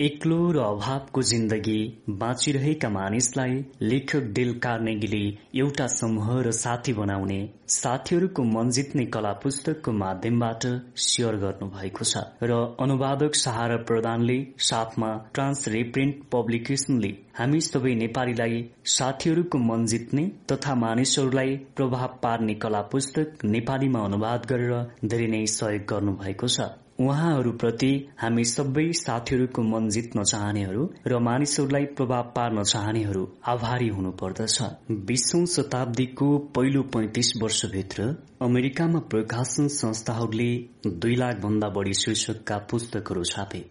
एक्लो र अभावको जिन्दगी बाँचिरहेका मानिसलाई लेखक डेल कार्नेगीले एउटा समूह र साथी बनाउने साथीहरूको मन जित्ने कला पुस्तकको माध्यमबाट सेयर गर्नु भएको छ र अनुवादक सहारा प्रधानले साथमा ट्रान्स रिप्रिन्ट पब्लिकेशनले हामी सबै नेपालीलाई साथीहरूको मन जित्ने तथा मानिसहरूलाई प्रभाव पार्ने कला पुस्तक नेपालीमा अनुवाद गरेर धेरै नै सहयोग गर्नु भएको छ। उहाँहरूप्रति हामी सबै साथीहरूको मन जित्न चाहनेहरू र मानिसहरूलाई प्रभाव पार्न चाहनेहरू आभारी हुनुपर्दछ। बीसौं शताब्दीको पहिलो पैंतिस वर्षभित्र अमेरिकामा प्रकाशन संस्थाहरूले दुई लाख भन्दा बढ़ी शीर्षकका पुस्तकहरू छापे।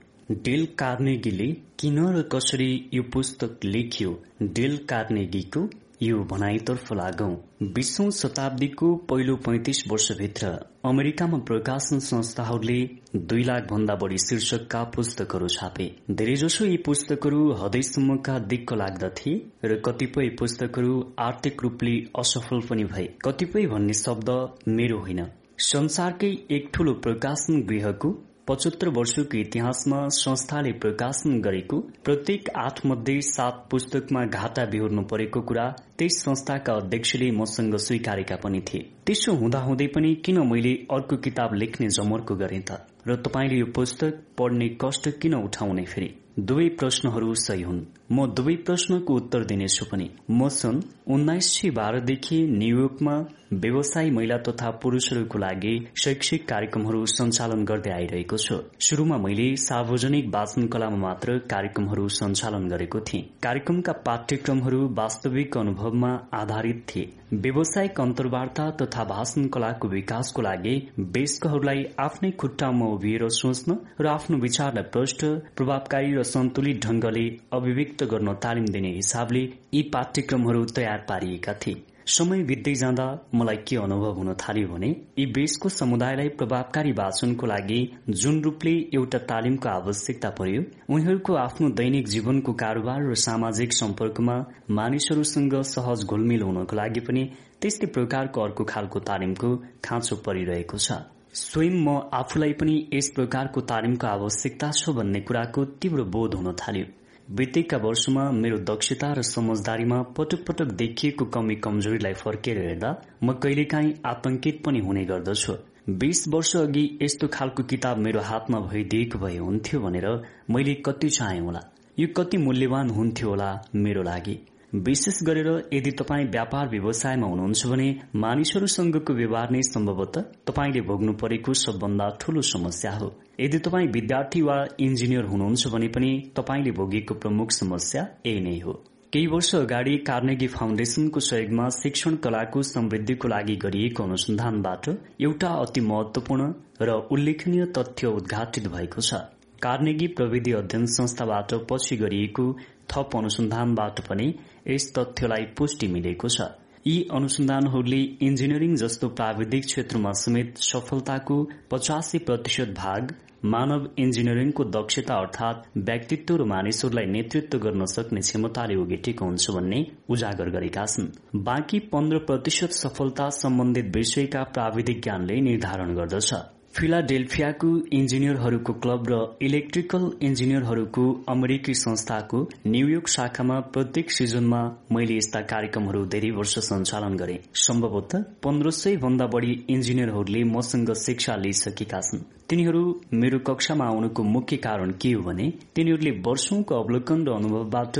डेल कार्नेगीले किन र कसरी यो पुस्तक लेखियो? डेल कार्नेगीको यो भनाइतर्फ लागौं। बीसौं शताब्दीको पहिलो पैंतिस वर्षभित्र अमेरिकामा प्रकाशन संस्थाहरूले दुई लाख भन्दा बढ़ी शीर्षकका पुस्तकहरू छापे। धेरैजसो यी पुस्तकहरू हदैसम्मका दिक्क लाग्दथे र कतिपय पुस्तकहरू आर्थिक रूपले असफल पनि भए। कतिपय भन्ने शब्द मेरो होइन। संसारकै एक ठूलो प्रकाशन गृहको पचहत्तर वर्षको इतिहासमा संस्थाले प्रकाशन गरेको प्रत्येक आठ मध्ये सात पुस्तकमा घाटा बेहोर्नु परेको कुरा त्यस संस्थाका अध्यक्षले मसँग स्वीकारेका पनि थिए। त्यसो हुँदाहुँदै पनि किन मैले अर्को किताब लेख्ने जमर्को गरे त? र तपाईँले यो पुस्तक पढ्ने कष्ट किन उठाउने फेरि? दुवै प्रश्नहरू सही हुन्। म दुवै प्रश्नको उत्तर दिनेछु पनि। म सन् उन्नाइस सय बाह्रदेखि न्यूयोर्कमा व्यवसायी महिला तथा पुरूषहरूको लागि शैक्षिक कार्यक्रमहरू सञ्चालन गर्दै आइरहेको छु। शुरूमा मैले सार्वजनिक वाचन कलामा मात्र कार्यक्रमहरू सञ्चालन गरेको थिएँ। कार्यक्रमका पाठ्यक्रमहरू वास्तविक अनुभवमा आधारित थिए। व्यावसायिक अन्तर्वार्ता तथा भाषण कलाको विकासको लागि वयस्कहरूलाई आफ्नै खुट्टामा उभिएर सोच्न र आफ्नो विचारलाई प्रष्ट प्रभावकारी र सन्तुलित ढंगले अभिव्यक्त गर्न तालिम दिने हिसाबले यी पाठ्यक्रमहरू तयार पारिएका थिए। समय बित्दै जाँदा मलाई के अनुभव हुन थाल्यो भने यी बेसको समुदायलाई प्रभावकारी वाचनको लागि जुन रूपले एउटा तालिमको आवश्यकता पर्यो उनीहरूको आफ्नो दैनिक जीवनको कारोबार र सामाजिक सम्पर्कमा मानिसहरूसँग सहज घुलमिल हुनको लागि पनि त्यस्तै प्रकारको अर्को खालको तालिमको खाँचो परिरहेको छ। स्वयं म आफूलाई पनि यस प्रकारको तालिमको आवश्यकता छ भन्ने कुराको तीव्र बोध हुन थाल्यो। बितेका वर्षमा मेरो दक्षता र समझदारीमा पटक पटक देखिएको कमी कमजोरीलाई फर्केर हेर्दा म कहिलेकाहीँ आतंकित पनि हुने गर्दछु। बीस वर्ष अघि यस्तो खालको किताब मेरो हातमा भइदिएको भए हुन्थ्यो भनेर मैले कति चाहे होला। यो कति मूल्यवान हुन्थ्यो होला मेरो लागि। विशेष गरेर यदि तपाईँ व्यापार व्यवसायमा हुनुहुन्छ भने मानिसहरूसँगको व्यवहार नै सम्भवत तपाईँले भोग्नु परेको सबभन्दा ठूलो समस्या हो। यदि तपाईँ विद्यार्थी वा इन्जिनियर हुनुहुन्छ भने पनि तपाईँले भोगेको प्रमुख समस्या यही नै हो। केही वर्ष अगाडि कार्नेगी फाउन्डेशनको सहयोगमा शिक्षण कलाको समृद्धिको लागि गरिएको अनुसन्धानबाट एउटा अति महत्वपूर्ण र उल्लेखनीय तथ्य उद्घाटित भएको छ। कार्नेगी प्रविधि अध्ययन संस्थाबाट पछि गरिएको थप अनुसन्धानबाट पनि यस तथ्यलाई पुष्टि मिलेको छ। यी अनुसन्धानहरूले इन्जिनियरिङ जस्तो प्राविधिक क्षेत्रमा समेत सफलताको पचासी प्रतिशत भाग मानव इन्जिनियरिङको दक्षता अर्थात व्यक्तित्व र मानिसहरूलाई नेतृत्व गर्न सक्ने क्षमताले उगेटेको हुन्छ भन्ने उजागर गरेका छन्। बाँकी पन्ध्र प्रतिशत सफलता सम्बन्धित विषयका प्राविधिक ज्ञानले निर्धारण गर्दछ। फिलाडेल्फियाको इन्जिनियरहरूको क्लब र इलेक्ट्रिकल इन्जिनियरहरूको अमेरिकी संस्थाको न्यूयोर्क शाखामा प्रत्येक सिजनमा मैले यस्ता कार्यक्रमहरू धेरै वर्ष सञ्चालन गरे। सम्भवतः पन्ध्र सय भन्दा बढ़ी इन्जिनियरहरूले मसँग शिक्षा लिइसकेका छन्। तिनीहरू मेरो कक्षामा आउनुको मुख्य कारण के हो भने तिनीहरूले वर्षौंको अवलोकन र अनुभवबाट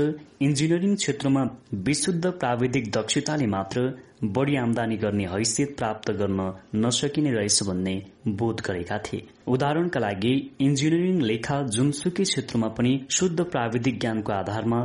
इन्जिनियरिङ क्षेत्रमा विशुद्ध प्राविधिक दक्षताले मात्र बढ़ी आमदानी गर्ने हैसियत प्राप्त गर्न नसकिने रहेछ भन्ने बोध गरेका थिए। उदाहरणका लागि इन्जिनियरिङ लेखा जुनसुकै क्षेत्रमा पनि शुद्ध प्राविधिक ज्ञानको आधारमा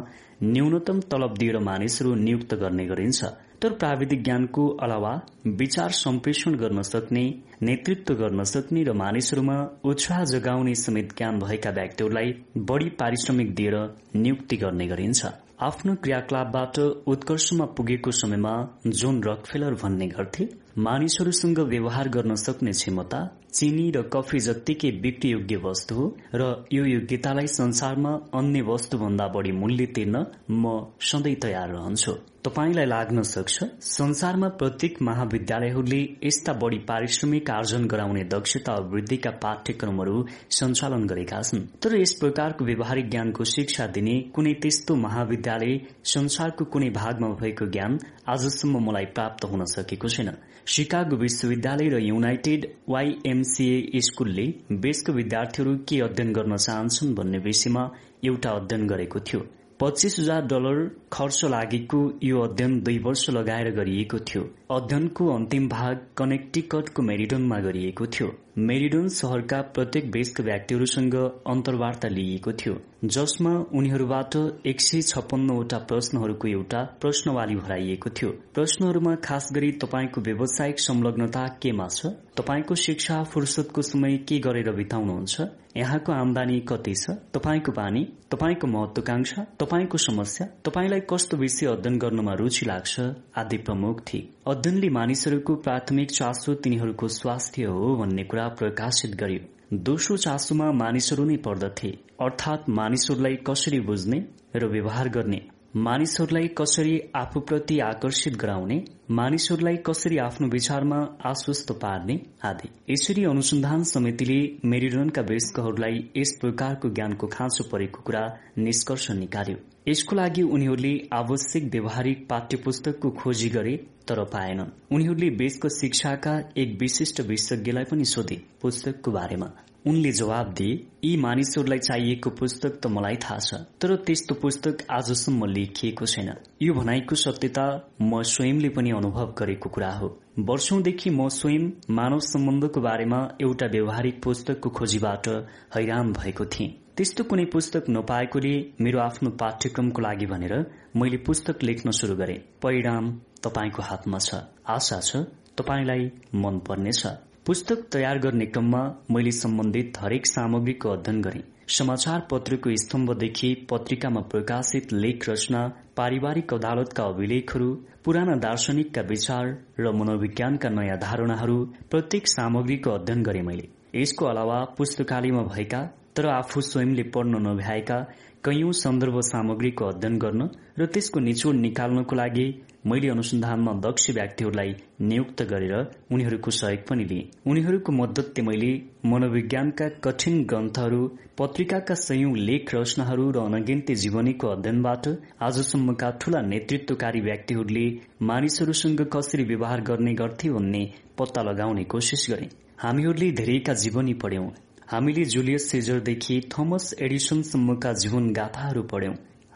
न्यूनतम तलब दिएर मानिसहरू नियुक्त गर्ने गरिन्छ। तर प्राविधिक ज्ञानको अलावा विचार सम्प्रेषण गर्न सक्ने नेतृत्व गर्न सक्ने र मानिसहरूमा उत्साह जगाउने समेत ज्ञान भएका व्यक्तिहरूलाई बढ़ी पारिश्रमिक दिएर नियुक्ति गर्ने गरिन्छ। आफ्नो क्रियाकलापबाट उत्कर्षमा पुगेको समयमा जोन रकफेलर भन्ने गर्थे मानिसहरूसँग व्यवहार गर्न सक्ने क्षमता चिनी र कफी जत्तिकै बिक्री योग्य वस्तु हो र यो योग्यतालाई संसारमा अन्य वस्तुभन्दा बढ़ी मूल्य तिर्न म सधैँ तयार रहन्छु। तपाईँलाई लाग्न सक्छ संसारमा प्रत्येक महाविद्यालयहरूले यस्ता बढ़ी पारिश्रमिक आर्जन गराउने दक्षता वृद्धिका पाठ्यक्रमहरू सञ्चालन गरेका छन्। तर यस प्रकारको व्यवहारिक ज्ञानको शिक्षा दिने कुनै त्यस्तो महाविद्यालय संसारको कुनै भागमा भएको ज्ञान आजसम्म मलाई प्राप्त हुन सकेको छैन। शिकागो विश्वविद्यालय र युनाइटेड वाईएमसीए स्कूलले देशको विद्यार्थीहरू के अध्ययन गर्न चाहन्छन् भन्ने विषयमा एउटा अध्ययन गरेको थियो। पच्चीस हजार डलर खर्च लागेको यो अध्ययन दुई वर्ष लगाएर गरिएको थियो। अध्ययनको अन्तिम भाग कनेक्टिकटको मेरिडोनमा गरिएको थियो। मेरिडोन शहरका प्रत्येक देशका व्यक्तिहरूसँग अन्तर्वार्ता लिइएको थियो जसमा उनीहरूबाट एक सय छप्पन्नवटा प्रश्नहरूको एउटा प्रश्नवाली भराइएको थियो। प्रश्नहरूमा खास गरी तपाईँको व्यावसायिक संलग्नता केमा छ? तपाईँको शिक्षा फुर्सदको समय के गरेर बिताउनुहुन्छ? यहाँको आमदानी कति छ? तपाईँको बानी तपाईँको महत्वाकांक्षा? तपाईँको समस्या? तपाईँलाई कस्तो विषय अध्ययन गर्नमा रुचि लाग्छ? आदि प्रमुख थिए। अध्ययनले मानिसहरूको प्राथमिक चासो तिनीहरूको स्वास्थ्य हो भन्ने कुरा प्रकाशित गर्यो। दोस्रो चासोमा मानिसहरू नै पर्दथे। अर्थात मानिसहरूलाई कसरी बुझ्ने र व्यवहार गर्ने? मानिसहरूलाई कसरी आफूप्रति आकर्षित गराउने? मानिसहरूलाई कसरी आफ्नो विचारमा आश्वस्त पार्ने? आदि। यसरी अनुसन्धान समितिले मेरिडनका वयस्कहरूलाई यस प्रकारको ज्ञानको खाँचो परेको कुरा निष्कर्ष निकाल्यो। यसको लागि उनीहरूले आवश्यक व्यवहारिक पाठ्य पुस्तकको खोजी गरे तर पाएनन्। उनीहरूले देशको शिक्षाका एक विशिष्ट विशेषज्ञलाई पनि सोधे पुस्तकको बारेमा। उनले जवाब दिए यी मानिसहरूलाई चाहिएको पुस्तक त मलाई थाहा छ तर त्यस्तो पुस्तक आजसम्म लेखिएको छैन। यो भनाइको सत्यता म स्वयंले पनि अनुभव गरेको कुरा हो। वर्षौंदेखि म स्वयं मानव सम्बन्धको बारेमा एउटा व्यवहारिक पुस्तकको खोजीबाट हैरान भएको थिएँ। त्यस्तो कुनै पुस्तक नपाएकोले मेरो आफ्नो पाठ्यक्रमको लागि भनेर मैले पुस्तक लेख्न शुरू गरे। परिणाम तपाईँको हातमा छ। आशा छ तपाईँलाई मन पर्नेछ पुस्तक तयार गर्ने क्रममा मैले सम्बन्धित हरेक सामग्रीको अध्ययन गरे। समाचार पत्रको स्तम्भदेखि पत्रिकामा प्रकाशित लेख रचना पारिवारिक अदालतका अभिलेखहरू पुराना दार्शनिकका विचार र मनोविज्ञानका नयाँ धारणाहरू प्रत्येक सामग्रीको अध्ययन गरे मैले। यसको अलावा पुस्तकालयमा भएका तर आफू स्वयंले पढ्न नभ्याएका कैयौं सन्दर्भ सामग्रीको अध्ययन गर्न र त्यसको निचोड निकाल्नको लागि मैले अनुसन्धानमा दक्ष व्यक्तिहरूलाई नियुक्त गरेर उनीहरूको सहयोग पनि लिएँ। उनीहरूको मद्दतले मैले मनोविज्ञानका कठिन ग्रन्थहरू पत्रिकाका संयौं लेख रचनाहरू र अनगिन्ती जीवनीको अध्ययनबाट आजसम्मका ठूला नेतृत्वकारी व्यक्तिहरूले मानिसहरूसँग कसरी व्यवहार गर्ने गर्थे भन्ने पत्ता लगाउने कोशिश गरे। हामीहरूले धेरैका जीवनी पढ्यौं। हामीले जुलियस सेजरदेखि थोमस एडिसनसम्मका जीवन गाथाहरू पढ्यौं।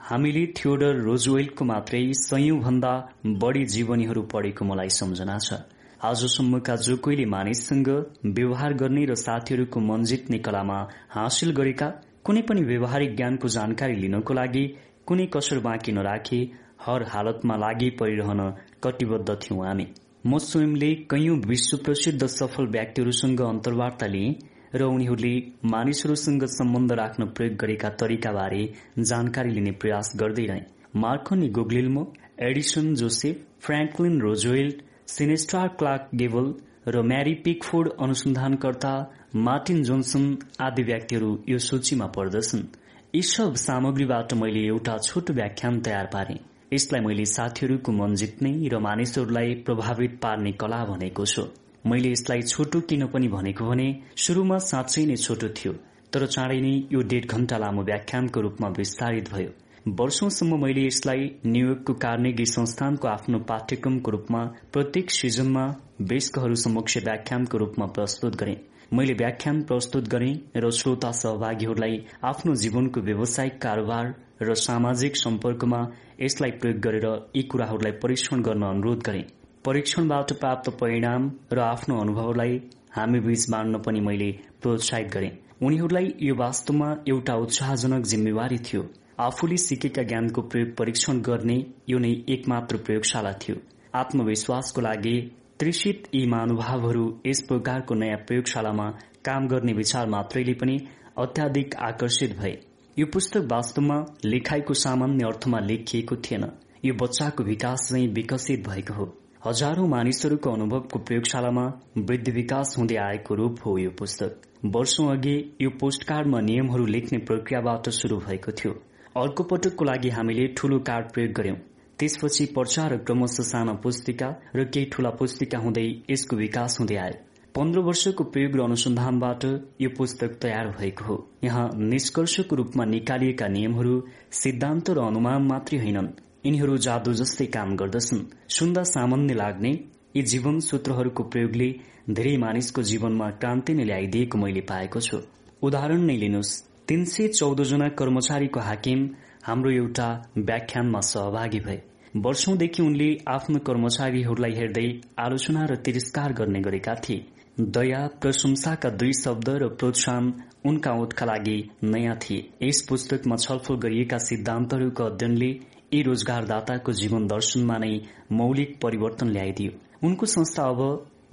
हामीले थियोडर रोजवेलको मात्रै सयौं भन्दा बढ़ी जीवनीहरू पढेको मलाई सम्झना छ। आजसम्मका जो कोहीले मानिससँग व्यवहार गर्ने र साथीहरूको मन जित्ने कलामा हासिल गरेका कुनै पनि व्यवहारिक ज्ञानको जानकारी लिनको लागि कुनै कसर बाँकी नराखे हर हालतमा लागि परिरहन कटिबद्ध थियौं हामी। म स्वयंले कैयौं विश्व प्रसिद्ध सफल व्यक्तिहरूसँग अन्तर्वार्ता लिएँ। र उनीहरूले मानिसहरूसँग सम्बन्ध राख्न प्रयोग गरेका तरिकाबारे जानकारी लिने प्रयास गर्दै रहे। Marconi Guglielmo Edison Joseph Franklin Roosevelt cine star Clark Gable र म्यारी पिकफोर्ड अनुसन्धानकर्ता मार्टिन जोन्सन आदि व्यक्तिहरू यो सूचीमा पर्दछन्। यी सब सामग्रीबाट मैले एउटा छोटो व्याख्यान तयार पारे। यसलाई मैले साथीहरूको मन जित्ने र मानिसहरूलाई प्रभावित पार्ने कला भनेको छु। मैले यसलाई छोटो किन पनि भनेको भने शुरूमा साँच्चै नै छोटो थियो तर चाँडै नै यो डेढ घण्टा लामो व्याख्यानको रूपमा विस्तारित भयो। वर्षौंसम्म मैले यसलाई न्यूयोर्कको कार्नेगी संस्थानको आफ्नो पाठ्यक्रमको रूपमा प्रत्येक सिजनमा वयस्कहरू समक्ष व्याख्यानको रूपमा प्रस्तुत गरे। मैले व्याख्यान प्रस्तुत गरे र श्रोता सहभागीहरूलाई आफ्नो जीवनको व्यावसायिक कारोबार र सामाजिक सम्पर्कमा यसलाई प्रयोग गरेर यी कुराहरूलाई परीक्षण गर्न अनुरोध गरे। परीक्षणबाट प्राप्त परिणाम र आफ्नो अनुभवलाई हामी बीच बाँड्न पनि मैले प्रोत्साहित गरे। उनीहरूलाई यो वास्तवमा एउटा उत्साहजनक जिम्मेवारी थियो। आफूले सिकेका ज्ञानको प्रयोग परीक्षण गर्ने यो नै एकमात्र प्रयोगशाला थियो। आत्मविश्वासको लागि त्रिषित यी महानुभावहरू यस प्रकारको नयाँ प्रयोगशालामा काम गर्ने विचार मात्रैले पनि अत्याधिक आकर्षित भए। यो पुस्तक वास्तवमा लेखाइको सामान्य अर्थमा लेखिएको थिएन। यो बच्चाको विकास चाहिँ विकसित भएको हो। हजारौं मानिसहरूको अनुभवको प्रयोगशालामा वृद्धि विकास हुँदै आएको रूप हो यो पुस्तक। वर्षौं अघि यो पोस्टकार्डमा नियमहरू लेख्ने प्रक्रियाबाट शुरू भएको थियो। अर्को पटकको लागि हामीले ठूलो कार्ड प्रयोग गर्यौं त्यसपछि पर्चा र क्रमशः साना पुस्तिका र केही ठूला पुस्तिका हुँदै यसको विकास हुँदै आयो। पन्ध्र वर्षको प्रयोग र अनुसन्धानबाट यो पुस्तक तयार भएको हो। यहाँ निष्कर्षको रूपमा निकालिएका नियमहरू सिद्धान्त र अनुमान मात्रै होइनन्। यिनीहरू जादु जस्तै काम गर्दछन्। सुन्दा सामान्य लाग्ने यी जीवन सूत्रहरूको प्रयोगले धेरै मानिसको जीवनमा क्रान्ति नै ल्याइदिएको मैले पाएको छु। उदाहरण नै लिनुहोस्। तीन सय चौध जना कर्मचारीको हाकिम हाम्रो एउटा व्याख्यानमा सहभागी भए। वर्षौंदेखि उनले आफ्नो कर्मचारीहरूलाई हेर्दै आलोचना र तिरस्कार गर्ने गरेका थिए। दया प्रशंसाका दुई शब्द र प्रोत्साहन उनका ओठका लागि नयाँ थिए। यस पुस्तकमा छलफल गरिएका सिद्धान्तहरूको अध्ययनले यी रोजगारदाताको जीवन दर्शनमा नै मौलिक परिवर्तन ल्याइदियो। उनको संस्था अब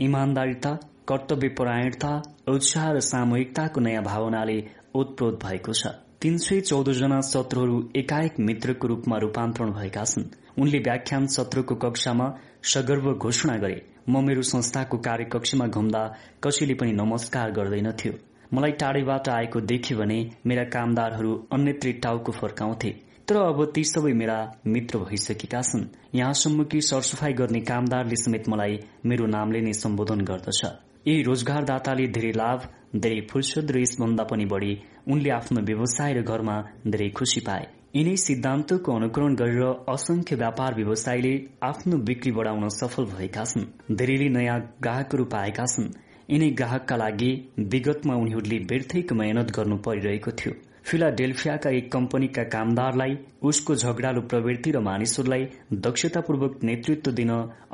इमान्दारिता कर्तव्यपरायणता उत्साह र सामूहिकताको नयाँ भावनाले ओतप्रोत भएको छ। तीन सय चौध जना सत्रहरू एकाएक मित्रको रूपमा रूपान्तरण भएका छन्। उनले व्याख्यान सत्रको कक्षामा सगर्व घोषणा गरे। म मेरो संस्थाको कार्यकक्षमा घुम्दा कसैले पनि नमस्कार गर्दैनथ्यो मलाई टाढेबाट आएको देख्यो भने मेरा कामदारहरू अन्यत्री टाउको फर्काउँथे। तर अब ती सबै मेरा मित्र भइसकेका छन्। यहाँसम्म कि सरसफाई गर्ने कामदारले समेत मलाई मेरो नामले नै सम्बोधन गर्दछ। यी रोजगारदाताले धेरै लाभ धेरै फुर्सद र यसभन्दा पनि बढ़ी उनले आफ्नो व्यवसाय र घरमा धेरै खुशी पाए। यिनै सिद्धान्तको अनुकरण गरेर असंख्य व्यापार व्यवसायीले आफ्नो बिक्री बढ़ाउन सफल भएका छन्। धेरैले नयाँ ग्राहकहरू पाएका छन्। यिनै ग्राहकका लागि विगतमा उनीहरूले व्यर्थैको मेहनत गर्नु परिरहेको थियो। फिलाडेल्फियाका एक कम्पनीका कामदारलाई उसको झगड़ालु प्रवृत्ति र मानिसहरूलाई दक्षतापूर्वक नेतृत्व दिन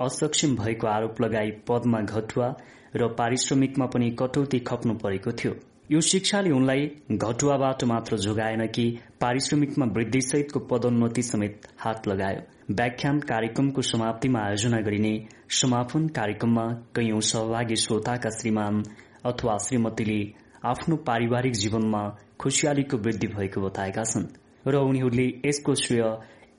असक्षम भएको आरोप लगाई पदमा घटुवा र पारिश्रमिकमा पनि कटौती खप्नु परेको थियो। यो शिक्षाले उनलाई घटुवाबाट मात्र जोगाएन कि पारिश्रमिकमा वृद्धिसहितको पदोन्नति समेत हात लगायो। व्याख्यान कार्यक्रमको समाप्तिमा आयोजना गरिने समापन कार्यक्रममा कैयौं सहभागी श्रोताका श्रीमान अथवा श्रीमतीले आफ्नो पारिवारिक जीवनमा खुशियालीको वृद्धि भएको बताएका छन् र उनीहरूले यसको श्रेय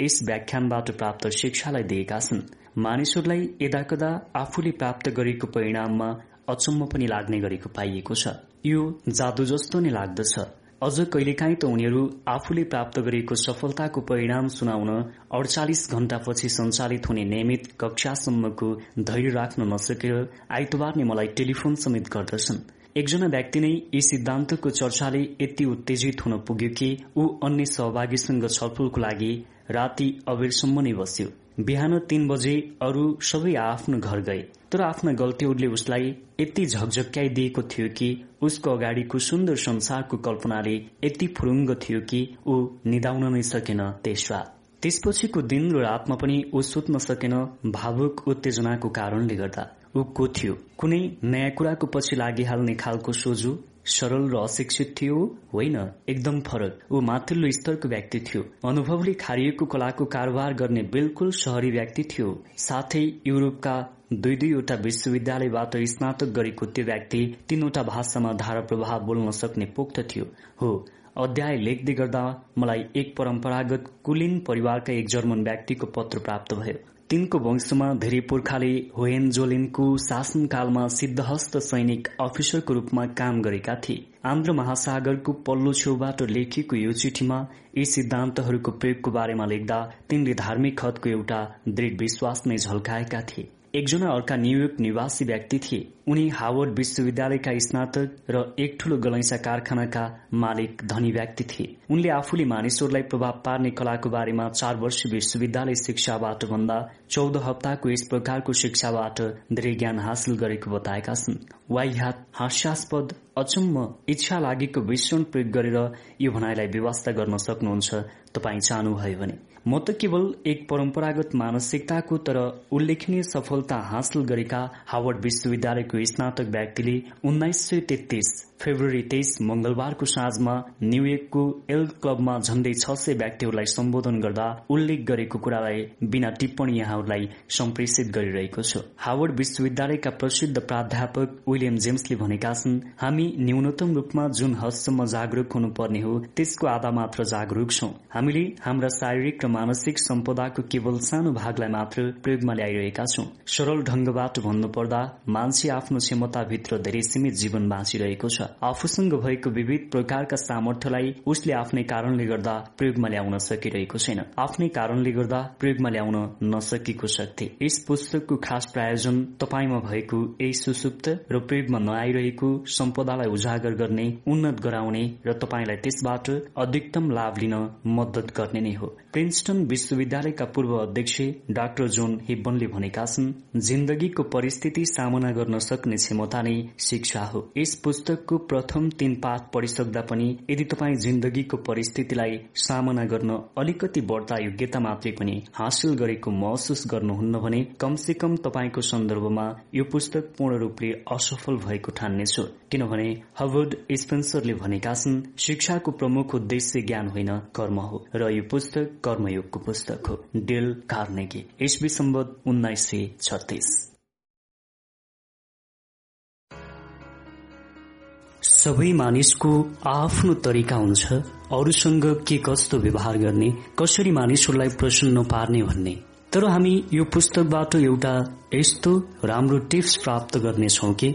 यस व्याख्यानबाट प्राप्त शिक्षालाई दिएका छन्। मानिसहरूलाई यदाकदा आफूले प्राप्त गरेको परिणाममा अचम्म पनि लाग्ने गरेको पाइएको छ। यो जादु जस्तो नै लाग्दछ। अझ कहिलेकाहीँ त उनीहरू आफूले प्राप्त गरेको सफलताको परिणाम सुनाउन अडचालिस घण्टापछि सञ्चालित हुने नियमित कक्षासम्मको धैर्य राख्न नसकेर आइतबार नै मलाई टेलिफोन समेत गर्दछन्। एकजना व्यक्ति नै यी सिद्धान्तको चर्चाले यति उत्तेजित हुन पुग्यो कि ऊ अन्य सहभागीसँग छलफलको लागि राति अबेरसम्म नै बस्यो। बिहान तीन बजे अरू सबै आफ्नो घर गए तर आफ्ना गल्तीहरूले उसलाई यति झकझक्याइदिएको थियो कि उसको अगाडिको सुन्दर संसारको कल्पनाले यति फुरुङ्ग थियो कि ऊ निदाउन नै सकेन त्यस त्यसपछिको दिन र रातमा पनि ऊ सुत्न सकेन भावुक उत्तेजनाको कारणले गर्दा। ऊ को थियो। कुनै नयाँ कुराको पछि लागिहाल्ने खालको सोझो सरल र अशिक्षित थियो होइन? एकदम फरक। ऊ माथिल्लो स्तरको व्यक्ति थियो। अनुभवले खारिएको कलाको कारोबार गर्ने बिल्कुल शहरी व्यक्ति थियो। साथै युरोपका दुई दुईवटा विश्वविद्यालयबाट स्नातक गरेको त्यो व्यक्ति तीनवटा भाषामा धारा प्रभाव बोल्न सक्ने पोख्त थियो। हो अध्याय लेख्दै गर्दा मलाई एक परम्परागत कुलिन परिवारका एक जर्मन व्यक्तिको पत्र प्राप्त भयो। तिनको वंशमा धेरै पुर्खाले होएनजोलिनको शासनकालमा सिद्धहस्त सैनिक अफिसरको रूपमा काम गरेका थिए। आन्ध्र महासागरको पल्लो छेउबाट लेखिएको यो चिठीमा यी सिद्धान्तहरूको प्रयोगको बारेमा लेख्दा तिनले धार्मिक हदको एउटा दृढ विश्वास नै झल्काएका थिए। एकजना अर्का न्यूयोर्क निवासी व्यक्ति थिए। उनी हावर्ड विश्वविद्यालयका स्नातक र एक ठूलो गलैसा कारखानाका मालिक धनी व्यक्ति थिए। उनले आफूले मानिसहरूलाई प्रभाव पार्ने कलाको बारेमा चार वर्ष विश्वविद्यालय शिक्षाबाट भन्दा चौध हप्ताको यस प्रकारको शिक्षाबाट धेरै ज्ञान हासिल गरेको बताएका छन्। वाइहात हास्यास्पद अचम्म इच्छा लागेको विश्रण प्रयोग गरेर यो भनाइलाई व्यवस्था गर्न सक्नुहुन्छ। तपाई चाहनुभयो भने। म त केवल एक परम्परागत मानसिकताको तर उल्लेखनीय सफलता हासिल गरेका हावर्ड विश्वविद्यालयको स्नातक व्यक्तिले उन्नाइस सय तेत्तीस फेब्रुअरी तेइस मंगलबारको साँझमा न्यूयोर्कको एल क्लबमा झण्डै छ सय व्यक्तिहरूलाई सम्बोधन गर्दा उल्लेख गरेको कुरालाई बिना टिप्पणी यहाँहरूलाई सम्प्रेषित गरिरहेको छु। हावर्ड विश्वविद्यालयका प्रसिद्ध प्राध्यापक विलियम जेम्सले भनेका छन् हामी न्यूनतम रूपमा जुन हदसम्म जागरूक हुनुपर्ने हो त्यसको आधा मात्र जागरूक छौं। हामीले हाम्रा शारीरिक र मानसिक सम्पदाको केवल सानो भागलाई मात्र प्रयोगमा ल्याइरहेका छौं। सरल ढंगबाट भन्नुपर्दा मान्छे आफ्नो क्षमताभित्र धेरै सीमित जीवन बाँचिरहेको छ। आफूसँग भएको विविध प्रकारका सामर्थ्यलाई उसले आफ्नै कारणले गर्दा प्रयोगमा ल्याउन सकिरहेको छैन। आफ्नै कारणले गर्दा प्रयोगमा ल्याउन नसकेको शक्ति। यस पुस्तकको खास प्रायोजन तपाईँमा भएको यही सुसुप्त र प्रयोगमा नआइरहेको सम्पदालाई उजागर गर्ने उन्नत गराउने र तपाईँलाई त्यसबाट अधिकतम लाभ लिन मद्दत गर्ने नै हो। प्रिन्सटन विश्वविद्यालयका पूर्व अध्यक्ष डाक्टर जोन हिब्बनले भनेका छन् जिन्दगीको परिस्थिति सामना गर्न सक्ने क्षमता नै शिक्षा हो। यस पुस्तकको प्रथम तीन पाठ पढिसक्दा पनि यदि तपाईँ जिन्दगीको परिस्थितिलाई सामना गर्न अलिकति बढ्ता योग्यता मात्रै पनि हासिल गरेको महसुस गर्नुहुन्न भने कमसे कम तपाईँको सन्दर्भमा यो पुस्तक पूर्ण रूपले असफल भएको ठान्नेछु। किनभने हवर्ड स्पेन्सरले भनेका छन् शिक्षाको प्रमुख उद्देश्य ज्ञान होइन कर्म हो। र यो पुस्तक कर्मयोगको पुस्तक हो। डेल कार्नेगी इस्वी सम्बत उन्नाइस सय छत्तीस। सबै मानिसको आफ्नो तरिका हुन्छ अरूसँग के कस्तो व्यवहार गर्ने कसरी मानिसहरूलाई प्रसन्न पार्ने भन्ने। तर हामी यो पुस्तकबाट एउटा यस्तो राम्रो टिप्स प्राप्त गर्नेछौ कि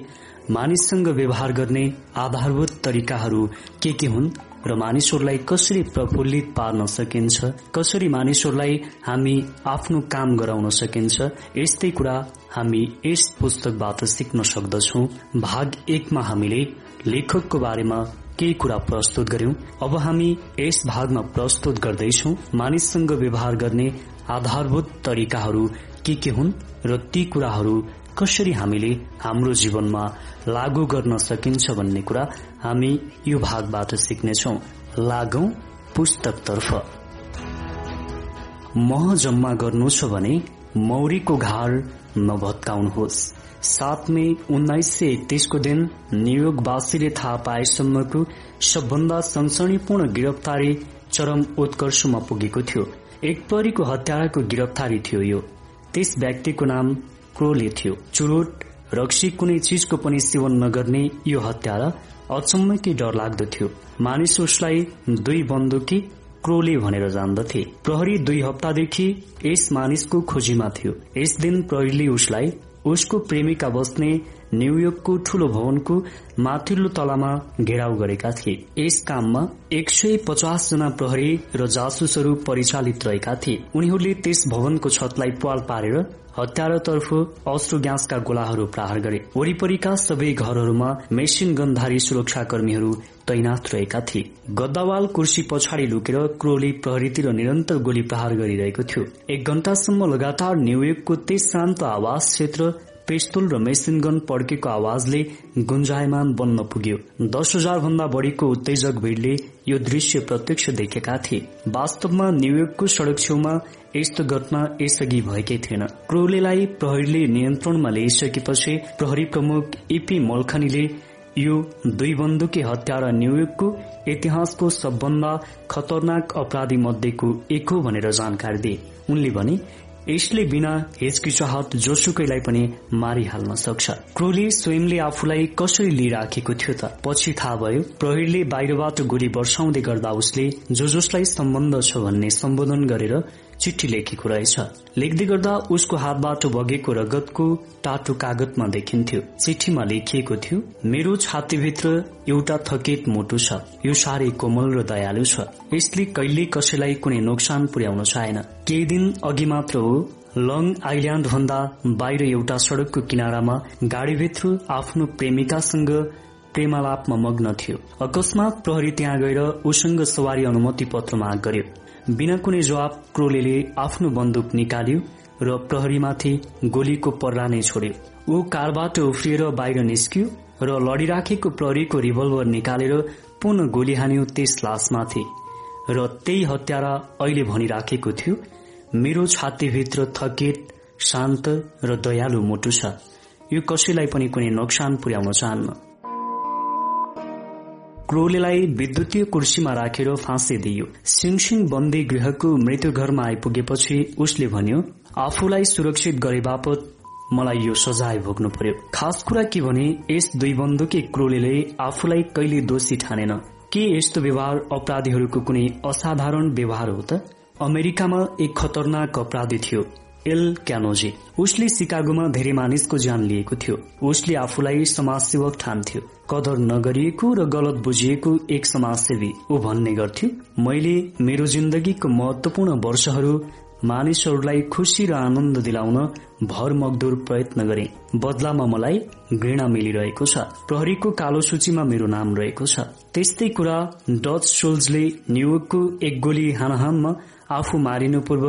मानिससँग व्यवहार गर्ने आधारभूत तरिकाहरू के के हुन्? र मानिसहरूलाई कसरी प्रफुल्लित पार्न सकिन्छ? कसरी मानिसहरूलाई हामी आफ्नो काम गराउन सकिन्छ? यस्तै कुरा हामी यस पुस्तकबाट सिक्न सक्दछौ। भाग एकमा हामीले लेखकको बारेमा केही कुरा प्रस्तुत गर्यौं अब हामी यस भागमा प्रस्तुत गर्दैछौ मानिससँग व्यवहार गर्ने आधारभूत तरिकाहरू के के हुन् र ती कुराहरू कसरी हामीले हाम्रो जीवनमा लागू गर्न सकिन्छ भन्ने कुरा हामी यो भागबाट सिक्नेछौ। लागौ पुस्तकतर्फ। मह जम्मा गर्नु छ भने मौरीको घार नभत्काउनुहोस्। सात मे उन्नाइस सय एकतिसको दिन न्युयोर्कवासीले थाहा पाएसम्मको सबभन्दा सनसनीपूर्ण गिरफ्तारी चरम उत्कर्षमा पुगेको थियो। एक परीको हत्याराको गिरफ्तारी थियो यो। त्यस व्यक्तिको नाम क्रोले थियो। चुरोट रक्सी कुनै चिजको पनि सेवन नगर्ने यो हत्यारा अचम्मकै डर लाग्दो थियो। मानिस उसलाई दुई बन्दुकी क्रोले भनेर जान्दथे। प्रहरी दुई हप्तादेखि यस मानिसको खोजीमा थियो। यस दिन प्रहरीले उसलाई उसको प्रेमिका बस्ने न्युयोर्कको ठूलो भवनको माथिल्लो तलामा घेराउ गरेका थिए। यस काममा एक सय पचास जना प्रहरी र जासुसहरू परिचालित रहेका थिए। उनीहरूले त्यस भवनको छतलाई पाल पारेर हत्यारातर्फ अस्त्र ग्यासका गोलाहरू प्रहार गरे। वरिपरिका सबै घरहरूमा मेसिन गनधारी सुरक्षाकर्मीहरू तैनात रहेका थिए। गद्दावाल कुर्सी पछाडि लुकेर क्रोले प्रहरीतिर निरन्तर गोली प्रहार गरिरहेको थियो। एक घण्टासम्म लगातार न्युयोर्कको त्यस शान्त आवास क्षेत्र पिस्तुल र मेसिन गन पड्केको आवाजले गुन्जायमान बन्न पुग्यो। दस हजार भन्दा बढ़ीको उत्तेजक भीड़ले यो दृश्य प्रत्यक्ष देखेका थिए। वास्तवमा न्युयोर्कको सड़क छेउमा यस्तो घटना यसअघि भएकै थिएन। क्रोलेलाई प्रहरीले नियन्त्रणमा ल्याइसकेपछि प्रहरी प्रमुख इपी मल्खनीले यो दुई बन्दुकी हत्यारा न्युयोर्कको इतिहासको सबभन्दा खतरनाक अपराधी मध्येको एक हो भनेर जानकारी दिए। उनले भने यसले बिना हिचकिचाहट जोसुकैलाई पनि मारिहाल्न सक्छ। क्रोले स्वयंले आफूलाई कसरी लिइराखेको थियो त? पछि थाहा भयो प्रहरीले बाहिरबाट गोली वर्षाउँदै गर्दा उसले जो जसलाई सम्बन्ध छ भन्ने सम्बोधन गरेर चिठी लेखेको रहेछ। लेख्दै गर्दा उसको हातबाट बगेको रगतको टाटो कागतमा देखिन्थ्यो। चिठीमा लेखिएको थियो मेरो छातीभित्र एउटा थकित मोटु छ। यो साह्रै कोमल र दयालु छ। यसले कहिल्यै कसैलाई कुनै नोक्सान पुर्याउन चाहेन। केही दिन अघि मात्र हो। लङ आइल्याण्ड भन्दा बाहिर एउटा सड़कको किनारामा गाड़ीभित्र आफ्नो प्रेमिकासँग प्रेमालापमा मग्न थियो। अकस्मात प्रहरी त्यहाँ गएर उसँग सवारी अनुमति पत्र माग गर्यो। बिना कुनै जवाब क्रोले आफ्नो बन्दुक निकाल्यो र प्रहरीमाथि गोलीको पर्रा नै छोड्यो। ऊ कारबाट उफ्रिएर बाहिर निस्क्यो र लडिराखेको प्रहरीको रिभल्भर निकालेर पुनः गोली हान्यो त्यस लासमाथि। र त्यही हत्यारा अहिले भनिराखेको थियो मेरो छातीभित्र थकित शान्त र दयालु मुटु छ। यो कसैलाई पनि कुनै नोक्सान पुर्याउन चाहन्न। क्रोलेलाई विद्युतीय कुर्सीमा राखेर फाँसी दिइयो सिङसिङ बन्दी गृहको मृत्यु घरमा आइपुगेपछि उसले भन्यो आफूलाई सुरक्षित गरे बापत मलाई यो सजाय भोग्नु पर्यो। खास कुरा के भने यस दुई बन्धुकी क्रोले आफूलाई कहिले दोषी ठानेन। के यस्तो व्यवहार अपराधीहरूको कुनै असाधारण व्यवहार हो त? अमेरिकामा एक खतरनाक अपराधी थियो। एल क्यानोजी। उसले सिकागोमा धेरै मानिसको ज्यान लिएको थियो। उसले आफूलाई समाजसेवक ठान्थ्यो। कदर नगरिएको र गलत बुझिएको एक समाजसेवी। ऊ भन्ने गर्थ्यो मैले मेरो जिन्दगीको महत्वपूर्ण वर्षहरू मानिसहरूलाई खुशी र आनन्द दिलाउन भर मगदुर प्रयत्न गरे। बदलामा मलाई घृणा मिलिरहेको छ। प्रहरीको कालो सूचीमा मेरो नाम रहेको छ। त्यस्तै कुरा डच सोल्जले न्युयोर्कको एक गोली हानहानमा आफू मारिनु पूर्व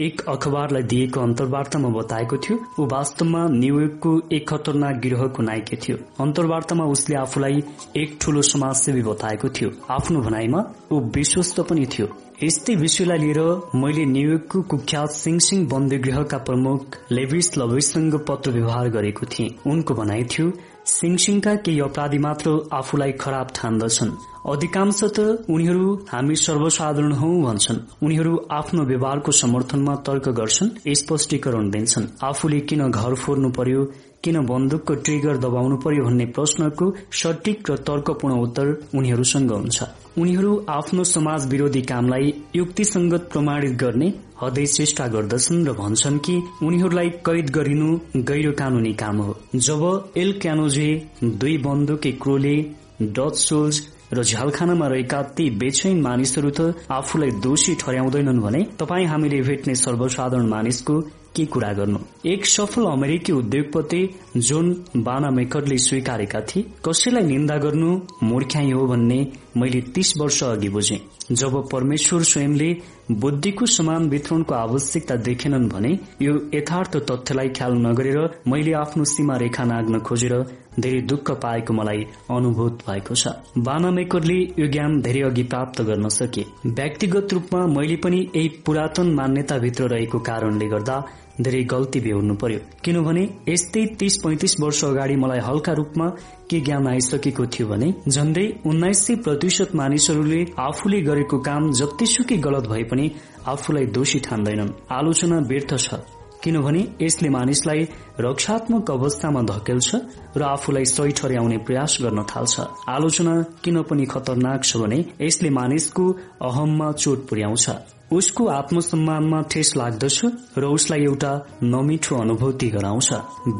एक अखबारलाई दिएको अन्तर्वार्तामा बताएको थियो। ऊ वास्तवमा न्युयोर्कको एक खतरनाक गिरोहको नायक थियो। अन्तर्वार्तामा उसले आफूलाई एक ठूलो समाजसेवी बताएको थियो। आफ्नो भनाइमा ऊ विश्वस्त पनि थियो। यस्तै विषयलाई लिएर मैले न्युयोर्कको कुख्यात सिङसिङ बन्दीगृहका प्रमुख लेभिस लभिससँग पत्र व्यवहार गरेको थिएँ। उनको भनाइ थियो सिङसिङका केही अपराधी मात्र आफूलाई खराब ठान्दछन्। अधिकांश त उनीहरू हामी सर्वसाधारण हौ भन्छन्। उनीहरू आफ्नो व्यवहारको समर्थनमा तर्क गर्छन् स्पष्टीकरण दिन्छन्। आफूले किन घर फोर्नु पर्यो किन बन्दुकको ट्रिगर दबाउनु पर्यो भन्ने प्रश्नको सटिक र तर्कपूर्ण उत्तर उनीहरूसँग हुन्छ। उनीहरू आफ्नो समाज विरोधी कामलाई युक्तिसंगत प्रमाणित गर्ने हदै चेष्टा गर्दछन् र भन्छन् कि उनीहरूलाई कैद गरिनु गैर कानूनी काम हो। जब एल क्यानोजे दुई बन्दुके क्रोले डच सोल्स र झ्यालखानामा रहेका ती बेचैन मानिसहरू त आफूलाई दोषी ठहर्याउँदैनन् भने तपाईँ हामीले भेट्ने सर्वसाधारण मानिसको के कुरा गर्नु? एक सफल अमेरिकी उद्योगपति जोन बाना मेकरले स्वीकारेका थिए कसैलाई निन्दा गर्नु मूर्ख्याई हो भन्ने मैले तीस वर्ष अघि बुझे। जब परमेश्वर स्वयंले बुद्धिको समान वितरणको आवश्यकता देखेनन् भने यो यथार्थ तथ्यलाई ख्याल नगरेर मैले आफ्नो सीमा रेखा नाग्न खोजेर धेरै दुःख पाएको मलाई अनुभूत भएको छ। बाना मेकरले यो ज्ञान धेरै अघि प्राप्त गर्न सके। व्यक्तिगत रूपमा मैले पनि यही पुरातन मान्यताभित्र रहेको कारणले गर्दा धेरै गल्ती बेहोर्नु पर्यो। किनभने यस्तै तीस पैंतिस वर्ष अगाडि मलाई हल्का रूपमा के ज्ञान आइसकेको थियो भने झण्डै उन्नाइस सय प्रतिशत मानिसहरूले आफूले गरेको काम जतिसुकै गलत भए पनि आफूलाई दोषी ठान्दैनन्। आलोचना व्यर्थ छ किनभने यसले मानिसलाई रक्षात्मक अवस्थामा धकेल्छ र आफूलाई सही ठर्याउने प्रयास गर्न थाल्छ। आलोचना किन पनि खतरनाक छ भने यसले मानिसको अहममा चोट पुर्याउँछ। उसको आत्मसम्मानमा ठेस लाग्दछ र उसलाई एउटा नमिठो अनुभूति गराउँछ।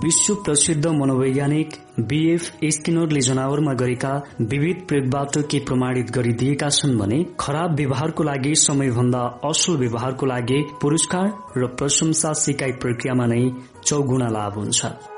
विश्व प्रसिद्ध मनोवैज्ञानिक बीएफ स्किनरले जनावरमा गरेका विविध प्रयोगबाट के प्रमाणित गरिदिएका छन् भने खराब व्यवहारको लागि समयभन्दा असल व्यवहारको लागि पुरस्कार र प्रशंसा सिकाइ प्रक्रियामा नै चौगुणा लाभ हुन्छ।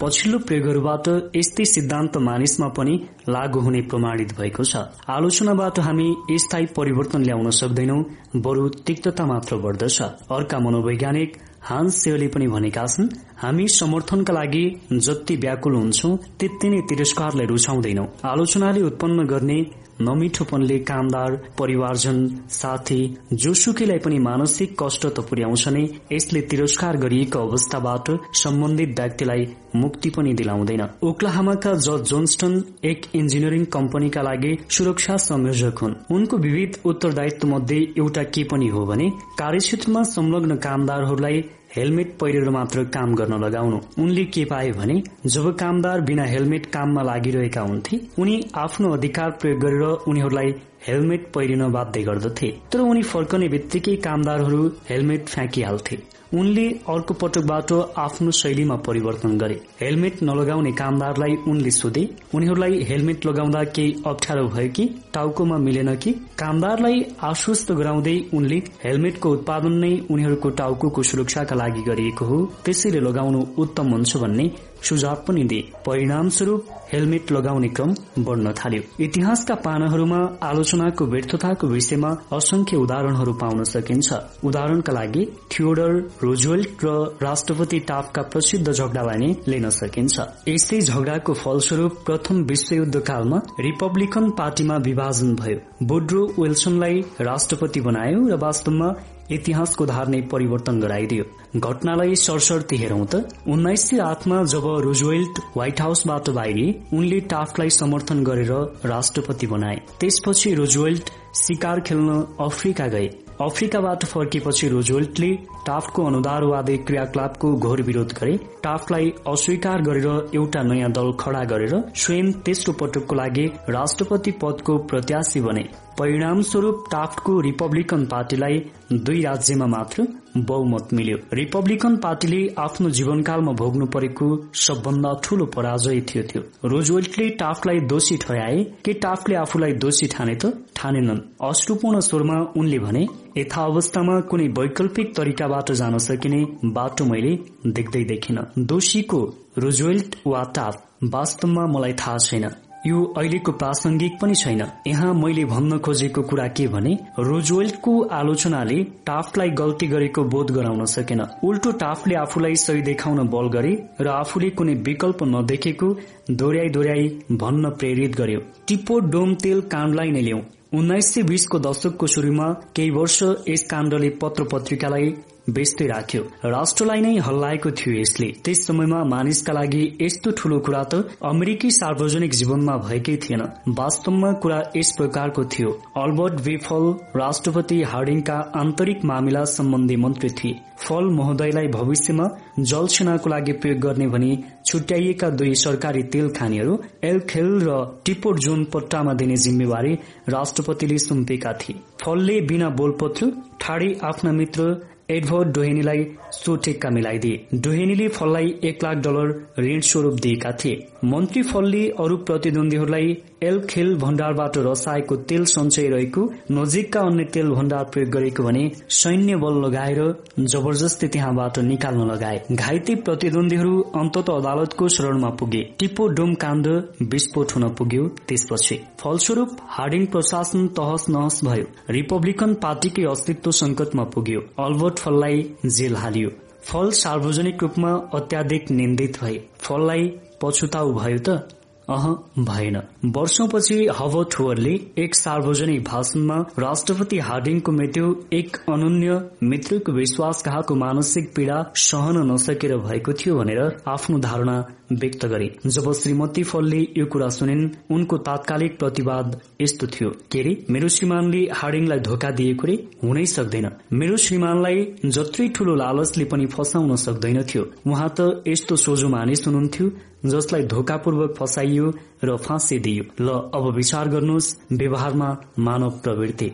पछिल्लो प्रयोगहरूबाट यस्तै सिद्धान्त मानिसमा पनि लागू हुने प्रमाणित भएको छ। आलोचनाबाट हामी स्थायी परिवर्तन ल्याउन सक्दैनौ बरु तिक्तता मात्र बढ्दछ। अर्का मनोवैज्ञानिक हान्स सेवले पनि भनेका छन् हामी समर्थनका लागि जति व्याकुल हुन्छौ त्यति नै तिरस्कारलाई रुचाउँदैनौ। आलोचनाले उत्पन्न गर्ने नमिठोपनले कामदार परिवारजन साथी जोसुकैलाई पनि मानसिक कष्ट त पुर्याउँछ नै। यसले तिरस्कार गरिएको अवस्थाबाट सम्बन्धित व्यक्तिलाई मुक्ति पनि दिलाउँदैन। ओक्लाहामाका जज जोन्स्टन एक इन्जिनियरिङ कम्पनीका लागि सुरक्षा संयोजक हुन्। उनको विविध उत्तरदायित्व मध्ये एउटा के पनि हो भने कार्यक्षेत्रमा संलग्न कामदारहरूलाई हेलमेट पहिरेर मात्र काम गर्न लगाउनु। उनले के पाए भने जब कामदार बिना हेलमेट काममा लागिरहेका हुन्थे उनी आफ्नो अधिकार प्रयोग गरेर उनीहरूलाई हेलमेट पहिरिन बाध्य गर्दथे। तर उनी फर्कने बित्तिकै कामदारहरू हेलमेट फ्याँकिहाल्थे। उनले अर्को पटकबाट आफ्नो शैलीमा परिवर्तन गरे। हेलमेट नलगाउने कामदारलाई उनले सोधे। उनीहरूलाई हेलमेट लगाउँदा केही अप्ठ्यारो भयो कि टाउकोमा मिलेन कि? कामदारलाई आश्वस्त गराउँदै उनले हेलमेटको उत्पादन नै उनीहरूको टाउको सुरक्षाका लागि गरिएको हो। त्यसैले लगाउनु उत्तम हुन्छ भन्ने सुझाव पनि दिए। परिणामस्वरूप हेलमेट लगाउने क्रम बढ्न थाल्यो। इतिहासका पानाहरूमा आलोचनाको व्यर्थताको विषयमा असंख्य उदाहरणहरू पाउन सकिन्छ। उदाहरणका लागि थियोडर रोजवेल्ट र राष्ट्रपति टाफका प्रसिद्ध झगडालाई नै लिन सकिन्छ। यस्तै झगडाको फलस्वरूप प्रथम विश्वयुद्ध कालमा रिपब्लिकन पार्टीमा विभाजन भयो। बुड्रो विल्सनलाई राष्ट्रपति बनायो र वास्तवमा इतिहासको धार नै परिवर्तन गराइदियो। घटनालाई सरसर्ती हेरौं त उन्नाइस सय आठमा जब रोजवेल्ट व्हाइट हाउसबाट बाहिरिए उनले टाफ्टलाई समर्थन गरेर राष्ट्रपति बनाए। त्यसपछि रोजवेल्ट शिकार खेल्न अफ्रिका गए। अफ्रिकाबाट फर्किएपछि रोजवेल्टले टाफ्टको अनुदारवादी क्रियाकलापको घोर विरोध गरे टाफ्टलाई अस्वीकार गरेर एउटा नयाँ दल खड़ा गरेर स्वयं तेस्रो पटकको लागि राष्ट्रपति पदको प्रत्याशी बने। परिणामस्वरूप टाफ्टको रिपब्लिकन पार्टीलाई दुई राज्यमा मात्र बहुमत मिल्यो। रिपब्लिकन पार्टीले आफ्नो जीवनकालमा भोग्नु परेको सबभन्दा ठूलो पराजय थियो थियो रोजवेल्टले टाफ्टलाई दोषी ठहराए कि टाफ्टले आफूलाई दोषी ठाने त ठानेनन्? अश्रुपूर्ण स्वरमा उनले भने यथावस्थामा कुनै वैकल्पिक तरिकाबाट जान सकिने बाटो मैले देख्दै देखिन। दोषीको रोजवेल्ट वा टाफ वास्तवमा मलाई थाहा छैन। यो अहिलेको प्रासंगिक पनि छैन। यहाँ मैले भन्न खोजेको कुरा के भने रोजवेल्टको आलोचनाले टाफ्टलाई गल्ती गरेको बोध गराउन सकेन। उल्टो टाफले आफूलाई सही देखाउन बल गरे र आफूले कुनै विकल्प नदेखेको दोहोऱ्याई दोहोऱ्याई भन्न प्रेरित गर्यो। टिप्पो डोम तेल काण्डलाई नै ल्याउ। उन्नाइस सय बीसको दशकको शुरूमा केही वर्ष यस काण्डले पत्र पत्रिकालाई बेच्दै राख्यो। राष्ट्रलाई नै हल्लाएको थियो यसले। त्यस समयमा मानिसका लागि यस्तो ठूलो कुरा त अमेरिकी सार्वजनिक जीवनमा भएकै थिएन। वास्तवमा कुरा यस प्रकारको थियो। अल्बर्ट वेफल राष्ट्रपति हार्डिङका आन्तरिक मामिला सम्बन्धी मन्त्री थिए। फल महोदयलाई भविष्यमा जलसेनाको लागि प्रयोग गर्ने भनी छुट्याइएका दुई सरकारी तेल खानीहरू एलखेल र टिपोट जोन पट्टामा दिने जिम्मेवारी राष्ट्रपतिले सुम्पेका थिए। फलले बिना बोलपत्र ठाडी आफ्ना मित्र एडभर्ड डोहेनीलाई सो टेक्का मिलाइदिए। डोहेनीले फललाई एक लाख डलर ऋण स्वरूप दिएका थिए। मन्त्री फलले अरू प्रतिद्वन्दीहरूलाई एल खेल भण्डारबाट रसाएको तेल सञ्चय रहेको नजिकका अन्य तेल भण्डार प्रयोग गरेको भने सैन्य बल लगाएर जबरजस्ती त्यहाँबाट निकाल्न लगाए। घाइते प्रतिद्वन्दीहरू अन्तत अदालतको शरणमा पुगे। टिप्पो डोम काण्ड विस्फोट हुन पुग्यो त्यसपछि। फलस्वरूप हार्डिङ प्रशासन तहस नहस भयो। रिपब्लिकन पार्टीकै अस्तित्व संकटमा पुग्यो। अल्बर्ट फललाई जेल हालियो। फल सार्वजनिक रूपमा अत्याधिक निन्दित भए। फललाई पछुताउ भयो त। अह भएन। वर्षौपछि हवर्ड ठुवरले एक सार्वजनिक भाषणमा राष्ट्रपति हार्डिङको मृत्यु एक अनन्य मित्रको विश्वासघातको मानसिक पीड़ा सहन नसकेर भएको थियो भनेर आफ्नो धारणा व्यक्त गरे। जब श्रीमती फलले यो कुरा सुनिन् उनको तात्कालिक प्रतिवाद यस्तो थियो। के अरे मेरो श्रीमानले हार्डिङलाई धोका दिएको रे हुनै सक्दैन। मेरो श्रीमानलाई जत्रै ठूलो लालचले पनि फसाउन सक्दैन थियो। उहाँ त यस्तो सोझो मानिस हुनुहुन्थ्यो। जसलाई धोकापूर्वक फसाइयो र फाँसी दियो। ल अब विचार गर्नुहोस् व्यवहारमा मानव प्रवृत्ति।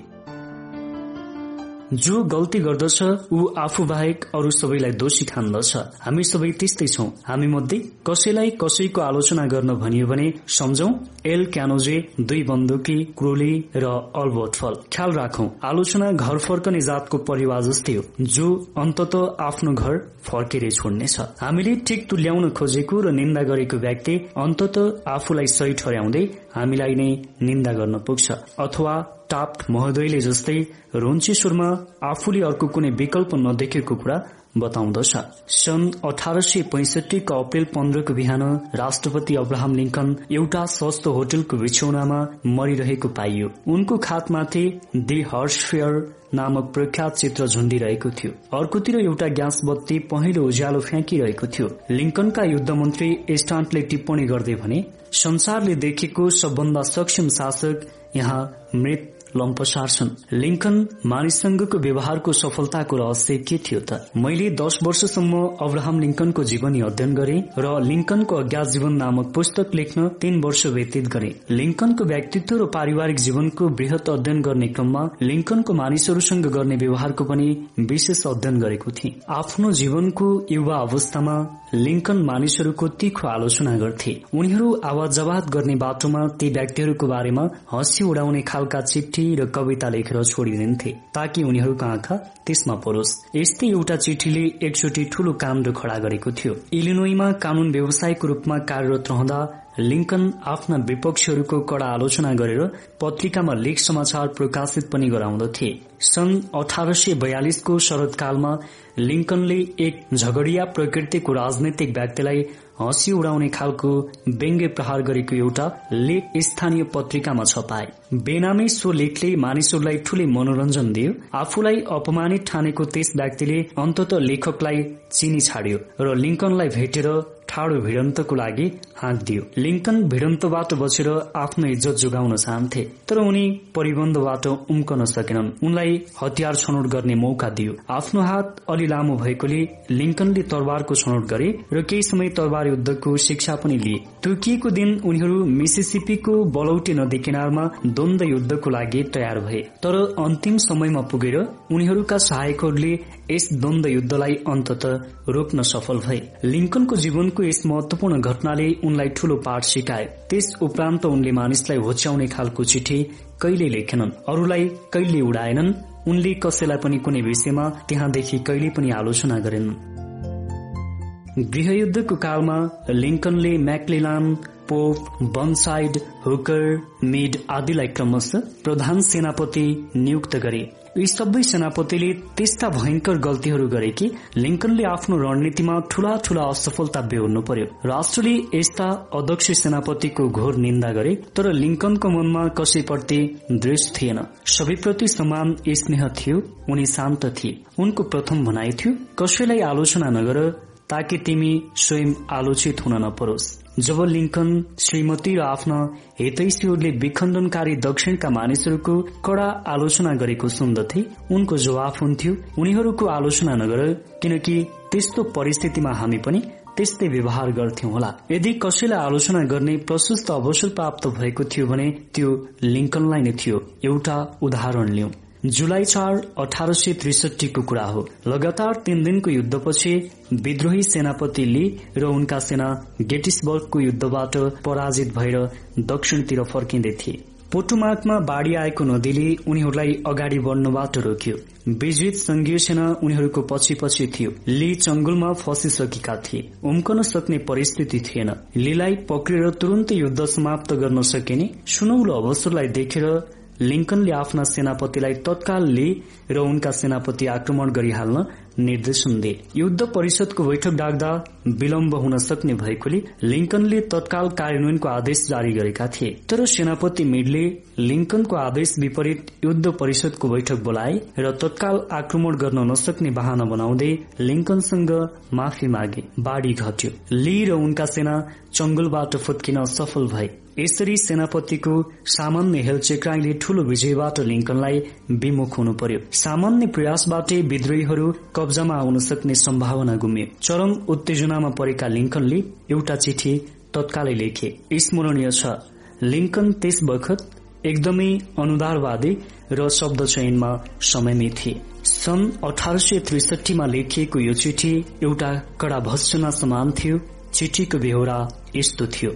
जो गल्ती गर्दछ ऊ आफू बाहेक अरू सबैलाई दोषी ठान्दछ। हामी सबै त्यस्तै छौ। हामी मध्ये कसैलाई कसैको आलोचना गर्न भनियो भने सम्झौ एल क्यानोजे दुई बन्दुकी क्रोली र अल्बर्ट ख्याल राखौ आलोचना घर फर्कने जातको परिवार जस्तै हो जो अन्तत आफ्नो घर फर्केर छोड्नेछ। हामीले ठिक तुल्याउन खोजेको र निन्दा गरेको व्यक्ति अन्तत आफूलाई सही ठहराउँदै हामीलाई नै निन्दा गर्न पुग्छ। अथवा टाप्ट महोदयले जस्तै रोन्चेश्वरमा आफूले अर्को कुनै विकल्प नदेखेको कुरा बताउँदछ। सन् अठार सय पैसठीको अप्रेल पन्ध्रको बिहान राष्ट्रपति अब्राहम लिङ्कन एउटा सस्तो होटलको बिछौनामा मरिरहेको पाइयो। उनको खातमाथि दि हर्सफेयर नामक प्रख्यात चित्र झुन्डिरहेको थियो। अर्कोतिर एउटा ग्यास बत्ती पहिलो उज्यालो फ्याँकिरहेको थियो। लिङ्कनका युद्ध मन्त्री एस्टान्टले टिप्पणी गर्दै भने संसारले देखेको सबभन्दा सक्षम शासक यहाँ मृत लम्पसार लिङ्कन मानिससँगको व्यवहारको सफलताको रहस्य के थियो त? मैले दश वर्षसम्म अब्राहम लिङ्कनको जीवनी अध्ययन गरे र लिङ्कनको अज्ञात जीवन नामक पुस्तक लेख्न तीन वर्ष व्यतीत गरे। लिङ्कनको व्यक्तित्व र पारिवारिक जीवनको वृहत अध्ययन गर्ने क्रममा लिङ्कनको मानिसहरूसँग गर्ने व्यवहारको पनि विशेष अध्ययन गरेको थिए। आफ्नो जीवनको युवा अवस्थामा लिङ्कन मानिसहरूको तीखो आलोचना गर्थे। उनीहरू आवाज जवाब गर्ने बाटोमा ती व्यक्तिहरूको बारेमा हँसी उडाउने खालका चिठी चिठी र कविता लेखेर छोडिदिन्थे ताकि उनीहरूको आँखा त्यसमा परोस्। यस्तै एउटा चिठीले एकचोटि ठूलो काण्ड खड़ा गरेको थियो। इलिनोईमा कानून व्यवसायको रूपमा कार्यरत रहँदा लिङ्कन आफ्ना विपक्षीहरूको कड़ा आलोचना गरेर पत्रिकामा लेख समाचार प्रकाशित पनि गराउँदथे। सन् अठार सय बयालिसको शरदकालमा लिङ्कनले एक झगडिया प्रकृतिको राजनैतिक व्यक्तिलाई हँसी उडाउने खालको व्यङ्ग्य प्रहार गरेको एउटा लेख स्थानीय पत्रिकामा छपाए। बेनामी सो लेखले मानिसहरूलाई ठूलै मनोरञ्जन दियो। आफूलाई अपमानित ठानेको त्यस व्यक्तिले अन्तत लेखकलाई चिनी छाड्यो र लिङ्कनलाई भेटेर ठाडो भिडन्तको लागि हाँक दियो। लिङ्कन भिडन्तबाट बसेर आफ्नो इज्जत जोगाउन चाहन्थे तर उनी परिबन्धबाट उम्कन सकेनन्। उनलाई हतियार छनौट गर्ने मौका दियो। आफ्नो हात अलि लामो भएकोले लिङ्कनले तरबारको छनौट गरे र केही समय तरबार युद्धको शिक्षा पनि लिए। तुर्किएको दिन उनीहरू मिसिसिपीको बलौटे नदी किनारमा द्वन्द युद्धको लागि तयार भए। तर अन्तिम समयमा पुगेर उनीहरूका सहायकहरूले यस द्वन्द युद्धलाई अन्तत रोक्न सफल भए। लिङ्कनको जीवनको यस महत्वपूर्ण घटनाले उनलाई ठूलो पाठ सिकाए त्यस उपरान्त उनले मानिसलाई होच्याउने खालको चिठी कहिले लेखेनन् अरूलाई कहिले उडाएनन् उनले कसैलाई पनि कुनै विषयमा त्यहाँदेखि कहिले पनि आलोचना गरेनन्। गृहयुद्धको कालमा लिङ्कनले McClellan Pope Burnside Hooker Meade आदिलाई क्रमशः प्रधान सेनापति नियुक्त गरे। यी सबै सेनापतिले त्यस्ता भयंकर गल्तीहरू गरे कि लिङ्कनले आफ्नो रणनीतिमा ठूला ठूला असफलता बेहोर्नु पर्यो। राष्ट्रले यस्ता अध्यक्ष सेनापतिको घोर निन्दा गरे तर लिङ्कनको मनमा कसैप्रति दृश थिएन। सबैप्रति समान स्नेह थियो उनी शान्त थिए। उनको प्रथम भनाइ थियो कसैलाई आलोचना नगर ताकि तिमी स्वयं आलोचित हुन नपरोस्। जब लिङ्कन श्रीमती र आफ्ना हितैषीहरूले विखण्डनकारी दक्षिणका मानिसहरूको कडा आलोचना गरेको सुन्दथे उनको जवाफ हुन्थ्यो उनीहरूको आलोचना नगर किनकि त्यस्तो परिस्थितिमा हामी पनि त्यस्तै व्यवहार गर्थ्यौं होला। यदि कसैलाई आलोचना गर्ने प्रशस्त अवसर प्राप्त भएको थियो भने त्यो लिङ्कनलाई नै थियो। एउटा उदाहरण लिउँ। जुलाई चार अठार सय त्रिसठीको कुरा हो। लगातार तीन दिनको युद्धपछि विद्रोही सेनापति ली र उनका सेना गेटिसबर्गको युद्धबाट पराजित भएर दक्षिणतिर फर्किँदै थिए। पोटुमाकमा बाढ़ी आएको नदीले उनीहरूलाई अगाडि बढ्नबाट रोक्यो। विजित संघीय सेना उनीहरूको पछि पछि थियो। ली चंगुलमा फसिसकेका थिए। उम्कन सक्ने परिस्थिति थिएन। लीलाई पक्रेर तुरन्तै युद्ध समाप्त गर्न सकिने सुनौलो अवसरलाई देखेर लिङ्कनले आफ्ना सेनापतिलाई तत्काल लिए र उनका सेनापति आक्रमण गरिहाल्न निर्देशन दिए युद्ध परिषदको बैठक डाक्दा विलम्ब हुन सक्ने भएकोले लिङ्कनले तत्काल कार्यान्वयनको आदेश जारी गरेका थिए। तर सेनापति मिडले लिङ्कनको आदेश विपरीत युद्ध परिषदको बैठक बोलाए र तत्काल आक्रमण गर्न नसक्ने बहाना बनाउँदै लिङ्कनसँग माफी मागे। बाढ़ी घट्यो। ली र उनका सेना चंगुलबाट फुत्किन सफल भए। यसरी सेनापतिको सामान्य हेलचेक्राईले ठूलो विजयबाट लिङ्कनलाई विमुख हुनु पर्यो सामान्य प्रयासबाटै विद्रोहीहरू कब्जामा आउन सक्ने सम्भावना गुम्यो। चरम उत्तेजनामा परेका लिङ्कनले एउटा चिठी तत्कालै लेखे। स्मरणीय छ लिङ्कन त्यस बखत एकदमै अनुदारवादी र शब्द चयनमा समयमै थिए। सन् अठार सय त्रिसठीमा लेखिएको यो चिठी एउटा कडा भत्सना समान थियो चिठीको बेहोरा यस्तो थियो।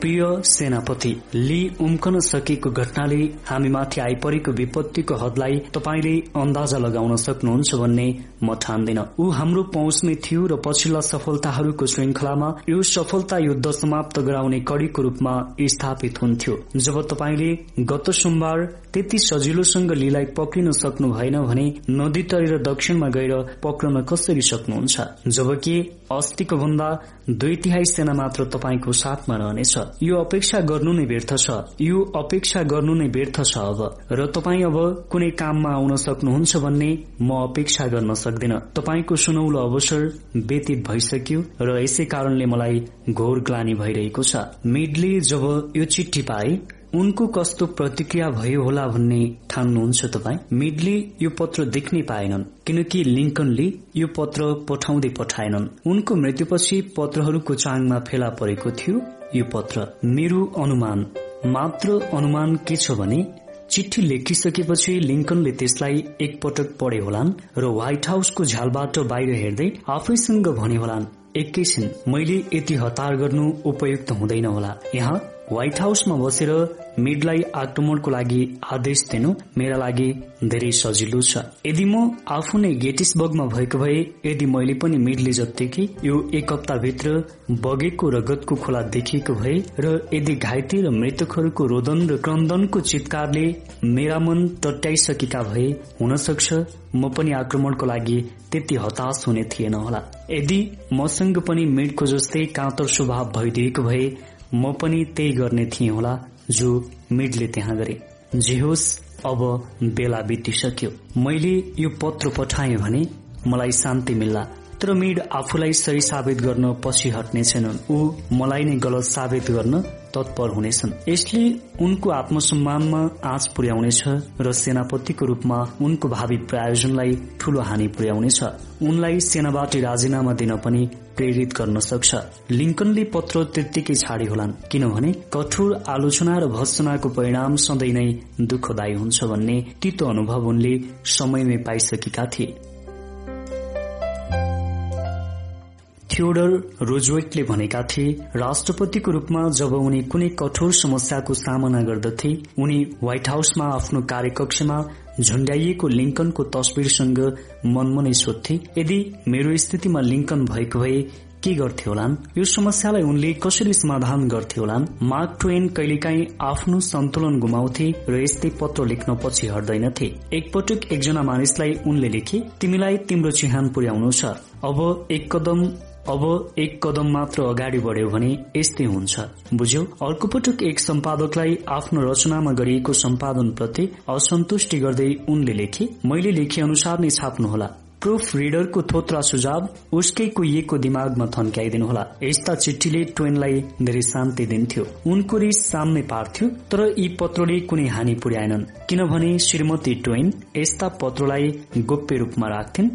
प्रिय सेनापति ली उम्कन सकेको घटनाले हामीमाथि आइपरेको विपत्तिको हदलाई तपाईँले अन्दाजा लगाउन सक्नुहुन्छ भन्ने म ठान्दिन। ऊ हाम्रो पहुँचमै थियो र पछिल्ला सफलताहरूको श्रृंखलामा यो सफलता युद्ध समाप्त गराउने कड़ीको रूपमा स्थापित हुन्थ्यो। जब तपाईँले गत सोमबार त्यति सजिलोसँग लीलाई पक्रिन सक्नु भएन भने नदी तरेर दक्षिणमा गएर पक्रन कसरी सक्नुहुन्छ? जबकि अस्तिको भन्दा दुई तिहाई सेना मात्र तपाईँको साथमा रहनेछ। यो अपेक्षा गर्नु नै व्यर्थ छ। यो अपेक्षा गर्नु नै व्यर्थ छ अब। र तपाईँ अब कुनै काममा आउन सक्नुहुन्छ भन्ने म अपेक्षा गर्न सक्दिन। तपाईँको सुनौलो अवसर व्यतीत भइसक्यो र यसै कारणले मलाई घोर ग्लानी भइरहेको छ। मिडले जब यो चिठी पाए उनको कस्तो प्रतिक्रिया भयो होला भन्ने ठान्नुहुन्छ तपाईँ? मिडले यो पत्र देख्नै पाएनन् किनकि लिङ्कनले यो पत्र पठाउँदै पठाएनन्। उनको मृत्युपछि पत्रहरूको चाङमा फेला परेको थियो यो पत्र। मेरो अनुमान मात्र अनुमान के छ भने चिठी लेखिसकेपछि लिङ्कनले त्यसलाई एकपटक पढे होलान् र व्हाइट हाउसको झ्यालबाट बाहिर हेर्दै आफैसँग भने होलान् एकैछिन मैले यति हतार गर्नु उपयुक्त हुँदैन होला। यहाँ व्हाइट हाउसमा बसेर मिडलाई आक्रमणको लागि आदेश दिनु मेरा लागि धेरै सजिलो छ। यदि म आफू नै गेटिसबर्गमा भएको भए यदि मैले पनि मिडले जत्तिकै यो एक भित्र बगेको रगतको खोला देखिएको भए र यदि घाइते र मृतकहरूको रोदन र क्रन्दनको चितकारले मेरा मन तट्याइसकेका भए हुन सक्छ म पनि आक्रमणको लागि त्यति हताश हुने थिएन होला। यदि मसँग पनि मिडको जस्तै काँतर स्वभाव भइदिएको भए म पनि त्यही गर्ने थिएँ होला। जो मिडले त्यहाँ गरे। जे होस् अब बेला बितिसक्यो। मैले यो पत्र पठाएँ भने मलाई शान्ति मिल्ला। तर मिड आफूलाई सही साबित गर्न पछि हट्ने छैनन्। ऊ मलाई नै गलत साबित गर्न तत्पर हुनेछन्। यसले उनको आत्मसम्मानमा आँच पुर्याउनेछ र सेनापतिको रूपमा उनको भावी प्रायोजनलाई ठूलो हानि पुर्याउनेछ। उनलाई सेनाबाट राजीनामा दिन पनि प्रेरित गर्न सक्छ। लिङ्कनले पत्र त्यत्तिकै छाडे होलान् किनभने कठोर आलोचना र भत्सनाको परिणाम सधैँ नै दुःखदायी हुन्छ भन्ने तितो अनुभव उनले समयमै पाइसकेका थिए। थियोडर रोजवेटले भनेका थिए राष्ट्रपतिको रूपमा जब उनी कुनै कठोर समस्याको सामना गर्दथे उनी व्हाइट हाउसमा आफ्नो कार्यकक्षमा झण्ड्याइएको लिङ्कनको तस्विरसँग मनमनै सोध्थे यदि मेरो स्थितिमा लिङ्कन भएको भए के गर्थे होलान्? यो समस्यालाई उनले कसरी समाधान गर्थे होलान्? मार्क ट्वेन कहिलेकाहीँ आफ्नो सन्तुलन गुमाउँथे र यस्तै पत्र लेख्न पछि हट्दैनथे। एकपटक एकजना मानिसलाई उनले लेखे तिमीलाई तिम्रो चिहान पुर्याउनु छ। अब एक कदम अब एक कदम मात्र अगाडि बढ्यो भने यस्तै हुन्छ। बुझ्यौ? अर्को पटक एक सम्पादकलाई आफ्नो रचनामा गरिएको सम्पादन प्रति असन्तुष्टि गर्दै उनले लेखे मैले लेखे अनुसार नै छाप्नुहोला। प्रुफ रिडरको थोत्रा सुझाव उसकै कुहिएको दिमागमा थन्क्याइदिनुहोला। यस्ता चिठीले ट्वेनलाई धेरै शान्ति दिन्थ्यो। उनको रिस सामने पार्थ्यो तर यी पत्रले कुनै हानि पुर्याएनन्। किनभने श्रीमती ट्वेन यस्ता पत्रलाई गोप्य रूपमा राख्थिन्।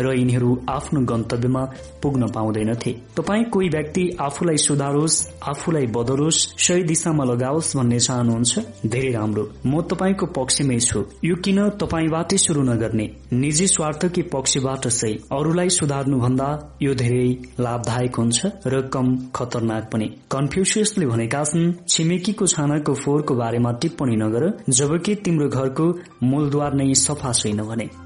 र यिनीहरू आफ्नो गन्तव्यमा पुग्न पाउँदैनथे। तपाईँ कोही व्यक्ति आफूलाई सुधारोस् आफूलाई बदलोस् सही दिशामा लगाओस् भन्ने चाहनुहुन्छ धेरै राम्रो। म तपाईँको पक्षमै छु। यो किन तपाईँबाटै शुरू नगर्ने? निजी स्वार्थकी पक्षबाट सही। अरूलाई सुधार्नु भन्दा यो धेरै लाभदायक हुन्छ र कम खतरनाक पनि। कन्फ्युसियसले भनेका छन् छिमेकीको छानाको फोहोरको बारेमा टिप्पणी नगर जबकि तिम्रो घरको मूलद्वार नै सफा छैन भने।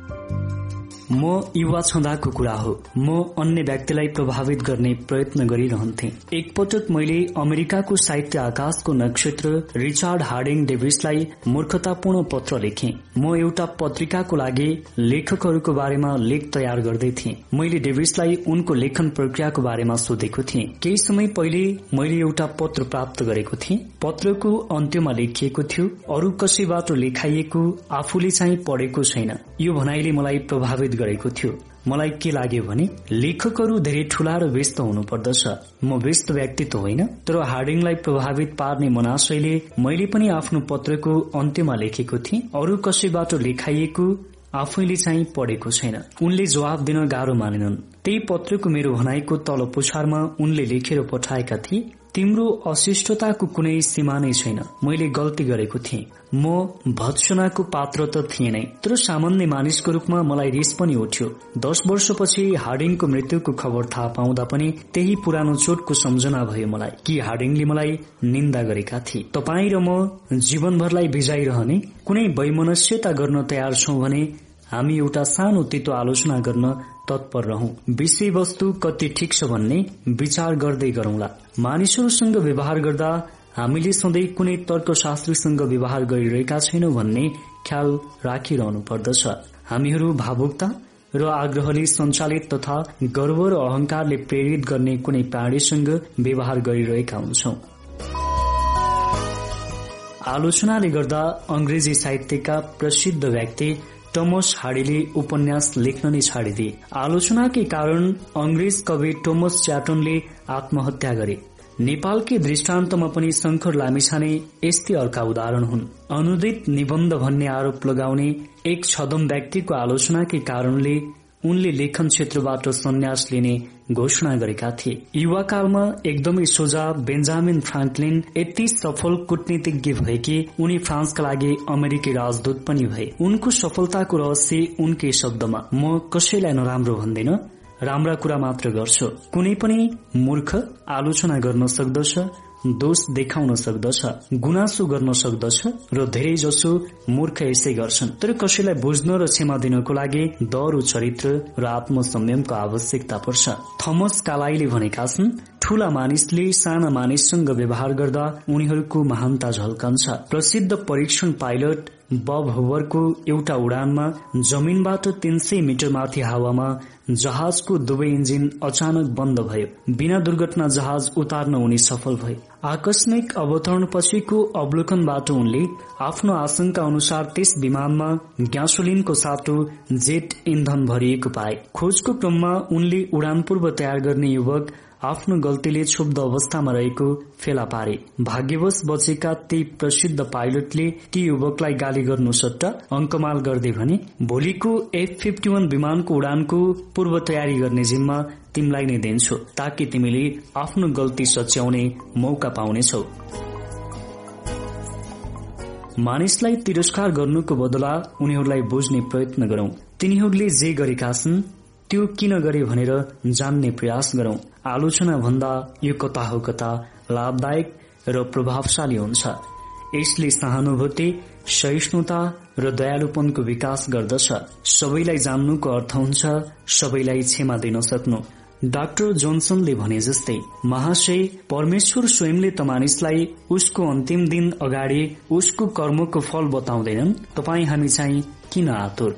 म युवा छँदाको कुरा हो। म अन्य व्यक्तिलाई प्रभावित गर्ने प्रयत्न गरिरहन्थे। एकपटक मैले अमेरिकाको साहित्य आकाशको नक्षत्र रिचार्ड हार्डिङ डेभिसलाई मूर्खतापूर्ण पत्र लेखे। म एउटा पत्रिकाको लागि लेखकहरूको बारेमा लेख तयार गर्दै थिएँ। मैले डेभिसलाई उनको लेखन प्रक्रियाको बारेमा सोधेको थिएँ। केही समय पहिले मैले एउटा पत्र प्राप्त गरेको थिएँ। पत्रको अन्त्यमा लेखिएको थियो अरू कसैबाट लेखाइएको आफूले चाहिँ पढेको छैन। यो भनाइले मलाई प्रभावित गरेको थियो। मलाई के लाग्यो भने लेखकहरू धेरै ठूला र व्यस्त हुनुपर्दछ। म व्यस्त व्यक्ति त होइन तर हार्डिङलाई प्रभावित पार्ने मनाशयले मैले पनि आफ्नो पत्रको अन्त्यमा लेखेको थिएँ। अरू कसैबाट लेखाइएको आफैले चाहिँ पढेको छैन। उनले जवाब दिन गाह्रो मानेनन्। त्यही पत्रको मेरो भनाइको तल पुछारमा उनले लेखेर पठाएका थिए। तिम्रो अशिष्टताको कुनै सीमा नै छैन। मैले गल्ती गरेको थिएँ। म भत्सनाको पात्र त थिएँ नै। तर सामान्य मानिसको रूपमा मलाई रिस पनि उठ्यो। दस वर्षपछि हार्डिङको मृत्युको खबर थाहा पाउँदा पनि त्यही पुरानो चोटको सम्झना भयो मलाई कि हार्डिङले मलाई निन्दा गरेका थिए। तपाईँ र म जीवनभरलाई भिजाइरहने कुनै वैमनस्यता गर्न तयार छौं भने हामी एउटा सानो तितो आलोचना गर्न तत्पर रहौं। विषयवस्तु कति ठिक छ भन्ने विचार गर्दै गरौंला। मानिसहरूसँग व्यवहार गर्दा हामीले सधैँ कुनै तर्कशास्त्रीसँग व्यवहार गरिरहेका छैनौं भन्ने ख्याल राखिरहनु पर्दछ। हामीहरू भावुकता र आग्रहले सञ्चालित तथा गर्व र अहंकारले प्रेरित गर्ने कुनै प्राणीसँग व्यवहार गरिरहेका हुन्छौ। आलोचनाले गर्दा अंग्रेजी साहित्यका प्रसिद्ध व्यक्ति टोमस हाडीले उपन्यास लेख्न नै छाडिदिए। आलोचनाकै कारण अंग्रेज कवि टोमस च्याटनले आत्महत्या गरे। नेपालकै दृष्टान्तमा पनि शंकर लामिछाने यस्तै अर्का उदाहरण हुन्। अनुदित निबन्ध भन्ने आरोप लगाउने एक छदम व्यक्तिको आलोचनाकै कारणले उनले लेखन क्षेत्रबाट सन्यास लिने घोषणा गरेका थिए। युवाकालमा एकदमै सोझा बेन्जामिन फ्रान्कलिन यति सफल कूटनीतिज्ञ भए कि उनी फ्रान्सका लागि अमेरिकी राजदूत पनि भए। उनको सफलताको रहस्य उनकै शब्दमा म कसैलाई नराम्रो भन्दैन राम्रा कुरा मात्र गर्छु। कुनै पनि मूर्ख आलोचना गर्न सक्दछ दोष देखाउन सक्दछ गुनासो गर्न सक्दछ र धेरै जसो मूर्ख यसै गर्छन्। तर कसैलाई बुझ्न र क्षमा दिनको लागि दर चरित्र र आत्मसंयमको आवश्यकता पर्छ। थमस कालाईले भनेका छन् ठूला मानिसले साना मानिससँग व्यवहार गर्दा उनीहरूको महानता झल्कन्छ। प्रसिद्ध परीक्षण पाइलट बब होवरको एउटा उडानमा जमिनबाट तीन सय मिटर माथि हावामा जहाजको दुवै इन्जिन अचानक बन्द भयो। बिना दुर्घटना जहाज उतार्न उनी सफल भए। आकस्मिक अवतरण पछिको अवलोकनबाट उनले आफ्नो आशंका अनुसार त्यस विमानमा ग्यासोलिनको साटो जेट इन्धन भरिएको पाए। खोजको क्रममा उनले उडान पूर्व तयार गर्ने युवक आफ्नो गल्तीले क्षुब्ध अवस्थामा रहेको फेला पारे। भाग्यवश बचेका ती प्रसिद्ध पाइलटले ती युवकलाई गाली गर्नु सट्टा अङ्कमाल गर्दै भने भोलिको एफ फिफ्टी वान विमानको उडानको पूर्व तयारी गर्ने जिम्मा तिमीलाई नै दिन्छु ताकि तिमीले आफ्नो गल्ती सच्याउने मौका पाउनेछौ। मानिसलाई तिरस्कार गर्नुको बदला उनीहरूलाई बुझ्ने प्रयत्न गरौं। तिनीहरूले जे गरेका छन् त्यो किन गरे भनेर जान्ने प्रयास गरौं। आलोचना भन्दा यो कता हो कता लाभदायक र प्रभावशाली हुन्छ। यसले सहानुभूति सहिष्णुता र दयालुपनको विकास गर्दछ। सबैलाई जान्नुको अर्थ हुन्छ सबैलाई क्षमा दिन सक्नु। डाक्टर जोन्सनले भने जस्तै महाशय परमेश्वर स्वयंले त मानिसलाई उसको अन्तिम दिन अगाडि उसको कर्मको फल बताउँदैनन्। तपाई हामी चाहिँ किन आतुर?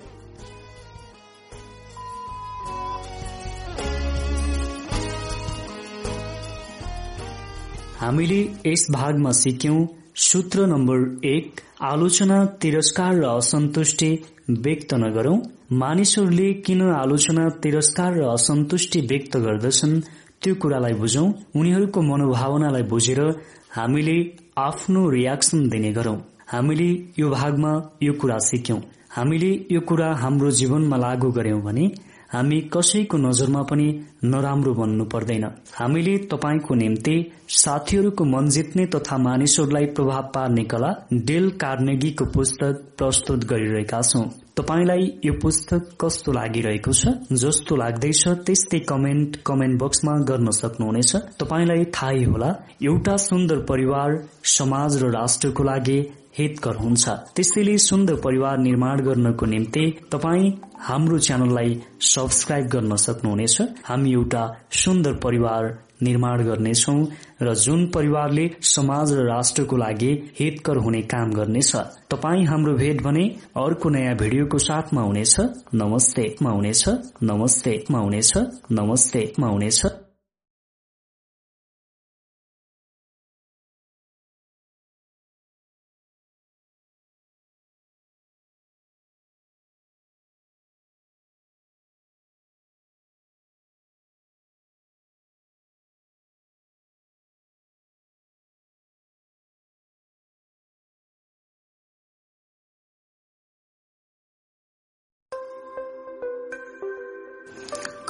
हामीले यस भागमा सिक्यौं सूत्र नम्बर एक आलोचना तिरस्कार र असन्तुष्टि व्यक्त नगरौं। मानिसहरूले किन आलोचना तिरस्कार र असन्तुष्टि व्यक्त गर्दछन् त्यो कुरालाई बुझौं। उनीहरूको मनोभावनालाई बुझेर हामीले आफ्नो रियाक्सन दिने गरौं। हामीले यो भागमा यो कुरा सिक्यौं। हामीले यो कुरा हाम्रो जीवनमा लागू गर्यौं भने हामी कसैको नजरमा पनि नराम्रो बन्नु पर्दैन। हामीले तपाईँको निम्ति साथीहरूको मन जित्ने तथा मानिसहरूलाई प्रभाव पार्ने कला डेल कार्नेगीको पुस्तक प्रस्तुत गरिरहेका छौं। तपाईँलाई यो पुस्तक कस्तो लागिरहेको छ जस्तो लाग्दैछ त्यस्तै कमेन्ट कमेन्ट बक्समा गर्न सक्नुहुनेछ। तपाईँलाई थाहै होला एउटा सुन्दर परिवार समाज र राष्ट्रको लागि हितकर हुन्छ। त्यसैले सुन्दर परिवार निर्माण गर्नको निम्ति तपाईँ हाम्रो च्यानललाई सब्सक्राइब गर्न सक्नुहुनेछ। हामी एउटा सुन्दर परिवार निर्माण गर्नेछौ र जुन परिवारले समाज र राष्ट्रको लागि हितकर हुने काम गर्नेछ तपाईँ हाम्रो भेट भने अर्को नयाँ भिडियोको साथमा हुनेछ। नमस्ते हुनेछ। नमस्ते हुनेछ। नमस्ते हुनेछ।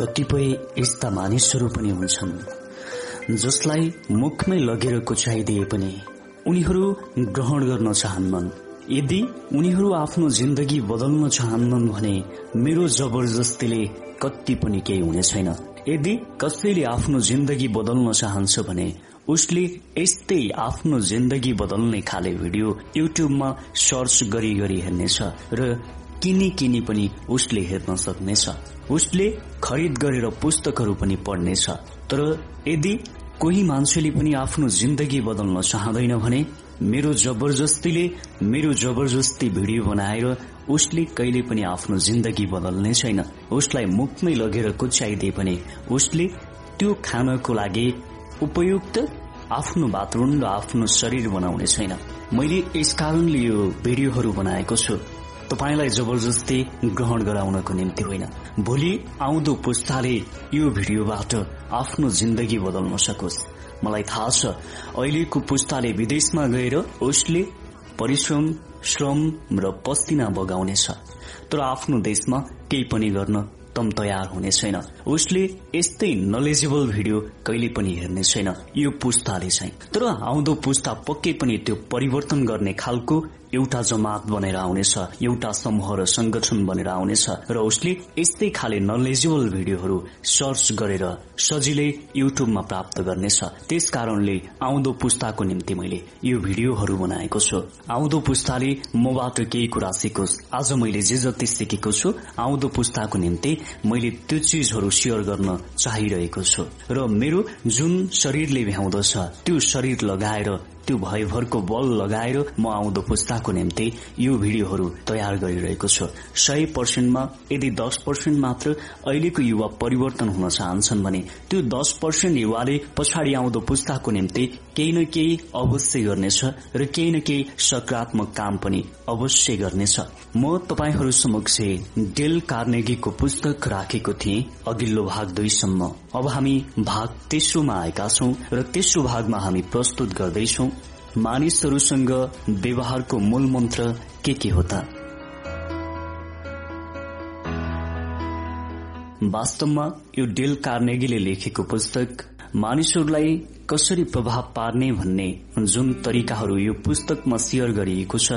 कतिपय यस्ता मानिसहरू पनि हुन्छन् जसलाई मुखमै लगेर कुचाइदिए पनि उनीहरू ग्रहण गर्न चाहन्नन्। यदि उनीहरू आफ्नो जिन्दगी बदल्न चाहन्नन् भने मेरो जबरजस्तीले कति पनि केही हुने छैन। यदि कसैले आफ्नो जिन्दगी बदल्न चाहन्छ भने उसले यस्तै आफ्नो जिन्दगी बदल्ने खाले भिडियो युट्युबमा सर्च गरी गरी हेर्नेछ र किनी किनी पनि उसले हेर्न सक्नेछ। उसले खरिद गरेर पुस्तकहरू पनि पढ्नेछ। तर यदि कोही मान्छेले पनि आफ्नो जिन्दगी बदल्न चाहँदैन भने मेरो जबरजस्तीले मेरो जबरजस्ती भिडियो बनाएर उसले कहिले पनि आफ्नो जिन्दगी बदल्ने छैन। उसलाई मुखमै लगेर कुच्याइदिए पनि उसले त्यो खानको लागि उपयुक्त आफ्नो वातावरण र आफ्नो शरीर बनाउने छैन। मैले यस कारणले यो भिडियोहरू बनाएको छु। तपाईँलाई जबरजस्ती ग्रहण गराउनको निम्ति होइन। भोलि आउँदो पुस्ताले यो भिडियोबाट आफ्नो जिन्दगी बदल्न सकोस्। मलाई थाहा छ अहिलेको पुस्ताले विदेशमा गएर उसले परिश्रम श्रम र पस्तिना बगाउनेछ। तर आफ्नो देशमा केही पनि गर्न तम तयार हुने छैन उसले यस्तै नलेजेबल भिडियो कहिले पनि हेर्ने छैन। यो पुस्ताले चाहिँ। तर आउँदो पुस्ता पक्कै पनि त्यो परिवर्तन गर्ने खालको एउटा जमात बनेर आउनेछ एउटा समूह र संगठन बनेर आउनेछ र उसले यस्तै खाले नलेजेबल भिडियोहरू सर्च गरेर सजिलै युट्युबमा प्राप्त गर्नेछ। त्यस कारणले आउँदो पुस्ताको निम्ति मैले यो भिडियोहरू बनाएको छु। आउँदो पुस्ताले मबाट केही कुरा सिकोस्। आज मैले जे जति सिकेको छु आउँदो पुस्ताको निम्ति मैले त्यो चिजहरू सेयर गर्न चाहिरहेको छु। र मेरो जुन शरीरले भ्याउँदछ त्यो शरीर लगाएर त्यो भयभरको बल लगाएर म आउँदो पुस्ताको निम्ति यो भिडियोहरू तयार गरिरहेको छु। सय पर्सेन्टमा यदि दस पर्सेन्ट मात्र अहिलेको युवा परिवर्तन हुन चाहन्छन् भने त्यो दस पर्सेन्ट युवाले पछाडि आउँदो पुस्ताको निम्ति केही न केही अवश्य गर्नेछ र केही न केही सकारात्मक काम पनि अवश्य गर्नेछ। म तपाईँहरू समक्ष डेल कार्नेगीको पुस्तक राखेको थिएँ। अघिल्लो भाग दुईसम्म। अब हामी भाग तेस्रोमा आएका छौं र तेस्रो भागमा हामी प्रस्तुत गर्दैछौ। मानिसहरूसँग व्यवहारको मूल मन्त्र के के हो त? वास्तवमा यो डेल कार्नेगीले लेखेको पुस्तक मानिसहरूलाई कसरी प्रभाव पार्ने भन्ने जुन तरिकाहरू यो पुस्तकमा शेयर गरिएको छ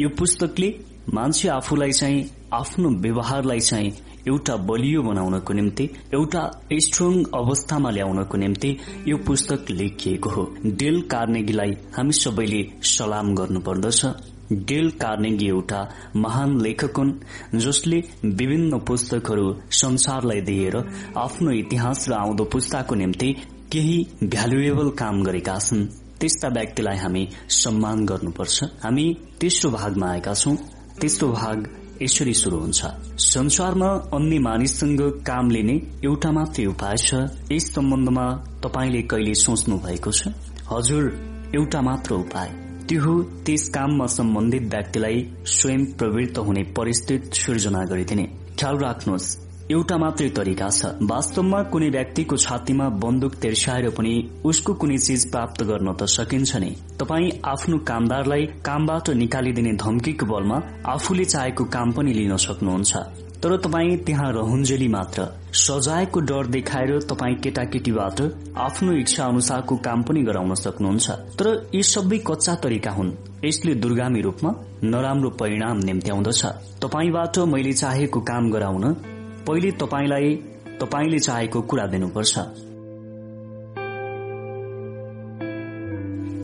यो पुस्तकले मान्छे आफूलाई चाहिँ आफ्नो व्यवहारलाई चाहिँ एउटा बलियो बनाउनको निम्ति एउटा स्ट्रङ अवस्थामा ल्याउनको निम्ति यो पुस्तक लेखिएको हो। डेल कार्नेगीलाई हामी सबैले सलाम गर्नुपर्दछ। डेल कार्नेगी एउटा महान लेखक हुन् जसले विभिन्न पुस्तकहरू संसारलाई दिएर आफ्नो इतिहास र आउँदो पुस्ताको निम्ति केही भ्यालुएबल काम गरेका छन्। त्यस्ता व्यक्तिलाई हामी सम्मान गर्नुपर्छ। हामी तेस्रो भागमा आएका छौं। तेस्रो भाग यसरी शुरू हुन्छ। संसारमा अन्य मानिससँग काम लिने एउटा मात्रै उपाय छ। यस सम्बन्धमा तपाईँले कहिले सोच्नु भएको छ? हजुर एउटा मात्र उपाय। त्यो हो त्यस काममा सम्बन्धित व्यक्तिलाई स्वयं प्रवृत्त हुने परिस्थिति सिर्जना गरिदिने। ख्याल राख्नुहोस्। एउटा मात्रै तरिका छ। वास्तवमा कुनै व्यक्तिको छातीमा बन्दुक तेर्साएर पनि उसको कुनै चिज प्राप्त गर्न त सकिन्छ नै। तपाई आफ्नो कामदारलाई कामबाट निकालिदिने धम्कीको बलमा आफूले चाहेको काम पनि लिन सक्नुहुन्छ। तर तपाईँ त्यहाँ रहन्जेली मात्र। सजायको डर देखाएर तपाईँ केटाकेटीबाट आफ्नो इच्छा अनुसारको काम पनि गराउन सक्नुहुन्छ। तर यी सबै कच्चा तरिका हुन्। यसले दुर्गामी रूपमा नराम्रो परिणाम निम्त्याउँदछ। तपाईँबाट मैले चाहेको काम गराउन पहिले तपाईँलाई तपाईँले चाहेको कुरा दिनुपर्छ।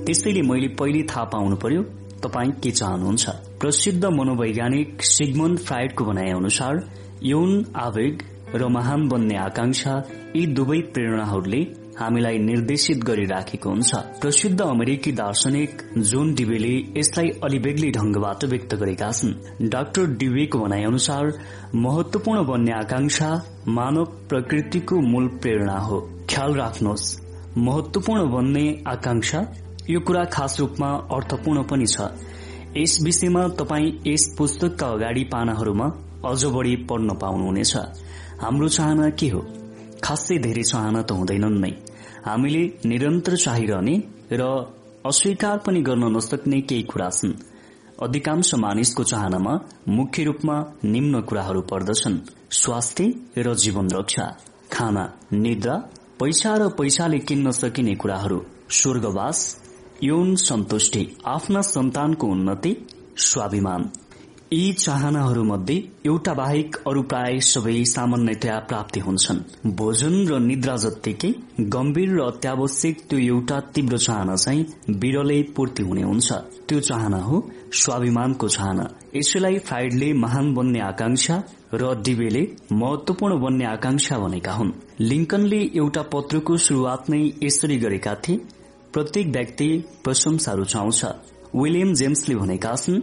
त्यसैले मैले पहिले थाहा पाउनु पर्यो तपाईँ के चाहनुहुन्छ। प्रसिद्ध मनोवैज्ञानिक सिगमन्ड फ्राइडको भनाइ अनुसार यौन आवेग र महान बन्ने आकांक्षा यी दुवै प्रेरणाहरूले हामीलाई निर्देशित गरिराखेको हुन्छ। प्रसिद्ध अमेरिकी दार्शनिक जोन डिबेले यसलाई अलि बेग्लै ढंगबाट व्यक्त गरेका छन्। डाक्टर डिबेको भनाइ अनुसार महत्वपूर्ण बन्ने आकांक्षा मानव प्रकृतिको मूल प्रेरणा हो। ख्याल राख्नुहोस् महत्वपूर्ण बन्ने आकांक्षा यो कुरा खास रूपमा अर्थपूर्ण पनि छ। यस विषयमा तपाईँ यस पुस्तकका अगाडि पानाहरूमा अझ बढ़ी पढ्न पाउनुहुनेछ। हाम्रो चाहना के हो? खासै धेरै चाहना त हुँदैनन् नै। हामीले निरन्तर चाहिरहने र अस्वीकार पनि गर्न नसक्ने केही कुरा छन्। अधिकांश मानिसको चाहनामा मुख्य रूपमा निम्न कुराहरू पर्दछन्। स्वास्थ्य र जीवन रक्षा खाना निद्रा पैसा र पैसाले किन्न सकिने कुराहरू स्वर्गवास यौन सन्तुष्टि आफ्ना सन्तानको उन्नति स्वाभिमान। यी चाहनाहरूमध्ये एउटा बाहेक अरू प्राय सबै सामान्यतया प्राप्ति हुन्छन्। भोजन र निद्रा जत्तिकै गम्भीर र अत्यावश्यक त्यो एउटा तीव्र चाहना चाहिँ विरलै पूर्ति हुने हुन्छ। त्यो चाहना हो स्वाभिमानको चाहना। यसैलाई फ्राइडले महान बन्ने आकांक्षा र डिबेले महत्वपूर्ण बन्ने आकांक्षा भनेका हुन्। लिङ्कनले एउटा पत्रको शुरूआत नै यसरी गरेका थिए प्रत्येक व्यक्ति प्रशंसा रुचाउँछ। विलियम जेम्सले भनेका छन्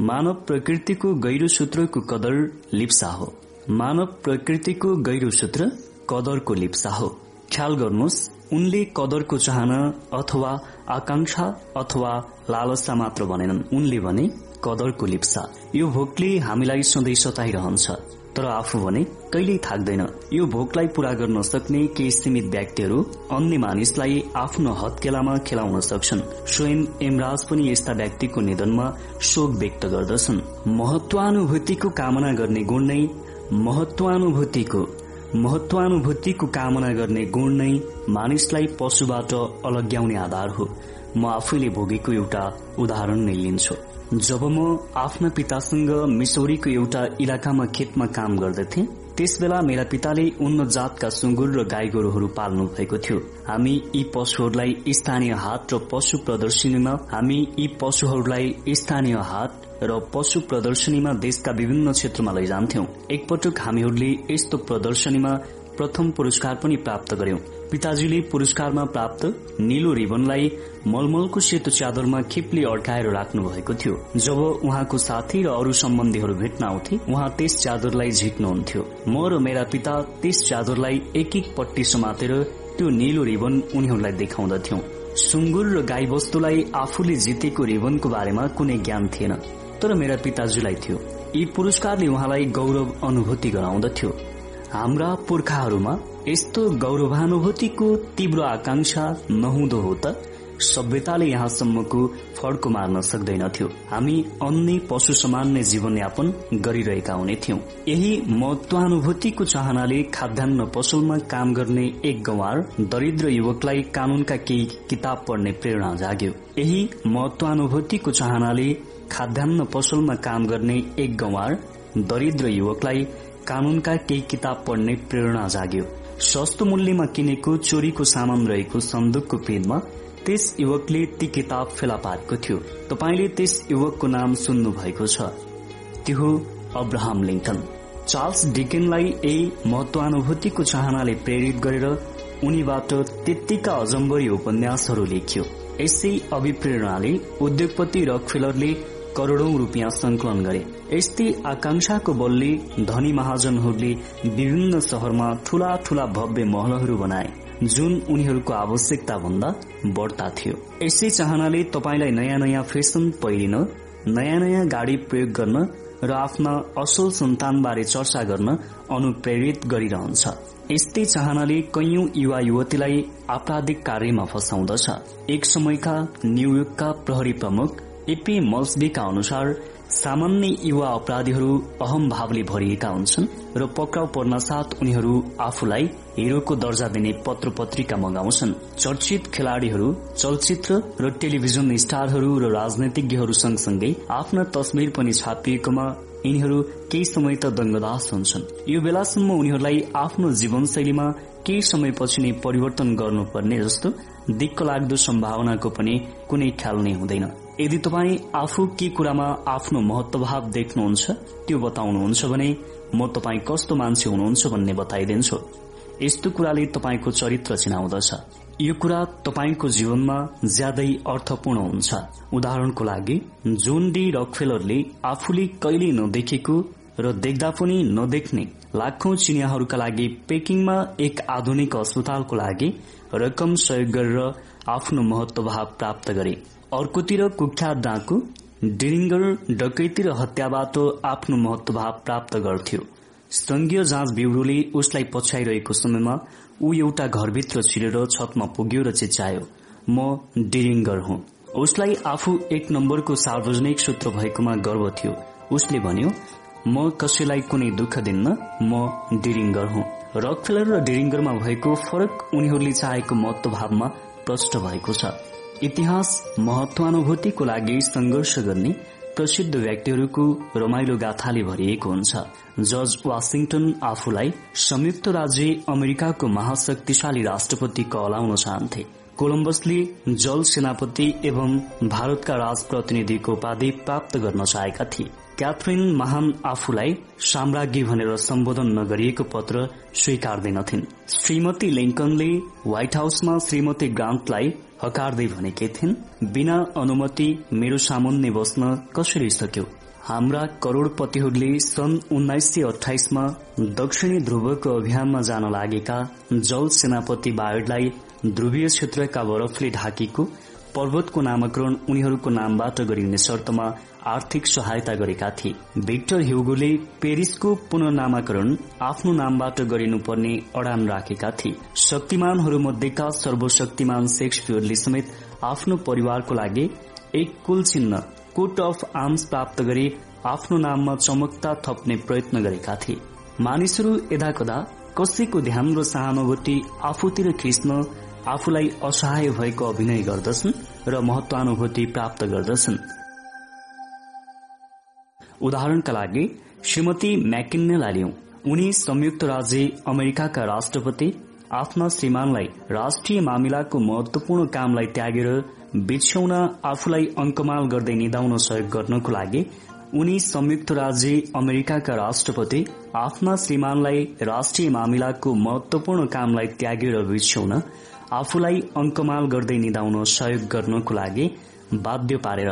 मानव प्रकृतिको गहिरो सूत्रको कदर लिप्सा हो। मानव प्रकृतिको गहिरो सूत्र कदरको लिप्सा हो। ख्याल गर्नुहोस् उनले कदरको चाहना अथवा आकांक्षा अथवा लालसा मात्र भनेनन्। उनले भने कदरको लिप्सा। यो भोकले हामीलाई सधैँ सताइरहन्छ। तर आफू भने कहिल्यै थाक्दैन। यो भोकलाई पूरा गर्न सक्ने केही सीमित व्यक्तिहरू अन्य मानिसलाई आफ्नो हत्केलामा खेलाउन सक्छन्। स्वयं एमराज पनि यस्ता व्यक्तिको निधनमा शोक व्यक्त गर्दछन्। महत्वानुभूतिको कामना गर्ने गुण नै महत्वानुभूतिको महत्वानुभूतिको कामना गर्ने गुण नै मानिसलाई पशुबाट अलग्याउने आधार हो। म आफैले भोगेको एउटा उदाहरण नै लिन्छु। जब म आफ्ना पितासँग मिसौरीको एउटा इलाकामा खेतमा काम गर्दथे त्यस बेला मेरा पिताले उन्नत जातका सुँगुर र गाई गोरुहरू पाल्नु भएको थियो। हामी यी पशुहरूलाई स्थानीय हाट र पशु प्रदर्शनीमा हामी यी पशुहरूलाई स्थानीय हाट र पशु प्रदर्शनीमा देशका विभिन्न क्षेत्रमा लैजान्थ्यौं। एकपटक हामीहरूले यस्तो प्रदर्शनीमा प्रथम पुरस्कार पनि प्राप्त गर्यौं। पिताजीले पुरस्कारमा प्राप्त नीलो रिबनलाई मलमलको सेतो च्यादरमा खेपले अड्काएर राख्नु भएको थियो। जब उहाँको साथी र अरू सम्बन्धीहरू भेट्न आउँथे उहाँ त्यस च्यादरलाई झिक्नुहुन्थ्यो म र मेरा पिता त्यस च्यादरलाई एक एक पट्टी समातेर त्यो नीलो रिबन उनीहरूलाई देखाउँदथ्यौं सुँगुर र गाई वस्तुलाई आफूले जितेको रिबनको बारेमा कुनै ज्ञान थिएन तर मेरा पिताजीलाई थियो। यी पुरस्कारले उहाँलाई गौरव अनुभूति गराउँदथ्यो। हाम्रा पुर्खाहरूमा यस्तो गौरवानुभूतिको तीव्र आकांक्षा नहुँदो हो त सभ्यताले यहाँसम्मको फड्को मार्न सक्दैनथ्यो। हामी अन्य पशु समान नै जीवनयापन गरिरहेका हुने थियौं। यही महत्वानुभूतिको चाहनाले खाद्यान्न पसलमा काम गर्ने एक गंवार दरिद्र युवकलाई कानूनका केही किताब पढ्ने प्रेरणा जाग्यो। यही महत्वानुभूतिको चाहनाले खाद्यान्न पसलमा काम गर्ने एक गंवार दरिद्र युवकलाई कानूनका केही किताब पढ्ने प्रेरणा जाग्यो। सस्तो मूल्यमा किनेको चोरीको सामान रहेको सन्दुकको पेनमा त्यस युवकले ती किताब फेला पारेको थियो। तपाईँले त्यस युवकको नाम सुन्नु भएको छ। त्यो अब्राहम लिङ्कन चार्ल्स डिकेनलाई यही महत्वानुभूतिको चाहनाले प्रेरित गरेर उनीबाट त्यत्तिका अजम्बरी उपन्यासहरू लेखियो। यसै अभिप्रेरणाले उद्योगपति रकफेलरले करोड़ौं रूपियाँ संकलन गरे। यस्तै आकांक्षाको बलले धनी महाजनहरूले विभिन्न शहरमा ठूला ठूला भव्य महलहरू बनाए जुन उनीहरूको आवश्यकता भन्दा बढ्ता थियो। यसै चाहनाले तपाईँलाई नयाँ नयाँ फेसन पहिरिन नयाँ नयाँ गाड़ी प्रयोग गर्न र आफ्ना असल सन्तानबारे चर्चा गर्न अनुप्रेरित गरिरहन्छ। यस्तै चाहनाले कैयौं युवा युवतीलाई आपराधिक कार्यमा फसाउँदछ। एक समयका न्यूयोर्कका प्रहरी प्रमुख एपी मल्सबीका अनुसार सामान्य युवा अपराधीहरू अहम भावले भरिएका हुन्छन् र पक्राउ पर्न साथ उनीहरू आफूलाई हिरोको दर्जा दिने पत्र पत्रिका मगाउँछन्। चर्चित खेलाड़ीहरू चलचित्र र टेलिभिजन स्टारहरू र राजनैतिज्ञहरू सँगसँगै आफ्ना तस्विर पनि छापिएकोमा यिनीहरू केही समय त दङ्गदास हुन्छन्। यो बेलासम्म उनीहरूलाई आफ्नो जीवनशैलीमा केही समयपछि नै परिवर्तन गर्नुपर्ने जस्तो दिक्क लाग्दो सम्भावनाको पनि कुनै ख्याल नै हुँदैन। यदि तपाईँ आफू के कुरामा आफ्नो महत्वभाव देख्नुहुन्छ त्यो बताउनुहुन्छ भने म तपाईँ कस्तो मान्छे हुनुहुन्छ भन्ने बताइदिन्छु। यस्तो कुराले तपाईँको चरित्र चिनाउँदछ। यो कुरा तपाईँको जीवनमा ज्यादै अर्थपूर्ण हुन्छ। उदाहरणको लागि जोन डी रकफेलरले आफूले कहिले नदेखेको र देख्दा पनि नदेख्ने लाखौं चिनियाहरूका लागि पेकिङमा एक आधुनिक अस्पतालको लागि रकम सहयोग गरेर आफ्नो महत्वभाव प्राप्त गरे। अर्कोतिर कुख्यात डाँकु डिरिङ्गर डकैती र हत्याबाट आफ्नो महत्वभाव प्राप्त गर्थ्यो। संघीय जाँच ब्यूरोले उसलाई पछ्याइरहेको समयमा ऊ एउटा घरभित्र छिरेर छतमा पुग्यो र चिच्चायो म डिरिङ्गर हुँ। उसलाई आफू एक नम्बरको सार्वजनिक सूत्र भएकोमा गर्व थियो। उसले भन्यो म कसैलाई कुनै दुःख दिन्न म डिरिङ्गर हुँ। रकफेलर र डिरिङ्गरमा भएको फरक उनीहरूले चाहेको महत्वभावमा प्रष्ट भएको छ। इतिहास महत्वानुभूतिको लागि संघर्ष गर्ने प्रसिद्ध व्यक्तिहरूको रमाइलो गाथाले भरिएको हुन्छ। जर्ज वासिङटन आफूलाई संयुक्त राज्य अमेरिकाको महाशक्तिशाली राष्ट्रपति कहलाउन चाहन्थे। कोलम्बसले जल सेनापति एवं भारतका राजप्रतिनिधिको उपाधि प्राप्त गर्न चाहेका थिए। क्याथरिन महान आफूलाई साम्राज्ञी भनेर सम्बोधन नगरिएको पत्र स्वीकार्दैनथिन्। श्रीमती लिङ्कनले व्हाइट हाउसमा श्रीमती ग्रान्टलाई हकार्दै भनेकी थिइन् बिना अनुमति मेरो सामुन्ने बस्न कसरी सक्यो? हाम्रा करोड़पतिहरूले सन् उन्नाइस सय अठाइसमा दक्षिणी ध्रुवको अभियानमा जान लागेका जल सेनापति बायडलाई ध्रुवीय क्षेत्रका बरफले ढाकेको पर्वतको नामाकरण उनीहरूको नामबाट गरिने शर्तमा आर्थिक सहायता गरेका थिए। भिक्टर ह्युगोले पेरिसको पुनर्नामाकरण आफ्नो नामबाट गरिनुपर्ने अडान राखेका थिए। शक्तिमानहरू मध्येका सर्वशक्तिमान सेक्सपियरले समेत आफ्नो परिवारको लागि एक कुल चिन्ह कोट अफ आर्म्स प्राप्त गरी आफ्नो नाममा चमकता थप्ने प्रयत्न गरेका थिए। मानिसहरू यदाकदा कसैको ध्यान र सहानुभूति आफूतिर खिच्न आफूलाई असहाय भएको अभिनय गर्दछन् र महत्वानुभूति प्राप्त गर्दछन्। उदाहरणका लागि श्रीमती म्याकिन्नेलाई लिउँ उनी संयुक्त राज्य अमेरिकाका राष्ट्रपति आफ्ना श्रीमानलाई राष्ट्रिय मामिलाको महत्वपूर्ण कामलाई त्यागेर बिछ्याउन आफूलाई अंकमाल गर्दै निधाउन सहयोग गर्नको लागि उनी संयुक्त राज्य अमेरिकाका राष्ट्रपति आफ्ना श्रीमानलाई राष्ट्रिय मामिलाको महत्वपूर्ण कामलाई त्यागेर बिछ्याउन आफूलाई अंकमाल गर्दै निधाउन सहयोग गर्नको लागि बाध्य पारेर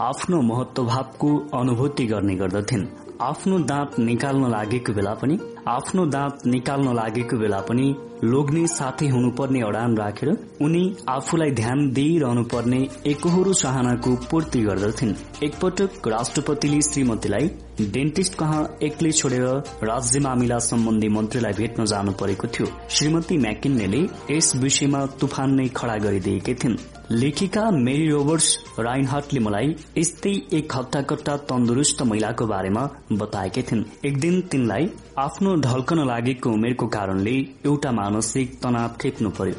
आफ्नो महत्वभावको अनुभूति गर्ने गर्दथिन्। आफ्नो दाँत निकाल्न लागेको बेला पनि आफ्नो दाँत निकाल्न लागेको बेला पनि लोग्ने साथी हुनुपर्ने अडान राखेर उनी आफूलाई ध्यान दिइरहनु पर्ने एकहोरो चाहनाको पूर्ति गर्दथिन्। एकपटक राष्ट्रपतिले श्रीमतीलाई डेन्टिस्ट कहाँ एक्लै छोडेर राज्य मामिला सम्बन्धी मन्त्रीलाई भेट्न जानु परेको थियो। श्रीमती म्याकिन्नेले यस विषयमा तुफान नै खड़ा गरिदिएकी थिइन्। लेखिका मेरी रोबर्ट्स राइनहार्टले मलाई यस्तै एक हप्ताकट्टा तन्दुरुस्त महिलाको बारेमा बताएकी थिइन्। एक दिन तिनलाई आफ्नो ढल्कन लागेको उमेरको कारणले एउटा मानसिक तनाव खेप्नु पर्यो।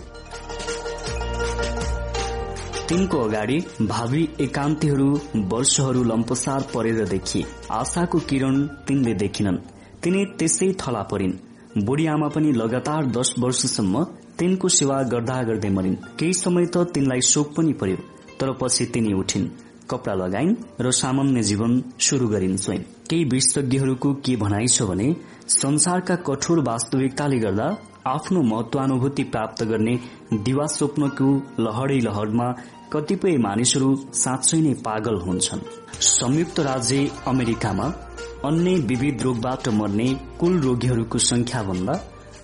तिनको अगाडि भावी एकान्तीहरू वर्षहरू लम्पसार परेर देखिए। आशाको किरण तिनले देखिनन्। तिनी त्यसै थला परिन्। बुढी आमा पनि लगातार दश वर्षसम्म तिनको सेवा गर्दा गर्दै मरिन्। केही समय त तिनलाई शोक पनि पर्यो तर पछि तिनी उठिन् कपडा लगाइन् र सामान्य जीवन शुरू गरिन् स्वयं। केही विशेषज्ञहरूको के भनाइ छ भने संसारका कठोर वास्तविकताले गर्दा आफ्नो महत्वानुभूति प्राप्त गर्ने दिवा स्वप्नको लहरै लहरमा कतिपय मानिसहरू साँच्चै नै पागल हुन्छन्। संयुक्त राज्य अमेरिकामा अन्य विविध रोगबाट मर्ने कुल रोगीहरूको संख्या भन्दा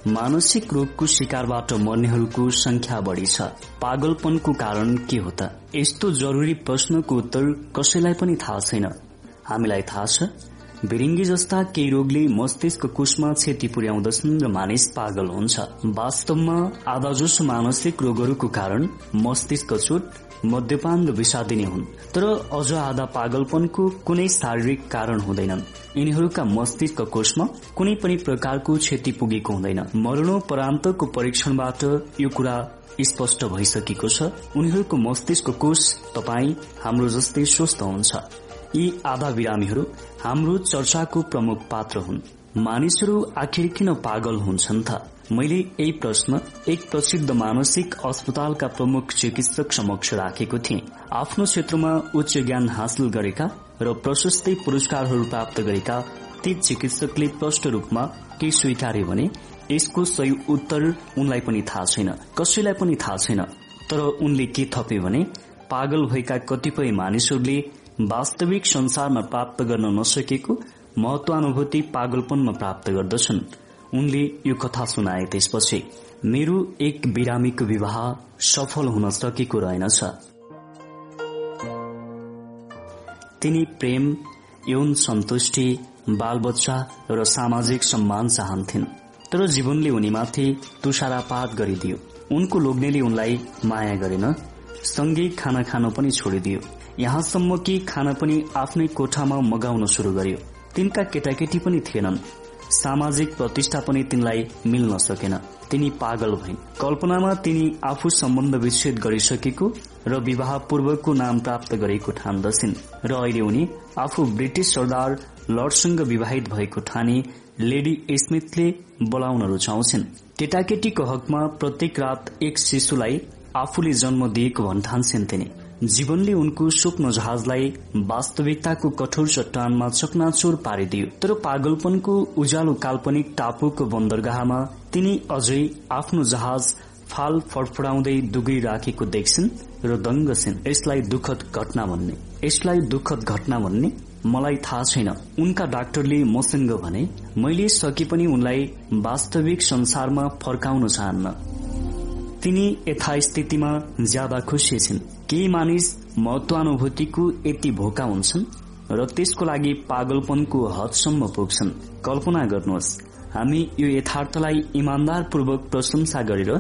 मानसिक रोगको शिकारबाट मर्नेहरूको संख्या बढ़ी छ। पागलपनको कारण के हो त? यस्तो जरूरी प्रश्नको उत्तर कसैलाई पनि थाहा छैन। हामीलाई थाहा छ भिरिङ्गी जस्ता केही रोगले मस्तिष्क कुशमा क्षति पुर्याउँदछन् र मानिस पागल हुन्छ। वास्तवमा आधाजसो मानसिक रोगहरूको कारण मस्तिष्क चोट मद्यपान र विषादी नै हुन्। तर अझ आधा पागलपनको कुनै शारीरिक कारण हुँदैनन्। यिनीहरूका मस्तिष्क कोषमा कुनै पनि प्रकारको क्षति पुगेको हुँदैन। मरणोपरान्तको परीक्षणबाट यो कुरा स्पष्ट भइसकेको छ। उनीहरूको मस्तिष्क कोष तपाई हाम्रो जस्तै स्वस्थ हुन्छ। यी आधा बिरामीहरू हाम्रो चर्चाको प्रमुख पात्र हुन्। मानिसहरू आखिर किन पागल हुन्छन् त मैले यही प्रश्न एक प्रसिद्ध मानसिक अस्पतालका प्रमुख चिकित्सक समक्ष राखेको थिएँ। आफ्नो क्षेत्रमा उच्च ज्ञान हासिल गरेका र प्रशस्तै पुरस्कारहरू प्राप्त गरेका ती चिकित्सकले प्रष्ट रूपमा के स्वीकारे भने यसको सही उत्तर उनलाई पनि थाहा छैन। कसैलाई पनि थाहा छैन। तर उनले के थपे भने पागल भएका कतिपय मानिसहरूले वास्तविक संसारमा प्राप्त गर्न नसकेको महत्वानुभूति पागलपनमा प्राप्त गर्दछन्। उनले यो कथा सुनाए त्यसपछि मेरो एक बिरामीको विवाह सफल हुन सकेको रहेनछ तिनी प्रेम यौन सन्तुष्टि बालबच्चा र सामाजिक सम्मान चाहन्थिन् तर जीवनले उनीमाथि तुषारापात गरिदियो। उनको लोग्नेले उनलाई माया गरेन सँगै खाना खान पनि छोडिदियो। यहाँसम्म कि खाना पनि आफ्नै कोठामा मगाउन शुरू गर्यो। तिनका केटाकेटी पनि थिएनन्। सामाजिक प्रतिष्ठा पनि तिनलाई मिल्न सकेन। तिनी पागल भइन्। कल्पनामा तिनी आफू सम्बन्ध विच्छेद गरिसकेको र विवाह पूर्वकको नाम प्राप्त गरेको ठान्दछिन् र अहिले उनी आफू ब्रिटिश सरदार लर्डसँग विवाहित भएको ठाने लेडी स्मिथले बोलाउन रुचाउँछिन्। केटाकेटीको हकमा प्रत्येक रात एक शिशुलाई आफूले जन्म दिएको भन्ठान्छन् तिनी। जीवनले उनको स्वप्न जहाजलाई वास्तविकताको कठोर चट्टानमा चकनाचोर पारिदियो। तर पागलपनको उज्यालो काल्पनिक टापुको बन्दरगाहमा तिनी अझै आफ्नो जहाज फाल फडफडाउँदै दुगै राखेको देख्छन् र दङ्ग छिन् यसलाई दुखद घटना भन्ने। यसलाई दुखद घटना भन्ने मलाई थाहा छैन। उनका डाक्टरले मसँग भने मैले सके पनि उनलाई वास्तविक संसारमा फर्काउन चाहन्न। तिनी यथास्थितिमा ज्यादा खुसी छिन्। केही मानिस महत्वानुभूतिको यति भोका हुन्छन् र त्यसको लागि पागलपनको हदसम्म पुग्छन्। कल्पना गर्नुहोस् हामी यो यथार्थलाई इमान्दारपूर्वक प्रशंसा गरेर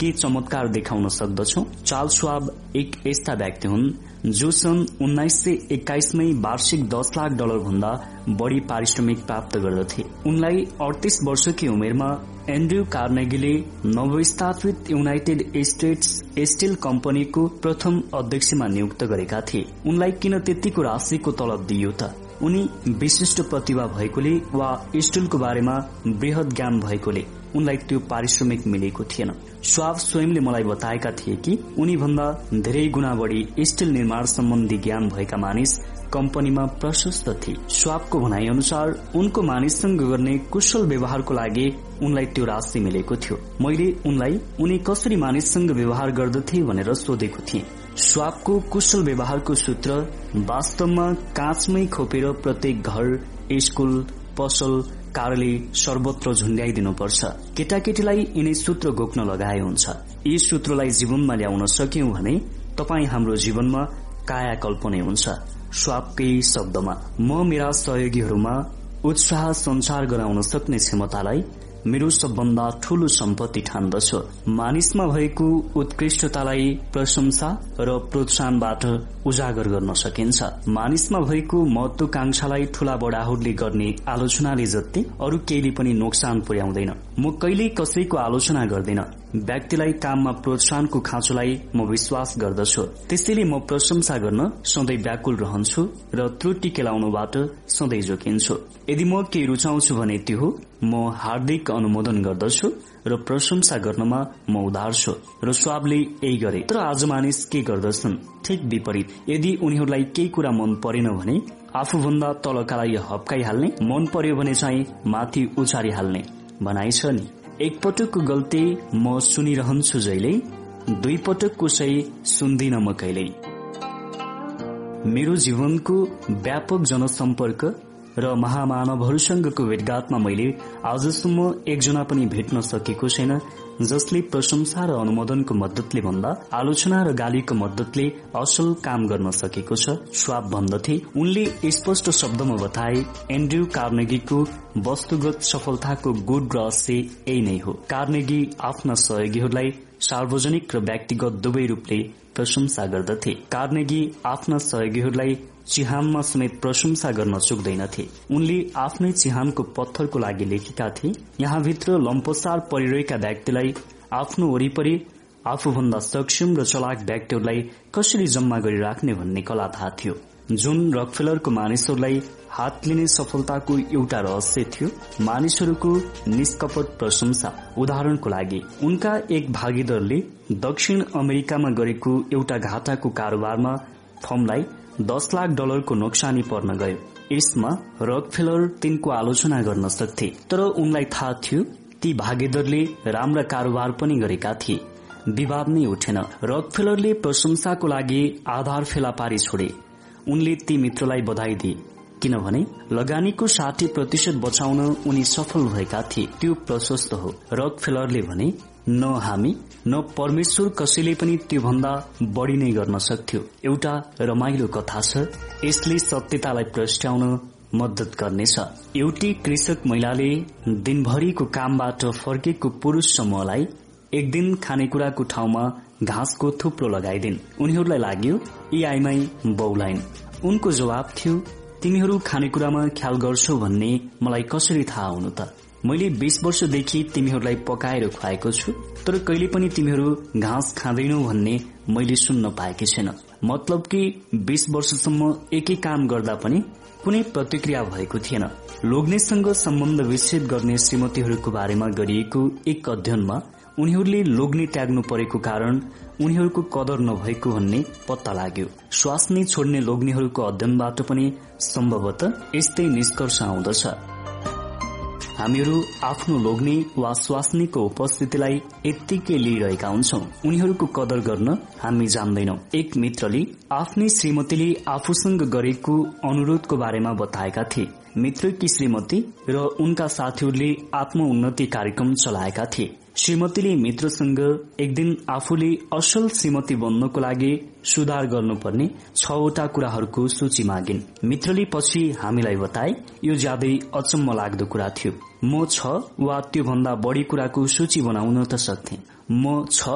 के चमत्कार देखाउन सक्दछौ? चाल स्वाब एक यस्ता व्यक्ति हुन् जो सन् उन्नाइस सय एक्काइसमै वार्षिक दस लाख डलर भन्दा बढ़ी पारिश्रमिक प्राप्त गर्दथे। उनलाई अडतिस वर्षकी उमेरमा एन्ड्रयू कार्नेगीले नवस्थापित युनाइटेड स्टेट्स स्टिल कम्पनीको प्रथम अध्यक्षमा नियुक्त गरेका थिए। उनलाई किन त्यतिको राशिको तलब दिइयो त? उनी विशिष्ट प्रतिभा भएकोले वा स्टिलको बारेमा वृहत ज्ञान भएकोले उनलाई त्यो पारिश्रमिक मिलेको थिएन। स्वाब स्वयंले मलाई बताएका थिए कि उनी भन्दा धेरै गुणा बढ़ी स्टील निर्माण सम्बन्धी ज्ञान भएका मानिस कम्पनीमा प्रशस्त थिए। स्वाबको भनाइ अनुसार उनको मानिससँग गर्ने कुशल व्यवहारको लागि उनलाई त्यो राशि मिलेको थियो। मैले उनलाई उनी कसरी मानिससँग व्यवहार गर्दथे भनेर सोधेको थिएँ। स्वाबको कुशल व्यवहारको सूत्र वास्तवमा काँचमै खोपेर प्रत्येक घर स्कूल पसल कार्यालय सर्वत्र झुण्ड्याइदिनुपर्छ केटाकेटीलाई यिनै सूत्र घोक्न लगाए हुन्छ। यी सूत्रलाई जीवनमा ल्याउन सक्यौं भने तपाई हाम्रो जीवनमा कायाकल्प नै हुन्छ। स्वापकै शब्दमा म मेरा सहयोगीहरूमा उत्साह संचार गराउन सक्ने क्षमतालाई मेरो सबभन्दा ठूलो सम्पत्ति ठान्दछु। मानिसमा भएको उत्कृष्टतालाई प्रशंसा र प्रोत्साहनबाट उजागर गर्न सकिन्छ। मानिसमा भएको महत्वकांक्षालाई ठूला बडाहरूले गर्ने आलोचनाले जति अरू केहीले पनि नोक्सान पुर्याउँदैन। म कहिल्यै कसैको आलोचना गर्दिन। व्यक्तिलाई काममा प्रोत्साहनको खाँचोलाई म विश्वास गर्दछु। त्यसैले म प्रशंसा गर्न सधैँ व्याकुल रहन्छु र त्रुटि केलाउनुबाट सधैँ जोकिन्छु यदि म के रुचाउँछु भने त्यो हो म हार्दिक अनुमोदन गर्दछु र प्रशंसा गर्नमा म उदार छु र स्वाबले यही गरे। तर आज मानिस के गर्दछन्? ठिक विपरीत यदि उनीहरूलाई केही कुरा मन परेन भने आफूभन्दा तलकालाई हप्काइहाल्ने मन पर्यो भने चाहिँ माथि उचारिहाल्ने भनाइ छ नि। एकपटकको गल्ती म सुनिरहन्छु जहिले दुई पटकको सही सुन्दिन म कहिल्यै मेरो जीवनको व्यापक जनसम्पर्क र महामानवहरूसँगको भेटघाटमा मैले आजसम्म एकजना पनि भेट्न सकेको छैन जसले प्रशंसा र अनुमोदनको मद्दतले भन्दा आलोचना र गालीको मद्दतले असल काम गर्न सकेको छ। स्वाब भन्दथे। उनले स्पष्ट शब्दमा बताए एन्ड्रयू कार्नेगीको वस्तुगत सफलताको गुड रहस्य यही नै हो। कार्नेगी आफ्ना सहयोगीहरूलाई सार्वजनिक र व्यक्तिगत दुवै रूपले प्रशंसा गर्दथे। कार्नेगी आफ्ना सहयोगीहरूलाई चिहानमा समेत प्रशंसा गर्न चुक्दैनथे। उनले आफ्नै चिहानको पत्थरको लागि लेखेका थिए। यहाँभित्र लम्पसार परिरहेका व्यक्तिलाई आफ्नो वरिपरि आफूभन्दा सक्षम र चलाक व्यक्तिहरूलाई कसरी जम्मा गरी राख्ने भन्ने कला थाहा थियो। जुन रकफेलरको मानिसहरूलाई हात लिने सफलताको एउटा रहस्य थियो। मानिसहरूको निष्कपट प्रशंसा उदाहरणको लागि उनका एक भागीदारले दक्षिण अमेरिकामा गरेको एउटा घाटाको कारोबारमा फर्मलाई दस लाख डलरको नोक्सानी पर्न गयो। यसमा रकफेलर तिनको आलोचना गर्न सक्थे तर उनलाई थाहा थियो ती भागीदारले राम्रा कारोबार पनि गरेका थिए। विवाद नै उठेन। रकफेलरले प्रशंसाको लागि आधार फेला पारी छोडे। उनले ती मित्रलाई बधाई दिए। किनभने लगानीको साठी प्रतिशत बचाउन उनी सफल भएका थिए। त्यो प्रशस्त हो। रक फेलरले भने न हामी न परमेश्वर कसैले पनि त्योभन्दा बढ़ी नै गर्न सक्थ्यो। एउटा रमाइलो कथा छ। यसले सत्यतालाई प्रस्ट्याउन मद्दत गर्नेछ। एउटी कृषक महिलाले दिनभरिको कामबाट फर्केको पुरूष समूहलाई एक दिन खानेकुराको ठाउँमा घाँसको थुप्रो लगाइदिन्। उनीहरूलाई लाग्यो यी आइमाई बौलाइन। उनको जवाब थियो तिमीहरू खानेकुरामा ख्याल गर्छौ भन्ने मलाई कसरी थाहा हुनु त? मैले बीस वर्षदेखि तिमीहरूलाई पकाएर खुवाएको छु तर कहिले पनि तिमीहरू घाँस खाँदैनौ भन्ने मैले सुन्न पाएकी छैन। मतलब कि बीस वर्षसम्म एकै काम गर्दा पनि कुनै प्रतिक्रिया भएको थिएन। लोग्नेसँग सम्बन्ध विच्छेद गर्ने श्रीमतीहरूको बारेमा गरिएको एक अध्ययनमा उनीहरूले लोग्ने त्याग्नु परेको कारण उनीहरूको कदर नभएको भन्ने पत्ता लाग्यो। श्वास नै छोड्ने लोग्नेहरूको अध्ययनबाट पनि सम्भवतः यस्तै निष्कर्ष आउँदछ। हामीहरू आफ्नो लोग्ने वा स्वास्नीको उपस्थितिलाई यत्तिकै लिइरहेका हुन्छौ। उनीहरूको कदर गर्न हामी जान्दैनौ। एक मित्रले आफ्नै श्रीमतीले आफूसँग गरेको अनुरोधको बारेमा बताएका थिए। मित्रकी श्रीमती र उनका साथीहरूले आत्म उन्नति कार्यक्रम चलाएका थिए। श्रीमतीले मित्रसँग एक दिन आफूले असल श्रीमती बन्नको लागि सुधार गर्नुपर्ने छवटा कुराहरूको सूची मागिन्। मित्रले पछि हामीलाई बताए यो ज्यादै अचम्म लाग्दो कुरा थियो। म छ वा त्योभन्दा बढ़ी कुराको सूची बनाउन त सक्थे। म छ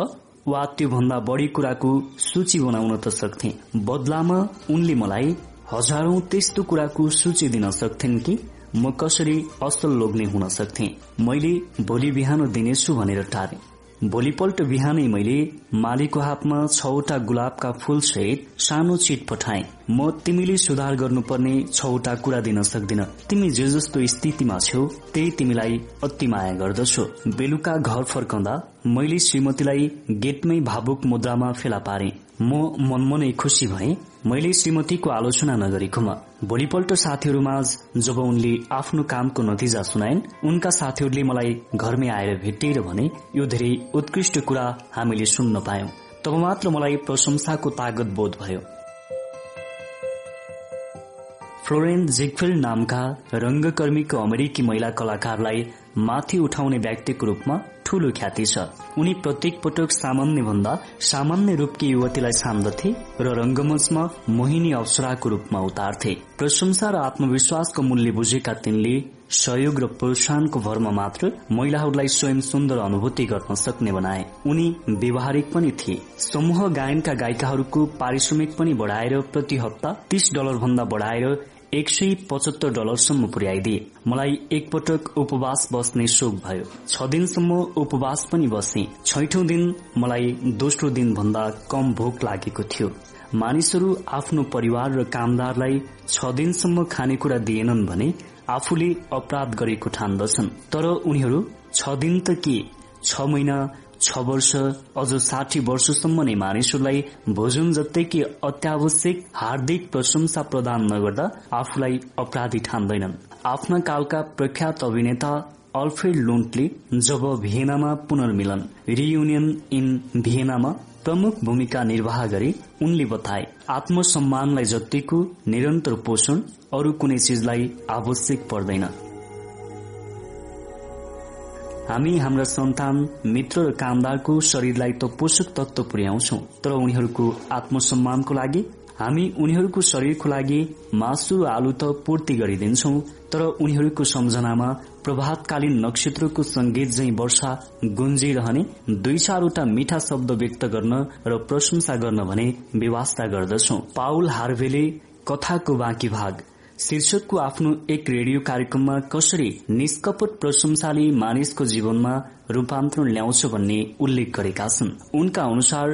वा त्योभन्दा बढ़ी कुराको सूची बनाउन त सक्थे। बदलामा उनले मलाई हजारौं त्यस्तो कुराको सूची दिन सक्थिन् कि? म कसरी असल लोग्ने हुन सक्थे? मैले भोलि बिहान दिनेछु भनेर टारे। भोलिपल्ट बिहानै मैले मालीको हातमा छवटा गुलाबका फूल सहित सानो चिट पठाए। म तिमीले सुधार गर्नुपर्ने छवटा कुरा दिन सक्दिन। तिमी जे जस्तो स्थितिमा छौ त्यही तिमीलाई अति माया गर्दछौ। बेलुका घर फर्कँदा मैले श्रीमतीलाई गेटमै भावुक मुद्रामा फेला पारे। म मनमनै खुशी भए। मैले श्रीमतीको आलोचना नगरेकोमा भोलिपल्ट साथीहरूमाझ जब उनले आफ्नो कामको नतिजा सुनाइन् उनका साथीहरूले मलाई घरमै आएर भेटिएर भने यो धेरै उत्कृष्ट कुरा हामीले सुन्न पायौं। तब मात्र मलाई प्रशंसाको तागत बोध भयो। फ्लोरेन जिगफिल्ड नामका रंगकर्मीको अमेरिकी महिला कलाकारलाई माथि उठाउने व्यक्तिको रूपमा ठूलो ख्याति छ। उनी प्रत्येक पटक सामान्य भन्दा सामान्य रूपकी युवतीलाई छान्दथे र रंगमंचमा मोहिनी अवसराको रूपमा उतार्थे। प्रशंसा र आत्मविश्वासको मूल्य बुझेका तिनले सहयोग र प्रोत्साहनको भरमा मात्र महिलाहरूलाई स्वयं सुन्दर अनुभूति गर्न सक्ने बनाए। उनी व्यवहारिक पनि थिए। समूह गायनका गायिकाहरूको पारिश्रमिक पनि बढ़ाएर प्रति हप्ता तीस डलर भन्दा बढ़ाएर एक सय पचहत्तर डलरसम्म पुर्याइदिए। मलाई एकपटक उपवास बस्ने शोक भयो। छ दिनसम्म उपवास पनि बसे छैठौं दिन मलाई दोस्रो दिन भन्दा कम भोक लागेको थियो। मानिसहरू आफ्नो परिवार र कामदारलाई छ दिनसम्म खानेकुरा दिएनन् भने आफूले अपराध गरेको ठान्दछन्। तर उनीहरू छ दिन त के? छ महिना छ वर्ष अझ साठी वर्षसम्म नै मानिसहरूलाई भोजन जत्तैकी अत्यावश्यक हार्दिक प्रशंसा प्रदान नगर्दा आफूलाई अपराधी ठान्दैनन्। आफ्ना कालका प्रख्यात अभिनेता अल्फ्रेड लुन्टले जब भिएनामा पुनर्मिलन रियुनियन इन भिएनामा प्रमुख भूमिका निर्वाह गरे उनले बताए आत्मसम्मानलाई जत्तिको निरन्तर पोषण अरू कुनै चिजलाई आवश्यक पर्दैन। हामी हाम्रा सन्तान मित्र र कामदारको शरीरलाई त पोषक तत्व पुर्याउँछौ तर उनीहरूको आत्मसम्मानको लागि हामी उनीहरूको शरीरको लागि मासु र आलु त पूर्ति गरिदिन्छौ तर उनीहरूको सम्झनामा प्रभातकालीन नक्षत्रको संगीत झै वर्षा गुन्जिरहने दुई चारवटा मिठा शब्द व्यक्त गर्न र प्रशंसा गर्न भने व्यवस्था गर्दछौ। पाउल हार्भेले कथाको बाँकी भाग शीर्षकको आफ्नो एक रेडियो कार्यक्रममा कसरी निष्कपट प्रशंसाले मानिसको जीवनमा रूपान्तरण ल्याउँछ भन्ने उल्लेख गरेका छन्। उनका अनुसार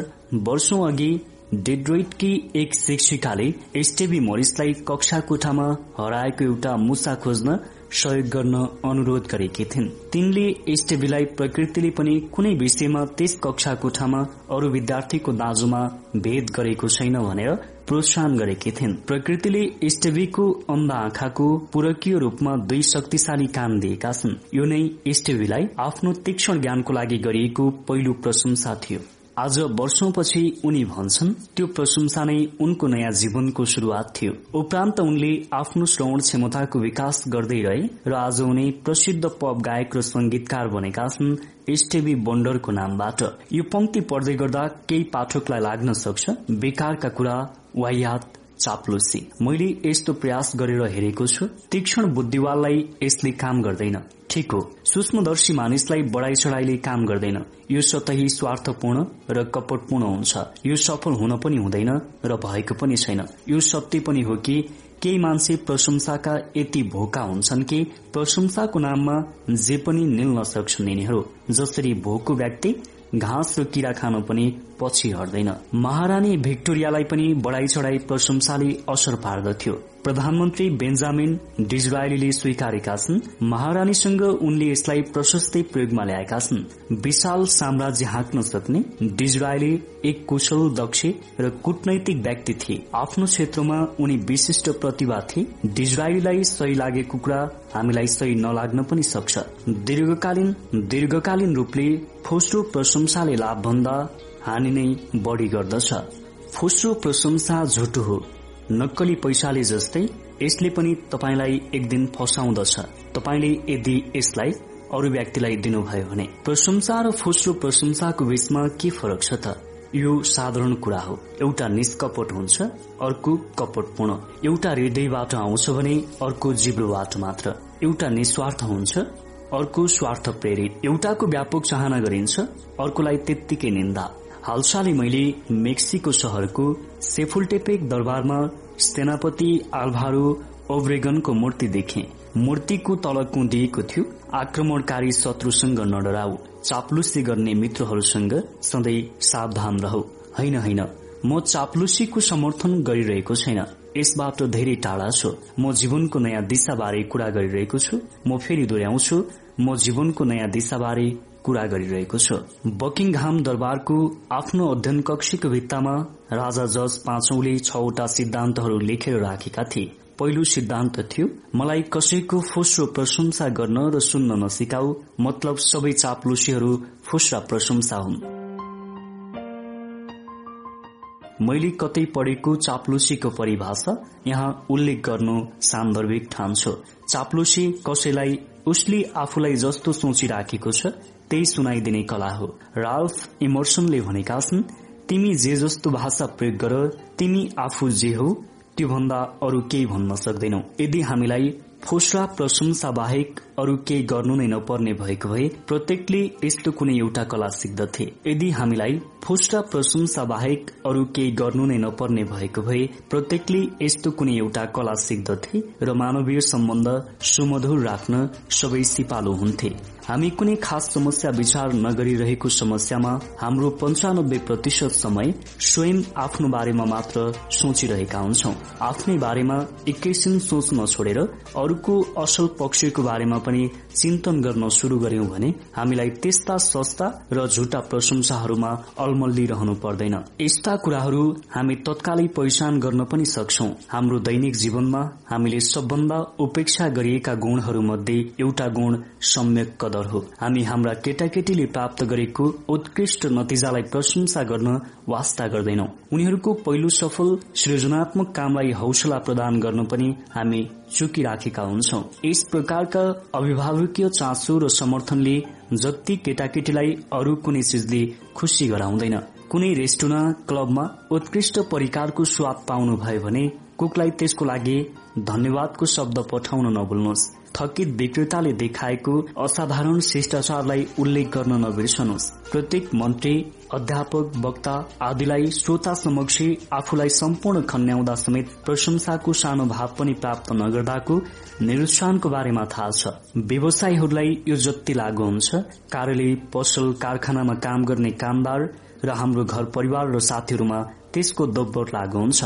वर्षौं अघि डेड्रोइटकी एक शिक्षिकाले एसटेबी मरिसलाई कक्षा कोठामा हराएको एउटा मुसा खोज्न सहयोग गर्न अनुरोध गरेकी थिइन्। तिनले एसटेबीलाई प्रकृतिले पनि कुनै विषयमा त्यस कक्षा कोठामा अरू विद्यार्थीको दाजुमा भेद गरेको छैन भनेर प्रोत्साहन गरेकी थिइन्। प्रकृतिले एसटेबीको अन्ध आँखाको पूरकीय रूपमा दुई शक्तिशाली कान दिएका छन्। यो नै एसटेबीलाई आफ्नो तीक्ष्ण ज्ञानको लागि गरिएको पहिलो प्रशंसा थियो। आज वर्षौंपछि उनी भन्छन् त्यो प्रशंसा नै उनको नयाँ जीवनको शुरूआत थियो। उपरान्त उनले आफ्नो श्रवण क्षमताको विकास गर्दै रहे र आज उनी प्रसिद्ध पप गायक र संगीतकार बनेका छन् एसटेबी बन्डरको नामबाट। यो पंक्ति पढ्दै गर्दा केही पाठकलाई लाग्न सक्छ बेकारका कुरा वायात चाप्लुसी मैले यस्तो प्रयास गरेर हेरेको छु तीक्ष्ण बुद्धिवाललाई यसले काम गर्दैन। ठिक हो सूक्ष्मदर्शी मानिसलाई बढाई चढाइले काम गर्दैन। यो सतही स्वार्थपूर्ण र कपटपूर्ण हुन्छ। यो सफल हुन पनि हुँदैन र भएको पनि छैन। यो सत्य पनि हो कि केही मान्छे प्रशंसाका यति भोका हुन्छन् कि प्रशंसाको नाममा जे पनि निल्न सक्छन् यिनीहरू जसरी भोको व्यक्ति घाँस र किरा खान पनि पछि हट्दैन। महारानी भिक्टोरियालाई पनि बढाई चढाई प्रशंसाले असर पार्दथ्यो। प्रधानमन्त्री बेन्जामिन डिजरायलीले स्वीकारेका छन् महारानीसँग उनले यसलाई प्रशस्तै प्रयोगमा ल्याएका छन्। विशाल साम्राज्य हाँक्न सक्ने डिजरायली एक कुशल दक्ष र कूटनैतिक व्यक्ति थिए। आफ्नो क्षेत्रमा उनी विशिष्ट प्रतिभा थिए। डिजरायलीलाई सही लागेको कुरा हामीलाई सही नलाग्न पनि सक्छ। दीर्घकालीन दीर्घकालीन रूपले फोस्रो प्रशंसाले लाभ भन्दा हानि नै बढ़ी गर्दछ। फोस्रो प्रशंसा झुटो हो। नक्कली पैसाले जस्तै यसले पनि तपाईँलाई एक दिन फसाउँदछ। तपाईँले यदि यसलाई अरू व्यक्तिलाई दिनुभयो भने प्रशंसा र फुस्रो प्रशंसाको बीचमा के फरक छ त? यो साधारण कुरा हो। एउटा निष्कपट हुन्छ अर्को कपटपूर्ण। एउटा हृदयबाट आउँछ भने अर्को जिब्रोबाट मात्र। एउटा निस्वार्थ हुन्छ अर्को स्वार्थ प्रेरित एउटाको व्यापक चाहना गरिन्छ अर्कोलाई त्यत्तिकै निन्दा। हालसालै मैले मेक्सिको शहरको सेफुल्टेपेक दरबारमा सेनापति आल्भारो ओब्रेगनको मूर्ति देखे। मूर्तिको तल कुदिएको थियो। आक्रमणकारी शत्रुसँग नडराउ चाप्लुसी गर्ने मित्रहरूसँग सधैँ सावधान रहौ। होइन होइन म चाप्लुसीको समर्थन गरिरहेको छैन। यसबाट धेरै टाढा छु। म जीवनको नयाँ दिशाबारे कुरा गरिरहेको छु। म फेरि दोहोऱ्याउँछु। म जीवनको नयाँ दिशाबारे कुरा गरिरहेको छु। बकिङहाम दरबारको आफ्नो अध्ययन कक्षीको भित्तामा राजा जज पाँचौले छवटा सिद्धान्तहरू लेखेर राखेका थिए। पहिलो सिद्धान्त थियो मलाई कसैको फुस्रो प्रशंसा गर्न र सुन्न नसिकाऊ मतलब सबै चाप्लुसीहरू फुस्रा प्रशंसा हुन्। मैले कतै पढेको चाप्लुसीको परिभाषा यहाँ उल्लेख गर्नु सान्दर्भिक ठान्छु चाप्लुसी कसैलाई उसले आफूलाई जस्तो सोचिराखेको छ त्यही सुनाइदिने कला हो। राल्फ इमर्सनले भनेका छन् तिमी जे जस्तो भाषा प्रयोग गर तिमी आफू जे हो त्योभन्दा अरू केही भन्न सक्दैनौ। यदि हामीलाई फोस्रा प्रशंसा बाहेक अरू केही गर्नु नै नपर्ने भएको भए प्रत्येकले यस्तो कुनै एउटा कला सिक्दथे। यदि हामीलाई फोस्रा प्रशंसा बाहेक अरू केही गर्नु नै नपर्ने भएको भए प्रत्येकले यस्तो कुनै एउटा कला सिक्दथे र मानवीय सम्बन्ध सुमधुर राख्न सबै सिपालु हुन्थे। हामी कुनै खास समस्या विचार नगरिरहेको समस्यामा हाम्रो पञ्चानब्बे प्रतिशत समय स्वयं आफ्नो बारेमा मात्र सोचिरहेका हुन्छौ। आफ्नै बारेमा एकैछिन सोच्न छोडेर अरूको असल पक्षको बारेमा पनि चिन्तन गर्न शुरू गर्यौं भने हामीलाई त्यस्ता सस्ता र झुटा प्रशंसाहरूमा रहनु पर्दैन। यस्ता कुराहरू हामी तत्कालै पहिचान गर्न पनि सक्छौ। हाम्रो दैनिक जीवनमा हामीले सबभन्दा उपेक्षा गरिएका गुणहरू मध्ये एउटा गुण सम्यक कदर हो। हामी हाम्रा केटाकेटीले प्राप्त गरेको उत्कृष्ट नतिजालाई प्रशंसा गर्न वास्ता गर्दैनौ। उनीहरूको पहिलो सफल सृजनात्मक कामलाई हौसला प्रदान गर्न पनि हामी चुकिराखेका हुन्छौ। यस प्रकारका अभिभावकीय चासो र समर्थनले जति केटाकेटीलाई अरू कुनै चिजले खुशी गराउँदैन। कुनै रेस्टुरेन्ट क्लबमा उत्कृष्ट परिकारको स्वाद पाउनु भयो भने कुकलाई त्यसको लागि धन्यवादको शब्द पठाउन नभुल्नुहोस्। थकित विक्रेताले देखाएको असाधारण शिष्टाचारलाई उल्लेख गर्न नबिर्सनुहोस्। प्रत्येक मन्त्री अध्यापक वक्ता आदिलाई श्रोता समक्ष आफूलाई सम्पूर्ण खन्याउँदा समेत प्रशंसाको सानो भाव पनि प्राप्त नगर्दाको निरुत्साहनको बारेमा थाहा छ। व्यवसायीहरूलाई यो जति लागू हुन्छ कार्यालय पसल कारखानामा काम गर्ने कामदार र हाम्रो घर परिवार र साथीहरूमा त्यसको दोब्बर लागू हुन्छ।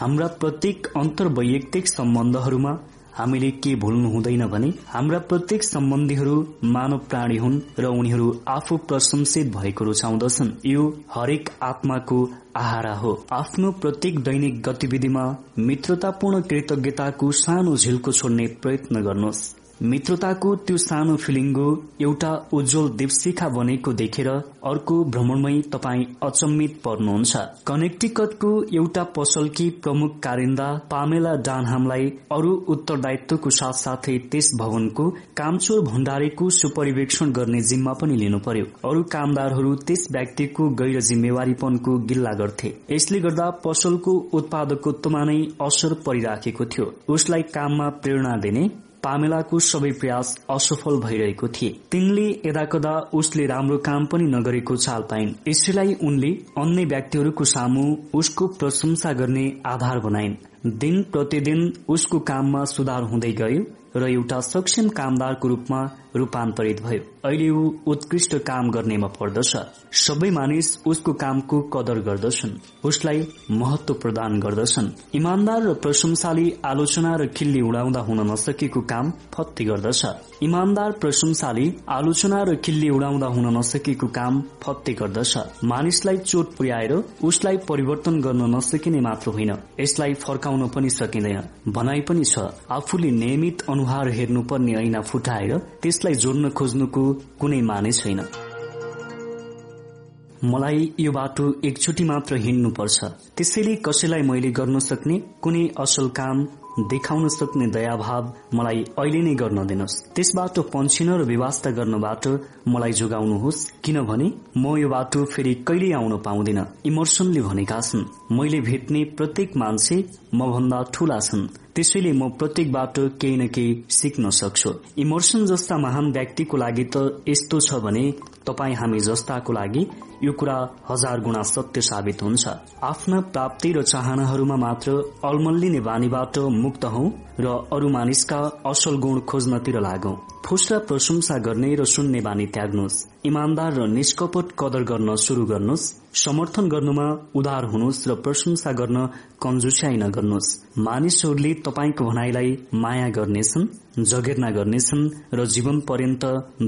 हाम्रा प्रत्येक अन्तर वैयक्तिक सम्बन्धहरूमा हामीले के भुल्नु हुँदैन भने हाम्रा प्रत्येक सम्बन्धीहरू मानव प्राणी हुन् र उनीहरू आफू प्रशंसित भएको रुचाउँदछन्। यो हरेक आत्माको आहारा हो। आफ्नो प्रत्येक दैनिक गतिविधिमा मित्रतापूर्ण कृतज्ञताको सानो झिल्को छोड्ने प्रयत्न गर्नुहोस्। मित्रताको त्यो सानो फिलिङ्गो एउटा उज्जवल दीपशिखा बनेको देखेर अर्को भ्रमणमै तपाईँ अचम्मित पर्नुहुन्छ। कनेक्टिकटको एउटा पसलकी प्रमुख कारिन्दा पामेला डानहामलाई अरू उत्तरदायित्वको साथसाथै त्यस भवनको कामचोर भण्डारीको सुपरिवेक्षण गर्ने जिम्मा पनि लिनु पर्यो अरू कामदारहरू त्यस व्यक्तिको गैर जिम्मेवारीपनको गिल्ला गर्थे। यसले गर्दा पसलको उत्पादकत्वमा नै असर परिराखेको थियो। उसलाई काममा प्रेरणा दिने पामेलाको सबै प्रयास असफल भइरहेको थिए। तिनले यदाकदा उसले राम्रो काम पनि नगरेको चाल पाइन्। यसैलाई उनले अन्य व्यक्तिहरूको सामु उसको प्रशंसा गर्ने आधार बनाइन्। दिन प्रतिदिन उसको काममा सुधार हुँदै गयो र एउटा सक्षम कामदारको रूपमा रूपान्तरित भयो। अहिले ऊ उत्कृष्ट काम गर्नेमा पर्दछ। सबै मानिस उसको कामको कदर गर्दछन्। उसलाई महत्व प्रदान गर्दछन्। इमान्दार र प्रशंसाले आलोचना र खिल्ली उडाउँदा हुन नसकेको काम फत्ती गर्दछ। इमान्दार प्रशंसाले आलोचना र खिल्ली उडाउँदा हुन नसकेको काम फत्ती गर्दछ। मानिसलाई चोट पुर्याएर उसलाई परिवर्तन गर्न नसकिने मात्र होइन। यसलाई फर्काउन पनि सकिँदैन। भनाइ पनि छ आफूले नियमित अनुहार हेर्नुपर्ने ऐना फुटाएर त्यसलाई जोड्न खोज्नुको कुनै माने छैन मलाई यो बाटो एकचोटि मात्र हिँड्नुपर्छ। त्यसैले कसैलाई मैले गर्न सक्ने कुनै असल काम देखाउन सक्ने दयाभाव मलाई अहिले नै गर्न दिनुहोस्। त्यसबाट पन्छिन र व्यवस्था गर्नबाट मलाई जोगाउनुहोस् किनभने म यो बाटो फेरि कहिल्यै आउन पाउँदिन। इमर्सनले भनेका छन् मैले भेट्ने प्रत्येक मान्छे म भन्दा ठूला छन्। त्यसैले म प्रत्येकबाट केही न केही सिक्न सक्छु। इमोर्सन जस्ता महान व्यक्तिको लागि त यस्तो छ भने तपाईँ हामी जस्ताको लागि यो कुरा हजार गुणा सत्य साबित हुन्छ। आफ्ना प्राप्ति र चाहनाहरूमा मात्र अल्मल्लिने बानीबाट मुक्त हौ र अरू मानिसका असल गुण खोज्नतिर लागौ। फुस्रा प्रशंसा गर्ने र सुन्ने बानी त्याग्नुहोस्। इमान्दार र निष्कपट कदर गर्न शुरू गर्नुहोस्। समर्थन गर्नुमा उदार हुनुहोस् र प्रशंसा गर्न कन्जुस्याई नगर्नुहोस्। मानिसहरूले तपाईँको भनाइलाई माया गर्नेछन् जगेर्ना गर्नेछन् र जीवन पर्यन्त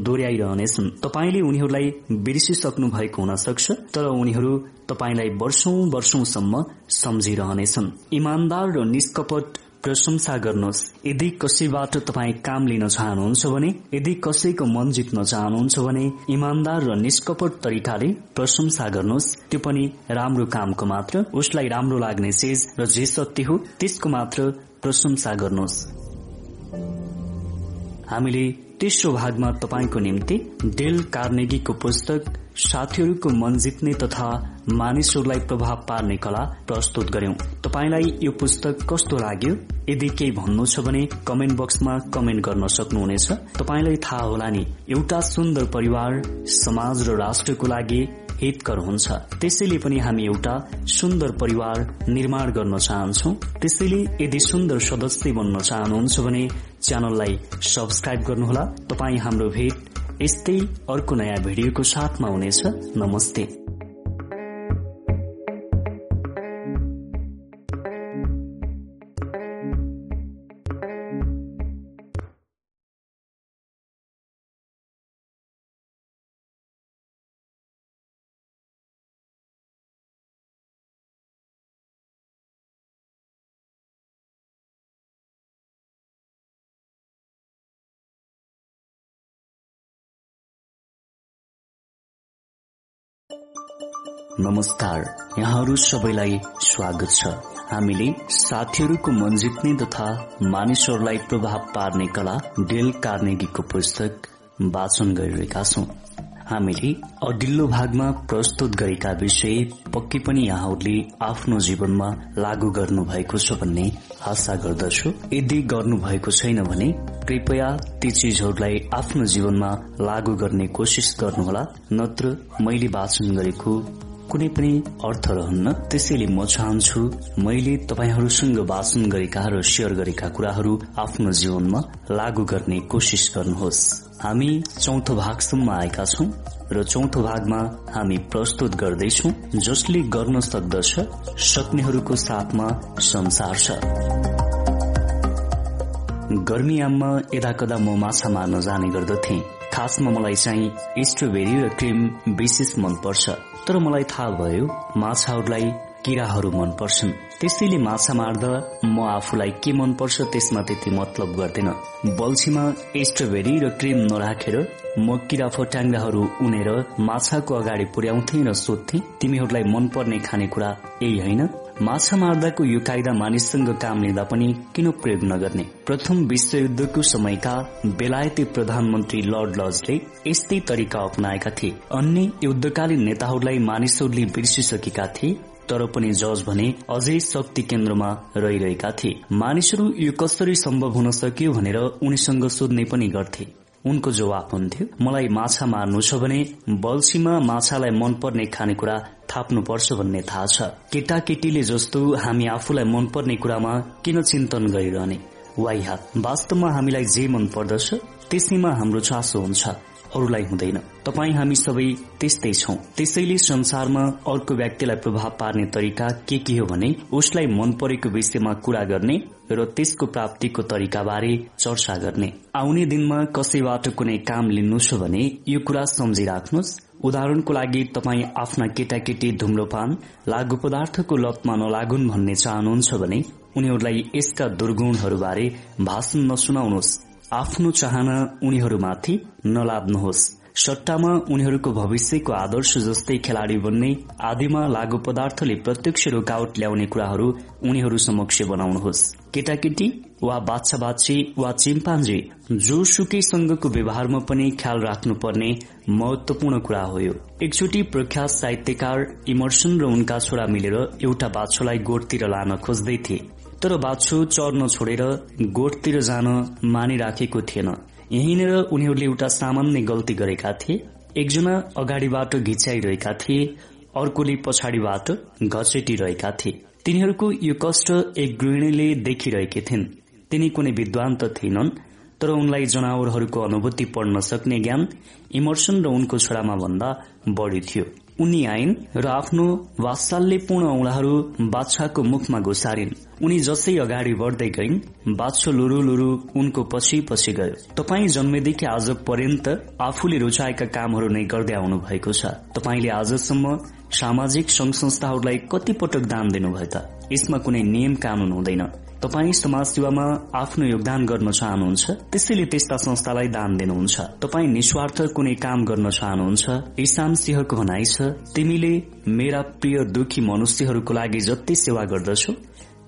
दोहोऱ्याइरहनेछन्। तपाईँले उनीहरूलाई बिर्सिसक्नु भएको हुन सक्छ तर उनीहरू तपाईँलाई वर्षौं वर्षौंसम्म सम्झिरहनेछन्। इमान्दार र निष्कपट प्रशंसा गर्नुहोस्। यदि कसैबाट तपाईँ काम लिन चाहनुहुन्छ भने यदि कसैको मन जित्न चाहनुहुन्छ भने इमान्दार र निष्कपट तरिकाले प्रशंसा गर्नुहोस्। त्यो पनि राम्रो कामको मात्र उसलाई राम्रो लाग्ने चिज र जे सत्य हो त्यसको मात्र प्रशंसा गर्नुहोस्। हामीले तेस्रो भागमा तपाईँको निम्ति डेल कार्नेगीको पुस्तक साथीहरूको मन जित्ने तथा मानिसहरूलाई प्रभाव पार्ने कला प्रस्तुत गर्यौं तपाईँलाई यो पुस्तक कस्तो लाग्यो? यदि केही भन्नु छ भने कमेन्ट बक्समा कमेन्ट गर्न सक्नुहुनेछ। तपाईँलाई थाहा होला नि एउटा सुन्दर परिवार समाज र राष्ट्रको लागि हितकर हुन्छ। त्यसैले पनि हामी एउटा सुन्दर परिवार निर्माण गर्न चाहन्छौ। त्यसैले यदि सुन्दर सदस्य बन्न चाहनुहुन्छ भने च्यानललाई सब्सक्राइब गर्नुहोला। तपाईँ हाम्रो भेट यस्तै अर्को नयाँ भिडियोको साथमा हुनेछ। नमस्ते। नमस्कार। यहाँहरू सबैलाई स्वागत छ। हामीले साथीहरूको मन जित्ने तथा मानिसहरूलाई प्रभाव पार्ने कला डेल कार्नेगीको पुस्तक वाचन गरिरहेका छौं। हामीले अघिल्लो भागमा प्रस्तुत गरेका विषय पक्कै पनि यहाँहरूले आफ्नो जीवनमा लागू गर्नु भएको छ भन्ने आशा गर्दछु। यदि गर्नु भएको छैन भने कृपया ती चिजहरूलाई आफ्नो जीवनमा लागू गर्ने कोसिस गर्नुहोला नत्र मैले वाचन गरेको कुनै पनि अर्थ रहन्न। त्यसैले म चाहन्छु मैले तपाईँहरूसँग वाचन गरेका र शेयर गरेका कुराहरू आफ्नो जीवनमा लागू गर्ने कोसिस गर्नुहोस्। हामी चौथो भागसम्म आएका छौं र चौथो भागमा हामी प्रस्तुत गर्दैछौ जसले गर्न सक्दछ सक्नेहरूको साथमा संसार छ। गर्मीयाममा यदा कदा म माछा मार्न जाने गर्दथे। खासमा मलाई चाहिँ स्ट्रबेरी र क्रिम विशेष मनपर्छ। तर मलाई थाहा भयो माछाहरूलाई किराहरू मन पर्छन् त्यसैले माछा मार्दा म आफूलाई के मनपर्छ त्यसमा त्यति मतलब गर्दैन। बल्छीमा स्ट्रबेरी र क्रिम नराखेर म किरा फट्याङ्गाहरू उनेर माछाको अगाडि पुर्याउँथे र सोध्थे तिमीहरूलाई मनपर्ने खानेकुरा यही होइन? माछा मार्दाको यो कायदा मानिससँग काम लिँदा पनि किन प्रयोग नगर्ने? प्रथम विश्वयुद्धको समयका बेलायती प्रधानमन्त्री लर्ड लजले यस्तै तरिका अपनाएका थिए। अन्य युद्धकालीन नेताहरूलाई मानिसहरूले बिर्सिसकेका थिए तर पनि जज भने अझै शक्ति केन्द्रमा रहिरहेका थिए। मानिसहरू यो कसरी सम्भव हुन सक्यो भनेर उनीसँग सोध्ने पनि गर्थे। उनको जवाब हुन्थ्यो। मलाई माछा मार्नु छ भने बल्छीमा माछालाई मनपर्ने खानेकुरा थाप्नुपर्छ भन्ने थाहा छ। केटाकेटीले जस्तो हामी आफूलाई मनपर्ने कुरामा किन चिन्तन गरिरहने? वाइहात वास्तवमा हामीलाई जे मन पर्दछ त्यसैमा हाम्रो चासो हुन्छ। अरूलाई हुँदैन। तपाईँ हामी सबै त्यस्तै छौ। त्यसैले संसारमा अर्को व्यक्तिलाई प्रभाव पार्ने तरिका के के हो भने उसलाई मन परेको विषयमा कुरा गर्ने र त्यसको प्राप्तिको तरिका बारे चर्चा गर्ने। आउने दिनमा कसैबाट कुनै काम लिनु छ भने यो कुरा सम्झिराख्नुहोस्। उदाहरणको लागि तपाईँ आफ्ना केटाकेटी धुम्रोपान लागु पदार्थको लतमा नलागुन् भन्ने चाहनुहुन्छ भने उनीहरूलाई यसका दुर्गुणहरूबारे भाषण नसुनाउनुहोस्। आफ्नो चाहना उनीहरूमाथि नलाद्नुहोस् सट्टामा उनीहरूको भविष्यको आदर्श जस्तै खेलाड़ी बन्ने आदिमा लागू पदार्थले प्रत्यक्ष रोकावट ल्याउने कुराहरू उनीहरू समक्ष बनाउनुहोस्। केटाकेटी वा बाछा बाछी वा चिम्पान्जी जोसुकैसँगको व्यवहारमा पनि ख्याल राख्नुपर्ने महत्वपूर्ण कुरा हो एकचोटि प्रख्यात साहित्यकार इमर्सन र उनका छोरा मिलेर एउटा बाछोलाई गोठतिर लान खोज्दै थिए। तर बाछो चर्न छोडेर गोठतिर जान मानिराखेको थिएन। यहीँनिर उनीहरूले एउटा सामान्य गल्ती गरेका थिए। एकजना अगाडिबाट घिच्याइरहेका थिए। अर्कोले पछाडिबाट घचेटिरहेका थिए। तिनीहरूको यो कष्ट एक गृहिणीले देखिरहेकी थिइन्। तिनी कुनै विद्वान त थिएनन् तर उनलाई जनावरहरूको अनुभूति पढ्न सक्ने ज्ञान इमर्सन र उनको छोरामा भन्दा बढ़ी थियो। उनी आइन् र आफ्नो वात्सल्यपूर्ण औंलाहरू बाछाको मुखमा घुसारिन्। उनी जसै अगाडि बढ्दै गइन् बाछो लुरु लुरु उनको पछि पछि गयो। तपाई जन्मेदेखि आज पर्यन्त आफूले रुचाएका कामहरू नै गर्दै आउनु भएको छ। तपाईँले आजसम्म सामाजिक संघ संस्थाहरूलाई कति पटक दान दिनुभयो त। यसमा कुनै नियम कानून हुँदैन। तपाई समाज सेवामा आफ्नो योगदान गर्न चाहनुहुन्छ त्यसैले त्यस्ता संस्थालाई दान दिनुहुन्छ। तपाई निस्वार्थ कुनै काम गर्न चाहनुहुन्छ ईशान सिंहको भनाइ छ तिमीले मेरा प्रिय दुखी मनुष्यहरूको लागि जति सेवा गर्दछौ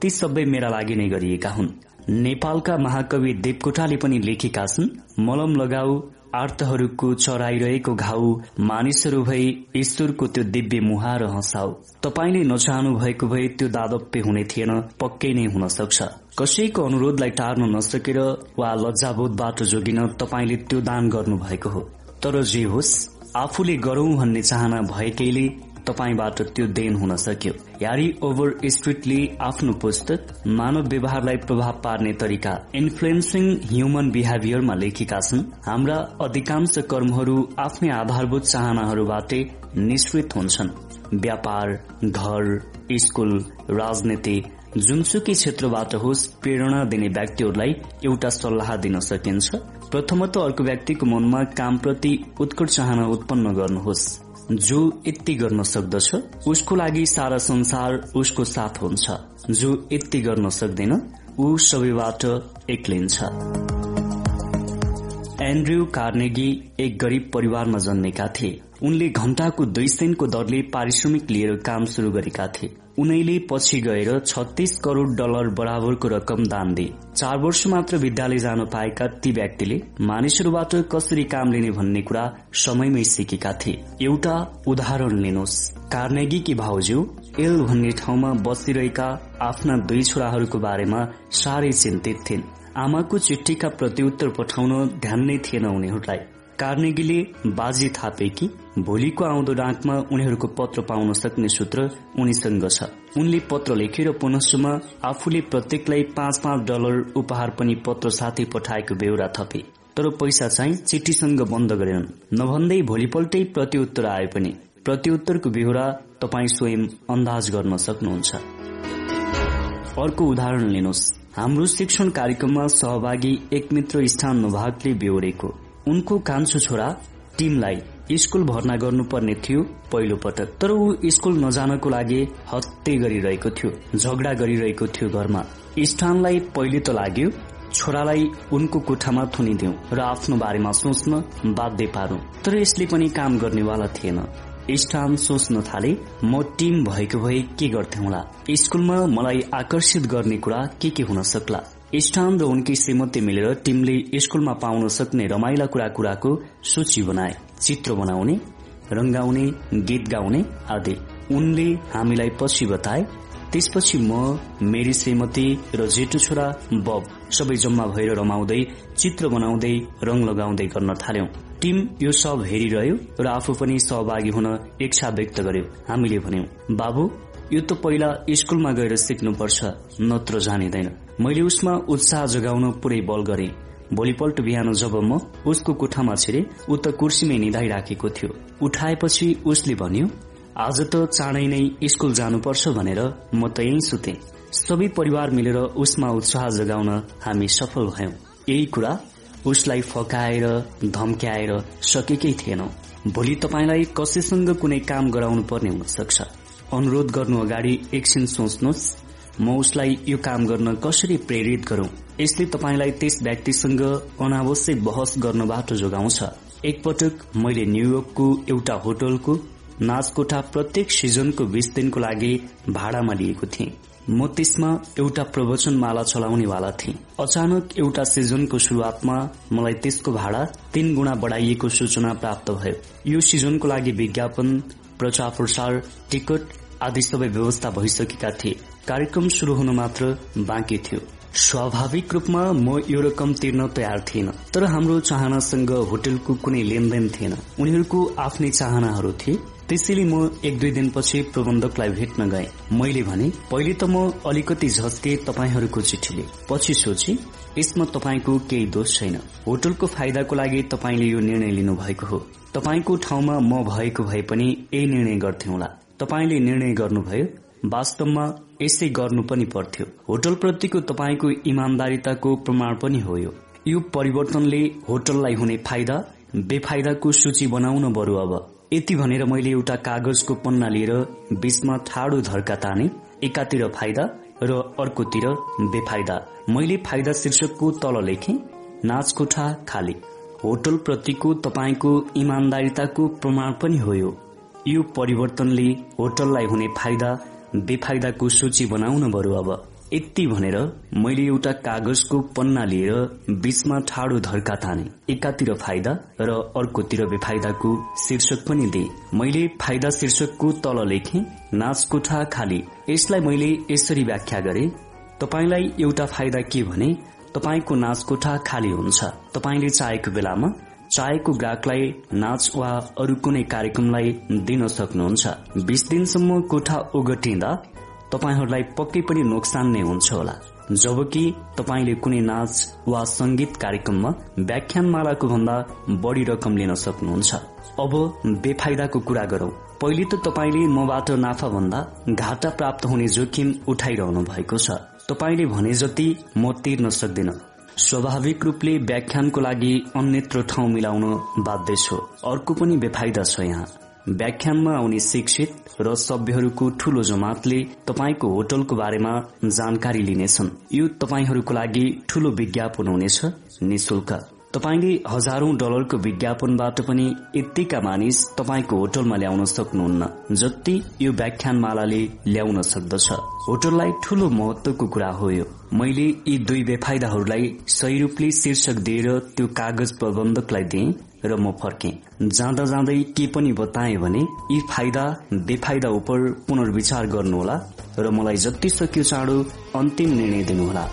ती सबै मेरा लागि नै गरिएका हुन्। नेपालका महाकवि देवकोटाले पनि लेखेका छन् मलम लगाऊ आर्तहरूको चराइरहेको घाउ मानिसहरू भई ईश्वरको त्यो दिव्य मुहार हँसाउ। तपाईँले नचाहनु भएको भए त्यो दादप्य हुने थिएन पक्कै नै हुन सक्छ। कसैको अनुरोधलाई टार्न नसकेर वा लज्जाबोधबाट जोगिन तपाईँले त्यो दान गर्नु भएको हो। तर जे होस् आफूले गरौं भन्ने चाहना भएकैले तपाईँबाट त्यो देन हुन सक्यो। यारी ओभर स्ट्रिटले आफ्नो पुस्तक मानव व्यवहारलाई प्रभाव पार्ने तरिका इन्फ्लुएन्सिङ ह्युमन बिहेभियरमा लेखेका छन्। हाम्रा अधिकांश कर्महरू आफ्नै आधारभूत चाहनाहरूबाटै निश्चित हुन्छन्। व्यापार घर स्कूल राजनीति जुनसुकै क्षेत्रबाट होस् प्रेरणा दिने व्यक्तिहरूलाई एउटा सल्लाह दिन सकिन्छ। प्रथमत अर्को व्यक्तिको मनमा कामप्रति उत्कट चाहना उत्पन्न गर्नुहोस्। जो यति गर्न सक्दछ उसको लागि सारा संसार उसको साथ हुन्छ। जो यति गर्न सक्दैन ऊ सबैबाट एक्लिन्छ एन्ड्रयू कार्नेगी एक गरिब परिवारमा जन्मेका थिए। उनले घण्टाको दुई सेन्टको दरले पारिश्रमिक लिएर काम शुरू गरेका थिए। उनैले पछि गएर छत्तीस करोड़ डलर बराबरको रकम दान दिए। चार वर्ष मात्र विद्यालय जान पाएका ती व्यक्तिले मानिसहरूबाट कसरी काम लिने भन्ने कुरा समयमै सिकेका थिए। एउटा उदाहरण लिनुहोस् कार्नेगी भाउजू एल भन्ने ठाउँमा बसिरहेका आफ्ना दुई छोराहरूको बारेमा साह्रै चिन्तित थिइन्। आमाको चिठीका प्रत्युत्तर पठाउन ध्यान नै थिएन उनीहरूलाई। कार्नेगीले बाजी थापे कि भोलिको आउँदो डाकमा उनीहरूको पत्र पाउन सक्ने सूत्र उनीसँग छ उनले पत्र लेखेर पुनश्चमा आफूले प्रत्येकलाई पाँच पाँच डलर उपहार पनि पत्र साथै पठाएको बेहोरा थपे। तर पैसा चाहिँ चिठीसँग बन्द गरेनन्। नभन्दै भोलिपल्टै प्रत्युत्तर आए पनि। प्रत्युत्तरको बेहोरा तपाईँ स्वयं अन्दाज गर्न सक्नुहुन्छ। अर्को उदाहरण लिनुहोस्। हाम्रो शिक्षण कार्यक्रममा सहभागी एक मित्र स्थान नभागले बेहोरेको। उनको कान्छो छोरा टिमलाई स्कूल भर्ना गर्नुपर्ने थियो पहिलो पटक। तर ऊ स्कूल नजानको लागि हत्ते गरिरहेको थियो झगडा गरिरहेको थियो घरमा। स्थानलाई पहिले त लाग्यो छोरालाई उनको कोठामा थुनिदिउ र आफ्नो बारेमा सोच्न बाध्य पारौं। तर यसले पनि काम गर्नेवाला थिएन। स्थान सोच्न थाले म टिम भएको भए के गर्थे होला? स्कूलमा मलाई आकर्षित गर्ने कुरा के के हुन सक्ला? स्टान र उनकी श्रीमती मिलेर टिमले स्कूलमा पाउन सक्ने रमाइला कुरा कुराको सूची बनाए चित्र बनाउने रंगाउने गीत गाउने आदि। उनले हामीलाई पछि बताए त्यसपछि म मेरी श्रीमती र जेठो छोरा बब सबै जम्मा भएर रमाउँदै चित्र बनाउँदै रंग लगाउँदै गर्न थाल्यौं। टिम यो सब हेरिरह्यो र आफू पनि सहभागी हुन इच्छा व्यक्त गर्यो हामीले भन्यौं बाबु यो त पहिला स्कूलमा गएर सिक्नुपर्छ नत्र जानिँदैन। मैले उसमा उत्साह जगाउन पुरै बल गरे। भोलिपल्ट बिहान जब म उसको कोठामा छिरे ऊ त कुर्सीमै निधाइराखेको थियो। उठाएपछि उसले भन्यो आज त चाँडै नै स्कूल जानुपर्छ भनेर म त यही सुते। सबै परिवार मिलेर उसमा उत्साह जगाउन हामी सफल भयौं। यही कुरा उसलाई फकाएर धम्क्याएर सकेकै थिएनौ। भोलि तपाईँलाई कसैसँग कुनै काम गराउनु पर्ने हुन सक्छ अनुरोध गर्नु अगाडि एकछिन सोच्नुहोस्। म उसलाई यो काम गर्न कसरी प्रेरित गरौं? यसले तपाईँलाई त्यस व्यक्तिसँग अनावश्यक बहस गर्नबाट जोगाउँछ। एकपटक मैले न्यूयोर्कको एउटा होटलको नाचकोठा प्रत्येक सिजनको बीस दिनको लागि भाडामा लिएको थिएँ। म त्यसमा एउटा प्रवचन माला चलाउनेवाला थिएँ। अचानक एउटा सिजनको शुरूआतमा मलाई त्यसको भाडा तीन गुणा बढ़ाइएको सूचना प्राप्त भयो। यो सिजनको लागि विज्ञापन प्रचार प्रसार टिकट आदि सबै व्यवस्था भइसकेका थिए। कार्यक्रम शुरू हुन मात्र बाँकी थियो। स्वाभाविक रूपमा म यो रकम तिर्न तयार थिएन तर हाम्रो चाहनासँग होटलको कुनै लेनदेन थिएन। उनीहरूको आफ्नै चाहनाहरू थिए। त्यसैले म एक दुई दिनपछि प्रबन्धकलाई भेट्न गए। मैले भने पहिले त म अलिकति झस्के तपाईँहरूको चिठीले पछि सोचे यसमा तपाईँको केही दोष छैन। होटलको फाइदाको लागि तपाईँले यो निर्णय लिनु भएको हो। तपाईँको ठाउँमा म भएको भए पनि यही निर्णय गर्थ्यौला। तपाईँले निर्णय गर्नुभयो वास्तवमा यसै गर्नु पनि पर्थ्यो। होटलप्रतिको तपाईँको इमान्दारिताको प्रमाण पनि हो यो। परिवर्तनले होटललाई हुने फाइदा बेफाइदाको सूची बनाउन बरु अब। यति भनेर मैले एउटा कागजको पन्ना लिएर बीचमा ठाडो धर्का ताने एकातिर फाइदा र अर्कोतिर बेफाइदा। मैले फाइदा शीर्षकको तल लेखे नाचकोठा खाली। होटल प्रतिको तपाईँको इमान्दारिताको प्रमाण पनि हो यो परिवर्तनले होटललाई हुने फाइदा बेफाइदाको सूची बनाउन बरु अब। यति भनेर मैले एउटा कागजको पन्ना लिएर बीचमा ठाडो धर्का ताने। एकातिर फाइदा र अर्कोतिर बेफाइदाको शीर्षक पनि दिए। मैले फाइदा शीर्षकको तल लेखे नाचकोठा खाली। यसलाई मैले यसरी व्याख्या गरे तपाईँलाई एउटा फाइदा के भने तपाईँको नाचकोठा खाली हुन्छ। तपाईँले चाहेको बेलामा चाहेको ग्राहकलाई नाच वा अरू कुनै कार्यक्रमलाई दिन सक्नुहुन्छ। बीस दिनसम्म कोठा ओगटिँदा तपाईँहरूलाई पक्कै पनि नोक्सान नै हुन्छ होला। जबकि तपाईँले कुनै नाच वा संगीत कार्यक्रममा व्याख्यानमालाको भन्दा बढ़ी रकम लिन सक्नुहुन्छ। अब बेफाइदाको कुरा गरौं। पहिले त तपाईँले मबाट नाफा भन्दा घाटा प्राप्त हुने जोखिम उठाइरहनु भएको छ। तपाईँले भने जति म तिर्न सक्दिन। स्वाभाविक रूपले व्याख्यानको लागि अन्यत्र ठाउँ मिलाउन बाध्य छु। अर्को पनि बेफाइदा छ यहाँ। व्याख्यानमा आउने शिक्षित र सभ्यहरूको ठूलो जमातले तपाईँको होटलको बारेमा जानकारी लिनेछन्। यो तपाईँहरूको लागि ठूलो विज्ञापन हुनेछ निशुल्क। तपाईँले हजारौं डलरको विज्ञापनबाट पनि यत्तिका मानिस तपाईँको होटलमा ल्याउन सक्नुहुन्न जति यो व्याख्यानमालाले ल्याउन सक्दछ। होटललाई ठूलो महत्वको कुरा हो यो। मैले यी दुई बेफाइदाहरूलाई सही रूपले शीर्षक दिएर त्यो कागज प्रबन्धकलाई दिए र म फर्के। जाँदा जाँदै के पनि बताए भने यी फाइदा बेफाइदा उप पुनर्विचार गर्नुहोला र मलाई जति सक्यो चाँडो अन्तिम निर्णय दिनुहोला।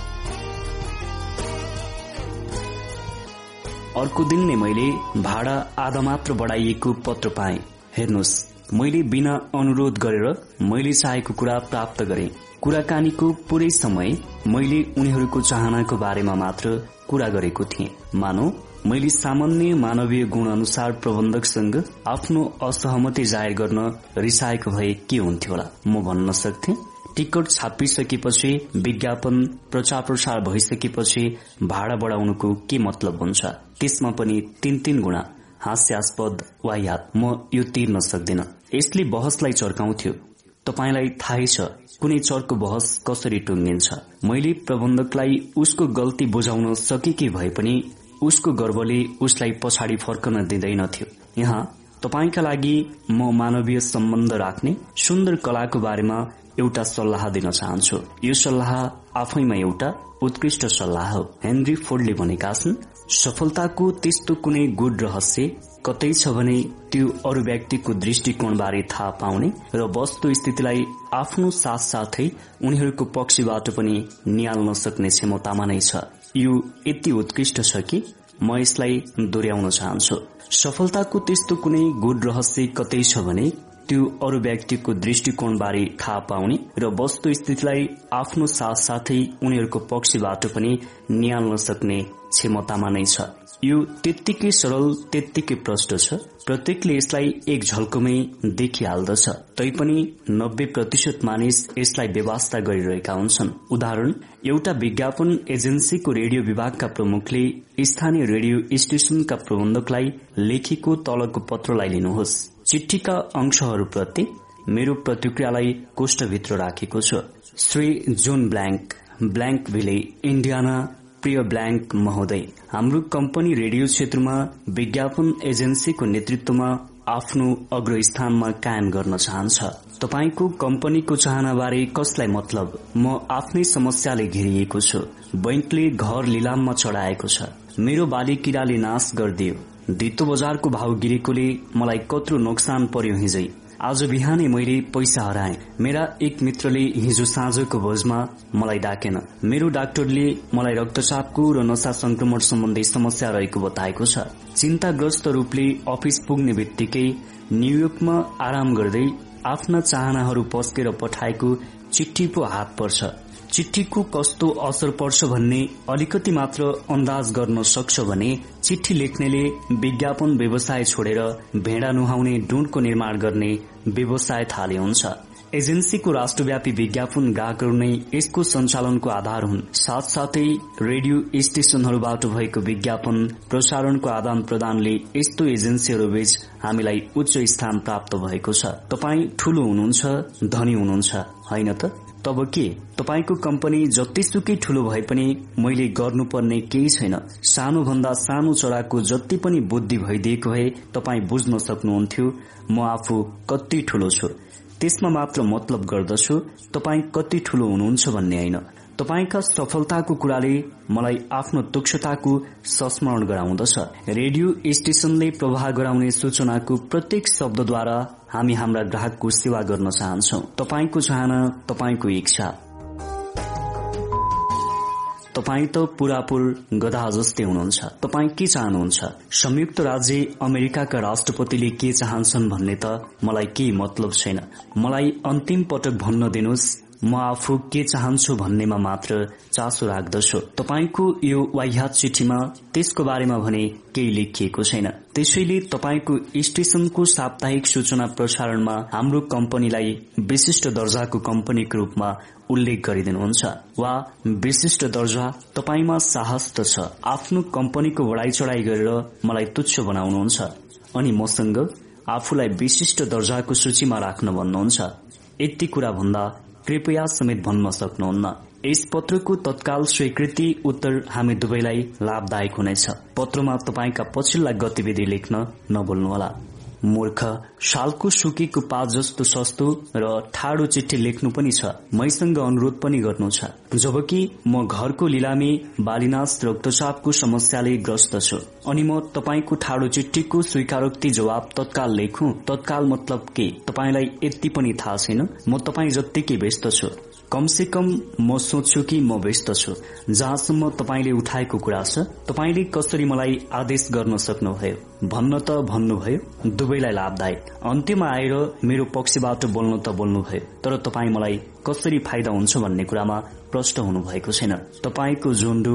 अर्को दिन नै मैले भाडा आधा मात्र बढ़ाइएको पत्र पाएँ। हेर्नुहोस् मैले बिना अनुरोध गरेर मैले चाहेको कुरा प्राप्त गरे। कुराकानीको पूरै समय मैले उनीहरूको चाहनाको बारेमा मात्र कुरा गरेको थिएँ। मानौ मैले सामान्य मानवीय गुण अनुसार प्रबन्धकसँग आफ्नो असहमति जाहेर गर्न रिसाएको भए के हुन्थ्यो होला? म भन्न सक्थे टिकट छापिसकेपछि विज्ञापन प्रचार प्रसार भइसकेपछि भाडा बढ़ाउनुको के मतलब हुन्छ? त्यसमा पनि तीन तीन गुणा हास्यास्पद वा याद म यो तिर्न सक्दिन। यसले बहसलाई चर्काउँथ्यो। तपाईँलाई थाहै छ कुनै चर्को बहस कसरी टुङ्गिन्छ? मैले प्रबन्धकलाई उसको गल्ती बुझाउन सकेकी भए पनि उसको गर्वले उसलाई पछाडि फर्कन दिँदैनथ्यो। यहाँ तपाईँका लागि म मानवीय सम्बन्ध राख्ने सुन्दर कलाको बारेमा एउटा सल्लाह दिन चाहन्छु। यो सल्लाह आफैमा एउटा उत्कृष्ट सल्लाह हो। हेनरी फोर्डले भनेका छन् सफलताको त्यस्तो कुनै गुड रहस्य कतै छ भने त्यो अरू व्यक्तिको दृष्टिकोणबारे थाहा पाउने र वस्तु स्थितिलाई आफ्नो साथसाथै उनीहरूको पक्षबाट पनि निहाल्न सक्ने क्षमतामा नै छ। यो यति उत्कृष्ट छ कि म यसलाई दोहोऱ्याउन चाहन्छु। सफलताको त्यस्तो कुनै गुड रहस्य कतै छ भने त्यो अरू व्यक्तिको दृष्टिकोणबारे थाहा पाउने र वस्तु स्थितिलाई आफ्नो साथसाथै उनीहरूको पक्षबाट पनि निहाल्न सक्ने क्षमतामा नै छ। यो त्यत्तिकै सरल त्यत्तिकै प्रष्ट छ। प्रत्येकले यसलाई एक झल्कोमै देखिहाल्दछ। तैपनि नब्बे प्रतिशत मानिस यसलाई व्यवस्था गरिरहेका हुन्छन्। उदाहरण एउटा विज्ञापन एजेन्सीको रेडियो विभागका प्रमुखले स्थानीय रेडियो स्टेशनका प्रबन्धकलाई लेखेको तलको पत्रलाई लिनुहोस्। चिठीका अंशहरूप्रति मेरो प्रतिक्रियालाई कोष्ठभित्र राखेको छ। Shri John Blank Blankville Indiana प्रिय ब्ल्याङ्क महोदय हाम्रो कम्पनी रेडियो क्षेत्रमा विज्ञापन एजेन्सीको नेतृत्वमा आफ्नो अग्रस्थानमा कायम गर्न चाहन्छ। तपाईँको कम्पनीको चाहनाबारे कसलाई मतलब? म आफ्नै समस्याले घेरिएको छु। बैंकले घर लिलाममा चढ़ाएको छ। मेरो बाली किराले नाश गरिदियो। धितो बजारको भाव गिरेकोले मलाई कत्रो नोक्सान पर्यो हिजै। आज बिहानै मैले पैसा हराएँ। मेरा एक मित्रले हिजो साँझको भोजमा मलाई डाकेन। मेरो डाक्टरले मलाई रक्तचापको र नशा संक्रमण सम्बन्धी समस्या रहेको बताएको छ। चिन्ताग्रस्त रूपले अफिस पुग्ने बित्तिकै न्यूयोर्कमा आराम गर्दै आफ्ना चाहनाहरू पस्केर पठाएको चिठी पो हात पर्छ। चिठीको कस्तो असर पर्छ भन्ने अलिकति मात्र अन्दाज गर्न सक्छ भने चिठी लेख्नेले विज्ञापन व्यवसाय छोडेर भेडा नुहाउने डुन्डको निर्माण गर्ने व्यवसाय थाले हुन्छ। एजेन्सीको राष्ट्रव्यापी विज्ञापन ग्राहकहरू नै यसको सञ्चालनको आधार हुन्। साथसाथै रेडियो स्टेशनहरूबाट भएको विज्ञापन प्रसारणको आदान प्रदानले यस्तो एजेन्सीहरूबीच हामीलाई उच्च स्थान प्राप्त भएको छ। तपाई ठूलो हुनुहुन्छ धनी हुनुहुन्छ होइन त? तब के? तपाईँको कम्पनी जतिसुकै ठूलो भए पनि मैले गर्नुपर्ने केही छैन। सानो भन्दा सानो चराको जति पनि बुद्धि भइदिएको भए तपाईँ बुझ्न सक्नुहुन्थ्यो। म आफू कति ठूलो छु। त्यसमा मात्र मतलब गर्दछु तपाईँ कति ठूलो हुनुहुन्छ भन्ने होइन। तपाईँका सफलताको कुराले मलाई आफ्नो तुक्षताको संस्मरण गराउँदछ। रेडियो स्टेशनले प्रवाह गराउने सूचनाको प्रत्येक शब्दद्वारा हामी हाम्रा ग्राहकको सेवा गर्न चाहन्छौ। तपाईँको चाहना तपाईँको इच्छा। तपाईँ त पुरापुर गधा जस्तै हुनुहुन्छ। तपाईँ के चाहनुहुन्छ? संयुक्त राज्य अमेरिकाका राष्ट्रपतिले के चाहन्छन् भन्ने त मलाई केही मतलब छैन। मलाई अन्तिम पटक भन्न दिनुहोस्। म आफू के चाहन्छु भन्नेमा मात्र चासो राख्दछु। तपाईँको यो वाह्यात चिठीमा त्यसको बारेमा भने केही लेखिएको छैन। त्यसैले तपाईँको स्टेशनको साप्ताहिक सूचना प्रसारणमा हाम्रो कम्पनीलाई विशिष्ट दर्जाको कम्पनीको रूपमा उल्लेख गरिदिनुहुन्छ वा विशिष्ट दर्जा तपाईँमा साहस त छ। आफ्नो कम्पनीको बढाई चढ़ाई गरेर मलाई तुच्छ बनाउनुहुन्छ अनि मसँग आफूलाई विशिष्ट दर्जाको सूचीमा राख्न भन्नुहुन्छ। यति कुरा भन्दा कृपया समेत भन्न सक्नुहुन्न। यस पत्रको तत्काल स्वीकृति उत्तर हामी दुवैलाई लाभदायक हुनेछ। पत्रमा तपाईँका पछिल्ला गतिविधि लेख्न नभुल्नुहोला। मूर्ख शालको सुकेको पात जस्तो सस्तो र ठाडो चिठी लेख्नु पनि छ। मैसँग अनुरोध पनि गर्नु छ। जबकि म घरको लिलामी बालिनाश रक्तचापको समस्याले ग्रस्त छु। अनि म तपाईँको ठाडो चिठीको स्वीकारोक्ति जवाब तत्काल लेखु। तत्काल मतलब के? तपाईँलाई यति पनि थाहा छैन? म तपाईँ जत्तिकै व्यस्त छु। कमसे कम म सोच्छु कि म व्यस्त छु। जहाँसम्म तपाईँले उठाएको कुरा छ तपाईँले कसरी मलाई आदेश गर्न सक्नुभयो? भन्न त भन्नुभयो दुवैलाई लाभदायक। अन्त्यमा आएर मेरो पक्षबाट बोल्नु त बोल्नुभयो तर तपाईँ मलाई कसरी फाइदा हुन्छ भन्ने कुरामा प्रष्ट हुनुभएको छैन। तपाईँको जोन्डु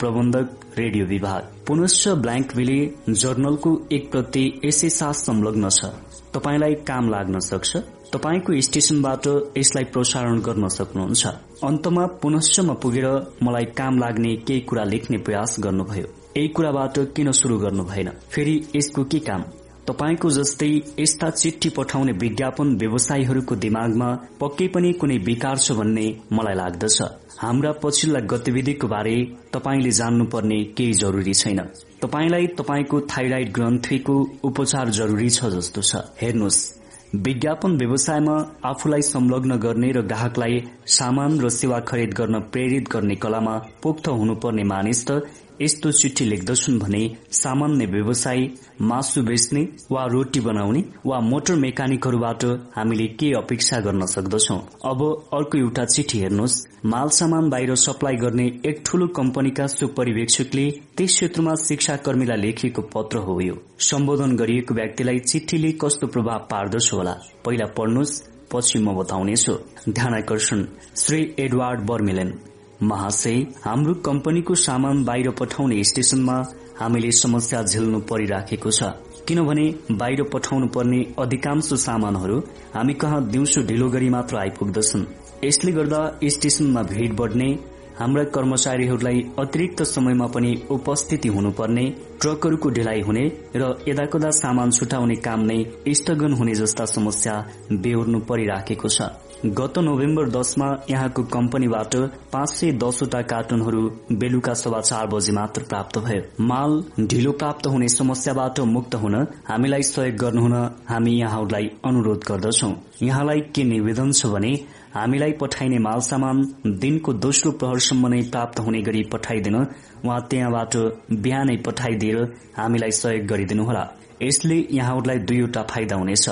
प्रबन्धक रेडियो विभाग। पुनश्च ब्ल्याङ्कविले जर्नलको एक प्रति यसै साथ संलग्न छ। तपाईँलाई काम लाग्न सक्छ। तपाईँको स्टेशनबाट यसलाई प्रसारण गर्न सक्नुहुन्छ। अन्तमा पुनश्चमा पुगेर मलाई काम लाग्ने केही कुरा लेख्ने प्रयास गर्नुभयो। यही कुराबाट किन शुरू गर्नु भएन? फेरि यसको के काम? तपाईँको जस्तै यस्ता चिठी पठाउने विज्ञापन व्यवसायीहरूको दिमागमा पक्कै पनि कुनै विकार छ भन्ने मलाई लाग्दछ। हाम्रा पछिल्ला गतिविधिको बारे तपाईँले जान्नुपर्ने केही जरूरी छैन। तपाईँलाई तपाईँको थाइराइड ग्रन्थीको उपचार जरूरी छ जस्तो छ। हेर्नुहोस्। विज्ञापन व्यवसायमा आफूलाई संलग्न गर्ने र ग्राहकलाई सामान र सेवा खरिद गर्न प्रेरित गर्ने कलामा पोख्त हुनुपर्ने मानिस त यस्तो चिठी लेख्दछन् भने सामान्य व्यवसायी मासु बेच्ने वा रोटी बनाउने वा मोटर मेकानिकहरूबाट हामीले के अपेक्षा गर्न सक्दछौ? अब अर्को एउटा चिठी हेर्नुहोस्। माल सामान बाहिर सप्लाई गर्ने एक ठूलो कम्पनीका सुपरिवेक्षकले त्यस क्षेत्रमा शिक्षा कर्मीलाई लेखिएको पत्र हो यो। सम्बोधन गरिएको व्यक्तिलाई चिठीले कस्तो प्रभाव पार्दछ होला? पहिला पढ्नुहोस् पछि म बताउनेछु। ध्यान आकर्षण। Shri Edward Vermylen. महाशय हाम्रो कम्पनीको सामान बाहिर पठाउने स्टेशनमा हामीले समस्या झेल्नु परिराखेको छ। किनभने बाहिर पठाउनु पर्ने अधिकांश सामानहरू हामी कहाँ दिउँसो ढिलो गरी मात्र आइपुग्दछन्। यसले गर्दा स्टेशनमा भीड़ बढ़ने हाम्रा कर्मचारीहरूलाई अतिरिक्त समयमा पनि उपस्थिति हुनुपर्ने ट्रकहरूको ढिलाइ हुने र यदाकदा सामान छुटाउने काम नै स्थगन हुने जस्ता समस्या बेहोर्नु परिराखेको छ। गत नोभेम्बर दसमा यहाँको कम्पनीबाट पाँच सय दसवटा कार्टुनहरू बेलुका सभा चार बजे मात्र प्राप्त भयो माल ढिलो प्राप्त हुने समस्याबाट मुक्त हुन हामीलाई सहयोग गर्नुहुन हामी यहाँहरूलाई अनुरोध गर्दछौ। यहाँलाई के निवेदन छ भने हामीलाई पठाइने माल सामान दिनको दोस्रो प्रहरसम्म नै प्राप्त हुने गरी पठाइदिन उहाँ त्यहाँबाट बिहानै पठाइदिएर हामीलाई सहयोग गरिदिनुहोला। यसले यहाँहरूलाई दुईवटा फाइदा हुनेछ।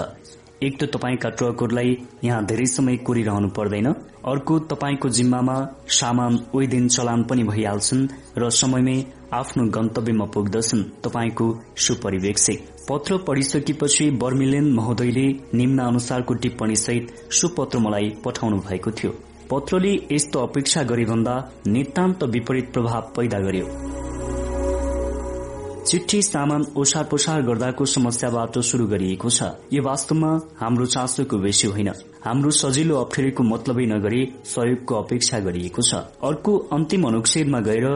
एक त तपाईँका ट्रकहरूलाई यहाँ धेरै समय कुरिरहनु पर्दैन। अर्को तपाईँको जिम्मामा सामान ओइ दिन चलान पनि भइहाल्छन् र समयमै आफ्नो गन्तव्यमा पुग्दछन् तपाईँको सुपरिवेक्षक। पत्र पढिसकेपछि बर्मिलेन महोदयले निम्न अनुसारको टिप्पणी सहित सुपत्र मलाई पठाउनु भएको थियो। पत्रले यस्तो अपेक्षा गरे भन्दा नितान्त विपरीत प्रभाव पैदा गर्यो। चिठी सामान ओसार पोसार गर्दाको समस्याबाट शुरू गरिएको छ। यो वास्तवमा हाम्रो चासोको विषय होइन। हाम्रो सजिलो अप्ठ्यारीको मतलबै नगरी सहयोगको अपेक्षा गरिएको छ। अर्को अन्तिम अनुच्छेदमा गएर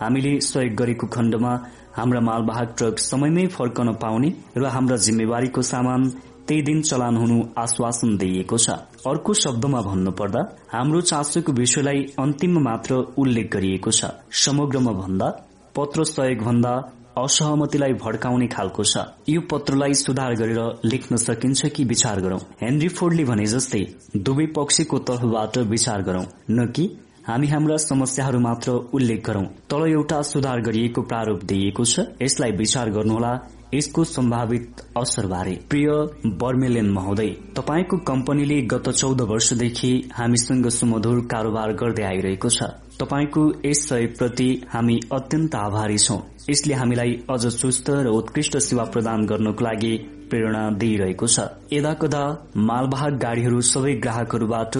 हामीले सहयोग गरेको खण्डमा हाम्रा मालवाहक ट्रक समयमै फर्कन पाउने र हाम्रा जिम्मेवारीको सामान त्यही दिन चलान हुनु आश्वासन दिइएको छ। अर्को शब्दमा भन्नुपर्दा हाम्रो चासोको विषयलाई अन्तिममा मात्र उल्लेख गरिएको छ। समग्रमा भन्दा पत्र सहयोग भन्दा असहमतिलाई भड्काउने खालको छ। यो पत्रलाई सुधार गरेर लेख्न सकिन्छ कि विचार गरौं? हेनरी फोर्डले भने जस्तै दुवै पक्षको तर्फबाट विचार गरौं न कि हामी हाम्रा समस्याहरू मात्र उल्लेख गरौं। तल एउटा सुधार गरिएको प्रारूप दिइएको छ। यसलाई विचार गर्नुहोला। यसको सम्भावित असरबारे प्रिय बर्मेलेन महोदय तपाईँको कम्पनीले गत चौध वर्षदेखि हामीसँग सुमधुर कारोबार गर्दै आइरहेको छ। तपाईँको यस सहयोगप्रति हामी अत्यन्त आभारी छौं। यसले हामीलाई अझ चुस्त र उत्कृष्ट सेवा प्रदान गर्नको लागि प्रेरणा दिइरहेको छ। यदा कदा मालवाहक गाड़ीहरू सबै ग्राहकहरूबाट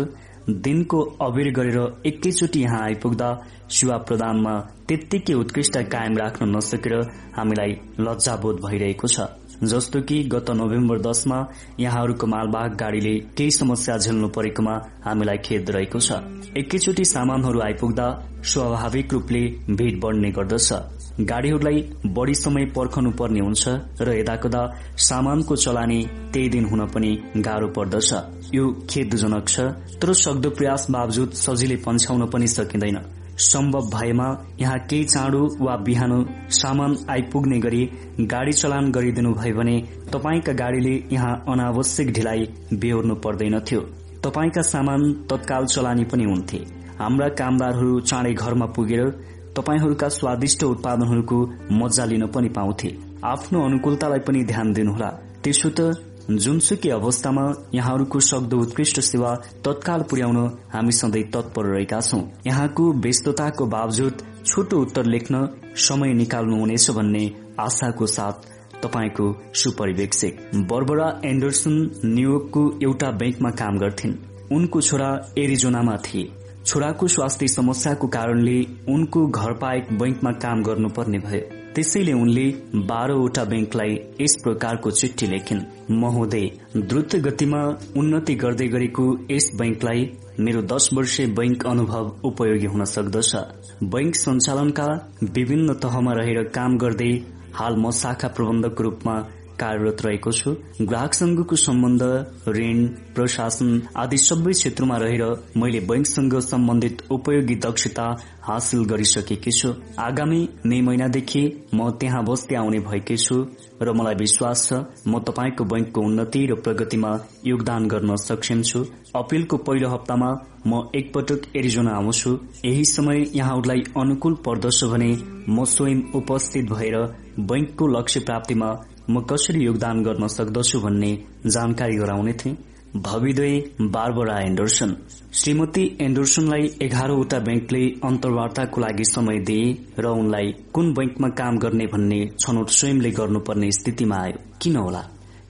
दिनको अबेर गरेर एकैचोटि यहाँ आइपुग्दा सेवा प्रदानमा त्यत्तिकै उत्कृष्ट कायम राख्न नसकेर हामीलाई लज्जाबोध भइरहेको छ। जस्तो कि गत नोभेम्बर दशमा यहाँहरूको मालवाहक गाड़ीले केही समस्या झेल्नु परेकोमा हामीलाई खेद रहेको छ। एकैचोटि सामानहरू आइपुग्दा स्वाभाविक रूपले भीड़ बढ़ने गर्दछ। गाड़ीहरूलाई बढ़ी समय पर्खनु पर्ने हुन्छ र यदाकदा सामानको चलानी त्यही दिन हुन पनि गाह्रो पर्दछ। यो खेदजनक छ तर सक्दो प्रयास बावजुद सजिलै पन्छाउन पनि सकिँदैन। सम्भव भएमा यहाँ केही चाँडो वा बिहान सामान आइपुग्ने गरी गाड़ी चलान गरिदिनु भयो भने तपाईँका गाड़ीले यहाँ अनावश्यक ढिलाइ बेहोर्नु पर्दैनथ्यो तपाईँका सामान तत्काल चलानी पनि हुन्थे। हाम्रा कामदारहरू चाँडै घरमा पुगेर तपाईँहरूका स्वादिष्ट उत्पादनहरूको मजा लिन पनि पाउँथे। आफ्नो अनुकूलतालाई पनि ध्यान दिनुहोला। त्यसो त जुनसुकै अवस्थामा यहाँहरूको सक्दो उत्कृष्ट सेवा तत्काल पुर्याउन हामी सधैँ तत्पर रहेका छौं। यहाँको व्यस्तताको बावजुद छोटो उत्तर लेख्न समय निकाल्नुहुनेछ भन्ने आशाको साथ तपाईँको सुपरिवेक्षक बर्बरा एन्डरसन न्युयोर्कको एउटा बैंकमा काम गर्थिन्। उनको छोरा एरिजोनामा थिए। छोराको स्वास्थ्य समस्याको कारणले उनको घर पाएक बैंकमा काम गर्नुपर्ने भयो त्यसैले उनले बाह्रवटा बैंकलाई यस प्रकारको चिठी लेखिन्। महोदय द्रुत गतिमा उन्नति गर्दै गरेको यस बैंकलाई मेरो दश वर्षे बैंक अनुभव उपयोगी हुन सक्दछ। बैंक सञ्चालनका विभिन्न तहमा रहेर काम गर्दै हाल म शाखा प्रबन्धकको रूपमा कार्यरत रहेको छु। ग्राहकसँगको सम्बन्ध ऋण प्रशासन आदि सबै क्षेत्रमा रहेर मैले बैंकसँग सम्बन्धित उपयोगी दक्षता हासिल गरिसकेकी छु। आगामी मे महिनादेखि म त्यहाँ बस्दै आउने भएकी छु र मलाई विश्वास छ म तपाईँको बैंकको उन्नति र प्रगतिमा योगदान गर्न सक्षम छु। अप्रेलको पहिलो हप्तामा म एकपटक एरिजोना आउँछु यही समय यहाँहरूलाई अनुकूल पर्दछ भने म स्वयं उपस्थित भएर बैंकको लक्ष्य प्राप्तिमा म कसरी योगदान गर्न सक्दछु भन्ने जानकारी गराउने थिए। भविदय बारबरा एन्डरसन श्रीमती एन्डरसनलाई एघारवटा ब्याङ्कले अन्तर्वार्ताको लागि समय दिए र उनलाई कुन बैंकमा काम गर्ने भन्ने छनौट स्वयंले गर्नुपर्ने स्थितिमा आयो। किन होला?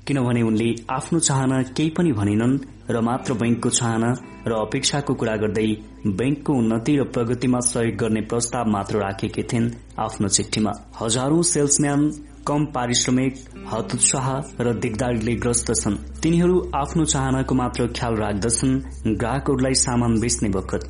किनभने उनले आफ्नो चाहना केही पनि भनिनन् र मात्र बैंकको चाहना र अपेक्षाको कुरा गर्दै बैंकको उन्नति र प्रगतिमा सहयोग गर्ने प्रस्ताव मात्र राखेकी थिइन् आफ्नो चिठीमा हजारौं सेल्सम्यान कम पारिश्रमिक हतोत्साह र दिगदारीले ग्रस्त छन्। तिनीहरू आफ्नो चाहनाको मात्र ख्याल राख्दछन्। ग्राहकहरूलाई सामान बेच्ने बखत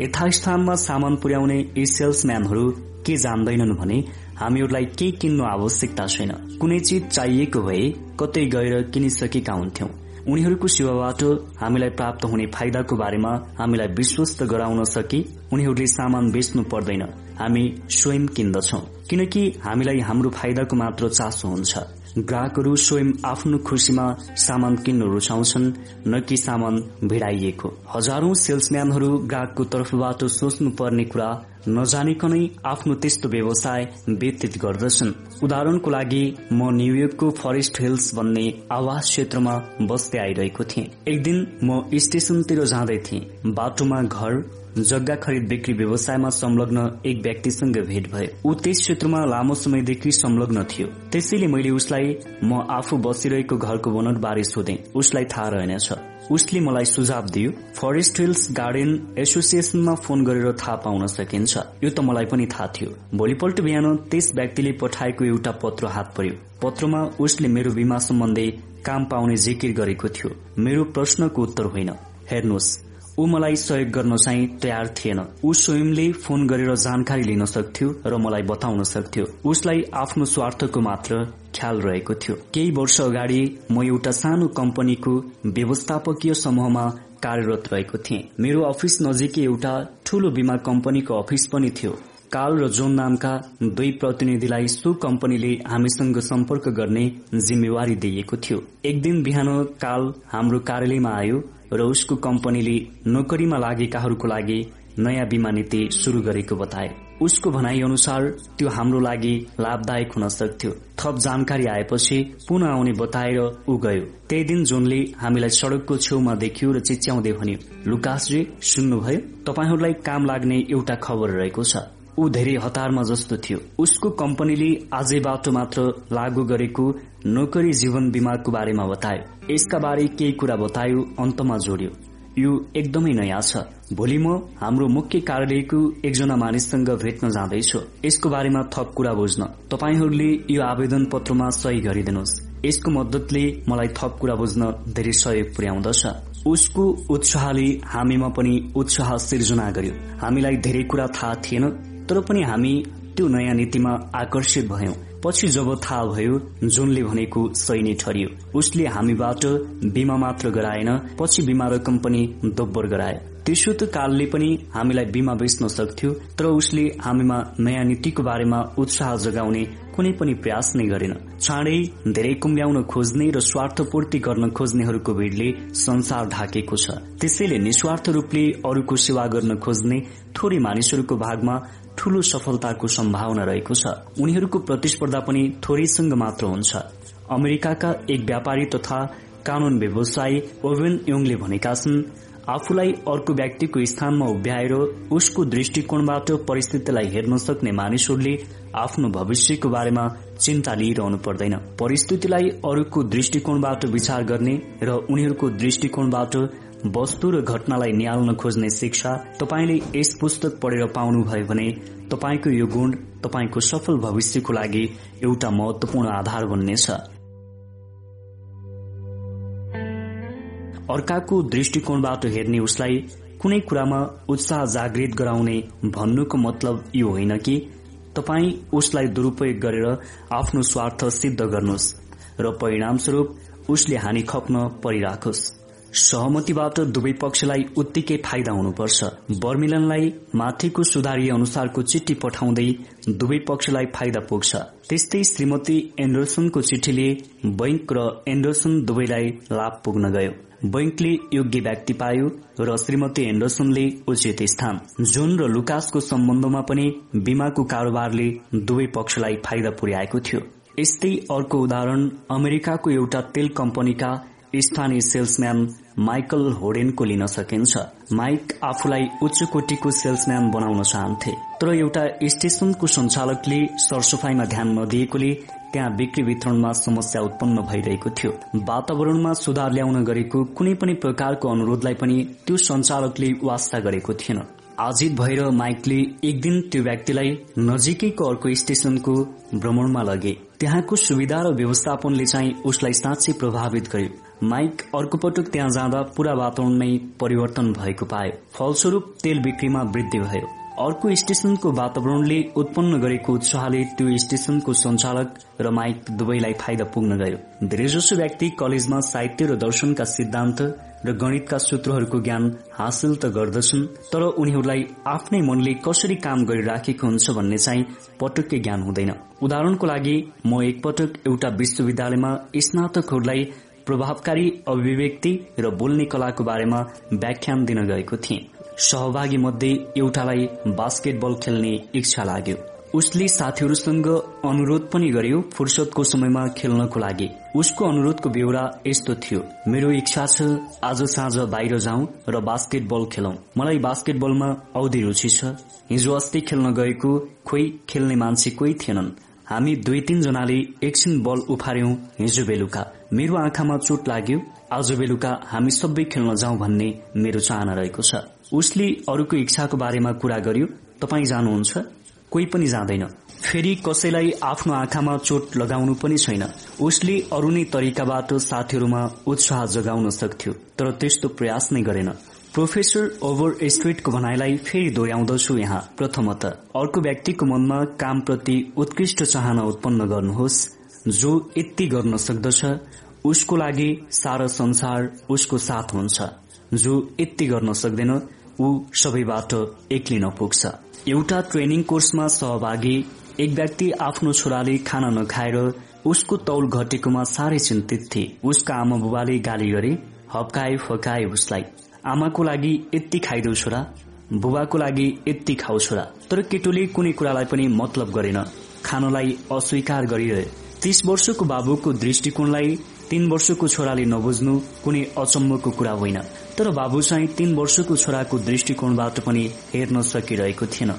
यथास्थानमा सामान पुर्याउने यी सेल्सम्यानहरू के जान्दैनन् भने हामीहरूलाई केही किन्नु आवश्यकता छैन। कुनै चिज चाहिएको भए कतै गएर किनिसकेका हुन्थ्यौं। उनीहरूको सेवाबाट हामीलाई प्राप्त हुने फाइदाको बारेमा हामीलाई विश्वस्त गराउन सकी उनीहरूले सामान बेच्नु पर्दैन। हामी स्वयं किन्दछौ किनकि हामीलाई हाम्रो फाइदाको मात्र चासो हुन्छ। ग्राहकहरू स्वयं आफ्नो खुशीमा सामान किन्न रुचाउँछन् न कि सामान भिडाइएको। हजारौं सेल्सम्यानहरू ग्राहकको तर्फबाट सोच्नु पर्ने कुरा नजानिकनै आफ्नो त्यस्तो व्यवसाय व्यतीत गर्दछन्। उदाहरणको लागि म न्यूयोर्कको फरेस्ट हिल्स भन्ने आवास क्षेत्रमा बस्दै आइरहेको थिएँ। एक दिन म स्टेशनतिर जाँदै थिएँ। बाटोमा घर जग्गा खरिद बिक्री व्यवसायमा संलग्न एक व्यक्तिसँग भेट भयो ऊ त्यस क्षेत्रमा लामो समयदेखि संलग्न थियो। त्यसैले मैले उसलाई म आफू बसिरहेको घरको बनोट बारे सोधे। उसलाई थाहा रहेनछ। उसले मलाई सुझाव दियो फरेस्ट हिल्स गार्डन एसोसिएसनमा फोन गरेर थाहा पाउन सकिन्छ। यो त मलाई पनि थाहा थियो। भोलिपल्ट बिहान त्यस व्यक्तिले पठाएको एउटा पत्र हात पर्यो। पत्रमा उसले मेरो बिमा सम्बन्धी काम पाउने जिकिर गरेको थियो। मेरो प्रश्नको उत्तर होइन। हेर्नुहोस्। ऊ मलाई सहयोग गर्न चाहिँ तयार थिएन। ऊ स्वयंले फोन गरेर जानकारी लिन सक्थ्यो र मलाई बताउन सक्थ्यो। उसलाई आफ्नो स्वार्थको मात्र ख्याल रहेको थियो। केही वर्ष अगाडि म एउटा सानो कम्पनीको व्यवस्थापकीय समूहमा कार्यरत रहेको थिएँ। मेरो अफिस नजिकै एउटा ठूलो बीमा कम्पनीको अफिस पनि थियो। काल र जोन नामका दुई प्रतिनिधिलाई सो कम्पनीले हामीसँग सम्पर्क गर्ने जिम्मेवारी दिइएको थियो। एक दिन बिहान काल हाम्रो कार्यालयमा आयो र उसको कम्पनीले नोकरीमा लागेकाहरूको लागि नयाँ बीमा नीति शुरू गरेको बताए। उसको भनाई अनुसार त्यो हाम्रो लागि लाभदायक हुन सक्थ्यो। थप जानकारी आएपछि पुनः आउने बताएर ऊ गयो। त्यही दिन जोनले हामीलाई सड़कको छेउमा देखियो र चिच्याउँदै भन्यो लुकासजी सुन्नुभयो? तपाईँहरूलाई काम लाग्ने एउटा खबर रहेको छ। ऊ धेरै हतारमा जस्तो थियो। उसको कम्पनीले आजैबाट मात्र लागू गरेको नोकरी जीवन बिमाको बारेमा बतायो। यसका बारे केही कुरा बतायो अन्तमा जोड्यो। यो एकदमै नयाँ छ। भोलि म हाम्रो मुख्य कार्यालयको एकजना मानिससँग भेट्न जाँदैछु। यसको बारेमा थप कुरा बुझ्न। तपाईँहरूले यो आवेदन पत्रमा सही गरिदिनुहोस्। यसको मद्दतले मलाई थप कुरा बुझ्न धेरै सहयोग पुर्याउँदछ। उसको उत्साहले हामीमा पनि उत्साह सिर्जना गर्यो। हामीलाई धेरै कुरा थाहा थिएन। तर पनि हामी त्यो नयाँ नीतिमा आकर्षित भयौं। पछि जब थाहा भयो जुनले भनेको सही नै ठरियो। उसले हामीबाट बीमा मात्र गराएन पछि बिमा रकम पनि दोब्बर गराए। त्यसो त कालले पनि हामीलाई बीमा बेच्न सक्थ्यो तर उसले हामीमा नयाँ नीतिको बारेमा उत्साह जगाउने कुनै पनि प्रयास नै गरेन। चाँडै धेरै कुम्ल्याउन खोज्ने र स्वार्थपूर्ति गर्न खोज्नेहरूको भीड़ले संसार ढाकेको छ। त्यसैले निस्वार्थ रूपले अरूको सेवा गर्न खोज्ने थोरै मानिसहरूको भागमा ठूलो सफलताको सम्भावना रहेको छ। उनीहरूको प्रतिस्पर्धा पनि थोरैसँग मात्र हुन्छ। अमेरिकाका एक व्यापारी तथा कानून व्यवसायी ओभेन योङले भनेका छन् आफूलाई अर्को व्यक्तिको स्थानमा उभ्याएर उसको दृष्टिकोणबाट परिस्थितिलाई हेर्न सक्ने मानिसहरूले आफ्नो भविष्यको बारेमा चिन्ता लिइरहनु पर्दैन। परिस्थितिलाई अरूको दृष्टिकोणबाट विचार गर्ने र उनीहरूको दृष्टिकोणबाट वस्तु र घटनालाई निहाल्न खोज्ने शिक्षा तपाईँले यस पुस्तक पढेर पाउनुभयो भने तपाईँको यो गुण तपाईँको सफल भविष्यको लागि एउटा महत्वपूर्ण आधार बन्नेछ। अर्काको दृष्टिकोणबाट हेर्ने उसलाई कुनै कुरामा उत्साह जागृत गराउने भन्नुको मतलब यो होइन कि तपाईँ उसलाई दुरूपयोग गरेर आफ्नो स्वार्थ सिद्ध गर्नुहोस् र परिणामस्वरूप उसले हानि खप्न परिराखोस्। सहमतिबाट दुवै पक्षलाई उत्तिकै फाइदा हुनुपर्छ। बर्मिलनलाई माथिको सुधारी अनुसारको चिठी पठाउँदै दुवै पक्षलाई फाइदा पुग्छ। त्यस्तै श्रीमती एन्डरसनको चिठीले बैंक र एन्डरसन दुवैलाई लाभ पुग्न गयो। बैंकले योग्य व्यक्ति पायो र श्रीमती एन्डरसनले उचित स्थान। जोन र लुकासको सम्बन्धमा पनि बीमाको कारोबारले दुवै पक्षलाई फाइदा पुर्याएको थियो। यस्तै अर्को उदाहरण अमेरिकाको एउटा तेल कम्पनीका स्थानीय सेल्सम्यान माइकल होडेनको लिन सकिन्छ। माइक आफूलाई उच्च कोटीको सेल्सम्यान बनाउन चाहन्थे। तर एउटा स्टेशनको संचालकले सरसफाईमा ध्यान नदिएकोले त्यहाँ बिक्री वितरणमा समस्या उत्पन्न भइरहेको थियो। वातावरणमा सुधार ल्याउन गरेको कुनै पनि प्रकारको अनुरोधलाई पनि त्यो संचालकले वास्ता गरेको थिएन। आजित भएर माइकले एक दिन त्यो व्यक्तिलाई नजिकैको अर्को स्टेशनको भ्रमणमा लगे। त्यहाँको सुविधा र व्यवस्थापनले चाहिँ उसलाई साँच्चै प्रभावित गर्यो। माइक अर्को पटक त्यहाँ जाँदा पूरा वातावरणमै परिवर्तन भएको पायो। फलस्वरूप तेल बिक्रीमा वृद्धि भयो। अर्को स्टेशनको वातावरणले उत्पन्न गरेको उत्साहले त्यो स्टेशनको संचालक र माइक दुवैलाई फाइदा पुग्न गयो। धेरैजसो व्यक्ति कलेजमा साहित्य र दर्शनका सिद्धान्त र गणितका सूत्रहरूको ज्ञान हासिल त गर्दछन् तर उनीहरूलाई आफ्नै मनले कसरी काम गरिराखेको हुन्छ भन्ने चाहिँ पटक्कै ज्ञान हुँदैन। उदाहरणको लागि म एकपटक एउटा विश्वविद्यालयमा स्नातकहरूलाई प्रभावकारी अभिव्यक्ति र बोल्ने कलाको बारेमा व्याख्यान दिन गएको थिएँ। सहभागी मध्ये एउटालाई बास्केटबल खेल्ने इच्छा लाग्यो। उसले साथीहरूसँग अनुरोध पनि गर्यो फुर्सदको समयमा खेल्नको लागि। उसको अनुरोधको बेहोरा यस्तो थियो मेरो इच्छा छ आज साँझ बाहिर जाउँ र बास्केटबल खेलौं। मलाई बास्केटबलमा औधी रुचि छ। हिजो अस्ति खेल्न गएको खोइ खेल्ने मान्छे कोही थिएनन्। हामी दुई तीनजनाले एकछिन बल उफार्यौं हिजो बेलुका। मेरो आँखामा चोट लाग्यो। आज बेलुका हामी सबै खेल्न जाउँ भन्ने मेरो चाहना रहेको छ। उसले अरूको इच्छाको बारेमा कुरा गर्यो। तपाईँ जानुहुन्छ? कोही पनि जाँदैन। फेरि कसैलाई आफ्नो आँखामा चोट लगाउनु पनि छैन। उसले अरू नै तरिकाबाट साथीहरूमा उत्साह जगाउन सक्थ्यो तर त्यस्तो प्रयास नै गरेन। प्रोफेसर ओभर स्ट्रिटको भनाइलाई फेरि दोहोऱ्याउँदछु यहाँ। प्रथमत अर्को व्यक्तिको मनमा कामप्रति उत्कृष्ट चाहना उत्पन्न गर्नुहोस् जो यति गर्न सक्दछ। उसको लागि सारा संसार उसको साथ हुन्छ। जो यति गर्न सक्दैन ऊ सबैबाट एक्लिन पुग्छ। एउटा ट्रेनिङ कोर्समा सहभागी एक व्यक्ति आफ्नो छोराले खाना नखाएर उसको तौल घटेकोमा साह्रै चिन्तित थिए। उसका आमा बुबाले गाली गरे हप्काए फकाए उसलाई। आमाको लागि यति खाइदेऊ छोरा बुबाको लागि यति खाउ छोरा। तर केटोले कुनै कुरालाई पनि मतलब गरेन। खानलाई अस्वीकार गरिरहे। तीस वर्षको बाबुको दृष्टिकोणलाई तीन वर्षको छोराले नबुझ्नु कुनै अचम्मको कुरा होइन। तर बाबु चाहिँ तीन वर्षको छोराको दृष्टिकोणबाट पनि हेर्न सकिरहेको थिएन।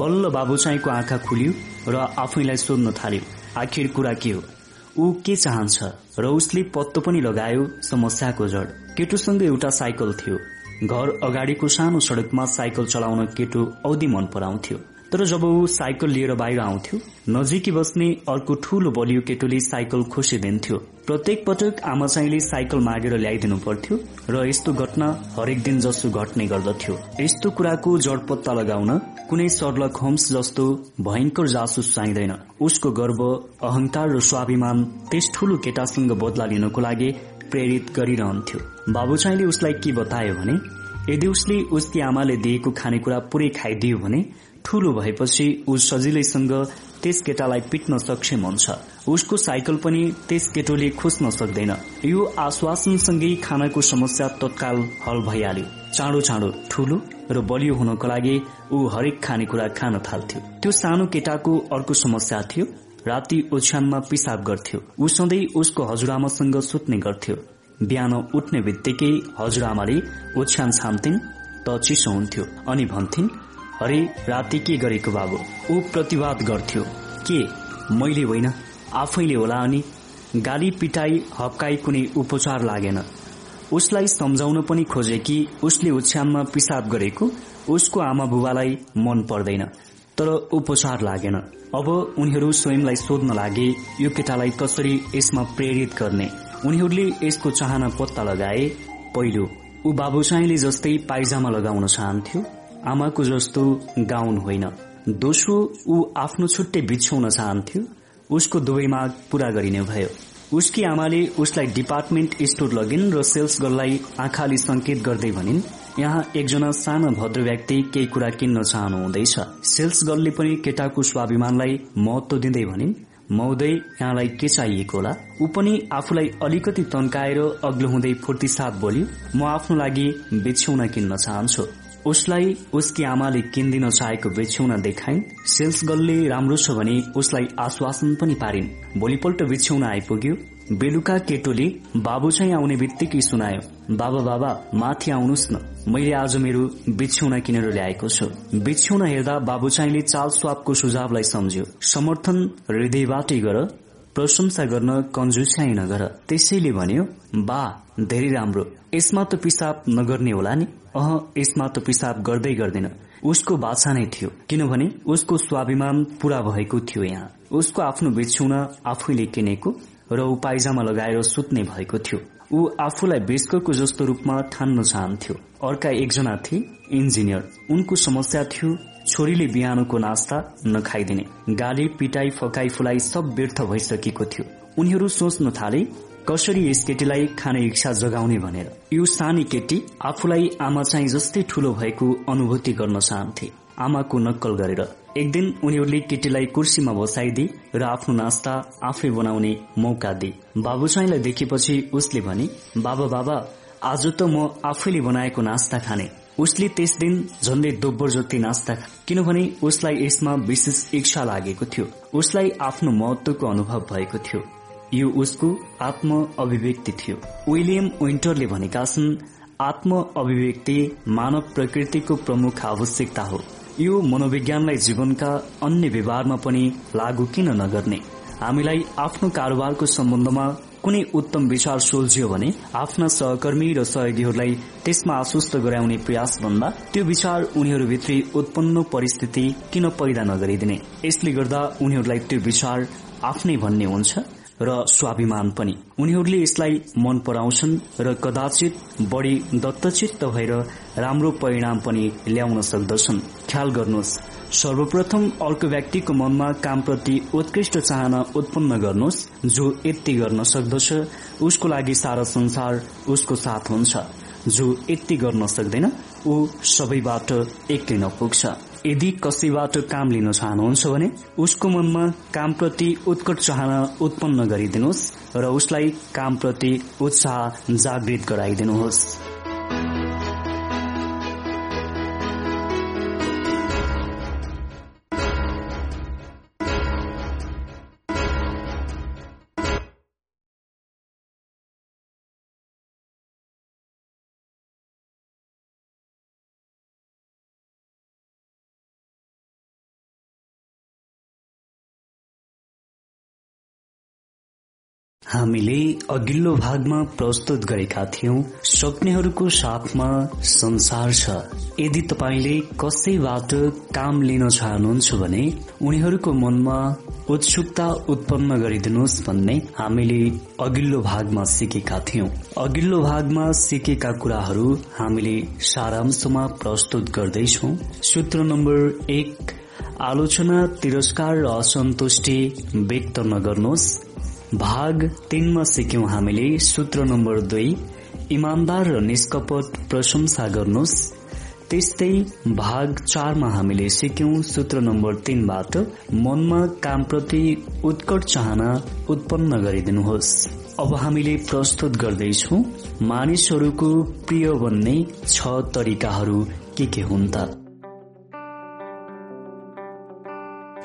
बल्ल बाबु चाहिँको आँखा खुल्यो र आफैलाई सोध्न थाल्यो आखिर कुरा के हो? ऊ के चाहन्छ र उसले पत्तो पनि लगायो समस्याको जड। केटुसँग एउटा साइकल थियो। घर अगाडिको सानो सड़कमा साइकल चलाउन केटु औधी मन पराउँथ्यो। तर जब ऊ साइकल लिएर बाहिर आउँथ्यो नजिकै बस्ने अर्को ठूलो बलियो केटोले साइकल खोसिदिन्थ्यो प्रत्येक पटक आमा चाहिँले साइकल मागेर ल्याइदिनु पर्थ्यो र यस्तो घटना हरेक दिन जसो घट्ने गर्दथ्यो। यस्तो कुराको जड पत्ता लगाउन कुनै सर्लक होम्स जस्तो भयंकर जासुस चाहिँदैन। उसको गर्व अहंकार र स्वाभिमान त्यस ठूलो केटासँग बदला लिनको लागि प्रेरित गरिरहन्थ्यो। बाबु चाहिँले उसलाई के बतायो भने यदि उसले उसकी आमाले दिएको खानेकुरा पुरै खाइदियो भने ठूलो भएपछि ऊ सजिलैसँग त्यस केटालाई पिट्न सक्षम हुन्छ। उसको साइकल पनि त्यस केटोले खोज्न सक्दैन। यो आश्वासनसँगै खानाको समस्या तत्काल हल भइहाल्यो। चाँडो चाँडो ठूलो र बलियो हुनको लागि ऊ हरेक खानेकुरा खान थाल्थ्यो। त्यो सानो केटाको अर्को समस्या थियो। राति ओछ्यानमा पिसाब गर्थ्यो। ऊ सधैँ उसको हजुरआमासँग सुत्ने गर्थ्यो। बिहान उठ्ने बित्तिकै हजुरआमाले ओछ्यान छाम्थिन् त चिसो हुन्थ्यो। अनि भन्थिन् अरे राति के गरेको बाबु? ऊ प्रतिवाद गर्थ्यो। के? मैले होइन। आफैले होला अनि? गाली पिटाई हप्काई कुनै उपचार लागेन। उसलाई सम्झाउन पनि खोजे कि उसले ओछ्यानमा पिसाब गरेको? उसको आमा बुबालाई मन पर्दैन तर उपचार लागेन। अब उनीहरू स्वयंलाई सोध्न लागे यो केटालाई कसरी यसमा प्रेरित गर्ने? उनीहरूले यसको चाहना पत्ता लगाए पहिलो ऊ बाबुसाईले जस्तै पाइजामा लगाउन चाहन्थ्यो। आमाको जस्तो गाउन होइन। दोस्रो ऊ आफ्नो छुट्टै बिछ्याउन चाहन्थ्यो। उसको दुवै माग पूरा गरिने भयो। उसकी आमाले उसलाई डिपार्टमेन्ट स्टोर लगिन् र सेल्स गर्ललाई आँखाले संकेत गर्दै भनिन् यहाँ एकजना सानो भद्र व्यक्ति केही कुरा किन्न चाहनु हुँदैछ सेल्स गर्लले पनि केटाको स्वाभिमानलाई महत्व दिँदै भनिन् महोदय यहाँलाई के चाहिएको होला? ऊ पनि आफूलाई अलिकति तन्काएर अग्लो हुँदै फुर्ती साथ बोल्यो म आफ्नो लागि बिछ्यौना किन्न चाहन्छु। उसलाई उसकी आमाले किन्दिन चाहेको बिछ्यौना देखाइन्। सेल्स गर्लले राम्रो छ भने उसलाई आश्वासन पनि पारिन्। भोलिपल्ट बिछ्यौना आइपुग्यो। बेलुका केटोले बाबु चाहिँ आउने बित्तिकै सुनायो। बाबा बाबा माथि आउनुहोस् न। मैले आज मेरो बिछ्यौना किनेर ल्याएको छु। बिछ्यौना हेर्दा बाबु चाहिँले चाल स्वापको सुझावलाई सम्झ्यो। समर्थन हृदयबाटै गर। प्रशंसा गर्न कन्जुस्याइ नगर। त्यसैले भन्यो बा धेरै राम्रो। यसमा त पिसाब नगर्ने होला नि? अह यसमा त पिसाब गर्दै गर्दैन। उसको बाछा नै थियो। किनभने उसको स्वाभिमान पूरा भएको थियो यहाँ। उसको आफ्नो बिछुना आफैले किनेको र ऊ लगाएर सुत्ने भएको थियो। ऊ आफूलाई बेस्करको जस्तो रूपमा ठान्न चाहन्थ्यो। अर्का एकजना थिए इन्जिनियर। उनको समस्या थियो छोरीले बिहानको नास्ता नखाइदिने। गाली पिटाई फकाई फुलाई सब व्यर्थ भइसकेको थियो। उनीहरू सोच्न थाले कसरी यस केटीलाई खाने इच्छा जगाउने भनेर। यो सानी केटी आफूलाई आमा चाहिँ जस्तै ठूलो भएको अनुभूति गर्न चाहन्थे। आमाको नक्कल गरेर। एक दिन उनीहरूले केटीलाई कुर्सीमा बसाइदिए र आफ्नो नास्ता आफै बनाउने मौका दिए। बाबु चाहिँलाई देखेपछि उसले भने बाबा बाबा आज त म आफैले बनाएको नास्ता खाने। उसले त्यस दिन झन्डै दोब्बर जति नास्ता किनभने उसलाई यसमा विशेष इच्छा लागेको थियो। उसलाई आफ्नो महत्वको अनुभव भएको थियो। यो उसको आत्म अभिव्यक्ति थियो। विलियम विन्टरले भनेका छन् आत्म अभिव्यक्ति मानव प्रकृतिको प्रमुख आवश्यकता हो। यो मनोविज्ञानलाई जीवनका अन्य व्यवहारमा पनि लागू किन नगर्ने? हामीलाई आफ्नो कारोबारको सम्बन्धमा कुनै उत्तम विचार सोल्झियो भने आफ्ना सहकर्मी र सहयोगीहरूलाई त्यसमा आश्वस्त गराउने प्रयास भन्दा त्यो विचार उनीहरूभित्री उत्पन्न परिस्थिति किन पैदा नगरिदिने। यसले गर्दा उनीहरूलाई त्यो विचार आफ्नै भन्ने हुन्छ र स्वाभिमान पनि। उनीहरूले यसलाई मन पराउँछन् र कदाचित बढ़ी दत्तचित्त भएर राम्रो परिणाम पनि ल्याउन सक्दछन्। ख्याल गर्नुहोस्। सर्वप्रथम अर्को व्यक्तिको मनमा कामप्रति उत्कृष्ट चाहना उत्पन्न गर्नुहोस् जो यति गर्न सक्दछ उसको लागि सारा संसार उसको साथ हुन्छ। जो यति गर्न सक्दैन ऊ सबैबाट एक्लै नपुग्छ। यदि कसैबाट काम लिन चाहनुहुन्छ भने उसको मनमा कामप्रति उत्कट चाहना उत्पन्न गरिदिनुहोस् र उसलाई कामप्रति उत्साह जागृत गराइदिनुहोस्। हामीले अघिल्लो भागमा प्रस्तुत गरेका थियौं। सक्नेहरूको साथमा संसार छ। यदि तपाईँले कसैबाट काम लिन चाहनुहुन्छ भने उनीहरूको मनमा उत्सुकता उत्पन्न गरिदिनुहोस् भन्ने हामीले अघिल्लो भागमा सिकेका थियौं। अघिल्लो भागमा सिकेका कुराहरू हामीले सारांशमा प्रस्तुत गर्दैछौ। सूत्र नम्बर एक आलोचना तिरस्कार र असन्तुष्टि व्यक्त नगर्नुहोस्। भाग तीनमा सिक्यौं हामीले सूत्र नम्बर दुई। इमान्दार र निष्कपट प्रशंसा गर्नुहोस्। त्यस्तै भाग चारमा हामीले सिक्यौं सूत्र नम्बर तीनबाट मनमा कामप्रति उत्कट चाहना उत्पन्न गरिदिनुहोस्। अब हामीले प्रस्तुत गर्दैछौ मानिसहरूको प्रिय बन्ने छ तरिकाहरू के के हुन् त?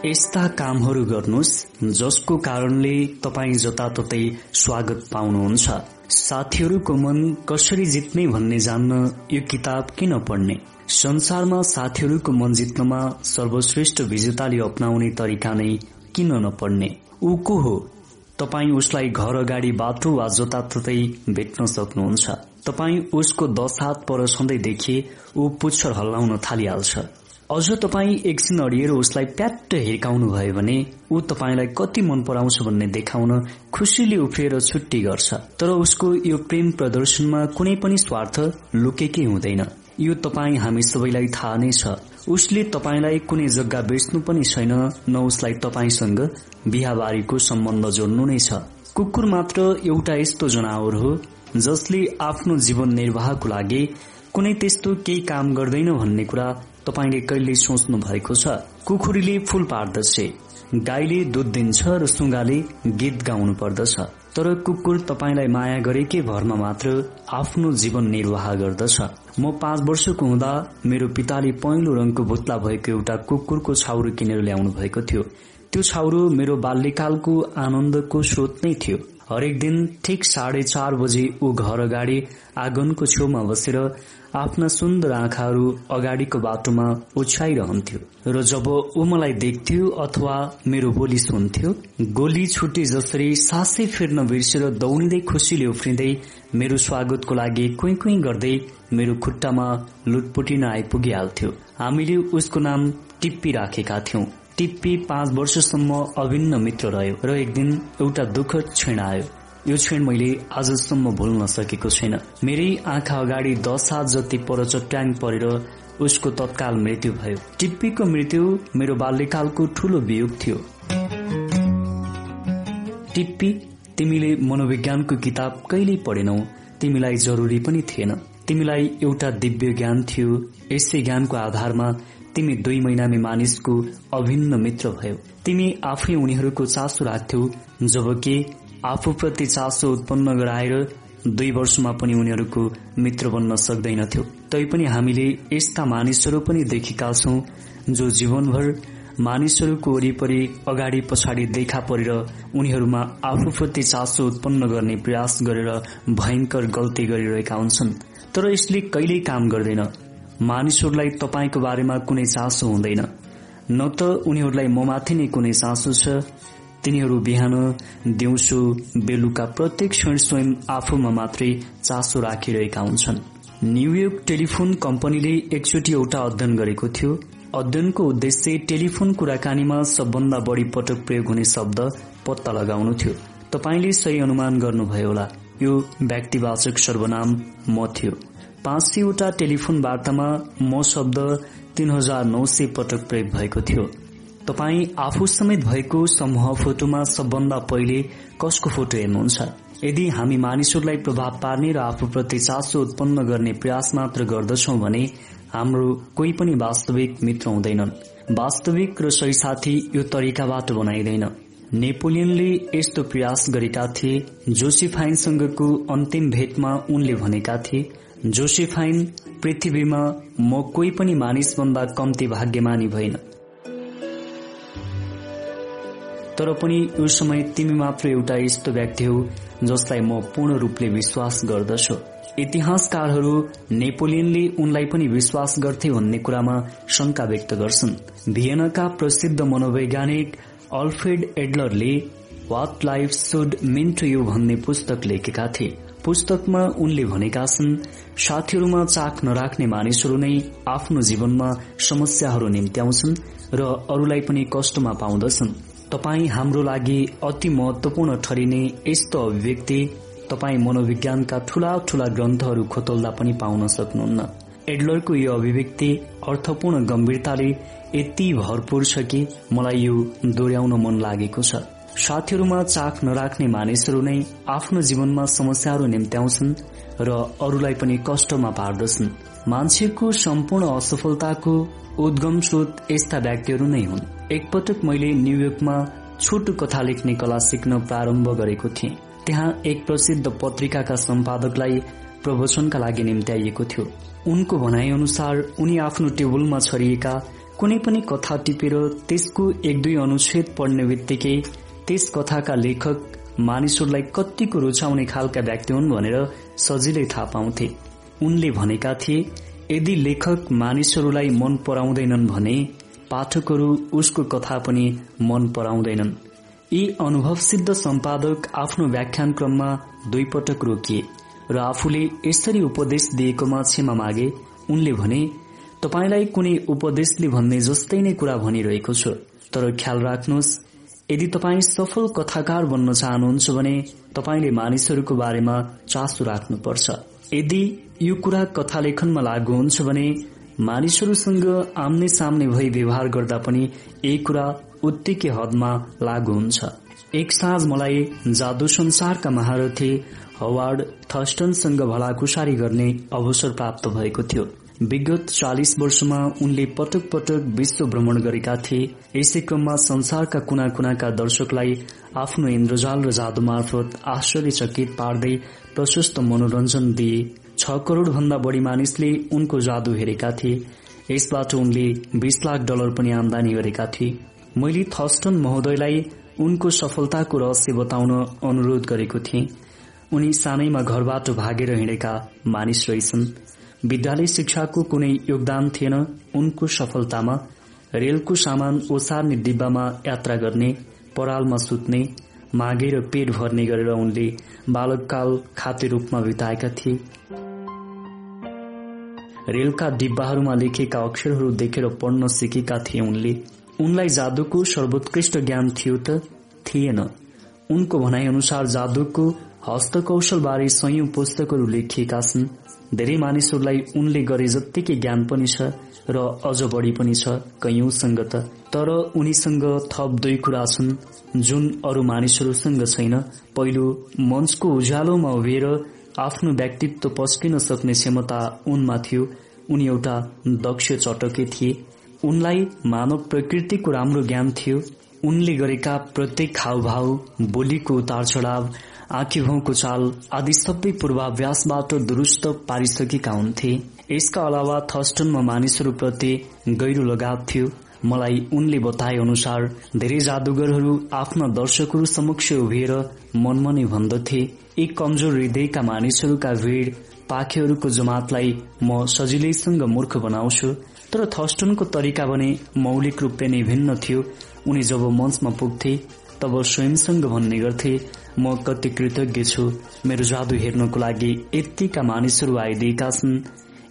यस्ता कामहरू गर्नुहोस् जसको कारणले तपाईँ जताततै स्वागत पाउनुहुन्छ। साथीहरूको मन कसरी जित्ने भन्ने जान्न यो किताब किन पढ्ने? संसारमा साथीहरूको मन जित्नमा सर्वश्रेष्ठ विजेताले अप्नाउने तरिका नै किन नपढ्ने? ऊ को हो? तपाईँ उसलाई घर अगाडि बाटो वा जताततै भेट्न सक्नुहुन्छ। तपाईँ उसको दश हात पर छँदै देखिए ऊ पुच्छर हल्लाउन थालिहाल्छ। अझ तपाईँ एकछिन अडिएर उसलाई प्याट्ट हिर्काउनु भयो भने ऊ तपाईँलाई कति मन पराउँछ भन्ने देखाउन खुसीले उफ्रिएर छुट्टी गर्छ। तर उसको यो प्रेम प्रदर्शनमा कुनै पनि स्वार्थ लुकेकै हुँदैन। यो तपाईँ हामी सबैलाई थाहा नै छ। उसले तपाईँलाई कुनै जग्गा बेच्नु पनि छैन न उसलाई तपाईँसँग बिहाबारीको सम्बन्ध जोड्नु नै छ। कुकुर मात्र एउटा यस्तो जनावर हो जसले आफ्नो जीवन निर्वाहको लागि कुनै त्यस्तो केही काम गर्दैन भन्ने कुरा तपाईँले कहिले सोच्नु भएको छ कुखुरीले फूल पार्दछ गाईले दुध दिन्छ र सुगाले गीत गाउनु पर्दछ। तर कुकुर तपाईँलाई माया गरेकै भरमा मात्र आफ्नो जीवन निर्वाह गर्दछ। म पाँच वर्षको हुँदा मेरो पिताले पहेँलो रङको भुत्ला भएको एउटा कुकुरको छाउरो किनेर ल्याउनु भएको थियो। त्यो छाउरो मेरो बाल्यकालको आनन्दको स्रोत नै थियो। हरेक दिन ठिक साढे चार बजे ऊ घर अगाडि आँगनको छेउमा बसेर आफ्ना सुन्दर आँखाहरू अगाडिको बाटोमा ओछ्याइरहन्थ्यो र जब ऊ मलाई देख्थ्यो अथवा मेरो बोली सुन्थ्यो गोली छुटे जसरी सासै फिर्न बिर्सेर दौडिँदै खुसीले उफ्रिँदै मेरो स्वागतको लागि कुइ कुइ गर्दै मेरो खुट्टामा लुटपुटिन आइपुगिहाल्थ्यो। हामीले उसको नाम टिप्पी राखेका थियौं। टिप्पी पाँच वर्षसम्म अभिन्न मित्र रह्यो र एक दिन एउटा दुःखद क्षण आयो। यो क्षण मैले आजसम्म भुल्न सकेको छैन। मेरै आँखा अगाडि दस हात जति पर चट्याङ परेर उसको तत्काल मृत्यु भयो। टिप्पीको मृत्यु मेरो बाल्यकालको ठूलो वियोग थियो। टिप्पी तिमीले मनोविज्ञानको किताब कहिल्यै पढेनौ तिमीलाई जरुरी पनि थिएन। तिमीलाई एउटा दिव्य ज्ञान थियो यसै ज्ञानको आधारमा तिमी दुई महिनामै मानिसको अभिन्न मित्र भयो। तिमी आफै उनीहरूको चासो राख्थ्यौ जबकि आफूप्रति चासो उत्पन्न गराएर दुई वर्षमा पनि उनीहरूको मित्र बन्न सक्दैनथ्यो। तैपनि हामीले यस्ता मानिसहरू पनि देखेका छौं जो जीवनभर मानिसहरूको वरिपरि अगाडि पछाडि देखा परेर उनीहरूमा आफूप्रति चासो उत्पन्न गर्ने प्रयास गरेर भयंकर गल्ती गरिरहेका हुन्छन्। तर यसले कहिल्यै काम गर्दैन। मानिसहरूलाई तपाईँको बारेमा कुनै चासो हुँदैन। न त उनीहरूलाई ममाथि नै कुनै चासो छ तिनीहरू बिहान दिउँसो बेलुका प्रत्येक क्षण स्वयं आफूमा मात्रै चासो राखिरहेका हुन्छन्। न्यूयोर्क टेलिफोन कम्पनीले एकचोटि एउटा अध्ययन गरेको थियो। अध्ययनको उद्देश्य टेलिफोन कुराकानीमा सबभन्दा बढ़ी पटक प्रयोग हुने शब्द पत्ता लगाउनु थियो। तपाईँले सही अनुमान गर्नुभयो होला। यो व्यक्तिवाचक सर्वनाम म थियो। पाँच सयवटा टेलिफोन वार्तामा म शब्द तीन हजार नौ सय पटक प्रयोग भएको थियो। तपाई आफू समेत भएको समूह फोटोमा सबभन्दा पहिले कसको फोटो हेर्नुहुन्छ? यदि हामी मानिसहरूलाई प्रभाव पार्ने र आफूप्रति चासो उत्पन्न गर्ने प्रयास मात्र गर्दछौ भने हाम्रो कोही पनि वास्तविक मित्र हुँदैनन्। वास्तविक र सही साथी यो तरिकाबाट बनाइँदैन। नेपोलियनले यस्तो प्रयास गरेका थिए जोसिफाइनसँगको अन्तिम भेटमा उनले भनेका थिए जोसेफाइन पृथ्वीमा म कोही पनि मानिसभन्दा कम्ती भाग्यमानी भएन। तर पनि यो समय तिमी मात्र एउटा यस्तो व्यक्ति हो जसलाई म पूर्ण रूपले विश्वास गर्दछु। इतिहासकारहरू नेपोलियनले उनलाई पनि विश्वास गर्थे भन्ने कुरामा शंका व्यक्त गर्छन्। भियनाका प्रसिद्ध मनोवैज्ञानिक Alfred एडलरले what life should mean to you भन्ने पुस्तक लेखेका थिए। पुस्तकमा उनले भनेका छन् साथीहरूमा चाख नराख्ने मानिसहरू नै आफ्नो जीवनमा समस्याहरू निम्त्याउँछन् र अरूलाई पनि कष्टमा पाउँदछन्। तपाई हाम्रो लागि अति महत्वपूर्ण ठरिने यस्तो अभिव्यक्ति तपाई मनोविज्ञानका ठूला ठूला ग्रन्थहरू खोतल्दा पनि पाउन सक्नुहुन्न। एडलरको यो अभिव्यक्ति अर्थपूर्ण गम्भीरताले यति भरपूर छ कि मलाई यो दोहोऱ्याउन मन लागेको छ। साथीहरूमा चाख नराख्ने मानिसहरू नै आफ्नो जीवनमा समस्याहरू निम्त्याउँछन् र अरूलाई पनि कष्टमा पार्दछन्। मान्छेको सम्पूर्ण असफलताको उद्गम स्रोत यस्ता व्यक्तिहरू नै हुन्। एकपटक मैले न्यूयोर्कमा छोटो कथा लेख्ने कला सिक्न प्रारम्भ गरेको थिएँ। त्यहाँ एक प्रसिद्ध पत्रिकाका सम्पादकलाई प्रवचनका लागि निम्त्याइएको थियो। उनको भनाइ अनुसार उनी आफ्नो टेबलमा छरिएका कुनै पनि कथा टिपेर त्यसको एक दुई अनुच्छेद पढ्ने बित्तिकै त्यस कथाका लेखक मानिसहरूलाई कतिको रुचाउने खालका व्यक्ति हुन् भनेर सजिलै थाहा पाउँथे। उनले भनेका थिए यदि लेखक मानिसहरूलाई मन पराउँदैनन् भने पाठकहरू उसको कथा पनि मन पराउँदैनन्। यी अनुभव सिद्ध सम्पादक आफ्नो व्याख्यान क्रममा दुई पटक रोकिए र आफूले यसरी उपदेश दिएकोमा क्षमा मागे उनले भने तपाईँलाई कुनै उपदेशले भन्ने जस्तै नै कुरा भनिरहेको छु तर ख्याल राख्नुहोस् यदि तपाईँ सफल कथाकार बन्न चाहनुहुन्छ भने तपाईँले मानिसहरूको बारेमा चासो राख्नुपर्छ। यदि यो कुरा कथा लेखनमा लागू हुन्छ भने मानिसहरूसँग आम्ने सामने भई व्यवहार गर्दा पनि यही कुरा उत्तिकै हदमा लागू हुन्छ। एक साँझ मलाई जादु संसारका महारथी हवार्ड थस्टनसँग भलाकुसारी गर्ने अवसर प्राप्त भएको थियो। विगत चालिस वर्षमा उनले पटक पटक विश्व भ्रमण गरेका थिए। यसै क्रममा संसारका कुना कुनाका दर्शकलाई आफ्नो इन्द्रजाल र जादु मार्फत आश्चर्यचकित पार्दै प्रशस्त मनोरञ्जन दिए। छ करोड़ भन्दा बढ़ी मानिसले उनको जादु हेरेका थिए। यसबाट उनले बीस लाख डलर पनि आमदानी गरेका थिए। मैले थस्टन महोदयलाई उनको सफलताको रहस्य बताउन अनुरोध गरेको थिएँ। उनी सानैमा घरबाट भागेर हिँडेका मानिस रहेछन्। विद्यालय शिक्षाको कुनै योगदान थिएन उनको सफलतामा। रेलको सामान ओसार्ने डिब्बामा यात्रा गर्ने परालमा सुत्ने मागेर पेट भर्ने गरेर उनले बालककाल खाते रूपमा बिताएका थिए। रेलका डिब्बाहरूमा लेखेका अक्षरहरू देखेर पढ्न सिकेका थिए उनले। उनलाई जादुको सर्वोत्कृष्ट ज्ञान थियो त थिएन। उनको भनाइ अनुसार जादुको हस्तकौशलबारे संयौं पुस्तकहरू लेखिएका छन्। धेरै मानिसहरूलाई उनले गरे जत्तिकै ज्ञान पनि छ र अझ बढी पनि छ कैयौंसँग त। तर उनीसँग थप दुई कुरा छन् जुन अरू मानिसहरूसँग छैन। पहिलो मञ्चको उज्यालोमा उभिएर आफ्नो व्यक्तित्व पस्किन सक्ने क्षमता उनमा थियो। उनी एउटा दक्ष चटके थिए। उनलाई मानव प्रकृतिको राम्रो ज्ञान थियो। उनले गरेका प्रत्येक हावभाव बोलीको उतार चढाव आँखी भाउको चाल आदि सबै पूर्वाभ्यासबाट दुरूस्त पारिसकेका हुन्थे। यसका अलावा थस्टनमा मानिसहरूप्रति गहिरो लगाव थियो। मलाई उनले बताए अनुसार धेरै जादुगरहरू आफ्ना दर्शकहरू समक्ष उभिएर मनमनै भन्दथे। एक कमजोर हृदयका मानिसहरूका भीड़ पाखेहरूको जमातलाई म सजिलैसँग मूर्ख बनाउँछु। तर थस्टनको तरिका भने मौलिक रूपले नै भिन्न थियो। उनी जब मञ्चमा पुग्थे तब स्वयंसँग भन्ने गर्थे म कति कृतज्ञ छु। मेरो जादु हेर्नको लागि यत्तिका मानिसहरू आइदिएका छन्।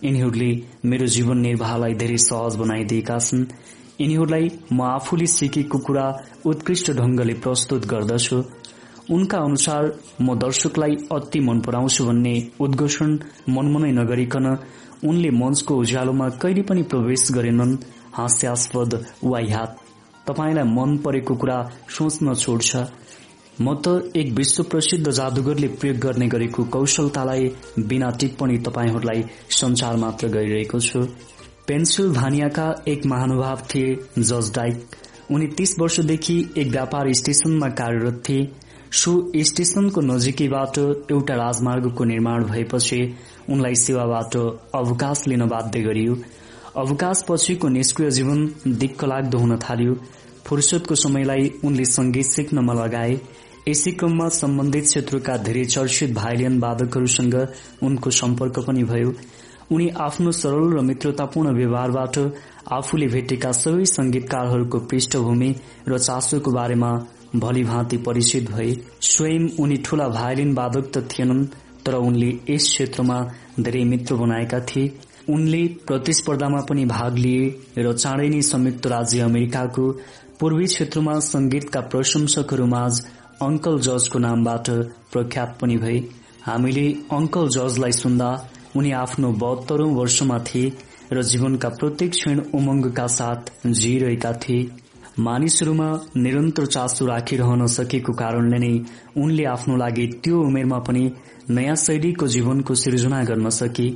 यिनीहरूले मेरो जीवन निर्वाहलाई धेरै सहज बनाइदिएका छन्। यिनीहरूलाई म आफूले सिकेको कुरा उत्कृष्ट ढंगले प्रस्तुत गर्दछु। उनका अनुसार म दर्शकलाई अति मन पराउँछु भन्ने उद्घोषण मनमनै नगरिकन उनले मञ्चको उज्यालोमा कहिले पनि प्रवेश गरेनन् हास्यास्पद वाइहात तपाईँलाई मन परेको कुरा सोच्न छोड्छ म त एक विश्व प्रसिद्ध जादुगरले प्रयोग गर्ने गरेको कौशलतालाई बिना टिप्पणी तपाईँहरूलाई संचार मात्र गरिरहेको छु। पेन्सिल्भानियाका एक महानुभाव थिए जज डाइक। उनी तीस वर्षदेखि एक व्यापार स्टेशनमा कार्यरत थिए। सो स्टेशनको नजिकैबाट एउटा राजमार्गको निर्माण भएपछि उनलाई सेवाबाट अवकाश लिन बाध्य गरियो। अवकाश पछिको निष्क्रिय जीवन दिक्क लाग्दो हुन थाल्यो। फुर्सदको समयलाई उनले संगीत सिक्नमा लगाए। यसै क्रममा सम्बन्धित क्षेत्रका धेरै चर्चित भाइलियन वादकहरूसँग उनको सम्पर्क पनि भयो। उनी आफ्नो सरल र मित्रतापूर्ण व्यवहारबाट आफूले भेटेका सबै संगीतकारहरूको पृष्ठभूमि र चासोको बारेमा भलीभाँति परिचित भए स्वयं उनी ठूला भायोलिन वादक त थिएनन् तर उनले यस क्षेत्रमा धेरै मित्र बनाएका थिए। उनले प्रतिस्पर्धामा पनि भाग लिए र चाँडै नै संयुक्त राज्य अमेरिकाको पूर्वी क्षेत्रमा संगीतका प्रशंसकहरूमाझ अंकल जजको नामबाट प्रख्यात पनि भए हामीले अंकल जजलाई सुन्दा उनी आफ्नो बहत्तरौं वर्षमा थिए र जीवनका प्रत्येक क्षण उमंगका साथ जिइरहेका थिए। मानिसहरूमा निरन्तर चासो राखिरहन सकेको कारणले नै उनले आफ्नो लागि त्यो उमेरमा पनि नयाँ शैलीको जीवनको सृजना गर्न सके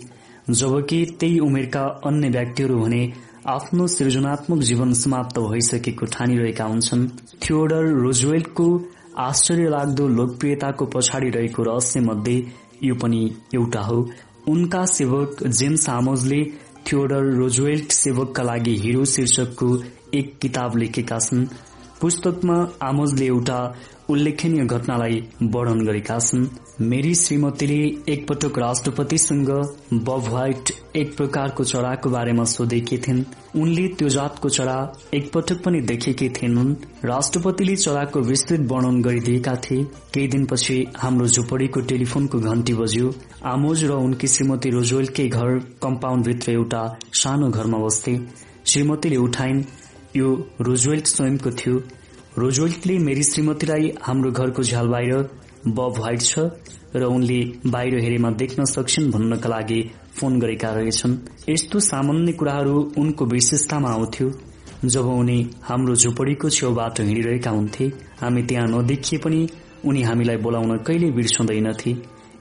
जबकि त्यही उमेरका अन्य व्यक्तिहरू भने आफ्नो सृजनात्मक जीवन समाप्त भइसकेको ठानिरहेका हुन्छन्। थियोडर रोजवेल्टको आश्चर्य लाग्दो लोकप्रियताको पछाडि रहेको रहस्य मध्ये यो पनि एउटा हो। उनका सेवक जेम्स आमोजले थियोडर रोजवेल्ट सेवकका लागि हिरो शीर्षकको एक किताब लेखेका छन्। पुस्तकमा आमोजले एउटा उल्लेखनीय घटनालाई वर्णन गरेका छन्। मेरी श्रीमतीले एकपटक राष्ट्रपतिसँग बब व्हाइट एक प्रकारको चराको बारेमा सोधेकी थिइन्। उनले त्यो जातको चरा एकपटक पनि देखेकी थिएनन्। राष्ट्रपतिले चराको विस्तृत वर्णन गरिदिएका थिए। केही दिनपछि हाम्रो झुपडीको टेलिफोनको घण्टी बज्यो। आमोज र उनकी श्रीमती रोजवेलकै घर कम्पाउण्डभित्र एउटा सानो घरमा बस्थे। श्रीमतीले उठाइन् यो रोजवेल्ट स्वयंको थियो। रोजवेल्टले मेरी श्रीमतीलाई हाम्रो घरको झ्याल बाहिर बब व्हाइट छ र उनले बाहिर हेरेमा देख्न सक्छन् भन्नका लागि फोन गरेका रहेछन्। यस्तो सामान्य कुराहरू उनको विशेषतामा आउँथ्यो। जब उनी हाम्रो झुपडीको छेउबाट हिँडिरहेका हुन्थे हामी त्यहाँ नदेखिए पनि उनी हामीलाई बोलाउन कहिले बिर्सँदैनथे।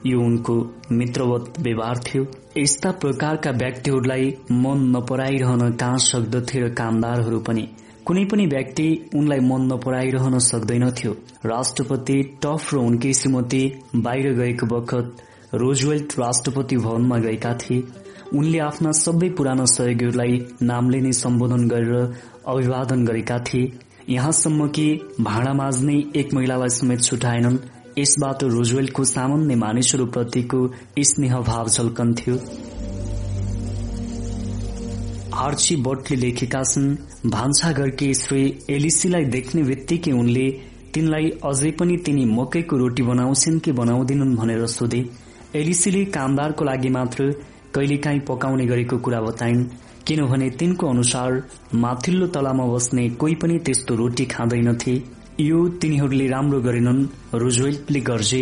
यो उनको मित्रवत व्यवहार थियो। यस्ता प्रकारका व्यक्तिहरूलाई मन नपराइरहन कहाँ सक्दथे र कामदारहरू पनि। कुनै पनि व्यक्ति उनलाई मन नपराइरहन सक्दैनथ्यो। राष्ट्रपति टफ र उनकी श्रीमती बाहिर गएको बखत रोजवेल्ट राष्ट्रपति भवनमा गएका थिए। उनले आफ्ना सबै पुराना सहयोगीहरूलाई नामले नै सम्बोधन गरेर अभिवादन गरेका थिए। यहाँसम्म कि भाँडा माझ्ने एक महिलालाई समेत छुटाएनन्। यसबाट रोजवेल्टको सामान्य मानिसहरूप्रतिको स्नेह भाव झल्कन्थ्यो। आर्ची बटले लेखेका छन् भान्साघरकी श्री एलिसीलाई देख्ने बित्तिकै उनले तिनलाई अझै पनि तिनी मकैको रोटी बनाउँछन् कि बनाउँदिनन् भनेर सोधे। एलिसीले कामदारको लागि मात्र कहिलेकाहीँ पकाउने गरेको कुरा बताइन् किनभने तिनको अनुसार माथिल्लो तलामा बस्ने कोही पनि त्यस्तो रोटी खाँदैनथे। यो तिनीहरूले राम्रो गरेनन्। रोजवेल्टले गर्जे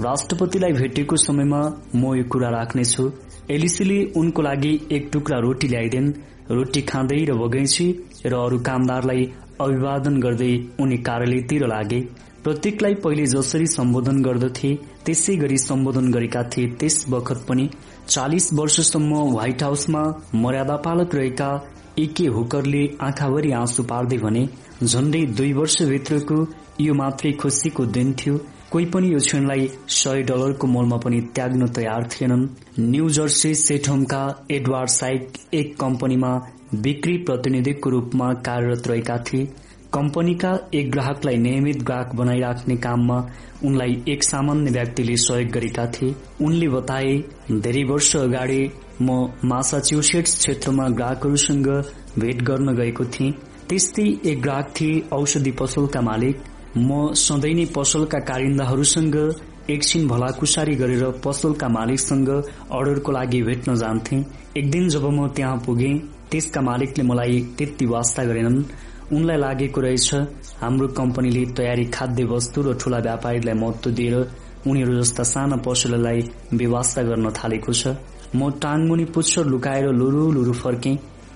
राष्ट्रपतिलाई भेटेको समयमा म यो कुरा राख्नेछु। एलिसीले उनको लागि एक टुक्रा रोटी ल्याइदेन। रोटी खाँदै र बगैँची र अरू कामदारलाई अभिवादन गर्दै उनी कार्यालयतिर लागे। प्रत्येकलाई पहिले जसरी सम्बोधन गर्दथे त्यसै गरी सम्बोधन गरेका थिए। त्यस बखत पनि चालिस वर्षसम्म व्हाइट हाउसमा मर्यादा पालक रहेका एके हुकरले आँखाभरि आँसु पार्दै भने झण्डै दुई वर्षभित्रको यो मात्रै खुसीको दिन थियो। कोही पनि यो क्षणलाई सय डलरको मोलमा पनि त्याग्न तयार थिएनन्। न्यू जर्सी सेटहोमका एडवार्ड साइक एक कम्पनीमा बिक्री प्रतिनिधिको रूपमा कार्यरत रहेका थिए। कम्पनीका एक ग्राहकलाई नियमित ग्राहक बनाइराख्ने काममा उनलाई एक सामान्य व्यक्तिले सहयोग गरेका थिए। उनले बताए धेरै वर्ष अगाडि म मासाच्युसेट्स क्षेत्रमा ग्राहकहरूसँग भेट गर्न गएको थिएँ। त्यस्तै एक ग्राहक थिए औषधि पसलका मालिक। म सधैँ नै पसलका कारिन्दाहरूसँग एकछिन भलाकुसारी गरेर पसलका मालिकसँग अर्डरको लागि भेट्न जान्थे। एक दिन जब म त्यहाँ पुगे त्यसका मालिकले मलाई त्यति वास्ता गरेनन्। उनलाई लागेको रहेछ हाम्रो कम्पनीले तयारी खाद्य वस्तु र ठूला व्यापारीलाई महत्व दिएर उनीहरू जस्ता साना पसललाई व्यवस्था गर्न थालेको छ। म टाङमुनि पुच्छर लुकाएर लुरु लुरु फर्के।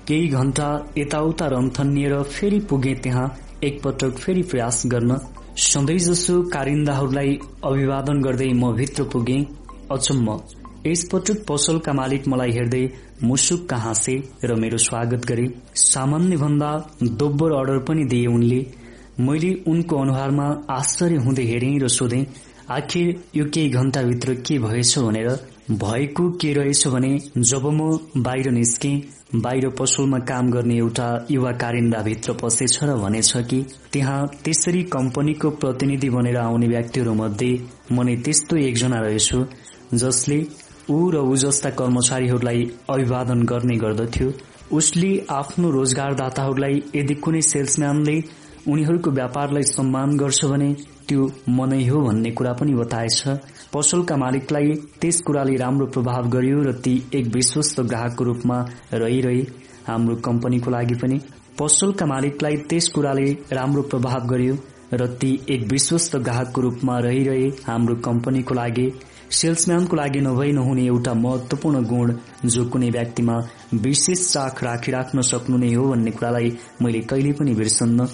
केही घण्टा यताउता रन्थनिएर फेरि पुगे त्यहाँ एकपटक फेरि प्रयास गर्न। सधैँ जसो कारिन्दाहरूलाई अभिवादन गर्दै म भित्र पुगे। अचम्म। यसपटक पसलका मालिक मलाई हेर्दै मुसुक हाँसे र मेरो स्वागत गरे। सामान्य भन्दा दोब्बर अर्डर पनि दिए उनले। मैले उनको अनुहारमा आश्चर्य हुँदै हेरे र सोधे आखिर यो केही घण्टाभित्र के भएछ? भनेर। भएको के रहेछ भने जब म बाहिर निस्के बाहिर पसलमा काम गर्ने एउटा युवा कारिन्दा भित्र पसेछ र भनेछ कि त्यहाँ त्यसरी कम्पनीको प्रतिनिधि बनेर आउने व्यक्तिहरू मध्ये म नै त्यस्तो एकजना रहेछु जसले ऊ र ऊ जस्ता कर्मचारीहरूलाई अभिवादन गर्ने गर्दथ्यो। उसले आफ्नो रोजगारदाताहरूलाई यदि कुनै सेल्सम्यानले उनीहरूको व्यापारलाई सम्मान गर्छ भने त्यो मनै हो भन्ने कुरा पनि बताएछ। पसलका मालिकलाई त्यस कुराले राम्रो प्रभाव गर्यो र ती एक विश्वस्त ग्राहकको रूपमा रहिरहे। हाम्रो कम्पनीको लागि पनि पसलका मालिकलाई त्यस कुराले राम्रो प्रभाव गर्यो र ती एक विश्वस्त ग्राहकको रूपमा रहिरहे। हाम्रो कम्पनीको लागि सेल्सम्यानको लागि नभई नहुने एउटा महत्वपूर्ण गुण जो कुनै व्यक्तिमा विशेष चाख राखिराख्न सक्नु नै हो भन्ने कुरालाई मैले कहिले पनि बिर्सन्न।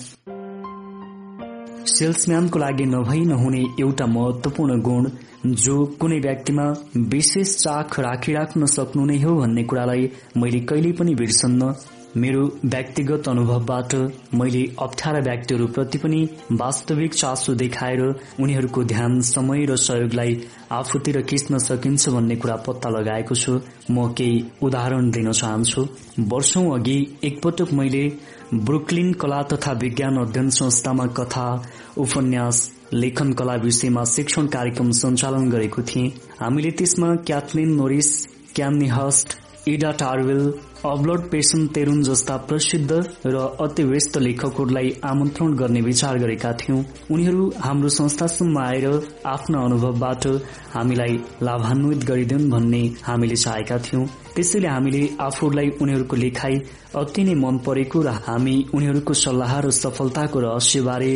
सेल्सम्यानको लागि नभई नहुने एउटा महत्वपूर्ण गुण जो कुनै व्यक्तिमा विशेष चाख राखिराख्न सक्नु नै हो भन्ने कुरालाई मैले कहिले पनि बिर्सन्न। मेरो व्यक्तिगत अनुभवबाट मैले अप्ठ्यारा व्यक्तिहरूप्रति पनि वास्तविक चासो देखाएर उनीहरूको ध्यान समय र सहयोगलाई आफूतिर खिच्न सकिन्छ भन्ने कुरा पत्ता लगाएको छु। म केही उदाहरण दिन चाहन्छु। वर्षौं अघि एकपटक मैले ब्रुकलिन कला तथा विज्ञान अध्ययन संस्थामा कथा उपन्यास लेखन कला विषयमा शिक्षण कार्यक्रम सञ्चालन गरेको थिएँ। हामीले त्यसमा Kathleen Norris Fannie Hurst Ida Tarbell Albert Payson Terhune जस्ता प्रसिद्ध र अति व्यस्त लेखकहरूलाई आमन्त्रण गर्ने विचार गरेका थियौं। उनीहरू हाम्रो संस्थासम्म आएर आफ्ना अनुभवबाट हामीलाई लाभान्वित गरिदिउन् भन्ने हामीले चाहेका थियौं। त्यसैले हामीले आफूलाई उनीहरूको लेखाई अति नै मन परेको र हामी उनीहरूको सल्लाह र सफलताको रहस्यबारे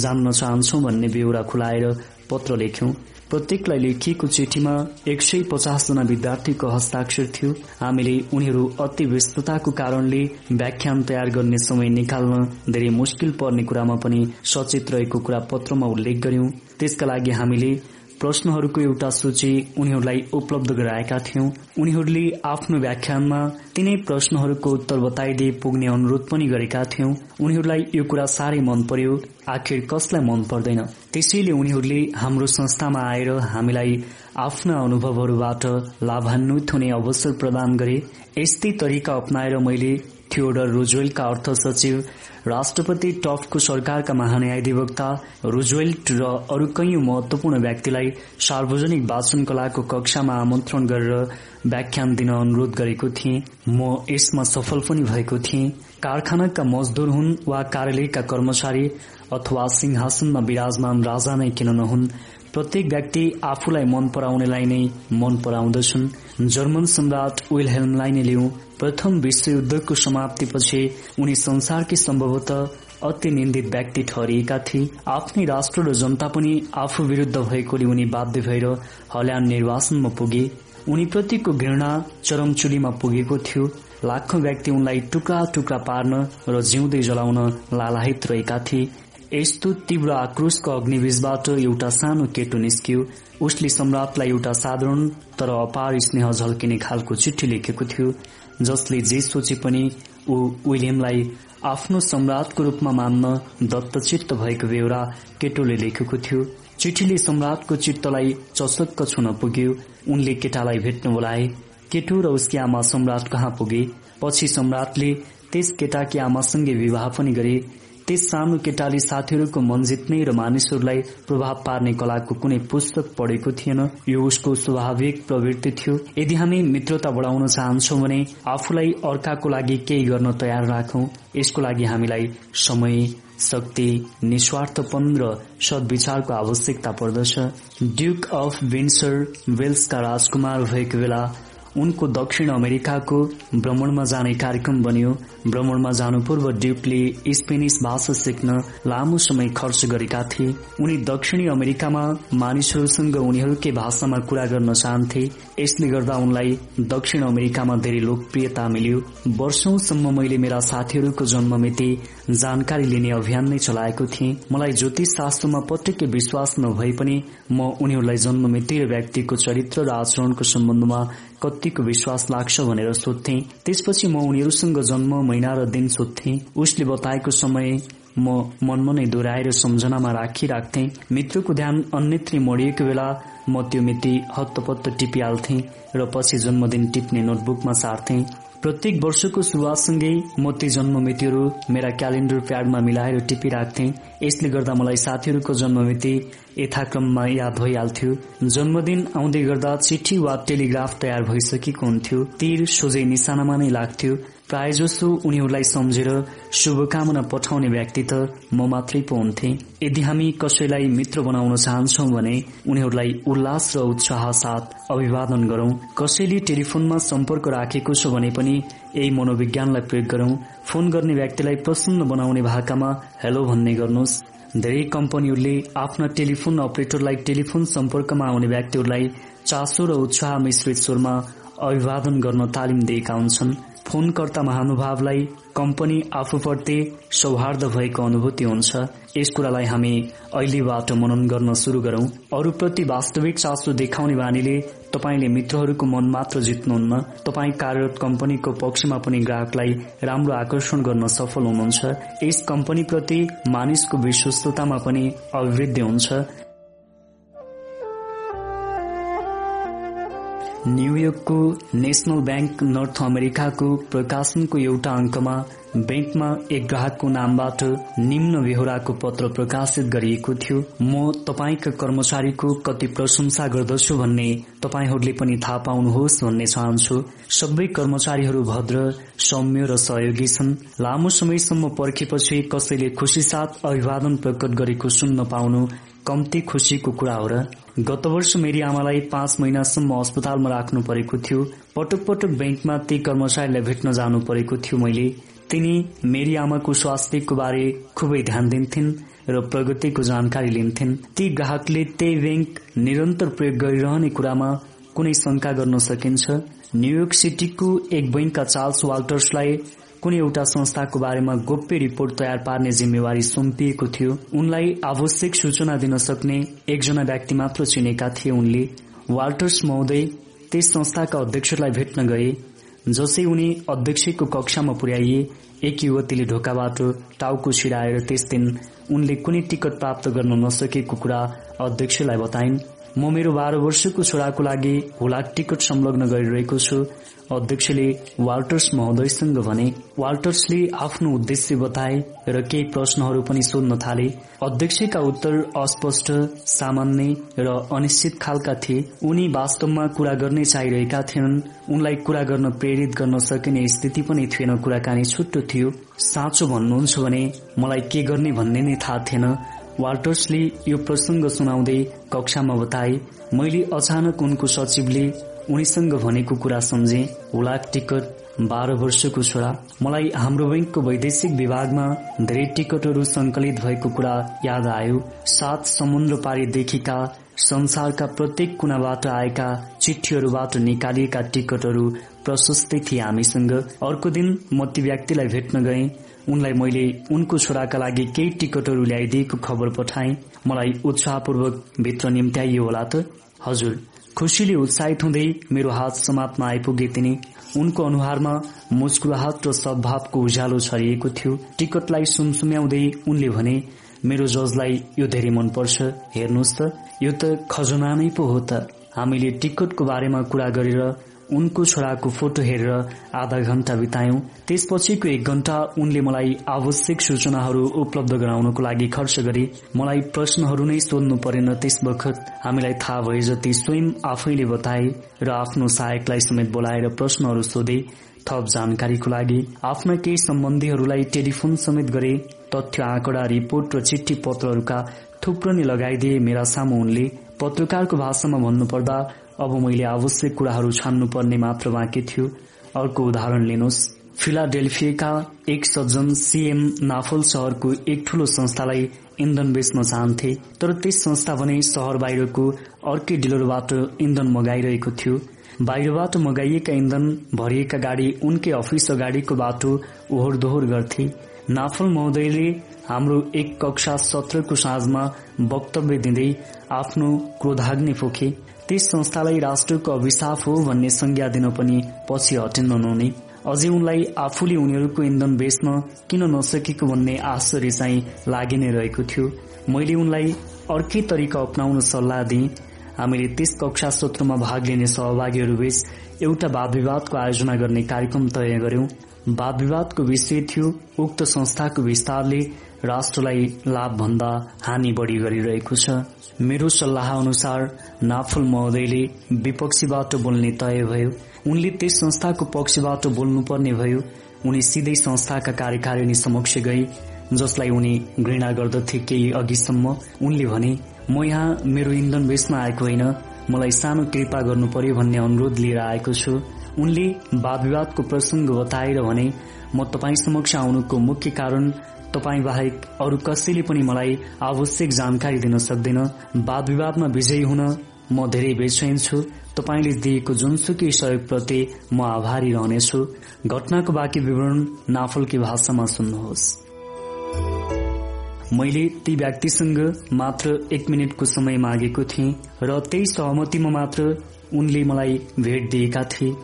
जान्न चाहन्छौ भन्ने बेहोरा खुलाएर पत्र लेख्यौं। प्रत्येकलाई लेखिएको चिठीमा एक सय पचासजना विद्यार्थीको हस्ताक्षर थियो। हामीले उनीहरू अति व्यस्तताको कारणले व्याख्यान तयार गर्ने समय निकाल्न धेरै मुस्किल पर्ने कुरामा पनि सचेत रहेको कुरा पत्रमा उल्लेख गर्यौं त्यसका लागि हामीले प्रश्नहरूको एउटा सूची उनीहरूलाई उपलब्ध गराएका थियौं। उनीहरूले आफ्नो व्याख्यानमा तिनै प्रश्नहरूको उत्तर बताइदिए पुग्ने अनुरोध पनि गरेका थियौं। उनीहरूलाई यो कुरा साह्रै मन पर्यो आखिर कसलाई मन पर्दैन? त्यसैले उनीहरूले हाम्रो संस्थामा आएर हामीलाई आफ्ना अनुभवहरूबाट लाभान्वित हुने अवसर प्रदान गरे। यस्तै तरिका अप्नाएर मैले थियोडर रोजवेलका अर्थ सचिव राष्ट्रपति टफको सरकारका महान्यायाधिवक्ता रुजवेल्ट र अरू कैयौं महत्वपूर्ण व्यक्तिलाई सार्वजनिक वाचन कलाको कक्षामा आमन्त्रण गरेर व्याख्यान दिन अनुरोध गरेको थिएँ। म यसमा सफल पनि भएको थिएँ। कारखानाका मजदूर हुन् वा कार्यालयका कर्मचारी अथवा सिंहासनमा विराजमान राजा नै किन नहुन्? प्रत्येक व्यक्ति आफूलाई मन पराउनेलाई नै मन पराउँदछन्। जर्मन सम्राट विलहेल्मलाई नै लिऊ प्रथम विश्वयुद्धको समाप्तिपछि उनी संसारकै सम्भवतः अति निन्दित व्यक्ति ठहरिएका थिए। आफ्नै राष्ट्र र जनता पनि आफू विरूद्ध भएकोले उनी बाध्य भएर हल्याण्ड निर्वाचनमा पुगे। उनीप्रतिको घृणा चरमचुलीमा पुगेको थियो। लाखौं व्यक्ति उनलाई टुक्रा टुक्रा पार्न र जिउँदै जलाउन लालाहित रहेका थिए। यस्तो तीव्र आक्रोशको अग्निवीजबाट एउटा सानो केटो निस्कियो। उसले सम्राटलाई एउटा साधारण तर अपार स्नेह झल्किने खालको चिठी लेखेको थियो जसले जे सोचे पनि ऊ विलियमलाई आफ्नो सम्राटको रूपमा मान्न दत्तचित्त भएको बेहोरा केटोले लेखेको थियो। चिठीले सम्राटको चित्तलाई चसक्क छुन पुग्यो। उनले केटालाई भेट्न बोलाए केटो र उसकी आमा सम्राट कहाँ पुगे? पछि सम्राटले त्यस केटाकी आमासँगै विवाह पनि गरे। त्यस सानो केटाले साथीहरूको मन जित्ने र मानिसहरूलाई प्रभाव पार्ने कलाको कुनै पुस्तक पढेको थिएन। यो उसको स्वाभाविक प्रवृत्ति थियो। यदि हामी मित्रता बढाउन चाहन्छौ भने आफूलाई अर्काको लागि केही गर्न तयार राखौं। यसको लागि हामीलाई समय शक्ति निस्वार्थपन र सद्विचारको आवश्यकता पर्दछ। ड्युक अफ विन्सर वेल्सका राजकुमार भएको बेला उनको दक्षिण अमेरिकाको भ्रमणमा जाने कार्यक्रम बन्यो। भ्रमणमा जानु पूर्व ड्युकले स्पेनिस भाषा सिक्न लामो समय खर्च गरेका थिए। उनी दक्षिणी अमेरिकामा मानिसहरूसँग उनीहरूकै भाषामा कुरा गर्न चाहन्थे। यसले गर्दा उनलाई दक्षिण अमेरिकामा धेरै लोकप्रियता मिल्यो। वर्षौंसम्म मैले मेरा साथीहरूको जन्म मिति जानकारी लिने अभियान नै चलाएको थिएँ। मलाई ज्योतिष शास्त्रमा पटक्कै विश्वास नभए पनि म उनीहरूलाई जन्म मिति र व्यक्तिको चरित्र र आचरणको सम्बन्धमा कतिको विश्वास लाग्छ भनेर सोध्थे। त्यसपछि म उनीहरूसँग जन्म महिना र दिन सोध्थे। उसले बताएको समय म मनमा नै दोहोऱ्याएर सम्झनामा राखिराख्थे। मित्रको ध्यान अन्यत्री मोडिएको बेला म त्यो मिति हत्तपत्त टिपिहाल्थे र पछि जन्मदिन टिप्ने नोटबुकमा सार्थे। प्रत्येक वर्षको सुरुवातसँगै म ती जन्म मितिहरू मेरा क्यालेण्डर प्याडमा मिलाएर टिपिराख्थे। यसले गर्दा मलाई साथीहरूको जन्ममिति यथाक्रममा याद भइहाल्थ्यो। जन्मदिन आउँदै गर्दा चिठी वा टेलिग्राफ तयार भइसकेको हुन्थ्यो। तीर सोझै निशानामा नै लाग्थ्यो। प्राय जसो उनीहरूलाई सम्झेर शुभकामना पठाउने व्यक्ति त म मात्रै पो हुन्थे। यदि हामी कसैलाई मित्र बनाउन चाहन्छौ भने उनीहरूलाई उल्लास र उत्साह साथ अभिवादन गरौं। कसैले टेलिफोनमा सम्पर्क राखेको छ भने पनि यही मनोविज्ञानलाई प्रयोग गरौं। फोन गर्ने व्यक्तिलाई प्रसन्न बनाउने भाकामा हेलो भन्ने गर्नुहोस्। धेरै कम्पनीहरूले आफ्ना टेलिफोन अपरेटरलाई टेलिफोन सम्पर्कमा आउने व्यक्तिहरूलाई चासो र उत्साह मिश्रित स्वरमा अभिवादन गर्न तालिम दिएका हुन्छन्। फोनकर्ता महानुभावलाई कम्पनी आफूप्रति सौहार्द भएको अनुभूति हुन्छ। यस कुरालाई हामी अहिलेबाट मनन गर्न शुरू गरौं। अरूप्रति वास्तविक चासो देखाउने बानीले तपाईँले मित्रहरूको मन मात्र जित्नुहुन्न। तपाईँ कार्यरत कम्पनीको पक्षमा पनि ग्राहकलाई राम्रो आकर्षण गर्न सफल हुनुहुन्छ। यस कम्पनीप्रति मानिसको विश्वस्ततामा पनि अभिवृद्धि हुन्छ। न्यूयोर्कको नेशनल ब्याङ्क नर्थ अमेरिकाको प्रकाशनको एउटा अङ्कमा ब्याङ्कमा एक ग्राहकको नामबाट निम्न बेहोराको पत्र प्रकाशित गरिएको थियो। म तपाईँका कर्मचारीको कति प्रशंसा गर्दछु भन्ने तपाईँहरूले पनि थाहा पाउनुहोस् भन्ने चाहन्छु। सबै कर्मचारीहरू भद्र सौम्य र सहयोगी छन्। लामो समयसम्म पर्खेपछि कसैले खुसी साथ अभिवादन प्रकट गरेको सुन्न पाउनु कम्ती खुसीको कुरा हो र गत वर्ष मेरी आमालाई पाँच महिनासम्म अस्पतालमा राख्नु परेको थियो। पटक पटक ब्याङ्कमा ती कर्मचारीलाई भेट्न जानु परेको थियो मैले। तिनी मेरी आमाको स्वास्थ्यको बारे खुबै ध्यान दिन्थिन् र प्रगतिको जानकारी लिन्थिन्। ती ग्राहकले त्यही ब्याङ्क निरन्तर प्रयोग गरिरहने कुरामा कुनै शंका गर्न सकिन्छ। न्यूयोर्क सिटीको एक बैंकका चार्ल्स वाल्टर्सलाई कुनै एउटा संस्थाको बारेमा गोप्य रिपोर्ट तयार पार्ने जिम्मेवारी सुम्पिएको थियो। उनलाई आवश्यक सूचना दिन सक्ने एकजना व्यक्ति मात्र चिनेका थिए उनले। वाल्टर्स महोदय त्यस संस्थाका अध्यक्षलाई भेट्न गए जसै उनी अध्यक्षको कक्षामा पुर्याइए एक युवतीले ढोकाबाट टाउको छिराएर त्यस दिन उनले कुनै टिकट प्राप्त गर्न नसकेको कुरा अध्यक्षलाई बताइन् म मेरो बाह्र वर्षको छोराको लागि हुलाक टिकट संलग्न गरिरहेको छु। अध्यक्षले वाल्टर्स महोदयसँग भने वाल्टर्सले आफ्नो उद्देश्य बताए र केही प्रश्नहरू पनि सोध्न थाले। अध्यक्षका उत्तर अस्पष्ट सामान्य र अनिश्चित खालका थिए। उनी वास्तवमा कुरा गर्नै चाहिरहेका थिएनन्। उनलाई कुरा गर्न प्रेरित गर्न सकिने स्थिति पनि थिएन। कुराकानी छुट्टो थियो। साँचो भन्नुहुन्छ भने मलाई के गर्ने भन्ने नै थाहा थिएन। वाल्टर्सले यो प्रसंग सुनाउँदै कक्षामा बताए मैले अचानक उनको सचिवले उनीसँग भनेको कुरा सम्झे। हुलाक टिकट बाह्र वर्षको छोरा। मलाई हाम्रो बैंकको वैदेशिक विभागमा धेरै टिकटहरू संकलित भएको कुरा याद आयो। सात समुद्र पारीदेखिका संसारका प्रत्येक कुनाबाट आएका चिठीहरूबाट निकालिएका टिकटहरू प्रशस्तै थिए हामीसँग। अर्को दिन म ती व्यक्तिलाई भेट्न गए। उनलाई मैले उनको छोराका लागि केही टिकटहरू ल्याइदिएको खबर पठाए। मलाई उत्साहपूर्वक भित्र निम्त्याइयो होला त। हजुर। खुसीले उत्साहित हुँदै मेरो हात समातमा आइपुगे तिनी। उनको अनुहारमा मुस्कुराहट र सद्भावको उज्यालो छरिएको थियो। टिकटलाई सुमसुम्याउँदै उनले भने मेरो जजलाई यो धेरै मनपर्छ। हेर्नुहोस् त यो त खजना नै पो हो त। हामीले टिकटको बारेमा कुरा गरेर उनको छोराको फोटो हेरेर आधा घण्टा बितायौं। त्यसपछिको एक घण्टा उनले मलाई आवश्यक सूचनाहरू उपलब्ध गराउनको लागि खर्च गरे। मलाई प्रश्नहरू नै सोध्नु परेन। त्यस बखत हामीलाई थाहा भए जति स्वयं आफैले बताए र आफ्नो सहायकलाई समेत बोलाएर प्रश्नहरू सोधे थप जानकारीको लागि। आफ्ना केही सम्बन्धीहरूलाई टेलिफोन समेत गरे। तथ्य आँकडा रिपोर्ट र चिठी पत्रहरूका थुप्रो नै लगाइदिए मेरा सामु उनले। पत्रकारको भाषामा भन्नुपर्दा अब मैले आवश्यक कुराहरू छान्नु पर्ने मात्र बाँकी थियो। अर्को उदाहरण लिनुहोस्। फिलाडेल्फियाका एक सज्जन सीएम नाफल शहरको एक ठूलो संस्थालाई इन्धन बेच्न चाहन्थे तर त्यस संस्था भने शहर बाहिरको अर्कै डिलरबाट इन्धन मगाइरहेको थियो। बाहिरबाट मगाइएका इन्धन भरिएका गाडी उनकै अफिस अगाडिको बाटो ओहोर दोहोर गर्थे। नाफल महोदयले हाम्रो एक कक्षा सत्रको साँझमा वक्तव्य दिँदै आफ्नो क्रोधाग्नि पोखे त्यस संस्थालाई राष्ट्रको अभिशाप हो भन्ने संज्ञा दिन पनि पछि हटेन्न नहुने अझै उनलाई आफूले उनीहरूको इन्धन बेच्न किन नसकेको भन्ने आश्चर्य चाहिँ लागि नै रहेको थियो। मैले उनलाई अर्कै तरिका अप्नाउन सल्लाह दिए। हामीले त्यस कक्षा सत्रमा भाग लिने सहभागीहरू बीच एउटा वाद विवादको आयोजना गर्ने कार्यक्रम तय गर्यौं वाद विवादको विषय थियो उक्त संस्थाको विस्तारले राष्ट्रलाई लाभ भन्दा हानि बढ़ी गरिरहेको छ। मेरो सल्लाह अनुसार नाफुल महोदयले विपक्षीबाट बोल्ने तय भयो। उनले त्यस संस्थाको पक्षबाट बोल्नुपर्ने भयो। उनी सिधै संस्थाका कार्यकारिणी समक्ष गई जसलाई उनी घृणा गर्दथे केही अघिसम्म। उनले भने म यहाँ मेरो इन्धन बेच्न आएको होइन। मलाई सानो कृपा गर्नु पर्यो भन्ने अनुरोध लिएर आएको छु। उनले वाद विवादको प्रसंग बताएर भने म तपाईँ समक्ष आउनुको मुख्य कारण तपाईँ बाहेक अरू कसैले पनि मलाई आवश्यक जानकारी दिन सक्दैन। वाद विवादमा विजयी हुन म धेरै बेचैन छु। तपाईँले दिएको जुनसुकै सहयोगप्रति म आभारी रहनेछु। घटनाको बाँकी विवरण नाफलकी भाषामा सुन्नुहोस्। मैले ती व्यक्तिसँग मात्र एक मिनटको समय मागेको थिएँ र त्यही सहमतिमा मात्र उनले मलाई भेट दिएका थिए।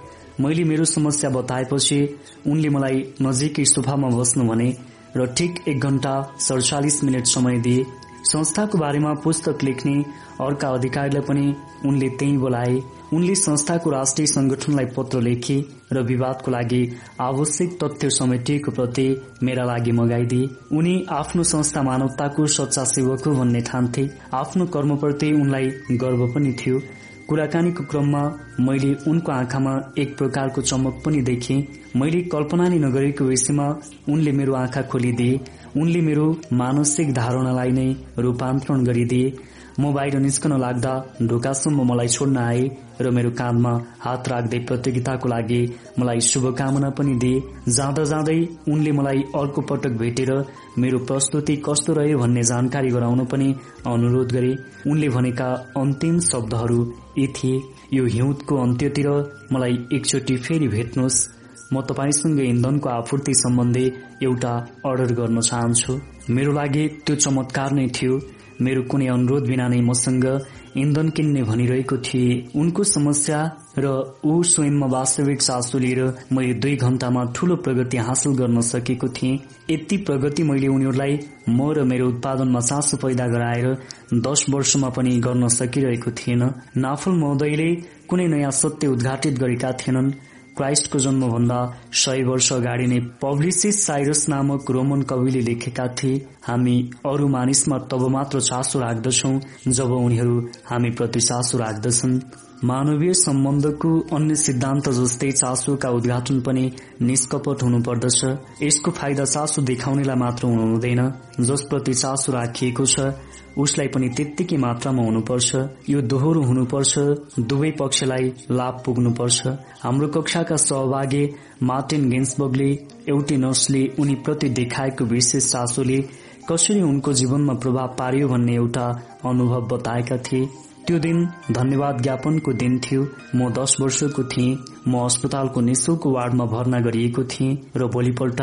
मैले मेरो समस्या बताएपछि उनले मलाई नजिकै सोफामा बस्नु भने र ठिक एक घण्टा सडचालिस मिनट समय दिए। संस्थाको बारेमा पुस्तक लेख्ने अर्का अधिकारीलाई पनि उनले त्यही बोलाए। उनले संस्थाको राष्ट्रिय संगठनलाई पत्र लेखे र विवादको लागि आवश्यक तथ्य समेटिएको प्रति मेरा लागि मगाइदिए। उनी आफ्नो संस्था मानवताको सच्चा सेवक हो भन्ने ठान्थे। आफ्नो कर्मप्रति उनलाई गर्व पनि थियो। कुराकानीको क्रममा मैले उनको आँखामा एक प्रकारको चमक पनि देखे। मैले कल्पना नै नगरेको विषयमा उनले मेरो आँखा खोलिदिए। उनले मेरो मानसिक धारणालाई नै रूपान्तरण गरिदिए। म बाहिर निस्कन लाग्दा ढोकासम्म मलाई छोड्न आए। र मेरो काँधमा हात राख्दै प्रतियोगिताको लागि मलाई शुभकामना पनि दिए। जाँदा जाँदै उनले मलाई अर्को पटक भेटेर मेरो प्रस्तुति कस्तो रह्यो भन्ने जानकारी गराउन पनि अनुरोध गरे। उनले भनेका अन्तिम शब्दहरू यी थिए। यो हिउँदको अन्त्यतिर मलाई एकचोटि फेरि भेट्नुहोस्। म तपाईँसँग इन्धनको आपूर्ति सम्बन्धी एउटा अर्डर गर्न चाहन्छु। मेरो लागि त्यो चमत्कार नै थियो। मेरो कुनै अनुरोध बिना नै मसँग इन्धन किन्ने भनिरहेको थिए। उनको समस्या र ऊ स्वयंमा वास्तविक चासो लिएर मैले दुई घण्टामा ठूलो प्रगति हासिल गर्न सकेको थिएँ। यति प्रगति मैले उनीहरूलाई म र मेरो उत्पादनमा चासो पैदा गराएर दश वर्षमा पनि गर्न सकिरहेको थिएन। नाफल महोदयले कुनै नयाँ सत्य उद्घाटित गरेका थिएनन्। क्राइस्टको जन्मभन्दा सय वर्ष अगाडि नै पब्लिसिस साइरस नामक रोमन कविले लेखेका थिए हामी अरू मानिसमा तब मात्र चासो राख्दछौ जब उनीहरू हामी प्रति चासो राख्दछन्। मानवीय सम्बन्धको अन्य सिद्धान्त जस्तै चासोका उद्घाटन पनि निष्कपट हुनुपर्दछ। यसको फाइदा चासो देखाउनेलाई मात्र हुनुहुँदैन। जसप्रति चासो राखिएको छ उसलाई पनि त्यत्तिकै मात्रामा हुनुपर्छ। यो दोहोरो हुनुपर्छ दुवै पक्षलाई लाभ पुग्नुपर्छ। हाम्रो कक्षाका सहभागी मार्टिन गेन्सबर्गले एउटै नर्सले उनीप्रति देखाएको विशेष चासोले कसरी उनको जीवनमा प्रभाव पार्यो भन्ने एउटा अनुभव बताएका थिए। त्यो दिन धन्यवाद ज्ञापनको दिन थियो। म दस वर्षको थिएँ। म अस्पतालको निशुल्क वार्डमा भर्ना गरिएको थिएँ र भोलिपल्ट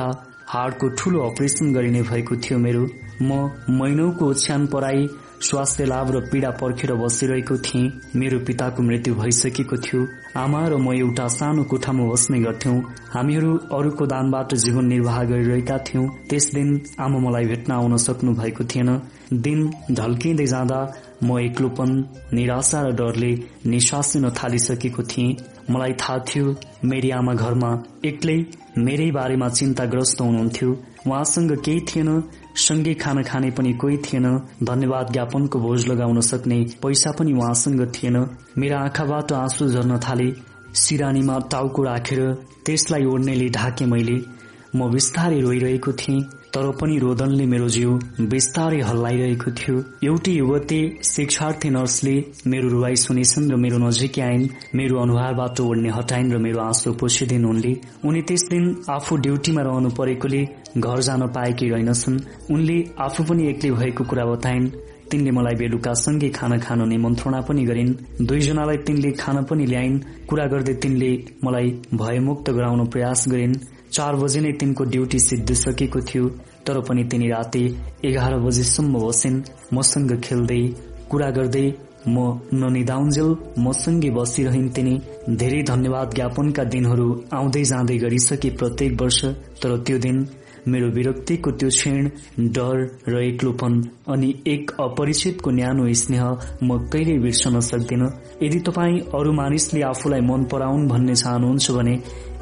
हार्टको ठूलो अपरेशन गरिने भएको थियो मेरो। म महिनौको ओछ्यान पराई स्वास्थ्य लाभ र पीड़ा पर्खेर बसिरहेको थिएँ। मेरो पिताको मृत्यु भइसकेको थियो। आमा र म एउटा सानो कोठामा बस्ने गर्थ्यौं। हामीहरू अरूको दानबाट जीवन निर्वाह गरिरहेका थियौं। त्यस दिन आमा मलाई भेट्न आउन सक्नु भएको थिएन। दिन ढल्किँदै जाँदा म एक्लोपन निराशा र डरले निश्वास लिन थालिसकेको थिएँ। मलाई थाहा थियो मेरी आमा घरमा एक्लै मेरै बारेमा चिन्ताग्रस्त हुनुहुन्थ्यो। उहाँसँग केही थिएन सँगै खाना खाने पनि कोही थिएन। धन्यवाद ज्ञापनको भोज लगाउन सक्ने पैसा पनि उहाँसँग थिएन। मेरा आँखाबाट आँसु झर्न थाले। सिरानीमा टाउको राखेर त्यसलाई ओढ्नेले ढाके मैले। म बिस्तारै रोइरहेको थिएँ। तर पनि रोदनले मेरो जिउ बिस्तारै हल्लाइरहेको थियो। एउटी युवती शिक्षार्थी नर्सले मेरो रुवाई सुनेछन् र मेरो नजिकै आइन् मेरो अनुहारबाट ओढ्ने हटाइन् र मेरो आँसु पोसिदिन् उनले। उनी त्यस दिन आफू ड्युटीमा रहनु परेकोले घर जान पाएकी रहेनछन्। उनले आफू पनि एक्लै भएको कुरा बताइन्। तिनले मलाई बेलुका सँगै खाना खानु निमन्त्रणा पनि गरिन्। दुईजनालाई तिनले खाना पनि ल्याइन्। कुरा गर्दै तिनले मलाई भयमुक्त गराउन प्रयास गरिन्। चार बजे नै तिनको ड्युटी सिद्धिसकेको थियो तर पनि तिनी राति एघार बजेसम्म बसिन्। मसँग खेल्दै कुरा गर्दै म ननिदाउन्जेल मसँगै बसिरहन् तिनी। धेरै धन्यवाद ज्ञापनका दिनहरू आउँदै जाँदै गरिसके प्रत्येक वर्ष तर त्यो दिन मेरो विरक्तिको त्यो क्षण डर र एक्लोपन अनि एक अपरिचितको न्यानो स्नेह म कहिल्यै बिर्सन सक्दिन। यदि तपाईँ अरू मानिसले आफूलाई मन पराउन् भन्ने चाहनुहुन्छ भने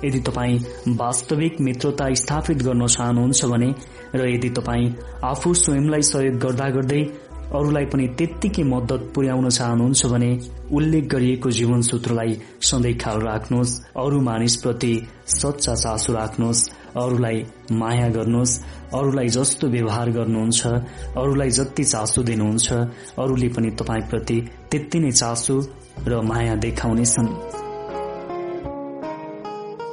यदि तपाईँ वास्तविक मित्रता स्थापित गर्न चाहनुहुन्छ भने र यदि तपाईँ आफू स्वयंलाई सहयोग गर्दा गर्दै अरूलाई पनि त्यत्तिकै मद्दत पुर्याउन चाहनुहुन्छ भने उल्लेख गरिएको जीवन सूत्रलाई सधैँ ख्याल राख्नुहोस्। अरू मानिसप्रति सच्चा चासो राख्नुहोस्। अरूलाई माया गर्नुहोस्। अरूलाई जस्तो व्यवहार गर्नुहुन्छ। अरूलाई जति चासो दिनुहुन्छ। अरूले पनि तपाईँप्रति त्यति नै चासो र माया देखाउनेछन्।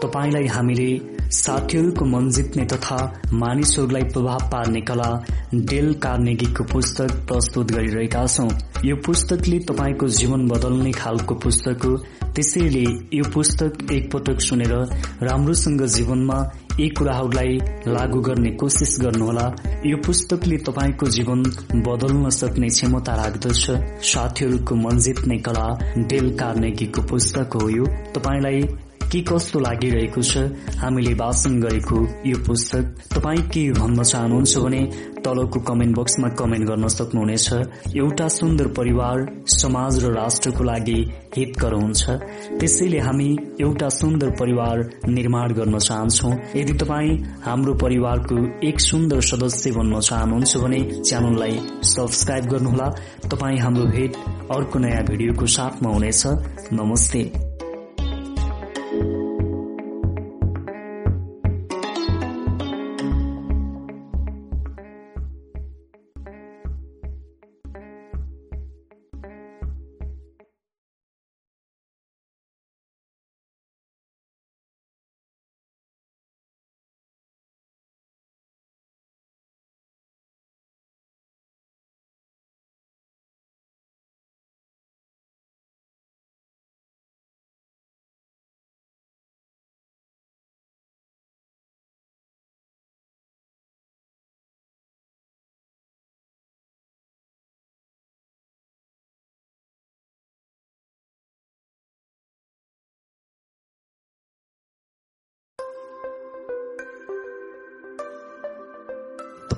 तपाईँलाई हामीले साथीहरूको मन जित्ने तथा मानिसहरूलाई प्रभाव पार्ने कला डेल कार्नेगीको पुस्तक प्रस्तुत गरिरहेका छौं। यो पुस्तकले तपाईँको जीवन बदल्ने खालको पुस्तक हो। त्यसैले यो पुस्तक एकपटक सुनेर राम्रोसँग जीवनमा यी कुराहरूलाई लागू गर्ने कोसिस गर्नुहोला। यो पुस्तकले तपाईँको जीवन बदल्न सक्ने क्षमता राख्दछ। साथीहरूको मन जित्ने कला डेल कार्नेगीको पुस्तक हो यो। तपाईँलाई के कस्तो लागिरहेको छ? हामीले वाचन गरेको यो पुस्तक तपाईँ के भन्न चाहनुहुन्छ भने तलको कमेन्ट बक्समा कमेन्ट गर्न सक्नुहुनेछ। एउटा सुन्दर परिवार समाज र राष्ट्रको लागि हितकर हुन्छ त्यसैले हामी एउटा सुन्दर परिवार निर्माण गर्न चाहन्छौ। यदि तपाईँ हाम्रो परिवारको एक सुन्दर सदस्य बन्न चाहनुहुन्छ भने च्यानललाई सब्सक्राइब गर्नुहोला। तपाईँ हाम्रो भेट अर्को नयाँ भिडियोको साथमा हुनेछ। नमस्ते।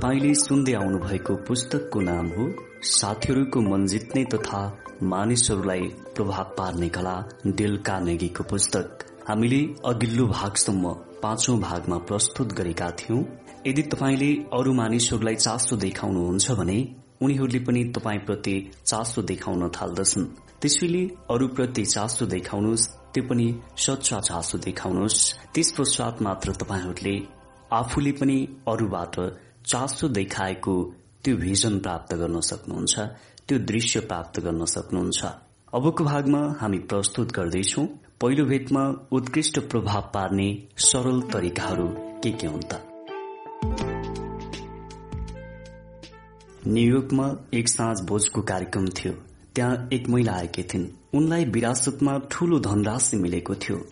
तपाईँले सुन्दै आउनुभएको पुस्तकको नाम हो साथीहरूको मन जित्ने तथा मानिसहरूलाई प्रभाव पार्ने कला डेल कार्नेगीको पुस्तक। हामीले अघिल्लो भागसम्म पाँचौं भागमा प्रस्तुत गरेका थियौं। यदि तपाईँले अरू मानिसहरूलाई चासो देखाउनुहुन्छ भने उनीहरूले पनि तपाईँप्रति चासो देखाउन थाल्दछन्। त्यसैले अरूप्रति चासो देखाउनुहोस् त्यो पनि सच्चा चासो देखाउनुहोस्। त्यस पश्चात मात्र तपाईँहरूले आफूले पनि अरूबाट चासो देखाएको त्यो भिजन प्राप्त गर्न सक्नुहुन्छ त्यो दृश्य प्राप्त गर्न सक्नुहुन्छ। अबको भागमा हामी प्रस्तुत गर्दैछौ पहिलो भेटमा उत्कृष्ट प्रभाव पार्ने सरल तरिकाहरू के के हुन् त? न्यूयोर्कमा एक साँझ भोजको कार्यक्रम थियो। त्यहाँ एक महिला आएकी थिइन्। उनलाई विरासतमा ठूलो धनराशि मिलेको थियो।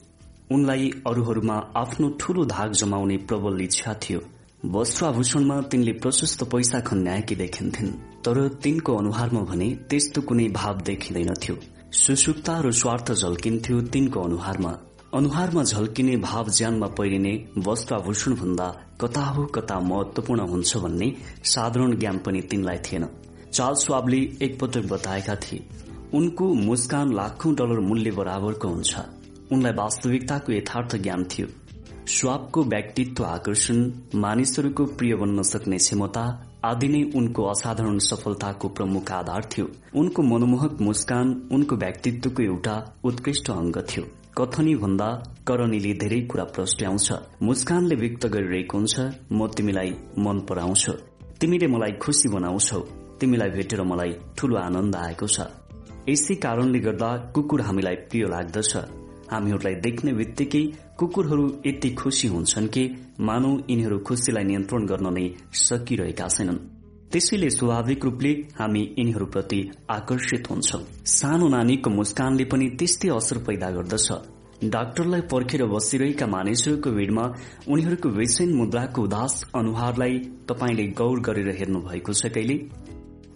उनलाई अरूहरूमा आफ्नो ठूलो धाग जमाउने प्रबल इच्छा थियो। वस्त्र आभूषणमा तिनले प्रशस्त पैसा खन्याएकी देखिन्थिन् तर तिनको अनुहारमा भने त्यस्तो कुनै भाव देखिँदैनथ्यो। सुसुक्ता र स्वार्थ झल्किन्थ्यो तिनको अनुहारमा। अनुहारमा झल्किने भाव ज्यानमा पहिरिने वस्त्राभूषण भन्दा कता हो कता महत्वपूर्ण हुन्छ भन्ने साधारण ज्ञान पनि तिनलाई थिएन। चाल स्वाबले एकपटक बताएका थिए उनको मुस्कान लाखौं डलर मूल्य बराबरको हुन्छ। उनलाई वास्तविकताको यथार्थ ज्ञान थियो। स्वाबको व्यक्तित्व आकर्षण मानिसहरूको प्रिय बन्न सक्ने क्षमता आदि नै उनको असाधारण सफलताको प्रमुख आधार थियो। उनको मनमोहक मुस्कान उनको व्यक्तित्वको एउटा उत्कृष्ट अंग थियो। कथनी भन्दा करणीले धेरै कुरा प्रस्ट्याउँछ मुस्कानले व्यक्त गरिरहेको हुन्छ म तिमीलाई मन पराउँछ। तिमीले मलाई खुशी बनाउँछौ। तिमीलाई भेटेर मलाई ठूलो आनन्द आएको छ। यसै कारणले गर्दा कुकुर हामीलाई प्रिय लाग्दछ। हामीहरूलाई देख्ने बित्तिकै कुकुरहरू यति खुशी हुन्छन् कि मानौ यिनीहरू खुशीलाई नियन्त्रण गर्न नै सकिरहेका छैनन्। त्यसैले स्वाभाविक रूपले हामी यिनीहरूप्रति आकर्षित हुन्छौं। सानो नानीको मुस्कानले पनि त्यस्तै असर पैदा गर्दछ। डाक्टरलाई पर्खेर बसिरहेका मानिसहरूको भीड़मा उनीहरूको बेचैन मुद्राको उदास अनुहारलाई तपाईँले गौर गरेर हेर्नु भएको छ कहिले?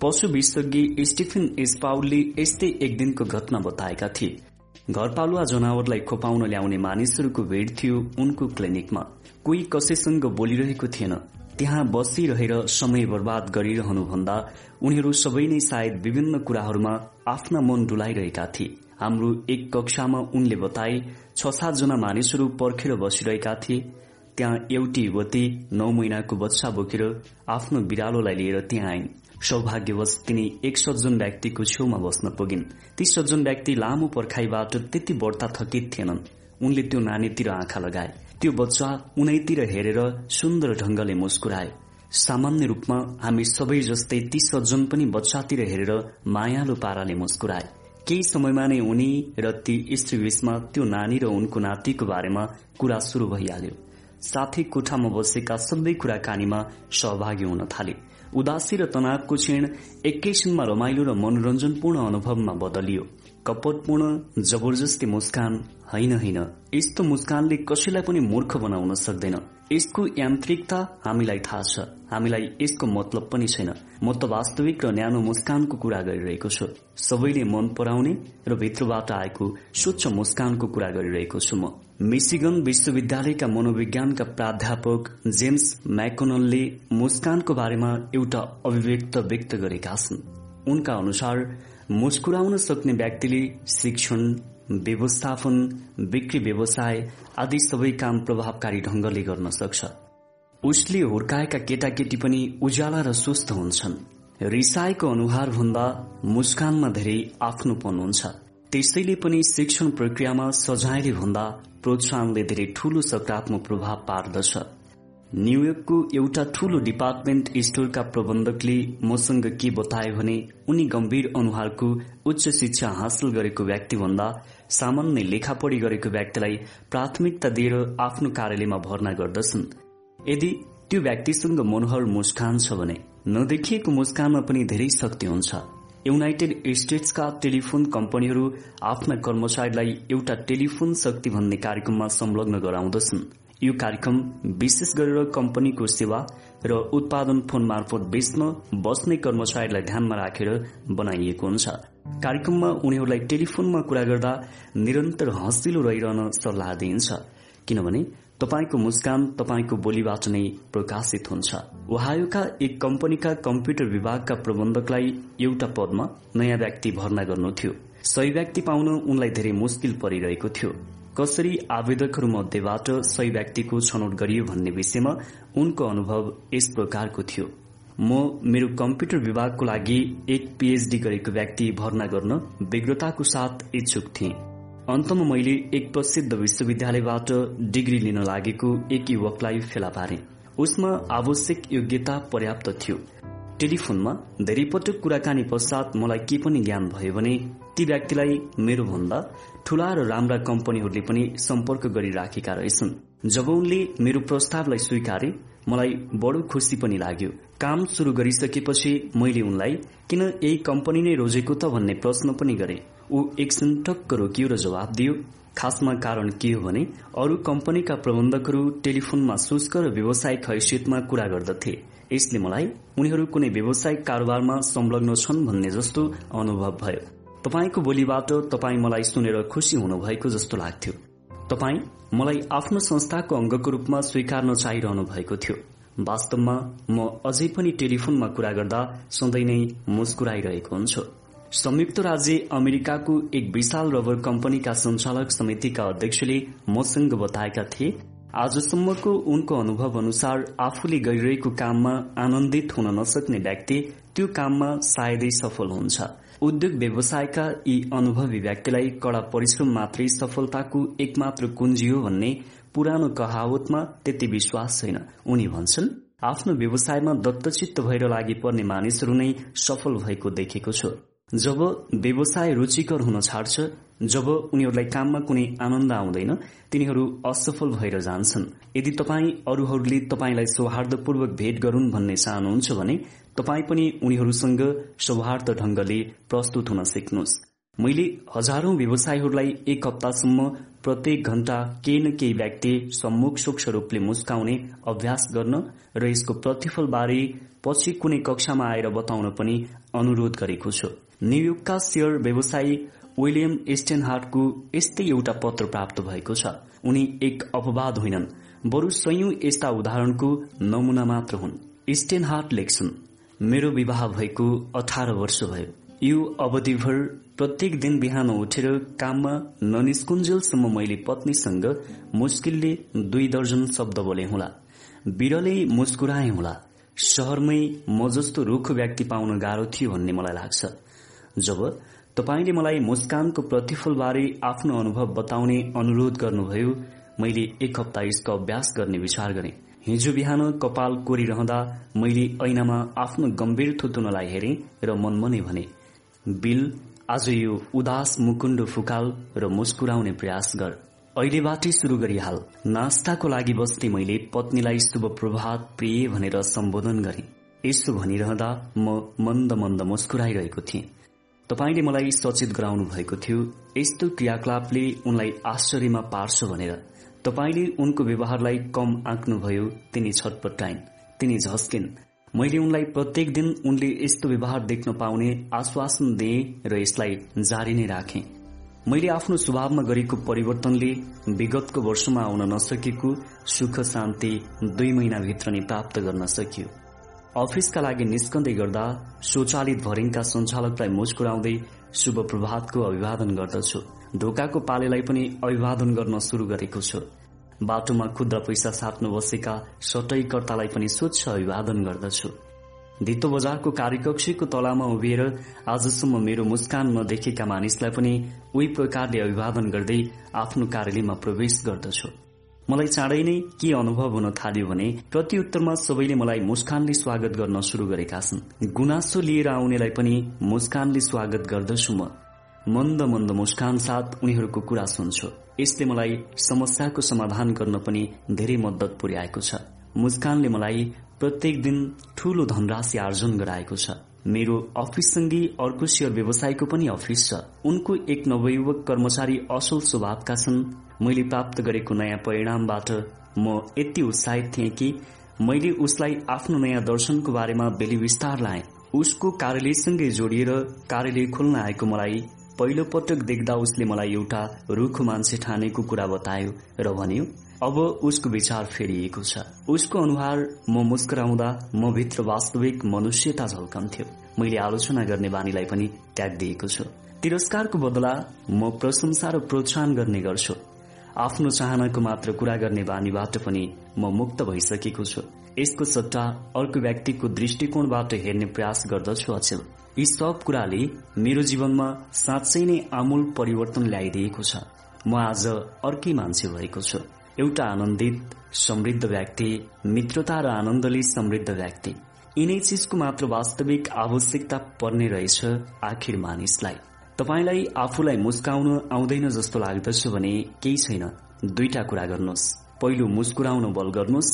पशु विशेषज्ञ स्टिफन एसपाउलले यस्तै एक दिनको घटना बताएका थिए। घरपालुवा जनावरलाई खोपाउन ल्याउने मानिसहरूको भीड़ थियो उनको क्लिनिकमा। कोही कसैसँग बोलिरहेको थिएन। त्यहाँ बसिरहेर समय बर्बाद गरिरहनुभन्दा उनीहरू सबै नै सायद विभिन्न कुराहरूमा आफ्ना मन डुलाइरहेका थिए। हाम्रो एक कक्षामा उनले बताए छ सातजना मानिसहरू पर्खेर बसिरहेका थिए। त्यहाँ एउटी युवती नौ महिनाको बच्चा बोकेर आफ्नो बिरालोलाई लिएर त्यहाँ आइन्। सौभाग्यवश तिनी एक सज्जन व्यक्तिको छेउमा बस्न पुगिन्। ती सज्जन व्यक्ति लामो पर्खाईबाट त्यति बढ्ता थकित थिएनन्। उनले त्यो नानीतिर आँखा लगाए। त्यो बच्चा उनैतिर हेरेर सुन्दर ढंगले मुस्कुराए। सामान्य रूपमा हामी सबै जस्तै ती सज्जन पनि बच्चातिर हेरेर मायालु पाराले मुस्कुराए। केही समयमा नै उनी र ती स्त्री बीचमा त्यो नानी र उनको नातिको बारेमा कुरा शुरू भइहाल्यो। साथै कोठामा बसेका सबै कुराकानीमा सहभागी हुन थाले। उदासी र तनावको क्षण एकैछिनमा रमाइलो र मनोरञ्जनपूर्ण अनुभवमा बदलियो। कपटपूर्ण जबरजस्ती मुस्कान होइन होइन यस्तो मुस्कानले कसैलाई पनि मूर्ख बनाउन सक्दैन। यसको यान्त्रिकता हामीलाई थाहा छ। हामीलाई यसको मतलब पनि छैन। म त वास्तविक र न्यानो मुस्कानको कुरा गरिरहेको छु। सबैले मन पराउने र भित्रबाट आएको स्वच्छ मुस्कानको कुरा गरिरहेको छु म। मिसिगन विश्वविद्यालयका मनोविज्ञानका प्राध्यापक जेम्स म्याकोनलले मुस्कानको बारेमा एउटा अभिव्यक्त व्यक्त गरेका छन्। उनका अनुसार मुस्कुराउन सक्ने व्यक्तिले शिक्षण व्यवस्थापन बिक्री व्यवसाय आदि सबै काम प्रभावकारी ढंगले गर्न सक्छ। उसले हुर्काएका केटाकेटी पनि उज्याला र स्वस्थ हुन्छन्। रिसाएको अनुहार भन्दा मुस्कानमा धेरै आफ्नोपन हुन्छ। त्यसैले पनि शिक्षण प्रक्रियामा सजायले भन्दा प्रोत्साहनले धेरै ठूलो सकारात्मक प्रभाव पार्दछ। न्यूयोर्कको एउटा ठूलो डिपार्टमेन्ट स्टोरका प्रबन्धकले मसँग के बताए भने उनी गम्भीर अनुहारको उच्च शिक्षा हासिल गरेको व्यक्ति भन्दा सामान्य लेखापढ़ी गरेको व्यक्तिलाई प्राथमिकता दिएर आफ्नो कार्यालयमा भर्ना गर्दछन्। यदि त्यो व्यक्तिसँग मनोहर मुस्कान छ भने नदेखिएको मुस्कानमा पनि धेरै शक्ति हुन्छ। युनाइटेड स्टेट्सका टेलिफोन कम्पनीहरू आफ्ना कर्मचारीलाई एउटा टेलिफोन शक्ति भन्ने कार्यक्रममा संलग्न गराउँदछन्। यो कार्यक्रम विशेष गरेर कम्पनीको सेवा र उत्पादन फोन मार्फत बेच्न बस्ने कर्मचारीलाई ध्यानमा राखेर बनाइएको हुन्छ। कार्यक्रममा उनीहरूलाई टेलिफोनमा कुरा गर्दा निरन्तर हँसिलो रहिरहन सल्लाह दिइन्छ। किनभने तपाईँको मुस्कान तपाईँको बोलीबाट नै प्रकाशित हुन्छ। ओहायोका एक कम्पनीका कम्प्युटर विभागका प्रबन्धकलाई एउटा पदमा नयाँ व्यक्ति भर्ना गर्नु थियो। सही व्यक्ति पाउन उनलाई धेरै मुस्किल परिरहेको थियो। कसरी आवेदकहरू मध्येबाट सही व्यक्तिको छनौट गरियो भन्ने विषयमा उनको अनुभव यस प्रकारको थियो। म मेरो कम्प्युटर विभागको लागि एक पीएचडी गरेको व्यक्ति भर्ना गर्न विग्रताको साथ इच्छुक थिएँ। अन्तमा मैले एक प्रसिद्ध विश्वविद्यालयबाट डिग्री लिन लागेको एक युवकलाई फेला पारे। उसमा आवश्यक योग्यता पर्याप्त थियो। टेलिफोनमा धेरै पटक कुराकानी पश्चात मलाई के पनि ज्ञान भयो भने ती व्यक्तिलाई मेरो भन्दा ठूला र राम्रा कम्पनीहरूले पनि सम्पर्क गरिराखेका रहेछन्। जब उनले मेरो प्रस्तावलाई स्वीकारे मलाई बडो खुसी पनि लाग्यो। काम शुरू गरिसकेपछि मैले उनलाई किन यही कम्पनी नै रोजेको त? भन्ने प्रश्न पनि गरे। ऊ एकछिन टक्क रोकियो र जवाब दियो खासमा कारण के हो भने अरू कम्पनीका प्रबन्धकहरू टेलिफोनमा शुष्क र व्यावसायिक हैसियतमा कुरा गर्दथे। यसले मलाई उनीहरू कुनै व्यावसायिक कारोबारमा संलग्न छन् भन्ने जस्तो अनुभव भयो। तपाईँको बोलीबाट तपाईँ मलाई सुनेर खुशी हुनुभएको जस्तो लाग्थ्यो। तपाईँ मलाई आफ्नो संस्थाको अंगको रूपमा स्वीकार्न चाहिरहनु भएको थियो। वास्तवमा म अझै पनि टेलिफोनमा कुरा गर्दा सधैँ नै मुस्कुराइरहेको हुन्छु। संयुक्त राज्य अमेरिकाको एक विशाल रबर कम्पनीका संचालक समितिका अध्यक्षले मसँग बताएका थिए आजसम्मको उनको अनुभव अनुसार आफूले गरिरहेको काममा आनन्दित हुन नसक्ने व्यक्ति त्यो काममा सायदै सफल हुन्छ। उद्योग व्यवसायका यी अनुभवी व्यक्तिलाई कड़ा परिश्रम मात्रै सफलताको एकमात्र कुञ्जी हो भन्ने पुरानो कहावतमा त्यति विश्वास छैन। उनी भन्छन् आफ्नो व्यवसायमा दत्तचित्त भएर लागि पर्ने मानिसहरू नै सफल भएको देखेको छु। जब व्यवसाय रुचिकर हुन छाड्छ जब उनीहरूलाई काममा कुनै आनन्द आउँदैन तिनीहरू असफल भएर जान्छन्। यदि तपाईँ अरूहरूले तपाईँलाई सौहार्दपूर्वक भेट गरून् भन्ने चाहनुहुन्छ भने तपाईँ पनि उनीहरूसँग सौहार्द ढंगले प्रस्तुत हुन सिक्नुहोस् मैले हजारौं व्यवसायीहरूलाई एक हप्तासम्म प्रत्येक घण्टा केही न केही व्यक्ति सम्मुख सूक्ष्म रूपले मुस्काउने अभ्यास गर्न र यसको प्रतिफल बारे पछि कुनै कक्षामा आएर बताउन पनि अनुरोध गरेको छु। न्यूयोर्कका शेयर व्यवसायी विलियम स्टेनहार्टको यस्तै एउटा पत्र प्राप्त भएको छ। उनी एक अपवाद होइनन् बरु सयौं यस्ता उदाहरणको नमूना मात्र हुन्। स्टेनहार्ट लेख्छन् मेरो विवाह भएको अठार वर्ष भयो। यो अवधिभर प्रत्येक दिन बिहान उठेर काममा ननिस्कुञ्जेलसम्म मैले पत्नीसँग मुस्किलले दुई दर्जन शब्द बोले हुला। बिरलै मुस्कुराए हुला। शहरमै म जस्तो रूख व्यक्ति पाउन गाह्रो थियो भन्ने मलाई लाग्छ। जब तपाईँले मलाई मुस्कानको प्रतिफलबारे आफ्नो अनुभव बताउने अनुरोध गर्नुभयो मैले एक हप्ता यसको अभ्यास गर्ने विचार गरे। हिजो बिहान कपाल कोरिरहँदा मैले ऐनामा आफ्नो गम्भीर थुतुनलाई हेरे र मनमनै भने बिल आज यो उदास मुकुण्ड फुकाल र मुस्कुराउने प्रयास गर। अहिलेबाटै शुरू गरिहाल। नास्ताको लागि बस्ने मैले पत्नीलाई शुभ प्रभात प्रिय भनेर सम्बोधन गरे। यसो भनिरहँदा म मन्द मन्द मुस्कुराइरहेको थिएँ। तपाईँले मलाई सचेत गराउनु भएको थियो। यस्तो क्रियाकलापले उनलाई आश्चर्यमा पार्छ भनेर। तपाईँले उनको व्यवहारलाई कम आँक्नुभयो तिनी छटपटाइन् तिनी झस्किन्। मैले उनलाई प्रत्येक दिन उनले यस्तो व्यवहार देख्न पाउने आश्वासन दिए र यसलाई जारी नै राखे। मैले आफ्नो स्वभावमा गरेको परिवर्तनले विगतको वर्षमा आउन नसकेको सुख शान्ति दुई महिनाभित्र नै प्राप्त गर्न सकियो। अफिसका लागि निस्कँदै गर्दा स्वचालित भरिङका सञ्चालकलाई मुस्कुराउँदै शुभ प्रभातको अभिवादन गर्दछु। ढोकाको पालेलाई पनि अभिवादन गर्न शुरू गरेको छु। बाटोमा खुद्रा पैसा साट्नु बसेका सटैकर्तालाई पनि स्वच्छ अभिवादन गर्दछु। धितो बजारको कार्यकक्षीको तलामा उभिएर आजसम्म मेरो मुस्कान नदेखेका मानिसलाई पनि उही प्रकारले अभिवादन गर्दै आफ्नो कार्यालयमा प्रवेश गर्दछु। मलाई चाँडै नै के अनुभव हुन थाल्यो भने प्रत्युत्तरमा सबैले मलाई मुस्कानले स्वागत गर्न शुरू गरेका छन्। गुनासो लिएर आउनेलाई पनि मुस्कानले स्वागत गर्दछु म। मन्द मन्द मुस्कान साथ उनीहरूको कुरा सुन्छु। यसले मलाई समस्याको समाधान गर्न पनि धेरै मद्दत पुर्याएको छ। मुस्कानले मलाई प्रत्येक दिन ठूलो धनराशि आर्जन गराएको छ। मेरो अफिससँगै अर्को सेयर व्यवसायको पनि अफिस छ। उनको एक नवयुवक कर्मचारी असल स्वभावका छन्। मैले प्राप्त गरेको नयाँ परिणामबाट म यति उत्साहित थिएँ कि मैले उसलाई आफ्नो नयाँ दर्शनको बारेमा बेली विस्तार लाएँ। उसको कार्यालयसँगै जोडिएर कार्यालय खोल्न आएको मलाई पहिलो पटक देख्दा उसले मलाई एउटा रूख मान्छे ठानेको कुरा बतायो र भन्यो अब उसको विचार फेरिएको छ। उसको अनुहार म मुस्कुराउँदा म भित्र वास्तविक मनुष्यता झल्कन्थ्यो। मैले आलोचना गर्ने बानीलाई पनि त्याग दिएको छु। तिरस्कारको बदला म प्रशंसा र प्रोत्साहन गर्ने गर्छु। आफ्नो चाहनाको मात्र कुरा गर्ने बानीबाट पनि म मुक्त भइसकेको छु। यसको सट्टा अर्को व्यक्तिको दृष्टिकोणबाट हेर्ने प्रयास गर्दछु अचेल। यी सब कुराले मेरो जीवनमा साँच्चै नै आमूल परिवर्तन ल्याइदिएको छ। म आज अर्कै मान्छे भएको छु। एउटा आनन्दित समृद्ध व्यक्ति मित्रता र आनन्दले समृद्ध व्यक्ति। यिनै चिजको मात्र वास्तविक आवश्यकता पर्ने रहेछ आखिर मानिसलाई। तपाईँलाई आफूलाई मुस्काउन आउँदैन जस्तो लाग्दछ भने केही छैन। दुईटा कुरा गर्नुहोस्। पहिलो मुस्कुराउन बल गर्नुहोस्।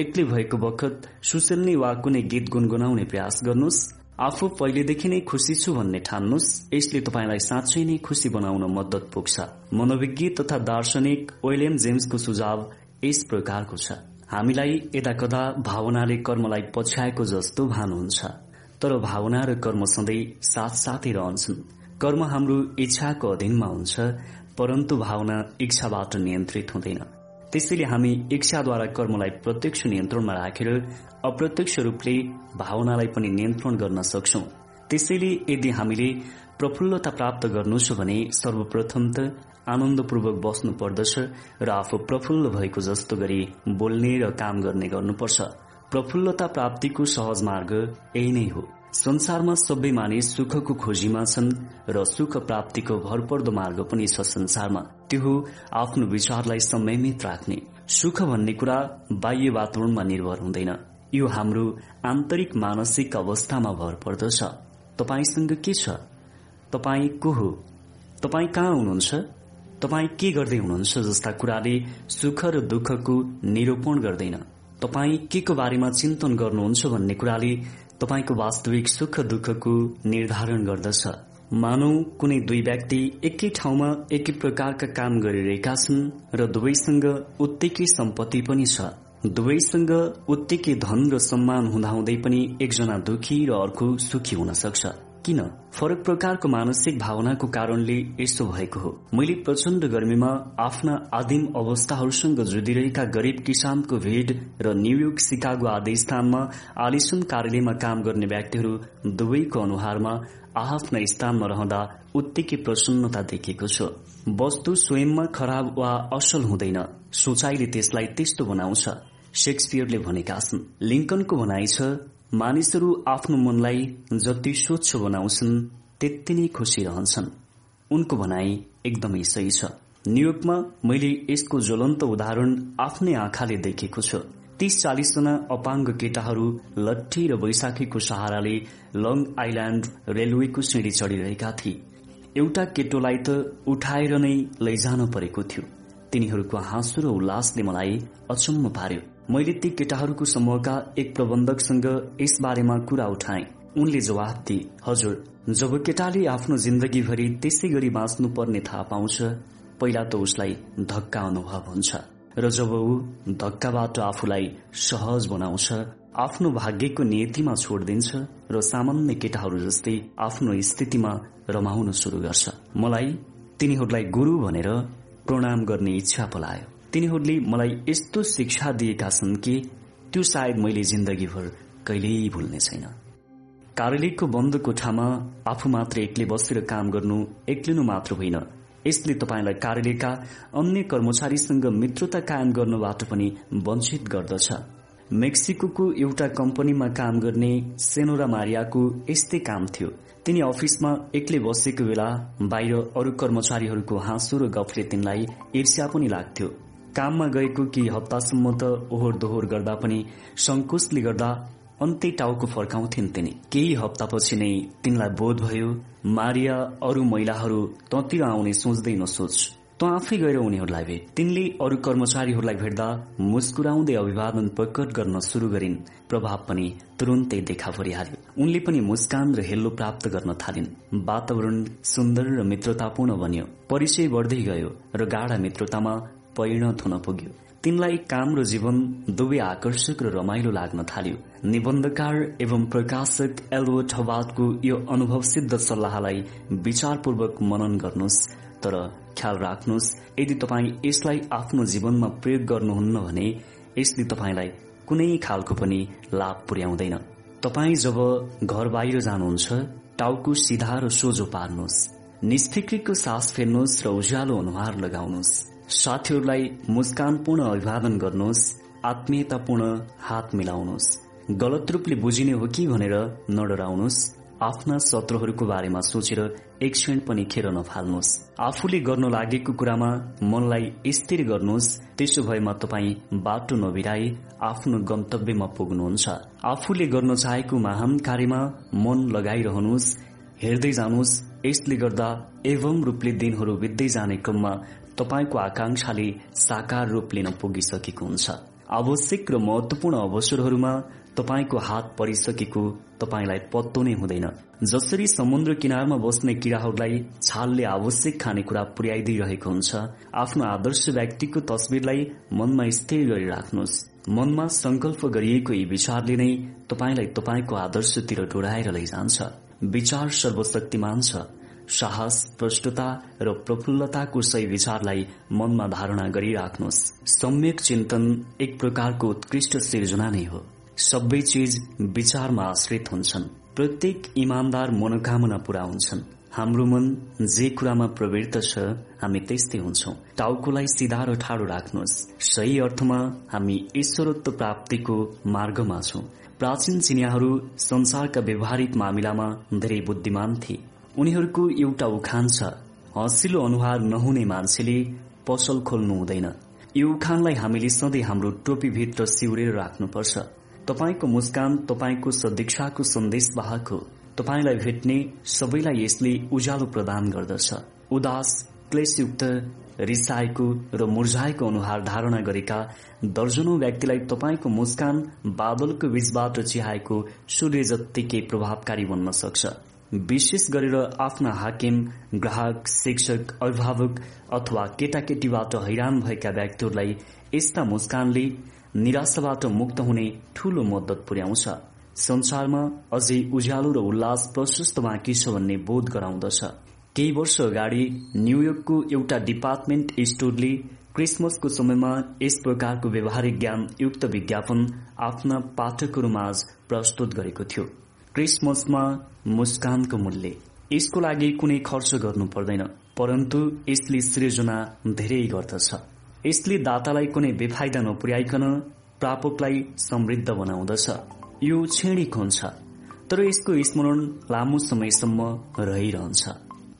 एक्लै भएको बखत सुसेल्ने वा कुनै गीत गुनगुनाउने प्रयास गर्नुहोस्। आफू पहिलेदेखि नै खुसी छु भन्ने ठान्नुहोस्। यसले तपाईँलाई साँच्चै नै खुसी बनाउन मद्दत पुग्छ। मनोविज्ञ तथा दार्शनिक विलियम जेम्सको सुझाव यस प्रकारको छ। हामीलाई यदा कदा भावनाले कर्मलाई पछ्याएको जस्तो भानुहुन्छ। तर भावना र कर्म सधैँ साथसाथै रहन्छन्। कर्म हाम्रो इच्छाको अधीनमा हुन्छ परन्तु भावना इच्छाबाट नियन्त्रित हुँदैन। त्यसैले हामी इच्छाद्वारा कर्मलाई प्रत्यक्ष नियन्त्रणमा राखेर अप्रत्यक्ष रूपले भावनालाई पनि नियन्त्रण गर्न सक्छौ। त्यसैले यदि हामीले प्रफुल्लता प्राप्त गर्नु छ भने सर्वप्रथम त आनन्दपूर्वक बस्नु पर्दछ र आफू प्रफुल्ल भएको जस्तो गरी बोल्ने र काम गर्ने गर्नुपर्छ। प्रफुल्लता प्राप्तिको सहज मार्ग यही नै हो। संसारमा सबै मानिस सुखको खोजीमा छन् र सुख प्राप्तिको भरपर्दो मार्ग पनि छ संसारमा। त्यो हो आफ्नो विचारलाई संयमित राख्ने। सुख भन्ने कुरा बाह्य वातावरणमा निर्भर हुँदैन। यो हाम्रो आन्तरिक मानसिक अवस्थामा भर पर्दछ तपाईँसँग के छ? तपाईँ को हो? तपाईँ कहाँ हुनुहुन्छ? तपाईँ के गर्दै हुनुहुन्छ जस्ता कुराले सुख र दुःखको निरूपण गर्दैन। तपाईँ के को बारेमा चिन्तन गर्नुहुन्छ भन्ने कुराले तपाईँको वास्तविक सुख दुःखको निर्धारण गर्दछ। मानौ कुनै दुई व्यक्ति एकै ठाउँमा एकै प्रकारका काम गरिरहेका छन् र दुवैसँग उत्तिकै सम्पत्ति पनि छ। दुवैसँग उत्तिकै धन र सम्मान हुँदाहुँदै पनि एकजना दुखी र अर्को सुखी हुन सक्छ। किन? फरक प्रकारको मानसिक भावनाको कारणले यस्तो भएको हो। मैले प्रचण्ड गर्मीमा आफ्ना आदिम अवस्थाहरूसँग जुधिरहेका गरीब किसानको भीड़ र न्यूयोर्क सिकागो आदि स्थानमा आलिसन कार्यालयमा काम गर्ने व्यक्तिहरू दुवैको अनुहारमा आफ्ना स्थानमा रहँदा उत्तिकै प्रसन्नता देखेको छु। वस्तु स्वयंमा खराब वा असल हुँदैन। सोचाइले त्यसलाई त्यस्तो बनाउँछ। शेक्सपियरले भनेका छन् लिङ्कनको भनाइ छ मानिसहरू आफ्नो मनलाई जति स्वच्छ बनाउँछन् त्यति नै खुसी रहन्छन्। उनको भनाई एकदमै सही छ। न्युयोर्कमा मैले यसको ज्वलन्त उदाहरण आफ्नै आँखाले देखेको छु। तीस चालिसजना अपाङ्ग केटाहरू लट्ठी र वैशाखीको सहाराले लङ आइल्याण्ड रेलवेको सिँढी चढ़िरहेका थिए। एउटा केटोलाई त उठाएर नै लैजान परेको थियो। तिनीहरूको हाँसो र उल्लासले मलाई अचम्म पार्यो। मैले ती केटाहरूको समूहका एक प्रबन्धकसँग यस बारेमा कुरा उठाए। उनले जवाब दिए हजुर जब केटाले आफ्नो जिन्दगीभरि त्यसै गरी बाँच्नु पर्ने थाहा पाउँछ पहिला त उसलाई धक्का अनुभव हुन्छ। र जब ऊ धक्काबाट आफूलाई सहज बनाउँछ आफ्नो भाग्यको नियतिमा छोडिदिन्छ र सामान्य केटाहरू जस्तै आफ्नो स्थितिमा रमाउन शुरू गर्छ। मलाई तिनीहरूलाई गुरु भनेर प्रणाम गर्ने इच्छा पलायो। तिनीहरूले मलाई यस्तो शिक्षा दिएका छन् कि त्यो सायद मैले जिन्दगीभर कहिल्यै भुल्ने छैन। कार्यालयको बन्द कोठामा आफू मात्र एक्लै बसेर काम गर्नु एक्लिनु मात्र होइन। यसले तपाईँलाई कार्यालयका अन्य कर्मचारीसँग मित्रता कायम गर्नबाट पनि वञ्चित गर्दछ। मेक्सिको एउटा कम्पनीमा काम गर्ने सेनोरा मारियाको यस्तै काम थियो। तिनी अफिसमा एक्लै बसेको बेला बाहिर अरू कर्मचारीहरूको हाँसो र गफले तिनलाई ईर्ष्या पनि लाग्थ्यो। काममा गएको केही हप्तासम्म त ओहोर दोहोर गर्दा पनि संकोचले गर्दा अन्तै टाउको फर्काउँथिन् तिनी। केही हप्तापछि नै तिनलाई बोध भयो मारिया अरू महिलाहरू ततिर आउने सोच्दै नसोच। त आफै गएर उनीहरूलाई भेट। तिनले अरू कर्मचारीहरूलाई भेट्दा मुस्कुराउँदै अभिवादन प्रकट गर्न शुरू गरिन्। प्रभाव पनि तुरुन्तै देखा परिहाल्यो उनले पनि मुस्कान र हेल्लो प्राप्त गर्न थालिन्। वातावरण सुन्दर र मित्रतापूर्ण बन्यो। परिचय बढ्दै गयो र गाढ़ा मित्रतामा परिणत हुन पुग्यो। तिनलाई काम र जीवन दुवै आकर्षक र रमाइलो लाग्न थाल्यो। निबन्धकार एवं प्रकाशक एल्बर्ट हवादको यो अनुभव सिद्ध सल्लाहलाई विचारपूर्वक मनन गर्नुहोस् तर ख्याल राख्नुहोस् यदि तपाईँ यसलाई आफ्नो जीवनमा प्रयोग गर्नुहुन्न भने यसले तपाईँलाई कुनै खालको पनि लाभ पुर्याउँदैन। तपाईँ जब घर बाहिर जानुहुन्छ टाउको सिधा र सोझो पार्नुहोस्। निष्फिक्रीको सास फेर्नुहोस् र उज्यालो अनुहार लगाउनुहोस्। साथीहरूलाई मुस्कानपूर्ण अभिवादन गर्नुहोस् आत्मीयतापूर्ण हात मिलाउनुहोस्। गलत रूपले बुझिने हो कि भनेर नडराउनुहोस्। आफ्ना शत्रुहरूको बारेमा सोचेर एक क्षण पनि खेर नफाल्नुहोस्। आफूले गर्न लागेको कुरामा मनलाई स्थिर गर्नुहोस्। त्यसो भएमा तपाईँ बाटो नबिराई आफ्नो गन्तव्यमा पुग्नुहुन्छ। आफूले गर्न चाहेको महान कार्यमा मन लगाइरहनुहोस् हेर्दै जानुहोस्। यसले गर्दा एवं रूपले दिनहरू बित्दै जाने क्रममा तपाईँको आकांक्षाले साकार रूप लिन पुगिसकेको हुन्छ। आवश्यक र महत्वपूर्ण अवसरहरूमा तपाईँको हात परिसकेको तपाईँलाई पत्तो नै हुँदैन। जसरी समुद्र किनारमा बस्ने किराहरूलाई छालले आवश्यक खानेकुरा पुर्याइदिइरहेको हुन्छ आफ्नो आदर्श व्यक्तिको तस्विरलाई मनमा स्थिर गरिराख्नुहोस्। मनमा संकल्प गरिएको यी विचारले नै तपाईँलाई तपाईँको आदर्शतिर डोराएर लैजान्छ। विचार सर्वशक्तिमान छ। साहस प्रष्टता र प्रफुल्लताको सही विचारलाई मनमा धारणा गरिराख्नुहोस्। सम्यक चिन्तन एक प्रकारको उत्कृष्ट सिर्जना नै हो। सबै चिज विचारमा आश्रित हुन्छन्। प्रत्येक इमान्दार मनोकामना पूरा हुन्छन्। हाम्रो मन जे कुरामा प्रवृत्त छ हामी त्यस्तै हुन्छौ। टाउकोलाई सिधा र ठाडो राख्नुहोस्। सही अर्थमा हामी ईश्वरत्व प्राप्तिको मार्गमा छौं। प्राचीन चिनियाहरू संसारका व्यवहारिक मामिलामा धेरै बुद्धिमान थिए। उनीहरूको एउटा उखान छ। हँसिलो अनुहार नहुने मान्छेले पसल खोल्नु हुँदैन। यो उखानलाई हामीले सधैँ हाम्रो टोपीभित्र सिउरेर राख्नुपर्छ। तपाईँको मुस्कान तपाईँको सदीक्षाको सन्देश वाहक हो। तपाईँलाई भेट्ने सबैलाई यसले उज्यालो प्रदान गर्दछ। उदास क्लेशयुक्त रिसाएको र मुर्झाएको अनुहार धारणा गरेका दर्जनौं व्यक्तिलाई तपाईँको मुस्कान बादलको बीचबाट चिहाएको सूर्य जत्तिकै प्रभावकारी बन्न सक्छ। विशेष गरेर आफ्ना हाकिम ग्राहक शिक्षक अभिभावक अथवा केटाकेटीबाट हैरान भएका व्यक्तिहरूलाई यस्ता मुस्कानले निराशाबाट मुक्त हुने ठूलो मद्दत पुर्याउँछ। संसारमा अझै उज्यालो र उल्लास प्रशस्त बाँकी छ भन्ने बोध गराउँदछ। केही वर्ष अगाडि न्यूयोर्कको एउटा डिपार्टमेन्ट स्टोरले क्रिसमसको समयमा यस प्रकारको व्यवहारिक ज्ञान युक्त विज्ञापन आफ्ना पाठकहरू माझ प्रस्तुत गरेको थियो। क्रिसमसमा मुस्कानको मूल्य। यसको लागि कुनै खर्च गर्नु पर्दैन परन्तु यसले सृजना धेरै गर्दछ। यसले दातालाई कुनै बेफाइदा नपुर्याइकन प्रापकलाई समृद्ध बनाउँदछ। यो क्षणिक हुन्छ तर यसको स्मरण लामो समयसम्म रहिरहन्छ।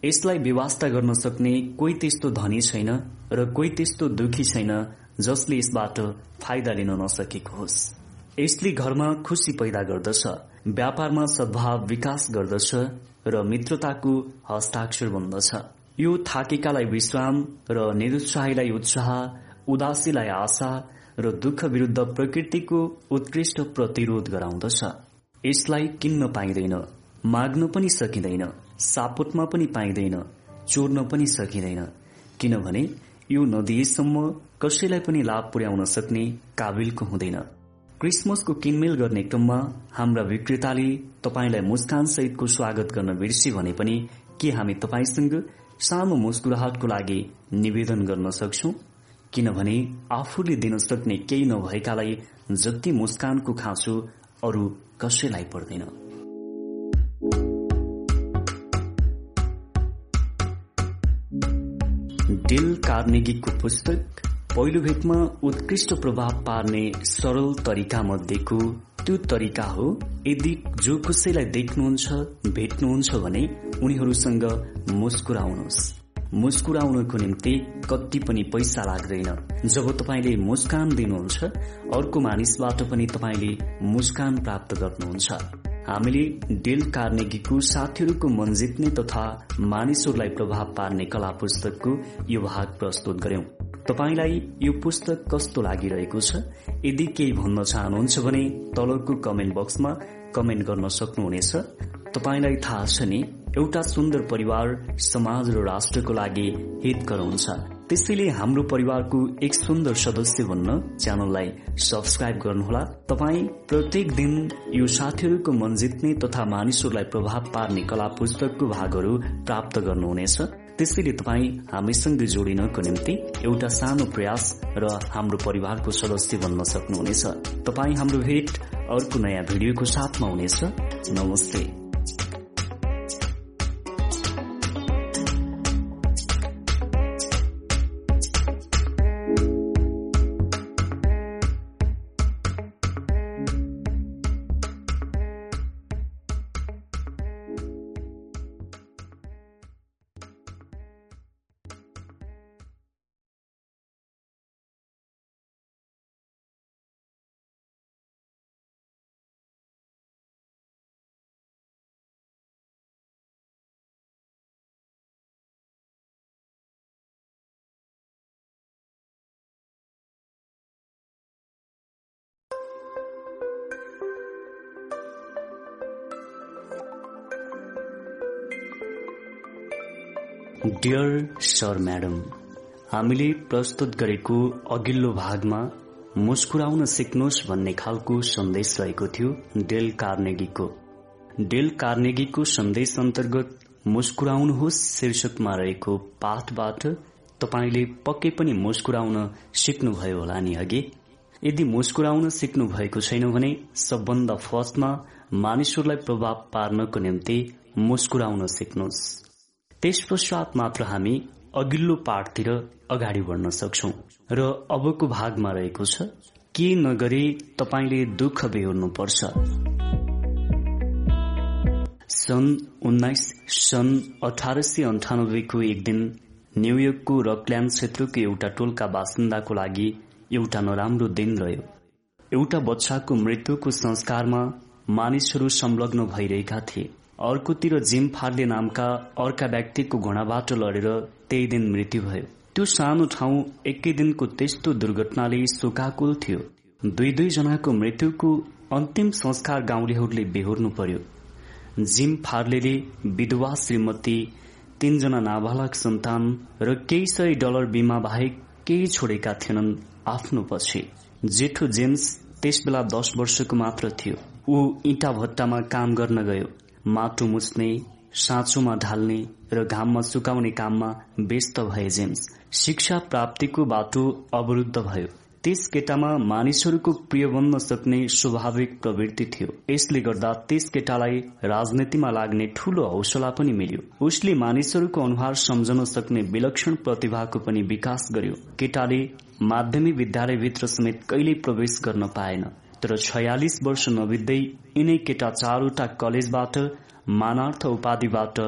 यसलाई व्यवस्था गर्न सक्ने कोही त्यस्तो धनी छैन र कोही त्यस्तो दुखी छैन जसले यसबाट फाइदा लिन नसकेको होस्। यसले घरमा खुशी पैदा गर्दछ। व्यापारमा सद्भाव विकास गर्दछ र मित्रताको हस्ताक्षर बन्दछ। यो थाकेकालाई विश्राम र निरुत्साहीलाई उत्साह उदासीलाई आशा र दुःख विरूद्ध प्रकृतिको उत्कृष्ट प्रतिरोध गराउँदछ। यसलाई किन्न पाइँदैन माग्न पनि सकिँदैन सापुटमा पनि पाइँदैन चोर्न पनि सकिँदैन किनभने यो नदिएसम्म कसैलाई पनि लाभ पुर्याउन सक्ने काबिलको हुँदैन। क्रिसमसको किनमेल गर्ने क्रममा हाम्रा विक्रेताले तपाईँलाई मुस्कान सहितको स्वागत गर्न बिर्से भने पनि के हामी तपाईँसँग सानो मुस्कुराहटको लागि निवेदन गर्न सक्छौ? किनभने आफूले दिन सक्ने केही नभएकालाई जति मुस्कानको खाँचो अरू कसैलाई पर्दैन। डिल कार्नेगीको पुस्तक पहिलो भेटमा उत्कृष्ट प्रभाव पार्ने सरल तरिका मध्येको त्यो तरिका हो यदि जो कसैलाई देख्नुहुन्छ भेट्नुहुन्छ भने उनीहरूसँग मुस्कुराउनुहोस्। मुस्कुराउनको निम्ति कति पनि पैसा लाग्दैन। जब तपाईँले मुस्कान दिनुहुन्छ अर्को मानिसबाट पनि तपाईँले मुस्कान प्राप्त गर्नुहुन्छ। हामीले डेल कार्नेगीको साथीहरूको मन जित्ने तथा मानिसहरूलाई प्रभाव पार्ने कला पुस्तकको यो भाग प्रस्तुत गर्यौं तपाईँलाई यो पुस्तक कस्तो लागिरहेको छ यदि केही भन्न चाहनुहुन्छ भने तलको कमेन्ट बक्समा कमेन्ट गर्न सक्नुहुनेछ। तपाईँलाई थाहा छ नि एउटा सुन्दर परिवार समाज र राष्ट्रको लागि हितकर हुन्छ। त्यसैले हाम्रो परिवारको एक सुन्दर सदस्य बन्न च्यानललाई सब्सक्राइब गर्नुहोला। तपाईँ प्रत्येक दिन यो साथीहरूको मन जित्ने तथा मानिसहरूलाई प्रभाव पार्ने कला पुस्तकको भागहरू प्राप्त गर्नुहुनेछ। त्यसैले तपाईँ हामीसँग जोडिनको निम्ति एउटा सानो प्रयास र हाम्रो परिवारको सदस्य बन्न सक्नुहुनेछ। तपाईँ हाम्रो भेट अर्को नयाँ भिडियोको साथमा हुनेछ। नमस्ते। डियर सर म्याडम हामीले प्रस्तुत गरेको अघिल्लो भागमा मुस्कुराउन सिक्नुहोस् भन्ने खालको सन्देश रहेको थियो डेल कार्नेगीको। डेल कार्नेगीको सन्देश अन्तर्गत मुस्कुराउनुहोस् शीर्षकमा रहेको पाठबाट तपाईँले पक्कै पनि मुस्कुराउन सिक्नुभयो होला नि अघि। यदि मुस्कुराउन सिक्नु भएको छैन भने सबभन्दा फर्स्टमा मानिसहरूलाई प्रभाव पार्नको निम्ति मुस्कुराउन सिक्नुहोस् त्यस पश्चात मात्र हामी अघिल्लो पाठतिर अगाडि बढ्न सक्छौ। र अबको भागमा रहेको छ के नगरी तपाईँले दुःख बेहोर्नुपर्छ? सन् उन्नाइस सन् अठार सय अन्ठानब्बेको एक दिन न्युयोर्कको रकल्यान्ड क्षेत्रको एउटा टोलका बासिन्दाको लागि एउटा नराम्रो दिन रह्यो। एउटा बच्चाको मृत्युको संस्कारमा मानिसहरू संलग्न भइरहेका थिए। अर्कोतिर जिम फार्ले नामका अर्का व्यक्तिको घोडाबाट लडेर त्यही दिन मृत्यु भयो। त्यो सानो ठाउँ एकै दिनको त्यस्तो दुर्घटनाले शोकाकुल थियो। दुई दुईजनाको मृत्युको अन्तिम संस्कार गाउँलेहरूले बेहोर्नु पर्यो। जिम फार्ले विधवा श्रीमती तीनजना नाबालक सन्तान र केही सय डलर बिमा बाहेक केही छोडेका थिएनन् आफ्नो पछि। जेठो जेम्स त्यस बेला दश वर्षको मात्र थियो। ऊ इँटा भट्टामा काम गर्न गयो। माटो मुछ्ने साँचोमा ढाल्ने र घाममा सुकाउने काममा व्यस्त भए जेम्स। शिक्षा प्राप्तिको बाटो अवरुद्ध भयो। त्यस केटामा मानिसहरूको प्रिय बन्न सक्ने स्वाभाविक प्रवृत्ति थियो। यसले गर्दा त्यस केटालाई राजनीतिमा लाग्ने ठूलो हौसला पनि मिल्यो। उसले मानिसहरूको अनुहार सम्झन सक्ने विलक्षण प्रतिभाको पनि विकास गर्यो। केटाले माध्यमिक विद्यालयभित्र समेत कहिल्यै प्रवेश गर्न पाएन। तर छयालिस वर्ष नबित्दै यिनै केटा चारवटा कलेजबाट मानार्थ उपाधिबाट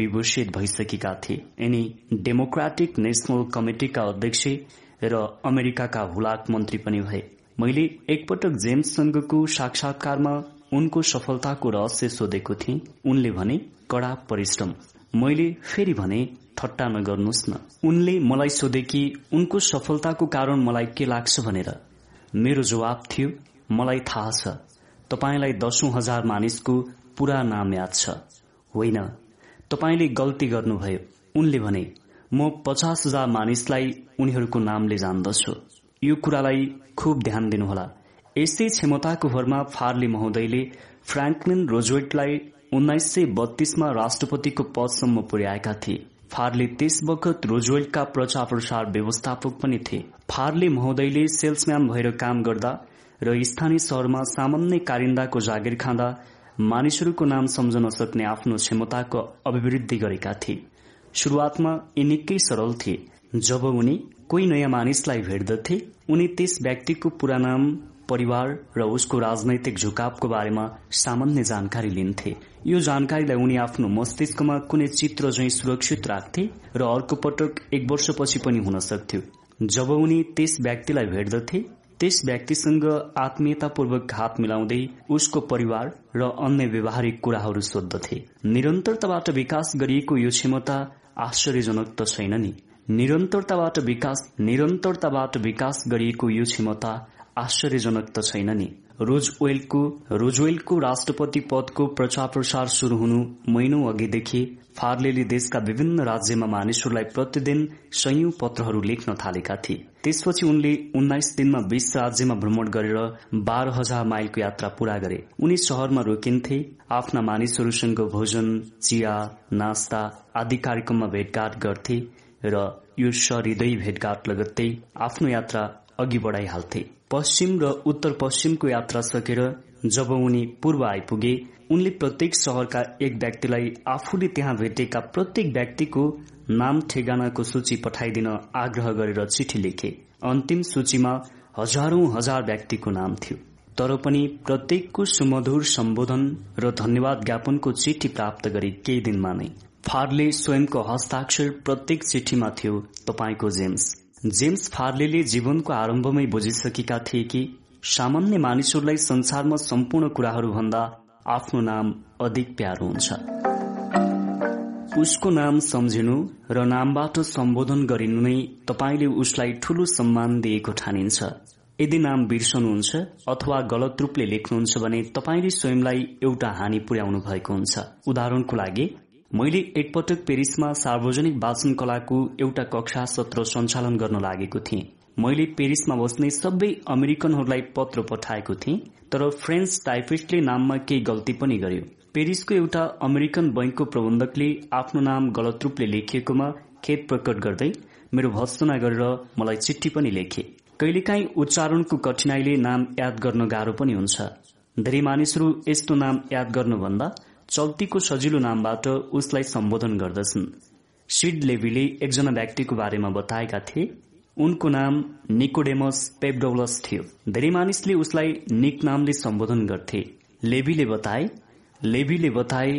विभूषित भइसकेका थिए। यिनी डेमोक्रेटिक नेशनल कमिटिका अध्यक्ष र अमेरिकाका हुलाक मन्त्री पनि भए। मैले एकपटक जेम्ससँगको साक्षात्कारमा उनको सफलताको रहस्य सोधेको थिएँ। उनले भने कड़ा परिश्रम। मैले फेरि भने ठट्टा नगर्नुहोस् न। उनले मलाई सोधे कि उनको सफलताको कारण मलाई के लाग्छ भनेर। मेरो जवाब थियो मलाई थाहा छ। तपाईँलाई दशौं हजार मानिसको पूरा नाम याद छ। होइन। तपाईँले गल्ती गर्नुभयो। उनले भने म पचास हजार मानिसलाई उनीहरूको नामले जान्दछु। यो कुरालाई खुब ध्यान दिनुहोला। यसै क्षमताको भरमा फार्ले महोदयले फ्राङ्कलिन रोजवेटलाई उन्नाइस सय बत्तीसमा राष्ट्रपतिको पदसम्म पुर्याएका थिए। फारले त्यस वखत रोजवेल्टका प्रचार प्रसार व्यवस्थापक पनि थिए। फारले महोदयले सेल्सम्यान भएर काम गर्दा र स्थानीय शहरमा सामान्य कारिन्दाको जागिर खाँदा मानिसहरूको नाम सम्झन सक्ने आफ्नो क्षमताको अभिवृद्धि गरेका थिए। शुरूआतमा यी निकै सरल थिए। जब उनी कोही नयाँ मानिसलाई भेट्दथे उनी त्यस व्यक्तिको पूरा नाम परिवार र उसको राजनैतिक झुकावको बारेमा सामान्य जानकारी लिन्थे। यो जानकारीलाई उनी आफ्नो मस्तिष्कमा कुनै चित्र झै सुरक्षित राख्थे र अर्को पटक एक वर्षपछि पनि हुन सक्थ्यो। जब उनी त्यस व्यक्तिलाई भेट्दथे त्यस व्यक्तिसँग आत्मीयतापूर्वक हात मिलाउँदै उसको परिवार र अन्य व्यवहारिक कुराहरू सोद्धथे। निरन्तरताबाट विकास गरिएको यो क्षमता आश्चर्यजनक त छैन नि। निरन्तरताबाट विकास निरन्तरताबाट विकास गरिएको यो क्षमता आश्चर्यजनक त छैन नि। रोजवेलको रोजवेलको राष्ट्रपति पदको प्रचार प्रसार शुरू हुनु महिनौ अघिदेखि फार्ले देशका विभिन्न राज्यमा मानिसहरूलाई प्रतिदिन संयौं पत्रहरू लेख्न थालेका थिए। त्यसपछि उनले उन्नाइस दिनमा बीस राज्यमा भ्रमण गरेर बाह्र हजार माइलको यात्रा पूरा गरे। उनी शहरमा रोकिन्थे आफ्ना मानिसहरूसँग भोजन चिया नास्ता आदि कार्यक्रममा भेटघाट गर्थे र यो सहृदय भेटघाट लगत्तै आफ्नो यात्रा अघि बढाइहाल्थे। पश्चिम र उत्तर पश्चिमको यात्रा सकेर जब उनी पूर्व आइपुगे उनले प्रत्येक शहरका एक व्यक्तिलाई आफूले त्यहाँ भेटेका प्रत्येक व्यक्तिको नाम ठेगानाको सूची पठाइदिन आग्रह गरेर चिठी लेखे। अन्तिम सूचीमा हजारौं हजार व्यक्तिको नाम थियो। तर पनि प्रत्येकको सुमधुर सम्बोधन र धन्यवाद ज्ञापनको चिठी प्राप्त गरे केही दिनमा नै फारले स्वयंको हस्ताक्षर प्रत्येक चिठीमा थियो तपाईँको जेम्स। जेम्स फार्ले जीवनको आरम्भमै बुझिसकेका थिए कि सामान्य मानिसहरूलाई संसारमा सम्पूर्ण कुराहरू भन्दा आफ्नो नाम अधिक प्यारो हुन्छ। उसको नाम सम्झिनु र नामबाट सम्बोधन गरिनु नै तपाईँले उसलाई ठूलो सम्मान दिएको ठानिन्छ। यदि नाम बिर्सनुहुन्छ अथवा गलत रूपले लेख्नुहुन्छ भने तपाईँले स्वयंलाई एउटा हानि पुर्याउनु भएको हुन्छ। उदाहरणको लागि मैले एकपटक पेरिसमा सार्वजनिक वाचन कलाको एउटा कक्षा सत्र सञ्चालन गर्न लागेको थिएँ। मैले पेरिसमा बस्ने सबै अमेरिकनहरूलाई पत्र पठाएको थिएँ तर फ्रेन्च टाइपिस्टले नाममा केही गल्ती पनि गर्यो। पेरिसको एउटा अमेरिकन बैंकको प्रबन्धकले आफ्नो नाम गलत रूपले लेखिएकोमा खेद प्रकट गर्दै मेरो भत्सना गरेर मलाई चिठी पनि लेखे। कहिलेकाहीँ उच्चारणको कठिनाईले नाम याद गर्न गाह्रो पनि हुन्छ। धेरै मानिसहरू यस्तो नाम याद गर्नुभन्दा चल्तीको सजिलो नामबाट उसलाई सम्बोधन गर्दछन्। सिड लेभीले एकजना व्यक्तिको बारेमा बताएका थिए। उनको नाम निकोडेमस पेप्डोलस थियो। धेरै मानिसले उसलाई निक नामले सम्बोधन गर्थे। लेभीले बताए लेभीले बताए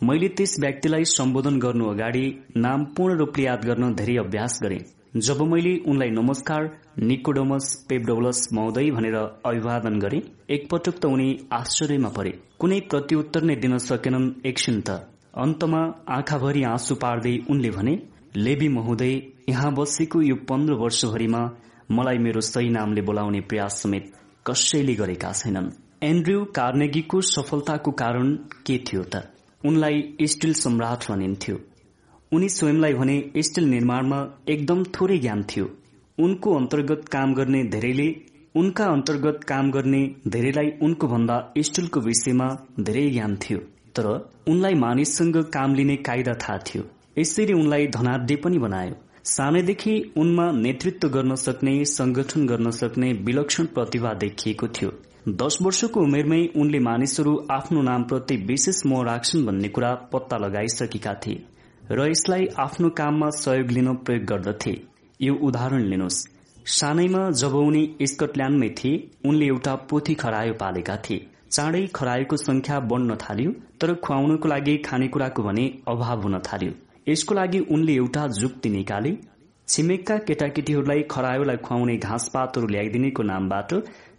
मैले त्यस व्यक्तिलाई सम्बोधन गर्नु अगाडि नाम पूर्ण रूपले याद गर्न धेरै अभ्यास गरे। जब मैले उनलाई नमस्कार निकोडोमस पेप्डोलस महोदय भनेर अभिवादन गरे। एकपटक त उनी आश्चर्यमा परे। कुनै प्रत्युत्तर नै दिन सकेनन् एकछिन त। अन्तमा आँखाभरि आँसु पार्दै उनले भने लेबी महोदय यहाँ बसेको यो पन्ध्र वर्षभरिमा मलाई मेरो सही नामले बोलाउने प्रयास समेत कसैले गरेका छैनन्। एन्ड्रयू कार्नेगीको सफलताको कारण के थियो त? उनलाई स्टिल सम्राट भनिन्थ्यो उनी स्वयंलाई भने स्टिल निर्माणमा एकदम थोरै ज्ञान थियो। उनको अन्तर्गत काम गर्ने धेरैले उनका अन्तर्गत काम गर्ने धेरैलाई उनको भन्दा स्टिलको विषयमा धेरै ज्ञान थियो तर उनलाई मानिससँग काम लिने कायदा थाहा थियो। यसरी उनलाई धनाढ्य पनि बनायो। सानैदेखि उनमा नेतृत्व गर्न सक्ने संगठन गर्न सक्ने विलक्षण प्रतिभा देखिएको थियो। दश वर्षको उमेरमै उनले मानिसहरू आफ्नो नामप्रति विशेष मोह राख्छन् भन्ने कुरा पत्ता लगाइसकेका थिए र यसलाई आफ्नो काममा सहयोग लिन प्रयोग गर्दथे। यो उदाहरण लिनुहोस्। सानैमा जब उनी स्कटल्याण्डमै थिए उनले एउटा पोथी खरायो पालेका थिए। चाँडै खरायोको संख्या बढ्न थाल्यो तर खुवाउनको लागि खानेकुराको भने अभाव हुन थाल्यो। यसको लागि उनले एउटा जुक्ति निकाले छिमेकका केटाकेटीहरूलाई खरायोलाई खुवाउने घाँसपातहरू ल्याइदिनेको नामबाट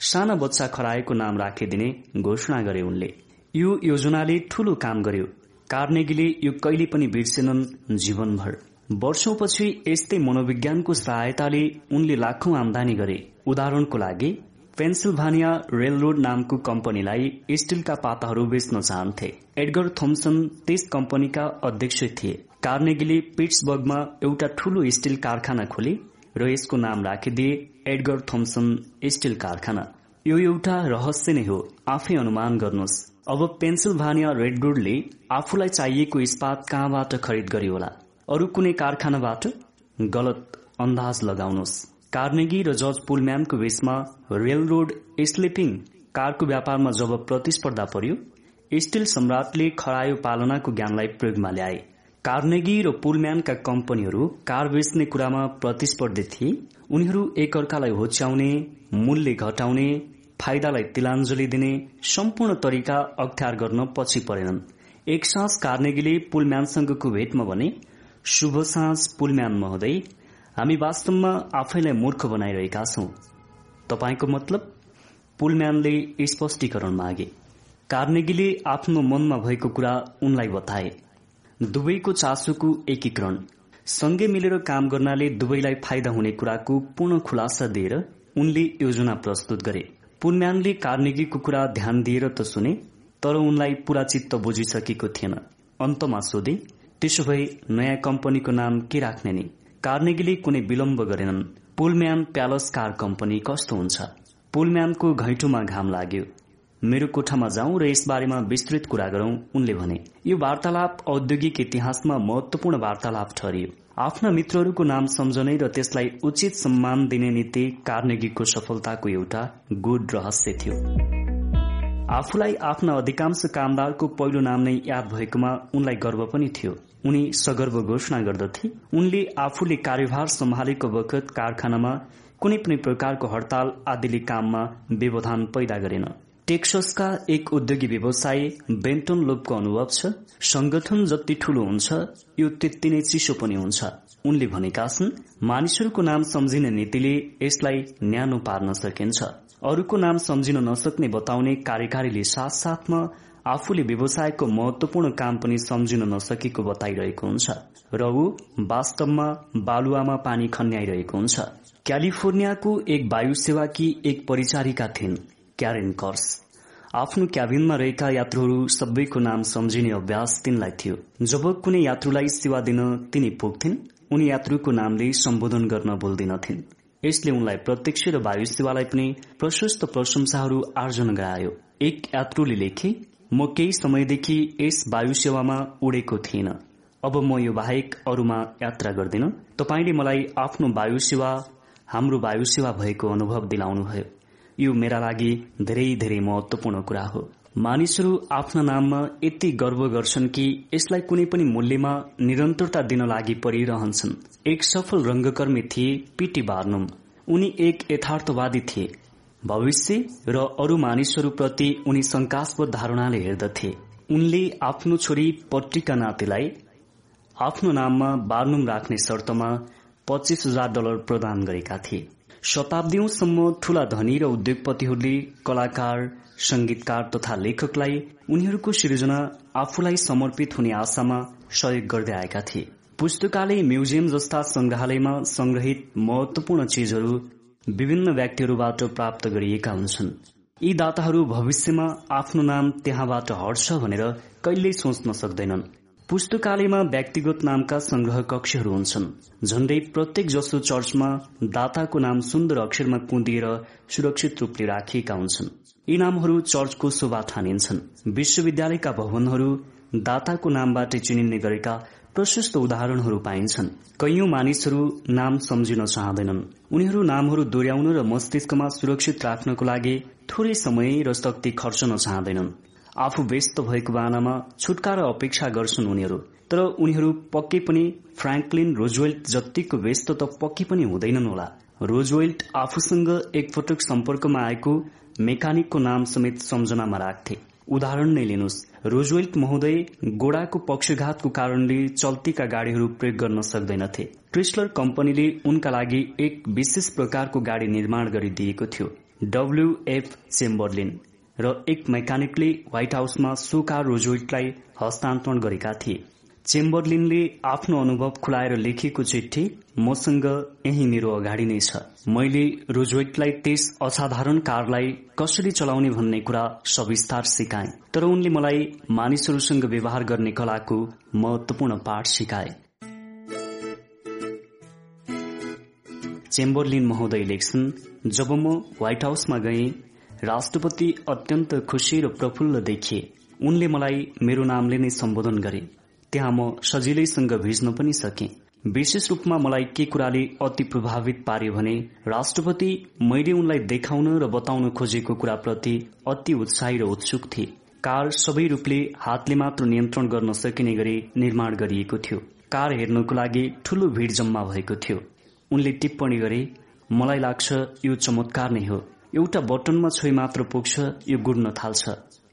साना बच्चा खरायोको नाम राखिदिने घोषणा गरे उनले। यो योजनाले ठूलो काम गर्यो। कार्नेगीले यो कहिले पनि बिर्सेनन् जीवनभर। वर्षौपछि यस्तै मनोविज्ञानको सहायताले उनले लाखौं आमदानी गरे। उदाहरणको लागि पेन्सिल्भानिया रेल रोड नामको कम्पनीलाई स्टीलका पाताहरू बेच्न चाहन्थे। एडगर थोम्सन त्यस कम्पनीका अध्यक्ष थिए। कार्नेगीले पिट्सबर्गमा एउटा ठूलो स्टील कारखाना खोले र यसको नाम राखिदिए एडगर थोम्सन स्टील कारखाना। यो एउटा रहस्य नै हो आफै अनुमान गर्नुहोस्। अब पेन्सिल्भानिया रेडरोडले आफूलाई चाहिएको इस्पात कहाँबाट खरिद गर्यो होला? अरू कुनै कारखानाबाट गलत अन्दाज लगाउनुहोस्। कार्नेगी र जर्ज पुलम्यानको रेल रोड स्लिपिङ कारको व्यापारमा जब प्रतिस्पर्धा पर्यो स्टिल सम्राटले खरायो पालनाको ज्ञानलाई प्रयोगमा ल्याए। कार्नेगी र पुलम्यानका कम्पनीहरू कार बेच्ने कुरामा प्रतिस्पर्धी थिए। उनीहरू एकअर्कालाई होच्याउने मूल्य घटाउने फाइदालाई तिलाञ्जली दिने सम्पूर्ण तरिका अख्तियार गर्न पछि परेनन्। एक सास कार्नेगीले पुलम्यानसँगको भेटमा भने शुभ साँझ पुलम्यान महोदय। हामी वास्तवमा आफैलाई मूर्ख बनाइरहेका छौं। तपाईँको मतलब? पुलम्यानले स्पष्टीकरण मागे। कार्नेगीले आफ्नो मनमा भएको कुरा उनलाई बताए। दुवैको चासोको एकीकरण। सँगै मिलेर काम गर्नाले दुवैलाई फाइदा हुने कुराको पूर्ण खुलासा दिएर उनले योजना प्रस्तुत गरे। पुलम्यानले कार्नेगीको कुरा ध्यान दिएर त सुने तर उनलाई पूरा चित्त बुझिसकेको थिएन। अन्तमा सोधे त्यसो भए नयाँ कम्पनीको नाम के राख्ने नि? कार्नेगीले कुनै विलम्ब गरेनन्। पुलम्यान प्यालस कार कम्पनी कस्तो हुन्छ? पुलम्यानको घैँटोमा घाम लाग्यो। मेरो कोठामा जाउँ र यसबारेमा विस्तृत कुरा गरौं उनले भने। यो वार्तालाप औद्योगिक इतिहासमा महत्वपूर्ण वार्तालाप ठहरियो आफ्ना मित्रहरूको नाम सम्झने र त्यसलाई उचित सम्मान दिने नीति कार्नेगीको सफलताको एउटा गुड रहस्य थियो। आफूलाई आफ्ना अधिकांश कामदारको पहिलो नाम नै याद भएकोमा उनलाई गर्व पनि थियो। उनी सगर्व घोषणा गर्दथे। उनले आफूले कार्यभार सम्हालेको बखत कारखानामा कुनै पनि प्रकारको हड़ताल आदिले काममा व्यवधान पैदा गरेन। टेक्ससका एक उद्योगी व्यवसायी बेन्टन लोपको अनुभव छ संगठन जति ठूलो हुन्छ यो त्यति नै चिसो पनि हुन्छ। उनले भनेका छन् मानिसहरूको नाम सम्झिने नीतिले यसलाई न्यानो पार्न सकिन्छ। अरूको नाम सम्झिन नसक्ने बताउने कार्यकारीले साथ साथमा आफूले व्यवसायको महत्वपूर्ण काम पनि सम्झिन नसकेको बताइरहेको हुन्छ। र ऊ वास्तवमा बालुवामा पानी खन्याइरहेको हुन्छ। क्यालिफोर्नियाको एक वायु सेवाकी एक परिचारिका थिइन् क्यारेन कर्स। आफ्नो क्याबिनमा रहेका यात्रुहरू सबैको नाम सम्झिने अभ्यास तिनलाई थियो। जब कुनै यात्रुलाई सेवा दिन तिनी पुग्थिन् उनी यात्रुको नामले सम्बोधन गर्न बोल्दिनथिन् यसले उनलाई प्रत्यक्ष र वायु सेवालाई पनि प्रशस्त प्रशंसाहरू आर्जन गरायो। एक यात्रुले लेखे म केही समयदेखि यस वायु सेवामा उडेको थिएन अब म यो बाहेक अरूमा यात्रा गर्दिन। तपाईँले मलाई आफ्नो वायु सेवा हाम्रो वायु सेवा भएको अनुभव दिलाउनुभयो। यो मेरा लागि धेरै धेरै महत्वपूर्ण कुरा हो। मानिसहरू आफ्ना नाममा यति गर्व गर्छन् कि यसलाई कुनै पनि मूल्यमा निरन्तरता दिन लागि परिरहन्छन्। एक सफल रंगकर्मी थिए पीटी बार्नुम। उनी एक यथार्थवादी थिए। भविष्य र अरू मानिसहरूप्रति उनी शंकास्पद धारणाले हेर्दथे। उनले आफ्नो छोरी पट्टीका नातिलाई आफ्नो नाममा बार्नुम राख्ने शर्तमा पच्चीस हजार डलर प्रदान गरेका थिए। शताब्दीसम्म ठूला धनी र उद्योगपतिहरूले कलाकार संगीतकार तथा लेखकलाई उनीहरूको सृजना आफूलाई समर्पित हुने आशामा सहयोग गर्दै आएका थिए। पुस्तकालय म्युजियम जस्ता संग्रहालयमा संग्रहित महत्वपूर्ण चिजहरू विभिन्न व्यक्तिहरूबाट प्राप्त गरिएका हुन्छन्। यी दाताहरू भविष्यमा आफ्नो नाम त्यहाँबाट हट्छ भनेर कहिल्यै सोच्न सक्दैनन्। पुस्तकालयमा व्यक्तिगत नामका संग्रह कक्षहरू हुन्छन् झण्डै प्रत्येक जसो चर्चमा दाताको नाम सुन्दर अक्षरमा कुदिएर सुरक्षित रूपले राखिएका हुन्छन्। यी नामहरू चर्चको शोभा ठानिन्छन्। विश्वविद्यालयका भवनहरू दाताको नामबाट चिनिने गरेका प्रशस्त उदाहरणहरू पाइन्छन्। कैयौं मानिसहरू नाम सम्झिन चाहँदैनन्। उनीहरू नामहरू दोहोऱ्याउन र मस्तिष्कमा सुरक्षित राख्नको लागि थोरै समय र शक्ति खर्चन चाहँदैनन्। आफू व्यस्त भएको बाहनामा छुटकारा अपेक्षा गर्छन् उनीहरू। तर उनीहरू पक्कै पनि फ्रेङ्कलिन रोजवेल्ट जतिको व्यस्त त पक्कै पनि हुँदैनन् होला। रोजवेल्ट आफूसँग एकपटक सम्पर्कमा आएको मेकानिकको नाम समेत सम्झनामा राख्थे। उदाहरण नै लिनुहोस्। रोजवेल्ट महोदय गोडाको पक्षघातको कारणले चल्तीका गाड़ीहरू प्रयोग गर्न सक्दैनथे। क्रिस्लर कम्पनीले उनका लागि एक विशेष प्रकारको गाड़ी निर्माण गरिदिएको थियो। डब्ल्यूएफ चेम्बरलिन र एक मेकानिकले व्हाइट हाउसमा सोका रोजवेटलाई हस्तान्तरण गरेका थिए। चेम्बरलिनले आफ्नो अनुभव खुलाएर लेखेको चिठी मसँग यही मेरो अगाडि नै छ। मैले रोजवेटलाई त्यस असाधारण कारलाई कसरी चलाउने भन्ने कुरा सविस्तार सिकाए तर उनले मलाई मानिसहरूसँग व्यवहार गर्ने कलाको महत्वपूर्ण पाठ सिकाए। चेम्बरलिन महोदय लेख्छन् जब म व्हाइट हाउसमा गएँ राष्ट्रपति अत्यन्त खुशी र प्रफुल्ल देखिए। उनले मलाई मेरो नामले नै सम्बोधन गरे। त्यहाँ म सजिलैसँग भिज्न पनि सके। विशेष रूपमा मलाई के कुराले अति प्रभावित पार्यो भने राष्ट्रपति मैले उनलाई देखाउन र बताउन खोजेको कुराप्रति अति उत्साही र उत्सुक थिए। कार सबै रूपले हातले मात्र नियन्त्रण गर्न सकिने गरी निर्माण गरिएको थियो। कार हेर्नको लागि ठूलो भीड़ जम्मा भएको थियो। उनले टिप्पणी गरे मलाई लाग्छ यो चमत्कार नै हो। एउटा बटनमा छोइ मात्र पुग्छ यो गुड्न थाल्छ।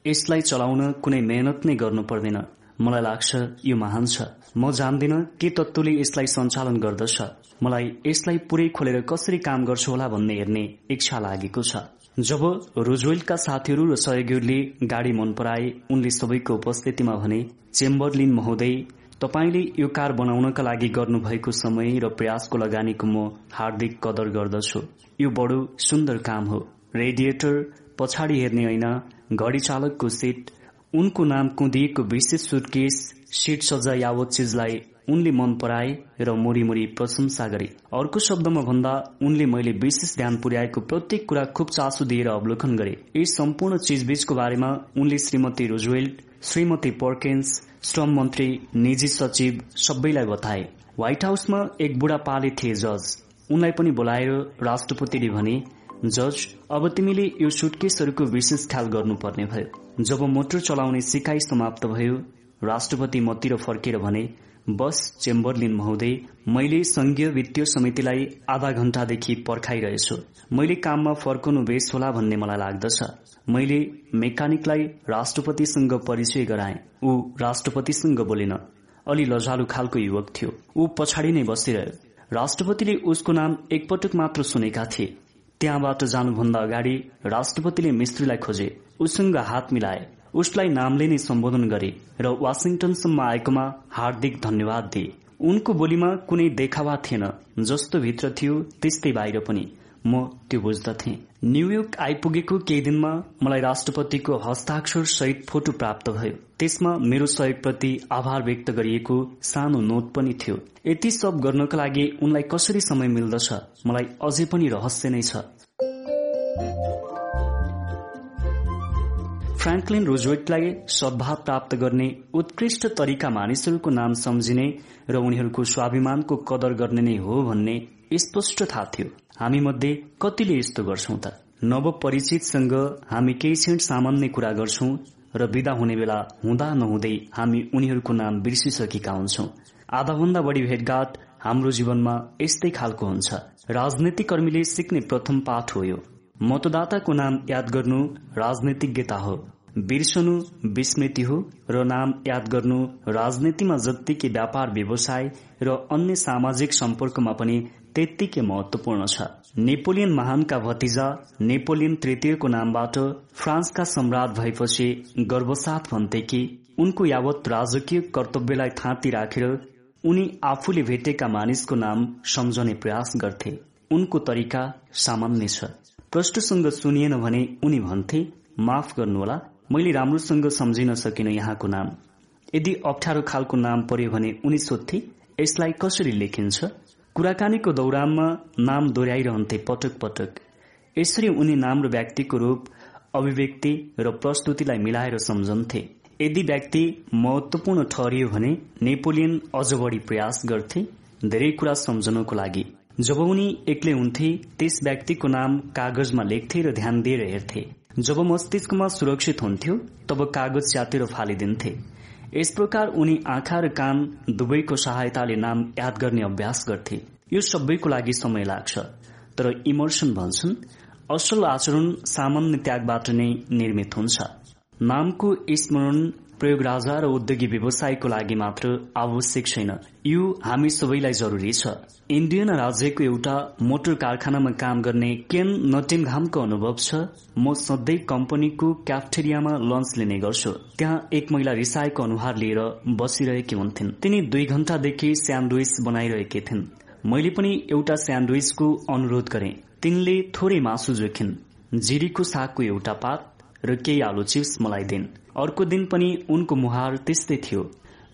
यसलाई चलाउन कुनै मेहनत नै गर्नु पर्दैन। मलाई लाग्छ यो महान छ। म जान्दिन के तत्वले यसलाई सञ्चालन गर्दछ। मलाई यसलाई पुरै खोलेर कसरी काम गर्छ होला भन्ने हेर्ने इच्छा लागेको छ। जब रोजवेलका साथीहरू र सहयोगीहरूले गाडी मन पराए उनले सबैको उपस्थितिमा भने चेम्बरलिन महोदय तपाईँले यो कार बनाउनका लागि गर्नुभएको समय र प्रयासको लगानीको म हार्दिक कदर गर्दछु। यो बडो सुन्दर काम हो। रेडिएटर पछाडि हेर्ने ऐना घडी चालकको सिट उनको नाम कुदिएको विशेष सुटकेस सिट सजा यावत चिजलाई उनले मन पराए र मोरी प्रशंसा गरे। अर्को शब्दमा भन्दा उनले मैले विशेष ध्यान पुर्याएको प्रत्येक कुरा खुब चासो दिएर अवलोकन गरे। यस सम्पूर्ण चिजबीचको बारेमा उनले श्रीमती रोजवेल्ट श्रीमती पर्केन्स श्रम मन्त्री निजी सचिव सबैलाई बताए। व्हाइट हाउसमा एक बुढा पाले थिए जज। उनलाई पनि बोलाएर राष्ट्रपतिले भने जज अब तिमीले यो सुटकेसहरूको विशेष ख्याल गर्नुपर्ने भयो। जब मोटर चलाउने सिकाइ समाप्त भयो राष्ट्रपति मतिर फर्केर भने बस चेम्बरलिन महोदय मैले संघीय वित्तीय समितिलाई आधा घण्टादेखि पर्खाइरहेछु। मैले काममा फर्कनु बेस होला भन्ने मलाई लाग्दछ। मैले मेकानिकलाई राष्ट्रपतिसँग परिचय गराए। ऊ राष्ट्रपतिसँग बोलेन। अलि लजालु खालको युवक थियो। ऊ पछाडि नै बसिरह्यो। राष्ट्रपतिले उसको नाम एकपटक मात्र सुनेका थिए। त्यहाँबाट जानुभन्दा अगाडि राष्ट्रपतिले मिस्त्रीलाई खोजे उसँग हात मिलाए उसलाई नामले नै सम्बोधन गरे र वासिङटनसम्म आएकोमा हार्दिक धन्यवाद दिए। उनको बोलीमा कुनै देखावा थिएन जस्तो भित्र थियो त्यस्तै बाहिर पनि। म त्यो बुझ्दथे न्यूयोर्क आइपुगेको केही दिनमा मलाई राष्ट्रपतिको हस्ताक्षर सहित फोटो प्राप्त भयो। त्यसमा मेरो सहयोगप्रति आभार व्यक्त गरिएको सानो नोट पनि थियो। यति सब गर्नका लागि उनलाई कसरी समय मिल्दछ? मलाई अझै पनि रहस्य नै छ। फ्रेङ्कलिन रोजवेटलाई सद्भाव प्राप्त गर्ने उत्कृष्ट तरिका मानिसहरूको नाम सम्झिने र उनीहरूको स्वाभिमानको कदर गर्ने नै हो भन्ने स्पष्ट थाहा थियो। हामी मध्ये कतिले यस्तो गर्छौं त? नवपरिचितसँग हामी केही क्षण सामान्य कुरा गर्छौं र विदा हुने बेला हुँदा नहुँदै हामी उनीहरूको नाम बिर्सिसकेका हुन्छौं। आधाभन्दा बढ़ी भेटघाट हाम्रो जीवनमा यस्तै खालको हुन्छ। राजनीतिक कर्मीले सिक्ने प्रथम पाठ हो यो। मतदाताको नाम याद गर्नु राजनीतिज्ञता हो। बिर्सनु विस्मृति हो र नाम याद गर्नु राजनीतिमा जत्तिकै व्यापार व्यवसाय र अन्य सामाजिक सम्पर्कमा पनि त्यत्तिकै महत्वपूर्ण छ। नेपोलियन महानका भतिजा नेपोलियन तृतीयको नामबाट फ्रान्सका सम्राट भएपछि गर्वसाथ भन्थे कि उनको यावत राजकीय कर्तव्यलाई थाँती राखेर उनी आफूले भेटेका मानिसको नाम सम्झने प्रयास गर्थे। उनको तरिका सामान्य छ। प्रष्टसँग सुनिएन भने उनी भन्थे माफ गर्नुहोला मैले राम्रोसँग सम्झिन सकिन यहाँको नाम। यदि अप्ठ्यारो खालको नाम पर्यो भने उनी सोध्थे यसलाई कसरी लेखिन्छ? कुराकानीको दौरानमा नाम दोहोऱ्याइरहन्थे पटक पटक। यसरी उनी नाम र व्यक्तिको रूप अभिव्यक्ति र प्रस्तुतिलाई मिलाएर सम्झन्थे। यदि व्यक्ति महत्वपूर्ण ठहरियो भने नेपोलियन अझ बढी प्रयास गर्थे धेरै कुरा सम्झनको लागि। जब उनी एक्लै हुन्थे त्यस व्यक्तिको नाम कागजमा लेख्थे र ध्यान दिएर हेर्थे। जब मस्तिष्कमा सुरक्षित हुन्थ्यो तब कागज च्यातेर फालिदिन्थे। यस प्रकार उनी आँखा र कान दुवैको सहायताले नाम याद गर्ने अभ्यास गर्थे। यो सबैको लागि समय लाग्छ। तर इमर्सन भन्छन् असल आचरण सामान्य त्यागबाट नै निर्मित हुन्छ। नामको स्मरण प्रयोग राजा र उद्योगी व्यवसायको लागि मात्र आवश्यक छैन। यो हामी सबैलाई जरुरी छ। इन्डियन राज्यको एउटा मोटर कारखानामा काम गर्ने केन नटिङघामको अनुभव छ। म सधैँ कम्पनीको क्याफ्टेरियामा लन्च लिने गर्छु। त्यहाँ एक महिला रिसाएको अनुहार लिएर बसिरहेकी हुन्थिन्। तिनी दुई घण्टादेखि स्यान्डविच बनाइरहेकी थिइन्। मैले पनि एउटा स्यान्डविचको अनुरोध गरे। तिनले थोरै मासु जोखिन्। जिरीको सागको एउटा पात र केही आलु चिप्स मलाई दिन्। अर्को दिन पनि उनको मुहार त्यस्तै थियो।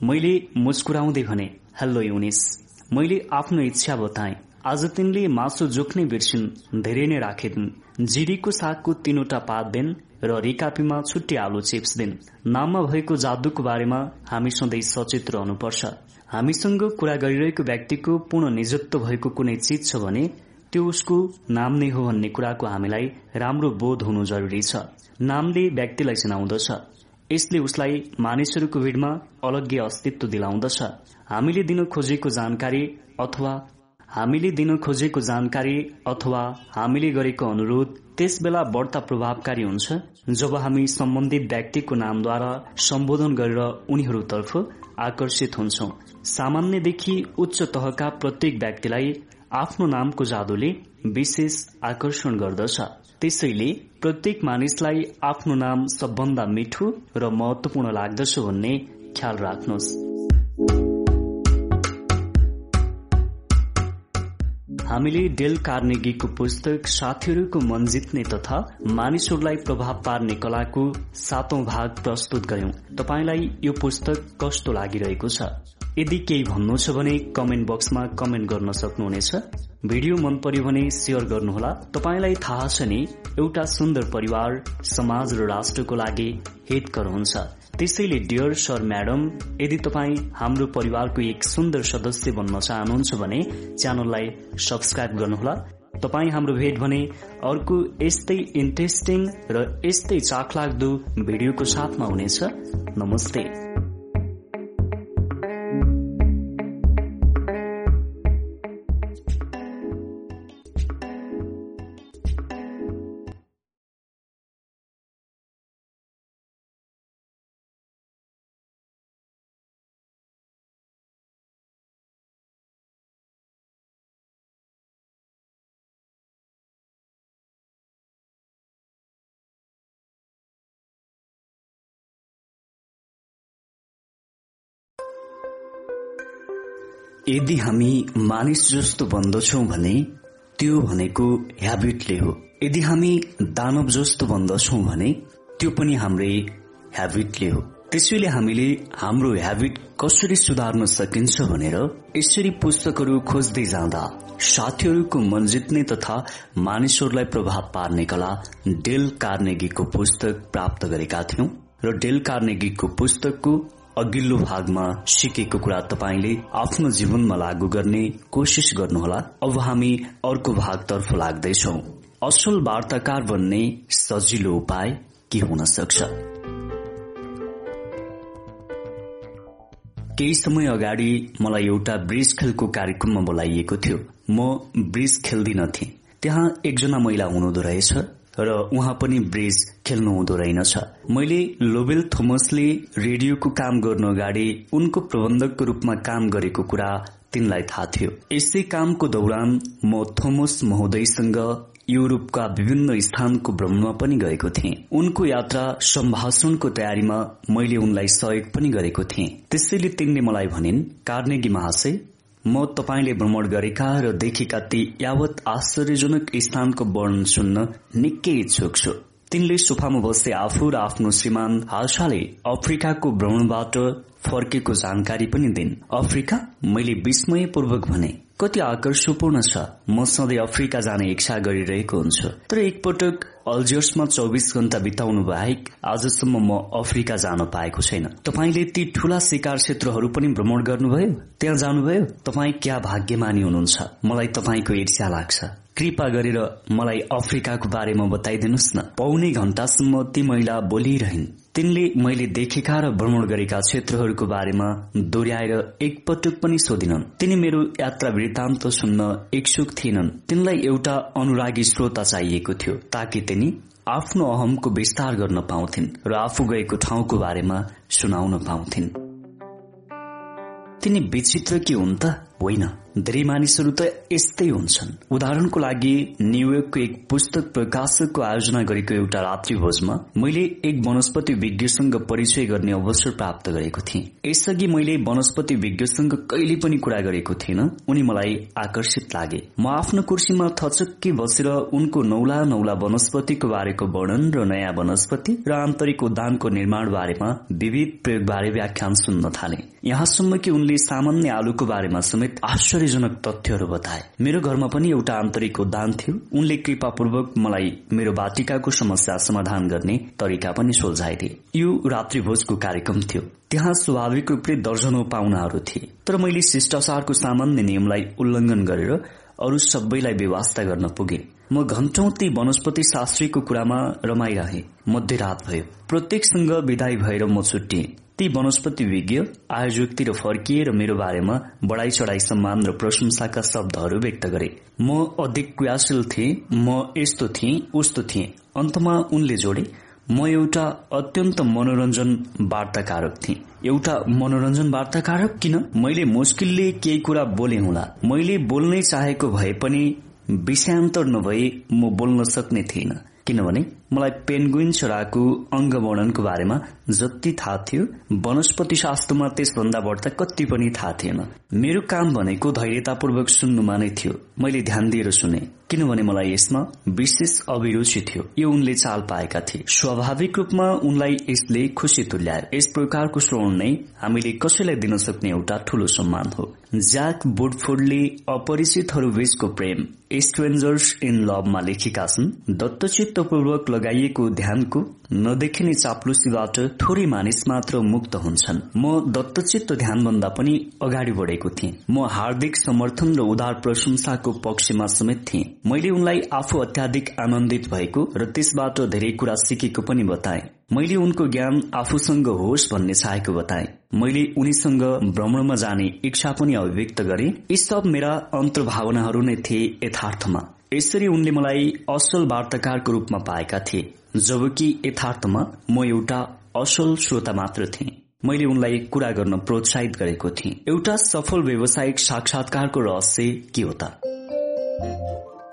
मैले मुस्कुराउँदै भने हेलो युनिस मैले आफ्नो इच्छा बताए। आज तिनले मासु जोख्ने बिर्सिन् धेरै नै राखेदिन् जिरीको सागको तीनवटा पात दिन् र रिकापीमा छुट्टी आलु चिप्स दिन्। नाममा भएको जादुको बारेमा हामी सधैँ सचेत रहनुपर्छ। हामीसँग कुरा गरिरहेको व्यक्तिको पूर्ण निजत्व भएको कुनै चिज छ भने त्यो उसको नाम नै हो भन्ने कुराको हामीलाई राम्रो बोध हुनु जरुरी छ। नामले व्यक्तिलाई चिनाउँदछ। यसले उसलाई मानिसहरूको भिडमा अलग्गै अस्तित्व दिलाउँदछ। हामीले दिन खोजेको जानकारी अथवा हामीले दिन खोजेको जानकारी अथवा हामीले गरेको अनुरोध त्यस बेला बढ्ता प्रभावकारी हुन्छ जब हामी सम्बन्धित व्यक्तिको नामद्वारा सम्बोधन गरेर उनीहरूतर्फ आकर्षित हुन्छौ। सामान्यदेखि उच्च तहका प्रत्येक व्यक्तिलाई आफ्नो नामको जादुले विशेष आकर्षण गर्दछ। त्यसैले प्रत्येक मानिसलाई आफ्नो नाम सबभन्दा मिठो र महत्वपूर्ण लाग्दछ भन्ने ख्याल राख्नुहोस्। हामीले डेल कार्नेगीको पुस्तक साथीहरूको मन जित्ने तथा मानिसहरूलाई प्रभाव पार्ने कलाको सातौं भाग प्रस्तुत गर्यौं तपाईँलाई यो पुस्तक कस्तो लागिरहेको छ? यदि केही भन्नु छ भने कमेन्ट बक्समा कमेन्ट गर्न सक्नुहुनेछ। भिडियो मन पर्यो भने सेयर गर्नुहोला। तपाईँलाई थाहा छ नि एउटा सुन्दर परिवार समाज र राष्ट्रको लागि हितकर हुन्छ। त्यसैले डियर सर म्याडम यदि तपाईँ हाम्रो परिवारको एक सुन्दर सदस्य बन्न चाहनुहुन्छ भने च्यानललाई सब्सक्राइब गर्नुहोला। तपाईँ हाम्रो भेट भने अर्को यस्तै इन्ट्रेस्टिङ र यस्तै चाखलाग्दो भिडियोको साथमा हुनेछ। नमस्ते। यदि हामी मानिस जस्तो बन्दछौ भने त्यो भनेको ह्याबिटले हो। यदि हामी दानव जस्तो बन्दछौ भने त्यो पनि हाम्रै ह्याबिटले हो। त्यसैले हामीले हाम्रो ह्याबिट कसरी सुधार्न सकिन्छ भनेर यसरी पुस्तकहरू खोज्दै जाँदा साथीहरूको मन जित्ने तथा मानिसहरूलाई प्रभाव पार्ने कला डेल कार्नेगीको पुस्तक प्राप्त गरेका थियौं। र डेल कार्नेगीको पुस्तकको अघिल्लो भागमा सिकेको कुरा तपाईँले आफ्नो जीवनमा लागू गर्ने कोसिस गर्नुहोला। अब हामी अर्को भागतर्फ लाग्दैछौ। असल वार्ताकार बन्ने सजिलो उपाय के हुन सक्छ? केही समय अगाडि मलाई एउटा ब्रिज खेलको कार्यक्रममा बोलाइएको थियो। म ब्रिज खेल्दिनथे त्यहाँ एकजना महिला हुनुहुँदो रहेछ। र उहाँ पनि ब्रिज खेल्नु हुँदो रहेनछ। मैले लोबेल थोमसले रेडियोको काम गर्नु अगाडि उनको प्रबन्धकको रूपमा काम गरेको कुरा तिनलाई थाहा थियो। यसै कामको दौरान म थोमस महोदयसँग युरोपका विभिन्न स्थानको भ्रमणमा पनि गएको थिएँ। उनको यात्रा सम्भाषणको तयारीमा मैले उनलाई सहयोग पनि गरेको थिएँ। त्यसैले तिनले मलाई भनिन् कार्नेगी महाशय म तपाईँले भ्रमण गरेका र देखेका ती यावत आश्चर्यजनक स्थानको वर्णन सुन्न निकै इच्छुक छु। तिनले सोफामा बस्दै आफू र आफ्नो श्रीमान हालसाले अफ्रिकाको भ्रमणबाट फर्केको जानकारी पनि दिन्। अफ्रिका मैले विस्मयपूर्वक भने कति आकर्षपूर्ण छ? म सधैँ अफ्रिका जाने इच्छा गरिरहेको हुन्छु। तर एकपटक अल्जियर्समा चौबिस घण्टा बिताउनु बाहेक आजसम्म म अफ्रिका जान पाएको छैन। तपाईँले ती ठूला शिकार क्षेत्रहरू पनि भ्रमण गर्नुभयो? त्यहाँ जानुभयो? तपाईँ क्या भाग्यमानी हुनुहुन्छ? मलाई तपाईँको ईर्ष्या लाग्छ। कृपा गरेर मलाई अफ्रिकाको बारेमा बताइदिनुहोस् न। पौने घण्टासम्म ती महिला बोलिरहन्। तिनले मैले देखेका र भ्रमण गरेका क्षेत्रहरूको बारेमा दोहोऱ्याएर एकपटक पनि सोधिनन्। तिनी मेरो यात्रा वृत्तान्त सुन्न इच्छुक थिएनन्। तिनलाई एउटा अनुरागी श्रोता चाहिएको थियो ताकि तिनी आफ्नो अहमको विस्तार गर्न पाउँथिन् र आफू गएको ठाउँको बारेमा सुनाउन पाउँथिन्। तिनी विचित्र के हुन् त? होइन। धेरै मानिसहरू त यस्तै हुन्छन्। उदाहरणको लागि न्युयोर्कको एक पुस्तक प्रकाशकको आयोजना गरेको एउटा रात्रि भोजमा मैले एक वनस्पति विज्ञसँग परिचय गर्ने अवसर प्राप्त गरेको थिएँ। यसअघि मैले वनस्पति विज्ञसँग कहिले पनि कुरा गरेको थिएन। उनी मलाई आकर्षित लागे। म आफ्नो कुर्सीमा थचक्की बसेर उनको नौला नौला वनस्पतिको बारेको वर्णन र नयाँ वनस्पति र आन्तरिक उद्यानको निर्माण बारेमा विविध प्रयोग बारे व्याख्यान सुन्न थाले। यहाँसम्म कि उनले सामान्य आलुको बारेमा समेत आश्चर्यजनक तथ्यहरू बताए। मेरो घरमा पनि एउटा आन्तरिक उद्यान थियो। उनले कृपापूर्वक मलाई मेरो बाटिकाको समस्या समाधान गर्ने तरिका पनि सोझाइदिए यो रात्रि भोजको कार्यक्रम थियो। त्यहाँ स्वाभाविक रूपले दर्जनौ पाहुनाहरू थिए। तर मैले शिष्टाचारको सामान्य नियमलाई उल्लंघन गरेर अरू सबैलाई व्यवस्था गर्न पुगे। म घण्टौं ती वनस्पति शास्त्रीको कुरामा रमाइरहे। मध्यरात भयो। प्रत्येकसँग विदाई भएर म छुट्टिएँ। ती वनस्पति विज्ञ आयोजकतिर फर्किए र मेरो बारेमा बढाई चढाई सम्मान र प्रशंसाका शब्दहरू व्यक्त गरे। म अधिक क्रियाशील थिएँ म यस्तो थिएँ उस्तो थिएँ। अन्तमा उनले जोडे म एउटा अत्यन्त मनोरञ्जन वार्ताकारक थिएँ। एउटा मनोरञ्जन वार्ताकारक? किन? मैले मुस्किलले केही कुरा बोले हुँला। मैले बोल्नै चाहेको भए पनि विषयान्तर नभए म बोल्न सक्ने थिइनँ किनभने मलाई पेन्गुइन चराको अङ्ग वर्णनको बारेमा जति थाहा थियो वनस्पति शास्त्रमा त्यसभन्दा बढ्दा कति पनि थाहा थिएन। मेरो काम भनेको धैर्यतापूर्वक सुन्नुमा नै थियो। मैले ध्यान दिएर सुने किनभने मलाई यसमा विशेष अभिरुचि थियो। यो उनले चाल पाएका थिए। स्वाभाविक रूपमा उनलाई यसले खुशी तुल्यायो। यस प्रकारको श्रवण नै हामीले कसैलाई दिन सक्ने एउटा ठूलो सम्मान हो। ज्याक बुडफोर्डले अपरिचितहरू बीचको प्रेम स्ट्रेन्जर्स इन लभमा लेखेका छन् दत्तचित्तपूर्वक लगाइएको ध्यानको नदेखिने चाप्लुसीबाट थोरै मानिस मात्र मुक्त हुन्छन्। म दत्तचित्त ध्यानभन्दा पनि अगाडि बढेको थिएँ। म हार्दिक समर्थन र उदार प्रशंसाको पक्षमा समेत थिएँ। मैले उनलाई आफू अत्याधिक आनन्दित भएको र त्यसबाट धेरै कुरा सिकेको पनि बताए। मैले उनको ज्ञान आफूसँग होस् भन्ने चाहेको बताए। मैले उनीसँग भ्रमणमा जाने इच्छा पनि अभिव्यक्त गरे। यी सब मेरा अन्तर्भावनाहरू नै थिए यथार्थमा। यसरी उनले मलाई असल वार्ताकारको रूपमा पाएका थिए जबकि यथार्थमा म एउटा असल श्रोता मात्र थिएँ। मैले उनलाई कुरा गर्न प्रोत्साहित गरेको थिएँ। एउटा सफल व्यावसायिक साक्षात्कारको रहस्य के हो त?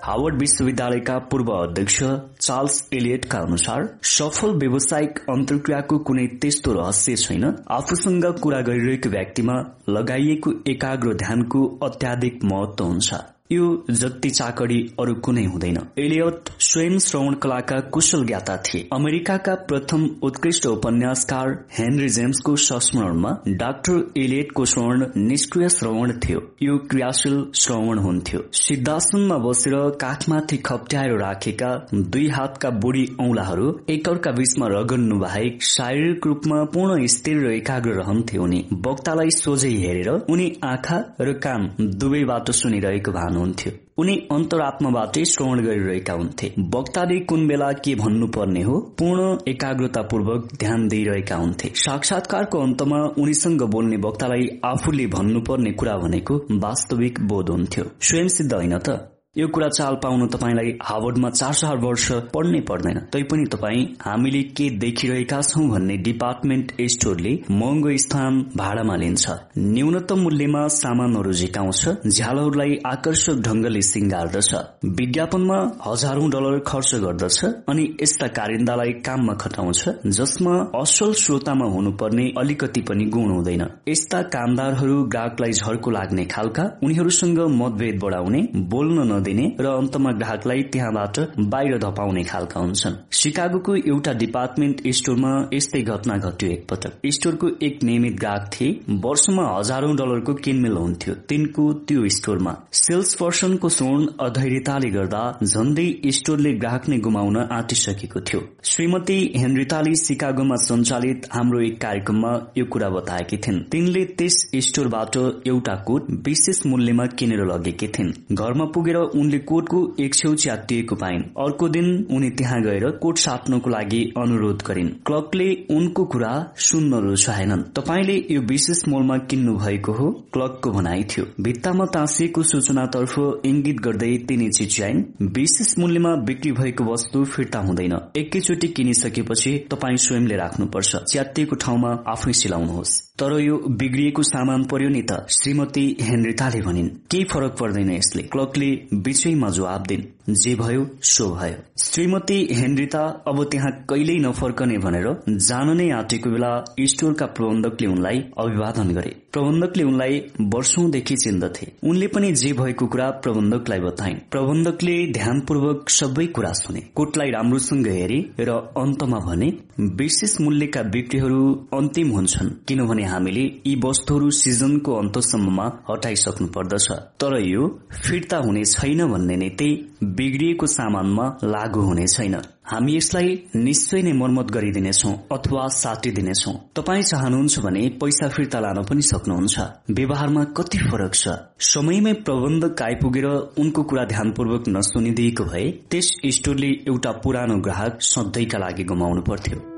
हावर्ड विश्वविद्यालयका पूर्व अध्यक्ष चार्ल्स एलियटका अनुसार सफल व्यावसायिक अन्तर्क्रियाको कुनै त्यस्तो रहस्य छैन। आफूसँग कुरा गरिरहेको व्यक्तिमा लगाइएको एकाग्र ध्यानको अत्याधिक महत्व हुन्छ। यो जति चाकडी अरू कुनै हुँदैन। एलियट स्वयं श्रवण कलाका कुशल ज्ञाता थिए। अमेरिकाका प्रथम उत्कृष्ट उपन्यासकार हेनरी जेम्सको संस्मरणमा डाक्टर एलियटको श्रवण निष्क्रिय श्रवण थियो। यो क्रियाशील श्रवण हुन्थ्यो। सिद्धासनमा बसेर काखमाथि खप्ट्याएर राखेका दुई हातका बुढी औंलाहरू एकअर्का बीचमा रगन्नु बाहेक शारीरिक रूपमा पूर्ण स्थिर र एकाग्र रहन्थे उनी। वक्तालाई सोझै हेरेर उनी आँखा र कान दुवैबाट सुनिरहेको भानुहुन्थ्यो उनी अन्तरात्माबाटै श्रवण गरिरहेका हुन्थे। वक्ताले कुन बेला के भन्नुपर्ने हो पूर्ण एकाग्रतापूर्वक ध्यान दिइरहेका हुन्थे। साक्षात्कारको अन्तमा उनीसँग बोल्ने वक्तालाई आफूले भन्नुपर्ने कुरा भनेको वास्तविक बोध हुन्थ्यो। स्वयंसिद्ध होइन त? यो कुरा चाल पाउन तपाईँलाई हावर्डमा चार चार वर्ष पढ्नै पर्दैन। तैपनि तपाईँ हामीले के देखिरहेका छौं भन्ने डिपार्टमेन्ट स्टोरले महँगो स्थान भाडामा लिन्छ। न्यूनतम मूल्यमा सामानहरू झिकाउँछ झ्यालहरूलाई आकर्षक ढंगले सिंगार्दछ विज्ञापनमा हजारौं डलर खर्च गर्दछ अनि यस्ता कारिन्दालाई काममा खटाउँछ जसमा असल श्रोतामा हुनुपर्ने अलिकति पनि गुण हुँदैन। यस्ता कामदारहरू ग्राहकलाई झर्को लाग्ने खालका उनीहरूसँग मतभेद बढाउने बोल्न दिने र अन्तमा ग्राहकलाई त्यहाँबाट बाहिर धपाउने खालका हुन्छन्। सिकागोको एउटा डिपार्टमेन्ट स्टोरमा यस्तै घटना घट्यो एकपटक। स्टोरको एक नियमित ग्राहक थिए। वर्षमा हजारौं डलरको किनमेल हुन्थ्यो। तिनको त्यो स्टोरमा सेल्स पर्सनको स्वर्ण अधैर्यताले गर्दा झण्डै स्टोरले ग्राहक नै गुमाउन आँटिसकेको थियो। श्रीमती हेनरिताले सिकागोमा सञ्चालित हाम्रो एक कार्यक्रममा यो कुरा बताएकी थिइन्। तिनले त्यस स्टोरबाट एउटा कोट विशेष मूल्यमा किनेर लगेकी थिइन्। घरमा पुगेर उनले कोटको एक छेउ च्यातिएको पाइन्। अर्को दिन उनी त्यहाँ गएर कोट साट्नको लागि अनुरोध गरिन्। क्लर्कले उनको कुरा सुन्न रुचाएनन् तपाईँले यो विशेष मोलमा किन्नु भएको हो? क्लर्कको भनाइ थियो। भित्तामा ताँसिएको सूचनातर्फ इंगित गर्दै तिनी चिच्याइन् विशेष मूल्यमा बिक्री भएको वस्तु फिर्ता हुँदैन। एकैचोटि किनिसकेपछि तपाईँ स्वयंले राख्नुपर्छ। च्यातिएको ठाउँमा आफै सिलाउनुहोस्। तर यो बिग्रिएको सामान पर्यो नि त श्रीमती हेनरिताले भनिन्। केही फरक पर्दैन यसले। क्लर्कले बिचैमा जवाब दिन्। जे भयो सो भयो। श्रीमती हेनरिता अब त्यहाँ कहिल्यै नफर्कने भनेर जान नै आँटेको बेला स्टोरका प्रबन्धकले उनलाई अभिवादन गरे। प्रबन्धकले उनलाई वर्षौंदेखि चिन्दथे। उनले पनि जे भएको कुरा प्रबन्धकलाई बताइन्। प्रबन्धकले ध्यानपूर्वक सबै कुरा सुने। कोटलाई राम्रोसँग हेरे र अन्तमा भने विशेष मूल्यका बिक्रीहरू अन्तिम हुन्छन् किनभने हामीले यी वस्तुहरू सिजनको अन्तसम्ममा हटाइसक्नु पर्दछ। तर यो फिर्ता हुने छैन भन्ने नै त्यही बिग्रिएको सामानमा लागू हुने छैन। हामी यसलाई निश्चय नै मर्मत गरिदिनेछौ अथवा साटिदिनेछौ। तपाईँ चाहनुहुन्छ भने पैसा फिर्ता लान पनि सक्नुहुन्छ। व्यवहारमा कति फरक छ? समयमै प्रबन्धक आइपुगेर उनको कुरा ध्यानपूर्वक नसुनिदिएको भए त्यस स्टोरले एउटा पुरानो ग्राहक सधैँका लागि गुमाउनु पर्थ्यो।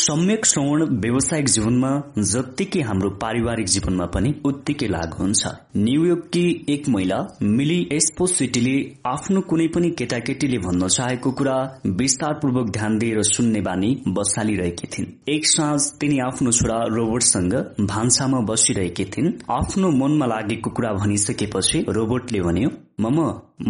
सम्यक श्रवण व्यावसायिक जीवनमा जत्तिकै हाम्रो पारिवारिक जीवनमा पनि उत्तिकै लागू हुन्छ। न्यूयोर्ककी एक महिला मिली एस्पोसिटीले आफ्नो कुनै पनि केटाकेटीले भन्न चाहेको कुरा विस्तारपूर्वक ध्यान दिएर सुन्ने बानी बसालिरहेकी थिइन्। एक साँझ तिनी आफ्नो छोरा रोबोटसँग भान्सामा बसिरहेकी थिइन्। आफ्नो मनमा लागेको कुरा भनिसकेपछि रोबोटले भन्यो मम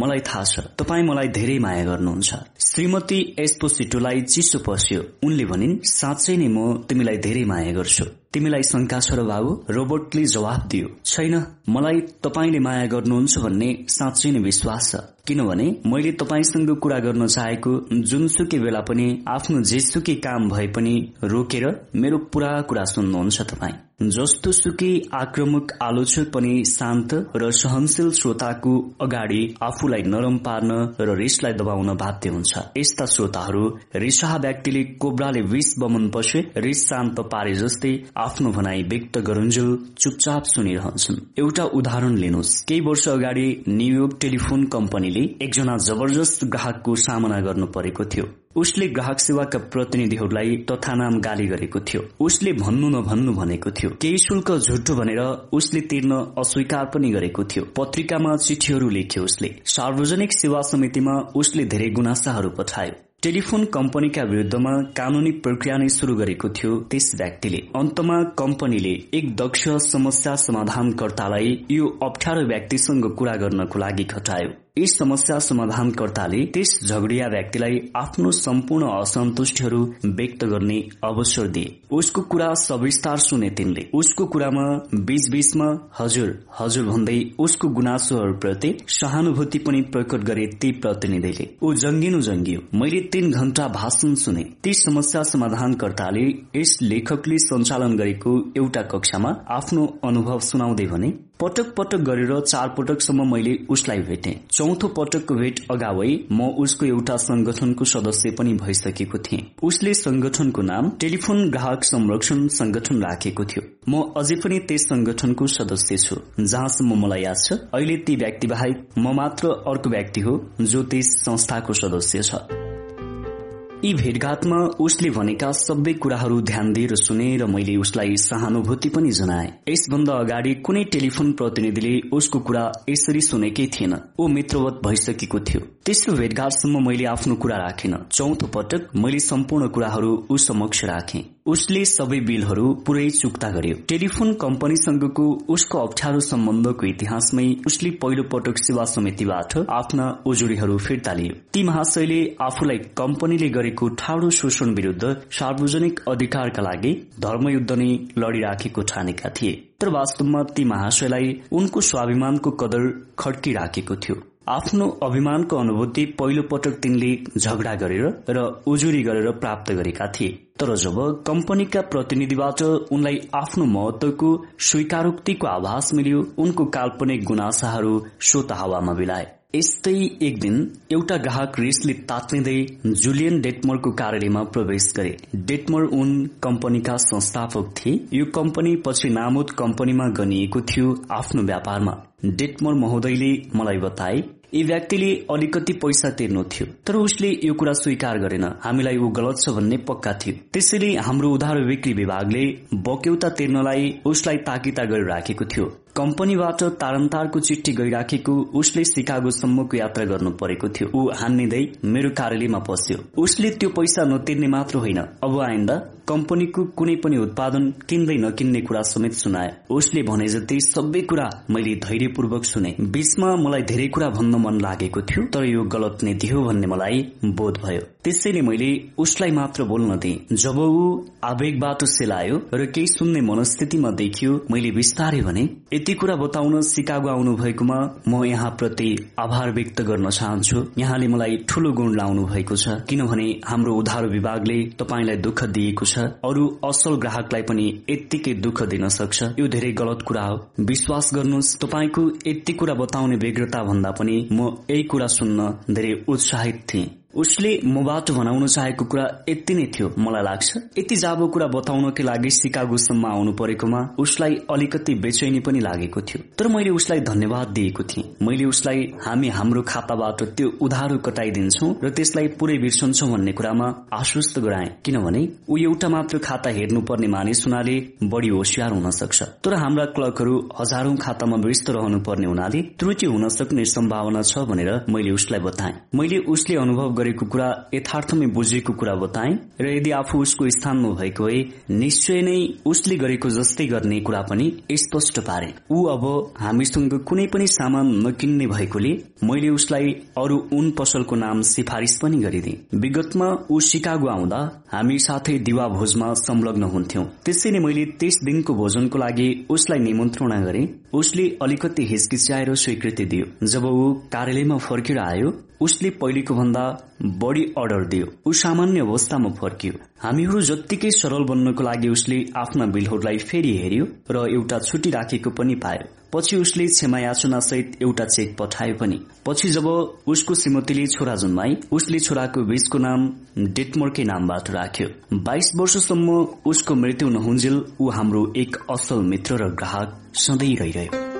मलाई थाहा छ। तपाईँ मलाई धेरै माया गर्नुहुन्छ। श्रीमती एस्पोसिटोलाई चिसो पस्यो। उनले भनिन् साँच्चै नै म तिमीलाई धेरै माया गर्छु। तिमीलाई शंका छ र बाबु रोबोटले जवाब दियो। छैन मलाई तपाईँले माया गर्नुहुन्छ भन्ने साँच्चै नै विश्वास छ। किनभने मैले तपाईँसँग कुरा गर्न चाहेको जुनसुकै बेला पनि आफ्नो जेसुकै काम भए पनि रोकेर मेरो पुरा कुरा सुन्नुहुन्छ तपाईँ। जस्तो सुकै आक्रमक आलोचक पनि शान्त र सहनशील श्रोताको अगाडि आफूलाई नरम पार्न र रिसलाई दबाउन बाध्य हुन्छ। यस्ता श्रोताहरू रिसाहा व्यक्तिले कोब्राले विष बमन पसे रिस शान्त पारे जस्तै आफ्नो भनाई व्यक्त गरुन्जेल चुपचाप सुनिरहन्छन्। एउटा उदाहरण लिनुहोस्। केही वर्ष अगाडि न्यूयोर्क टेलिफोन कम्पनीले एकजना जबरजस्त ग्राहकको सामना गर्नु परेको थियो। उसले ग्राहक सेवाका प्रतिनिधिहरूलाई तथानाम गाली गरेको थियो। उसले भन्नु नभन्नु भनेको थियो। केही शुल्क झुटो भनेर उसले तिर्न अस्वीकार पनि गरेको थियो। पत्रिकामा चिठीहरू लेख्यो उसले। सार्वजनिक सेवा समितिमा उसले धेरै गुनासाहरू पठायो। टेलिफोन कम्पनीका विरूद्धमा कानूनी प्रक्रिया नै शुरू गरेको थियो त्यस व्यक्तिले। अन्तमा कम्पनीले एक दक्ष समस्या समाधानकर्तालाई यो अप्ठ्यारो व्यक्तिसँग कुरा गर्नको लागि खटायो। यस समस्या समाधानकर्ताले त्यस झगडिया व्यक्तिलाई आफ्नो सम्पूर्ण असन्तुष्टिहरू व्यक्त गर्ने अवसर दिए। उसको कुरा सविस्तार सुने तिनले। उसको कुरामा बीच बीचमा हजुर हजुर भन्दै उसको गुनासोहरूप्रति सहानुभूति पनि प्रकट गरे ती प्रतिनिधिले। ऊ जङ्गिनु जङ्गियो। मैले तीन घण्टा भाषण सुने। ती समस्या समाधानकर्ताले यस लेखकले सञ्चालन गरेको एउटा कक्षामा आफ्नो अनुभव सुनाउँदै भने पटक पटक गरेर चार पटकसम्म मैले उसलाई भेटे। चौथो पटकको भेट अगावै म उसको एउटा संगठनको सदस्य पनि भइसकेको थिएँ। उसले संगठनको नाम टेलिफोन ग्राहक संरक्षण संगठन राखेको थियो। म अझै पनि त्यस संगठनको सदस्य छु जहाँसम्म मलाई याद छ। अहिले ती व्यक्ति बाहेक म मात्र अर्को व्यक्ति हो जो त्यस संस्थाको सदस्य छ। यी भेटघाटमा उसले भनेका सबै कुराहरू ध्यान दिएर सुने र मैले उसलाई सहानुभूति पनि जनाए। यसभन्दा अगाडि कुनै टेलिफोन प्रतिनिधिले उसको कुरा यसरी सुनेकै थिएन। ऊ मित्रवत भइसकेको थियो। तेस्रो भेटघाटसम्म मैले आफ्नो कुरा राखेन। चौथो पटक मैले सम्पूर्ण कुराहरू ऊ समक्ष राखे। उसले सबै बिलहरू पुरै चुक्ता गर्यो। टेलिफोन कम्पनीसँगको उसको अप्ठ्यारो सम्बन्धको इतिहासमै उसले पहिलो पटक सेवा समितिबाट आफ्ना उजुरीहरू फिर्ता लियो। ती महाशयले आफूलाई कम्पनीले गरेको ठाडो शोषण विरूद्ध सार्वजनिक अधिकारका लागि धर्मयुद्ध नै लड़िराखेको ठानेका थिए। तर वास्तवमा ती महाशयलाई उनको स्वाभिमानको कदर खड्किराखेको थियो। आफ्नो अभिमानको अनुभूति पहिलो पटक तिनले झगडा गरेर र उजुरी गरेर प्राप्त गरेका थिए। तर जब कम्पनीका प्रतिनिधिबाट उनलाई आफ्नो महत्वको स्वीकारोक्तिको आभास मिल्यो उनको काल्पनिक गुनासाहरू सोत हावामा बिलाए यस्तै एक दिन एउटा ग्राहक रिसले तात्लिँदै जुलियन डेटमरको कार्यालयमा प्रवेश गरे। डेटमर उन कम्पनीका संस्थापक थिए। यो कम्पनी पछि नामुद कम्पनीमा गनिएको थियो आफ्नो व्यापारमा। डेटमर महोदयले मलाई बताए यी व्यक्तिले अलिकति पैसा तिर्नु थियो तर उसले यो कुरा स्वीकार गरेन। हामीलाई ऊ गलत छ भन्ने पक्का थियो। त्यसैले हाम्रो उधारो बिक्री विभागले बक्यौता तिर्नलाई उसलाई ताकिता गरिराखेको थियो। कम्पनीबाट तारन्तारको चिठी गइराखेको उसले सिकागोसम्मको यात्रा गर्नु परेको थियो। ऊ हान्निँदै मेरो कार्यालयमा पस्यो। उसले त्यो पैसा नतिर्ने मात्र होइन। अब आइन्दा कम्पनीको कुनै पनि उत्पादन किन्दै नकिन्ने कुरा समेत सुनायो उसले भने जति सबै कुरा मैले धैर्यपूर्वक सुने। बीचमा मलाई धेरै कुरा भन्न मन लागेको थियो तर यो गलत नीति हो भन्ने मलाई बोध भयो। त्यसैले मैले उसलाई मात्र बोल्न दिए। जब ऊ आवेगबाट सेलायो र केही सुन्ने मनस्थितिमा देखियो मैले बिस्तारै भने यति कुरा बताउन सिकागो आउनु भएकोमा म यहाँ प्रति आभार व्यक्त गर्न चाहन्छु। यहाँले मलाई ठूलो गुण लाउनु भएको छ किनभने हाम्रो उधारो विभागले तपाईँलाई दुःख दिएको छ अरू असल ग्राहकलाई पनि यत्तिकै दुःख दिन सक्छ। यो धेरै गलत कुरा हो। विश्वास गर्नुहोस् तपाईँको यति कुरा बताउने व्यग्रता भन्दा पनि म यही कुरा सुन्न धेरै उत्साहित थिएँ। उसले मबाट भनाउन चाहेको कुरा यति नै थियो मलाई लाग्छ। यति जाबो कुरा बताउनकै लागि सिकागोसम्म आउनु परेकोमा उसलाई अलिकति बेचैनी पनि लागेको थियो। तर मैले उसलाई धन्यवाद दिएको थिएँ। मैले उसलाई हामी हाम्रो खाताबाट त्यो उधारो कटाइदिन्छौ र त्यसलाई पुरै बिर्सन्छौ भन्ने कुरामा आश्वस्त गराए। किनभने ऊ एउटा मात्र खाता हेर्नुपर्ने मानिस हुनाले बढ़ी होसियार हुन सक्छ। तर हाम्रा क्लर्कहरू हजारौं खातामा व्यस्त रहनु पर्ने हुनाले त्रुटि हुन सक्ने सम्भावना छ भनेर मैले उसलाई बताएँ। मैले उसले अनुभव गरेको कुरा यथार्थमै बुझेको कुरा बताए र यदि आफू उसको स्थानमा भएको भए निश्चय नै उसले गरेको जस्तै गर्ने कुरा पनि स्पष्ट पारे। ऊ अब हामीसँग कुनै पनि सामान नकिन्ने भएकोले मैले उसलाई अरू उन पसलको नाम सिफारिस पनि गरिदिए। विगतमा ऊ सिकागो आउँदा हामी साथै दिवा भोजमा संलग्न हुन्थ्यौं। त्यसैले मैले त्यस दिनको भोजनको लागि उसलाई निमन्त्रणा गरे। उसले अलिकति हिचकिच्याएर स्वीकृति दियो। जब ऊ कार्यालयमा फर्केर आयो उसले पहिलेको भन्दा बढ़ी अर्डर दियो। ऊ सामान्य अवस्थामा फर्कियो। हामीहरू जत्तिकै सरल बन्नको लागि उसले आफ्ना बिलहरूलाई फेरि हेर्यो र एउटा छुट्टी राखेको पनि पायो। पछि उसले क्षमा याचना सहित एउटा चेक पठायो पनि। पछि जब उसको श्रीमतीले छोरा जन्माई उसले छोराको बीचको नाम डेटमर्कै नामबाट राख्यो। बाइस वर्षसम्म उसको मृत्यु नहुन्जेल ऊ हाम्रो एक असल मित्र र ग्राहक सधैँ रहिरह्यो।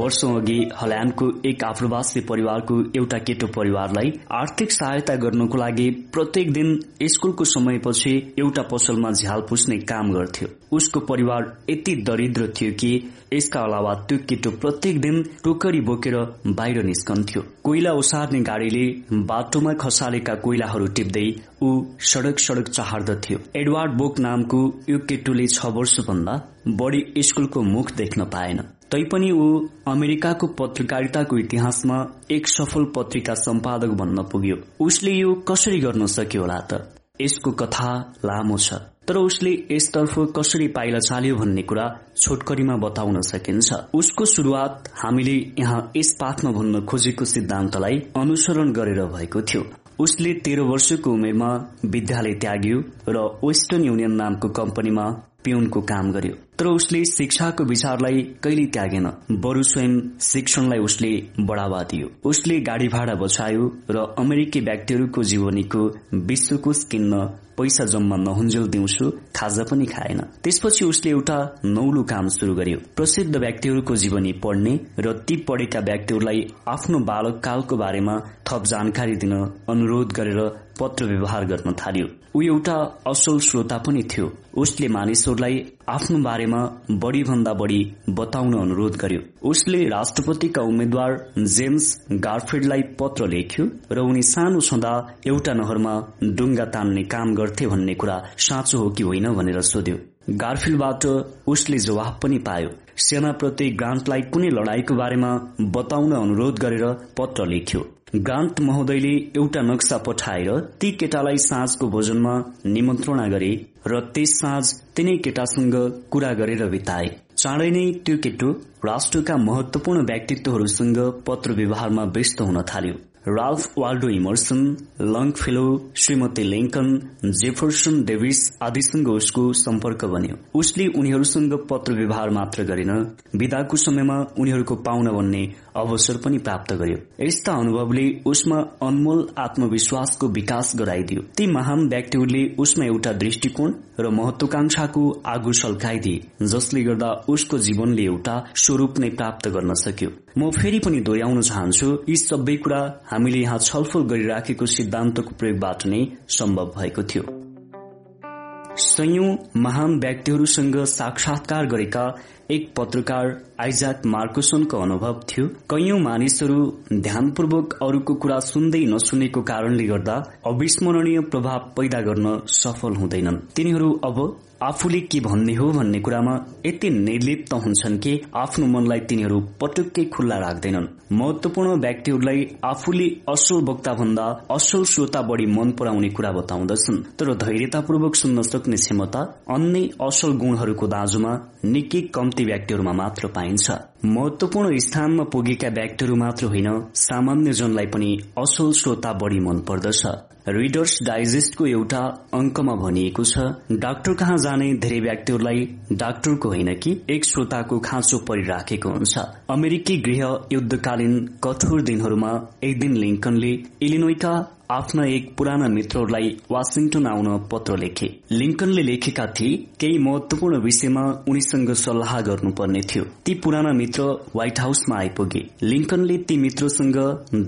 वर्षौं अघि हल्याण्डको एक आप्रवासी परिवारको एउटा केटो परिवारलाई आर्थिक सहायता गर्नको लागि प्रत्येक दिन स्कूलको समयपछि एउटा पसलमा झ्याल पुस्ने काम गर्थ्यो। उसको परिवार यति दरिद्र थियो कि यसका अलावा त्यो केटो प्रत्येक दिन टोकरी बोकेर बाहिर निस्कन्थ्यो। कोइला ओसार्ने गाड़ीले बाटोमा खसालेका कोइलाहरू टिप्दै ऊ सड़क सड़क चाहर्दथ्यो। एडवार्ड बोक नामको यो केटुले छ वर्षभन्दा बढी स्कूलको मुख देख्न पाएन। तैपनि ऊ अमेरिकाको पत्रकारिताको इतिहासमा एक सफल पत्रिका सम्पादक बन्न पुग्यो। उसले यो कसरी गर्न सक्यो होला त? यसको कथा लामो छ तर उसले यसतर्फ कसरी पाइला चाल्यो भन्ने कुरा छोटकरीमा बताउन सकिन्छ। उसको शुरूआत हामीले यहाँ यस पाठमा भन्न खोजेको सिद्धान्तलाई अनुसरण गरेर भएको थियो। उसले तेह्र वर्षको उमेरमा विद्यालय त्याग्यो र वेस्टर्न युनियन नामको कम्पनीमा पिउनको काम गर्यो। तर उसले शिक्षाको विचारलाई कहिले त्यागेन। बरु स्वयं शिक्षणलाई उसले बढ़ावा दियो। उसले गाडी भाडा बचायो र अमेरिकी व्यक्तिहरूको जीवनीको विश्वकोश किन्न पैसा जम्मा नहुन्जेल दिउँसो खाजा पनि खाएन। त्यसपछि उसले एउटा नौलो काम शुरू गर्यो। प्रसिद्ध व्यक्तिहरूको जीवनी पढ्ने र ती पढेका व्यक्तिहरूलाई आफ्नो बालककालको बारेमा थप जानकारी दिन अनुरोध गरेर पत्र व्यवहार गर्न थाल्यो। ऊ एउटा असल श्रोता पनि थियो। उसले मानिसहरूलाई आफ्नो बारेमा बढ़ी भन्दा बढ़ी बताउन अनुरोध गर्यो। उसले राष्ट्रपतिका उम्मेद्वार जेम्स गार्फिडलाई पत्र लेख्यो र उनी सानो छँदा एउटा नहरमा डुङ्गा तान्ने काम गर्थे भन्ने कुरा साँचो हो कि होइन भनेर सोध्यो। गार्फिल्डबाट उसले जवाब पनि पायो। सेनाप्रति ग्रान्टलाई कुनै लडाईको बारेमा बताउन अनुरोध गरेर पत्र लेख्यो। ग्रान्ट महोदयले एउटा नक्सा पठाएर ती केटालाई साँझको भोजनमा निमन्त्रणा गरे र त्यस साँझ तिनै केटासँग कुरा गरेर बिताए। चाँडै नै त्यो केटो राष्ट्रका महत्वपूर्ण व्यक्तित्वहरूसँग पत्र व्यवहारमा व्यस्त हुन थाल्यो। Ralph Waldo Emerson Longfellow श्रीमती लिङ्कन जेफरसन डेभिस आदिसँग उसको सम्पर्क बन्यो। उसले उनीहरूसँग पत्र व्यवहार मात्र गरेन। विदाको समयमा उनीहरूको पाहुना बन्ने अवसर पनि प्राप्त गर्यो। यस्ता अनुभवले उसमा अनमोल आत्मविश्वासको विकास गराइदियो। ती महान व्यक्तिहरूले उसमा एउटा दृष्टिकोण र महत्वाकांक्षाको आगो सल्काइदिए जसले गर्दा उसको जीवनले एउटा स्वरूप नै प्राप्त गर्न सक्यो। म फेरि पनि दोहोऱ्याउन चाहन्छु यी सबै कुरा हामीले यहाँ छलफल गरिराखेको सिद्धान्तको प्रयोगबाट नै सम्भव भएको थियो। संयौं महान व्यक्तिहरूसँग साक्षात्कार गरेका एक पत्रकार आइजाक मार्कोसनको अनुभव थियो। कैयौं मानिसहरू ध्यानपूर्वक अरूको कुरा सुन्दै नसुनेको कारणले गर्दा अविस्मरणीय प्रभाव पैदा गर्न सफल हुँदैनन्। तिनीहरू अब आफूले के भन्ने हो भन्ने कुरामा यति निर्लिप्त हुन्छन् कि आफ्नो मनलाई तिनीहरू पटक्कै खुल्ला राख्दैनन्। महत्वपूर्ण व्यक्तिहरूलाई आफूले असल वक्ता भन्दा असल श्रोता बढ़ी मन पराउने कुरा बताउँदछन्। तर धैर्यतापूर्वक सुन्न सक्ने क्षमता अन्य असल गुणहरूको दाजुमा निकै कम्ती व्यक्तिहरूमा मात्र पाइन्छ। महत्वपूर्ण स्थानमा पुगेका व्यक्तिहरू मात्र होइन सामान्य जनलाई पनि असल श्रोता बढ़ी मन पर्दछ। रिडर्स डाइजेस्टको एउटा अंकमा भनिएको छ डाक्टर कहाँ जाने धेरै व्यक्तिहरूलाई डाक्टरको होइन कि एक श्रोताको खाँचो परिराखेको हुन्छ। अमेरिकी गृह युद्धकालीन कठोर दिनहरूमा एक दिन लिङ्कनले इलिनोइका आफ्ना एक पुराना मित्रहरूलाई वासिङटन आउन पत्र लेखे। लिङ्कनले लेखेका थिए केही महत्वपूर्ण विषयमा उनीसँग सल्लाह गर्नुपर्ने थियो। ती पुराना मित्र व्हाइट हाउसमा आइपुगे। लिङ्कनले ती मित्रसँग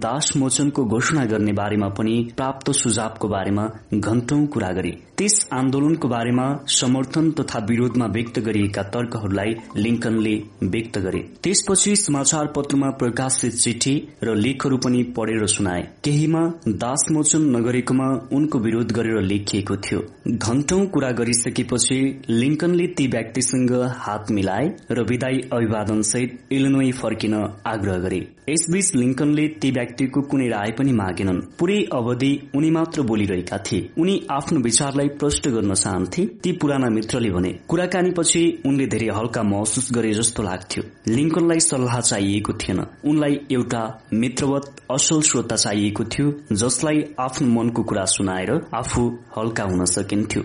दास मोचनको घोषणा गर्ने बारेमा पनि प्राप्त सुझावको बारेमा घण्टौं कुरा गरे। त्यस आन्दोलनको बारेमा समर्थन तथा विरोधमा व्यक्त गरिएका तर्कहरूलाई लिङ्कनले व्यक्त गरे। त्यसपछि समाचार पत्रमा प्रकाशित चिठी र लेखहरू पनि पढेर सुनाए। केहीमा दास मोचन नगरेकोमा उनको विरोध गरेर लेखिएको थियो। घण्टौं कुरा गरिसकेपछि लिङ्कनले ती व्यक्तिसँग हात मिलाए र विदाई अभिवादन सहित इलिनोई फर्किन आग्रह गरे। यसबीच लिङ्कनले ती व्यक्तिको कुनै राय पनि मागेनन्। पूरै अवधि उनी मात्र बोलिरहेका थिए। उनी आफ्नो विचारलाई प्रष्ट गर्न चाहन्थे। ती पुराना मित्रले भने कुराकानीपछि उनले धेरै हल्का महसुस गरे जस्तो लाग्थ्यो। लिङ्कनलाई सल्लाह चाहिएको थिएन। उनलाई एउटा मित्रवत असल श्रोता चाहिएको थियो जसलाई आफ्नो मनको कुरा सुनाएर आफू हल्का हुन सकिन्थ्यो।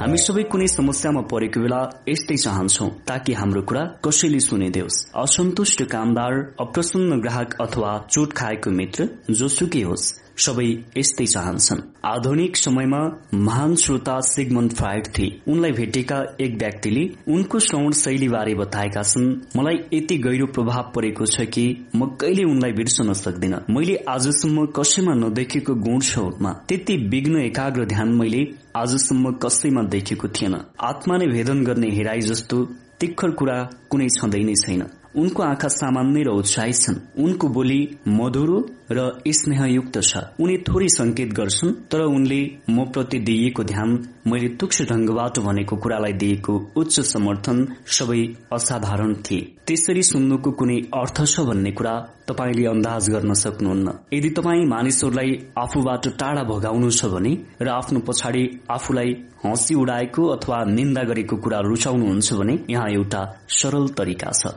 हामी सबै कुनै समस्यामा परेको बेला यस्तै चाहन्छौ ताकि हाम्रो कुरा कसैले सुनिदेओस्। असन्तुष्ट कामदार अप्रसन्न ग्राहक अथवा चोट खाएको मित्र जोसुकै होस्। सबै यस्तै चाहन्छन्। आधुनिक समयमा महान श्रोता सिगमन फ्राइड थिए। उनलाई भेटेका एक व्यक्तिले उनको श्रवण शैलीबारे बताएका छन्। मलाई यति गहिरो प्रभाव परेको छ कि म कहिले उनलाई बिर्सन सक्दिन। मैले आजसम्म कसैमा नदेखेको गुण उनमा त्यति विघ्न एकाग्र ध्यान मैले आजसम्म कसैमा देखेको थिएन। आत्मा नै भेदन गर्ने हेराई जस्तो तिखर कुरा कुनै छँदै नै छैन। उनको आँखा सामान्य र उत्साही छन्। उनको बोली मधुरो र स्नेहयुक्त छ। उनी थोरै संकेत गर्छन् तर उनले म प्रति दिइएको ध्यान मैले तुक्ष ढंगबाट भनेको कुरालाई दिएको उच्च समर्थन सबै असाधारण थिए। त्यसरी सुन्नुको कुनै अर्थ छ भन्ने कुरा तपाईँले अन्दाज गर्न सक्नुहुन्न। यदि तपाईँ मानिसहरूलाई आफूबाट टाढा भगाउनु छ भने र आफ्नो पछाडि आफूलाई हँसी उडाएको अथवा निन्दा गरेको कुरा रुचाउनुहुन्छ भने यहाँ एउटा सरल तरिका छ।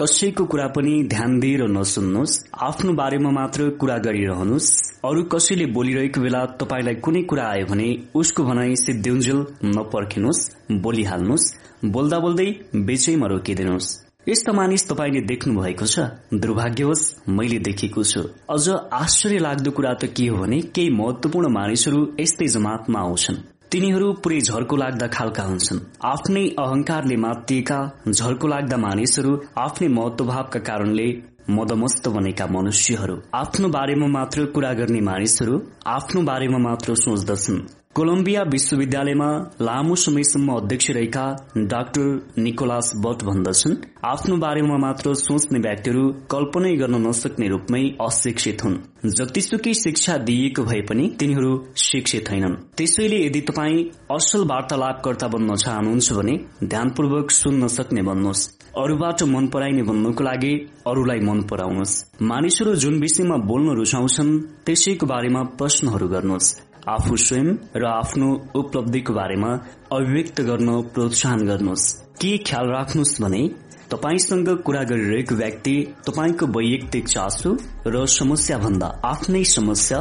कसैको कुरा पनि ध्यान दिएर नसुन्नुहोस्। आफ्नो बारेमा मात्र कुरा गरिरहनुहोस्। अरू कसैले बोलिरहेको बेला तपाईँलाई कुनै कुरा आयो भने उसको भनाई सिद्धिउन्जेल नपर्खिनुहोस् बोलिहाल्नुहोस् बोल्दा बोल्दै बेचैमा रोकिदिनुहोस्। यस्ता मानिस तपाईँले देख्नु भएको छ? दुर्भाग्यवश मैले देखेको छु। अझ आश्चर्य लाग्दो कुरा त के हो भने केही महत्वपूर्ण मानिसहरू यस्तै जमातमा आउँछन्। तिनीहरू पुरै झर्को लाग्दा खालका हुन्छन्। आफ्नै अहंकारले मातिएका झर्को लाग्दा मानिसहरू आफ्नै महत्वभावका कारणले मदमस्त बनेका मनुष्यहरू। आफ्नो बारेमा मात्र कुरा गर्ने मानिसहरू आफ्नो बारेमा मात्र सोच्दछन्। कोलम्बिया विश्वविद्यालयमा लामो समयसम्म अध्यक्ष रहेका डाक्टर निकोलास बट भन्दछन्। आफ्नो बारेमा मात्र सोच्ने व्यक्तिहरू कल्पनै गर्न नसक्ने रूपमै अशिक्षित हुन्। जतिसुकै शिक्षा दिइएको भए पनि तिनीहरू शिक्षित होइनन्। त्यसैले यदि तपाईँ असल वार्तालापकर्ता बन्न चाहनुहुन्छ भने ध्यानपूर्वक सुन्न सक्ने बन्नुहोस् अरूबाट मन पराइने भन्नुको लागि अरूलाई मन पराउनुहोस्। मानिसहरू जुन विषयमा बोल्न रुचाउँछन् त्यसैको बारेमा प्रश्नहरू गर्नुहोस्। आफू स्वयं र आफ्नो उपलब्धिको बारेमा अभिव्यक्त गर्न प्रोत्साहन गर्नुहोस्। के ख्याल राख्नुहोस् भने तपाईँसँग कुरा गरिरहेको व्यक्ति तपाईँको वैयक्तिक चासो र समस्या भन्दा आफ्नै समस्या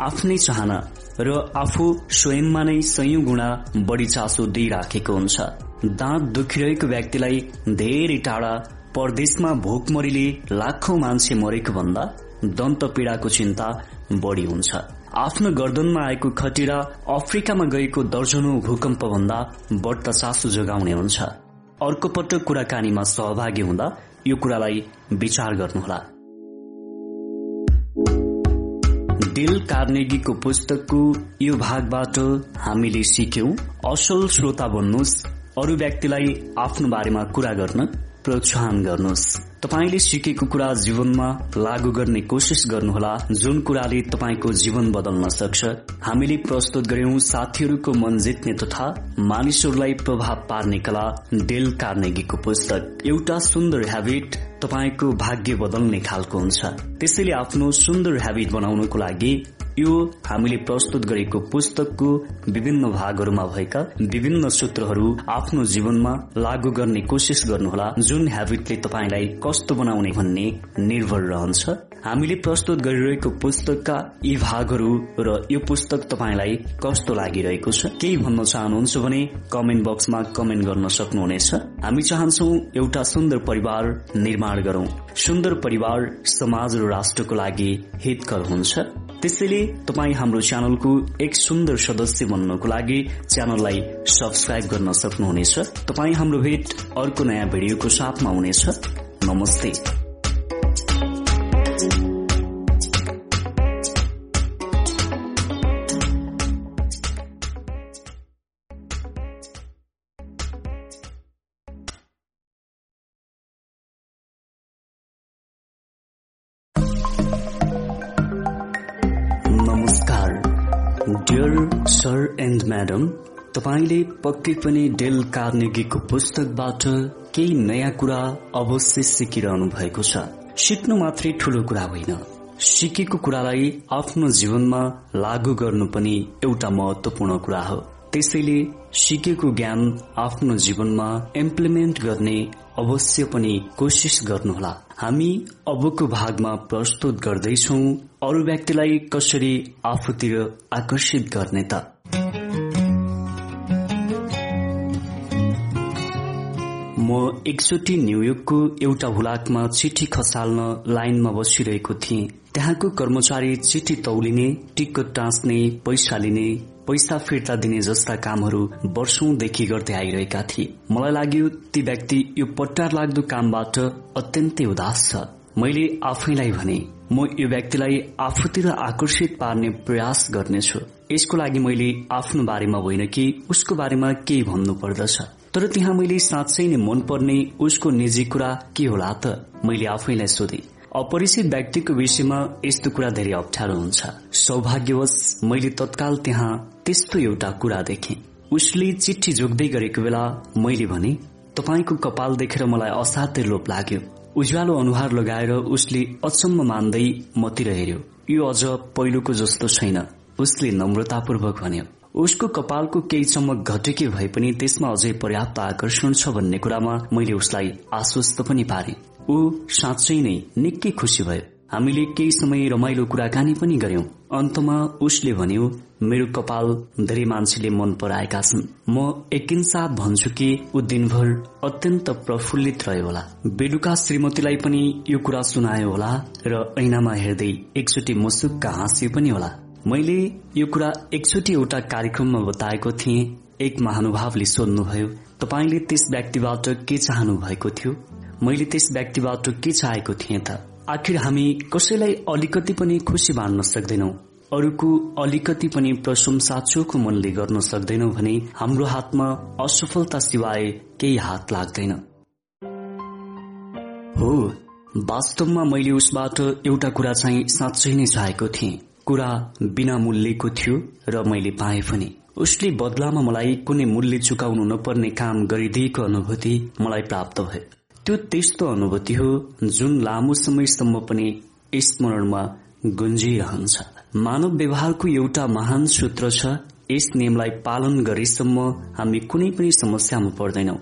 आफ्नै चाहना र आफू स्वयंमा नै सयौं गुणा बढ़ी चासो दिइराखेको हुन्छ। दाँत दुखिरहेको व्यक्तिलाई धेरै टाढा परदेशमा भोकमरीले लाखौं मान्छे मरेको भन्दा दन्त पीड़ाको चिन्ता बढ़ी हुन्छ। आफ्नो गर्दनमा आएको खटिरा अफ्रिकामा गएको दर्जनौ भूकम्प भन्दा बढ्ता चासो जोगाउने हुन्छ। अर्को पटक कुराकानीमा सहभागी हुँदा यो कुरालाई विचार गर्नुहोला। डिल कार्नेगीको पुस्तकको यो भागबाट हामीले सिक्यौं असल श्रोता बन्नुहोस् अरू व्यक्तिलाई आफ्नो बारेमा कुरा गर्न प्रोत्साहन गर्नुहोस्। तपाईँले सिकेको कुरा जीवनमा लागू गर्ने कोसिस गर्नुहोला। जुन कुराले तपाईँको जीवन बदल्न सक्छ। हामीले प्रस्तुत गर्यौं साथीहरूको मन जित्ने तथा मानिसहरूलाई प्रभाव पार्ने कला डेल कार्नेगीको पुस्तक। एउटा सुन्दर हेबिट तपाईँको भाग्य बदल्ने खालको हुन्छ। त्यसैले आफ्नो सुन्दर हेबिट बनाउनको लागि यो हामीले प्रस्तुत गरेको पुस्तकको विभिन्न भागहरूमा भएका विभिन्न सूत्रहरू आफ्नो जीवनमा लागू गर्ने कोसिस गर्नुहोला। जुन हेबिटले तपाईँलाई कस्तो बनाउने भन्ने निर्भर रहन्छ। हामीले प्रस्तुत गरिरहेको पुस्तकका यी भागहरू र यो पुस्तक तपाईँलाई कस्तो लागिरहेको छ केही भन्न चाहनुहुन्छ भने कमेन्ट बक्समा कमेन्ट गर्न सक्नुहुनेछ। हामी चाहन्छौ एउटा सुन्दर परिवार निर्माण गरौं। सुन्दर परिवार समाज र राष्ट्रको लागि हितकर हुन्छ। त्यसैले तपाईँ हाम्रो च्यानलको एक सुन्दर सदस्य बन्नको लागि च्यानललाई सब्सक्राइब गर्न सक्नुहुनेछ। तपाईँ हाम्रो भेट अर्को नयाँ भिडियोको साथमा हुनेछ। नमस्ते। सर एन्ड म्याडम तपाईँले पक्कै पनि डेल कार्नेगीको पुस्तकबाट केही नयाँ कुरा अवश्य सिकिरहनु भएको छ। सिक्नु मात्रै ठूलो कुरा होइन। सिकेको कुरालाई आफ्नो जीवनमा लागू गर्नु पनि एउटा महत्वपूर्ण कुरा हो। त्यसैले सिकेको ज्ञान आफ्नो जीवनमा इम्प्लिमेन्ट गर्ने अवश्य पनि कोसिस गर्नुहोला। हामी अबको भागमा प्रस्तुत गर्दैछौ अरू व्यक्तिलाई कसरी आफूतिर आकर्षित गर्ने त। म एकचोटि न्युयोर्कको एउटा हुलाकमा चिठी खसाल्न लाइनमा बसिरहेको थिएँ। त्यहाँको कर्मचारी चिठी तौलिने टिकट टाँच्ने पैसा लिने पैसा फिर्ता दिने जस्ता कामहरू वर्षौंदेखि गर्दै आइरहेका थिए। मलाई लाग्यो ती व्यक्ति यो पट्टार लाग्दो कामबाट अत्यन्तै उदास छ। मैले आफैलाई भने म यो व्यक्तिलाई आफूतिर आकर्षित पार्ने प्रयास गर्नेछु। यसको लागि मैले आफ्नो बारेमा होइन कि उसको बारेमा केही भन्नु पर्दछ तर त्यहाँ मैले साँच्चै नै मनपर्ने उसको निजी कुरा के होला त मैले आफैलाई सोधे। अपरिचित व्यक्तिको विषयमा यस्तो कुरा धेरै अप्ठ्यारो हुन्छ। सौभाग्यवश मैले तत्काल त्यहाँ त्यस्तो एउटा कुरा देखे। उसले चिठी जोग्दै गरेको बेला मैले भने तपाईँको कपाल देखेर मलाई असाध्य लोप लाग्यो। उज्यालो अनुहार लगाएर उसले अचम्म मान्दै मतिर हेर्यो यो अझ पहिलोको जस्तो छैन। उसले नम्रतापूर्वक भन्यो उसको कपालको केही चमक घटेके भए पनि त्यसमा अझै पर्याप्त आकर्षण छ भन्ने कुरामा मैले उसलाई आश्वस्त पनि पारे। ऊ साँच्चै नै निकै खुसी भयो। हामीले केही समय रमाइलो कुराकानी पनि गर्यौं अन्तमा उसले भन्यो मेरो कपाल धेरै मान्छेले मन पराएका छन्। म एकिनसाथ भन्छु कि ऊ दिनभर अत्यन्त प्रफुल्लित रह्यो होला। बेलुका श्रीमतीलाई पनि यो कुरा सुनायो होला र ऐनामा हेर्दै एकचोटि मुसुक्क हाँस्यो पनि होला। मैले यो कुरा एकचोटि एउटा कार्यक्रममा बताएको थिएँ। एक महानुभावले सोध्नुभयो तपाईँले त्यस व्यक्तिबाट के चाहनु भएको थियो? मैले त्यस व्यक्तिबाट के चाहेको थिएँ त? आखिर हामी कसैलाई अलिकति पनि खुसी मान्न सक्दैनौ। अरूको अलिकति पनि प्रशंसा चोखो मनले गर्न सक्दैनौ भने हाम्रो हातमा असफलता सिवाय केही हात लाग्दैन। हो वास्तवमा मैले उसबाट एउटा कुरा चाहिँ साँच्चै नै चाहेको थिएँ। कुरा बिना मूल्यको थियो र मैले पाएँ पनि। उसले बदलामा मलाई कुनै मूल्य चुकाउनु नपर्ने काम गरिदिएको अनुभूति मलाई प्राप्त भयो त्यो त्यस्तो अनुभूति हो जुन लामो समयसम्म पनि स्मरणमा गुन्जिरहन्छ। मानव व्यवहारको एउटा महान सूत्र छ यस नियमलाई पालन गरेसम्म हामी कुनै पनि समस्यामा पर्दैनौ।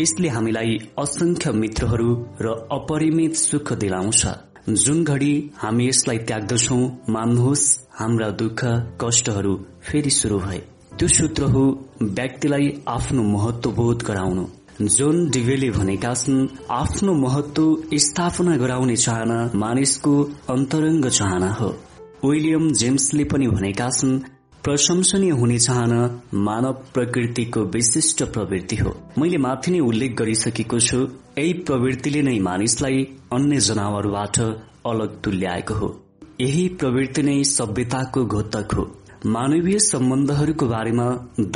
यसले हामीलाई असंख्य मित्रहरू र अपरिमित सुख दिलाउँछ। जुन घडी हामी यसलाई त्याग्दछौ मान्नुहोस् हाम्रा दुःख कष्टहरू फेरि शुरू भए। त्यो सूत्र हो व्यक्तिलाई आफ्नो महत्व बोध गराउनु। जोन डिवेले भनेका छन् आफ्नो महत्व स्थापना गराउने चाहना मानिसको अन्तरङ्ग चाहना हो। विलियम जेम्सले पनि भनेका छन् प्रशंसनीय हुने चाहना मानव प्रकृतिको विशिष्ट प्रवृत्ति हो। मैले माथि नै उल्लेख गरिसकेको छु यही प्रवृत्तिले नै मानिसलाई अन्य जनावरबाट अलग तुल्याएको हो। यही प्रवृत्ति नै सभ्यताको घोतक हो। मानवीय सम्बन्धहरूको बारेमा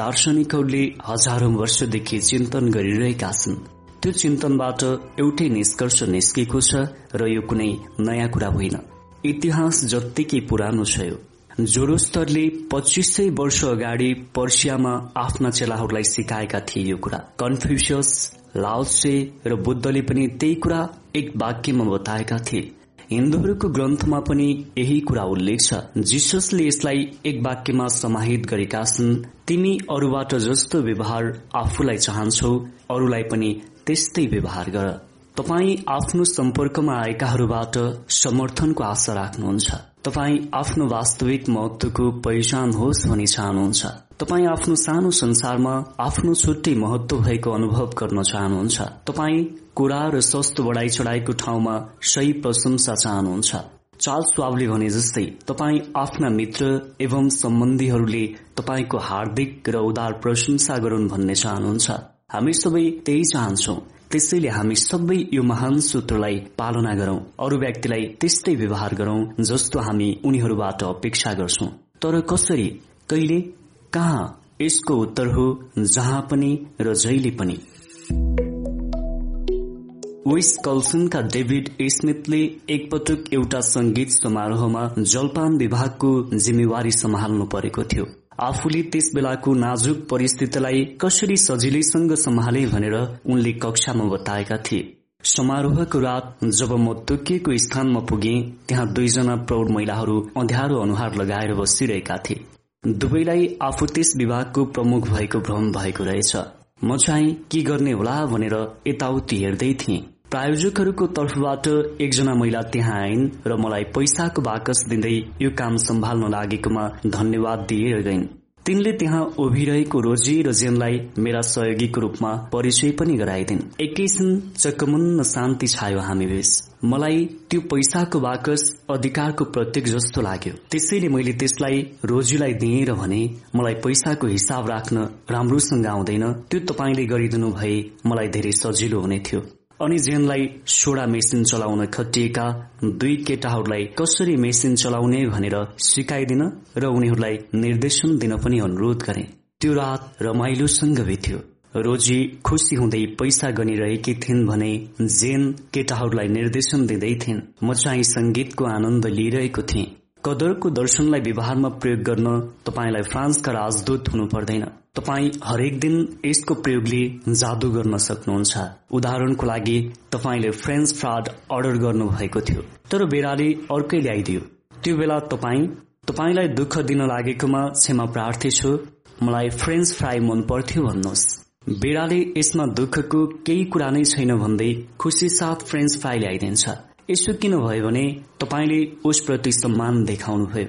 दार्शनिकहरूले हजारौं वर्षदेखि चिन्तन गरिरहेका छन्। त्यो चिन्तनबाट एउटै निष्कर्ष निस्केको छ र यो कुनै नयाँ कुरा होइन। इतिहास जत्तिकै पुरानो छ यो। जोरोस्तरले पच्चिस सय वर्ष अगाडि पर्सियामा आफ्ना चेलाहरूलाई सिकाएका थिए यो कुरा। कन्फ्युसियस लाओसे र बुद्धले पनि त्यही कुरा एक वाक्यमा बताएका थिए। हिन्दूहरूको ग्रन्थमा पनि यही कुरा उल्लेख छ। जिससले यसलाई एक वाक्यमा समाहित गरेका छन् तिमी अरूबाट जस्तो व्यवहार आफूलाई चाहन्छौ अरूलाई पनि त्यस्तै व्यवहार गर। तपाई आफ्नो सम्पर्कमा आएकाहरूबाट समर्थनको आशा राख्नुहुन्छ। तपाई आफ्नो वास्तविक महत्वको पहिचान होस् भनी चाहनुहुन्छ। तपाई आफ्नो सानो संसारमा आफ्नो छुट्टै महत्व भएको अनुभव गर्न चाहनुहुन्छ। तपाई कुरा र सस्तो बढाई चढाइको ठाउँमा सही प्रशंसा चाहनुहुन्छ। चाल स्वावले भने जस्तै तपाईँ आफ्ना मित्र एवं सम्बन्धीहरूले तपाईँको हार्दिक र उदार प्रशंसा गरून् भन्ने चाहनुहुन्छ। हामी सबै त्यही चाहन्छौ। त्यसैले हामी सबै यो महान सूत्रलाई पालना गरौं अरू व्यक्तिलाई त्यस्तै व्यवहार गरौं जस्तो हामी उनीहरूबाट अपेक्षा गर्छौ। तर कसरी? कहिले? कहाँ? यसको उत्तर हो जहाँ पनि र जहिले पनि। वेस्ट कल्सनका डेभिड स्मिथले एकपटक एउटा संगीत समारोहमा जलपान विभागको जिम्मेवारी सम्हाल्नु परेको थियो। आफूले त्यस बेलाको नाजुक परिस्थितिलाई कसरी सजिलैसँग सम्हाले भनेर उनले कक्षामा बताएका थिए। समारोहको रात जब म तोकिएको स्थानमा पुगे त्यहाँ दुईजना प्रौढ महिलाहरू अँध्यारो अनुहार लगाएर बसिरहेका थिए। दुवैलाई आफू त्यस विभागको प्रमुख भएको भ्रम भएको रहेछ। म चाहिँ के गर्ने होला भनेर यताउति हेर्दै थिएँ। प्रायोजकहरूको तर्फबाट एकजना महिला त्यहाँ आइन् र मलाई पैसाको बाकस दिँदै यो काम सम्हाल्न लागेकोमा धन्यवाद दिएर गइन् तिनले त्यहाँ उभिरहेको रोजी र जेनलाई मेरा सहयोगीको रूपमा परिचय पनि गराइदिन् एकैछिन चकमुन्न शान्ति छायो हामी बीच मलाई त्यो पैसाको बाकस अधिकारको प्रत्येक जस्तो लाग्यो। त्यसैले मैले त्यसलाई रोजीलाई दिएँ र भने मलाई पैसाको हिसाब राख्न राम्रोसँग आउँदैन। त्यो तपाईँले गरिदिनु भए मलाई धेरै सजिलो हुने थियो। अनि जेनलाई सोडा मेसिन चलाउन खटिएका दुई केटाहरूलाई कसरी मेसिन चलाउने भनेर सिकाइदिन र उनीहरूलाई निर्देशन दिन पनि अनुरोध गरे। त्यो रात रमाइलोसँग बित्यो। रोजी खुसी हुँदै पैसा गनिरहेकी थिइन् भने जेन केटाहरूलाई निर्देशन दिँदै थिइन्। म चाहिँ संगीतको आनन्द लिइरहेको थिएँ। कदरको दर्शनलाई व्यवहारमा प्रयोग गर्न तपाईँलाई फ्रान्सका राजदूत हुनु पर्दैन। तपाईँ हरेक दिन यसको प्रयोगले जादु गर्न सक्नुहुन्छ। उदाहरणको लागि तपाईँले फ्रेन्च फ्राड अर्डर गर्नु भएको थियो तर बेराले अर्कै ल्याइदियो। त्यो बेला तपाईँ तपाईँलाई दुःख दिन लागेकोमा क्षमा प्रार्थी छु। मलाई फ्रेन्च फ्राई मन पर्थ्यो भन्नुहोस्। बेडाले यसमा दुःखको केही कुरा नै छैन भन्दै खुसी साथ फ्रेन्च फ्राई ल्याइदिन्छ। यसो किन भयो भने तपाईँले उसप्रति सम्मान देखाउनुभयो।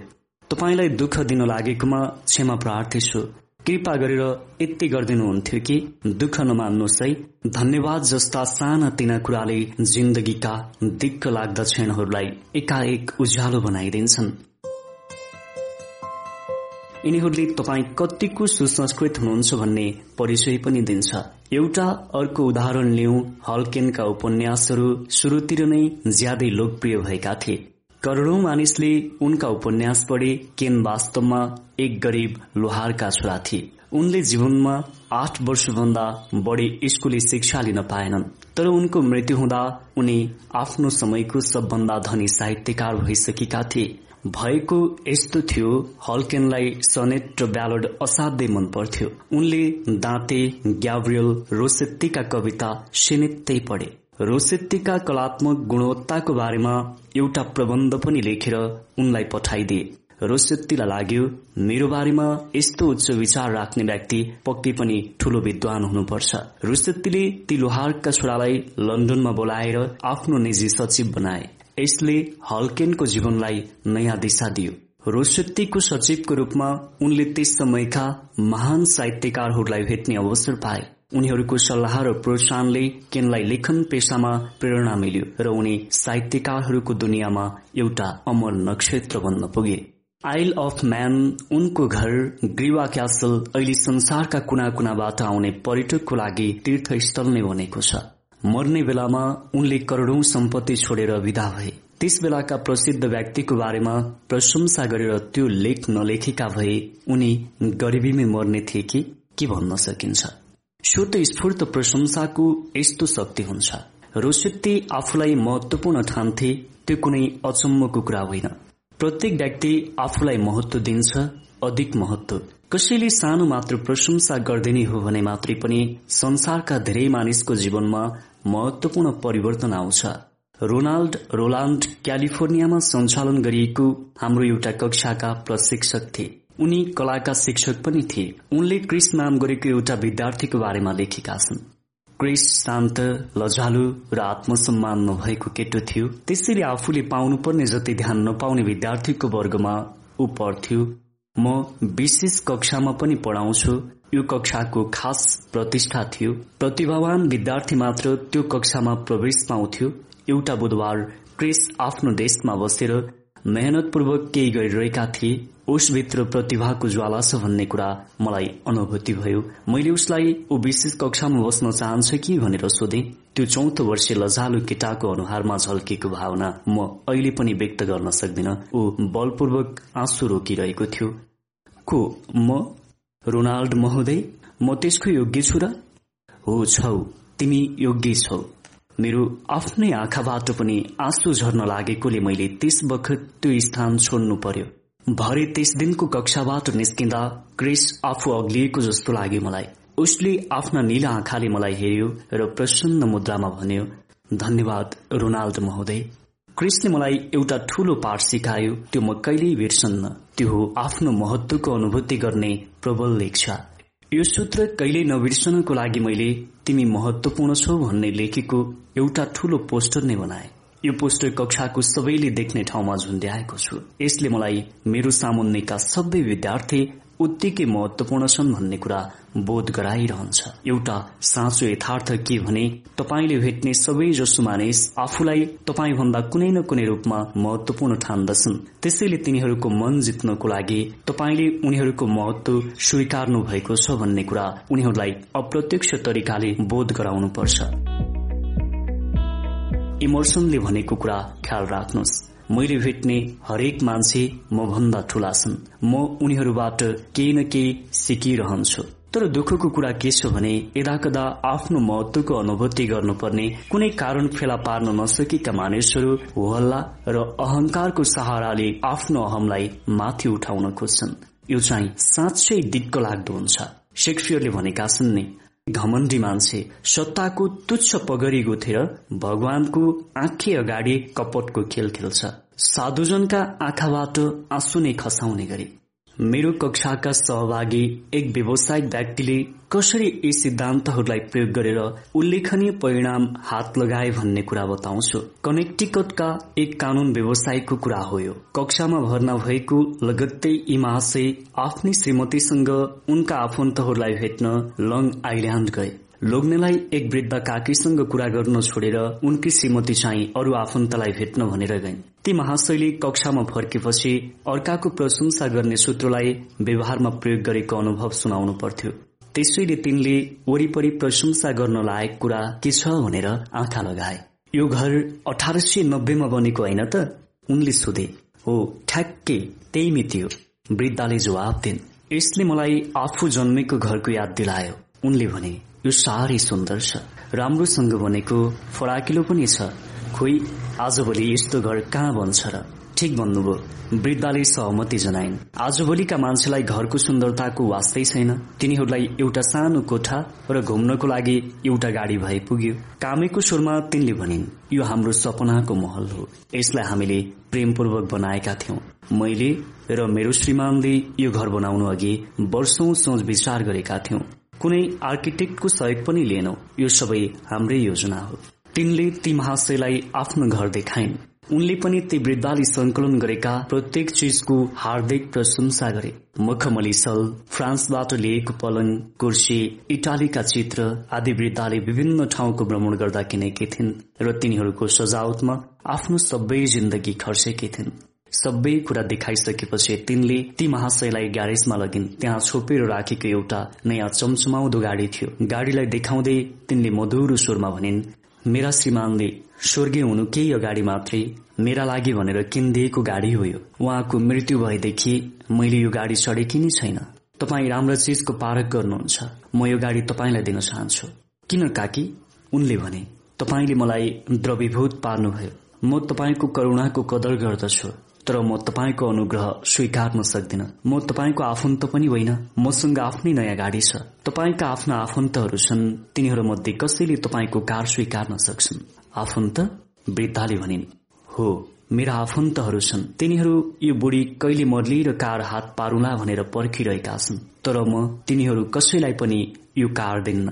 तपाईँलाई दुःख दिन लागेकोमा क्षमा प्रार्थी छु। कृपा गरेर यति गरिदिनुहुन्थ्यो कि दुःख नमान्नुहोस् है। धन्यवाद जस्ता साना तिना कुराले जिन्दगीका दिक्क लाग्दा क्षणहरूलाई एकाएक उज्यालो बनाइदिन्छन्। यिनीहरूले तपाईँ कतिको सुसंस्कृत हुनुहुन्छ भन्ने परिचय पनि दिन्छ। एउटा अर्को उदाहरण लिऊ हल्केनका उपन्यासहरू शुरूतिर नै ज्यादै लोकप्रिय भएका थिए। करोड़ौं मानिसले उनका उपन्यास पढे केन वास्तवमा एक गरीब लोहारका छोरा थिए। उनले जीवनमा आठ वर्षभन्दा बढ़ी स्कूली शिक्षा लिन पाएनन् तर उनको मृत्यु हुँदा उनी आफ्नो समयको सबभन्दा धनी साहित्यकार भइसकेका थिए। भएको यस्तो थियो हल्केनलाई सनेट र ब्यालड असाध्यै मन पर्थ्यो। उनले दाँते ग्याब्रियल रोसेत्तीका कविता सिनित्तै पढे। रोसेत्तीका कलात्मक गुणवत्ताको बारेमा एउटा प्रबन्ध पनि लेखेर उनलाई पठाइदिए। रोसेत्तीलाई लाग्यो मेरो बारेमा यस्तो उच्च विचार राख्ने व्यक्ति पक्कै पनि ठूलो विद्वान हुनुपर्छ रोसेत्तीले ती लोहारका छोरालाई लन्डनमा बोलाएर आफ्नो निजी सचिव बनाए। यसले हल्केनको जीवनलाई नयाँ दिशा दियो। रोसेत्तीको सचिवको रूपमा उनले त्यस समयका महान साहित्यकारहरूलाई भेट्ने अवसर पाए। उनीहरूको सल्लाह र प्रोत्साहनले केनलाई लेखन पेसामा प्रेरणा मिल्यो र उनी साहित्यकारहरूको दुनियाँमा एउटा अमर नक्षत्र बन्न पुगे। आइल अफ म्यान उनको घर ग्रीवा क्यासल अहिले संसारका कुना कुनाबाट आउने पर्यटकको लागि तीर्थस्थल नै बनेको छ। मर्ने बेलामा उनले करोड़ौं सम्पत्ति छोडेर विदा भए। त्यस बेलाका प्रसिद्ध व्यक्तिको बारेमा प्रशंसा गरेर त्यो लेख नलेखेका भए उनी गरिबीमै मर्ने थिए कि? के भन्न सकिन्छ? शुद्ध स्फूर्त प्रशंसाको यस्तो शक्ति हुन्छ। रोसेत्ती आफूलाई महत्वपूर्ण ठान्थे त्यो कुनै अचम्मको कुरा होइन। प्रत्येक व्यक्ति आफूलाई महत्व दिन्छ अधिक महत्व कसैले सानो मात्र प्रशंसा गर्दिने हो भने मात्रै पनि संसारका धेरै मानिसको जीवनमा महत्वपूर्ण परिवर्तन आउँछ। रोनाल्ड रोलान्ड क्यालिफोर्नियामा सञ्चालन गरिएको हाम्रो एउटा कक्षाका प्रशिक्षक थिए। उनी कलाका शिक्षक पनि थिए। उनले क्रिस नाम गरेको एउटा विद्यार्थीको बारेमा लेखेका छन्। क्रिस शान्त लजालु र आत्मसम्मान नभएको केटो थियो। त्यसैले आफूले पाउनुपर्ने जति ध्यान नपाउने विद्यार्थीको वर्गमा ऊ पढ्थ्यो। म विशेष कक्षामा पनि पढाउँछु। यो कक्षाको खास प्रतिष्ठा थियो। प्रतिभावान विद्यार्थी मात्र त्यो कक्षामा प्रवेश पाउँथ्यो। एउटा बुधबार क्रिस आफ्नो देशमा बसेर मेहनतपूर्वक केही गरिरहेका थिए। उसभित्र प्रतिभाको ज्वाला छ भन्ने कुरा मलाई अनुभूति भयो। मैले उसलाई ऊ विशेष कक्षामा बस्न चाहन्छ कि भनेर सोधे। त्यो चौथो वर्ष लजालु केटाको अनुहारमा झल्किएको भावना म अहिले पनि व्यक्त गर्न सक्दिन। ऊ बलपूर्वक आँसु रोकिरहेको थियो। को? म? रोनाल्ड महोदय? म त्यसको योग्य छु र? हो छौ। तिमी योग्य छौ। मेरो आफ्नै आँखाबाट पनि आँसु झर्न लागेकोले मैले त्यस बखत त्यो स्थान छोड्नु पर्यो। भरे त्यस दिनको कक्षाबाट निस्किँदा क्रिस आफू अग्लिएको जस्तो लाग्यो मलाई। उसले आफ्ना निला आँखाले मलाई हेर्यो र प्रसन्न मुद्रामा भन्यो धन्यवाद रोनाल्ड महोदय। क्रिस्टले मलाई एउटा ठूलो पाठ सिकायो। त्यो म कहिल्यै बिर्सन्न। त्यो हो आफ्नो महत्वको अनुभूति गर्ने प्रबल लेख्छ। यो सूत्र कहिल्यै नबिर्सनको लागि मैले तिमी महत्वपूर्ण छौ भन्ने लेखेको एउटा ठूलो पोस्टर नै बनाए। यो पोस्टर कक्षाको सबैले देख्ने ठाउँमा झुन्ड्याएको छु। यसले मलाई मेरो सामुन्नेका सबै विद्यार्थी उत्तिकै महत्वपूर्ण छन् भन्ने कुरा बोध गराइरहन्छ। एउटा साँचो यथार्थ के भने तपाईँले भेट्ने सबै जसो मानिस आफूलाई तपाईँ भन्दा कुनै न कुनै रूपमा महत्वपूर्ण ठान्दछन्। त्यसैले तिनीहरूको मन जित्नको लागि तपाईँले उनीहरूको महत्व स्वीकार्नु भएको छ भन्ने कुरा उनीहरूलाई अप्रत्यक्ष तरिकाले बोध गराउनुपर्छ। इमर्सनले भनेको कुरा ख्याल राख्नुहोस्। मैले भेट्ने हरेक मान्छे म भन्दा ठूला छन्। म उनीहरूबाट केही न केही सिकिरहन्छु। तर दुःखको कुरा के छ भने यदाकदा आफ्नो महत्वको अनुभूति गर्नुपर्ने कुनै कारण फेला पार्न नसकेका मानिसहरू हल्ला र अहंकारको सहाराले आफ्नो अहमलाई माथि उठाउन खोज्छन्। यो चाहिँ साँच्चै दिक्क लाग्दो हुन्छ। शेक्सपियरले भनेका छन् नि घमण्डी मान्छे सत्ताको तुच्छ पगरी गुथेर भगवानको आँखे अगाडि कपटको खेल खेल्छ। साधुजनका आँखाबाट आँसु नै खसाउने गरी। मेरो कक्षाका सहभागी एक व्यावसायिक व्यक्तिले कसरी यी सिद्धान्तहरूलाई प्रयोग गरेर उल्लेखनीय परिणाम हात लगाए भन्ने कुरा बताउँछु। कनेक्टिकटका एक कानून व्यवसायको कुरा हो यो। कक्षामा भर्ना भएको लगत्तै यी महाशय आफ्नै श्रीमतीसँग उनका आफन्तहरूलाई भेट्न लङ आइल्याण्ड गए। लोग्नेलाई एक वृद्ध काकीसँग कुरा गर्न छोडेर उनकी श्रीमती चाहिँ अरू आफन्तलाई भेट्न भनेर गइन्। ती महाशैली कक्षामा फर्केपछि अर्काको प्रशंसा गर्ने सूत्रलाई व्यवहारमा प्रयोग गरेको अनुभव सुनाउनु पर्थ्यो। त्यसैले तिनले वरिपरि प्रशंसा गर्न लायक कुरा के छ भनेर आँखा लगाए। यो घर अठार सय नब्बेमा बनेको होइन त? उनले सोधे हो ठ्याक्कै त्यही मिति हो वृद्धाले जवाब दिन् यसले मलाई आफू जन्मेको घरको याद दिलायो। उनले भने यो साह्रै सुन्दर छ। राम्रोसँग बनेको फराकिलो पनि छ। खोइ आजभोलि यस्तो घर कहाँ बन्छ र? ठिक भन्नुभयो। वृद्धाले सहमति जनाइन्। आजभोलिका मान्छेलाई घरको सुन्दरताको वास्तै छैन। तिनीहरूलाई एउटा सानो कोठा र घुम्नको लागि एउटा गाडी भए पुग्यो। कामेको स्वरमा तिनले भनिन् यो हाम्रो सपनाको महल हो। यसलाई हामीले प्रेमपूर्वक बनाएका थियौं। मैले र मेरो श्रीमानले यो घर बनाउनु अघि वर्षौं सोच विचार गरेका थियौं। कुनै आर्किटेक्टको सहयोग पनि लिएनौ। यो सबै हाम्रै योजना हो। तिनले ती महाशयलाई आफ्नो घर देखाइन्। उनले पनि ती वृद्धाले संकलन गरेका प्रत्येक चिजको हार्दिक प्रशंसा गरे। मखमली सल फ्रान्सबाट लिएको पलङ कुर्सी इटालीका चित्र आदि वृद्धाले विभिन्न ठाउँको भ्रमण गर्दा किनेकी थिइन् र तिनीहरूको सजावटमा आफ्नो सबै जिन्दगी खर्चेकी थिइन्। सबै कुरा देखाइसकेपछि तिनले ती महाशयलाई ग्यारेजमा लगिन्। त्यहाँ छोपेर राखेको एउटा नयाँ चमचमाउँदो गाडी थियो। गाडीलाई देखाउँदै तिनले मधुरो स्वरमा भनिन् मेरा श्रीमानले स्वर्गीय हुनु केही अगाडि मात्रै मेरा लागि भनेर किनिदिएको गाडी हो यो। उहाँको मृत्यु भएदेखि मैले यो गाडी चढेकी नै छैन। तपाईँ राम्रो चिजको पारक गर्नुहुन्छ। म यो गाडी तपाईँलाई दिन चाहन्छु। किन काकी? उनले भने तपाईँले मलाई द्रवीभूत पार्नुभयो। म तपाईँको करुणाको कदर गर्दछु। तर म तपाईँको अनुग्रह स्वीकार्न सक्दिन। म तपाईँको आफन्त पनि होइन। मसँग आफ्नै नयाँ गाडी छ। तपाईँका आफ्ना आफन्तहरू छन्। तिनीहरू मध्ये कसैले तपाईँको कार स्वीकार्न सक्छन्? आफन्त वृद्धाले भनिन् हो मेरा आफन्तहरू छन्। तिनीहरू यो बुढी कहिले मर्ली र कार हात पारुला भनेर पर्खिरहेका छन्। तर म तिनीहरू कसैलाई पनि यो कार दिन्न।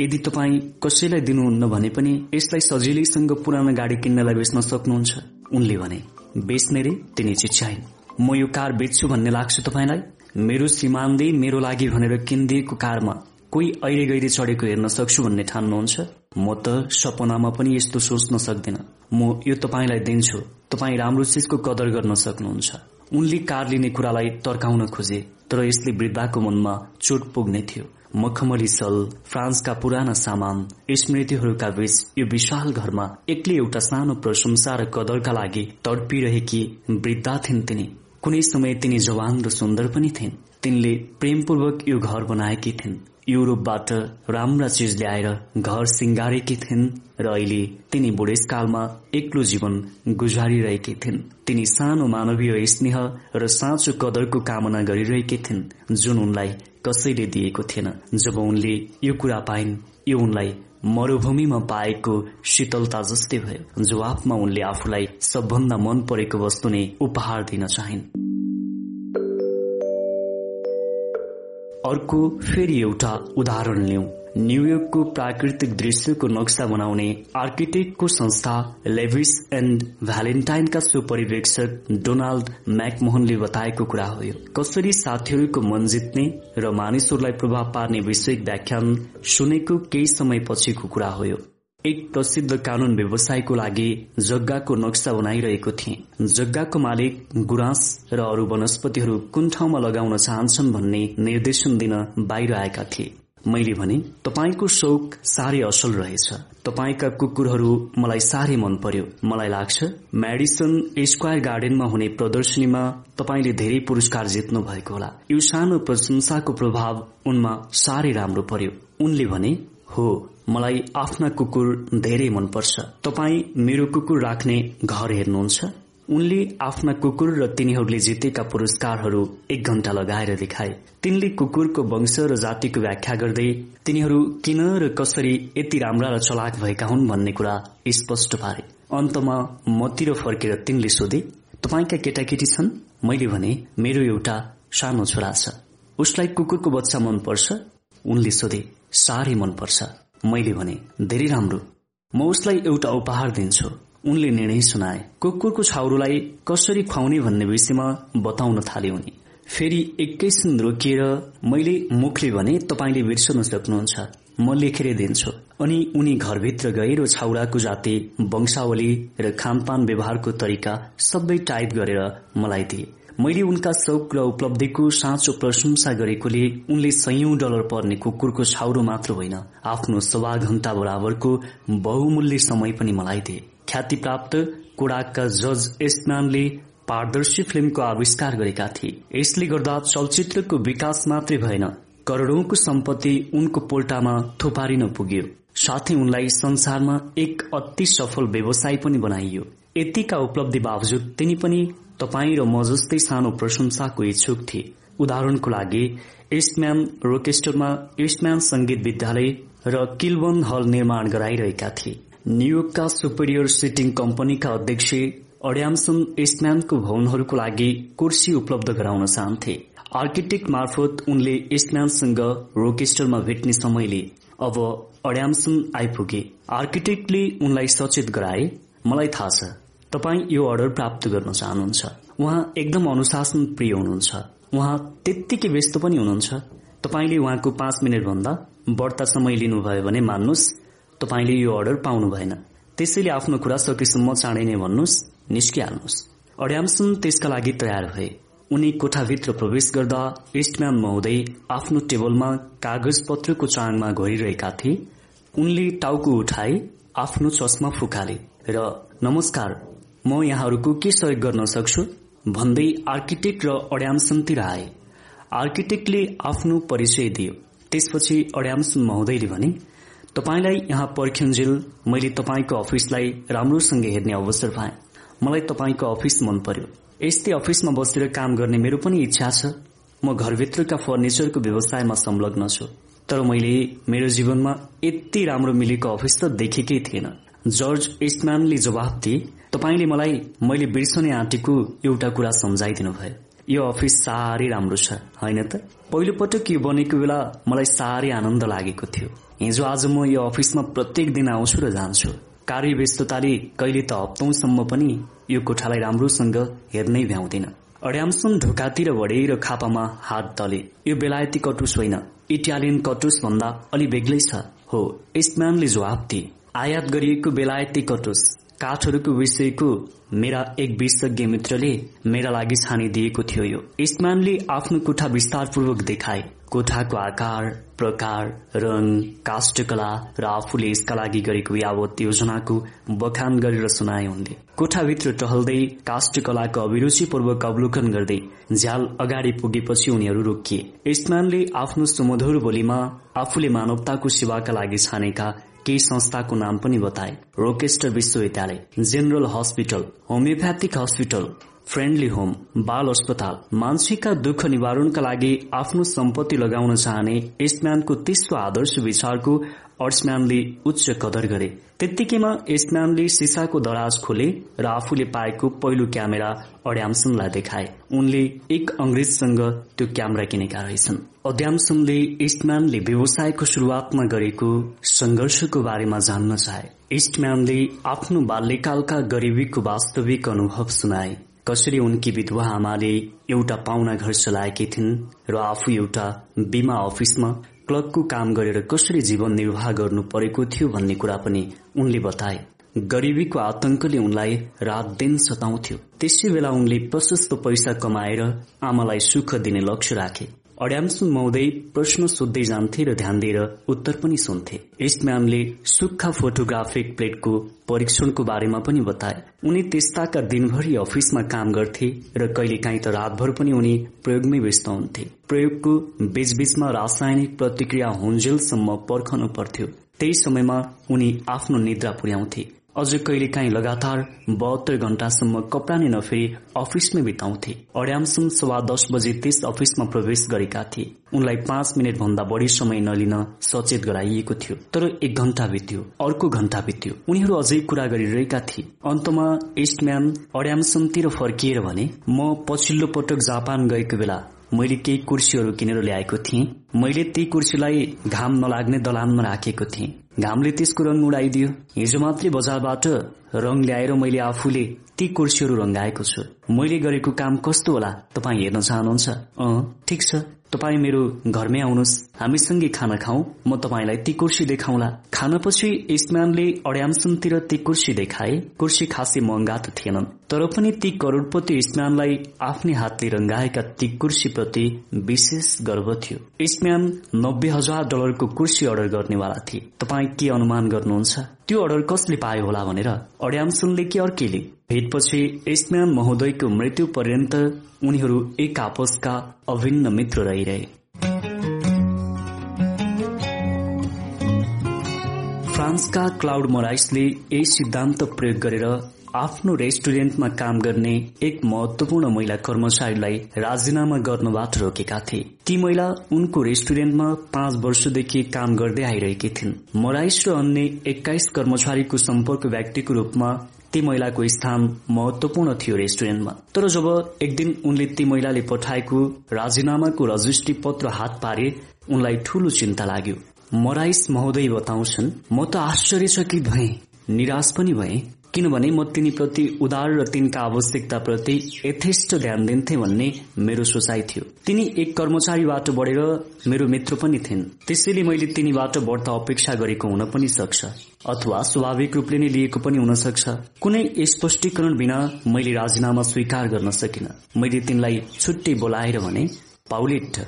यदि तपाईँ कसैलाई दिनुहुन्न भने पनि यसलाई सजिलैसँग पुरानो गाडी किन्नलाई बेच्न सक्नुहुन्छ। उनले भने बेच्ने रे तिनी चिच्याइन् म यो कार बेच्छु भन्ने लाग्छ तपाईँलाई। मेरो श्रीमानले मेरो लागि भनेर किनिदिएको कारमा कोही अहिले गहिरे चढेको हेर्न सक्छु भन्ने ठान्नुहुन्छ? म त सपनामा पनि यस्तो सोच्न सक्दिन। म यो तपाईँलाई दिन्छु। तपाईँ राम्रो चिजको कदर गर्न सक्नुहुन्छ। उनले कार लिने कुरालाई तर्काउन खोजे तर यसले वृद्धाको मनमा चोट पुग्ने थियो। मखमली सल फ्रान्सका पुराना सामान स्मृतिहरूका बीच यो विशाल घरमा एक्लै एउटा सानो प्रशंसा र कदरका लागि तडपिरहेकी वृद्धा थिइन् तिनी। कुनै समय तिनी जवान र सुन्दर पनि थिइन्। तिनले प्रेमपूर्वक यो घर बनाएकी थिइन्। युरोपबाट राम्रा चिज ल्याएर घर सिंगारेकी थिइन् र अहिले तिनी बुढेसकालमा एक्लो जीवन गुजारिरहेकी थिइन्। तिनी सानो मानवीय स्नेह र साँचो कदरको कामना गरिरहेकी थिइन् जुन उनलाई कसैले दिएको थिएन। जब उनले यो कुरा पाइन् यो उनलाई मरूभूमिमा पाएको शीतलता जस्तै भयो। जवाफमा उनले आफूलाई सबभन्दा मन परेको वस्तु नै उपहार दिन चाहिन्। अर्को फेरि एउटा उदाहरण लिउँ। न्यूयोर्कको प्राकृतिक दृश्यको नक्सा बनाउने आर्किटेक्टको संस्था लेभिस एण्ड भ्यालेन्टाइनका सुपरिवेक्षक डोनाल्ड म्याकमोहनले बताएको कुरा हो कसरी साथीहरूको मन जित्ने र मानिसहरूलाई प्रभाव पार्ने विषयक व्याख्यान सुनेको केही समय पछिको कुरा हो एक प्रसिद्ध कानून व्यवसायको लागि जग्गाको नक्सा बनाइरहेको थिए। जग्गाको मालिक गुराँस र अरू वनस्पतिहरू कुन ठाउँमा लगाउन चाहन्छन् भन्ने निर्देशन दिन बाहिर आएका थिए। मैले भने तपाईँको शौक साह्रै असल रहेछ। तपाईँका कुकुरहरू मलाई साह्रै मन पर्यो। मलाई लाग्छ मेडिसन स्क्वायर गार्डनमा हुने प्रदर्शनीमा तपाईँले धेरै पुरस्कार जित्नु भएको होला। यो सानो प्रशंसाको प्रभाव उनमा साह्रै राम्रो पर्यो। उनले भने हो मलाई आफ्ना कुकुर धेरै मनपर्छ तपाईँ मेरो कुकुर राख्ने घर हेर्नुहुन्छ? उनले आफ्ना कुकुर र तिनीहरूले जितेका पुरस्कारहरू एक घण्टा लगाएर देखाए। तिनले कुकुरको वंश र जातिको व्याख्या गर्दै तिनीहरू किन र कसरी यति राम्रा र चलाक भएका हुन् भन्ने कुरा स्पष्ट पारे। अन्तमा मतिर फर्केर तिनले सोधे तपाईँका केटाकेटी छन्? मैले भने मेरो एउटा सानो छोरा छ। उसलाई कुकुरको बच्चा मनपर्छ उनले सोधे साह्रै मनपर्छ मैले भने धेरै राम्रो। म उसलाई एउटा उपहार दिन्छु। उनले निर्णय सुनाए। कुकुरको छाउरोलाई कसरी खुवाउने भन्ने विषयमा बताउन थाले उनी। फेरि एकैछिन रोकिएर मैले मुखले भने तपाईँले बिर्सन सक्नुहुन्छ म लेखेर दिन्छु। अनि उनी घरभित्र गए र छाउराको जाति वंशावली र खानपान व्यवहारको तरिका सबै टाइप गरेर मलाई दिए। मैले उनका शौक र उपलब्धिको साँचो प्रशंसा गरेकोले उनले सयौं डलर पर्ने कुकुरको छाउरो मात्र होइन आफ्नो सवा घण्टा बराबरको बहुमूल्य समय पनि मलाई दिए। ख्याति प्राप्त कोडाकका जज एस्नानले पारदर्शी फिल्मको आविष्कार गरेका थिए। यसले गर्दा चलचित्रको विकास मात्रै भएन। करोड़ौंको सम्पत्ति उनको पोल्टामा थुपारिन पुग्यो। साथै उनलाई संसारमा एक अति सफल व्यवसाय पनि बनाइयो। यतिका उपलब्धि बावजुद तिनी पनि तपाई र म जस्तै सानो प्रशंसाको इच्छुक थिए। उदाहरणको लागि इस्टम्यान रोकेस्टरमा इस्टम्यान संगीत विद्यालय र किलवन हल निर्माण गराइरहेका थिए। न्युयोर्कका सुपेरियर सिटिङ कम्पनीका अध्यक्ष अड्यामसन इस्टम्यानको भवनहरूको लागि कुर्सी उपलब्ध गराउन चाहन्थे। आर्किटेक्ट मार्फत उनले इस्टम्यानसँग रोकेस्टरमा भेट्ने समयले अब अड्यामसन आइपुगे। आर्किटेक्टले उनलाई सचेत गराए। मलाई थाहा छ तपाईँ यो अर्डर प्राप्त गर्न चाहनुहुन्छ। उहाँ एकदम अनुशासन प्रिय हुनुहुन्छ। उहाँ त्यत्तिकै व्यस्त पनि हुनुहुन्छ। तपाईँले उहाँको पाँच मिनट भन्दा बढ्ता समय लिनुभयो भने मान्नुहोस्। तपाईँले यो अर्डर पाउनु भएन त्यसैले आफ्नो कुरा सकेसम्म चाँडै नै भन्नुहोस् निस्किहाल्नुहोस्। अड्यामसन त्यसका लागि तयार भए। उनी कोठाभित्र प्रवेश गर्दा इस्टम्यान महोदय आफ्नो टेबलमा कागज पत्रको चाङमा घोरिरहेका थिए। उनले टाउको उठाए आफ्नो चस्मा फुकाले र नमस्कार म यहाँहरूको के सहयोग गर्न सक्छु? भन्दै आर्किटेक्ट र अड्यामसनतिर आए। आर्किटेक्टले आफ्नो परिचय दियो। त्यसपछि अड्यामसन महोदयले भने तपाईँलाई यहाँ पर्खिन्जेल मैले तपाईँको अफिसलाई राम्रोसँग हेर्ने अवसर पाएँ। मलाई तपाईँको अफिस मन पर्यो यस्तै अफिसमा बसेर काम गर्ने मेरो पनि इच्छा छ। म घरभित्रका फर्निचरको व्यवसायमा संलग्न छु। तर मैले मेरो जीवनमा यति राम्रो मिलेको अफिस त देखेकै थिएन। जर्ज इस्टम्यानले जवाब दिए तपाईँले मलाई मैले बिर्सने आँटेको एउटा कुरा सम्झाइदिनु भयो यो अफिस साह्रै राम्रो छ होइन त? पहिलो पटक यो बनेको बेला मलाई साह्रै आनन्द लागेको थियो। हिजो आज म यो अफिसमा प्रत्येक दिन आउँछु र जान्छु। कार्य व्यस्तताले कहिले त हप्तौंसम्म पनि यो कोठालाई राम्रोसँग हेर्नै भ्याउँदैन। अड्यामसन ढोकातिर बढे र खापामा हात दले यो बेलायती कटुस होइन। इटालियन कटुस भन्दा अलि बेग्लै छ। हो इस्टम्यानले जवाब दिए। आयात गरिएको बेलायती कटुस। काठहरूको विषयको मेरा एक विशेषज्ञ मित्रले मेरा लागि छानिदिएको थियो यो। इस्टम्यानले आफ्नो कोठा विस्तारपूर्वक देखाए। कोठाको आकार प्रकार रंग काष्ठकला र आफूले यसका लागि गरेको यावत योजनाको बखान गरेर सुनाए उनले कोठाभित्र टहल्दै काष्ठकलाको अभिरुचिपूर्वक अवलोकन गर्दै झ्याल अगाडि पुगेपछि उनीहरू रोकिए। इस्टम्यानले आफ्नो सुमधुर बोलीमा आफूले मानवताको सेवाका लागि छानेका केही संस्थाको नाम पनि बताए। रोकेस्टर विश्वविद्यालय general hospital homeopathic hospital friendly home बाल अस्पताल मान्छेका दुःख निवारणका लागि आफ्नो सम्पत्ति लगाउन चाहने इस्टम्यानको तेस्रो आदर्श विचारको अर्सम्यानले उच्च कदर गरे। त्यत्तिकैमा इस्टम्यानले सिसाको दराज खोले र आफूले पाएको पहिलो क्यामेरा अड्यामसनलाई देखाए। उनले एक अंग्रेजसँग त्यो क्यामेरा किनेका रहेछन्। अड्यामसनले इस्टम्यानले व्यवसायको शुरूआतमा गरेको संघर्षको बारेमा जान्न चाहे। इस्टम्यानले आफ्नो बाल्यकालका गरिबीको वास्तविक अनुभव सुनाए। कसरी उनकी विधवा आमाले एउटा पाहुना घर चलाएकी थिइन् र आफू एउटा बीमा अफिसमा क्लबको काम गरेर कसरी जीवन निर्वाह गर्नु परेको थियो भन्ने कुरा पनि उनले बताए। गरिबीको आतंकले उनलाई रात दिन सताउँथ्यो। त्यसै बेला उनले प्रशस्त पैसा कमाएर आमालाई सुख दिने लक्ष्य राखे। अड्यामसुन महोदय प्रश्न सोध्दै जान्थे र ध्यान दिएर उत्तर पनि सुन्थे। इस्टम्यानले सुक्खा फोटोग्राफिक प्लेटको परीक्षणको बारेमा पनि बताए। उनी त्यस्ताका दिनभरि अफिसमा काम गर्थे र कहिलेकाहीँ त रातभर पनि उनी प्रयोगमै व्यस्त हुन्थे। प्रयोगको बीचबीचमा रासायनिक प्रतिक्रिया हुन्जेलसम्म पर्खनु पर्थ्यो। त्यही समयमा उनी आफ्नो निद्रा पुर्याउँथे। अझ कहिलेकाहीँ लगातार बहत्तर घण्टासम्म कपडा नै नफेरी अफिसमै बिताउँथे। अड्यामसम्म सवा दस बजे त्यस अफिसमा प्रवेश गरेका थिए। उनलाई पाँच मिनट भन्दा बढी समय नलिन सचेत गराइएको थियो। तर एक घण्टा बित्यो अर्को घण्टा बित्यो। उनीहरू अझै कुरा गरिरहेका थिए। अन्तमा इस्टम्यान अड्यामसमतिर फर्किएर भने म पछिल्लो पटक जापान गएको बेला मैले केही कुर्सीहरू किनेर ल्याएको थिएँ। मैले ती कुर्सीलाई घाम नलाग्ने दलानमा राखेको थिएँ। घामले त्यसको रङ उडाइदियो। हिजो मात्रै बजारबाट रङ ल्याएर मैले आफूले ती कुर्सीहरू रंगाएको छु। मैले गरेको काम कस्तो होला? तपाईँ हेर्न चाहनुहुन्छ? अँ ठिक छ। तपाईँ मेरो घरमै आउनुहोस्। हामीसँगै खाना खाऊ। म तपाईँलाई ती कुर्सी देखाउला। खानापछि इस्मानले अड्यामसनतिर ती कुर्सी देखाए। कुर्सी खासै महँगा त थिएनन्। तर पनि ती करोड़पति इस्मानलाई आफ्नै हातले रंगाएका ती कुर्सी प्रति विशेष गर्व थियो। इस्म्यान नब्बे हजार डलरको कुर्सी अर्डर गर्नेवाला थिए। तपाईँ के अनुमान गर्नुहुन्छ? त्यो अर्डर कसले पायो होला भनेर अड्यामसनले कि अर्केले भेटपछि इस्म्यान महोदयको मृत्यु पर्यन्त उनीहरू एक आपसका अभिन्न मित्र रहिरहे। फ्रान्सका क्लाउड मोराइसले यही सिद्धान्त प्रयोग गरेर आफ्नो रेस्टुरेन्टमा काम गर्ने एक महत्वपूर्ण महिला कर्मचारीलाई राजीनामा गर्नबाट रोकेका थिए। ती महिला उनको रेस्टुरेन्टमा पाँच वर्षदेखि काम गर्दै आइरहेकी थिइन्। मोराइस र अन्य एक्काइस कर्मचारीको सम्पर्क व्यक्तिको रूपमा ती महिलाको स्थान महत्वपूर्ण थियो रेस्टुरेन्टमा। तर जब एक दिन उनले ती महिलाले पठाएको राजीनामाको रजिस्ट्री पत्र हात पारे उनलाई ठूलो चिन्ता लाग्यो। मराइस महोदय बताउँछन् म त आश्चर्यचकित भए निराश पनि भए। किनभने म तिनीप्रति उदार र तिनका आवश्यकताप्रति यथेष्ट ध्यान दिन्थे भन्ने मेरो सोचाइ थियो। तिनी एक कर्मचारीबाट बढेर मेरो मित्र पनि थिइन्। त्यसैले मैले तिनीबाट बढ्ता अपेक्षा गरेको हुन पनि सक्छ अथवा स्वाभाविक रूपले नै लिएको पनि हुन सक्छ। कुनै स्पष्टीकरण बिना मैले राजीनामा स्वीकार गर्न सकिन। मैले तिनलाई छुट्टै बोलाएर भने पाउलेट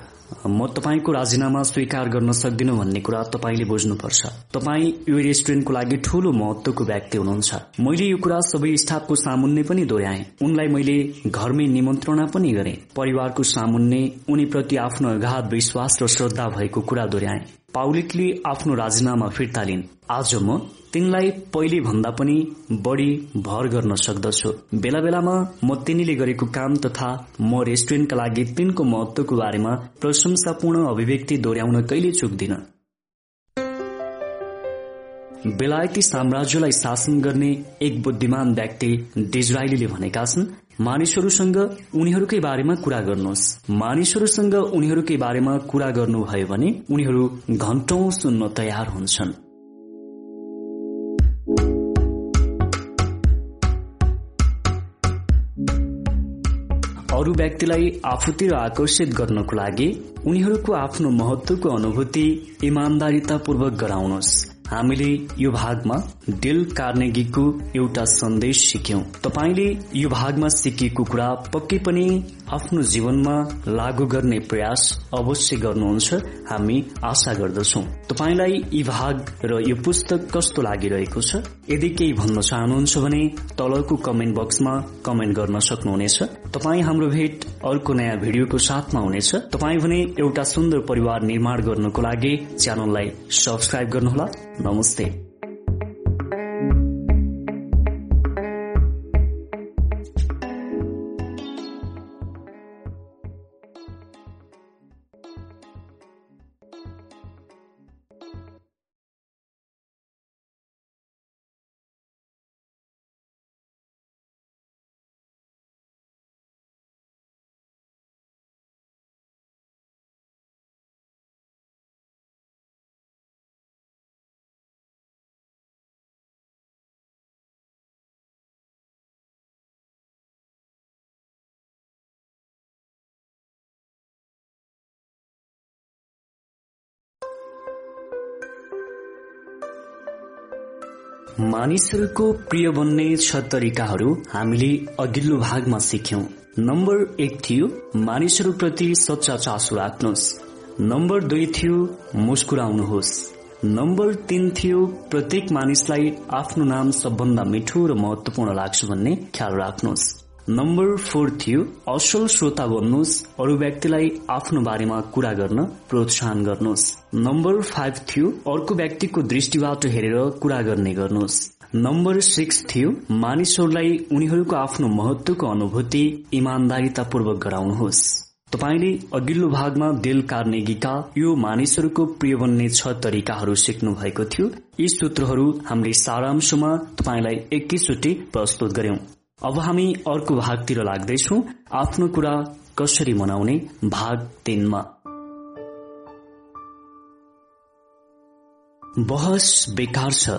म तपाईँको राजीनामा स्वीकार गर्न सक्दिनँ भन्ने कुरा तपाईँले बुझ्नुपर्छ। तपाईँ यो रेस्टुरेन्टको लागि ठूलो महत्वको व्यक्ति हुनुहुन्छ। मैले यो कुरा सबै स्टाफको सामुन्ने पनि दोहोऱ्याएँ। उनलाई मैले घरमै निमन्त्रणा पनि गरे। परिवारको सामुन्ने उनीप्रति आफ्नो अगाध विश्वास र श्रद्धा भएको कुरा दोहोऱ्याए। पाउलिकले आफ्नो राजीनामा फिर्ता लिन्। आज म तिनलाई पहिले भन्दा पनि बढ़ी भर गर्न सक्दछु। बेला बेलामा म तिनीले गरेको काम तथा म रेस्टुरेन्टका लागि तिनको महत्वको बारेमा प्रशंसापूर्ण अभिव्यक्ति दोहोऱ्याउन कहिले चुक्दिन। बेलायती साम्राज्यलाई शासन गर्ने एक बुद्धिमान व्यक्ति डिजराइलीले भनेका छन् मानिसहरूसँग उनीहरूकै बारेमा कुरा गर्नुहोस्। मानिसहरूसँग उनीहरूकै बारेमा कुरा गर्नुभयो भने उनीहरू घण्टौं सुन्न तयार हुन्छन्। अरू व्यक्तिलाई आफूतिर आकर्षित गर्नको लागि उनीहरूको आफ्नो महत्वको अनुभूति इमान्दारितापूर्वक गराउनुहोस्। हामीले यो भागमा डिल कार्नेगीको एउटा सन्देश सिक्यौं। तपाईँले यो भागमा सिकेको कुरा पक्कै पनि आफ्नो जीवनमा लागू गर्ने प्रयास अवश्य गर्नुहुन्छ हामी आशा गर्दछौ। तपाईँलाई यी भाग र यो पुस्तक कस्तो लागिरहेको छ यदि केही भन्न चाहनुहुन्छ भने तलको कमेन्ट बक्समा कमेन्ट गर्न सक्नुहुनेछ। तपाईँ हाम्रो भेट अर्को नयाँ भिडियोको साथमा हुनेछ। तपाईँ भने एउटा सुन्दर परिवार निर्माण गर्नको लागि च्यानललाई सब्सक्राइब गर्नुहोला। नमस्ते मानिसहरूको प्रिय बन्ने छ तरिकाहरू हामीले अघिल्लो भागमा सिक्यौं। नम्बर एक थियो मानिसहरूप्रति सच्चा चासो राख्नुहोस् नम्बर दुई थियो मुस्कुराउनुहोस्। नम्बर तीन थियो प्रत्येक मानिसलाई आफ्नो नाम सबभन्दा मिठो र महत्वपूर्ण लाग्छ भन्ने ख्याल राख्नुहोस्। नम्बर फोर थियो असल श्रोता बन्नुहोस् अरू व्यक्तिलाई आफ्नो बारेमा कुरा गर्न प्रोत्साहन गर्नुहोस्। नम्बर फाइभ थियो अर्को व्यक्तिको दृष्टिबाट हेरेर कुरा गर्ने गर्नुहोस्। नम्बर सिक्स थियो मानिसहरूलाई उनीहरूको आफ्नो महत्वको अनुभूति इमान्दारितापूर्वक गराउनुहोस्। तपाईँले अघिल्लो भागमा डेल कार्नेगीका यो मानिसहरूको प्रिय बन्ने छ तरिकाहरू सिक्नु भएको थियो। यी सूत्रहरू हामीले सारांशमा तपाईँलाई एकैचोटि प्रस्तुत गर्यौं अब हामी अर्को भागतिर लाग्दैछौ। आफ्नो कुरा कसरी मनाउने भाग तीनमा। बहस बेकार छ।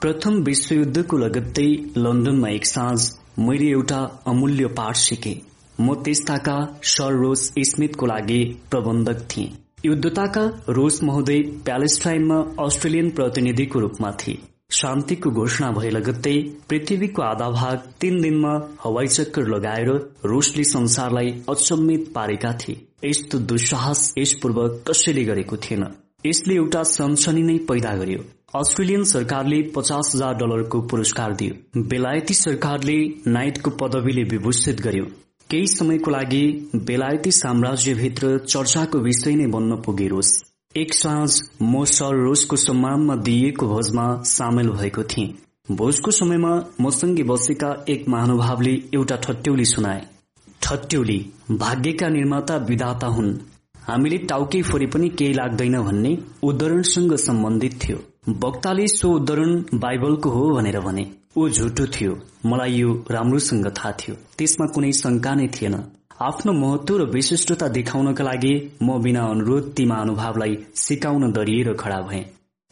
प्रथम विश्वयुद्धको लगत्तै लन्डनमा एक साँझ मैले एउटा अमूल्य पाठ सिकेँ। म त्यस्ताका सर रोज स्मिथको लागि प्रबन्धक थिए। युद्धताका रोज महोदय प्यालेस्टाइनमा अस्ट्रेलियन प्रतिनिधिको रूपमा थिए। शान्तिको घोषणा भए लगत्तै पृथ्वीको आधा भाग तीन दिनमा हवाई चक्कर लगाएर रुसले संसारलाई अचम्मित पारेका थिए। यस्तो दुस्साहस यसपूर्व कसैले गरेको थिएन। यसले एउटा सनसनी नै पैदा गर्यो। अस्ट्रेलियन सरकारले पचास हजार डलरको पुरस्कार दियो। बेलायती सरकारले नाइटको पदवीले विभूषित गर्यो। केही समयको लागि बेलायती साम्राज्यभित्र चर्चाको विषय नै बन्न पुगेरोस्। एक साँझ म सर सम्मानमा दिइएको भोजमा सामेल भएको थिएँ। भोजको समयमा मसँगै बसेका एक महानुभावले एउटा ठट्यौली सुनाए। ठट्यौली भाग्यका निर्माता विधाता हुन्। हामीले टाउकै फोरे पनि केही लाग्दैन भन्ने उद्धरणसँग सम्बन्धित थियो। वक्ताले सो उद्धरण बाइबलको हो भनेर भने ऊ झुटो थियो। मलाई यो राम्रोसँग थाहा थियो। त्यसमा कुनै शंका नै थिएन। आफ्नो महत्व र विशिष्टता देखाउनका लागि म बिना अनुरोध ती महानुभावलाई सिकाउन दरिएर खडा भए।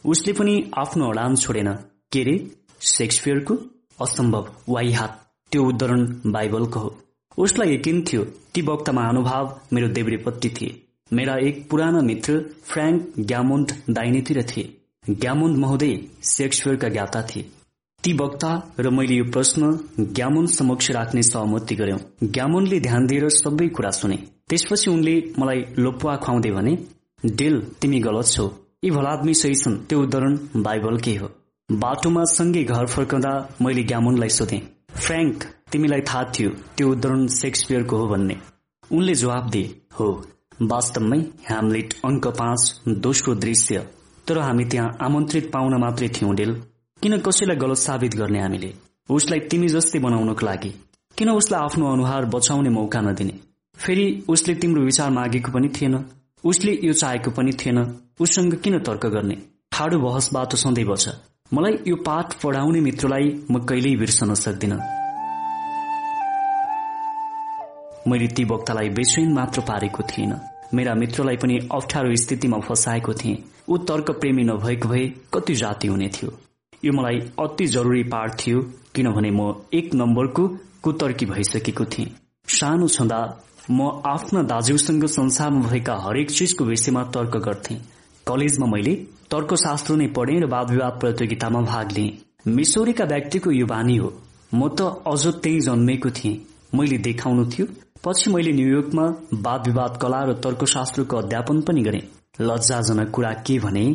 उसले पनि आफ्नो अडान छोडेन। के रे? सेक्सपियरको असम्भव। वाइ हात। त्यो उद्धरण बाइबलको हो। उसलाई यकिन थियो ती वक्ता महानुभाव मेरो देब्रेपट्टि थिए। मेरा एक पुराना मित्र फ्रेङ्क ग्यामोन्ड दाइनेतिर थिए। ग्यामोन्ड महोदय सेक्सपियरका ज्ञाता थिए। ती वक्ता र मैले यो प्रश्न ग्यामोन समक्ष राख्ने सहमति गर्यौं। ग्यामोनले ध्यान दिएर सबै कुरा सुने। त्यसपछि उनले मलाई लोपुवा खुवाउँदै भने डेल तिमी गलत छौ। यी भलादमी सही छन्। त्यो उदाहरण बाइबल के हो? बाटोमा सँगै घर फर्कँदा मैले ग्यामोनलाई सोधे फ्रेङ्क तिमीलाई थाहा थियो त्यो उदाहरण सेक्सपियरको हो भन्ने। उनले जवाब दिए हो वास्तवमै ह्यामलेट अङ्क पाँच दोस्रो दृश्य। तर हामी त्यहाँ आमन्त्रित पाउन मात्रै थियौं डेल। किन कसैलाई गलत साबित गर्ने हामीले? उसलाई तिमी जस्तै बनाउनको लागि। किन उसलाई आफ्नो अनुहार बचाउने मौका नदिने? फेरि उसले तिम्रो विचार मागेको पनि थिएन। उसले यो चाहेको पनि थिएन। उससँग किन तर्क गर्ने? ठाडो बहसबाट सधैँ बच मलाई यो पाठ पढाउने मित्रलाई म कहिल्यै बिर्सन सक्दिन। मैले ती वक्तालाई बेचैन मात्र पारेको थिएन। मेरा मित्रलाई पनि अप्ठ्यारो स्थितिमा फसाएको थिएँ। ऊ तर्क प्रेमी नभएको भए कति जाति हुने थियो। यो मलाई अति जरुरी पाठ थियो किनभने म एक नम्बरको कुतर्की भइसकेको थिएँ। सानो छँदा म आफ्ना दाजुसँग संसारमा भएका हरेक चिजको विषयमा तर्क गर्थे। कलेजमा मैले तर्कशास्त्र नै पढेँ र वाद विवाद प्रतियोगितामा भाग लिएँ। मिसौरीका व्यक्तिको यो बानी हो। म त अझ त्यही जन्मेको थिएँ। मैले देखाउनु थियो। पछि मैले न्युयोर्कमा वाद विवाद कला र तर्कशास्त्रको अध्यापन पनि गरेँ। लज्जाजनक कुरा के भने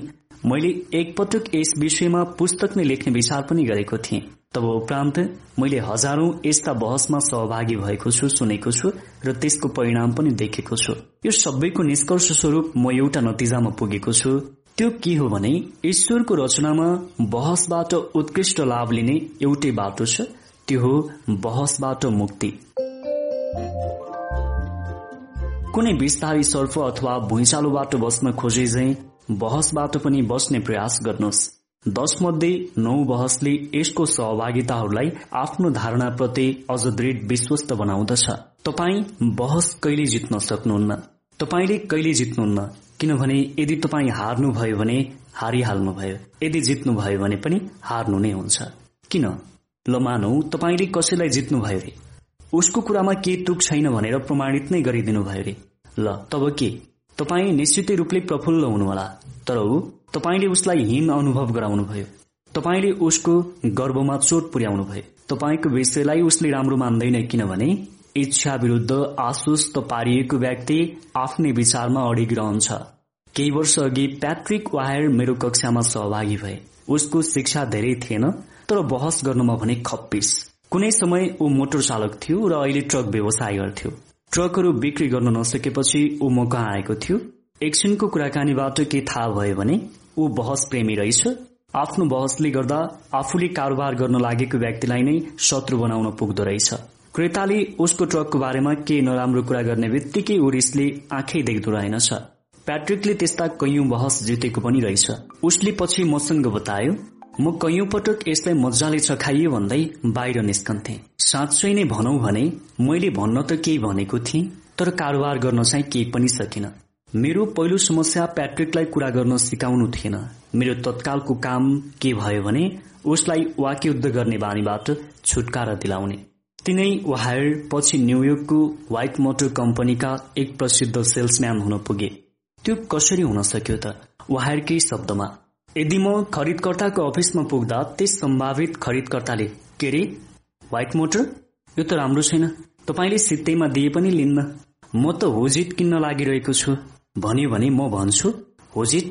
मैले एकपटक यस विषयमा पुस्तक नै लेख्ने विचार पनि गरेको थिएँ। तब उपरान्त मैले हजारौं यस्ता बहसमा सहभागी भएको छु सुनेको छु र त्यसको परिणाम पनि देखेको छु। यो सबैको निष्कर्ष स्वरूप म एउटा नतिजामा पुगेको छु। त्यो के हो भने ईश्वरको रचनामा बहसबाट उत्कृष्ट लाभ लिने एउटै बाटो छ। त्यो हो बहसबाट मुक्ति। कुनै विस्तारी सर्फ अथवा भुइँचालोबाट बस्न खोजे झै बहसबाट पनि बस्ने प्रयास गर्नुहोस्। दश मध्ये नौ बहसले यसको सहभागिताहरूलाई आफ्नो धारणाप्रति अझ दृढ विश्वस्त बनाउँदछ। तपाई बहस कहिले जित्न सक्नुहुन्न? तपाईँले कहिले जित्नुहुन्न? किनभने यदि तपाईँ हार्नुभयो भने हारिहाल्नुभयो। यदि जित्नुभयो भने पनि हार्नु नै हुन्छ। किन? ल मानौ तपाईँले कसैलाई जित्नुभयो रे? उसको कुरामा के तुक छैन भनेर प्रमाणित नै गरिदिनु भयो रे। ल तब के? तपाईँ निश्चितै रूपले प्रफुल्ल हुनुहोला। तर ऊ तपाईँले उसलाई हीन अनुभव गराउनुभयो। तपाईँले उसको गर्वमा चोट पुर्याउनु भयो तपाईँको विषयलाई उसले राम्रो मान्दैन किनभने इच्छा विरूद्ध आश्वस्त पारिएको व्यक्ति आफ्नै विचारमा अडिग रहन्छ केही वर्ष अघि प्याट्रिक वायर मेरो कक्षामा सहभागी भए। उसको शिक्षा धेरै थिएन तर बहस गर्नुमा भने खप्पिस। कुनै समय ऊ मोटर चालक थियो र अहिले ट्रक व्यवसाय गर्थ्यो ट्रकहरू बिक्री गर्न नसकेपछि ऊ म कहाँ आएको थियो। एकछिनको कुराकानीबाट के थाहा भयो भने ऊ बहस प्रेमी रहेछ। आफ्नो बहसले गर्दा आफूले कारोबार गर्न लागेको व्यक्तिलाई नै शत्रु बनाउन पुग्दो रहेछ। क्रेताले उसको ट्रकको बारेमा के नराम्रो कुरा गर्ने बित्तिकै ऊ रिसले आँखै देख्दो रहेनछ प्याट्रिकले त्यस्ता कैयौं बहस जितेको पनि रहेछ। उसले पछि मसँग बतायो म कैयौं पटक यसलाई मजाले चखाइयो भन्दै बाहिर निस्कन्थे। साँच्चै नै भनौ भने मैले भन्न त केही भनेको थिएँ तर कारोबार गर्न चाहिँ केही पनि सकिन। मेरो पहिलो समस्या प्याट्रिकलाई कुरा गर्न सिकाउनु थिएन। मेरो तत्कालको काम के भयो भने उसलाई वाक्युद्ध गर्ने बानीबाट छुटकारा दिलाउने। तिनै वायर पछि न्यूयोर्कको व्हाइट मोटर कम्पनीका एक प्रसिद्ध सेल्सम्यान हुन पुगे। त्यो कसरी हुन सक्यो त? वायरकै शब्दमा। यदि म खरिदकर्ताको अफिसमा पुग्दा त्यस सम्भावित खरिदकर्ताले के रे व्हाइट मोटर यो त राम्रो छैन। तपाईँले सित्तैमा दिए पनि लिन्न। म त होजिट किन्न लागिरहेको छु। भन्यो भने म भन्छु होजिट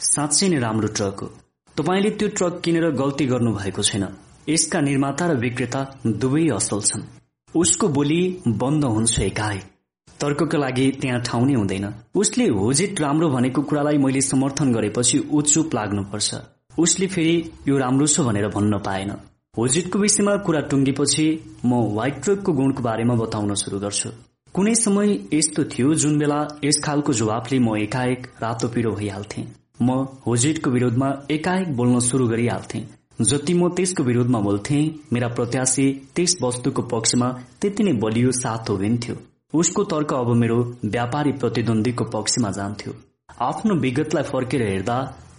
साँच्चै नै राम्रो ट्रक हो। तपाईँले त्यो ट्रक किनेर गल्ती गर्नु भएको छैन। यसका निर्माता र विक्रेता दुवै असल छन्। उसको बोली बन्द हुन्छ एकाएक। तर्कका लागि त्यहाँ ठाउँ नै हुँदैन। उसले होजिट राम्रो भनेको कुरालाई मैले समर्थन गरेपछि ऊ चुप लाग्नुपर्छ। उसले फेरि यो राम्रो छ भनेर भन्न पाएन। होजिटको विषयमा कुरा टुङ्गेपछि म व्हाइट ट्रकको गुणको बारेमा बताउन शुरू गर्छु। कुनै समय यस्तो थियो जुन बेला यस खालको जवाफले म एकाएक रातो पिरो भइहाल्थे। म होजिटको विरोधमा एकाएक बोल्न शुरू गरिहाल्थे। जति म त्यसको विरोधमा बोल्थे मेरा प्रत्याशी त्यस वस्तुको पक्षमा त्यति नै बलियो साथ होइन्थ्यो उसको तर्क अब मेरो व्यापारी प्रतिद्वन्दीको पक्षमा जान्थ्यो। आफ्नो विगतलाई फर्केर हेर्दा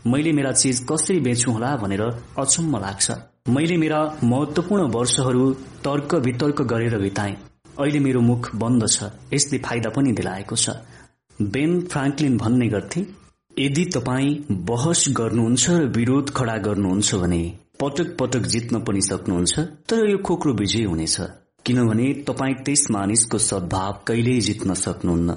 मैले मेरा चिज कसरी बेचु होला भनेर अचम्म लाग्छ। मैले मेरा महत्वपूर्ण वर्षहरू तर्क वितर्क गरेर बिताए। अहिले मेरो मुख बन्द छ यसले फाइदा पनि दिलाएको छ। बेन फ्राङ्कलिन भन्ने गर्थे यदि तपाईँ बहस गर्नुहुन्छ र विरोध खडा गर्नुहुन्छ भने पटक पटक जित्न पनि सक्नुहुन्छ तर यो खोक्रो विजय हुनेछ। किनभने तपाईँ त्यस मानिसको सद्भाव कहिल्यै जित्न सक्नुहुन्न।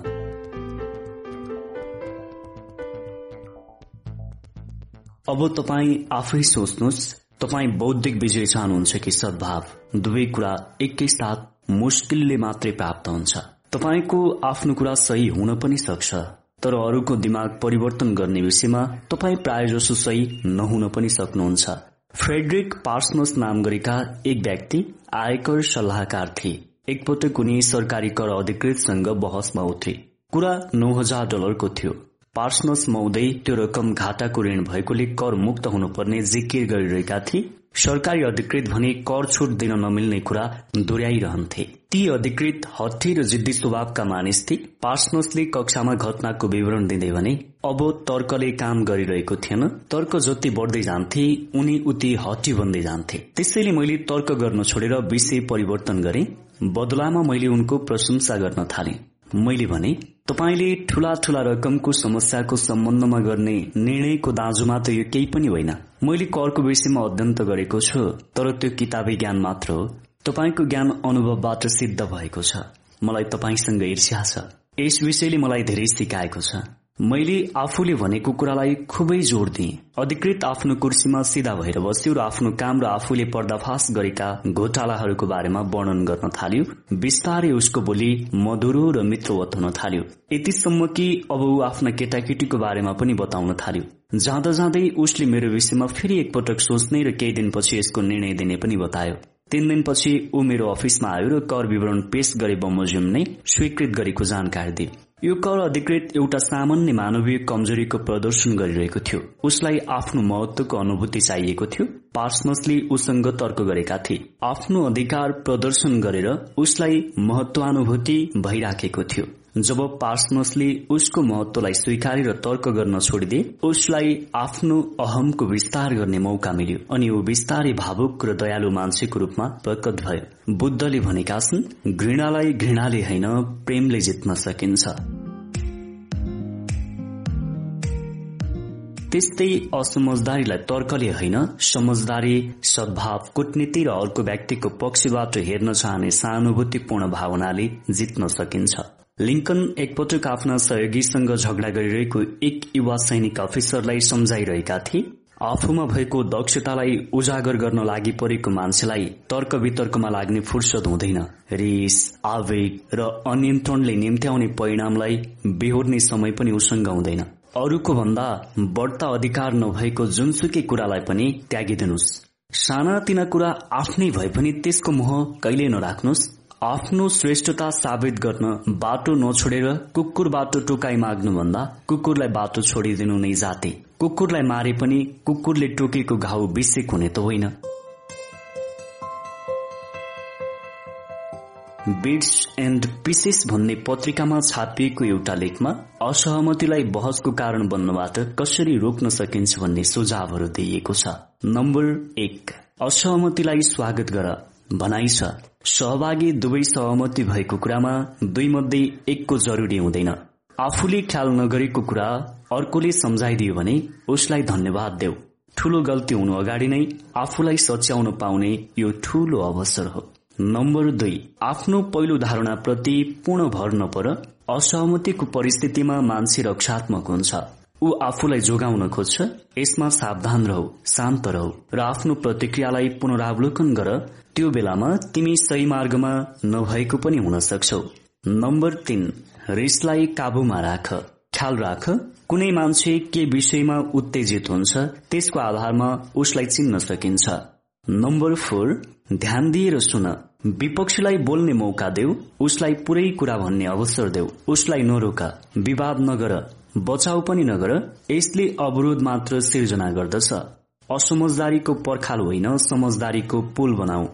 अब तपाईँ आफै सोच्नुहोस् तपाईँ बौद्धिक विजय चाहनुहुन्छ कि सद्भाव? दुवै कुरा एकैसाथ मुस्किलले मात्रै प्राप्त हुन्छ। तपाईँको आफ्नो कुरा सही हुन पनि सक्छ तर अरूको दिमाग परिवर्तन गर्ने विषयमा तपाईँ प्राय जसो सही नहुन पनि सक्नुहुन्छ। फ्रेडरिक पार्समस नाम गरेका एक व्यक्ति आयकर सल्लाहकार थिए। एकपटक उनी सरकारी कर अधिकृतसँग बहसमा उठे कुरा नौ हजार डलरको थियो। पार्सनस महोदय त्यो रकम घाटाको ऋण भएकोले कर मुक्त हुनुपर्ने जिकिर गरिरहेका थिए। सरकारी अधिकृत भने कर छुट दिन नमिल्ने कुरा दोहोऱ्याइरहन्थे। ती अधिकृत हत्ती र जिद्दी स्वभावका मानिस थिए। पार्सनसले कक्षामा घटनाको विवरण दिँदै भने अब तर्कले काम गरिरहेको थिएन। तर्क जति बढ्दै जान्थे उनी उति हट्टी बन्दै जान्थे। त्यसैले मैले तर्क गर्न छोडेर विषय परिवर्तन गरे। बदलामा मैले उनको प्रशंसा गर्न थाले। मैले भने तपाईँले ठूला ठूला रकमको समस्याको सम्बन्धमा गर्ने निर्णयको दाजुमा त यो केही पनि होइन। मैले करको विषयमा अध्ययन त गरेको छु तर त्यो किताबी ज्ञान मात्र हो। तपाईँको ज्ञान अनुभवबाट सिद्ध भएको छ। मलाई तपाईँसँग ईर्ष्या छ। यस विषयले मलाई धेरै सिकाएको छ। मैले आफूले भनेको कुरालाई खुबै जोड़ दिए। अधिकृत आफ्नो कुर्सीमा सिधा भएर बस्यो र आफ्नो काम र आफूले पर्दाफाश गरेका घोटालाहरूको बारेमा वर्णन गर्न थाल्यो। बिस्तारै उसको बोली मधुरो र मित्रवत हुन थाल्यो। यतिसम्म कि अब ऊ आफ्ना केटाकेटीको बारेमा पनि बताउन थाल्यो। जाँदा जाँदै उसले मेरो विषयमा फेरि एकपटक सोच्ने र केही दिनपछि यसको निर्णय दिने पनि बतायो। तीन दिनपछि ऊ मेरो अफिसमा आयो र कर विवरण पेश गरे बमोजिम नै स्वीकृत गरेको जानकारी दिए। यो कर अधिकृत एउटा सामान्य मानवीय कमजोरीको प्रदर्शन गरिरहेको थियो। उसलाई आफ्नो महत्वको अनुभूति चाहिएको थियो। पार्सनसले उसँग तर्क गरेका थिए। आफ्नो अधिकार प्रदर्शन गरेर उसलाई महत्वानुभूति भइराखेको थियो। जब पार्सनसले उसको महत्वलाई स्वीकारेर तर्क गर्न छोडिदिए उसलाई आफ्नो अहमको विस्तार गर्ने मौका मिल्यो अनि ऊ विस्तारै भावुक र दयालु मान्छेको रूपमा प्रकट भयो। बुद्धले भनेका छन् घृणालाई घृणाले होइन प्रेमले जित्न सकिन्छ। त्यस्तै असमझदारीलाई तर्कले होइन समझदारी सद्भाव कूटनीति र अर्को व्यक्तिको पक्षबाट हेर्न चाहने सहानुभूतिपूर्ण भावनाले जित्न सकिन्छ। लिङ्कन एकपटक आफ्ना सहयोगीसँग झगडा गरिरहेको एक युवा सैनिक अफिसरलाई सम्झाइरहेका थिए। आफूमा भएको दक्षतालाई उजागर गर्न लागि परेको मान्छेलाई तर्क वितर्कमा लाग्ने फुर्सद हुँदैन। रिस आवेग र अनियन्त्रणले निम्त्याउने परिणामलाई बेहोर्ने समय पनि उसँग हुँदैन। अरूको भन्दा बढ्ता अधिकार नभएको जुनसुकै कुरालाई पनि त्यागिदिनुहोस्। सानातिना कुरा आफ्नै भए पनि त्यसको मोह कहिले नराख्नुहोस्। आफ्नो श्रेष्ठता साबित गर्न बाटो नछोडेर कुकुर बाटो टोकाई माग्नुभन्दा कुकुरलाई बाटो छोडिदिनु नै जाते। कुकुरलाई मारे पनि कुकुरले टोकेको घाउ विषेक हुने त होइन। बिड्स एण्ड पिसेस भन्ने पत्रिकामा छापिएको एउटा लेखमा असहमतिलाई बहसको कारण बन्नबाट कसरी रोक्न सकिन्छ भन्ने सुझावहरू दिइएको छ। नम्बर एक असहमतिलाई स्वागत गर। भनाइ छ। सहभागी दुवै सहमति भएको कुरामा दुई मध्ये एकको जरुरी हुँदैन। आफूले ख्याल नगरेको कुरा अर्कोले सम्झाइदियो भने उसलाई धन्यवाद देऊ। ठूलो गल्ती हुनु अगाडि नै आफूलाई सच्याउन पाउने यो ठूलो अवसर हो। नम्बर दुई आफ्नो पहिलो धारणाप्रति पूर्ण भर नपर असहमतिको परिस्थितिमा मान्छे रक्षात्मक हुन्छ। ऊ आफूलाई जोगाउन खोज्छ यसमा सावधान रहौ शान्त रहौ र आफ्नो प्रतिक्रियालाई पुनरावलोकन गर त्यो बेलामा तिमी सही मार्गमा नभएको पनि हुन सक्छौ। नम्बर तीन रिसलाई काबुमा राख। ख्याल राख कुनै मान्छे के विषयमा उत्तेजित हुन्छ त्यसको आधारमा उसलाई चिन्न सकिन्छ। नम्बर फोर ध्यान दिएर सुन। विपक्षीलाई बोल्ने मौका देऊ उसलाई पुरै कुरा भन्ने अवसर देऊ। उसलाई नरोका विवाद नगर बचाउ पनि नगर यसले अवरोध मात्र सिर्जना गर्दछ। असमझदारीको पर्खाल होइन समझदारीको पुल बनाऊ।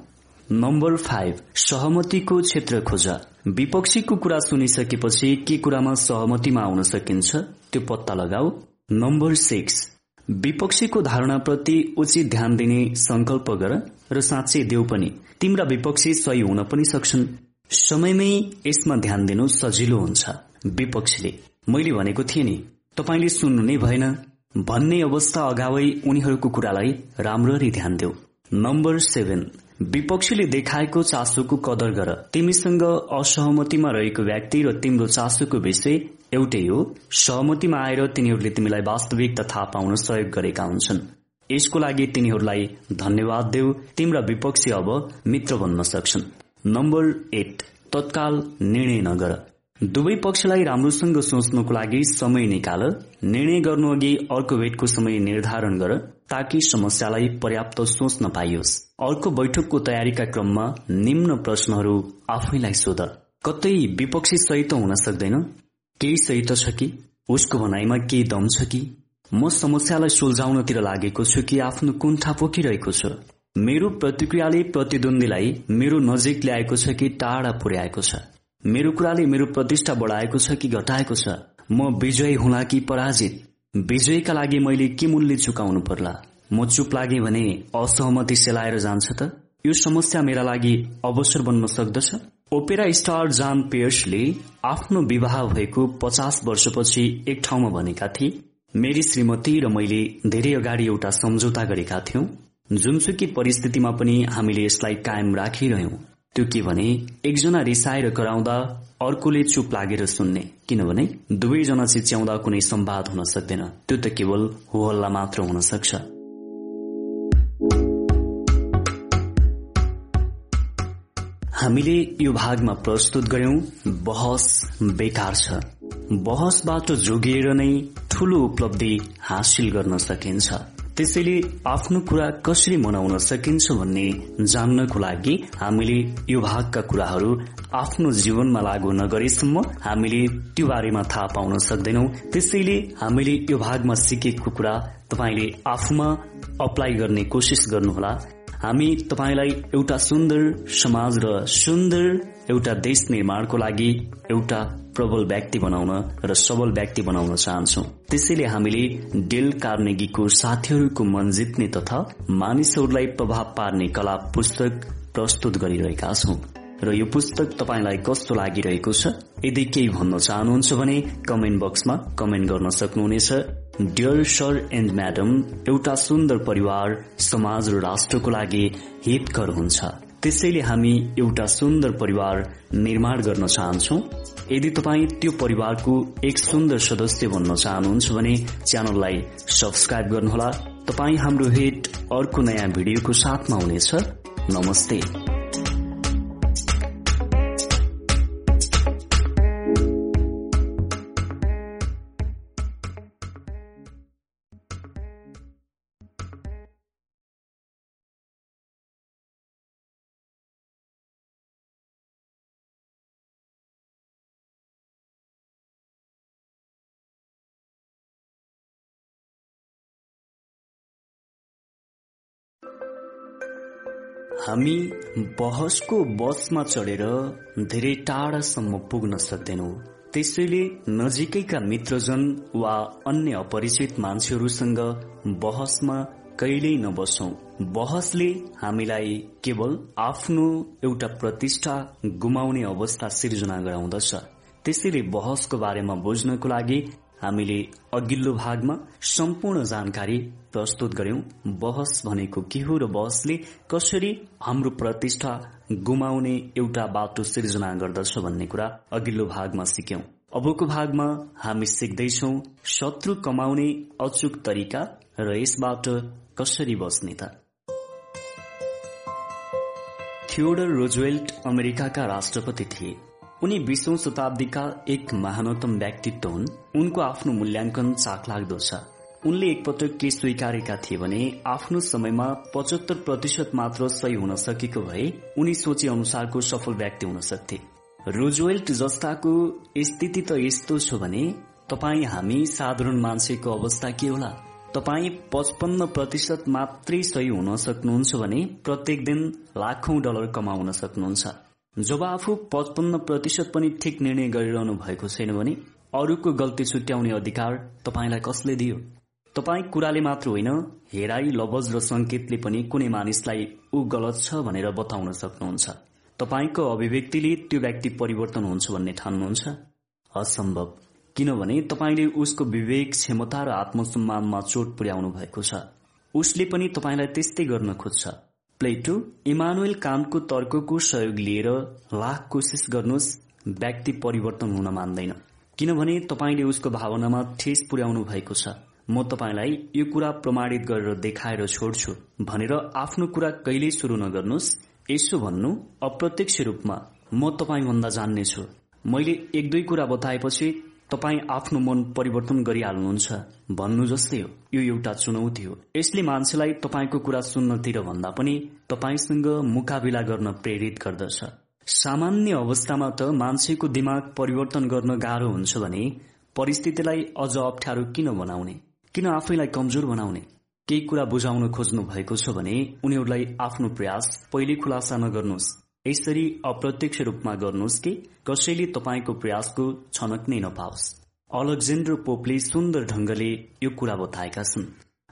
नम्बर फाइभ सहमतिको क्षेत्र खोज। विपक्षीको कुरा सुनिसकेपछि के कुरामा सहमतिमा आउन सकिन्छ त्यो पत्ता लगाऊ। नम्बर सिक्स विपक्षीको धारणाप्रति उचित ध्यान दिने संकल्प गर र साँच्चै देऊ पनि। तिम्रा विपक्षी सही हुन पनि सक्छन्। समयमै यसमा ध्यान दिनु सजिलो हुन्छ। विपक्षीले मैले भनेको थिएँ नि तपाईँले सुन्नु नै भएन। भन्ने अवस्था अगावै उनीहरूको कुरालाई राम्ररी ध्यान देऊ। नम्बर सेभेन विपक्षीले देखाएको चासोको कदर गर। तिमीसँग असहमतिमा रहेको व्यक्ति र तिम्रो चासोको विषय एउटै हो। सहमतिमा आएर तिनीहरूले तिमीलाई वास्तविकता थाहा पाउन सहयोग गरेका हुन्छन्। यसको लागि तिनीहरूलाई धन्यवाद देऊ। तिम्रा विपक्षी अब मित्र बन्न सक्छन्। नम्बर एट तत्काल निर्णय नगर। दुवै पक्षलाई राम्रोसँग सोच्नको लागि समय निकाल। निर्णय गर्नु अघि अर्को भेटको समय निर्धारण गर ताकि समस्यालाई पर्याप्त सोच्न पाइयोस्। अर्को बैठकको तयारीका क्रममा निम्न प्रश्नहरू आफैलाई सोध। कतै विपक्षी सही त हुन सक्दैन? केही सही छ कि? उसको भनाइमा केही दम छ कि? म समस्यालाई सुल्झाउनतिर लागेको छु कि आफ्नो कुण्ठा पोखिरहेको छु? मेरो प्रतिक्रियाले प्रतिद्वन्दीलाई मेरो नजिक ल्याएको छ कि टाढा पुर्याएको छ? मेरो कुराले मेरो प्रतिष्ठा बढाएको छ कि घटाएको छ? म विजय हुला कि पराजित? विजयका लागि मैले के मूल्य चुकाउनु पर्ला? म चुप लागे भने असहमति सेलाएर जान्छ त? यो समस्या मेरा लागि अवसर बन्न सक्दछ? ओपेरा स्टार जान पेयर्सले आफ्नो विवाह भएको पचास वर्षपछि एक ठाउँमा भनेका थिए। मेरी श्रीमती र मैले धेरै अगाडि एउटा सम्झौता गरेका थियौं। जुनसुकी परिस्थितिमा पनि हामीले यसलाई कायम राखिरह्यौं। त्यो के भने एकजना रिसाएर कराउँदा अर्कोले चुप लागेर सुन्ने। किनभने दुवैजना चिच्याउँदा कुनै सम्वाद हुन सक्दैन। त्यो त केवल हो हल्ला मात्र हुन सक्छ। हामीले यो भागमा प्रस्तुत गर्यौं बहस बेकार छ। बहसबाट जोगिएर नै ठूलो उपलब्धि हासिल गर्न सकिन्छ। त्यसैले आफ्नो कुरा कसरी मनाउन सकिन्छ भन्ने जान्नको लागि हामीले यो भागका कुराहरू आफ्नो जीवनमा लागू नगरेसम्म हामीले त्यो बारेमा थाहा पाउन सक्दैनौ। त्यसैले हामीले यो भागमा सिकेको कुरा तपाईँले आफूमा अप्लाई गर्ने कोसिस गर्नुहोला। हामी तपाईँलाई एउटा सुन्दर समाज र सुन्दर एउटा देश निर्माणको लागि एउटा प्रबल व्यक्ति बनाउन र सबल व्यक्ति बनाउन चाहन्छौ। त्यसैले हामीले डेल कार्नेगीको साथीहरूको मन जित्ने तथा मानिसहरूलाई प्रभाव पार्ने कला पुस्तक प्रस्तुत गरिरहेका छौं। र यो पुस्तक तपाईँलाई कस्तो लागिरहेको छ यदि केही भन्न चाहनुहुन्छ भने कमेन्ट बक्समा कमेन्ट गर्न सक्नुहुनेछ। डियर सर एन्ड म्याडम एउटा सुन्दर परिवार समाज र राष्ट्रको लागि हितकर हुन्छ। त्यसैले हामी एउटा सुन्दर परिवार निर्माण गर्न चाहन्छौ। यदि तपाईँ त्यो परिवारको एक सुन्दर सदस्य बन्न चाहनुहुन्छ भने च्यानललाई सब्सक्राइब गर्नुहोला। तपाईँ हाम्रो हिट अर्को नयाँ भिडियोको साथमा हुनेछ। नमस्ते। हामी बहसको बसमा चढेर धेरै टाढासम्म पुग्न सक्दैनौ। त्यसैले नजिकैका मित्रजन वा अन्य अपरिचित मान्छेहरूसँग बहसमा कहिल्यै नबसौं। बहसले हामीलाई केवल आफ्नो एउटा प्रतिष्ठा गुमाउने अवस्था सिर्जना गराउँदछ। त्यसैले बहसको बारेमा बुझ्नको लागि हामीले अघिल्लो भागमा सम्पूर्ण जानकारी प्रस्तुत गर्यौं बहस भनेको के हो र बहसले कसरी हाम्रो प्रतिष्ठा गुमाउने एउटा बाटो सिर्जना गर्दछ भन्ने कुरा अघिल्लो भागमा सिक्यौं। अबको भागमा हामी सिक्दैछौ शत्रु कमाउने अचुक तरिका र यसबाट कसरी बस्ने त? थियोडर रोजवेल्ट अमेरिकाका राष्ट्रपति थिए। उनी बीसौं शताब्दीका एक महानतम व्यक्तित्व हुन्। उनको आफ्नो मूल्याङ्कन चाखलाग्दो छ। उनले एकपटक के स्वीकारेका थिए भने आफ्नो समयमा पचहत्तर प्रतिशत मात्र सही हुन सकेको भए उनी सोचे अनुसारको सफल व्यक्ति हुन सक्थे। रोजवेल्ट जस्ताको स्थिति त यस्तो छ भने तपाईँ हामी साधारण मान्छेको अवस्था के होला? तपाईँ पचपन्न प्रतिशत मात्रै सही हुन सक्नुहुन्छ भने प्रत्येक दिन लाखौं डलर कमाउन सक्नुहुन्छ। जब आफू पचपन्न प्रतिशत पनि ठिक निर्णय गरिरहनु भएको छैन भने अरूको गल्ती छुट्याउने अधिकार तपाईँलाई कसले दियो? तपाईँ कुराले मात्र होइन हेराई लवज र संकेतले पनि कुनै मानिसलाई ऊ गलत छ भनेर बताउन सक्नुहुन्छ। तपाईँको अभिव्यक्तिले त्यो व्यक्ति परिवर्तन हुन्छ भन्ने ठान्नुहुन्छ? असम्भव। किनभने तपाईँले उसको विवेक क्षमता र आत्मसम्मानमा चोट पुर्याउनु भएको छ। उसले पनि तपाईँलाई त्यस्तै गर्न खोज्छ। प्लेटो इमानुएल कामको तर्कको सहयोग लिएर लाख कोसिस गर्नुहोस् व्यक्ति परिवर्तन हुन मान्दैन। किनभने तपाईँले उसको भावनामा ठेस पुर्याउनु भएको छ। म तपाईँलाई यो कुरा प्रमाणित गरेर देखाएर छोड्छु भनेर आफ्नो कुरा कहिल्यै शुरू नगर्नुहोस्। यसो भन्नु अप्रत्यक्ष रूपमा म तपाईँभन्दा जान्नेछु। मैले एक दुई कुरा बताएपछि तपाईँ आफ्नो मन परिवर्तन गरिहाल्नुहुन्छ भन्नु जस्तै हो। यो एउटा चुनौती हो। यसले मान्छेलाई तपाईँको कुरा सुन्नतिर भन्दा पनि तपाईँसँग मुकाबिला गर्न प्रेरित गर्दछ। सामान्य अवस्थामा त मान्छेको दिमाग परिवर्तन गर्न गाह्रो हुन्छ भने परिस्थितिलाई अझ अप्ठ्यारो किन बनाउने? किन आफैलाई कमजोर बनाउने? केही कुरा बुझाउन खोज्नु भएको छ भने उनीहरूलाई आफ्नो प्रयास पहिले खुलासा नगर्नुहोस्। यसरी अप्रत्यक्ष रूपमा गर्नुहोस् कि कसैले तपाईँको प्रयासको छनक नै नपाओस्। अलेक्जेन्डर पोपले सुन्दर ढंगले यो कुरा बताएका छन्।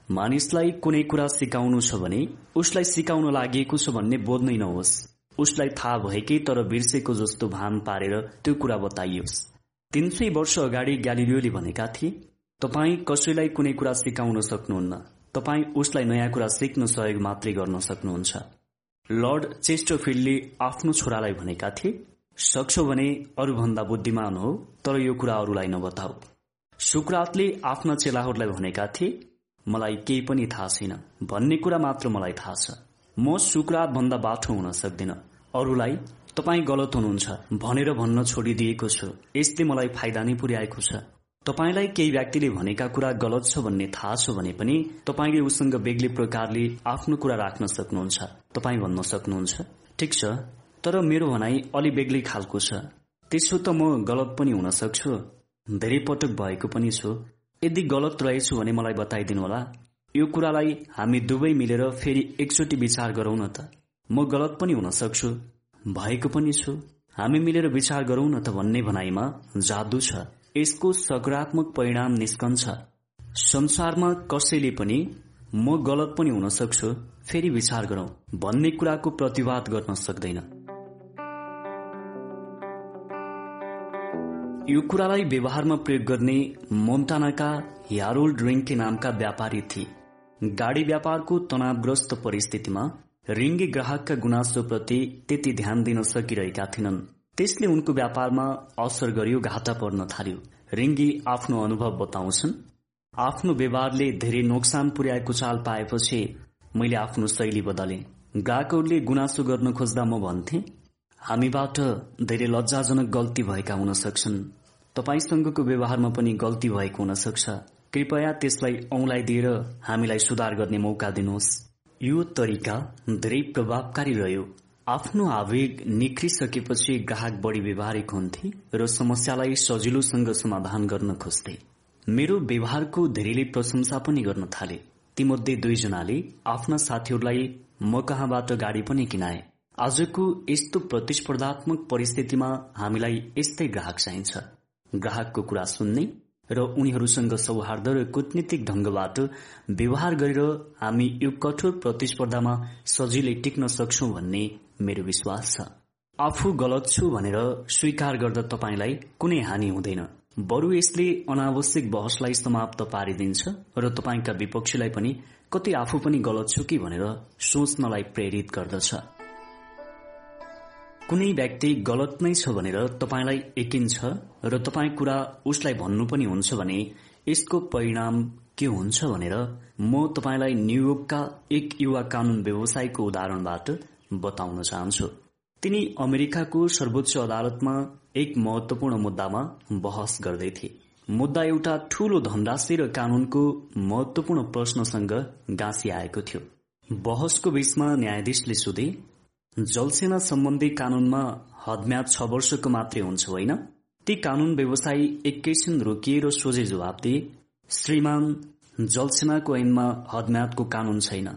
मानिसलाई कुनै कुरा सिकाउनु छ भने उसलाई सिकाउन लागि छ भन्ने बोध्नै नहोस्। उसलाई थाहा भएकै तर बिर्सेको जस्तो भान पारेर त्यो कुरा बताइयोस्। तीन सय वर्ष अगाडि ग्यालिलियोले भनेका थिए तपाईँ कसैलाई कुनै कुरा सिकाउन सक्नुहुन्न। तपाईँ उसलाई नयाँ कुरा सिक्न सहयोग मात्रै गर्न सक्नुहुन्छ। लर्ड चेस्टरफिल्डले आफ्नो छोरालाई भनेका थिए सक्छौ भने अरूभन्दा बुद्धिमान हो तर यो कुरा अरूलाई नबताऊ। सुकरातले आफ्ना चेलाहरूलाई भनेका थिए मलाई केही पनि थाहा छैन भन्ने कुरा मात्र मलाई थाहा छ। म सुकरात भन्दा बाठो हुन सक्दिन। अरूलाई तपाईँ गलत हुनुहुन्छ भनेर भन्न छोडिदिएको छु। यसले मलाई फाइदा नै पुर्याएको छ। तपाईँलाई केही व्यक्तिले भनेका कुरा गलत छ भन्ने थाहा छ भने पनि तपाईँले उसँग बेग्लै प्रकारले आफ्नो कुरा राख्न सक्नुहुन्छ। तपाईँ भन्न सक्नुहुन्छ। ठिक छ। तर मेरो भनाई अलि बेग्लै खालको छ। त्यसो त म गलत पनि हुन सक्छु। धेरै पटक भएको पनि छु। यदि गलत रहेछु भने मलाई बताइदिनु होला। यो कुरालाई हामी दुवै मिलेर फेरि एकचोटि विचार गरौं न त। म गलत पनि हुन सक्छु। भएको पनि छु। हामी मिलेर विचार गरौं न त भन्ने भनाइमा जादु छ। यसको सकारात्मक परिणाम निस्कन्छ। संसारमा कसैले पनि म गलत पनि हुन सक्छु फेरि विचार गरौं भन्ने कुराको प्रतिवाद गर्न सक्दैन। यो कुरालाई व्यवहारमा प्रयोग गर्ने मोन्टानाका ह्यारोल्ड रिङ्के नामका व्यापारी थिए। गाडी व्यापारको तनावग्रस्त परिस्थितिमा रिङ्गे ग्राहकका गुनासोप्रति त्यति ध्यान दिन सकिरहेका थिएनन् त्यसले उनको व्यापारमा असर गर्यो घाटा पर्न थाल्यो। रिङ्गी आफ्नो अनुभव बताउँछन् आफ्नो व्यवहारले धेरै नोक्सान पुर्याएको चाल पाएपछि मैले आफ्नो शैली बदले। ग्राहकहरूले गुनासो गर्न खोज्दा म भन्थे हामीबाट धेरै लज्जाजनक गल्ती भएका हुन सक्छन्। तपाईँसँगको व्यवहारमा पनि गल्ती भएको हुन सक्छ। कृपया त्यसलाई औंलाई दिएर हामीलाई सुधार गर्ने मौका दिनुहोस्। यो तरिका धेरै प्रभावकारी रह्यो। आफ्नो आवेग निख्रिसकेपछि ग्राहक बढी व्यवहारिक हुन्थे र समस्यालाई सजिलोसँग समाधान गर्न खोज्थे। मेरो व्यवहारको धेरैले प्रशंसा पनि गर्न थाले। तीमध्ये दुईजनाले आफ्ना साथीहरूलाई म कहाँबाट गाडी पनि किनाए। आजको यस्तो प्रतिस्पर्धात्मक परिस्थितिमा हामीलाई यस्तै ग्राहक चाहिन्छ। ग्राहकको कुरा सुन्ने र उनीहरूसँग सौहार्द र कूटनीतिक ढंगबाट व्यवहार गरेर हामी यो कठोर प्रतिस्पर्धामा सजिलै टिक्न सक्छौ भन्ने मेरो विश्वास छ। आफू गलत छु भनेर स्वीकार गर्दा तपाईँलाई कुनै हानि हुँदैन। बरु यसले अनावश्यक बहसलाई समाप्त पारिदिन्छ र तपाईँका विपक्षीलाई पनि कति आफू पनि गलत छु कि भनेर सोच्नलाई प्रेरित गर्दछ। कुनै व्यक्ति गलत नै छ भनेर तपाईँलाई एकिन्छ र तपाईँ कुरा उसलाई भन्नु पनि हुन्छ भने यसको परिणाम के हुन्छ भनेर म तपाईँलाई न्यूयोर्कका एक युवा कानून व्यवसायको उदाहरणबाट बताउन चाहन्छु। तिनी अमेरिकाको सर्वोच्च अदालतमा एक महत्वपूर्ण मुद्दामा बहस गर्दै मुद्दा एउटा ठूलो धनराशि र कानूनको महत्वपूर्ण प्रश्नसँग गाँसी आएको थियो। बहसको बीचमा न्यायाधीशले सोधे जलसेना सम्बन्धी कानूनमा हदम्याद छ वर्षको मात्रै हुन्छ होइन? ती कानून व्यवसायी एकैछिन रोकिएर सोझे जवाब दिए श्रीमान जलसेनाको ऐनमा हदम्यादको कानून छैन।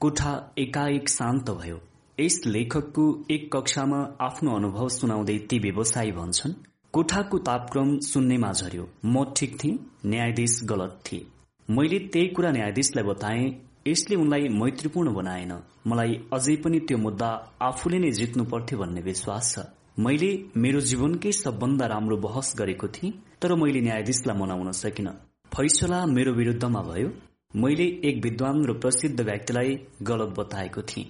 कोठा एकाएक शान्त भयो। यस लेखकको एक कक्षामा आफ्नो अनुभव सुनाउँदै ती व्यवसायी भन्छन् कोठाको तापक्रम सुन्नेमा झर्यो म ठिक थिएँ न्यायाधीश गलत थिए। मैले त्यही कुरा न्यायाधीशलाई बताएँ यसले उनलाई मैत्रीपूर्ण बनाएन। मलाई अझै पनि त्यो मुद्दा आफूले नै जित्नु पर्थ्यो भन्ने विश्वास छ। मैले मेरो जीवनकै सबभन्दा राम्रो बहस गरेको थिएँ तर मैले न्यायाधीशलाई मनाउन सकिन। फैसला मेरो विरूद्धमा भयो। मैले एक विद्वान र प्रसिद्ध व्यक्तिलाई गलत बताएको थिएँ।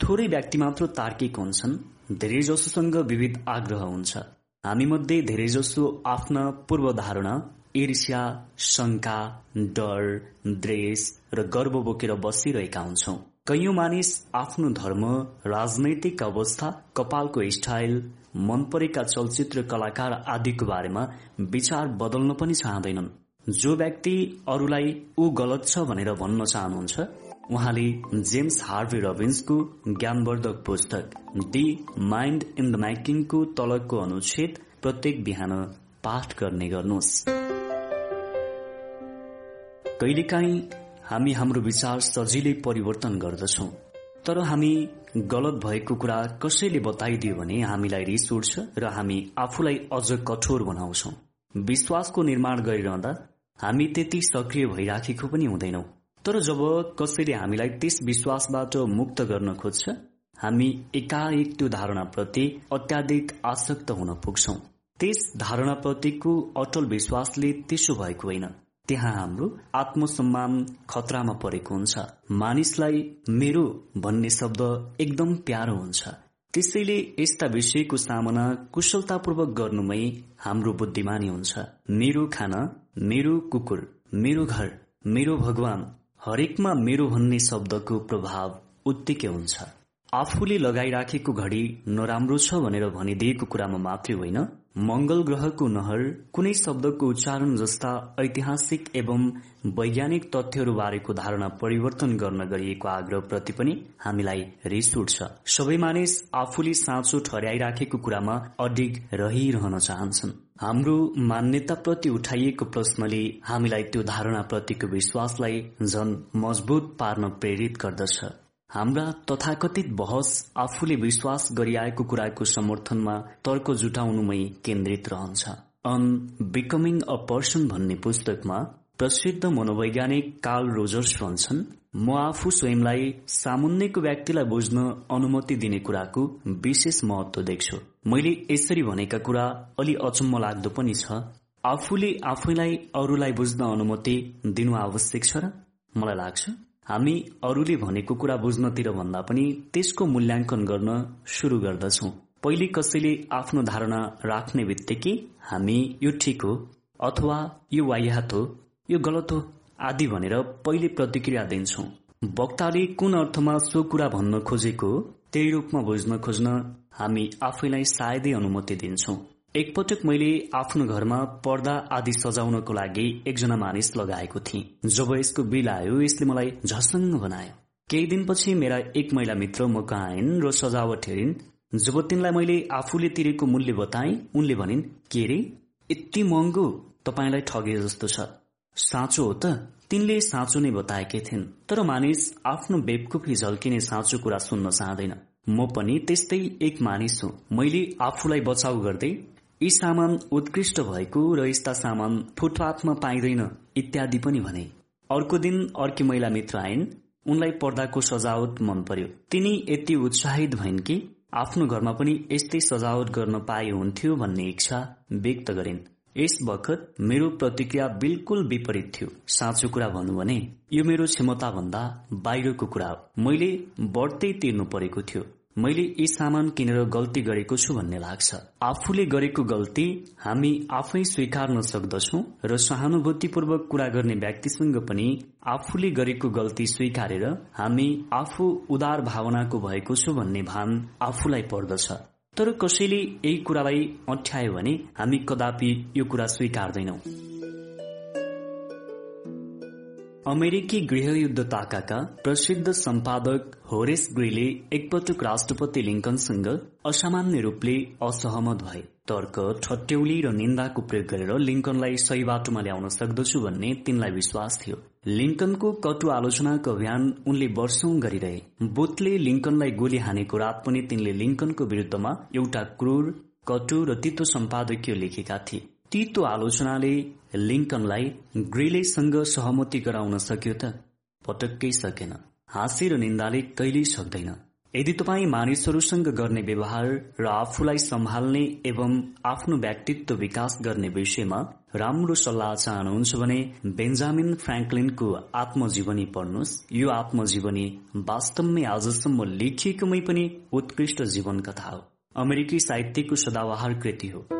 थोरै व्यक्ति मात्र तार्किक हुन्छन् धेरैजसोसँग विविध आग्रह हुन्छ। हामी मध्ये धेरैजसो आफ्ना पूर्व धारणा ईर्ष्या शंका डर द्वेष र गर्व बोकेर बसिरहेका हुन्छौ। कैयौं मानिस आफ्नो धर्म राजनैतिक अवस्था कपालको स्टाइल मन परेका चलचित्र कलाकार आदिको बारेमा विचार बदल्न पनि चाहँदैनन्। जो व्यक्ति अरूलाई ऊ गलत छ भनेर भन्न चाहनुहुन्छ उहाँले जेम्स हार्वी रबिन्सको ज्ञानवर्धक पुस्तक दि माइन्ड इन द म्याकिङको तलको अनुच्छेद प्रत्येक बिहान पाठ गर्ने गर्नुहोस्। कहिलेकाहीँ हामी हाम्रो विचार सजिलै परिवर्तन गर्दछौ तर हामी गलत भएको कुरा कसैले बताइदियो भने हामीलाई रिस उठ्छ र हामी आफूलाई अझ कठोर बनाउँछौ। विश्वासको निर्माण गरिरहँदा हामी त्यति सक्रिय भइराखेको पनि हुँदैनौं। तर जब कसैले हामीलाई त्यस विश्वासबाट मुक्त गर्न खोज्छ हामी एकाएक त्यो धारणाप्रति अत्याधिक आसक्त हुन पुग्छौ। त्यस धारणाप्रतिको अटल विश्वासले त्यसो भएको होइन। त्यहाँ हाम्रो आत्मसम्मान खतरामा परेको हुन्छ। मानिसलाई मेरो भन्ने शब्द एकदम प्यारो हुन्छ। त्यसैले यस्ता विषयको सामना कुशलतापूर्वक गर्नुमै हाम्रो बुद्धिमानी हुन्छ। मेरो खाना मेरो कुकुर मेरो घर मेरो भगवान हरेकमा मेरो भन्ने शब्दको प्रभाव उत्तिकै हुन्छ। आफूले लगाइराखेको घडी नराम्रो छ भनेर भनिदिएको कुरामा मात्रै होइन। मंगल ग्रहको नहर कुनै शब्दको उच्चारण जस्ता ऐतिहासिक एवं वैज्ञानिक तथ्यहरू बारेको धारणा परिवर्तन गर्न गरिएको आग्रहप्रति पनि हामीलाई रिस उठ्छ। सबै मानिस आफूले साँचो ठहराइराखेको कुरामा अडिग रहिरहन चाहन्छन्। हाम्रो मान्यताप्रति उठाइएको प्रश्नले हामीलाई त्यो धारणाप्रतिको विश्वासलाई झन मजबुत पार्न प्रेरित गर्दछ। हाम्रा तथाकथित बहस आफूले विश्वास गरिआएको कुराको समर्थनमा तर्क जुटाउनुमै केन्द्रित रहन्छ। अन बिकमिङ अ पर्सन भन्ने पुस्तकमा प्रसिद्ध मनोवैज्ञानिक कार्ल रोजर्स भन्छन् म आफू स्वयंलाई सामुन्नेको व्यक्तिलाई बुझ्न अनुमति दिने कुराको विशेष महत्व देख्छु। मैले यसरी भनेका कुरा अलि अचम्म लाग्दो पनि छ। आफूले आफैलाई अरूलाई बुझ्न अनुमति दिनु आवश्यक छ र? मलाई लाग्छ हामी अरूले भनेको कुरा बुझ्नतिर भन्दा पनि त्यसको मूल्याङ्कन गर्न शुरू गर्दछौ। पहिले कसैले आफ्नो धारणा राख्ने बित्तिकै हामी यो ठिक हो अथवा यो वायात हो। यो गलत हो। आदि भनेर पहिले प्रतिक्रिया दिन्छौ। वक्ताले कुन अर्थमा सो कुरा भन्न खोजेको त्यही रूपमा बुझ्न खोज्न हामी आफैलाई सायदै अनुमति दिन्छौ। एकपटक मैले आफ्नो घरमा पर्दा आदि सजाउनको लागि एकजना मानिस लगाएको थिएँ। जब यसको बिल आयो यसले मलाई झसङ्ग बनायो। केही दिनपछि मेरा एक महिला मित्र म कहाँ आइन् र सजावट हेरिन्। जब तिनलाई मैले आफूले तिरेको मूल्य बताएँ उनले भनिन् के रे? यति महँगो? तपाईँलाई ठगे जस्तो छ। साँचो हो त। तिनले साँचो नै बताएकै थिइन्। तर मानिस आफ्नो बेवकुफी झल्किने साँचो कुरा सुन्न चाहँदैन। म पनि त्यस्तै एक मानिस हुँ। मैले आफूलाई बचाउ गर्दै यी सामान उत्कृष्ट भएको र यस्ता सामान फुटपाथमा पाइँदैन इत्यादि पनि भने। अर्को दिन अर्की महिला मित्र आइन्। उनलाई पर्दाको सजावट मन पर्यो। तिनी यति उत्साहित भइन् कि आफ्नो घरमा पनि यस्तै सजावट गर्न पाए हुन्थ्यो भन्ने इच्छा व्यक्त गरिन्। यस बखत मेरो प्रतिक्रिया बिल्कुल विपरीत थियो। साँचो कुरा भन्नु भने यो मेरो क्षमता भन्दा बाहिरको कुरा हो। मैले बढ्दै तिर्नु परेको थियो। मैले यी सामान किनेर गल्ती गरेको छु भन्ने लाग्छ। आफूले गरेको गल्ती हामी आफै स्वीकार्न सक्दछौ र सहानुभूतिपूर्वक कुरा गर्ने व्यक्तिसँग पनि आफूले गरेको गल्ती स्वीकारेर हामी आफू उदार भावनाको भएको छु भन्ने भान आफूलाई पर्दछ। तर कसैले यही कुरालाई अठ्यायो भने हामी कदापि यो कुरा स्वीकार्दैनौ। अमेरिकी गृहयुद्ध ताकाका प्रसिद्ध सम्पादक होरेस ग्रीले एकपटक राष्ट्रपति लिङ्कनसँग असामान्य रूपले असहमत भए। तर्क ठट्यौली र निन्दाको प्रयोग गरेर लिङ्कनलाई सही बाटोमा ल्याउन सक्दछु भन्ने तिनलाई विश्वास थियो। लिङ्कनको कटु आलोचनाको अभियान उनले वर्षौं गरिरहे। बुथले लिङ्कनलाई गोली हानेको रात पनि तिनले लिङ्कनको विरूद्धमा एउटा क्रूर कटु र तितो सम्पादकीय लेखेका थिए। तितो आलोचनाले लिङ्कनलाई ग्रेलेसँग सहमति गराउन सक्यो त? पटक्कै सकेन। हाँसी र निन्दाले कहिल्यै सक्दैन। यदि तपाईँ मानिसहरूसँग गर्ने व्यवहार र आफूलाई सम्हाल्ने एवं आफ्नो व्यक्तित्व विकास गर्ने विषयमा राम्रो सल्लाह चाहनुहुन्छ भने बेन्जामिन फ्रेङ्कलिनको आत्मजीवनी पढ्नुहोस्। यो आत्मजीवनी वास्तवमै आजसम्म लेखिएकोमै पनि उत्कृष्ट जीवन कथा हो। अमेरिकी साहित्यको सदावहार कृति हो।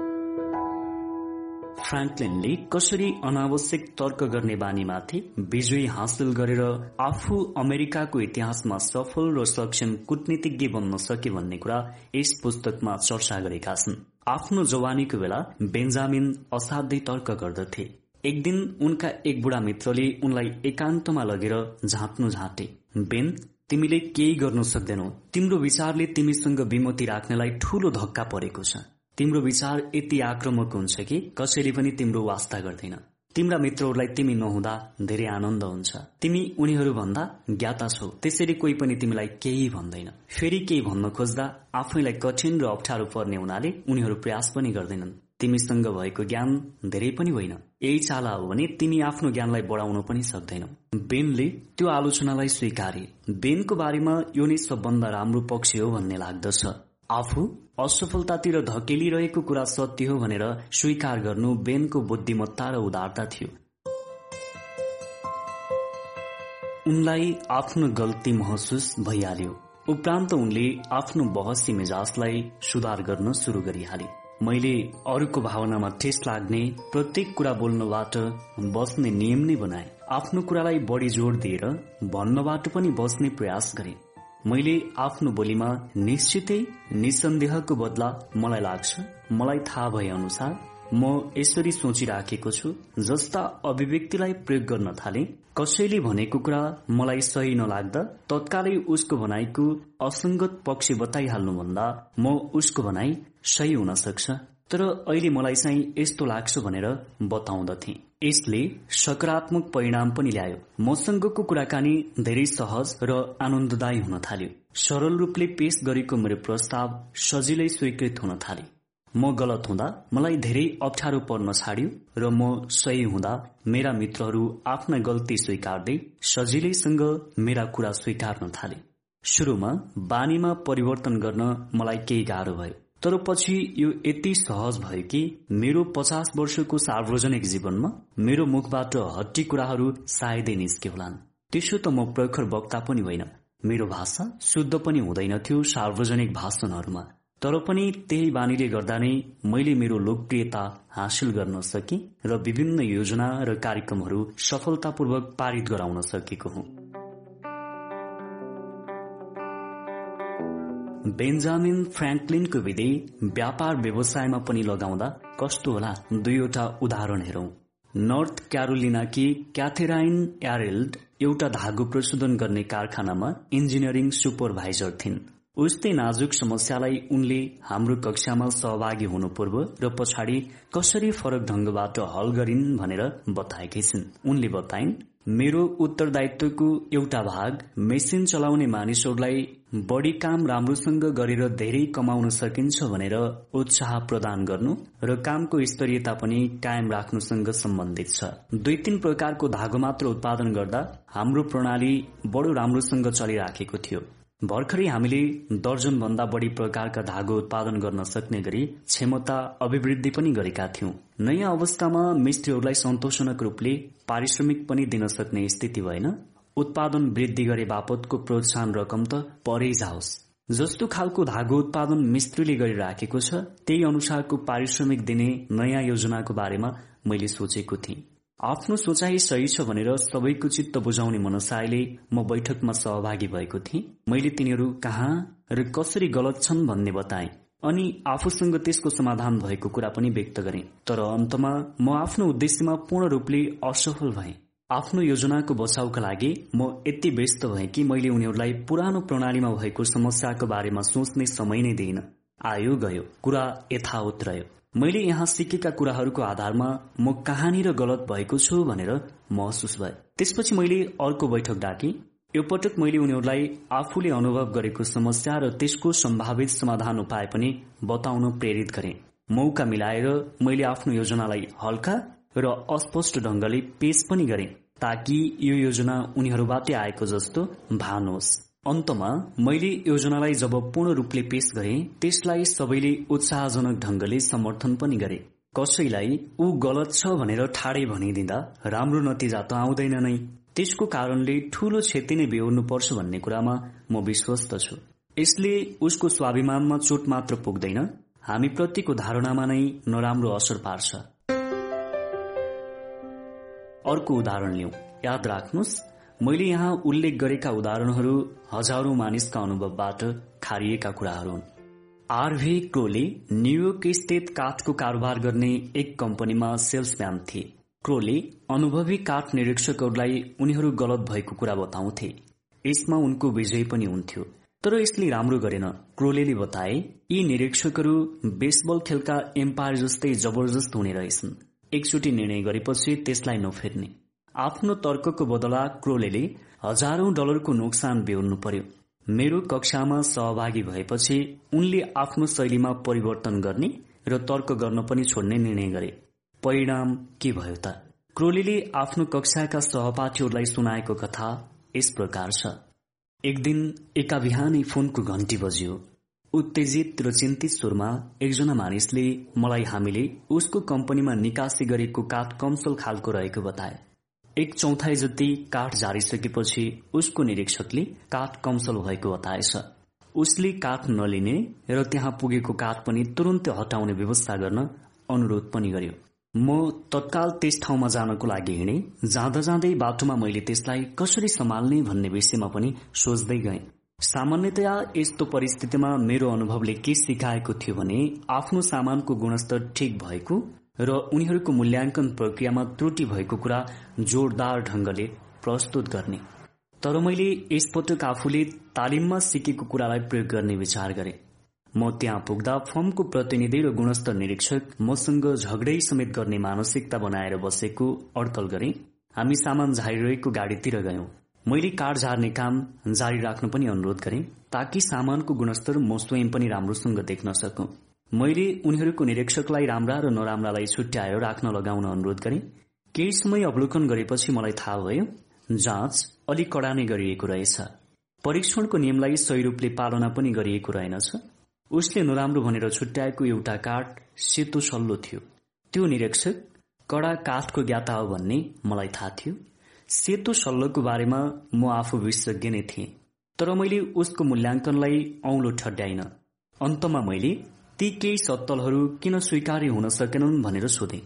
फ्राङ्कलिनले कसरी अनावश्यक तर्क गर्ने बानीमाथि विजयी हासिल गरेर आफू अमेरिकाको इतिहासमा सफल र सक्षम कूटनीतिज्ञ बन्न सके भन्ने कुरा यस पुस्तकमा चर्चा गरेका छन्। आफ्नो जवानीको बेला बेन्जामिन असाध्यै तर्क गर्दथे। एक दिन उनका एक बुढा मित्रले उनलाई एकान्तमा लगेर झाँट्नु झाँटे। बेन तिमीले केही गर्नु सक्दैनौ। तिम्रो विचारले तिमीसँग विमति राख्नेलाई ठूलो धक्का परेको छ। तिम्रो विचार यति आक्रमक हुन्छ कि कसैले पनि तिम्रो वास्ता गर्दैन। तिम्रा मित्रहरूलाई तिमी नहुँदा धेरै आनन्द हुन्छ। तिमी उनीहरू भन्दा ज्ञाता छौ। त्यसरी कोही पनि तिमीलाई केही भन्दैन। फेरि केही भन्न खोज्दा आफैलाई कठिन र अप्ठ्यारो पर्ने हुनाले उनीहरू प्रयास पनि गर्दैनन्। तिमीसँग भएको ज्ञान धेरै पनि होइन। यही चाला हो भने तिमी आफ्नो ज्ञानलाई बढाउन पनि सक्दैनौ। बेनले त्यो आलोचनालाई स्वीकारे। बेनको बारेमा यो नै सबभन्दा राम्रो पक्ष हो भन्ने लाग्दछ। आफू असफलतातिर धकेलिरहेको कुरा सत्य हो भनेर स्वीकार गर्नु बेनको बुद्धिमत्ता र उदारता थियो। उनलाई आफ्नो गल्ती महसुस भइहाल्यो। उपरान्त उनले आफ्नो बहसी मिजाजलाई सुधार गर्न शुरू गरिहाले। मैले अरूको भावनामा ठेस लाग्ने प्रत्येक कुरा बोल्नबाट बस्ने नियम नै बनाए। आफ्नो कुरालाई बढी जोड़ दिएर भन्नबाट पनि बस्ने प्रयास गरे। मैले आफ्नो बोलीमा निश्चितै निसन्देहको बदला मलाई लाग्छ। मलाई थाहा भए अनुसार म यसरी सोचिराखेको छु जस्ता अभिव्यक्तिलाई प्रयोग गर्न थाले। कसैले भनेको कुरा मलाई सही नलाग्दा तत्कालै उसको भनाइको असंगत पक्ष बताइहाल्नुभन्दा म उसको भनाइ सही हुन सक्छ। तर अहिले मलाई चाहिँ यस्तो लाग्छ भनेर बताउँदथे। यसले सकारात्मक परिणाम पनि ल्यायो। मसँगको कुराकानी धेरै सहज र आनन्ददायी हुन थाल्यो। सरल रूपले पेश गरेको मेरो प्रस्ताव सजिलै स्वीकृत हुन थाले। म गलत हुँदा मलाई धेरै अप्ठ्यारो पर्न छाड्यो र म सही हुँदा मेरा मित्रहरू आफ्ना गल्ती स्वीकार्दै सजिलैसँग मेरा कुरा स्वीकार्न थाले। शुरूमा बानीमा परिवर्तन गर्न मलाई केही गाह्रो भयो। तर पछि यो यति सहज भयो कि मेरो पचास वर्षको सार्वजनिक जीवनमा मेरो मुखबाट हट्टी कुराहरू सायदै निस्के होलान्। त्यसो त म प्रखर वक्ता पनि होइन। मेरो भाषा शुद्ध पनि हुँदैनथ्यो सार्वजनिक भाषणहरूमा। तर पनि त्यही बानीले गर्दा नै मैले मेरो लोकप्रियता हासिल गर्न सके र विभिन्न योजना र कार्यक्रमहरू सफलतापूर्वक पारित गराउन सकेको हुँ। बेन्जामिन फ्रेङ्कलिनको विधि व्यापार व्यवसायमा पनि लगाउँदा कस्तो होला दुईवटा उदाहरण हेरौं। नर्थ क्यारोलिनाकी क्याथेराइन एरेल्ड एउटा धागो प्रशोधन गर्ने कारखानामा इन्जिनियरिङ सुपरभाइजर थिइन्। उस्तै नाजुक समस्यालाई उनले हाम्रो कक्षामा सहभागी हुनु पूर्व र पछाडि कसरी फरक ढंगबाट हल गरिन् भनेर बताएकी छिन्। उनले बताइन् मेरो उत्तरदायित्वको एउटा भाग मेसिन चलाउने मानिसहरूलाई बढ़ी काम राम्रोसँग गरेर धेरै कमाउन सकिन्छ भनेर उत्साह प्रदान गर्नु र कामको स्तरीयता पनि कायम राख्नुसँग सम्बन्धित छ। दुई तीन प्रकारको धागो मात्र उत्पादन गर्दा हाम्रो प्रणाली बडो राम्रोसँग चलिराखेको थियो। भर्खरै हामीले दर्जन भन्दा बढ़ी प्रकारका धागो उत्पादन गर्न सक्ने गरी क्षमता अभिवृद्धि पनि गरेका थियौं। नयाँ अवस्थामा मिस्त्रीहरूलाई सन्तोषजनक रूपले पारिश्रमिक पनि दिन सक्ने स्थिति भएन। उत्पादन वृद्धि गरे बापतको प्रोत्साहन रकम त परै जाओस्। जस्तो खालको धागो उत्पादन मिस्त्रीले गरिराखेको छ त्यही अनुसारको पारिश्रमिक दिने नयाँ योजनाको बारेमा मैले सोचेको थिएँ। आफ्नो सोचाइ सही छ भनेर सबैको चित्त बुझाउने मनसायले म बैठकमा सहभागी भएको थिएँ। मैले तिनीहरू कहाँ र कसरी गलत छन् भन्ने बताए अनि आफूसँग त्यसको समाधान भएको कुरा पनि व्यक्त गरे। तर अन्तमा म आफ्नो उद्देश्यमा पूर्ण रूपले असफल भए। आफ्नो योजनाको बचाउका लागि म यति व्यस्त भए कि मैले उनीहरूलाई पुरानो प्रणालीमा भएको समस्याको बारेमा सोच्ने समय नै दिइन आयो गयो। कुरा यथावत रह्यो। मैले यहाँ सिकेका कुराहरूको आधारमा म कहाँनिर गलत भएको छु भनेर महसुस भए। त्यसपछि मैले अर्को बैठक डाके। यो पटक मैले उनीहरूलाई आफूले अनुभव गरेको समस्या र त्यसको सम्भावित समाधान उपाय पनि बताउन प्रेरित गरे। मौका मिलाएर मैले आफ्नो योजनालाई हल्का र अस्पष्ट ढंगले पेश पनि गरे ताकि यो योजना उनीहरूबाटै आएको जस्तो भानुहोस् अन्तमा मैले योजनालाई जब पूर्ण रूपले पेश गरे त्यसलाई सबैले उत्साहजनक ढंगले समर्थन पनि गरे। कसैलाई ऊ गलत छ भनेर ठाडै भनिदिँदा राम्रो नतिजा त आउँदैन नै। त्यसको कारणले ठूलो क्षति नै बेहोर्नु पर्छ भन्ने कुरामा म विश्वस्त छु। यसले उसको स्वाभिमानमा चोट मात्र पुग्दैन हामी प्रतिको धारणामा नै नराम्रो असर पार्छ। अर्को उदाहरण लिऊ याद राख्नुहोस् मैले यहाँ उल्लेख गरेका उदाहरणहरू हजारौं मानिसका अनुभवबाट खारिएका कुराहरू हुन्। आरभी क्रोले न्यूयोर्क स्थित काठको कारोबार गर्ने एक कम्पनीमा सेल्सम्यान थिए। क्रोले अनुभवी काठ निरीक्षकहरूलाई उनीहरू गलत भएको कुरा बताउँथे। यसमा उनको विजय पनि हुन्थ्यो। तर यसले राम्रो गरेन। क्रोले बताए यी निरीक्षकहरू बेसबल खेलका एम्पायर जस्तै जबरजस्त हुने रहेछन्। एकचोटि निर्णय गरेपछि त्यसलाई नफेर्ने। आफ्नो तर्कको बदला क्रोले हजारौं डलरको नोक्सान बेहोर्नु पर्यो। मेरो कक्षामा सहभागी भएपछि उनले आफ्नो शैलीमा परिवर्तन गर्ने र तर्क गर्न पनि छोड्ने निर्णय गरे। परिणाम के भयो त? क्रोलीले आफ्नो कक्षाका सहपाठीहरूलाई सुनाएको कथा यस प्रकार छ। एक दिन एका बिहानै फोनको घण्टी बज्यो। उत्तेजित र चिन्तित स्वरमा एकजना मानिसले मलाई हामीले उसको कम्पनीमा निकासी गरेको काठ कमसल खालको रहेको बताए। एक चौथाइ जति काठ झारिसकेपछि उसको निरीक्षकले काठ कमसल भएको बताएछ। उसले काठ नलिने र त्यहाँ पुगेको काठ पनि तुरन्तै हटाउने व्यवस्था गर्न अनुरोध पनि गर्यो। म तत्काल त्यस ठाउँमा जानको लागि हिँडे। जाँदा जाँदै बाटोमा मैले त्यसलाई कसरी सम्हाल्ने भन्ने विषयमा पनि सोच्दै गएँ। सामान्यतया यस्तो परिस्थितिमा मेरो अनुभवले के सिकाएको थियो भने आफ्नो सामानको गुणस्तर ठिक भएको र उनीहरूको मूल्याङ्कन प्रक्रियामा त्रुटि भएको कुरा जोरदार ढंगले प्रस्तुत गर्ने। तर मैले यसपटक आफूले तालिममा सिकेको कुरालाई प्रयोग गर्ने विचार गरे। म त्यहाँ पुग्दा फर्मको प्रतिनिधि र गुणस्तर निरीक्षक मसँग झगडै समेत गर्ने मानसिकता बनाएर बसेको अड्कल गरे। हामी सामान झारिरहेको गाडीतिर गयौं। मैले कार झार्ने काम जारी राख्न पनि अनुरोध गरे ताकि सामानको गुणस्तर म स्वयं पनि राम्रोसँग देख्न सकौं। मैले उनीहरूको निरीक्षकलाई राम्रा र नराम्रालाई छुट्याएर राख्न लगाउन अनुरोध गरे। केही समय अवलोकन गरेपछि मलाई थाहा भयो जाँच अलिक कडा नै गरिएको रहेछ। परीक्षणको नियमलाई सही रूपले पालना पनि गरिएको रहेनछ। उसले नराम्रो भनेर छुट्याएको एउटा काठ सेतो सल्लो थियो। त्यो निरीक्षक कडा काठको ज्ञाता हो भन्ने मलाई थाहा थियो। सेतो सल्लोको बारेमा म आफू विशेषज्ञ नै थिएँ। तर मैले उसको मूल्याङ्कनलाई औलो ठड्याइन। अन्तमा मैले ती केही सत्तलहरू किन स्वीकार्य हुन सकेनन् भनेर सोधे।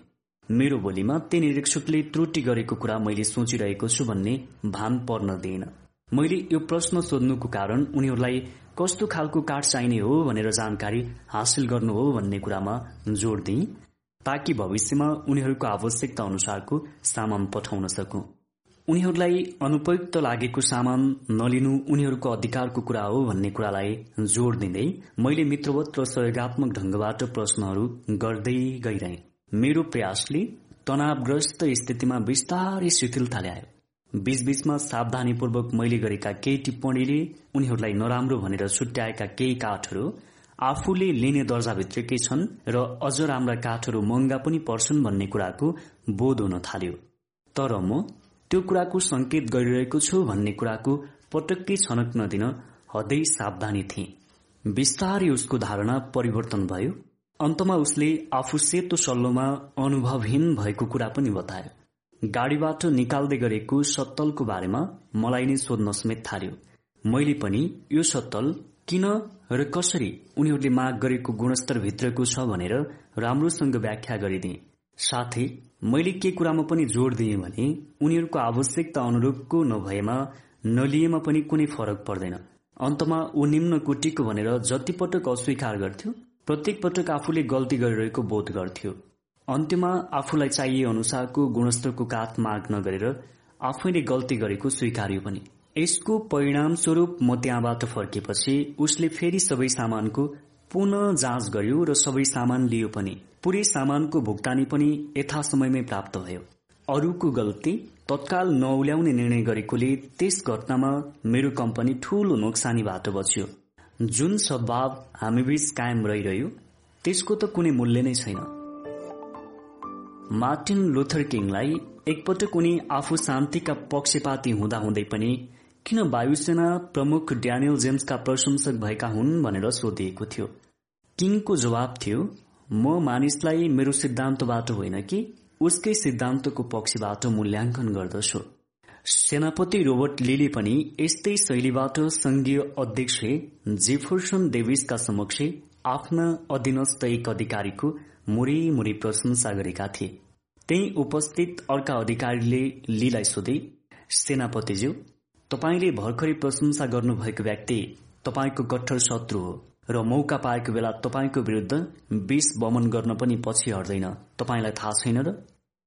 मेरो बोलीमा ती निरीक्षकले त्रुटि गरेको कुरा मैले सोचिरहेको छु भन्ने भान पर्न दिएन। मैले यो प्रश्न सोध्नुको कारण उनीहरूलाई कस्तो खालको काठ चाहिने हो भनेर जानकारी हासिल गर्नु हो भन्ने कुरामा जोड़ दिए ताकि भविष्यमा उनीहरूको आवश्यकता अनुसारको सामान पठाउन सकूं। उनीहरूलाई अनुपयुक्त लागेको सामान नलिनु उनीहरूको अधिकारको कुरा हो भन्ने कुरालाई जोड़ दिँदै मैले मित्रवत र सहयोगात्मक ढंगबाट प्रश्नहरू गर्दै गइरहे। मेरो प्रयासले तनावग्रस्त स्थितिमा बिस्तारै शिथिलता ल्यायो बीचबीचमा सावधानीपूर्वक मैले गरेका केही टिप्पणीले उनीहरूलाई नराम्रो भनेर छुट्याएका केही काठहरू आफूले लिने दर्जाभित्रकै छन् र अझ राम्रा काठहरू महँगा पनि पर्छन् भन्ने कुराको बोध हुन थाल्यो। तर म त्यो कुराको संकेत गरिरहेको छु भन्ने कुराको पटक्कै छनक नदिन हदै सावधानी थिए। बिस्तारै उसको धारणा परिवर्तन भयो। अन्तमा उसले आफू सेतो सल्लोमा अनुभवहीन भएको कुरा पनि बतायो। गाडीबाट निकाल्दै गरेको सत्तलको बारेमा मलाई नै सोध्न समेत थाल्यो। मैले पनि यो सत्तल किन र कसरी उनीहरूले माग गरेको गुणस्तर भित्रको छ भनेर राम्रोसँग व्याख्या गरिदिए। साथै मैले के कुरामा पनि जोड़ दिएँ भने उनीहरूको आवश्यकता अनुरूपको नभएमा नलिएमा पनि कुनै फरक पर्दैन। अन्तमा ऊ निम्न कोटीको भनेर जति पटक अस्वीकार गर्थ्यो प्रत्येक पटक आफूले गल्ती गरिरहेको बोध गर्थ्यो। अन्त्यमा आफूलाई चाहिए अनुसारको गुणस्तरको काठ माग नगरेर आफैले गल्ती गरेको स्वीकार्यो पनि। यसको परिणाम स्वरूप म त्यहाँबाट फर्केपछि उसले फेरि सबै सामानको पुनः जाँच गर्यो र सबै सामान लियो पनि। पूरै सामानको भुक्तानी पनि यथा समयमै प्राप्त भयो। अरूको गल्ती तत्काल नौल्याउने निर्णय गरेकोले त्यस घटनामा मेरो कम्पनी ठूलो नोक्सानीबाट बच्यो जुन सद्भाव हामीबीच कायम रहिरह्यो त्यसको त कुनै मूल्य नै छैन। मार्टिन लुथर किङलाई एकपटक उनी आफू शान्तिका पक्षपाती हुँदाहुँदै पनि किन वायुसेना प्रमुख ड्यानियल जेम्सका प्रशंसक भएका हुन् भनेर सोधिएको थियो। किङको जवाब थियो म मानिसलाई मेरो सिद्धान्तबाट होइन कि उसकै सिद्धान्तको पक्षबाट मूल्याङ्कन गर्दछु। सेनापति रोबर्ट लिली पनि यस्तै शैलीबाट संघीय अध्यक्ष जेफरसन डेभिसका समक्ष आफ्ना अधीनस्थ एक अधिकारीको मुरी मुरी प्रशंसा गरेका थिए। त्यही उपस्थित अर्का अधिकारीले लीलाई सोधे सेनापतिज्यू तपाईँले भर्खरै प्रशंसा गर्नुभएको व्यक्ति तपाईँको कट्टर शत्रु हो। र मौका पाएको बेला तपाईँको विरूद्ध विष बमन गर्न पनि पछि हट्दैन। तपाईँलाई थाहा छैन र?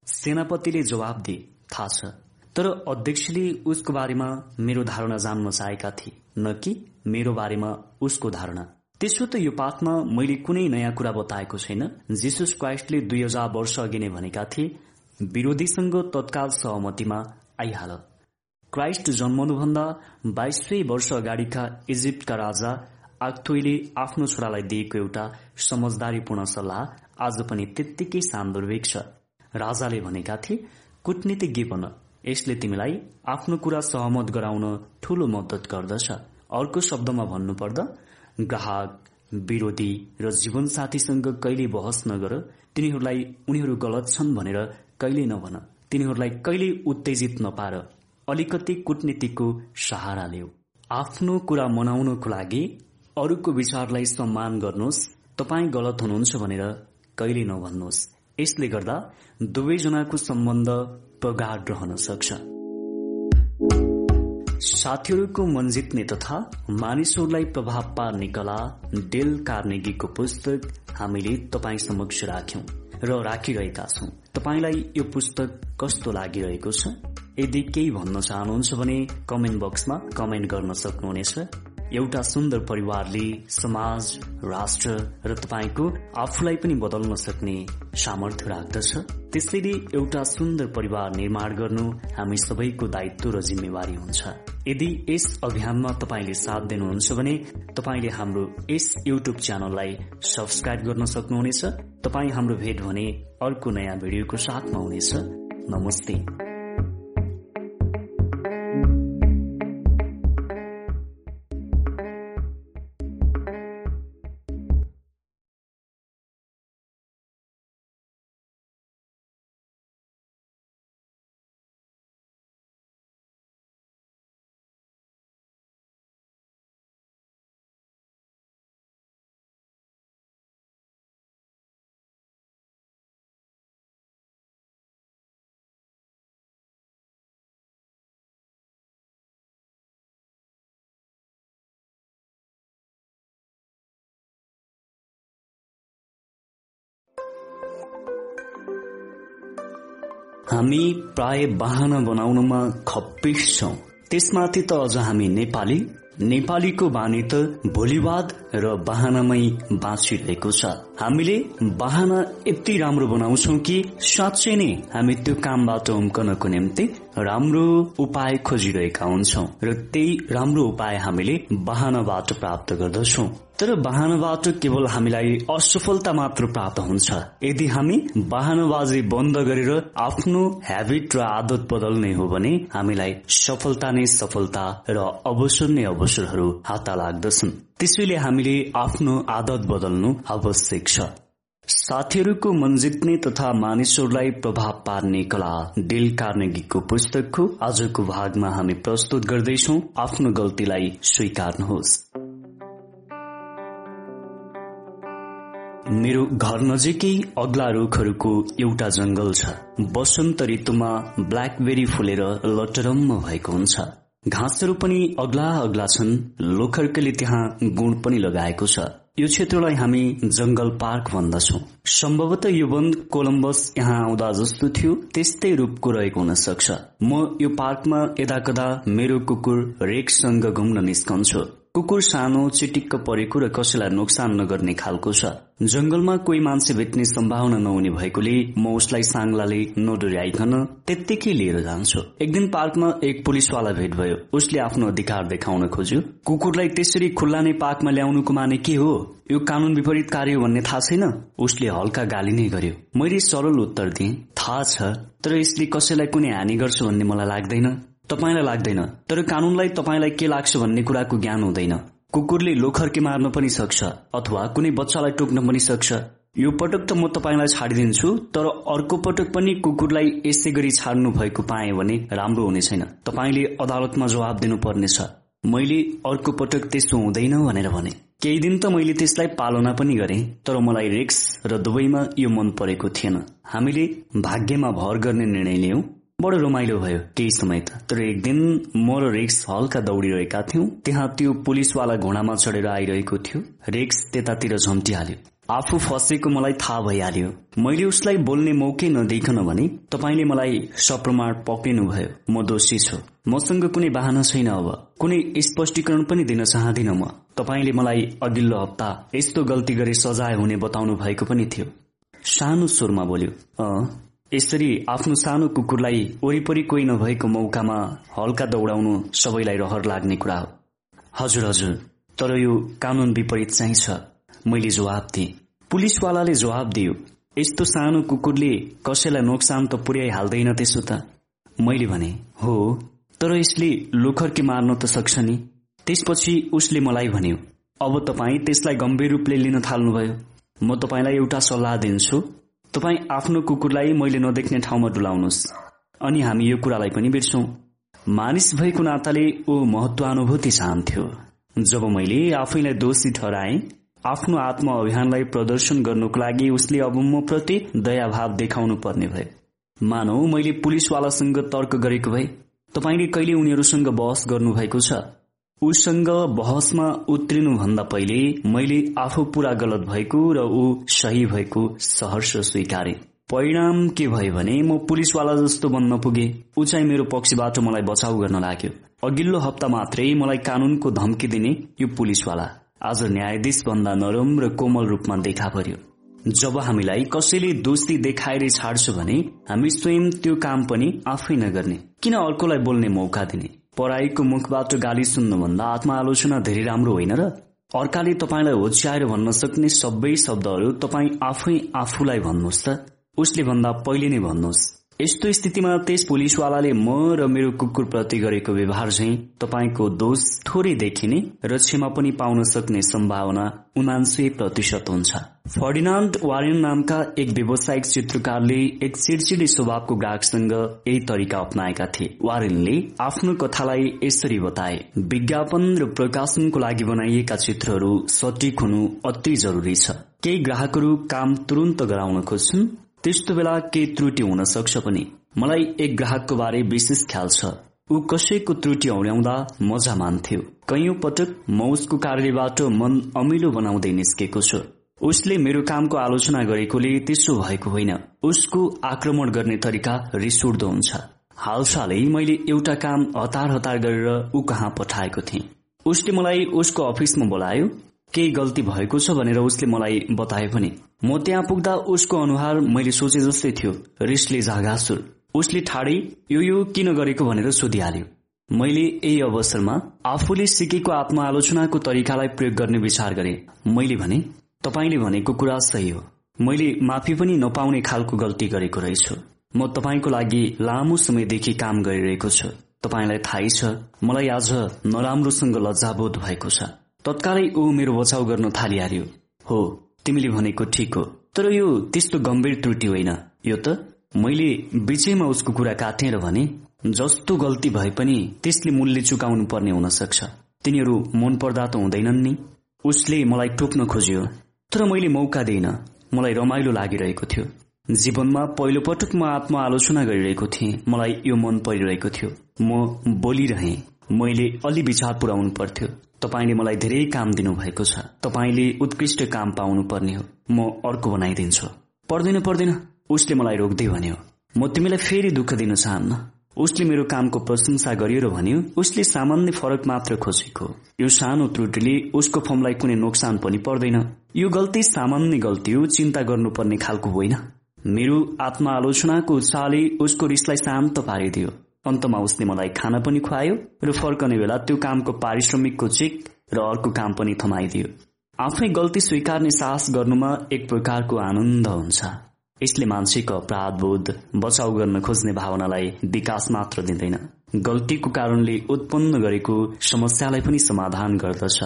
सेनापतिले जवाब दिए थाहा छ। तर अध्यक्षले उसको बारेमा मेरो धारणा जान्न चाहेका थिए न कि मेरो बारेमा उसको धारणा। त्यसो त यो पाठमा मैले कुनै नयाँ कुरा बताएको छैन। जिसुस क्राइस्टले दुई हजार वर्ष अघि नै भनेका थिए विरोधीसँग तत्काल सहमतिमा आइहाल। क्राइस्ट जन्मनुभन्दा बाइसै वर्ष अगाडिका इजिप्टका राजा आक्थोइले आफ्नो छोरालाई दिएको एउटा समझदारीपूर्ण सल्लाह आज पनि त्यत्तिकै सान्दर्भिक छ। राजाले भनेका थिए कूटनीतिज्ञ बन यसले तिमीलाई आफ्नो कुरा सहमत गराउन ठूलो मद्दत गर्दछ। अर्को शब्दमा भन्नुपर्दा ग्राहक विरोधी र जीवनसाथीसँग कहिले बहस नगर। तिनीहरूलाई उनीहरू गलत छन् भनेर कहिले नभन। तिनीहरूलाई कहिले उत्तेजित नपार। अलिकति कूटनीतिको सहारा लिऊ। आफ्नो कुरा मनाउनको लागि अरूको विचारलाई सम्मान गर्नुहोस्। तपाईँ गलत हुनुहुन्छ भनेर कहिले नभन्नुहोस्। यसले गर्दा दुवैजनाको सम्बन्ध प्रगाढ रहन सक्छ। साथीहरूको मन जित्ने तथा मानिसहरूलाई प्रभाव पार्ने कला डेल कार्नेगीको पुस्तक हामीले तपाईँ समक्ष राख्यौं र राखिरहेका छौं। तपाईँलाई यो पुस्तक कस्तो लागिरहेको छ? यदि केही भन्न चाहनुहुन्छ भने कमेन्ट बक्समा कमेन्ट गर्न सक्नुहुनेछ। एउटा सुन्दर परिवारले समाज राष्ट्र र तपाईँको आफूलाई पनि बदल्न सक्ने सामर्थ्य राख्दछ। त्यसैले एउटा सुन्दर परिवार निर्माण गर्नु हामी सबैको दायित्व र जिम्मेवारी हुन्छ। यदि यस अभियानमा तपाईँले साथ दिनुहुन्छ भने तपाईँले हाम्रो यस युट्युब च्यानललाई सब्सक्राइब गर्न सक्नुहुनेछ। तपाईँ हाम्रो भेट भने अर्को नयाँ भिडियोको साथमा हुनेछ। नमस्ते। हामी प्राय बाहना बनाउनमा खप्पिस छौं। त्यसमाथि त अझ हामी नेपाली नेपालीको बानी त भोलिवाद र बाहनामै बाँचिरहेको छ। हामीले बाहना यति राम्रो बनाउँछौ कि साँच्चै नै हामी त्यो कामबाट उम्कनको निम्ति राम्रो उपाय खोजिरहेका हुन्छौ। र त्यही राम्रो उपाय हामीले बाहनाबाट प्राप्त गर्दछौ। तर वाहनबाट केवल हामीलाई असफलता मात्र प्राप्त हुन्छ। यदि हामी वाहनबाजी बन्द गरेर आफ्नो हेबिट र आदत बदल्ने हो भने हामीलाई सफलता नै सफलता र अवसर नै अवसरहरू हात लाग्दछन् त्यसैले हामीले आफ्नो आदत बदल्नु आवश्यक छ। साथीहरूको मन जित्ने तथा मानिसहरूलाई प्रभाव पार्ने कला डेल कार्नेगीको पुस्तकको आजको भागमा हामी प्रस्तुत गर्दैछौ। आफ्नो गल्तीलाई स्वीकार्नुहोस्। मेरो घर नजिकै अग्ला रुखहरूको एउटा जंगल छ। बसन्त ऋतुमा ब्ल्याकबेरी फुलेर लटरम्म भएको हुन्छ। घाँसहरू पनि अग्ला अग्ला छन्। लोखर्केले त्यहाँ गुण पनि लगाएको छ। यो क्षेत्रलाई हामी जंगल पार्क भन्दछौ। सम्भवतः यो वन कोलम्बस यहाँ आउँदा जस्तो थियो। त्यस्तै रूपको रहेको हुन सक्छ म यो पार्कमा यदा कदा मेरो कुकुर रेकसँग घुम्न निस्कन्छु। कुकुर सानो चिटिक्क परेको र कसैलाई नोक्सान नगर्ने खालको छ। जंगलमा कोही मान्छे भेट्ने सम्भावना नहुने भएकोले म उसलाई साङ्लाले नडोर्याइकन त्यत्तिकै लिएर जान्छु। एक दिन पार्कमा एक पुलिसवाला भेट भयो। उसले आफ्नो अधिकार देखाउन खोज्यो। कुकुरलाई त्यसरी खुल्ला नै पार्कमा ल्याउनुको माने के हो? यो कानून विपरीत कार्य भन्ने थाहा छैन? उसले हल्का गाली नै गर्यो। मैले सरल उत्तर दिएँ थाहा छ तर यसले कसैलाई कुनै हानि गर्छ भन्ने मलाई लाग्दैन। तपाईँलाई लाग्दैन तर कानूनलाई तपाईँलाई के लाग्छ भन्ने कुराको ज्ञान हुँदैन। कुकुरले लोखर्के मार्न पनि सक्छ अथवा कुनै बच्चालाई टोक्न पनि सक्छ। यो पटक त म तपाईँलाई छाडिदिन्छु तर अर्को पटक पनि कुकुरलाई यसै गरी छाड्नु भएको पाएँ भने राम्रो हुने छैन। तपाईँले अदालतमा जवाब दिनुपर्नेछ। मैले अर्को पटक त्यस्तो हुँदैन भनेर भने। केही दिन त मैले त्यसलाई पालना पनि गरेँ तर मलाई रिक्स र दुवैमा यो मन परेको थिएन। हामीले भाग्यमा भर गर्ने निर्णय लियौं। बडो रमाइलो भयो केही समय त। तर एक दिन म र रेक्स हल्का दौडिरहेका थियौं। त्यहाँ त्यो पुलिसवाला घोडामा चढेर आइरहेको थियो। रेक्स त्यतातिर झम्टिहाल्यो। आफू फसेको मलाई थाहा भइहाल्यो। मैले उसलाई बोल्ने मौकै नदेखन भने तपाईँले मलाई सप्रमाण पक्रिनु भयो म दोषी छु। मसँग कुनै बाहना छैन अब। कुनै स्पष्टीकरण पनि दिन चाहदिन म। तपाईँले मलाई अघिल्लो हप्ता यस्तो गल्ती गरे सजाय हुने बताउनु भएको पनि थियो। सानो स्वरमा बोल्यो यसरी आफ्नो सानो कुकुरलाई वरिपरि कोही नभएको मौकामा हल्का दौडाउनु सबैलाई रहर लाग्ने कुरा हो। हजुर हजुर। तर यो कानून विपरीत चाहिँ छ। मैले जवाब दिएँ। पुलिसवालाले जवाब दियो यस्तो सानो कुकुरले कसैलाई नोक्सान त पुर्याइहाल्दैन त्यसो त। मैले भने हो तर यसले लोखर्के मार्न त सक्छ नि। त्यसपछि उसले मलाई भन्यो अब तपाईँ त्यसलाई गम्भीर रूपले लिन थाल्नुभयो। म तपाईँलाई एउटा सल्लाह दिन्छु। तपाईँ आफ्नो कुकुरलाई मैले नदेख्ने ठाउँमा डुलाउनुहोस् अनि हामी यो कुरालाई पनि बिर्सौं मानिस भएको नाताले ऊ महत्वानुभूति चाहन्थ्यो। जब मैले आफैलाई दोषी ठहराए आफ्नो आत्म अभियानलाई प्रदर्शन गर्नुको लागि उसले अब म प्रति दयाभाव देखाउनु पर्ने भयो मानौ मैले पुलिसवालासँग तर्क गरेको भए। तपाईँले कहिले उनीहरूसँग बहस गर्नुभएको छ? उसँग बहसमा उत्रिनु भन्दा पहिले मैले आफू पूरा गलत भएको र ऊ सही भएको सहर्ष स्वीकारे। परिणाम के भयो भने म पुलिसवाला जस्तो बन्न पुगे। ऊ चाहिँ मेरो पक्षबाट मलाई बचाउ गर्न लाग्यो। अघिल्लो हप्ता मात्रै मलाई कानूनको धम्की दिने यो पुलिसवाला। आज न्यायाधीश भन्दा नरम र कोमल रूपमा देखा पर्यो। जब हामीलाई कसैले दोषी देखाएर छाड्छ भने हामी स्वयं त्यो काम पनि आफै नगर्ने। किन अर्कोलाई बोल्ने मौका दिने? पढाइको मुखबाट गाली सुन्नुभन्दा आत्मआलोचना धेरै राम्रो होइन र अर्काले तपाईँलाई होच्याएर भन्न सक्ने सबै शब्दहरू तपाईँ आफै आफूलाई भन्नुहोस् त। उसले भन्दा पहिले नै भन्नुहोस्। यस्तो स्थितिमा त्यस पुलिसवालाले म र मेरो कुकुर प्रति गरेको व्यवहार चाहिँ तपाईँको दोष थोरै देखिने र क्षमा पनि पाउन सक्ने सम्भावना उनान्सय प्रतिशत हुन्छ। फर्डिनान्ड वारेन नामका एक व्यावसायिक चित्रकारले एक चिडचिडी स्वभावको ग्राहकसँग यही तरिका अप्नाएका थिए। वारेनले आफ्नो कथालाई यसरी बताए विज्ञापन र प्रकाशनको लागि बनाइएका चित्रहरू सटिक हुनु अति जरुरी छ। केही ग्राहकहरू काम तुरन्त गराउन खोज्छन् त्यस्तो बेला केही त्रुटि हुन सक्छ पनि। मलाई एक ग्राहकको बारे विशेष ख्याल छ। ऊ कसैको त्रुटि औल्याउँदा मजा मान्थ्यो। कैयौं पटक म उसको कार्यबाट मन अमिलो बनाउँदै निस्केको छु। उसले मेरो कामको आलोचना गरेकोले त्यसो भएको होइन। उसको आक्रमण गर्ने तरिका रिस उठ्दो हुन्छ। हालसालै मैले एउटा काम हतार हतार गरेर ऊ कहाँ पठाएको थिएँ। उसले मलाई उसको अफिसमा बोलायो केही गल्ती भएको छ भनेर उसले मलाई बताए पनि। म त्यहाँ पुग्दा उसको अनुहार मैले सोचे जस्तै थियो रिसले झागासुर उसले ठाडै यो यो किन गरेको भनेर सोधिहाल्यो। मैले यही अवसरमा आफूले सिकेको आत्मआलोचनाको तरिकालाई प्रयोग गर्ने विचार गरे। मैले भने तपाईँले भनेको कुरा सही हो। मैले माफी पनि नपाउने खालको गल्ती गरेको रहेछु। म तपाईँको लागि लामो समयदेखि काम गरिरहेको छु। तपाईँलाई थाहै छ मलाई आज नराम्रोसँग लज्जाबोध भएको छ। तत्कालै ऊ मेरो बचाउ गर्न थालिहाल्यो। हो तिमीले भनेको ठिक हो। तर यो त्यस्तो गम्भीर त्रुटि होइन। यो त मैले बिचैमा उसको कुरा काटेर भने जस्तो गल्ती भए पनि त्यसले मूल्य चुकाउनु पर्ने हुन सक्छ तिनीहरू मन पर्दा त हुँदैनन् नि। उसले मलाई टोक्न खोज्यो तर मैले मौका दिइन। मलाई रमाइलो लागिरहेको थियो। जीवनमा पहिलो पटक म आत्मआलोचना गरिरहेको थिएँ। मलाई यो मन परिरहेको थियो। म बोलिरहे। मैले अलि विचार पुर्याउनु पर्थ्यो। तपाईँले मलाई धेरै काम दिनुभएको छ। तपाईँले उत्कृष्ट काम पाउनु पर्ने हो। म अर्को बनाइदिन्छु। पर्दैन पर्दैन। उसले मलाई रोक्दै भन्यो म तिमीलाई फेरि दुःख दिन चाहन्न। उसले मेरो कामको प्रशंसा गरियो र भन्यो उसले सामान्य फरक मात्र खोजेको। यो सानो त्रुटिले उसको फर्मलाई कुनै नोक्सान पनि पर्दैन। यो गल्ती सामान्य गल्ती हो चिन्ता गर्नुपर्ने खालको होइन। मेरो आत्मआलोचनाको उत्साहले उसको रिसलाई शान्त पारिदियो। अन्तमा उसले मलाई खाना पनि खुवायो र फर्कने बेला त्यो कामको पारिश्रमिकको चेक र अर्को काम पनि थमाइदियो। आफै गल्ती स्वीकार्ने साहस गर्नुमा एक प्रकारको आनन्द हुन्छ। यसले मान्छेको अपराध बोध बचाउ गर्न खोज्ने भावनालाई विकास मात्र दिँदैन। गल्तीको कारणले उत्पन्न गरेको समस्यालाई पनि समाधान गर्दछ।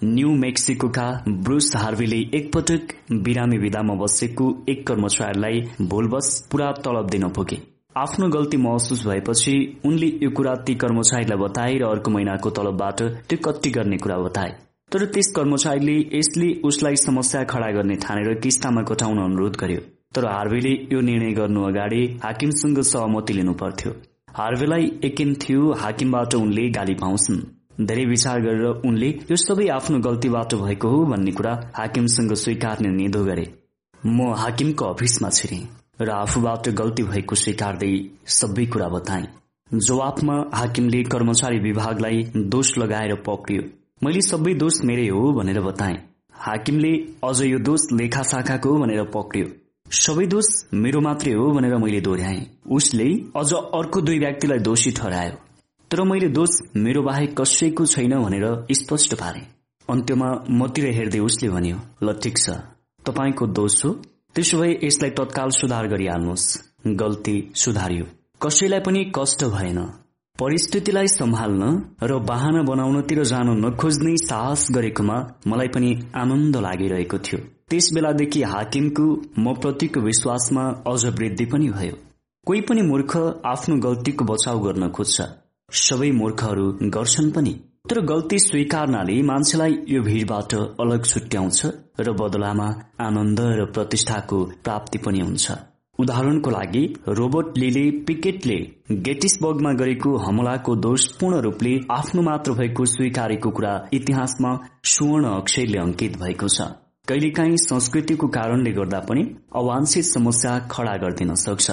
न्यू मेक्सिकोका ब्रुस हार्वीले एकपटक बिरामी विधामा बसेको एक कर्मचारीलाई भोलबस पूरा तलब दिन पुगे। आफ्नो गल्ती महसुस भएपछि उनले यो कुरा ती कर्मचारीलाई बताए र अर्को महिनाको तलबबाट त्यो कति गर्ने कुरा बताए। तर त्यस कर्मचारीले यसले उसलाई समस्या खड़ा गर्ने ठानेर किस्तामा कटाउन अनुरोध गर्यो। तर हार्वेले यो निर्णय गर्नु अगाडि हाकिमसँग सहमति लिनु पर्थ्यो हार्वेलाई यकिन थियो हाकिमबाट उनले गाली पाउँछन्। धेरै विचार गरेर उनले यो सबै आफ्नो गल्तीबाट भएको हो भन्ने कुरा हाकिमसँग स्वीकार्ने निधो गरे। म हाकिमको अफिसमा छिरेँ। र आफूबाट गल्ती भएको स्वीकार्दै सबै कुरा बताए। जवाफमा हाकिमले कर्मचारी विभागलाई दोष लगाएर पक्रियो। मैले सबै दोष मेरै हो भनेर बताए। हाकिमले अझ यो दोष लेखा शाखाको भनेर पक्रियो। सबै दोष मेरो मात्रै हो भनेर मैले दोहोऱ्याएँ। उसले अझ अर्को दुई व्यक्तिलाई दोषी ठहरायो। तर मैले दोष मेरो बाहेक कसैको छैन भनेर स्पष्ट पारे। अन्त्यमा मतिर हेर्दै उसले भन्यो ल ठिक छ तपाईँको दोष हो। त्यसो भए यसलाई तत्काल सुधार गरिहाल्नुहोस् गल्ती सुधारियो। कसैलाई पनि कष्ट भएन। परिस्थितिलाई सम्हाल्न र बाहना बनाउनतिर जान नखोज्ने साहस गरेकोमा मलाई पनि आनन्द लागिरहेको थियो। त्यस बेलादेखि हाकिमको म प्रतिको विश्वासमा अझ वृद्धि पनि भयो। कोही पनि मूर्ख आफ्नो गल्तीको बचाउ गर्न खोज्छ। सबै मूर्खहरू गर्छन् पनि। तर गल्ती स्वीकार्नाले मान्छेलाई यो भीड़बाट अलग छुट्याउँछ र बदलामा आनन्द र प्रतिष्ठाको प्राप्ति पनि हुन्छ। उदाहरणको लागि रोबर्ट लीले पिकेटले गेटिसबर्गमा गरेको हमलाको दोष पूर्ण रूपले आफ्नो मात्र भएको स्वीकारेको कुरा इतिहासमा सुवर्ण अक्षरले अंकित भएको छ। कहिलेकाहीँ संस्कृतिको कारणले गर्दा पनि अवांछित समस्या खड़ा गरिदिन सक्छ।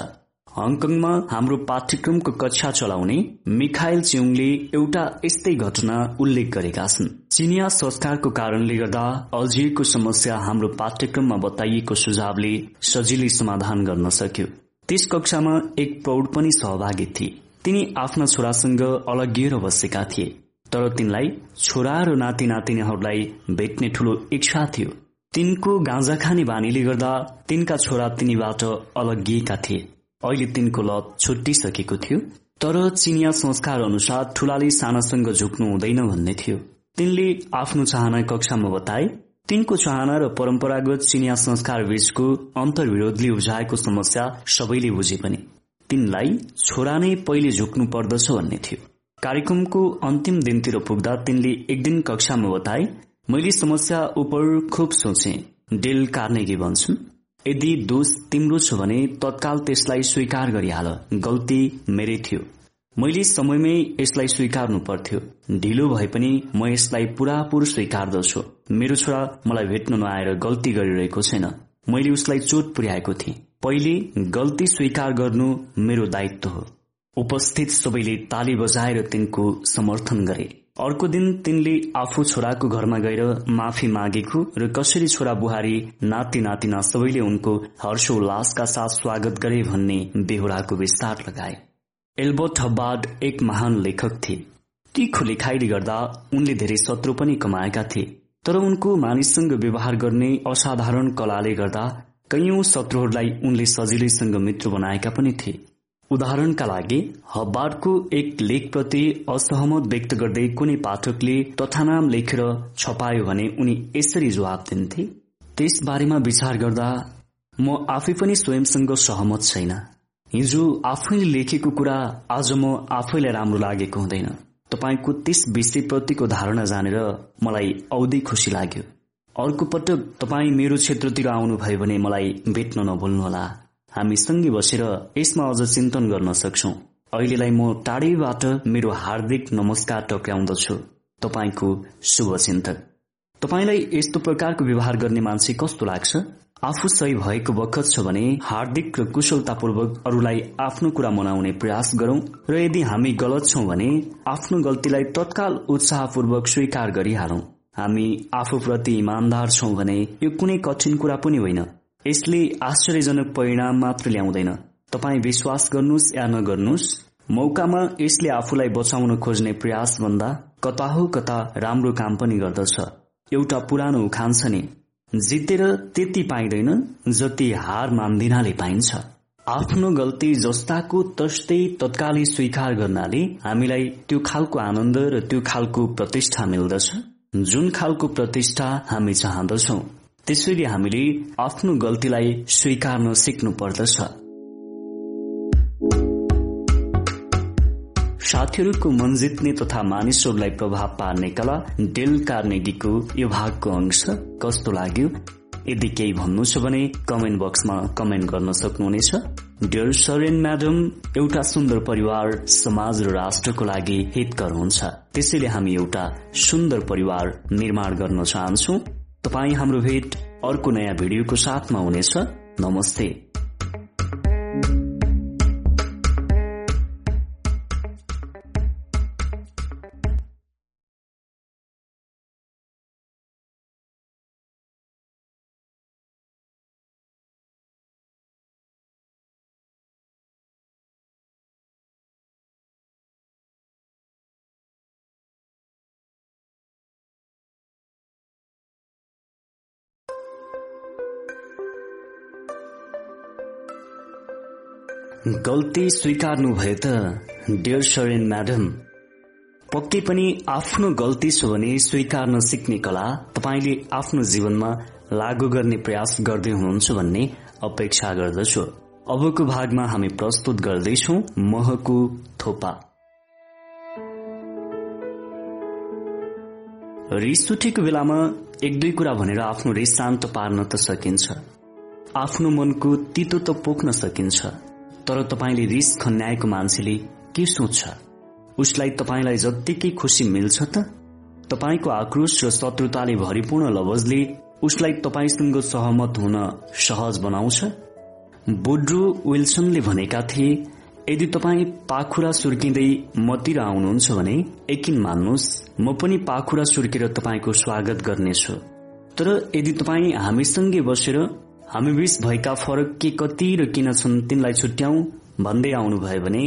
हङकङमा हाम्रो पाठ्यक्रमको कक्षा चलाउने मिखाइल च्युङले एउटा यस्तै घटना उल्लेख गरेका छन्। चिनिया संस्कारको कारणले गर्दा अल्झिएको समस्या हाम्रो पाठ्यक्रममा बताइएको सुझावले सजिलै समाधान गर्न सक्यो। त्यस कक्षामा एक प्रौढ पनि सहभागी थिए। तिनी आफ्ना छोरासँग अलगिएर बसेका थिए। तर तिनलाई छोरा र नाति नातिनीहरूलाई भेट्ने ठूलो इच्छा थियो। तिनको गाँजा खाने बानीले गर्दा तिनका छोरा तिनीबाट अलगिएका थिए। अहिले तिनको लत छुट्टिसकेको थियो तर चिनिया संस्कार अनुसार ठूलाले सानासँग झुक्नु हुँदैन भन्ने थियो। तिनले आफ्नो चाहना कक्षामा बताए तिनको चाहना र परम्परागत चिनिया संस्कार बीचको अन्तर्विरोधले उब्जाएको समस्या सबैले बुझे पनि। तिनलाई छोरा नै पहिले झुक्नु पर्दछ भन्ने थियो। कार्यक्रमको अन्तिम दिनतिर पुग्दा तिनले एक दिन कक्षामा बताए मैले समस्या उप खुब सोचे डेल कार्नेगी भन्छन् यदि दोष तिम्रो छ भने तत्काल त्यसलाई स्वीकार गरिहाल। गल्ती मेरै थियो। मैले समयमै यसलाई स्वीकार्नु पर्थ्यो। ढिलो भए पनि म यसलाई पुरापुर स्वीकार्दछु। मेरो छोरा मलाई भेट्न नआएर गल्ती गरिरहेको छैन। मैले उसलाई चोट पुर्याएको थिएँ। पहिले गल्ती स्वीकार गर्नु मेरो दायित्व हो। उपस्थित सबैले ताली बजाएर तिनको समर्थन गरे। अर्को दिन तिनले आफू छोराको घरमा गएर माफी मागेको र कसरी छोरा बुहारी नाति नातिना सबैले उनको हर्षोल्लासका साथ स्वागत गरे भन्ने बेहोराको विस्तार लगाए। एल्बर्ट हब्बार्ड एक महान लेखक थिए। तीखो लेखाइले गर्दा उनले धेरै शत्रु पनि कमाएका थिए। तर उनको मानिससँग व्यवहार गर्ने असाधारण कलाले गर्दा कैयौं शत्रुहरूलाई उनले सजिलैसँग मित्र बनाएका पनि थिए। उदाहरणका लागि हब्बार्डको एक लेखप्रति असहमत व्यक्त गर्दै कुनै पाठकले तथानाम लेखेर छपायो भने उनी यसरी जवाब दिन्थे त्यस बारेमा विचार गर्दा म आफै पनि स्वयंसँग सहमत छैन। हिजो आफैले लेखेको कुरा आज म आफैलाई राम्रो लागेको हुँदैन। तपाईँको त्यस विषयप्रतिको धारणा जानेर मलाई औधी खुसी लाग्यो। अर्को पटक तपाईँ मेरो क्षेत्रतिर आउनुभयो भने मलाई भेट्न नभुल्नुहोला। हामी सँगै बसेर यसमा अझ चिन्तन गर्न सक्छौ। अहिलेलाई म टाढैबाट मेरो हार्दिक नमस्कार टक्राउँदछु तपाईँको शुभ चिन्तक तपाईँलाई यस्तो प्रकारको व्यवहार गर्ने मान्छे कस्तो लाग्छ? आफू सही भएको बखत छ भने हार्दिक र कुशलतापूर्वक अरूलाई आफ्नो कुरा मनाउने प्रयास गरौं र यदि हामी गलत छौं भने आफ्नो गल्तीलाई तत्काल उत्साहपूर्वक स्वीकार गरिहालौं। हामी आफूप्रति इमान्दार छौं भने यो कुनै कठिन कुरा पनि होइन। यसले आश्चर्यजनक परिणाम मात्र ल्याउँदैन। तपाईँ विश्वास गर्नुहोस् या नगर्नुहोस् मौकामा यसले आफूलाई बचाउन खोज्ने प्रयास भन्दा कता हो कता राम्रो काम पनि गर्दछ। एउटा पुरानो उखान छ नि जितेर त्यति पाइँदैन जति हार मान्दिनाले पाइन्छ। आफ्नो गल्ती जस्ताको तस्तै तत्कालै स्वीकार गर्नाले हामीलाई त्यो खालको आनन्द र त्यो खालको प्रतिष्ठा मिल्दछ जुन खालको प्रतिष्ठा हामी चाहँदछौ। त्यसैले हामीले आफ्नो गल्तीलाई स्वीकार्न सिक्नु पर्दछ साथीहरूको मन जित्ने तथा मानिसहरूलाई प्रभाव पार्ने कला डेल कार्नेगीको यो भागको अंश कस्तो लाग्यो? यदि केही भन्नु छ भने कमेन्ट बक्समा कमेन्ट गर्न सक्नुहुनेछ। डियर सरेन म्याडम एउटा सुन्दर परिवार समाज र राष्ट्रको लागि हितकर हुन्छ। त्यसैले हामी एउटा सुन्दर परिवार निर्माण गर्न चाहन्छौ। तपाईँ हाम्रो भेट अर्को नयाँ भिडियोको साथमा हुनेछ। नमस्ते। गल्ती स्वीकार्नु भयो त डियर सरेन म्याडम पक्कै पनि आफ्नो गल्ती छ भने स्वीकार्न सिक्ने कला तपाईँले आफ्नो जीवनमा लागू गर्ने प्रयास गर्दै हुनुहुन्छ भन्ने अपेक्षा गर्दछु। अबको भागमा हामी प्रस्तुत गर्दैछौ महको थोपा। रिस उठेको बेलामा एक दुई कुरा भनेर आफ्नो रिस शान्त पार्न त सकिन्छ। आफ्नो मनको तितो त पोख्न सकिन्छ। तर तपाईँले रिस खन्याएको मान्छेले के सोच्छ उसलाई तपाईँलाई जत्तिकै खुसी मिल्छ त? तपाईँको आक्रोश र शत्रुताले भरिपूर्ण लवजले उसलाई तपाईँसँग सहमत हुन सहज बनाउँछ? बुड्रो विल्सनले भनेका थिए यदि तपाईँ पाखुरा सुर्किँदै मतिर आउनुहुन्छ भने एकिन मान्नुहोस् म पनि पाखुरा सुर्केर तपाईँको स्वागत गर्नेछु। तर यदि तपाईँ हामीसँगै बसेर हामी बीच भएका फरक के कति र किन छन् तिनलाई छुट्याउ भन्दै आउनुभयो भने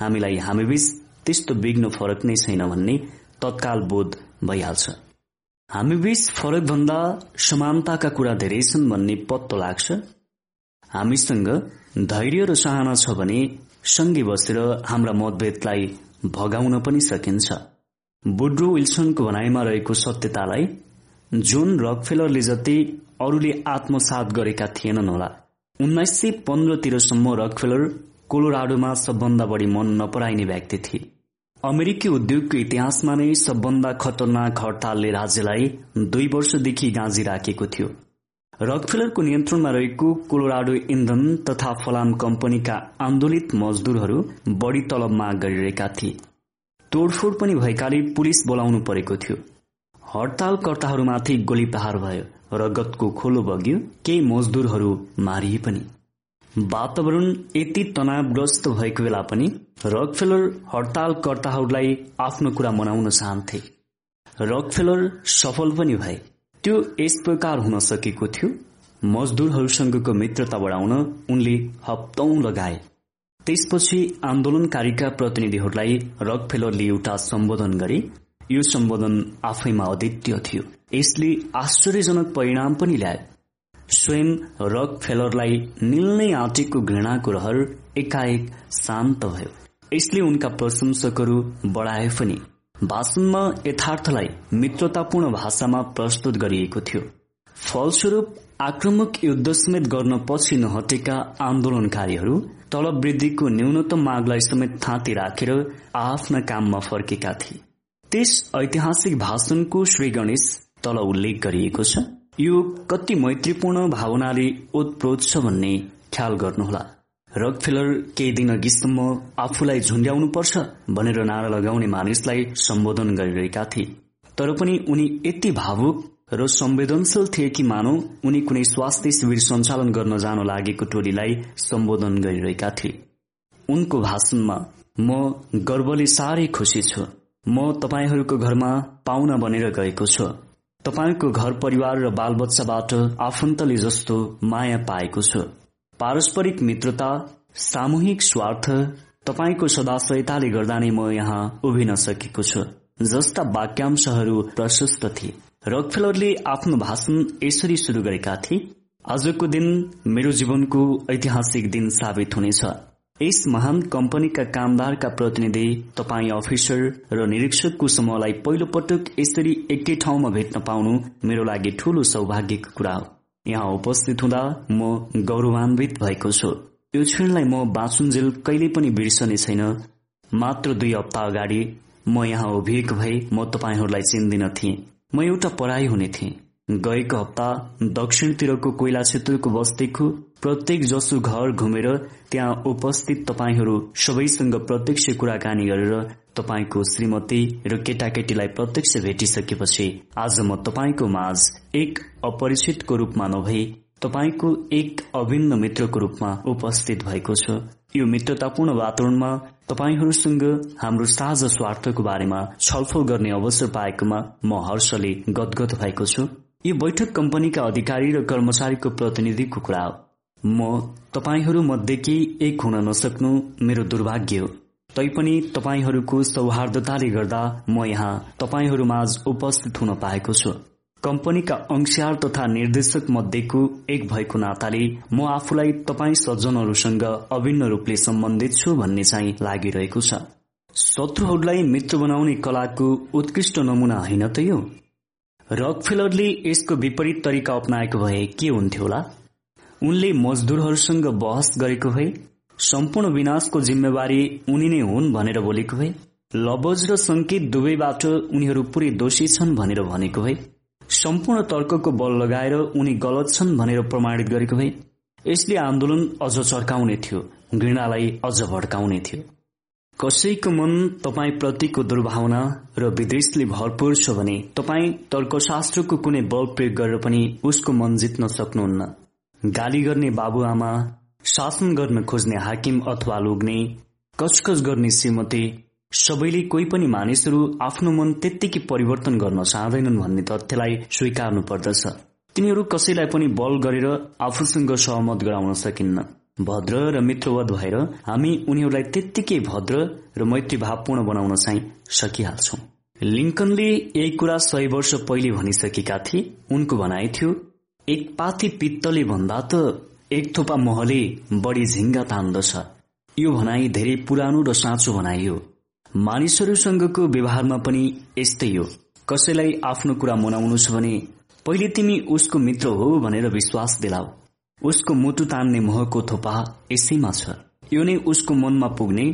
हामीलाई हामी बीच त्यस्तो विघ्न फरक नै छैन भन्ने तत्काल बोध भइहाल्छ। हामी बीच फरक भन्दा समानताका कुरा धेरै छन् भन्ने पत्तो लाग्छ। हामीसँग धैर्य र चाहना छ भने सँगै बसेर हाम्रा मतभेदलाई भगाउन पनि सकिन्छ। बुड्रो विल्सनको भनाइमा रहेको सत्यतालाई जोन रकफेलरले जति अरूले आत्मसात गरेका थिएनन् होला उन्नाइस सय पन्ध्रतिरसम्म रकफेलर कोलोराडोमा सबभन्दा बढी मन नपराइने व्यक्ति थिए। अमेरिकी उद्योगको इतिहासमा नै सबभन्दा खतरनाक हड़तालले राज्यलाई दुई वर्षदेखि गाँजी राखेको थियो। रकफेलरको नियन्त्रणमा रहेको कोलोराडो इन्धन तथा फलाम कम्पनीका आन्दोलित मजदूरहरू बढ़ी तलब माग गरिरहेका थिए। तोडफोड पनि भएकाले पुलिस बोलाउनु परेको थियो। हड़तालकर्ताहरूमाथि गोली प्रहार भयो रगतको खोलो बग्यो केही मजदूरहरू मारिए पनि। वातावरण यति तनावग्रस्त भएको बेला पनि रकफेलर हड़तालकर्ताहरूलाई आफ्नो कुरा मनाउन चाहन्थे। रकफेलर सफल पनि भए। त्यो यस प्रकार हुन सकेको थियो। मजदूरहरूसँगको मित्रता बढाउन उनले हप्तौं लगाए। त्यसपछि आन्दोलनकारीका प्रतिनिधिहरूलाई रक फेलरले एउटा सम्बोधन गरे। यो सम्बोधन आफैमा अद्वितीय थियो। यसले आश्चर्यजनक परिणाम पनि ल्यायो। स्वयं रक फेलरलाई निल्नै आँटेको घृणाको रहर एकाएक शान्त भयो। यसले उनका प्रशंसकहरू बढाए पनि। भाषणमा यथार्थलाई मित्रतापूर्ण भाषामा प्रस्तुत गरिएको थियो। फलस्वरूप आक्रमक युद्ध समेत गर्न पछि नहटेका आन्दोलनकारीहरू तलब वृद्धिको न्यूनतम मागलाई समेत थाँती राखेर आफ्ना काममा फर्केका थिए। त्यस ऐतिहासिक भाषणको श्री गणेश तल उल्लेख गरिएको छ। यो कति मैत्रीपूर्ण भावनाले ओतप्रोत छ भन्ने ख्याल गर्नुहोला। रकफेलर केही दिन अघिसम्म आफूलाई झुन्ड्याउनुपर्छ भनेर नारा लगाउने मानिसलाई सम्बोधन गरिरहेका थिए। तर पनि उनी यति भावुक र संवेदनशील थिए कि मानौ उनी कुनै स्वास्थ्य शिविर सञ्चालन गर्न जान लागेको टोलीलाई सम्बोधन गरिरहेका थिए। उनको भाषणमा म गर्वले साह्रै खुसी छु। म तपाईँहरूको घरमा पाहुना बनेर गएको छु। तपाईँको घर परिवार र बालबच्चाबाट आफन्तले जस्तो माया पाएको छु। पारस्परिक मित्रता सामूहिक स्वार्थ तपाईँको सदाशयताले गर्दा नै म यहाँ उभिन सकेको छु। जस्ता वाक्यांशहरू प्रशस्त थिए। रकफेलरले आफ्नो भाषण यसरी शुरू गरेका थिए आजको दिन मेरो जीवनको ऐतिहासिक दिन साबित हुनेछ। यस महान कम्पनीका कामदारका प्रतिनिधि तपाईँ अफिसर र निरीक्षकको समूहलाई पहिलो पटक यसरी एकै ठाउँमा भेट्न पाउनु मेरो लागि ठूलो सौभाग्यको कुरा हो। यहाँ उपस्थित हुँदा म गौरवान्वित भएको छु। यो क्षणलाई म बाँचुन्जेल कहिले पनि बिर्सने छैन। मात्र दुई हप्ता अगाडि म यहाँ उभिएको भए म तपाईँहरूलाई चिन्दिन थिएँ। म एउटा पढाइ हुने थिएँ। गएको हप्ता दक्षिणतिरको कोइला क्षेत्रको बस्तीको प्रत्येक जसो घर घुमेर त्यहाँ उपस्थित तपाईँहरू सबैसँग प्रत्यक्ष कुराकानी गरेर तपाईँको श्रीमती र केटाकेटीलाई प्रत्यक्ष भेटिसकेपछि आज म तपाईँको माझ एक अपरिचितको रूपमा नभई तपाईँको एक अभिन्न मित्रको रूपमा उपस्थित भएको छु। यो मित्रतापूर्ण वातावरणमा तपाईँहरूसँग हाम्रो साझा स्वार्थको बारेमा छलफल गर्ने अवसर पाएकोमा म हर्षले गदगद भएको छु। यो बैठक कम्पनीका अधिकारी र कर्मचारीको प्रतिनिधिको कुरा हो। म तपाईँहरू मध्येकी एक हुन नसक्नु मेरो दुर्भाग्य हो। तैपनि तपाईँहरूको सौहार्दताले गर्दा म यहाँ तपाईँहरूमाझ उपस्थित हुन पाएको छु। कम्पनीका अंशार तथा निर्देशक मध्येको एक भएको नाताले म आफूलाई तपाईँ सज्जनहरूसँग अभिन्न रूपले सम्बन्धित छु भन्ने चाहिँ लागिरहेको छ। शत्रुहरूलाई मित्र बनाउने कलाको उत्कृष्ट नमुना होइन त यो? रकफेलरले यसको विपरीत तरिका अप्नाएको भए के हुन्थ्यो होला? उनले मजदुरहरूसँग बहस गरेको भए सम्पूर्ण विनाशको जिम्मेवारी उनी नै हुन् भनेर बोलेको भए लबज र संकेत दुवैबाट उनीहरू पुरै दोषी छन् भनेर भनेको भए सम्पूर्ण तर्कको बल लगाएर उनी गलत छन् भनेर प्रमाणित गरेको भए यसले आन्दोलन अझ चर्काउने थियो घृणालाई अझ भड्काउने थियो। कसैको मन तपाईँ प्रतिको दुर्भावना र विदेशले भरपूर छ भने तपाईँ तर्कशास्त्रको कुनै बल प्रयोग गरेर पनि उसको मन जित्न सक्नुहुन्न। गाली गर्ने बाबुआमा शासन गर्न खोज्ने हाकिम अथवा लोग्ने कचकच गर्ने श्रीमती सबैले कोही पनि मानिसहरू आफ्नो मन त्यत्तिकै परिवर्तन गर्न चाहँदैनन् भन्ने तथ्यलाई स्वीकार्नु पर्दछ। तिनीहरू कसैलाई पनि बल गरेर आफूसँग सहमत गराउन सकिन्न। भद्र र मित्रवत भएर हामी उनीहरूलाई त्यत्तिकै भद्र र मैत्री भावपूर्ण बनाउन चाहिँ सकिहाल्छौ। लिङ्कनले यही कुरा सय वर्ष पहिले भनिसकेका थिए उनको भनाइ थियो एक पाथी पित्तले भन्दा त एक थोपा महले बढी झिङ्गा तान्दछ। यो भनाई धेरै पुरानो र साँचो भनाइ हो। मानिसहरूसँगको व्यवहारमा पनि यस्तै हो। कसैलाई आफ्नो कुरा मनाउनु छ भने पहिले तिमी उसको मित्र हो भनेर विश्वास दिलाऊ। उसको मुटु तान्ने महको थोपा यसैमा छ। यो नै उसको मनमा पुग्ने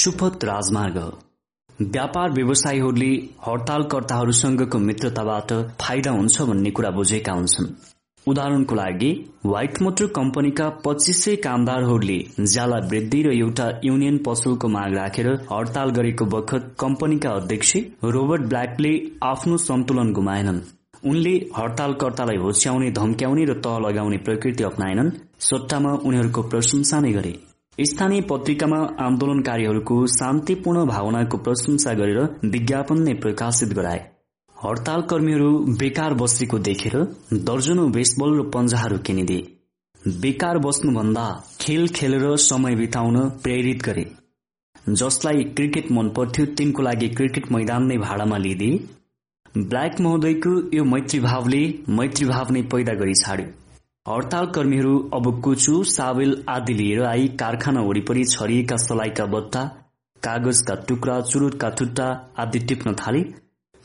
सुपथ राजमार्ग हो। व्यापार व्यवसायीहरूले हड़तालकर्ताहरूसँगको मित्रताबाट फाइदा हुन्छ भन्ने कुरा बुझेका हुन्छन्। उदाहरणको लागि व्हाइट मोटर कम्पनीका पच्चिस सय कामदारहरूले ज्याला वृद्धि र एउटा युनियन पसलको माग राखेर हड़ताल गरेको बखत कम्पनीका अध्यक्ष रोबर्ट ब्ल्याकले आफ्नो सन्तुलन गुमाएनन्। उनले हड़तालकर्तालाई होच्याउने धम्क्याउने र तह लगाउने प्रकृति अप्नाएनन्। सट्टामा उनीहरूको प्रशंसा नै गरे। स्थानीय पत्रिकामा आन्दोलनकारीहरूको शान्तिपूर्ण भावनाको प्रशंसा गरेर विज्ञापन नै प्रकाशित गराए। हड़ताल कर्मीहरू बेकार बसेको देखेर दर्जनौ बेसबल र पन्जाहरू किनिदिए। बेकार बस्नुभन्दा खेल खेलेर समय बिताउन प्रेरित गरे। जसलाई क्रिकेट मन पर्थ्यो तिनको लागि क्रिकेट मैदान नै भाडामा लिइदिए। ब्ल्याक महोदयको यो मैत्रीभावले मैत्रीभाव नै पैदा गरी छाड्यो हड़ताल कर्मीहरू अब कुचु साबेल आदि लिएर आई कारखाना वरिपरि छरिएका सलाइका बत्ता कागजका टुक्रा चुरुटका थुट्टा आदि टिप्न थाले।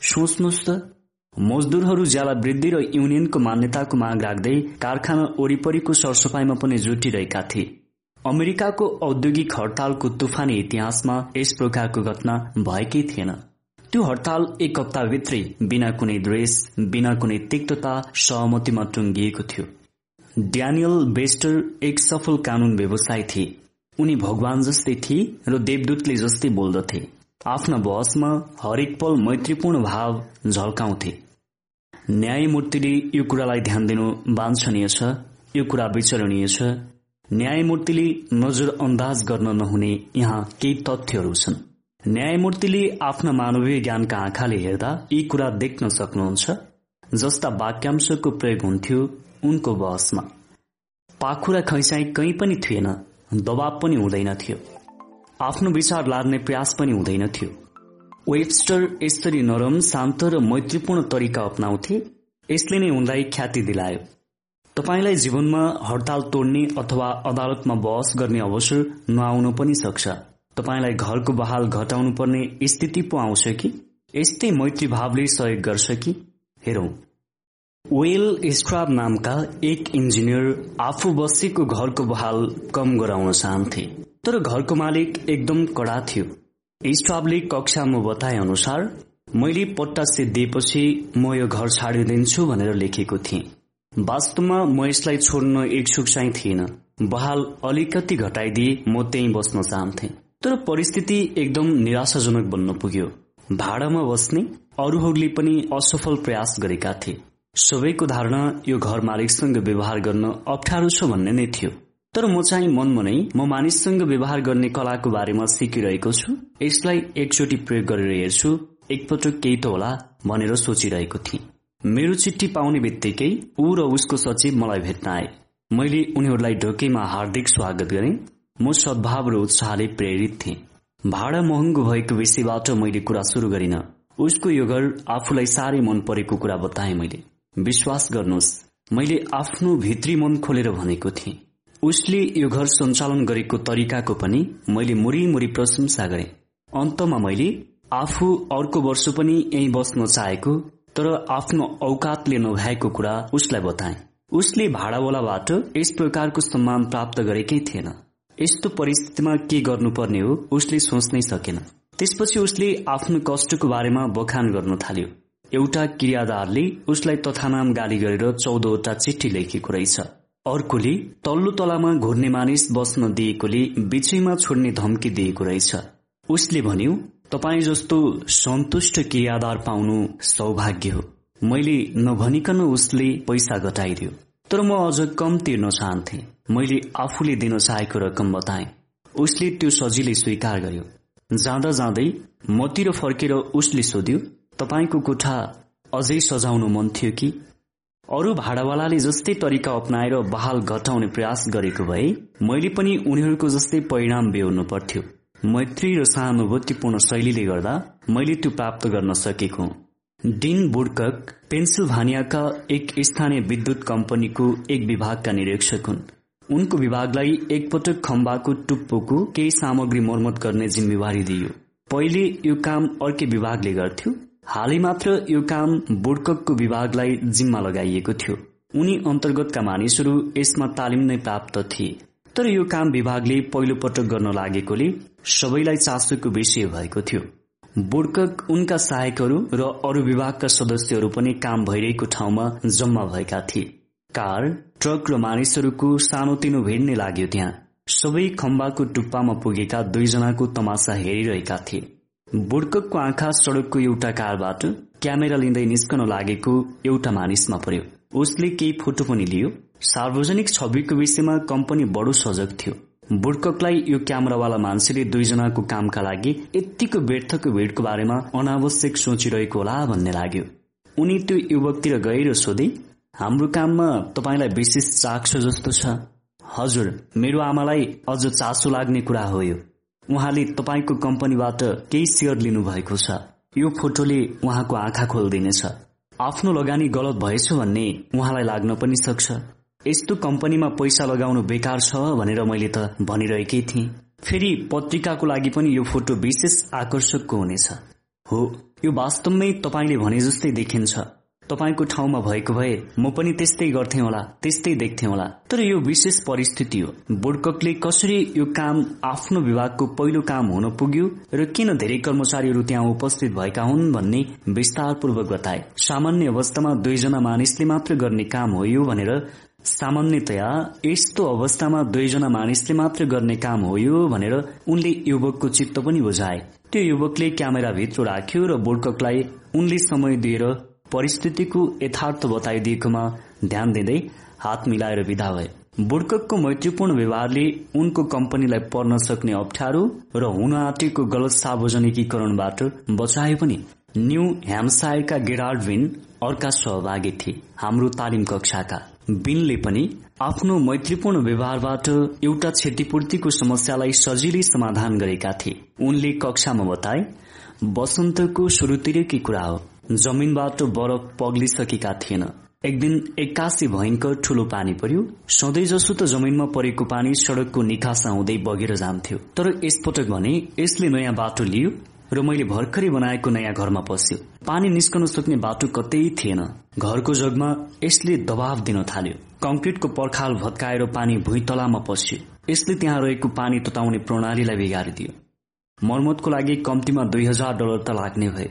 सोच्नुहोस् त। मजदुरहरू ज्याला वृद्धि र युनियनको मान्यताको माग राख्दै कारखाना वरिपरिको सरसफाईमा पनि जुटिरहेका थिए। अमेरिकाको औद्योगिक हड़तालको तुफानी इतिहासमा यस प्रकारको घटना भएकै थिएन। त्यो हड़ताल एक हप्ताभित्रै बिना कुनै द्वेष बिना कुनै तिक्तता सहमतिमा टुङ्गिएको थियो। ड्यानियल बेस्टर एक सफल कानून व्यवसाय थिए। उनी भगवान जस्तै थिए र देवदूतले जस्तै बोल्दथे। आफ्ना बहसमा हरेक पल मैत्रीपूर्ण भाव झल्काउँथे। न्यायमूर्तिले यो कुरालाई ध्यान दिनु वाञ्छनीय छ यो कुरा विचरणीय छ। न्यायमूर्तिले नजर अन्दाज गर्न नहुने यहाँ केही तथ्यहरू छन्। न्यायमूर्तिले आफ्ना मानवीय ज्ञानका आँखाले हेर्दा यी कुरा देख्न सक्नुहुन्छ जस्ता वाक्यांशको प्रयोग हुन्थ्यो उनको बहसमा। पाखुरा खैसाई कहीँ पनि थिएन दबाव पनि हुँदैन थियो। आफ्नो विचार लाद्ने प्रयास पनि हुँदैन थियो। वेबस्टर यसरी नरम शान्त र मैत्रीपूर्ण तरिका अप्नाउँथे। यसले नै उनलाई ख्याति दिलायो। तपाईँलाई जीवनमा हड़ताल तोड्ने अथवा अदालतमा बहस गर्ने अवसर नआउन पनि सक्छ। तपाईँलाई घरको बहाल घटाउनु पर्ने स्थिति पो आउँछ कि? यस्तै मैत्री भावले सहयोग गर्छ कि? हेरौं। वेल स्ट्राब नामका एक इन्जिनियर आफू बसेको घरको बहाल कम गराउन चाहन्थे। तर घरको मालिक एकदम कडा थियो। स्ट्राबले कक्षामा बताए अनुसार मैले पट्टा दिएपछि म यो घर छाडिदिन्छु भनेर लेखेको थिएँ। वास्तवमा म यसलाई छोड्न इच्छुक चाहिँ थिएन बहाल अलिकति घटाइदिए म त्यही बस्न चाहन्थे। तर परिस्थिति एकदम निराशाजनक बन्न पुग्यो। भाडामा बस्ने अरूहरूले पनि असफल प्रयास गरेका थिए। सबैको धारणा यो घर मालिकसँग व्यवहार गर्न अप्ठ्यारो छ भन्ने नै थियो। तर म चाहिँ मनमा नै म मानिससँग व्यवहार गर्ने कलाको बारेमा सिकिरहेको छु। यसलाई एकचोटि प्रयोग गरेर हेर्छु। एकपटक केही त होला भनेर सोचिरहेको थिएँ। मेरो चिठी पाउने बित्तिकै ऊ र उसको सचिव मलाई भेट्न आए। मैले उनीहरूलाई ढोकेमा हार्दिक स्वागत गरेँ। म सद्भाव र उत्साहले प्रेरित थिएँ। भाडा महँगो भएको विषयबाट मैले कुरा शुरू गरिन। उसको यो घर आफूलाई साह्रै मन परेको कुरा बताए मैले। विश्वास गर्नुहोस् मैले आफ्नो भित्री मन खोलेर भनेको थिएँ। उसले यो घर सञ्चालन गरेको तरिकाको पनि मैले मुरी मुरी प्रशंसा गरे। अन्तमा मैले आफू अर्को वर्ष पनि यही बस्न चाहेको तर आफ्नो औकातले नभएको कुरा उसलाई बताए। उसले भाडावालाबाट यस प्रकारको सम्मान प्राप्त गरेकै थिएन। यस्तो परिस्थितिमा के गर्नुपर्ने हो उसले सोच्नै सकेन। त्यसपछि उसले आफ्नो कष्टको बारेमा बखान गर्न थाल्यो। एउटा क्रियादारले उसलाई तथानाम गाली गरेर चौधवटा चिठी लेखेको रहेछ। अर्कोले तल्लो तलामा घुर्ने मानिस बस्न दिएकोले बिचैमा छोड्ने धम्की दिएको रहेछ। उसले भन्यो तपाईँ जस्तो सन्तुष्ट क्रियादार पाउनु सौभाग्य हो। मैले नभनिकन उसले पैसा घटाइदियो। तर म अझ कम तिर्न चाहन्थे मैले आफूले दिन चाहेको रकम बताएँ। उसले त्यो सजिलै स्वीकार गर्यो। जाँदा जाँदै मतिर फर्केर उसले सोध्यो तपाईँको कोठा अझै सजाउनु मन थियो कि? अरू भाडावालाले जस्तै तरिका अप्नाएर बहाल घटाउने प्रयास गरेको भए मैले पनि उनीहरूको जस्तै परिणाम बेहोर्नु पर्थ्यो। मैत्री र सहानुभूतिपूर्ण शैलीले गर्दा मैले त्यो प्राप्त गर्न सकेको डिन बुडकक पेन्सिल्भानियाका एक स्थानीय विद्युत कम्पनीको एक विभागका निरीक्षक हुन्। उनको विभागलाई एकपटक खम्बाको टुप्पोको केही सामग्री मर्मत गर्ने जिम्मेवारी दिइयो। पहिले यो काम अर्कै विभागले गर्थ्यो हालै मात्र यो काम बुडककको विभागलाई जिम्मा लगाइएको थियो। उनी अन्तर्गतका मानिसहरू यसमा तालिम नै प्राप्त थिए। तर यो काम विभागले पहिलो पटक गर्न लागेकोले सबैलाई चासोको विषय भएको थियो। बुडकक उनका सहायकहरू र अरू विभागका सदस्यहरू पनि काम भइरहेको ठाउँमा जम्मा भएका थिए। कार ट्रक र मानिसहरूको सानोतिनो भिड नै लाग्यो त्यहाँ। सबै खम्बाको टुप्पामा पुगेका दुईजनाको तमासा हेरिरहेका थिए। बुड्ककको आँखा सड़कको एउटा कारबाट क्यामेरा लिँदै निस्कन लागेको एउटा मानिसमा पर्यो। उसले केही फोटो पनि लियो। सार्वजनिक छविको विषयमा कम्पनी बडो सजग थियो। बुड्ककलाई यो क्यामेरावाला मान्छेले दुईजनाको कामका लागि यत्तिको व्यर्थको भिडको बारेमा अनावश्यक सोचिरहेको होला भन्ने लाग्यो। उनी त्यो युवकतिर गएर सोधे हाम्रो काममा तपाईँलाई विशेष चाख्छ जस्तो छ। हजुर मेरो आमालाई अझ चासो लाग्ने कुरा हो यो। उहाँले तपाईँको कम्पनीबाट केही सेयर लिनुभएको छ। यो फोटोले उहाँको आँखा खोलिदिनेछ। आफ्नो लगानी गलत भएछ भन्ने उहाँलाई लाग्न पनि सक्छ। यस्तो कम्पनीमा पैसा लगाउनु बेकार छ भनेर मैले त भनिरहेकै थिएँ। फेरि पत्रिकाको लागि पनि यो फोटो विशेष आकर्षकको हुनेछ। हो यो वास्तवमै तपाईँले भने जस्तै देखिन्छ। तपाईँको ठाउँमा भएको भए म पनि त्यस्तै गर्थे होला त्यस्तै देख्थे होला। तर यो विशेष परिस्थिति हो। बोर्डककले कसरी यो काम आफ्नो विभागको पहिलो काम हुन पुग्यो र किन धेरै कर्मचारीहरू त्यहाँ उपस्थित भएका हुन् भन्ने विस्तारपूर्वक बताए। सामान्य अवस्थामा दुईजना मानिसले मात्र गर्ने काम हो यो भनेर सामान्यतया यस्तो अवस्थामा दुईजना मानिसले मात्र गर्ने काम हो यो भनेर उनले युवकको चित्त पनि बुझाए। त्यो युवकले क्यामेरा भित्र राख्यो र बोर्डककलाई उनले समय दिएर परिस्थितिको यथार्थ बताइदिएकोमा ध्यान दिँदै हात मिलाएर विदा भए। बुड्ककको मैत्रीपूर्ण व्यवहारले उनको कम्पनीलाई पर्न सक्ने अप्ठ्यारो र हुन आँटेको गलत सार्वजनिकीकरणबाट बचायो पनि न्यू ह्यामसायरका गेराल्ड विन अर्का सहभागी थिए। हाम्रो तालिम कक्षाका बिनले पनि आफ्नो मैत्रीपूर्ण व्यवहारबाट एउटा क्षतिपूर्तिको समस्यालाई सजिलै समाधान गरेका थिए। उनले कक्षामा बताए वसन्तको सुरुतिरकै कुरा हो। जमिनबाट बरफ पग्लिसकेका थिएन। एक दिन एक्कासी भयंकर ठूलो पानी पर्यो। सधैँ जसो त जमिनमा परेको पानी सड़कको निकासा हुँदै बगेर जान्थ्यो। तर यसपटक भने यसले नयाँ बाटो लियो र मैले भर्खरै बनाएको नयाँ घरमा पस्यो। पानी निस्कन सक्ने बाटो कतै थिएन। घरको जगमा यसले दबाव दिन थाल्यो। कंक्रिटको पर्खाल भत्काएर पानी भुइँतलामा पस्यो। यसले त्यहाँ रहेको पानी तताउने प्रणालीलाई बिगारिदियो। मर्मतको लागि कम्तीमा दुई हजार डलर त लाग्ने भए।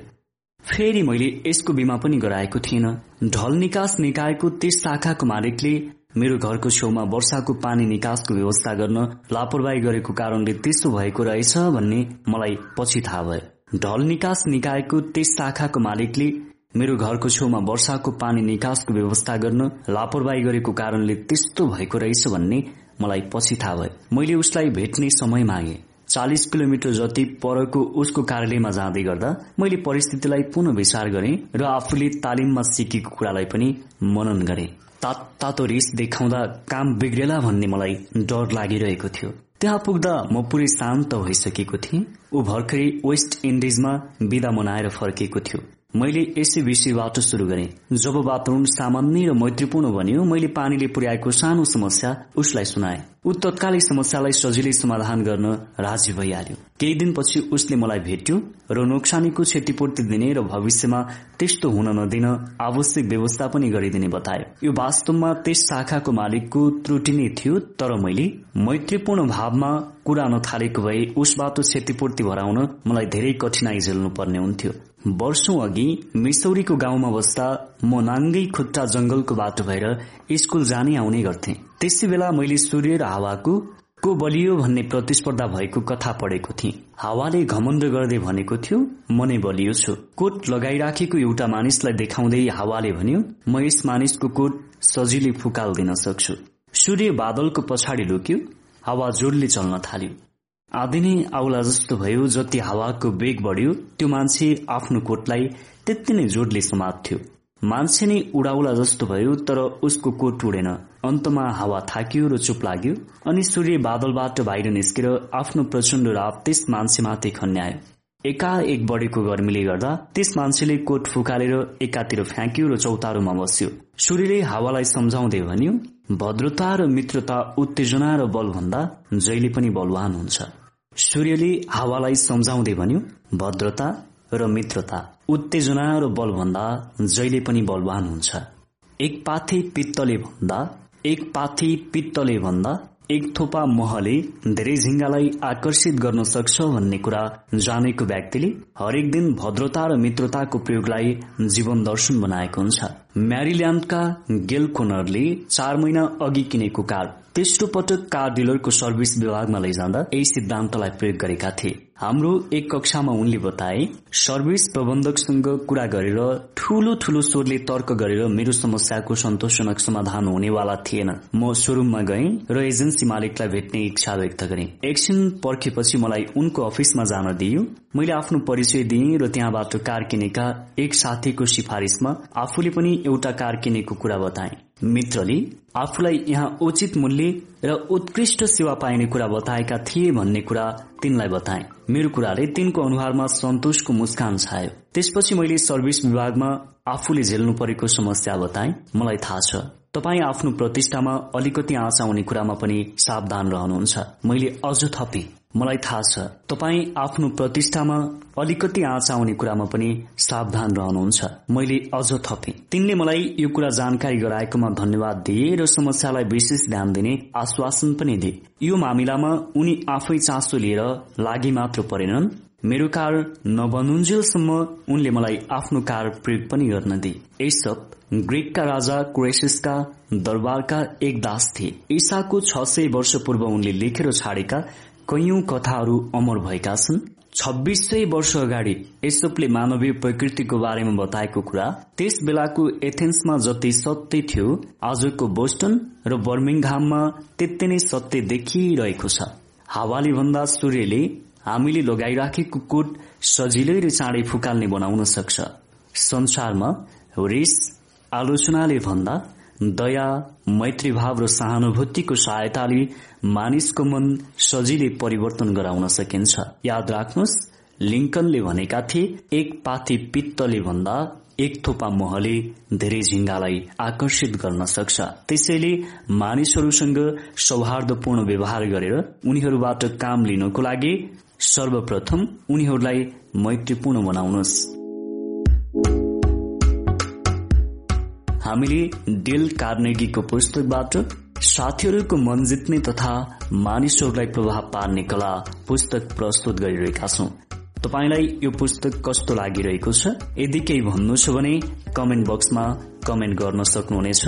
फेरि मैले यसको बिमा पनि गराएको थिइनँ। ढल निकास निकायको त्यस शाखाको मालिकले मेरो घरको छेउमा वर्षाको पानी निकासको व्यवस्था गर्न लापरवाही गरेको कारणले त्यस्तो भएको रहेछ भन्ने मलाई पछि थाहा भयो। ढल निकास निकायको त्यस शाखाको मालिकले मेरो घरको छेउमा वर्षाको पानी निकासको व्यवस्था गर्न लापरवाही गरेको कारणले त्यस्तो भएको रहेछ भन्ने मलाई पछि थाहा भयो। मैले उसलाई भेट्ने समय मागे। चालिस किलोमिटर जति परको उसको कार्यालयमा जाँदै गर्दा मैले परिस्थितिलाई पुनः विचार गरे र आफूले तालिममा सिकेको कुरालाई पनि मनन गरे। तातो रिस देखाउँदा काम बिग्रेला भन्ने मलाई डर लागिरहेको थियो। त्यहाँ पुग्दा म पुरै शान्त भइसकेको थिएँ। ऊ भर्खरै वेस्ट इन्डिजमा विदा मनाएर फर्किएको थियो। मैले यसै विषयबाट शुरू गरेँ। जब वातावरण सामान्य र मैत्रीपूर्ण भन्यो मैले पानीले पुर्याएको सानो समस्या उसलाई सुनाए। ऊ तत्कालै समस्यालाई सजिलै समाधान गर्न राजी भइहाल्यो। केही दिनपछि उसले मलाई भेट्यो र नोक्सानीको क्षतिपूर्ति दिने र भविष्यमा त्यस्तो हुन नदिन आवश्यक व्यवस्था पनि गरिदिने बतायो। यो वास्तवमा त्यस शाखाको मालिकको त्रुटि नै थियो तर मैले मैत्रीपूर्ण भावमा कुरा नथालेको भए उसबाट क्षतिपूर्ति भराउन मलाई धेरै कठिनाई झेल्नु पर्ने हुन्थ्यो। वर्षौं अघि मिसौरीको गाउँमा बस्दा म नाङ्गै खुट्टा जंगलको बाटो भएर स्कूल जाने आउने गर्थे। त्यसै बेला मैले सूर्य र हावाको को बलियो भन्ने प्रतिस्पर्धा भएको कथा पढेको थिएँ। हावाले घमण्ड गर्दै भनेको थियो म नै बलियो छु। कोट लगाइराखेको एउटा मानिसलाई देखाउँदै हावाले भन्यो म यस मानिसको कोट सजिलै फुकाल दिन सक्छु। सूर्य बादलको पछाडि लुक्यो हावा जोडले चल्न थाल्यो। आधी नै आउला जस्तो भयो जति हावाको बेग बढ्यो त्यो मान्छे आफ्नो कोटलाई त्यति नै जोडले समात्थ्यो। मान्छे नै उडाउला जस्तो भयो तर उसको कोट उडेन। अन्तमा हावा थाकियो र चुप लाग्यो अनि सूर्य बादलबाट बाहिर निस्केर आफ्नो प्रचण्ड रात त्यस मान्छेमाथि खन्यायो। एकाएक बढेको गर्मीले गर्दा त्यस मान्छेले कोट फुकालेर एकातिर फ्याँक्यो र चौतारोमा बस्यो। सूर्यले हावालाई सम्झाउँदै भन्यो भद्रता र मित्रता उत्तेजना र बलभन्दा जहिले पनि बलवान हुन्छ। सूर्यले हावालाई सम्झाउँदै भन्यो भद्रता र मित्रता उत्तेजना र बलभन्दा जहिले पनि बलवान हुन्छ। एक पाथी पित्तले भन्दा एक पाथी पित्तले भन्दा एक थोपा महले धेरै झिङ्गालाई आकर्षित गर्न सक्छ भन्ने कुरा जानेको व्यक्तिले हरेक दिन भद्रता र मित्रताको प्रयोगलाई जीवन दर्शन बनाएको हुन्छ। म्यारिल्याण्डका गेल कोनरले चार महिना अघि किनेको कार तेस्रो पटक कार डिलरको सर्भिस विभागमा लैजाँदा यही सिद्धान्तलाई प्रयोग गरेका थिए। हाम्रो एक कक्षामा उनले बताए सर्भिस प्रबन्धकसँग कुरा गरेर ठूलो ठूलो स्वरले तर्क गरेर मेरो समस्याको सन्तोषजनक समाधान हुनेवाला थिएन। म सोरूममा गएँ र एजेन्सी मालिकलाई भेट्ने इच्छा व्यक्त गरेँ। एकछिन पर्खेपछि मलाई उनको अफिसमा जान दिइयो मैले आफ्नो परिचय दिएँ र त्यहाँबाट कार किनेका एक साथीको सिफारिसमा आफूले पनि एउटा कार किनेको कुरा बताए। मित्रले आफूलाई यहाँ उचित मूल्य र उत्कृष्ट सेवा पाइने कुरा बताएका थिए भन्ने कुरा तिनलाई बताए। मेरो कुराले तिनको अनुहारमा सन्तोषको मुस्कान छायो। त्यसपछि मैले सर्भिस विभागमा आफूले झेल्नु परेको समस्या बताए। मलाई थाहा छ तपाईँ आफ्नो प्रतिष्ठामा अलिकति आँचा हुने कुरामा पनि सावधान रहनुहुन्छ। मैले अझ थपे। मलाई थाहा छ तपाईँ आफ्नो प्रतिष्ठामा अलिकति आँचा आउने कुरामा पनि सावधान रहनुहुन्छ। मैले अझ थपे। तिनले मलाई यो कुरा जानकारी गराएकोमा धन्यवाद दिए र समस्यालाई विशेष ध्यान दिने आश्वासन पनि दिए। यो मामिलामा उनी आफै चासो लिएर लागि मात्र परेनन्। मेरो कार नबनुन्जेलसम्म उनले मलाई आफ्नो कार प्रयोग पनि गर्न दिए। एसप ग्रिकका राजा क्रेसिसका दरबारका एक दास थिए। ईसाको छ सय वर्ष पूर्व उनले लेखेर छाडेका कैयौं कथाहरू अमर भएका छन्। छब्बीस सय वर्ष अगाडि एसोपले मानवीय प्रकृतिको बारेमा बताएको कुरा त्यस बेलाको एथेन्समा जति सत्य थियो आजको बोस्टन र बर्मिङहाममा त्यति नै सत्य देखिरहेको छ। हावाले भन्दा सूर्यले हामीले लगाइराखेको कोट सजिलै र चाँडै फुकाल्ने बनाउन सक्छ। संसारमा रिस आलोचनाले भन्दा दया मैत्रीभाव र सहानुभूतिको सहायताले मानिसको मन सजिलै परिवर्तन गराउन सकिन्छ। याद राख्नुहोस् लिङ्कनले भनेका थिए एक पाथी पित्तले भन्दा एक थोपा महले धेरै झिङ्गालाई आकर्षित गर्न सक्छ। त्यसैले मानिसहरूसँग सौहार्दपूर्ण व्यवहार गरेर उनीहरूबाट काम लिनको लागि सर्वप्रथम उनीहरूलाई मैत्रीपूर्ण बनाउनुहोस्। हामीले डेल कार्नेगीको पुस्तकबाट साथीहरूको मन जित्ने तथा मानिसहरूलाई प्रभाव पार्ने कला पुस्तक प्रस्तुत गरिरहेका छौं। तपाईँलाई यो पुस्तक कस्तो लागिरहेको छ? यदि केही भन्नु छ भने कमेन्ट बक्समा कमेन्ट गर्न सक्नुहुनेछ।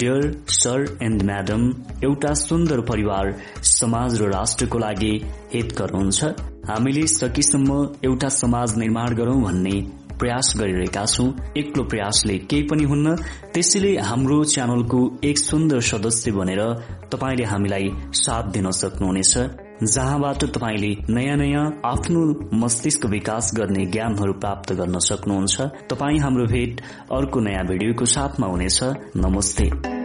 डियर सर एन्ड म्याडम एउटा सुन्दर परिवार समाज र राष्ट्रको लागि हितकर हुन्छ हामीले सकेसम्म एउटा समाज निर्माण गरौं भन्ने प्रयास गरिरहेका छौं। एक्लो प्रयासले केही पनि हुन्न। त्यसैले हाम्रो च्यानलको एक सुन्दर सदस्य बनेर तपाईँले हामीलाई साथ दिन सक्नुहुनेछ। जहाँबाट तपाईँले नयाँ नयाँ आफ्नो मस्तिष्क विकास गर्ने ज्ञानहरू प्राप्त गर्न सक्नुहुन्छ। तपाईँ हाम्रो भेट अर्को नयाँ भिडियोको साथमा हुनेछ। नमस्ते।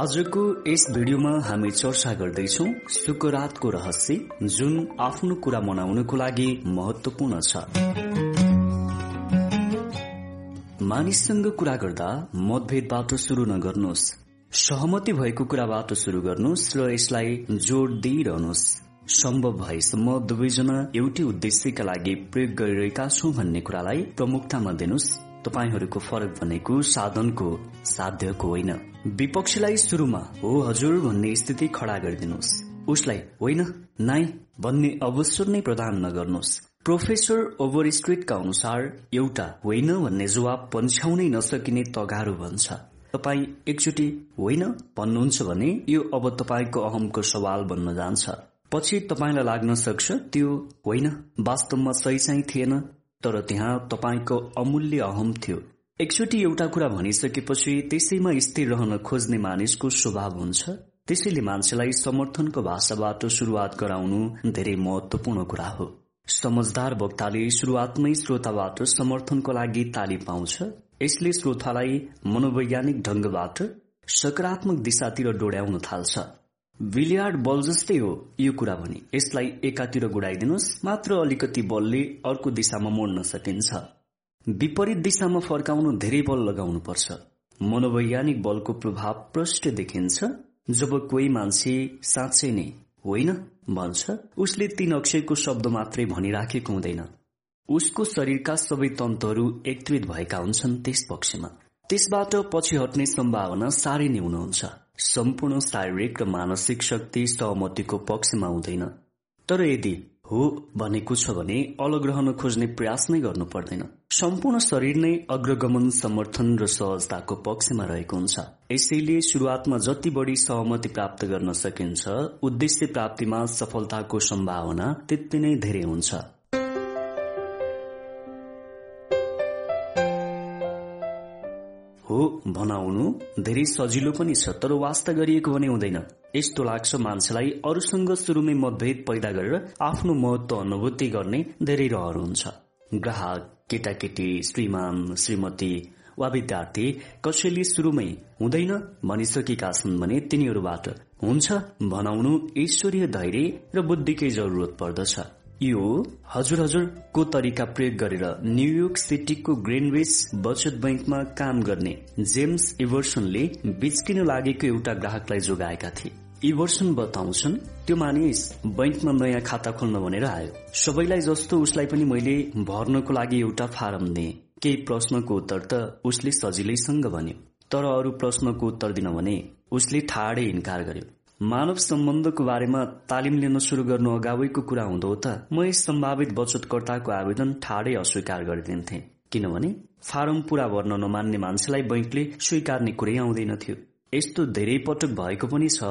आजको यस भिडियोमा हामी चर्चा गर्दैछौ सुकरातको रहस्य जुन आफ्नो कुरा मनाउनको लागि महत्वपूर्ण छ। मानिससँग कुरा गर्दा मतभेदबाट शुरू नगर्नुहोस्। सहमति भएको कुराबाट शुरू गर्नुहोस् र यसलाई जोड दिइरहनुहोस्। सम्भव भएसम्म दुवैजना एउटै उद्देश्यका लागि प्रयोग गरिरहेका छौं भन्ने कुरालाई प्रमुखतामा दिनुहोस्। तपाईँहरूको फरक भनेको साधनको साध्यको होइन। विपक्षीलाई शुरूमा हो हजुर भन्ने स्थिति खड़ा गरिदिनुहोस्। उसलाई होइन नाइ भन्ने अवसर नै प्रदान नगर्नुहोस्। प्रोफेसर ओभर स्ट्रिटका अनुसार एउटा होइन भन्ने जवाब पन्छ्याउनै नसकिने तगारो भन्छ। तपाईँ एकचोटि होइन भन्नुहुन्छ भने यो अब तपाईँको अहमको सवाल बन्न जान्छ। पछि तपाईँलाई लाग्न सक्छ त्यो होइन वास्तवमा सही चाहिँ थिएन। तर त्यहाँ तपाईँको अमूल्य अहम थियो। एकचोटि एउटा कुरा भनिसकेपछि त्यसैमा स्थिर रहन खोज्ने मानिसको स्वभाव हुन्छ। त्यसैले मान्छेलाई समर्थनको भाषाबाट शुरूआत गराउनु धेरै महत्वपूर्ण कुरा हो। समझदार वक्ताले शुरूआतमै श्रोताबाट समर्थनको लागि ताली पाउँछ। यसले श्रोतालाई मनोवैज्ञानिक ढंगबाट सकारात्मक दिशातिर डोड्याउन थाल्छ। बिलियार्ड बल जस्तै हो यो कुरा भने। यसलाई एकातिर गुडाइदिनुहोस् मात्र अलिकति बलले अर्को दिशामा मोड्न सकिन्छ। विपरीत दिशामा फर्काउनु धेरै बल लगाउनु पर्छ मनोवैज्ञानिक बलको प्रभाव प्रष्ट देखिन्छ। जब कोही मान्छे साँच्चै नै होइन भन्छ उसले तीन अक्षरको शब्द मात्रै भनिराखेको हुँदैन। उसको शरीरका सबै तन्तहरू एकत्रित भएका हुन्छन् त्यस पक्षमा। त्यसबाट पछि हट्ने सम्भावना साह्रै नै हुनुहुन्छ। सम्पूर्ण शारीरिक र मानसिक शक्ति सहमतिको पक्षमा हुँदैन। तर यदि हो भनेको छ भने अलग रहन खोज्ने प्रयास नै गर्नु पर्दैन। सम्पूर्ण शरीर नै अग्रगमन समर्थन र सहजताको पक्षमा रहेको हुन्छ। यसैले शुरूआतमा जति बढी सहमति प्राप्त गर्न सकिन्छ उद्देश्य प्राप्तिमा सफलताको सम्भावना त्यति नै धेरै हुन्छ। भनाउनु धेरै सजिलो पनि छ तर वास्ता गरिएको भने हुँदैन। यस्तो लाग्छ मान्छेलाई अरूसँग सुरुमै मतभेद पैदा गरेर आफ्नो महत्व अनुभूति गर्ने धेरै रहर हुन्छ। ग्राहक केटाकेटी श्रीमान श्रीमती वा विद्यार्थी कसैले सुरुमै हुँदैन भनिसकेका छन् भने तिनीहरूबाट हुन्छ भनाउनु ईश्वरीय धैर्य र बुद्धिकै जरुरत पर्दछ। यो हजुर हजुरको तरिका प्रयोग गरेर न्यूयोर्क सिटीको ग्रेनवेस बचत बैंकमा काम गर्ने जेम्स इभर्सनले बिच्किन लागेको एउटा ग्राहकलाई जोगाएका थिए। इभर्सन बताउँछन् त्यो मानिस बैंकमा नयाँ खाता खोल्न भनेर आयो। सबैलाई जस्तो उसलाई पनि मैले भर्नको लागि एउटा फारम दिए। केही प्रश्नको उत्तर त उसले सजिलैसँग भन्यो। तर अरू प्रश्नको उत्तर दिन भने उसले ठाडै इन्कार गर्यो। मानव सम्बन्धको बारेमा तालिम लिन शुरू गर्नु अगावैको कुरा हुँदो त म यस सम्भावित बचतकर्ताको आवेदन ठाडै अस्वीकार गरिदिन्थे। किनभने फारम पूरा भर्न नमान्ने मान्छेलाई बैंकले स्वीकार्ने कुरै आउँदैनथ्यो यस्तो धेरै पटक भएको पनि छ।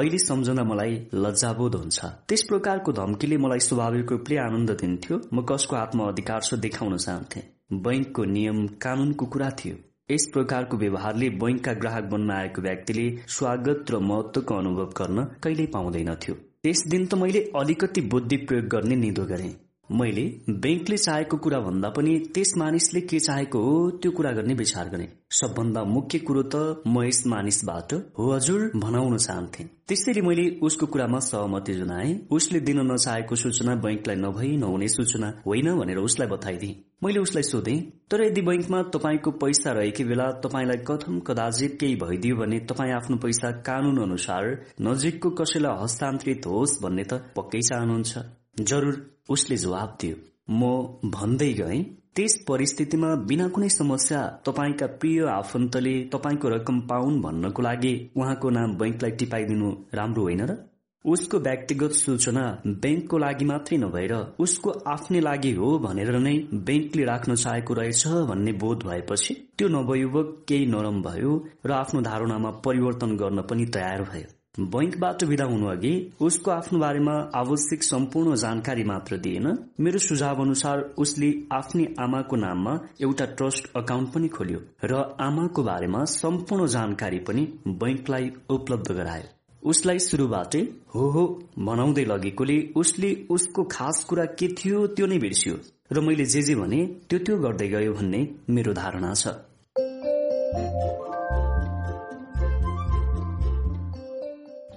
अहिले सम्झना मलाई लज्जाबोध हुन्छ। त्यस प्रकारको धम्कीले मलाई स्वाभाविक रूपले आनन्द दिन्थ्यो। म कसको हातमा अधिकार छ देखाउन चाहन्थे। बैंकको नियम कानूनको कुरा थियो। यस प्रकारको व्यवहारले बैंकका ग्राहक बन्न आएको व्यक्तिले स्वागत र महत्वको अनुभव गर्न कहिल्यै पाउँदैनथ्यो। त्यस दिन त मैले अलिकति बुद्धि प्रयोग गर्ने निदो गरेँ। मैले ब्याङ्कले चाहेको कुरा भन्दा पनि त्यस मानिसले के चाहेको हो त्यो कुरा गर्ने विचार गरे। सबभन्दा मुख्य कुरो त म यस मानिसबाट हो हजुर भनाउन चाहन्थे। त्यसैले मैले उसको कुरामा सहमति जनाए। उसले दिन नचाहेको सूचना बैंकलाई नभई नहुने सूचना होइन भनेर उसलाई बताइदिए। मैले उसलाई सोधे तर यदि बैंकमा तपाईँको पैसा रहेकै बेला तपाईँलाई कथम कदाचित केही भइदियो भने तपाईँ आफ्नो पैसा कानून अनुसार नजिकको कसैलाई हस्तान्तरित होस् भन्ने त पक्कै चाहनुहुन्छ। जरुर उसले जवाब दियो। म भन्दै गएँ त्यस परिस्थितिमा बिना कुनै समस्या तपाईँका प्रिय आफन्तले तपाईँको रकम पाउन् भन्नको लागि उहाँको नाम बैंकलाई टिपाइदिनु राम्रो होइन र? उसको व्यक्तिगत सूचना ब्याङ्कको लागि मात्रै नभएर उसको आफ्नै लागि हो भनेर नै ब्याङ्कले राख्न चाहेको रहेछ भन्ने बोध भएपछि त्यो नवयुवक केही नरम भयो र आफ्नो धारणामा परिवर्तन गर्न पनि तयार भयो। बैंकबाट विदा हुनु अघि उसको आफ्नो बारेमा आवश्यक सम्पूर्ण जानकारी मात्र दिएन। मेरो सुझाव अनुसार उसले आफ्नै आमाको नाममा एउटा ट्रस्ट अकाउन्ट पनि खोल्यो र आमाको बारेमा सम्पूर्ण जानकारी पनि बैंकलाई उपलब्ध गरायो। उसलाई शुरूबाटै हो हो भनाउँदै लगेकोले उसले उसको खास कुरा के थियो त्यो नै बिर्सियो र मैले जे जे भने त्यो त्यो गर्दै गयो भन्ने मेरो धारणा छ।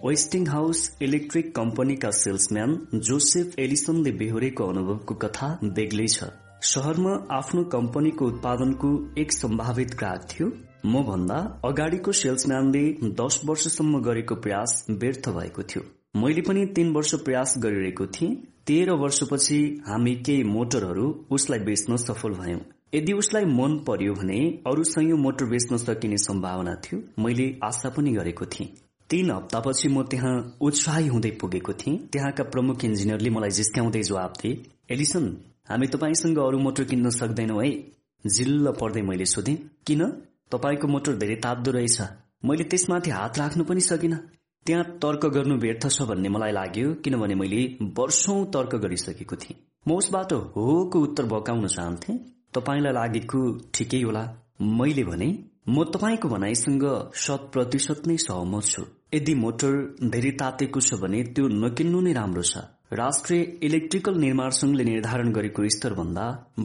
वेस्टिङ हाउस इलेक्ट्रिक कम्पनीका सेल्सम्यान जोसेफ एलिसनले बेहोरेको अनुभवको कथा बेग्लै छ शहरमा आफ्नो कम्पनीको उत्पादनको एक सम्भावित ग्राहक थियो। म भन्दा अगाडिको सेल्सम्यानले दश वर्षसम्म गरेको प्रयास व्यर्थ भएको थियो। मैले पनि तीन वर्ष प्रयास गरिरहेको थिएँ। तेह्र वर्षपछि हामी केही मोटरहरू उसलाई बेच्न सफल भयौं। यदि उसलाई मन पर्यो भने अरूसँग मोटर बेच्न सकिने सम्भावना थियो मैले आशा पनि गरेको थिएँ। तीन हप्तापछि म त्यहाँ उत्साही हुँदै पुगेको थिएँ। त्यहाँका प्रमुख इन्जिनियरले मलाई जिस्क्याउँदै जवाब दिए एलिसन हामी तपाईँसँग अरू मोटर किन्न सक्दैनौ है। जिल्ल पर्दै मैले सोधेँ किन? तपाईँको मोटर धेरै ताप्दो रहेछ। मैले त्यसमाथि हात राख्नु पनि सकिन। त्यहाँ तर्क गर्नु व्यर्थ छ भन्ने मलाई लाग्यो किनभने मैले वर्षौं तर्क गरिसकेको थिएँ। म उसबाट होको उत्तर भकाउन चाहन्थे। तपाईँलाई लागेको ठिकै होला। मैले भने म तपाईँको भनाइसँग शत प्रतिशत नै सहमत छु। यदि मोटर धेरै तातेको छ भने त्यो नकिन्नु नै राम्रो छ। राष्ट्रिय इलेक्ट्रिकल निर्माण संघले निर्धारण गरेको स्तर भन्दा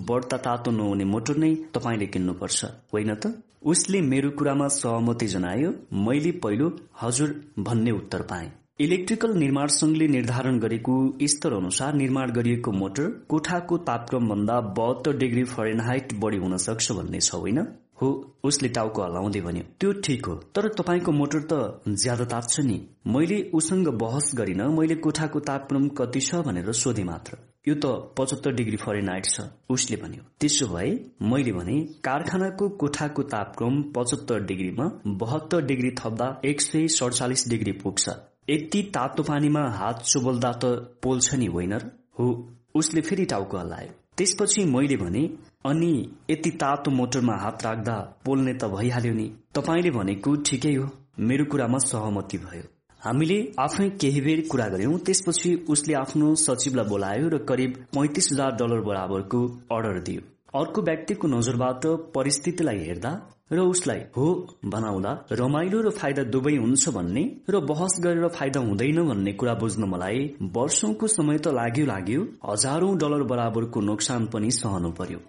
बढ्ता तातो नहुने मोटर नै तपाईँले किन्नुपर्छ। होइन त? उसले मेरो कुरामा सहमति जनायो मैले पहिलो हजुर भन्ने उत्तर पाएँ। इलेक्ट्रिकल निर्माण संघले निर्धारण गरेको स्तर अनुसार निर्माण गरिएको मोटर कोठाको तापक्रम भन्दा बहत्तर डिग्री फरेनहाइट बढ़ी हुन सक्छ भन्ने छ होइन? हो उसले टाउको हलाउँदै भन्यो। त्यो ठिक हो तर तपाईँको मोटर त ज्यादा ताप्छ नि। मैले उसँग बहस गरिन मैले कोठाको तापक्रम कति छ भनेर सोधे मात्र। यो त पचहत्तर डिग्री फरेनहाइट छ उसले भन्यो। त्यसो भए मैले भने कारखानाको कोठाको तापक्रम पचहत्तर डिग्रीमा बहत्तर डिग्री थप्दा एक सय सडचालिस डिग्री पुग्छ। यति तातो पानीमा हात चोबल्दा त पोल्छ नि होइन हो उसले फेरि टाउको हल्लायो। त्यसपछि मैले भने अनि यति तातो मोटरमा हात राख्दा पोल्ने त भइहाल्यो नि। तपाईँले भनेको ठिकै हो। मेरो कुरामा सहमति भयो। हामीले आफै केही बेर कुरा गर्यौं त्यसपछि उसले आफ्नो सचिवलाई बोलायो र करिब पैंतिस हजार डलर बराबरको अर्डर दियो। अर्को व्यक्तिको नजरबाट परिस्थितिलाई हेर्दा र उसलाई हो बनाउँदा रमाइलो र फाइदा दुवै हुन्छ भन्ने र बहस गरेर फाइदा हुँदैन भन्ने कुरा बुझ्न मलाई वर्षौंको समय त लाग्यो लाग्यो हजारौं डलर बराबरको नोक्सान पनि सहनु पर्यो।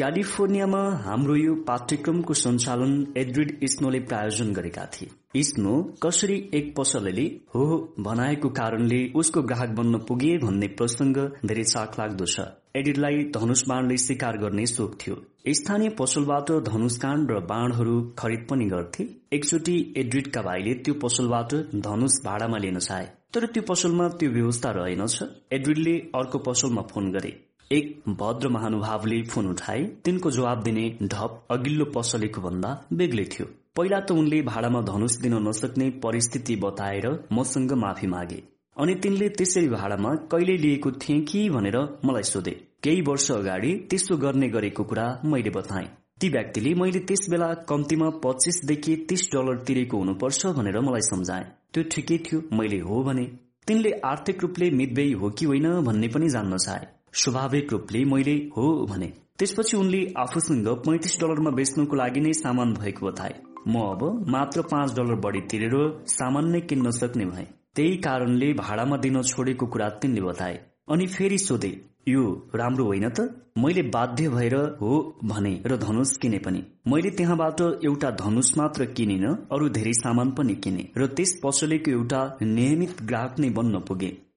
क्यालिफोर्नियामा हाम्रो यो पाठ्यक्रमको सञ्चालन एड्रिड इस्नोले प्रायोजन गरेका थिए। इस्नो कसरी एक पसलले हो भनाएको कारणले उसको ग्राहक बन्न पुगे भन्ने प्रसंग धेरै चाख लाग्दो छ। एडिडलाई धनुष बाणले शिकार गर्ने सोख थियो। स्थानीय पसलबाट धनुष काण्ड र बाणहरू खरिद पनि गर्थे। एकचोटि एड्रिडका भाइले त्यो पसलबाट धनुष भाडामा लिन चाहे। तर त्यो पसलमा त्यो व्यवस्था रहेनछ। एड्रिडले अर्को पसलमा फोन गरे। एक भद्र महानुभावले फोन उठाए तिनको जवाब दिने ढप अघिल्लो पसलेको भन्दा बेग्लै थियो। पहिला त उनले भाडामा धनुष दिन नसक्ने परिस्थिति बताएर मसँग माफी मागे। अनि तिनले त्यसै भाडामा कहिले लिएको थिए कि भनेर मलाई सोधे। केही वर्ष अगाडि त्यसो गर्ने गरेको कुरा मैले बताए। ती व्यक्तिले मैले त्यस बेला कम्तीमा पच्चिसदेखि तीस डलर तिरेको हुनुपर्छ भनेर मलाई सम्झाए। त्यो ठिकै थियो मैले हो भने। तिनले आर्थिक रूपले मितव्ययी हो कि होइन भन्ने पनि जान्न चाहे। स्वाभाविक रूपले मैले हो भने। त्यसपछि उनले आफूसँग पैंतिस डलरमा बेच्नुको लागि नै सामान भएको बताए। म अब मात्र पाँच डलर बढी तिरेर सामान नै किन्न सक्ने भए। त्यही कारणले भाडामा दिन छोडेको कुरा तिनले बताए। अनि फेरि सोधे यो राम्रो होइन त? मैले बाध्य भएर हो भने र धनुष किने पनि। मैले त्यहाँबाट एउटा धनुष मात्र किनिन अरू धेरै सामान पनि किने र त्यस पसलेको एउटा नियमित ग्राहक नै बन्न पुगे।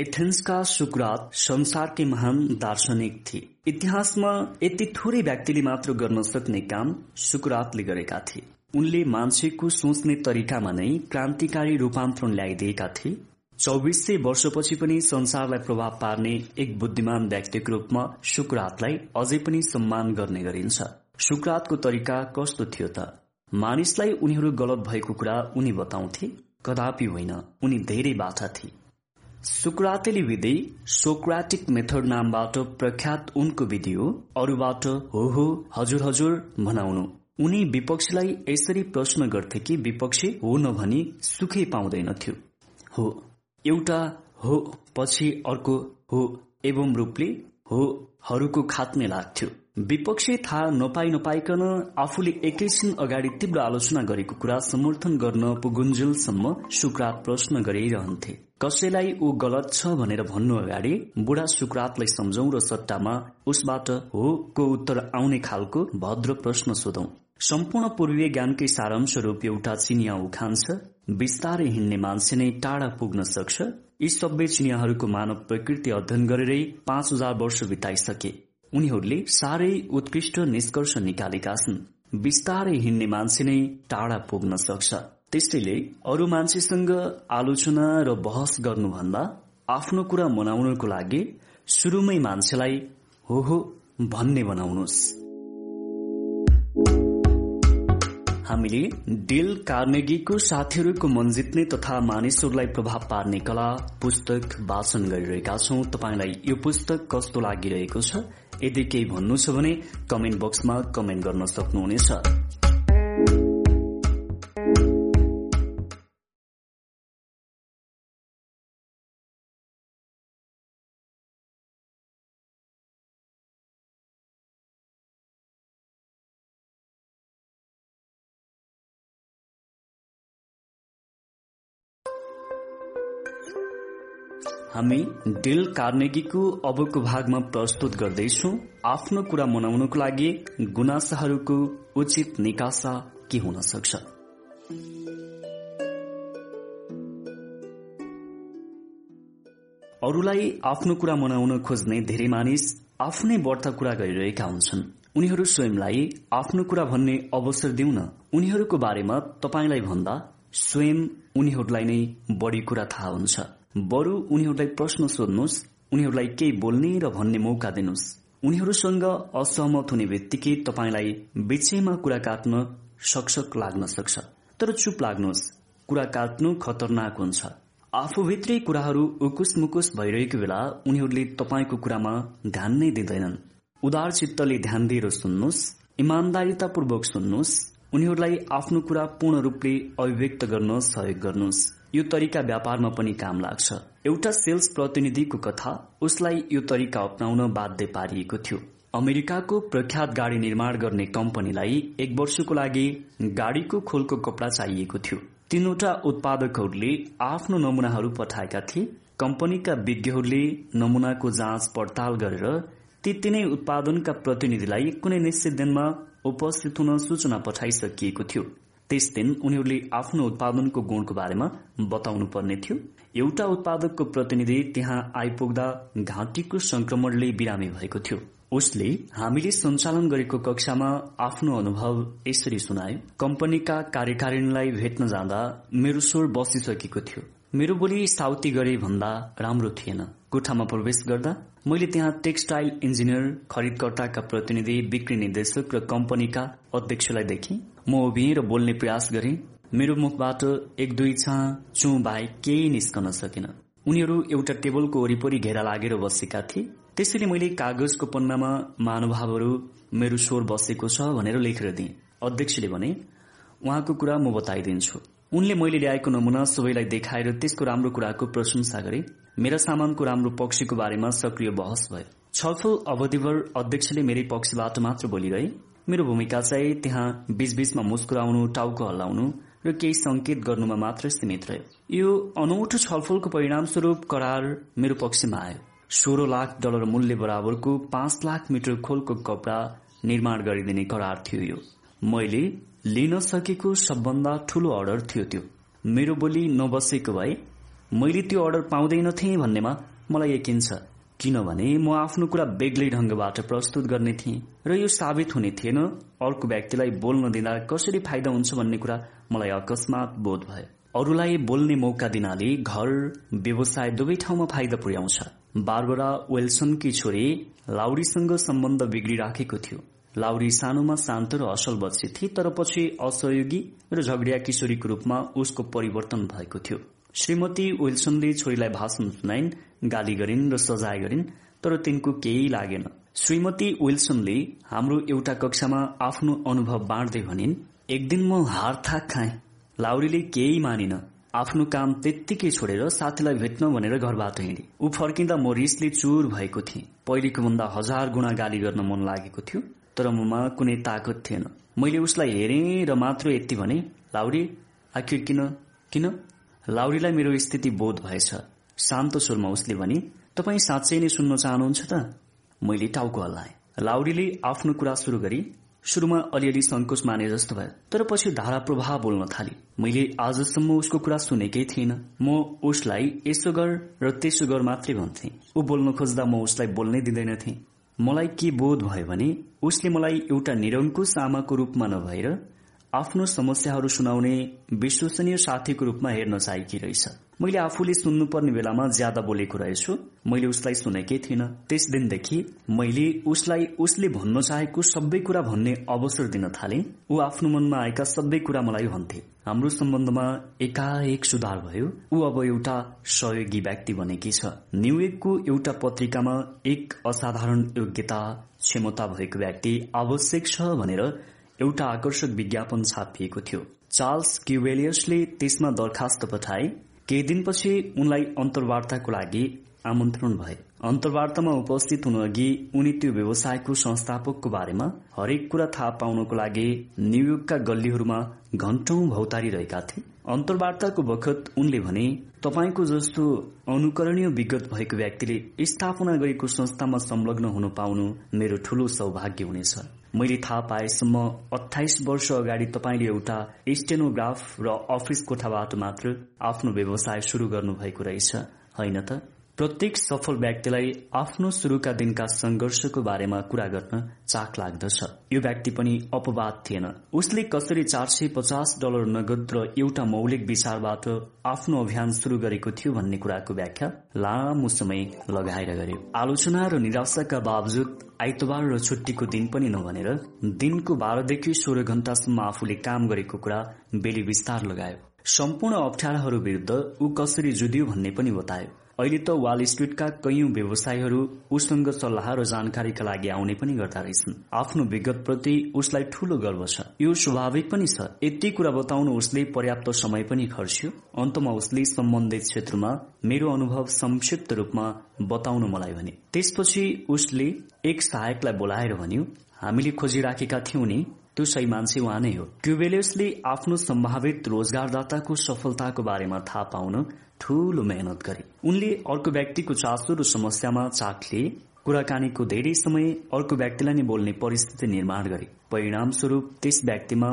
एथेन्सका सुक्रात संसारकै महान दार्शनिक थिए। इतिहासमा यति थोरै व्यक्तिले मात्र गर्न सक्ने काम सुक्रातले गरेका थिए। उनले मान्छेको सोच्ने तरिकामा नै क्रान्तिकारी रूपान्तरण ल्याइदिएका थिए। चौबिस सय वर्षपछि पनि संसारलाई प्रभाव पार्ने एक बुद्धिमान व्यक्तिको रूपमा सुक्रातलाई अझै पनि सम्मान गर्ने गरिन्छ। सुक्रातको तरिका कस्तो थियो त? मानिसलाई उनीहरू गलत भएको कुरा उनी बताउँथे। कदापि होइन उनी धेरै बाठा थिए। सुक्रातेली विधि सोक्राटिक मेथड नामबाट प्रख्यात उनको विधि हो। अरूबाट हो हो हजुर हजुर भनाउनु। उनी विपक्षीलाई यसरी प्रश्न गर्थे कि विपक्षी हो नभनी सुखै पाउँदैनथ्यो। हो एउटा हो पछि अर्को हो एवं रूपले हो हरूको खात्ने लाग्थ्यो। विपक्षी थाहा नपाई नपाइकन आफूले एकैछिन अगाडि तीव्र आलोचना गरेको कुरा समर्थन गर्न पुगुन्जेलसम्म सुक्रात प्रश्न गरिरहन्थे। कसैलाई ऊ गलत छ भनेर भन्नु अगाडि बुढा सुक्रातलाई सम्झौ र सट्टामा उसबाट हो को उत्तर आउने खालको भद्र प्रश्न सोधौ। सम्पूर्ण पूर्वीय ज्ञानकै सारांश रूप एउटा चिनिया उखान छ। बिस्तारै हिँड्ने मान्छे नै टाढा पुग्न सक्छ। यी सबै चिनियाहरूको मानव प्रकृति अध्ययन गरेरै पाँच हजार वर्ष बिताइसके। उनीहरूले साह्रै उत्कृष्ट निष्कर्ष निकालेका छन्। बिस्तारै हिँड्ने मान्छे नै टाढा पुग्न सक्छ। त्यसैले अरू मान्छेसँग आलोचना र बहस गर्नुभन्दा आफ्नो कुरा मनाउनको लागि सुरुमै मान्छेलाई हो हो भन्ने बनाउनुहोस्। हामीले डेल कार्नेगीको साथीहरूको मन जित्ने तथा मानिसहरूलाई प्रभाव पार्ने कला पुस्तक वाचन गरिरहेका छौं। तपाईँलाई यो पुस्तक कस्तो लागिरहेको छ यदि केही भन्नु छ भने कमेन्ट बक्समा कमेन्ट गर्न सक्नुहुनेछ। हामी डेल कार्नेगीको अबको भागमा प्रस्तुत गर्दैछौ। आफ्नो कुरा मनाउनको लागि गुनासाहरूको उचित निकासा के हुन सक्छ? अरूलाई आफ्नो कुरा मनाउन खोज्ने धेरै मानिस आफ्नै व्रत कुरा गरिरहेका हुन्छन्। उनीहरू स्वयंलाई आफ्नो कुरा भन्ने अवसर दिउन उनीहरूको बारेमा तपाईँलाई भन्दा स्वयं उनीहरूलाई नै बढ़ी कुरा थाहा हुन्छ। बरु उनीहरूलाई प्रश्न सोध्नुहोस् उनीहरूलाई केही बोल्ने र भन्ने मौका दिनुहोस् उनीहरूसँग असहमत हुने बित्तिकै तपाईँलाई बिचैमा कुरा काट्न सकसक लाग्न सक्छ। तर चुप लाग्नुहोस् कुरा काट्नु खतरनाक हुन्छ। आफूभित्रै कुराहरू उकुस मुकुस भइरहेको बेला उनीहरूले तपाईँको कुरामा ध्यान नै दिँदैनन्। उदार चित्तले ध्यान दिएर सुन्नुहोस् इमान्दारितापूर्वक सुन्नुहोस् उनीहरूलाई आफ्नो कुरा पूर्ण रूपले अभिव्यक्त गर्न सहयोग गर्नुहोस्। यो तरिका व्यापारमा पनि काम लाग्छ। एउटा सेल्स प्रतिनिधिको कथा उसलाई यो तरिका अप्नाउन बाध्य पारिएको थियो। अमेरिकाको प्रख्यात गाडी निर्माण गर्ने कम्पनीलाई एक वर्षको लागि गाडीको खोलको कपडा चाहिएको थियो। तीनवटा उत्पादकहरूले आफ्नो नमूनाहरू पठाएका थिए। कम्पनीका विज्ञहरूले नमूनाको जाँच पड़ताल गरेर ती तीनै उत्पादनका प्रतिनिधिलाई कुनै निश्चित दिनमा उपस्थित हुन सूचना पठाइसकिएको थियो। त्यस दिन उनीहरूले आफ्नो उत्पादनको गुणको बारेमा बताउनु पर्ने थियो। एउटा उत्पादकको प्रतिनिधि त्यहाँ आइपुग्दा घाँटीको संक्रमणले बिरामी भएको थियो। उसले हामीले सञ्चालन गरेको कक्षामा आफ्नो अनुभव यसरी सुनायो। कम्पनीका कार्यकारिणीलाई भेट्न जाँदा मेरो स्वर बसिसकेको थियो। मेरो बोली साउती गरे भन्दा राम्रो थिएन। कोठामा प्रवेश गर्दा मैले त्यहाँ टेक्सटाइल इन्जिनियर खरिदकर्ताका प्रतिनिधि बिक्री निर्देशक र कम्पनीका अध्यक्षलाई देखेँ। म उभिएँ र बोल्ने प्रयास गरेँ। मेरो मुखबाट एक दुई छा चु बाहेक केही निस्कन सकेन। उनीहरू एउटा टेबलको वरिपरि घेरा लागेर बसेका थिए। त्यसैले मैले कागजको पन्नामा महानुभावहरू मेरो स्वर बसेको छ भनेर लेखेर दिएँ। अध्यक्षले भने उहाँको कुरा म बताइदिन्छु। उनले मैले ल्याएको नमुना सबैलाई देखाएर त्यसको राम्रो कुराको प्रशंसा गरे। मेरा सामानको राम्रो पक्षको बारेमा सक्रिय बहस भयो। छलफल अवधिभर अध्यक्षले मेरै पक्षबाट मात्र बोलिरहे। मेरो भूमिका चाहिँ त्यहाँ बीचबीचमा मुस्कुराउनु टाउको हल्लाउनु र केही संकेत गर्नुमा मात्र सीमित रह्यो। यो अनौठो छलफलको परिणाम स्वरूप करार मेरो पक्षमा आयो। सोह्र लाख डलर मूल्य बराबरको पाँच लाख मिटर खोलको कपडा निर्माण गरिदिने करार थियो यो। मैले लिन सकेको सबभन्दा ठूलो अर्डर थियो त्यो। मेरो बोली नबसेको भए मैले त्यो अर्डर पाउँदैनथे भन्नेमा मलाई यकिन छ। किनभने म आफ्नो कुरा बेग्लै ढंगबाट प्रस्तुत गर्ने थिएँ र यो साबित हुने थिएन। अर्को व्यक्तिलाई बोल्न दिँदा कसरी फाइदा हुन्छ भन्ने कुरा मलाई अकस्मात बोध भयो अरूलाई बोल्ने मौका दिनाले घर व्यवसाय दुवै ठाउँमा फाइदा पुर्याउँछ। बारबरा वेल्सनकी छोरी लाउरीसँग सम्बन्ध बिग्रिराखेको थियो। लाउरी सानोमा शान्त र असल बच्ची थिए तर पछि असहयोगी र झगडिया किशोरीको रूपमा उसको परिवर्तन भएको थियो। श्रीमती विल्सनले छोरीलाई भाषण सुनाइन् गाली गरिन् र सजाय गरिन् तर तिनको केही लागेन। श्रीमती विल्सनले हाम्रो एउटा कक्षामा आफ्नो अनुभव बाँड्दै भनिन् एक दिन म हार थाक खाएँ। लाउरीले केही मानिन। आफ्नो काम त्यत्तिकै छोडेर साथीलाई भेट्न भनेर घरबाट हिँडे। ऊ फर्किँदा म रिसले चुर भएको थिएँ। पहिलेको भन्दा हजार गुणा गाली गर्न मन लागेको थियो तर ममा कुनै ताकत थिएन। मैले उसलाई हेरेँ र मात्र यति भने लाउरी आखिर किन? किन? लाउरीलाई मेरो स्थिति बोध भएछ। शान्त स्वरमा उसले भने तपाईँ साँच्चै नै सुन्न चाहनुहुन्छ त? मैले टाउको हल्लाएँ। लाउरीले आफ्नो कुरा शुरू गरी शुरूमा अलिअलि संकोच माने जस्तो भयो तर पछि धारा प्रवाह बोल्न थाले। मैले आजसम्म उसको कुरा सुनेकै थिइनँ। म उसलाई यसो गर र त्यसो गर मात्रै भन्थे। ऊ बोल्न खोज्दा म उसलाई बोल्नै दिँदैनथे मलाई के बोध भयो भने उसले मलाई एउटा निरङ्कुश आमाको रूपमा नभएर आफ्नो समस्याहरू सुनाउने विश्वसनीय साथीको रूपमा हेर्न चाहेकी रहेछ। मैले आफूले सुन्नुपर्ने बेलामा ज्यादा बोलेको रहेछु। मैले उसलाई सुनेकै थिइनँ। त्यस दिनदेखि मैले उसलाई उसले भन्न चाहेको सबै कुरा भन्ने अवसर दिन थाले। ऊ आफ्नो मनमा आएका सबै कुरा मलाई भन्थे। हाम्रो सम्बन्धमा एकाएक सुधार भयो। ऊ अब एउटा सहयोगी व्यक्ति बनेकी छ। न्युयोर्कको एउटा पत्रिकामा एक असाधारण योग्यता क्षमता भएको व्यक्ति आवश्यक छ भनेर एउटा आकर्षक विज्ञापन छापिएको थियो। चार्ल्स क्युवेलियसले त्यसमा दरखास्त पठाए केही दिनपछि उनलाई अन्तर्वार्ताको लागि आमन्त्रण भए। अन्तर्वार्तामा उपस्थित हुनु अघि उनी त्यो व्यवसायको संस्थापकको बारेमा हरेक कुरा थाहा पाउनको लागि न्युयोर्कका गल्लीहरूमा घण्टौं भौतारिरहेका थिए। अन्तर्वार्ताको बखत उनले भने तपाईँको जस्तो अनुकरणीय विगत भएको व्यक्तिले स्थापना गरेको संस्थामा संलग्न हुन पाउनु मेरो ठूलो सौभाग्य हुनेछ। मैले थाहा पाएसम्म अठाइस वर्ष अगाडि तपाईँले एउटा स्टेनोग्राफ र अफिस कोठाबाट मात्र आफ्नो व्यवसाय शुरू गर्नुभएको रहेछ होइन त? प्रत्येक सफल व्यक्तिलाई आफ्नो शुरूका दिनका संघर्षको बारेमा कुरा गर्न चाख लाग्दछ। यो व्यक्ति पनि अपवाद थिएन। उसले कसरी चार सय पचास डलर नगद र एउटा मौलिक विचारबाट आफ्नो अभियान शुरू गरेको थियो भन्ने कुराको व्याख्या लामो समय लगाएर गर्यो। आलोचना र निराशाका बावजुद आइतबार र छुट्टीको दिन पनि नभनेर दिनको बाह्रदेखि सोह्र घण्टासम्म आफूले काम गरेको कुरा बेली विस्तार लगायो। सम्पूर्ण अप्ठ्याराहरू विरूद्ध ऊ कसरी जुदियो भन्ने पनि बतायो। अहिले त वाल स्ट्रीटका कैयौं व्यवसायीहरू उसँग सल्लाह र जानकारीका लागि आउने पनि गर्दा रहेछन्। आफ्नो विगत प्रति उसलाई ठूलो गर्व छ। यो स्वाभाविक पनि छ। यति कुरा बताउनु उसले पर्याप्त समय पनि खर्च्यो। अन्तमा उसले सम्बन्धित क्षेत्रमा मेरो अनुभव संक्षिप्त रूपमा बताउनु मलाई भने। त्यसपछि उसले एक सहायकलाई बोलाएर भन्यो हामीले खोजिराखेका थियौं नि। त्यो सही मान्छे उहाँ नै हो। क्युबेलियसले आफ्नो सम्भावित रोजगारदाताको सफलताको बारेमा थाहा पाउन ठूलो मेहनत गरे। उनले अर्को व्यक्तिको चासो र समस्यामा चाख लिए। कुराकानीको धेरै समय अर्को व्यक्तिलाई नै बोल्ने परिस्थिति निर्माण गरे। परिणाम स्वरूप त्यस व्यक्तिमा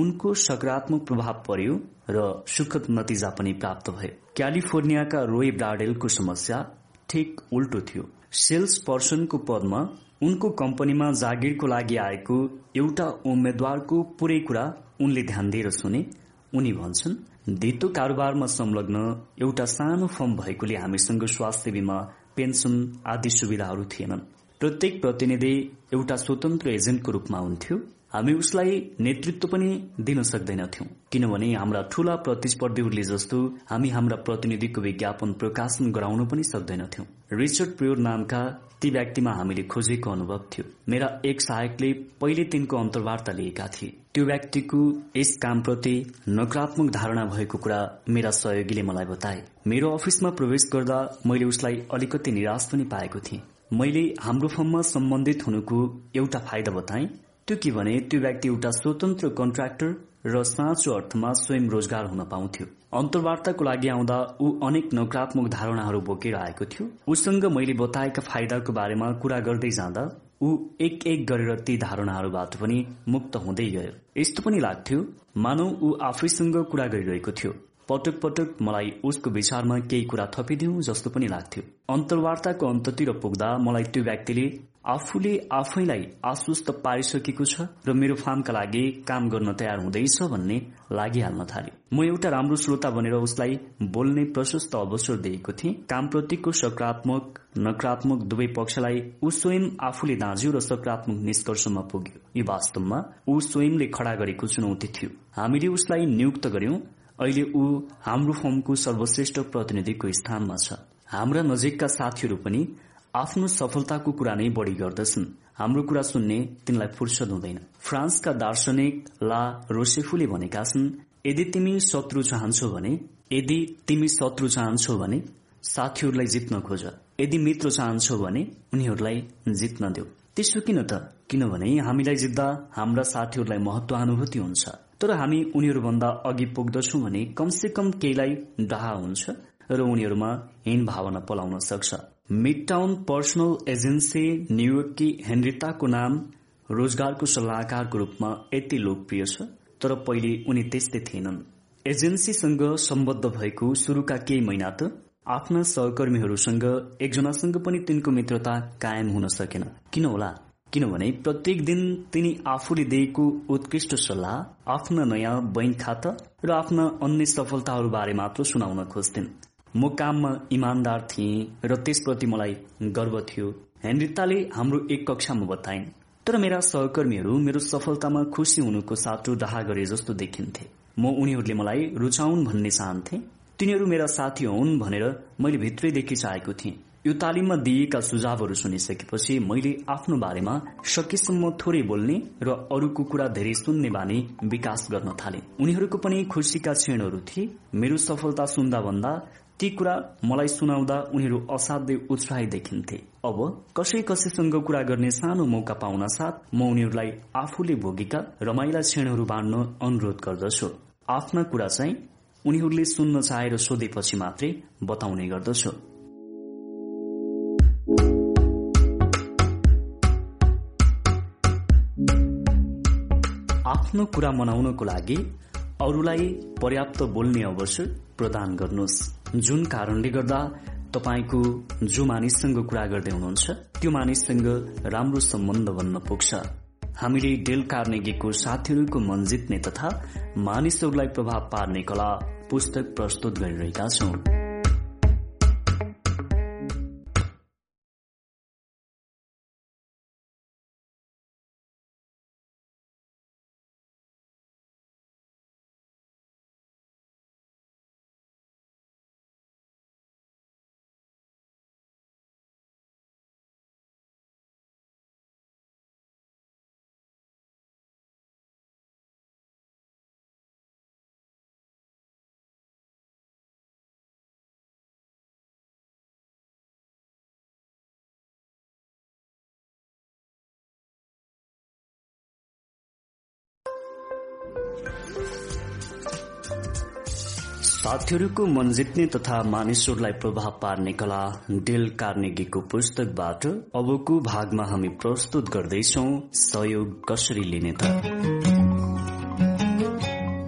उनको सकारात्मक प्रभाव पर्यो र सुखद नतिजा पनि प्राप्त भयो क्यालिफोर्नियाका रोय ब्राडेलको समस्या ठिक उल्टो थियो। सेल्स पर्सनको पदमा उनको कम्पनीमा जागिरको लागि आएको एउटा उम्मेद्वारको पूरै कुरा उनले ध्यान दिएर सुने। उनी भन्छन् धितो कारोबारमा संलग्न एउटा सानो फर्म भएकोले हामीसँग स्वास्थ्य बिमा पेन्सन आदि सुविधाहरू थिएनन्। प्रत्येक प्रतिनिधि एउटा स्वतन्त्र एजेन्टको रूपमा हुन्थ्यो। हामी उसलाई नेतृत्व पनि दिन सक्दैनथ्यौं। किनभने हाम्रा ठूला प्रतिस्पर्धीहरूले जस्तो हामी हाम्रा प्रतिनिधिको विज्ञापन प्रकाशन गराउन पनि सक्दैनथ्यौं। रिचर्ड प्रियोर नामका ती व्यक्तिमा हामीले खोजेको अनुभव थियो। मेरा एक सहायकले पहिले तिनको अन्तर्वार्ता लिएका थिए। त्यो व्यक्तिको यस कामप्रति नकारात्मक धारणा भएको कुरा मेरा सहयोगीले मलाई बताए। मेरो अफिसमा प्रवेश गर्दा मैले उसलाई अलिकति निराश पनि पाएको थिएँ। मैले हाम्रो फर्ममा सम्बन्धित हुनुको एउटा फाइदा बताएँ। त्यो के भने त्यो व्यक्ति एउटा स्वतन्त्र कन्ट्राक्टर र साँचो अर्थमा स्वयं रोजगार हुन पाउँथ्यो। अन्तर्वार्ताको लागि आउँदा ऊ अनेक नकारात्मक धारणाहरू बोकेर आएको थियो। उसँग मैले बताएका फाइदाको बारेमा कुरा गर्दै जाँदा ऊ एक एक गरेर ती धारणाहरूबाट पनि मुक्त हुँदै गयो। यस्तो पनि लाग्थ्यो मानव ऊ आफैसँग कुरा गरिरहेको थियो। पटक पटक मलाई उसको विचारमा केही कुरा थपिदिउ जस्तो पनि लाग्थ्यो। अन्तर्वार्ताको अन्ततिर पुग्दा मलाई त्यो व्यक्तिले आफूले आफैलाई आश्वस्त पारिसकेको छ र मेरो फार्मका लागि काम गर्न तयार हुँदैछ भन्ने लागिहाल्न थाल्यो। म एउटा राम्रो श्रोता बनेर उसलाई बोल्ने प्रशस्त अवसर दिएको थिएँ। कामप्रतिको सकारात्मक नकारात्मक दुवै पक्षलाई ऊ स्वयं आफूले दाँज्यो र सकारात्मक निष्कर्षमा पुग्यो। यो वास्तवमा ऊ स्वयंले खड़ा गरेको चुनौती थियो। हामीले उसलाई नियुक्त गर्यौं अहिले ऊ हाम्रो फर्मको सर्वश्रेष्ठ प्रतिनिधिको स्थानमा छ। हाम्रा नजिकका साथीहरू पनि आफ्नो सफलताको कुरा नै बढ़ी गर्दछन्। हाम्रो कुरा सुन्ने तिनलाई फुर्सद हुँदैन। फ्रान्सका दार्शनिक ला रोसेफुले भनेका छन् यदि तिमी शत्रु चाहन्छौ भने यदि तिमी शत्रु चाहन्छौ भने साथीहरूलाई जित्न खोज। यदि मित्र चाहन्छौ भने उनीहरूलाई जित्न देऊ। त्यसो किन त? किनभने हामीलाई जित्दा हाम्रा साथीहरूलाई महत्वानुभूति हुन्छ। तर हामी उनीहरूभन्दा अघि पुग्दछौ भने कमसे कम केहीलाई डाहा हुन्छ र उनीहरूमा हीन भावना पलाउन सक्छ। मिडटाउन पर्सनल एजेन्सी न्युयोर्ककी हेनरिताको नाम रोजगारको सल्लाहकारको रूपमा यति लोकप्रिय छ तर पहिले उनी त्यस्तै थिएनन्। एजेन्सीसँग सम्बद्ध भएको शुरूका केही महिना त आफ्ना सहकर्मीहरूसँग एकजनासँग पनि तिनको मित्रता कायम हुन सकेन। किन होला? किनभने प्रत्येक दिन तिनी आफूले दिएको उत्कृष्ट सल्लाह आफ्ना नयाँ बैंक खाता र आफ्ना अन्य सफलताहरू बारे मात्र सुनाउन खोज्थिन्। म काममा इमान्दार थिएँ र त्यसप्रति मलाई गर्व थियो। हेनरिताले हाम्रो एक कक्षामा बताइन् तर मेरा सहकर्मीहरू मेरो सफलतामा खुसी हुनुको साटो डाहा गरे जस्तो देखिन्थे। म उनीहरूले मलाई रुचाउन् भन्ने चाहन्थे। तिनीहरू मेरा साथी हुन् भनेर मैले भित्रैदेखि चाहेको थिएँ। यो तालिममा दिइएका सुझावहरू सुनिसकेपछि मैले आफ्नो बारेमा सकेसम्म थोरै बोल्ने र अरूको कुरा धेरै सुन्ने बानी विकास गर्न थाले। उनीहरूको पनि खुसीका क्षणहरू थिए। मेरो सफलता सुन्दा भन्दा ती कुरा मलाई सुनाउँदा उनीहरू असाध्यै उत्साही देखिन्थे। अब कसै कसैसँग कुरा गर्ने सानो मौका पाउन साथ म उनीहरूलाई आफूले भोगेका रमाइला क्षणहरू बाँड्न अनुरोध गर्दछु। आफ्ना कुरा चाहिँ उनीहरूले सुन्न चाहेर सोधेपछि मात्रै बताउने गर्दछु। आफ्नो कुरा मनाउनको लागि अरूलाई पर्याप्त बोल्ने अवसर प्रदान गर्नुहोस्। जुन कारणले गर्दा तपाईँको जो मानिससँग कुरा गर्दै हुनुहुन्छ त्यो मानिससँग राम्रो सम्बन्ध बन्न पुग्छ। हामीले डेल कार्नेगीको साथीहरूको मन जित्ने तथा मानिसहरूलाई प्रभाव पार्ने कला पुस्तक प्रस्तुत गरिरहेका छौं। साथीहरूको मन जित्ने तथा मानिसहरूलाई प्रभाव पार्ने कला डेल कार्नेगीको पुस्तकबाट अबको भागमा हामी प्रस्तुत गर्दैछौ सहयोग कसरी लिने त।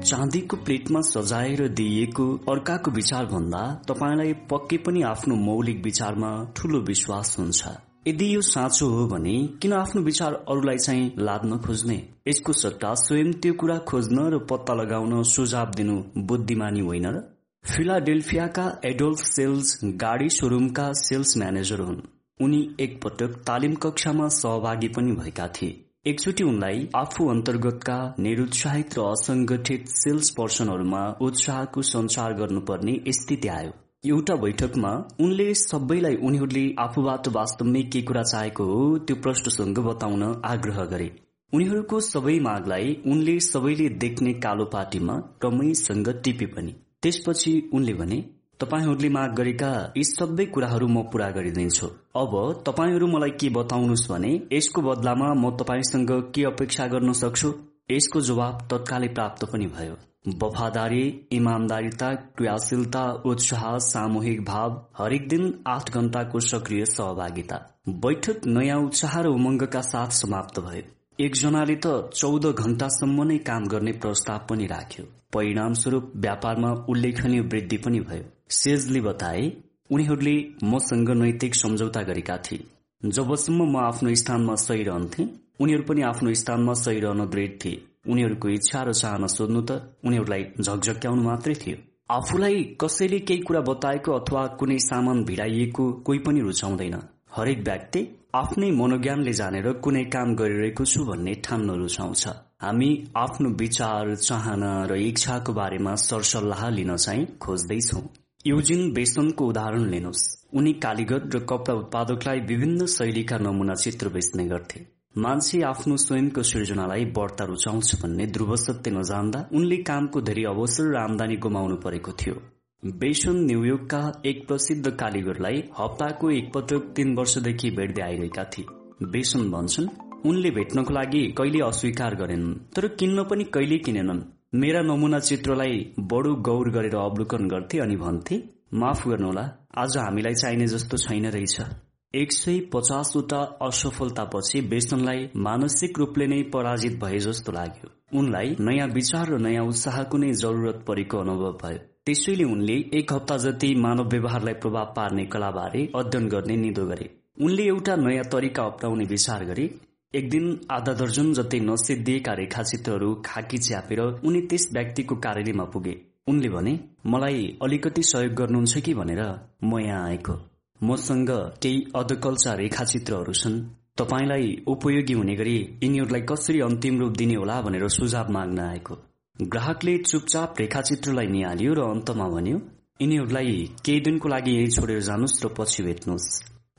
चाँदीको प्लेटमा सजाएर दिइएको अर्काको विचार भन्दा तपाईँलाई पक्कै पनि आफ्नो मौलिक विचारमा ठूलो विश्वास हुन्छ। यदि यो साँचो हो भने किन आफ्नो विचार अरूलाई चाहिँ लाद्न खोज्ने? यसको सट्टा स्वयं त्यो कुरा खोज्न र पत्ता लगाउन सुझाव दिनु बुद्धिमानी होइन र फिलाडेल्फियाका एडोल्फ सेल्स गाडी सोरूमका सेल्स म्यानेजर हुन्। उनी एकपटक तालिम कक्षामा सहभागी पनि भएका थिए। एकचोटि उनलाई आफू अन्तर्गतका निरुत्साहित र असंगठित सेल्स पर्सनहरूमा उत्साहको संचार गर्नुपर्ने स्थिति आयो। एउटा बैठकमा उनले सबैलाई उनीहरूले आफूबाट वास्तवमै के कुरा चाहेको हो त्यो प्रश्नसँग बताउन आग्रह गरे। उनीहरूको सबै मागलाई उनले सबैले देख्ने कालो पार्टीमा क्रमैसँग टिपे पनि। त्यसपछि उनले भने तपाईँहरूले माग गरेका यी सबै कुराहरू म पूरा गरिदिन्छु। अब तपाईँहरू मलाई के बताउनुहोस् भने यसको बदलामा म तपाईँसँग के अपेक्षा गर्न सक्छु? यसको जवाब तत्कालै प्राप्त पनि भयो। वफादारी इमान्दारिता क्रियाशीलता उत्साह सामूहिक भाव हरेक दिन आठ घण्टाको सक्रिय सहभागिता। बैठक नयाँ उत्साह र उमङ्गका साथ समाप्त भयो। एकजनाले त चौध घण्टासम्म नै काम गर्ने प्रस्ताव पनि राख्यो। परिणामस्वरूप व्यापारमा उल्लेखनीय वृद्धि पनि भयो। सेजले बताए उनीहरूले मसँग नैतिक सम्झौता गरेका थिए। जबसम्म म आफ्नो स्थानमा सही रहन्थे उनीहरू पनि आफ्नो स्थानमा सही रहन दृढ थिए। उनीहरूको इच्छा र चाहना सोध्नु त उनीहरूलाई झकझक्याउनु मात्रै थियो। आफूलाई कसैले केही कुरा बताएको अथवा कुनै सामान भिडाइएको कोही पनि रुचाउँदैन। हरेक व्यक्ति आफ्नै मनोज्ञानले जानेर कुनै काम गरिरहेको छु भन्ने ठान्न रुचाउँछ। हामी आफ्नो विचार चाहना र इच्छाको बारेमा सरसल्लाह लिन चाहिँ खोज्दैछौ। युजिन बेसनको उदाहरण लिनुहोस्। उनी कालीगत र कपडा उत्पादकलाई विभिन्न शैलीका नमूना चित्र बेच्ने गर्थे। मान्छे आफ्नो स्वयंको सृजनालाई बढ्ता रुचाउँछ भन्ने ध्रुव सत्य नजान्दा उनले कामको धेरै अवसर र आमदानी गुमाउनु परेको थियो। बेसन न्युयोर्कका एक प्रसिद्ध कालीगरलाई हप्ताको एकपटक तीन वर्षदेखि भेट्दै आइरहेका थिए। बेसन भन्छन् उनले भेट्नको लागि कहिले अस्वीकार गरेनन् तर किन्न पनि कहिले किनेनन्। मेरा नमुना चित्रलाई बडो गौर गरेर अवलोकन गर्थे अनि भन्थे माफ गर्नुहोला आज हामीलाई चाहिने जस्तो छैन रहेछ। एक सय पचासवटा असफलतापछि बेसनलाई मानसिक रूपले नै पराजित भए जस्तो लाग्यो। उनलाई नयाँ विचार र नयाँ उत्साहको नै जरुरत परेको अनुभव भयो। त्यसैले उनले एक हप्ता जति मानव व्यवहारलाई प्रभाव पार्ने कलाबारे अध्ययन गर्ने निदो गरे। उनले एउटा नयाँ तरिका अप्नाउने विचार गरे। एक दिन आधा दर्जन जति नसिद्धिएका रेखाचित्रहरू खाकी च्यापेर उनी त्यस व्यक्तिको कार्यालयमा पुगे। उनले भने मलाई अलिकति सहयोग गर्नुहुन्छ कि? भनेर म यहाँ आएको। मसँग केही अधकल्चा रेखाचित्रहरू छन्। तपाईँलाई उपयोगी हुने गरी यिनीहरूलाई कसरी अन्तिम रूप दिने होला भनेर सुझाव माग्न आएको। ग्राहकले चुपचाप रेखाचित्रलाई निहाल्यो र अन्तमा भन्यो यिनीहरूलाई केही दिनको लागि यही छोडेर जानुहोस् र पछि भेट्नुहोस्।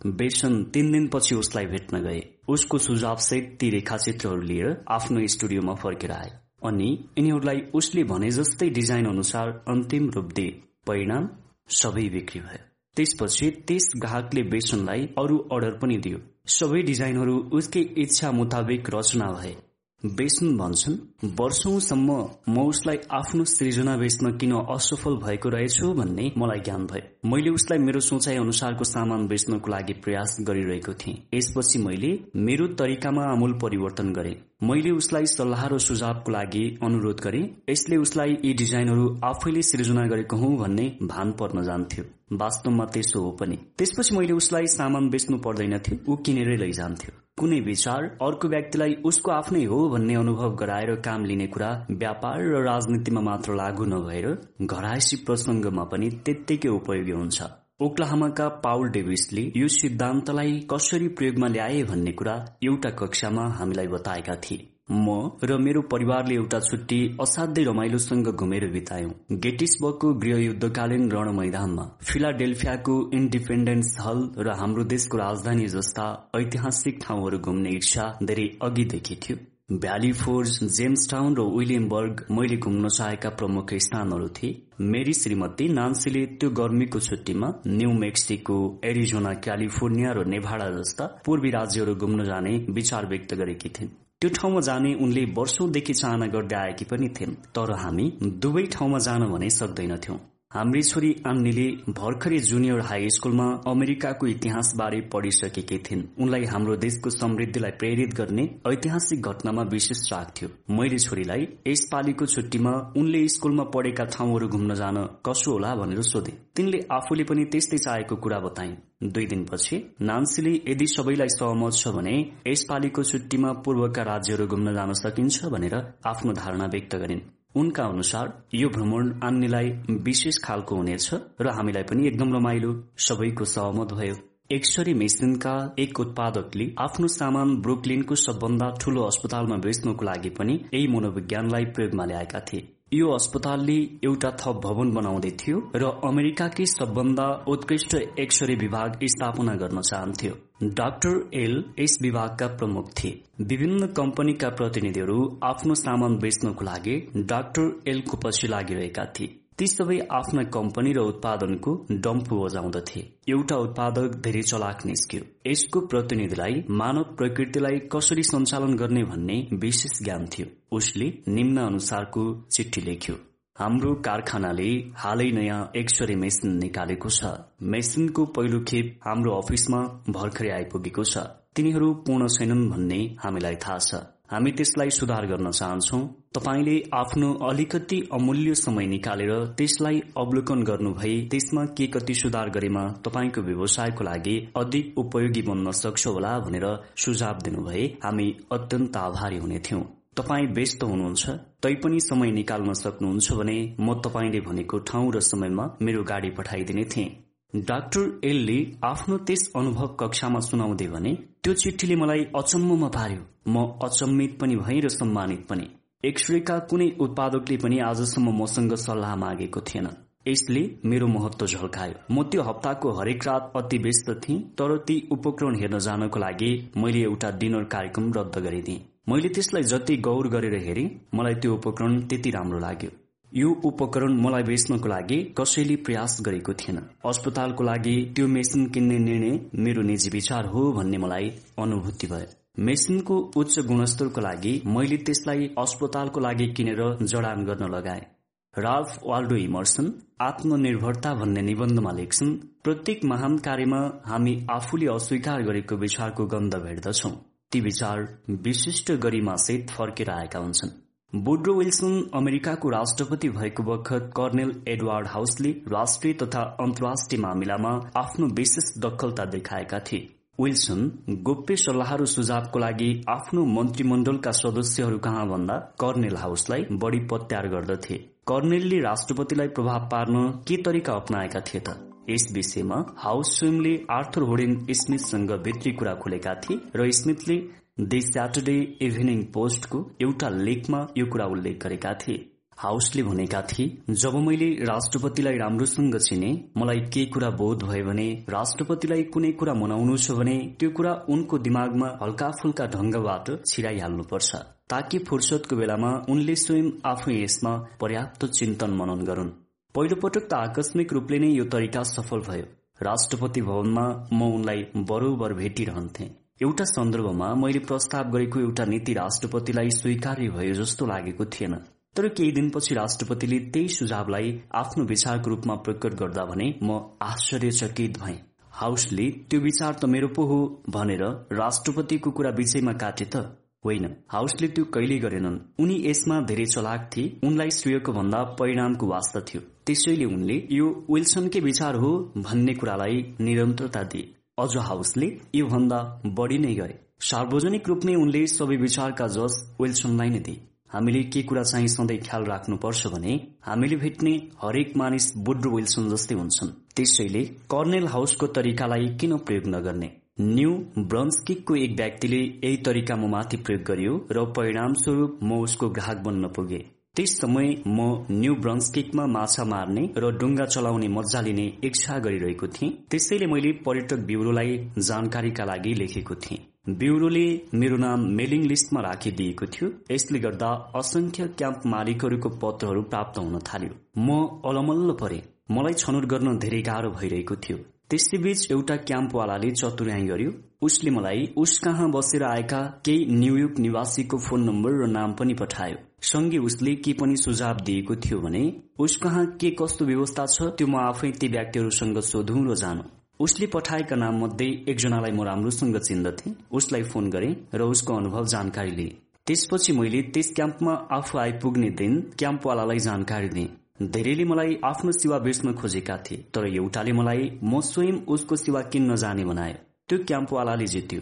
बेसन तीन दिनपछि उसलाई भेट्न गए। उसको सुझाव सहित ती रेखाचित्रहरू लिएर आफ्नो स्टुडियोमा फर्केर आए अनि यिनीहरूलाई उसले भने जस्तै डिजाइन अनुसार अन्तिम रूप दिए परिणाम सबै बिक्री भयो। त्यसपछि त्यस ग्राहकले बेसनलाई अरू अर्डर पनि दियो। सबै डिजाइनहरू उसकै इच्छा मुताबिक रचना भए। बेच्नु भन्छन्। वर्षौंसम्म म उसलाई आफ्नो सृजना बेच्न किन असफल भएको रहेछु भन्ने मलाई ज्ञान भयो। मैले उसलाई मेरो सोचाइ अनुसारको सामान बेच्नको लागि प्रयास गरिरहेको थिएँ। यसपछि मैले मेरो तरिकामा आमूल परिवर्तन गरे। मैले उसलाई सल्लाह र सुझावको लागि अनुरोध गरे। यसले उसलाई यी डिजाइनहरू आफैले सृजना गरेको हुँ भन्ने भान पर्न जान्थ्यो। वास्तवमा त्यसो हो पनि। त्यसपछि मैले उसलाई सामान बेच्नु पर्दैनथ्यो ऊ किनेरै लैजान्थ्यो। कुनै विचार अर्को व्यक्तिलाई उसको आफ्नै हो भन्ने अनुभव गराएर काम लिने कुरा व्यापार र राजनीतिमा मात्र लागू नभएर घरायसी प्रसंगमा पनि त्यत्तिकै उपयोगी हुन्छ। ओक्लाहामाका पाउल डेभिसले यो सिद्धान्तलाई कसरी प्रयोगमा ल्याए भन्ने कुरा एउटा कक्षामा हामीलाई बताएका थिए। म र मेरो परिवारले एउटा छुट्टी असाध्यै रमाइलोसँग घुमेर बितायौं। गेटिसबर्गको गृहयुद्धकालीन रण मैदानमा फिलाडेल्फियाको इन्डिपेन्डेन्स हल र हाम्रो देशको राजधानी जस्ता ऐतिहासिक ठाउँहरू घुम्ने इच्छा धेरै अघिदेखि थियो भ्याली फोर्ज जेम्स टाउन र विलियमबर्ग मैले घुम्न चाहेका प्रमुख स्थानहरू थिए। मेरी श्रीमती नान्सीले त्यो गर्मीको छुट्टीमा न्यू मेक्सिको एरिजोना क्यालिफोर्निया र नेभाडा जस्ता पूर्वी राज्यहरू घुम्न जाने विचार व्यक्त गरेकी थिइन्। त्यो ठाउँमा जाने उनले वर्षौंदेखि चाहना गर्दै आएकी पनि थिइन् तर हामी दुवै ठाउँमा जान भने सक्दैनथ्यौं। हाम्री छोरी आन्नीले भर्खरै जुनियर हाई स्कूलमा अमेरिकाको इतिहासबारे पढिसकेकी थिइन्। उनलाई हाम्रो देशको समृद्धिलाई प्रेरित गर्ने ऐतिहासिक घटनामा विशेष राग थियो। मैले छोरीलाई यसपालिको छुट्टीमा उनले स्कूलमा पढेका ठाउँहरू घुम्न जान कसो होला भनेर सोधे। तिनले आफूले पनि त्यस्तै चाहेको कुरा बताइन्। दुई दिनपछि नान्सीले यदि सबैलाई सहमत छ भने यसपालिको छुट्टीमा पूर्वका राज्यहरू घुम्न जान सकिन्छ भनेर आफ्नो धारणा व्यक्त गरिन्। उनका अनुसार यो भ्रमण आन्नेलाई विशेष खालको हुनेछ र हामीलाई पनि एकदम रमाइलो सबैको सहमत भयो। एक्सरे मेसिनका एक उत्पादकले आफ्नो सामान ब्रुकलिनको सबभन्दा ठूलो अस्पतालमा बेच्नको लागि पनि यही मनोविज्ञानलाई प्रयोगमा ल्याएका थिए। यो अस्पतालले एउटा थप भवन बनाउँदै थियो र अमेरिकाकै सबभन्दा उत्कृष्ट एक्सरे विभाग स्थापना गर्न चाहन्थ्यो। डाक्टर एल यस विभागका प्रमुख थिए। विभिन्न कम्पनीका प्रतिनिधिहरू आफ्नो सामान बेच्नको लागि डाक्टर एलको पछि लागिरहेका थिए। ती सबै आफ्ना कम्पनी र उत्पादनको डम्पु बजाउँदथे एउटा उत्पादक धेरै चलाक निस्क्यो। यसको प्रतिनिधिलाई मानव प्रकृतिलाई कसरी सञ्चालन गर्ने भन्ने विशेष ज्ञान थियो। उसले निम्न अनुसारको चिठी लेख्यो। हाम्रो कारखानाले हालै नयाँ एक्सरे मेसिन निकालेको छ। मेसिनको पहिलो खेप हाम्रो अफिसमा भर्खरै आइपुगेको छ। तिनीहरू पूर्ण छैनन् भन्ने हामीलाई थाहा छ। हामी त्यसलाई सुधार गर्न चाहन्छौ। तपाईँले आफ्नो अलिकति अमूल्य समय निकालेर त्यसलाई अवलोकन गर्नु भई त्यसमा के कति सुधार गरेमा तपाईँको व्यवसायको लागि अधिक उपयोगी बन्न सक्छ होला भनेर सुझाव दिनुभए हामी अत्यन्त आभारी हुनेथ्यौं। तपाईँ व्यस्त हुनुहुन्छ तैपनि समय निकाल्न सक्नुहुन्छ भने म तपाईँले भनेको ठाउँ र समयमा मेरो गाडी पठाइदिने थिएँ। डाक्टर एलले आफ्नो त्यस अनुभव कक्षामा सुनाउँदै भने त्यो चिठीले मलाई अचम्ममा पार्यो। म अचम्मित पनि भएँ र सम्मानित पनि। एक्सरेका कुनै उत्पादकले पनि आजसम्म मसँग सल्लाह मागेको थिएन। यसले मेरो महत्व झल्कायो। म त्यो हप्ताको हरेक रात अति व्यस्त थिएँ तर ती उपकरण हेर्न जानको लागि मैले एउटा डिनर कार्यक्रम रद्द गरिदिएँ। मैले त्यसलाई जति गौर गरेर हेरेँ मलाई त्यो उपकरण त्यति राम्रो लाग्यो। यो उपकरण मलाई बेच्नको लागि कसैले प्रयास गरेको थिएन। अस्पतालको लागि त्यो मेसिन किन्ने निर्णय मेरो निजी विचार हो भन्ने मलाई अनुभूति भयो। मेसिनको उच्च गुणस्तरको लागि मैले त्यसलाई अस्पतालको लागि किनेर जडान गर्न लगाए। राल्फ वाल्डो इमर्सन आत्मनिर्भरता भन्ने निबन्धमा लेख्छन् प्रत्येक महान कार्यमा हामी आफूले अस्वीकार गरेको विचारको गन्ध भेट्दछौ। ती विचार विशिष्ट गरिमा सहित फर्केर आएका हुन्छन्। बुड्रो विल्सन अमेरिकाको राष्ट्रपति भएको बखत कर्नेल एडवार्ड हाउसले राष्ट्रिय तथा अन्तर्राष्ट्रिय मामिलामा आफ्नो विशेष दखलता देखाएका थिए। विल्सन गोप्य सल्लाह र सुझावको लागि आफ्नो मन्त्रीमण्डलका सदस्यहरू कहाँ भन्दा कर्नेल हाउसलाई बढ़ी पत्यार गर्दथे। कर्नेलले राष्ट्रपतिलाई प्रभाव पार्न के तरिका अप्नाएका थिए त? यस विषयमा हाउस स्वयंले आर्थर होडेन स्मिथसँग भित्री कुरा खुलेका थिए र स्मिथले द स्याटरडे इभिनिङ पोस्टको एउटा लेखमा यो कुरा उल्लेख गरेका थिए। हाउसले भनेका थिए जब मैले राष्ट्रपतिलाई राम्रोसँग चिने मलाई के कुरा बोध भयो भने राष्ट्रपतिलाई कुनै कुरा मनाउनु छ भने त्यो कुरा उनको दिमागमा हल्का फुल्का ढंगबाट छिराइहाल्नुपर्छ। ताकि फुर्सदको बेलामा उनले स्वयं आफै यसमा पर्याप्त चिन्तन मनन गरून्। पहिलो पटक त आकस्मिक रूपले नै यो तरिका सफल भयो। राष्ट्रपति भवनमा म उनलाई बरोबर भेटिरहन्थे। एउटा सन्दर्भमा मैले प्रस्ताव गरेको एउटा नीति राष्ट्रपतिलाई स्वीकार्य भयो जस्तो लागेको थिएन। तर केही दिनपछि राष्ट्रपतिले त्यही सुझावलाई आफ्नो विचारको रूपमा प्रकट गर्दा भने म आश्चर्यचकित भए। हाउसले त्यो विचार त मेरो पो हो भनेर राष्ट्रपतिको कुरा विषयमा काटे त। होइन। हाउसले त्यो कहिल्यै गरेनन्। उनी यसमा धेरै चलाक थिए। उनलाई श्रेयको भन्दा परिणामको वास्ता थियो। त्यसैले उनले यो विल्सनकै विचार हो भन्ने कुरालाई निरन्तरता दिए। अझ हाउसले यो भन्दा बढ़ी नै गरे। सार्वजनिक रूपमै उनले सबै विचारका जस विल्सनलाई नै दिए। हामीले के कुरा चाहिँ सधैँ ख्याल राख्नुपर्छ भने हामीले भेट्ने हरेक मानिस बुड्रो विल्सन जस्तै हुन्छन्। त्यसैले कर्नेल हाउसको तरिकालाई किन प्रयोग नगर्ने? न्यू ब्रन्सकिकको एक व्यक्तिले यही तरिका म माथि प्रयोग गरियो र परिणामस्वरूप म उसको ग्राहक बन्न पुगे। त्यस समय म न्यू ब्रन्सकिकमा माछा मार्ने र डुङ्गा चलाउने मजा लिने इच्छा गरिरहेको थिएँ। त्यसैले मैले पर्यटक ब्युरोलाई जानकारीका लागि लेखेको थिएँ। ब्युरोले मेरो नाम मेलिङ लिस्टमा राखिदिएको थियो। यसले गर्दा असंख्य क्याम्प मालिकहरूको पत्रहरू प्राप्त हुन थाल्यो। म अलमल्ल परे। मलाई छनौट गर्न धेरै गाह्रो भइरहेको थियो। त्यसैबीच एउटा क्याम्पवालाले चतुर्याई गर्यो। उसले मलाई उस कहाँ बसेर आएका केही न्युयोर्क निवासीको फोन नम्बर र नाम पनि पठायो। सँगै उसले के पनि सुझाव दिएको थियो भने उस कहाँ के कस्तो व्यवस्था छ त्यो म आफै ती व्यक्तिहरूसँग सोधौं र जानु। उसले पठाएका नाम मध्ये एकजनालाई म राम्रोसँग चिन्दथे। उसलाई फोन गरे र उसको अनुभव जानकारी लिए। त्यसपछि मैले त्यस क्याम्पमा आफू आइपुग्ने दिन क्याम्पवालालाई जानकारी दिए। धेरैले मलाई आफ्नो सेवा बेच्न खोजेका थिए तर एउटाले मलाई म स्वयं उसको सेवा किन्न जाने बनायो। त्यो क्याम्पवालाले जित्यो।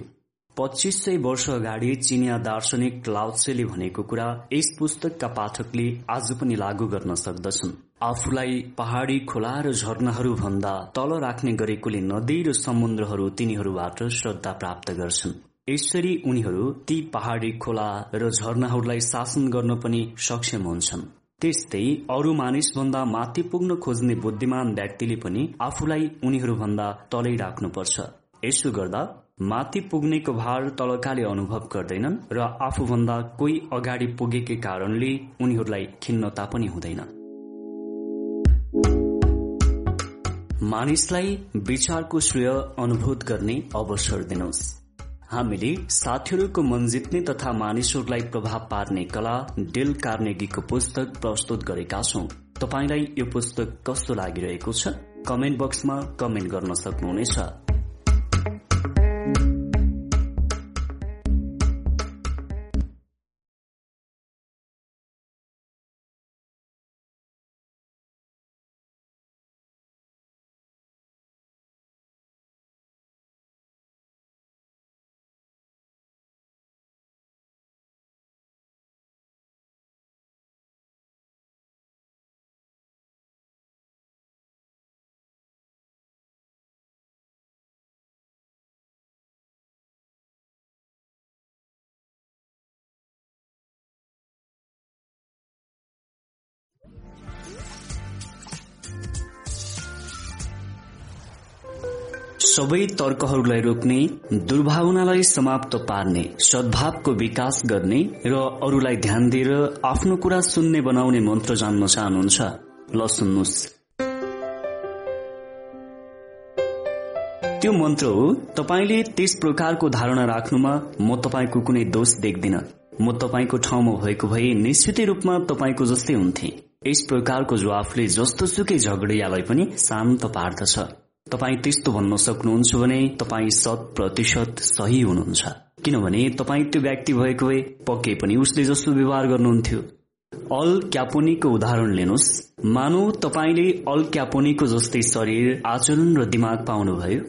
पच्चिस सय वर्ष अगाडि चिनिया दार्शनिक लाउसेले भनेको कुरा यस पुस्तकका पाठकले आज पनि लागू गर्न सक्दछन्। आफूलाई पहाड़ी खोला र झरनाहरू भन्दा तल राख्ने गरेकोले नदी र समुद्रहरू तिनीहरूबाट श्रद्धा प्राप्त गर्छन्। यसरी उनीहरू ती पहाड़ी खोला र झरनाहरूलाई शासन गर्न पनि सक्षम हुन्छन्। त्यस्तै अरू मानिस भन्दा माथि पुग्न खोज्ने बुद्धिमान व्यक्तिले पनि आफूलाई उनीहरू भन्दा तलै राख्नुपर्छ। यसो गर्दा माथि पुग्नेको भार तलकाले अनुभव गर्दैनन् र आफूभन्दा कोही अगाडि पुगेकै कारणले उनीहरूलाई खिन्नता पनि हुँदैन। मानिसलाई विचारको श्रेय अनुभूत गर्ने अवसर दिनुहोस्। हामीले साथीहरूको मन जित्ने तथा मानिसहरूलाई प्रभाव पार्ने कला डेल कार्नेगीको पुस्तक प्रस्तुत गरेका छौं। तपाईँलाई यो पुस्तक कस्तो लागिरहेको छ? कमेन्ट बक्समा कमेन्ट गर्न सक्नुहुनेछ। सबै तर्कहरूलाई रोक्ने दुर्भावनालाई समाप्त पार्ने सद्भावको विकास गर्ने र अरूलाई ध्यान दिएर आफ्नो कुरा सुन्ने बनाउने मन्त्र जान्न चाहनुहुन्छ। ल सुन्नुहोस्। त्यो मन्त्र हो तपाईँले त्यस प्रकारको धारणा राख्नुमा म तपाईँको कुनै दोष देख्दिन। म तपाईँको ठाउँमा भएको भए निश्चितै रूपमा तपाईँको जस्तै हुन्थे। यस प्रकारको जवाफले जस्तो सुकै झगडियालाई पनि शान्त पार्दछ। तपाईँ त्यस्तो भन्न सक्नुहुन्छ भने तपाईँ शत प्रतिशत सही हुनुहुन्छ। किनभने तपाईँ त्यो व्यक्ति भएको भए पक्कै पनि उसले जस्तो व्यवहार गर्नुहुन्थ्यो। अल क्यापोनीको उदाहरण लिनुहोस्। मानौ तपाईँले अल क्यापोनीको जस्तै शरीर आचरण र दिमाग पाउनुभयो।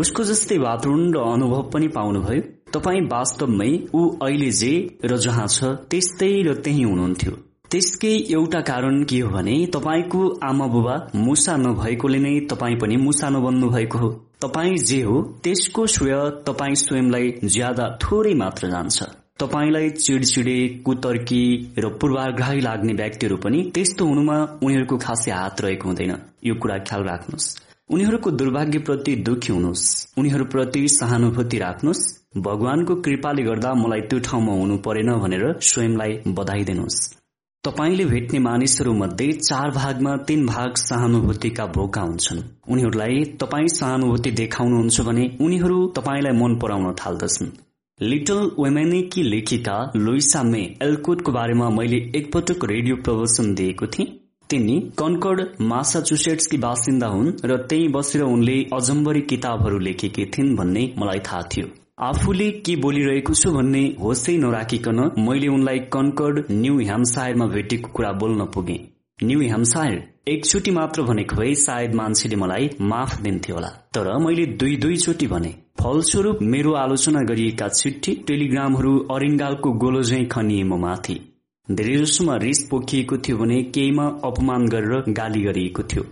उसको जस्तै वातावरण र अनुभव पनि पाउनुभयो। तपाईँ वास्तवमै ऊ अहिले जे र जहाँ छ त्यस्तै र त्यही हुनुहुन्थ्यो। त्यसकै एउटा कारण के हो भने तपाईँको आमा बुबा मुसा नभएकोले नै तपाईँ पनि मुसा नबन्नु भएको हो। तपाईँ जे हो त्यसको श्रेय तपाईँ स्वयंलाई ज्यादा थोरै मात्र जान्छ। तपाईँलाई चिडचिडे कुतर्की र पूर्वाग्रही लाग्ने व्यक्तिहरू पनि त्यस्तो हुनुमा उनीहरूको खासै हात रहेको हुँदैन। यो कुरा ख्याल राख्नुहोस्। उनीहरूको दुर्भाग्यप्रति दुखी हुनुहोस्। उनीहरूप्रति सहानुभूति राख्नुहोस्। भगवानको कृपाले गर्दा मलाई त्यो ठाउँमा हुनु परेन भनेर स्वयंलाई बधाई दिनुहोस्। तपाईँले भेट्ने मानिसहरू मध्ये चार भागमा तीन भाग सहानुभूतिका भोका हुन्छन्। उनीहरूलाई तपाईँ सहानुभूति देखाउनुहुन्छ भने उनीहरू तपाईँलाई मन पराउन थाल्दछन्। लिटल वेमेनेकी लेखिका लुइसा मे एल्कोटको बारेमा मैले एकपटक रेडियो प्रवचन दिएको थिएँ। तिनी कन्कर्ड मासाचुसेट्सकी बासिन्दा हुन् र त्यही बसेर उनले अजम्बरी किताबहरू लेखेकी थिइन् भन्ने मलाई थाहा थियो। आफूले के बोलिरहेको छु भन्ने होसै नराखिकन मैले उनलाई कन्कर्ड न्यू ह्याम्सायरमा भेटेको कुरा बोल्न पुगे। न्यू ह्याम्सायर एकचोटि मात्र भनेको भए सायद मान्छेले मलाई माफ दिन्थ्यो होला। तर मैले दुई दुईचोटि भने फलस्वरूप मेरो आलोचना गरिएका चिठी टेलिग्रामहरू अरिङ्गालको गोलोझै खनिए म माथि। धेरैजसोमा रिस पोखिएको थियो भने केहीमा अपमान गरेर गाली गरिएको थियो।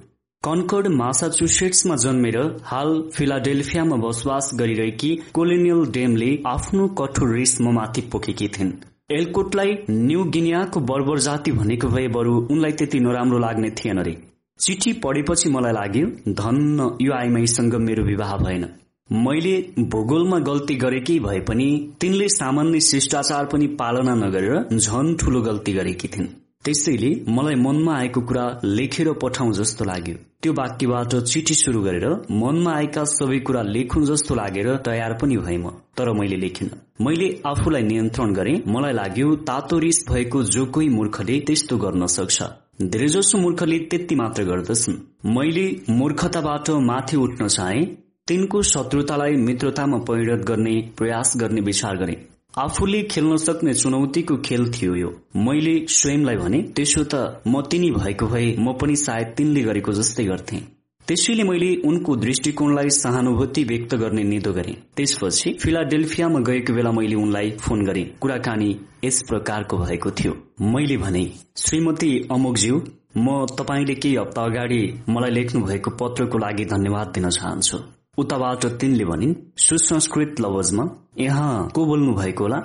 कन्कर्ड मासाचुसेट्समा जन्मेर हाल फिलाडेल्फियामा बसोबास गरिरहेकी कोलोनियल डेमले आफ्नो कठोर रिस म माथि पोखेकी थिइन्। एलकोटलाई न्यू गिनियाको बर्बर जाति भनेको भए बरु उनलाई त्यति नराम्रो लाग्ने थिएन रे। चिठी पढेपछि मलाई लाग्यो धन्न यो आइमाईसँग मेरो विवाह भएन। मैले भूगोलमा गल्ती गरेकै भए पनि तिनले सामान्य शिष्टाचार पनि पालना नगरेर झन ठूलो गल्ती गरेकी थिइन्। त्यसैले मलाई मनमा आएको कुरा लेखेर पठाउ जस्तो लाग्यो। त्यो वाक्यबाट चिठी शुरू गरेर मनमा आएका सबै कुरा लेखुँ जस्तो लागेर तयार पनि भए म तर मैले लेखिन। मैले आफूलाई नियन्त्रण गरे। मलाई लाग्यो तातो रिस भएको जो कोही मूर्खले त्यस्तो गर्न सक्छ। धेरैजसो मूर्खले त्यति मात्र गर्दछन्। मैले मूर्खताबाट माथि उठ्न चाहे। तिनको शत्रुतालाई मित्रतामा परिणत गर्ने प्रयास गर्ने विचार गरे। आफूले खेल्न सक्ने चुनौतीको खेल थियो यो। मैले स्वयंलाई भने त्यसो त म तिनी भएको भए म पनि सायद तिनले गरेको जस्तै गर्थे। त्यसैले मैले उनको दृष्टिकोणलाई सहानुभूति व्यक्त गर्ने निदो गरे। त्यसपछि फिलाडेल्फियामा गएको बेला मैले उनलाई फोन गरे। कुराकानी यस प्रकारको भएको थियो। मैले भने श्रीमती अमुकज्यू म तपाईँले केही हप्ता अगाडि मलाई लेख्नु भएको पत्रको लागि धन्यवाद दिन चाहन्छु। उताबाट तिनले भनिन् सुसंस्कृत लवजमा? यहाँ को बोल्नु भएको होला?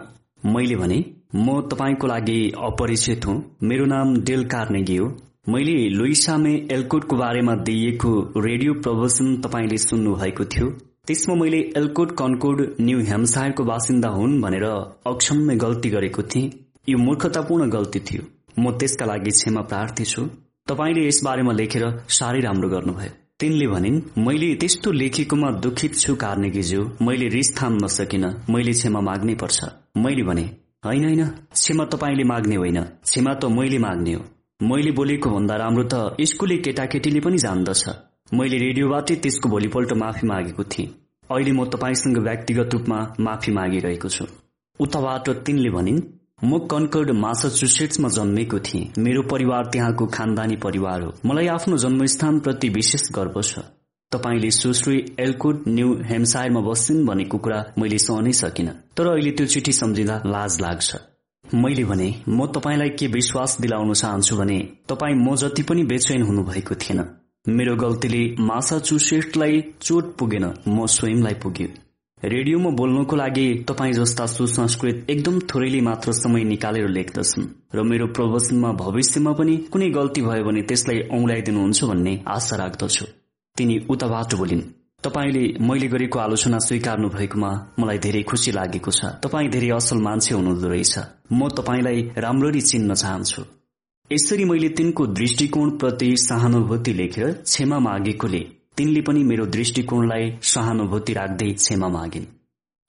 मैले भने म तपाईँको लागि अपरिचित हुँ। मेरो नाम डेल कार्नेगी हो। मैले लुइसामे एल्कोटको बारेमा दिइएको रेडियो प्रवचन तपाईँले सुन्नु भएको थियो। त्यसमा मैले एल्कोट कन्कोड न्यू हेम्सायरको बासिन्दा हुन् भनेर अक्षम्य गल्ती गरेको थिएँ। यो मूर्खतापूर्ण गल्ती थियो। म त्यसका लागि क्षमा प्रार्थी छु। तपाईँले यस बारेमा लेखेर साह्रै राम्रो गर्नुभयो। तिनले भनिन् मैले त्यस्तो लेखेकोमा दुखित छु कार्नेगीज्यू मैले रिस थाम्न सकिन। मैले क्षमा माग्नै पर्छ। मैले भने होइन होइन। क्षमा तपाईँले माग्ने होइन। क्षमा त मैले माग्ने हो। मैले बोलेको भन्दा राम्रो त स्कुले केटाकेटीले पनि जान्दछ। मैले रेडियोबाटै त्यसको भोलिपल्ट माफी मागेको थिएँ। अहिले म तपाईँसँग व्यक्तिगत रूपमा माफी मागिरहेको छु। उताबाट तिनले भनिन् म कन्कर्ड मासाचुसेट्समा जन्मेको थिएँ। मेरो परिवार त्यहाँको खानदानी परिवार हो। मलाई आफ्नो जन्मस्थान प्रति विशेष गर्व छ। तपाईँले सुश्री एल्कोड न्यू हेम्सायरमा बस्छन् भनेको कुरा मैले सहनै सकिन। तर अहिले त्यो चिठी सम्झिँदा लाज लाग्छ। मैले भने म तपाईँलाई के विश्वास दिलाउन चाहन्छु भने तपाईँ म जति पनि बेचैन हुनुभएको थिएन। मेरो गल्तीले मासाचुसेट्सलाई चोट पुगेन म स्वयंलाई पुग्यो। रेडियोमा बोल्नको लागि तपाईँ जस्ता सुसंस्कृत एकदम थोरैले मात्र समय निकालेर लेख्दछन् र मेरो प्रवचनमा भविष्यमा पनि कुनै गल्ती भयो भने त्यसलाई औंलाइदिनुहुन्छ भन्ने आशा राख्दछु। तिनी उताबाट बोलिन् तपाईँले मैले गरेको आलोचना स्वीकार्नु भएकोमा मलाई धेरै खुसी लागेको छ। तपाईँ धेरै असल मान्छे हुनुहुँदो रहेछ। म तपाईँलाई राम्ररी चिन्न चाहन्छु। यसरी मैले तिनको दृष्टिकोणप्रति सहानुभूति लेखेर क्षमा मागेकोले तिनले पनि मेरो दृष्टिकोणलाई सहानुभूति राख्दै क्षमा मागिन्।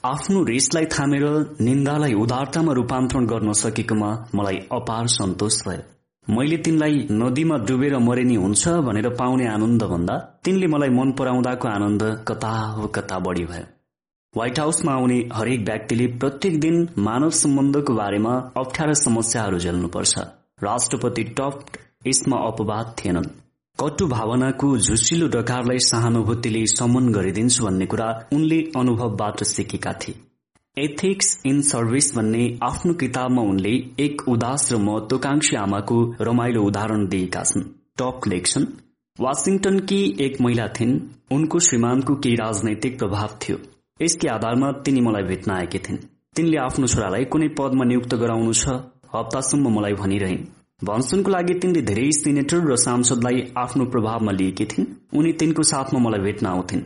आफ्नो रेसलाई थामेर निन्दालाई उदारतामा रूपान्तरण गर्न सकेकोमा मलाई अपार सन्तोष भयो। मैले तिनलाई नदीमा डुबेर मरेनी हुन्छ भनेर पाउने आनन्द भन्दा तिनले मलाई मन पराउँदाको आनन्द कता हो कता बढी भयो। व्हाइट हाउसमा आउने हरेक व्यक्तिले प्रत्येक दिन मानव सम्बन्धको बारेमा अप्ठ्यारा समस्याहरू झेल्नुपर्छ। राष्ट्रपति टफ्ट यसमा अपवाद थिएनन्। कटु भावनाको झुसिलो डकारलाई सहानुभूतिले समन गरिदिन्छु भन्ने कुरा उनले अनुभवबाट सिकेका थिए। एथिक्स इन सर्भिस भन्ने आफ्नो किताबमा उनले एक उदास र महत्वाकांक्षी आमाको रमाइलो उदाहरण दिएका छन्। टप लेख्छन् वासिङटनकी एक महिला थिइन् उनको श्रीमानको केही राजनैतिक प्रभाव थियो। यसकै आधारमा तिनी मलाई भेट्न आएकी थिइन्। तिनले आफ्नो छोरालाई कुनै पदमा नियुक्त गराउनु छ हप्तासम्म मलाई भनिरहन्। भन्छनको लागि तिनले धेरै सिनेटर र सांसदलाई आफ्नो प्रभावमा लिएकी थिइन्। उनी तिनको साथमा मलाई भेट्न आउँथिन्।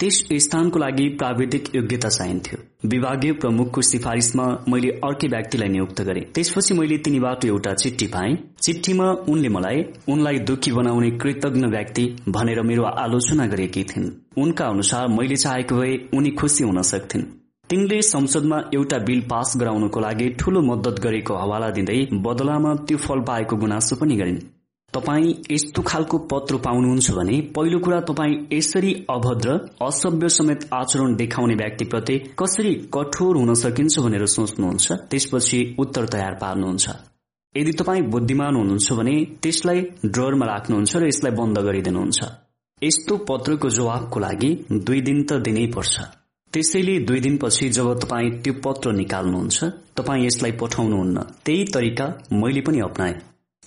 त्यस स्थानको लागि प्राविधिक योग्यता चाहिन्थ्यो। विभागीय प्रमुखको सिफारिशमा मैले अर्कै व्यक्तिलाई नियुक्त गरे। त्यसपछि मैले तिनीबाट एउटा चिठी पाएँ। चिठीमा उनले मलाई उनलाई दुखी बनाउने कृतज्ञ व्यक्ति भनेर मेरो आलोचना गरेकी थिइन्। उनका अनुसार मैले चाहेको भए उनी खुसी हुन सक्थिन्। तिनले संसदमा एउटा बिल पास गराउनको लागि ठूलो मद्दत गरेको हवाला दिँदै बदलामा त्यो फल पाएको गुनासो पनि गरिन्। तपाईँ यस्तो खालको पत्र पाउनुहुन्छ भने पहिलो कुरा तपाईँ यसरी अभद्र असभ्य समेत आचरण देखाउने व्यक्तिप्रति कसरी कठोर हुन सकिन्छ भनेर सोच्नुहुन्छ त्यसपछि उत्तर तयार पार्नुहुन्छ। यदि तपाईँ बुद्धिमान हुनुहुन्छ भने त्यसलाई ड्ररमा राख्नुहुन्छ र यसलाई बन्द गरिदिनुहुन्छ। यस्तो पत्रको जवाबको लागि दुई दिन त दिनै पर्छ। त्यसैले दुई दिनपछि जब तपाईँ त्यो पत्र निकाल्नुहुन्छ तपाईँ यसलाई पठाउनुहुन्न। त्यही तरिका मैले पनि अप्नाएँ।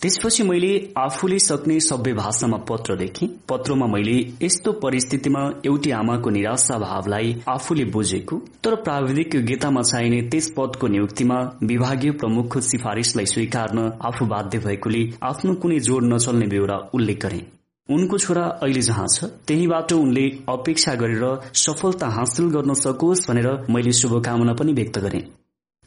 त्यसपछि मैले आफूले सक्ने सभ्य भाषामा पत्र लेखेँ। पत्रमा मैले यस्तो परिस्थितिमा एउटी आमाको निराशा भावलाई आफूले बुझेको तर प्राविधिक योग्यतामा चाहिने त्यस पदको नियुक्तिमा विभागीय प्रमुखको सिफारिशलाई स्वीकार्न आफू बाध्य भएकोले आफ्नो कुनै जोड नचल्ने बेहोरा उल्लेख गरे। उनको छोरा अहिले जहाँ छ। त्यहीबाट उनले अपेक्षा गरेर सफलता हासिल गर्न सकोस् भनेर मैले शुभकामना पनि व्यक्त गरेँ।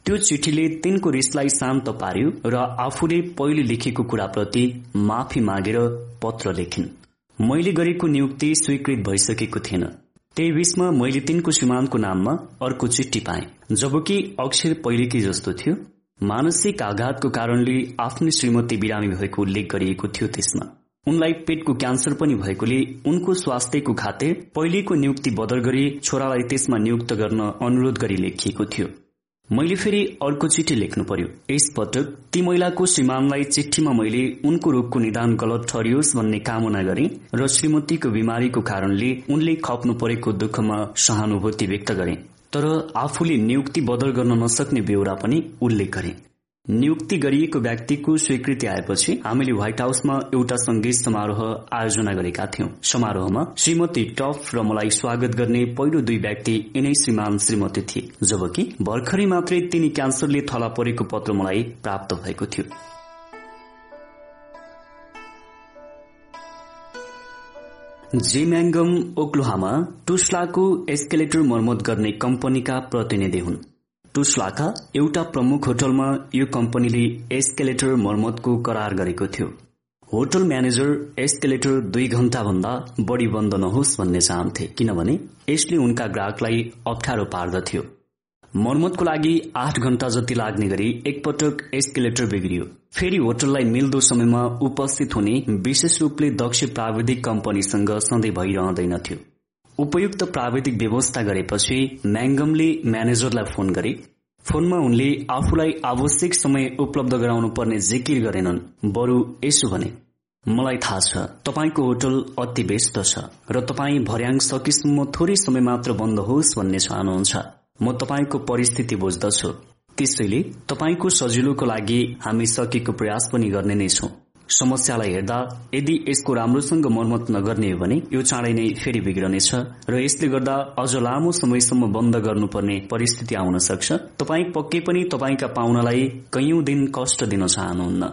त्यो चिठीले तिनको रिसलाई शान्त पार्यो र आफूले पहिले लेखेको कुराप्रति माफी मागेर पत्र लेखिन्। मैले गरेको नियुक्ति स्वीकृत भइसकेको थिएन। त्यही बीचमा मैले तिनको श्रीमानको नाममा अर्को चिठी पाएँ। जबकि अक्षर पहिलेकै जस्तो थियो। मानसिक आघातको कारणले आफ्नै श्रीमती बिरामी भएको उल्लेख गरिएको थियो त्यसमा। उनलाई पेटको क्यान्सर पनि भएकोले उनको स्वास्थ्यको खातिर पहिलेको नियुक्ति बदल गरी छोरालाई त्यसमा नियुक्त गर्न अनुरोध गरी लेखिएको थियो। मैले फेरि अर्को चिठी लेख्नु पर्यो। यस पटक ती महिलाको श्रीमानलाई चिठीमा मैले उनको रोगको निदान गलत ठहरियोस् भन्ने कामना गरे र श्रीमतीको बिमारीको कारणले उनले खप्नु परेको दुःखमा सहानुभूति व्यक्त गरे। तर आफूले नियुक्ति बदल गर्न नसक्ने बेहोरा पनि उल्लेख गरे। नियुक्ति गरिएको व्यक्तिको स्वीकृति आएपछि हामीले व्हाइट हाउसमा एउटा संगीत समारोह आयोजना गरेका थियौं। समारोहमा श्रीमती टफ र मलाई स्वागत गर्ने पहिलो दुई व्यक्ति यिनै श्रीमान श्रीमती थिए जबकि भर्खरै मात्रै तिनी क्यान्सरले थला परेको पत्र मलाई प्राप्त भएको थियो। जेम्याङ्गम ओक्लोहामा टुस्लाको एस्केलेटर मर्मत गर्ने कम्पनीका प्रतिनिधि हुन्। टुस्लाका एउटा प्रमुख होटलमा यो कम्पनीले एस्केलेटर मर्मतको करार गरेको थियो। होटल म्यानेजर एस्केलेटर दुई घण्टा भन्दा बढ़ी बन्द नहोस् भन्ने चाहन्थे किनभने यसले उनका ग्राहकलाई अप्ठ्यारो पार्दथ्यो। मर्मतको लागि आठ घण्टा जति लाग्ने गरी एकपटक एस्केलेटर बिग्रियो। फेरि होटललाई मिल्दो समयमा उपस्थित हुने विशेष रूपले दक्ष प्राविधिक कम्पनीसँग सधैँ भइरहँदैनथ्यो उपयुक्त प्राविधिक व्यवस्था गरेपछि म्याङ्गमले म्यानेजरलाई फोन गरे। फोनमा उनले आफूलाई आवश्यक समय उपलब्ध गराउनु पर्ने जिकिर गरेनन्। बरु यसो भने मलाई थाहा छ तपाईँको होटल अति व्यस्त छ र तपाईँ भर्याङ सकेसम्म थोरै समय मात्र बन्द होस् भन्ने चाहनुहुन्छ। म तपाईँको परिस्थिति बुझ्दछु। त्यसैले तपाईँको सजिलोको लागि हामी सकेको प्रयास पनि गर्ने नै छौं। समस्यालाई हेर्दा यदि यसको राम्रोसँग मर्मत नगर्ने हो भने यो चाँडै नै फेरि बिग्रनेछ र यसले गर्दा अझ लामो समयसम्म बन्द गर्नुपर्ने परिस्थिति आउन सक्छ। तपाईँ पक्कै पनि तपाईँका पाहुनालाई कैयौं दिन कष्ट दिन चाहनुहुन्न।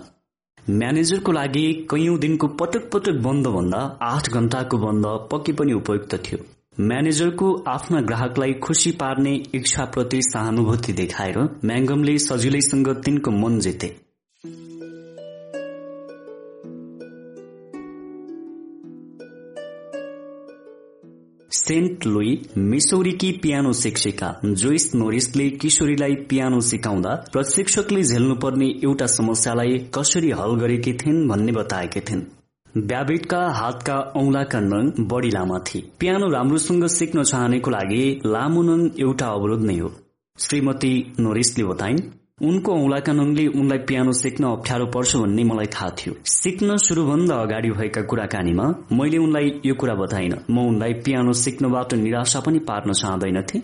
म्यानेजरको लागि कैयौं दिनको पटक पटक बन्द भन्दा आठ घण्टाको बन्द पक्कै पनि उपयुक्त थियो। म्यानेजरको आफ्ना ग्राहकलाई खुशी पार्ने इच्छाप्रति सहानुभूति देखाएर म्याङ्गमले सजिलैसँग तिनको मन जिते। सेन्ट लुई मिसौरीकी पियानो शिक्षिका जोइस नोरिसले किशोरीलाई पियानो सिकाउँदा प्रशिक्षकले झेल्नुपर्ने एउटा समस्यालाई कसरी हल गरेकी थिइन् भन्ने बताएकी थिइन्। ब्याबिटका हातका औंलाका नङ बढ़ी लामा थिए। पियानो राम्रोसँग सिक्न चाहनेको लागि लामो नङ एउटा अवरोध नै हो। श्रीमती नोरिसले बताइन् उनको औँलाका नङले उनलाई पियानो सिक्न अप्ठ्यारो पर्छ भन्ने मलाई थाहा थियो। सिक्न शुरूभन्दा अगाडि भएका कुराकानीमा मैले उनलाई यो कुरा बताइन। म उनलाई पियानो सिक्नबाट निराशा पनि पार्न चाहँदैनथे।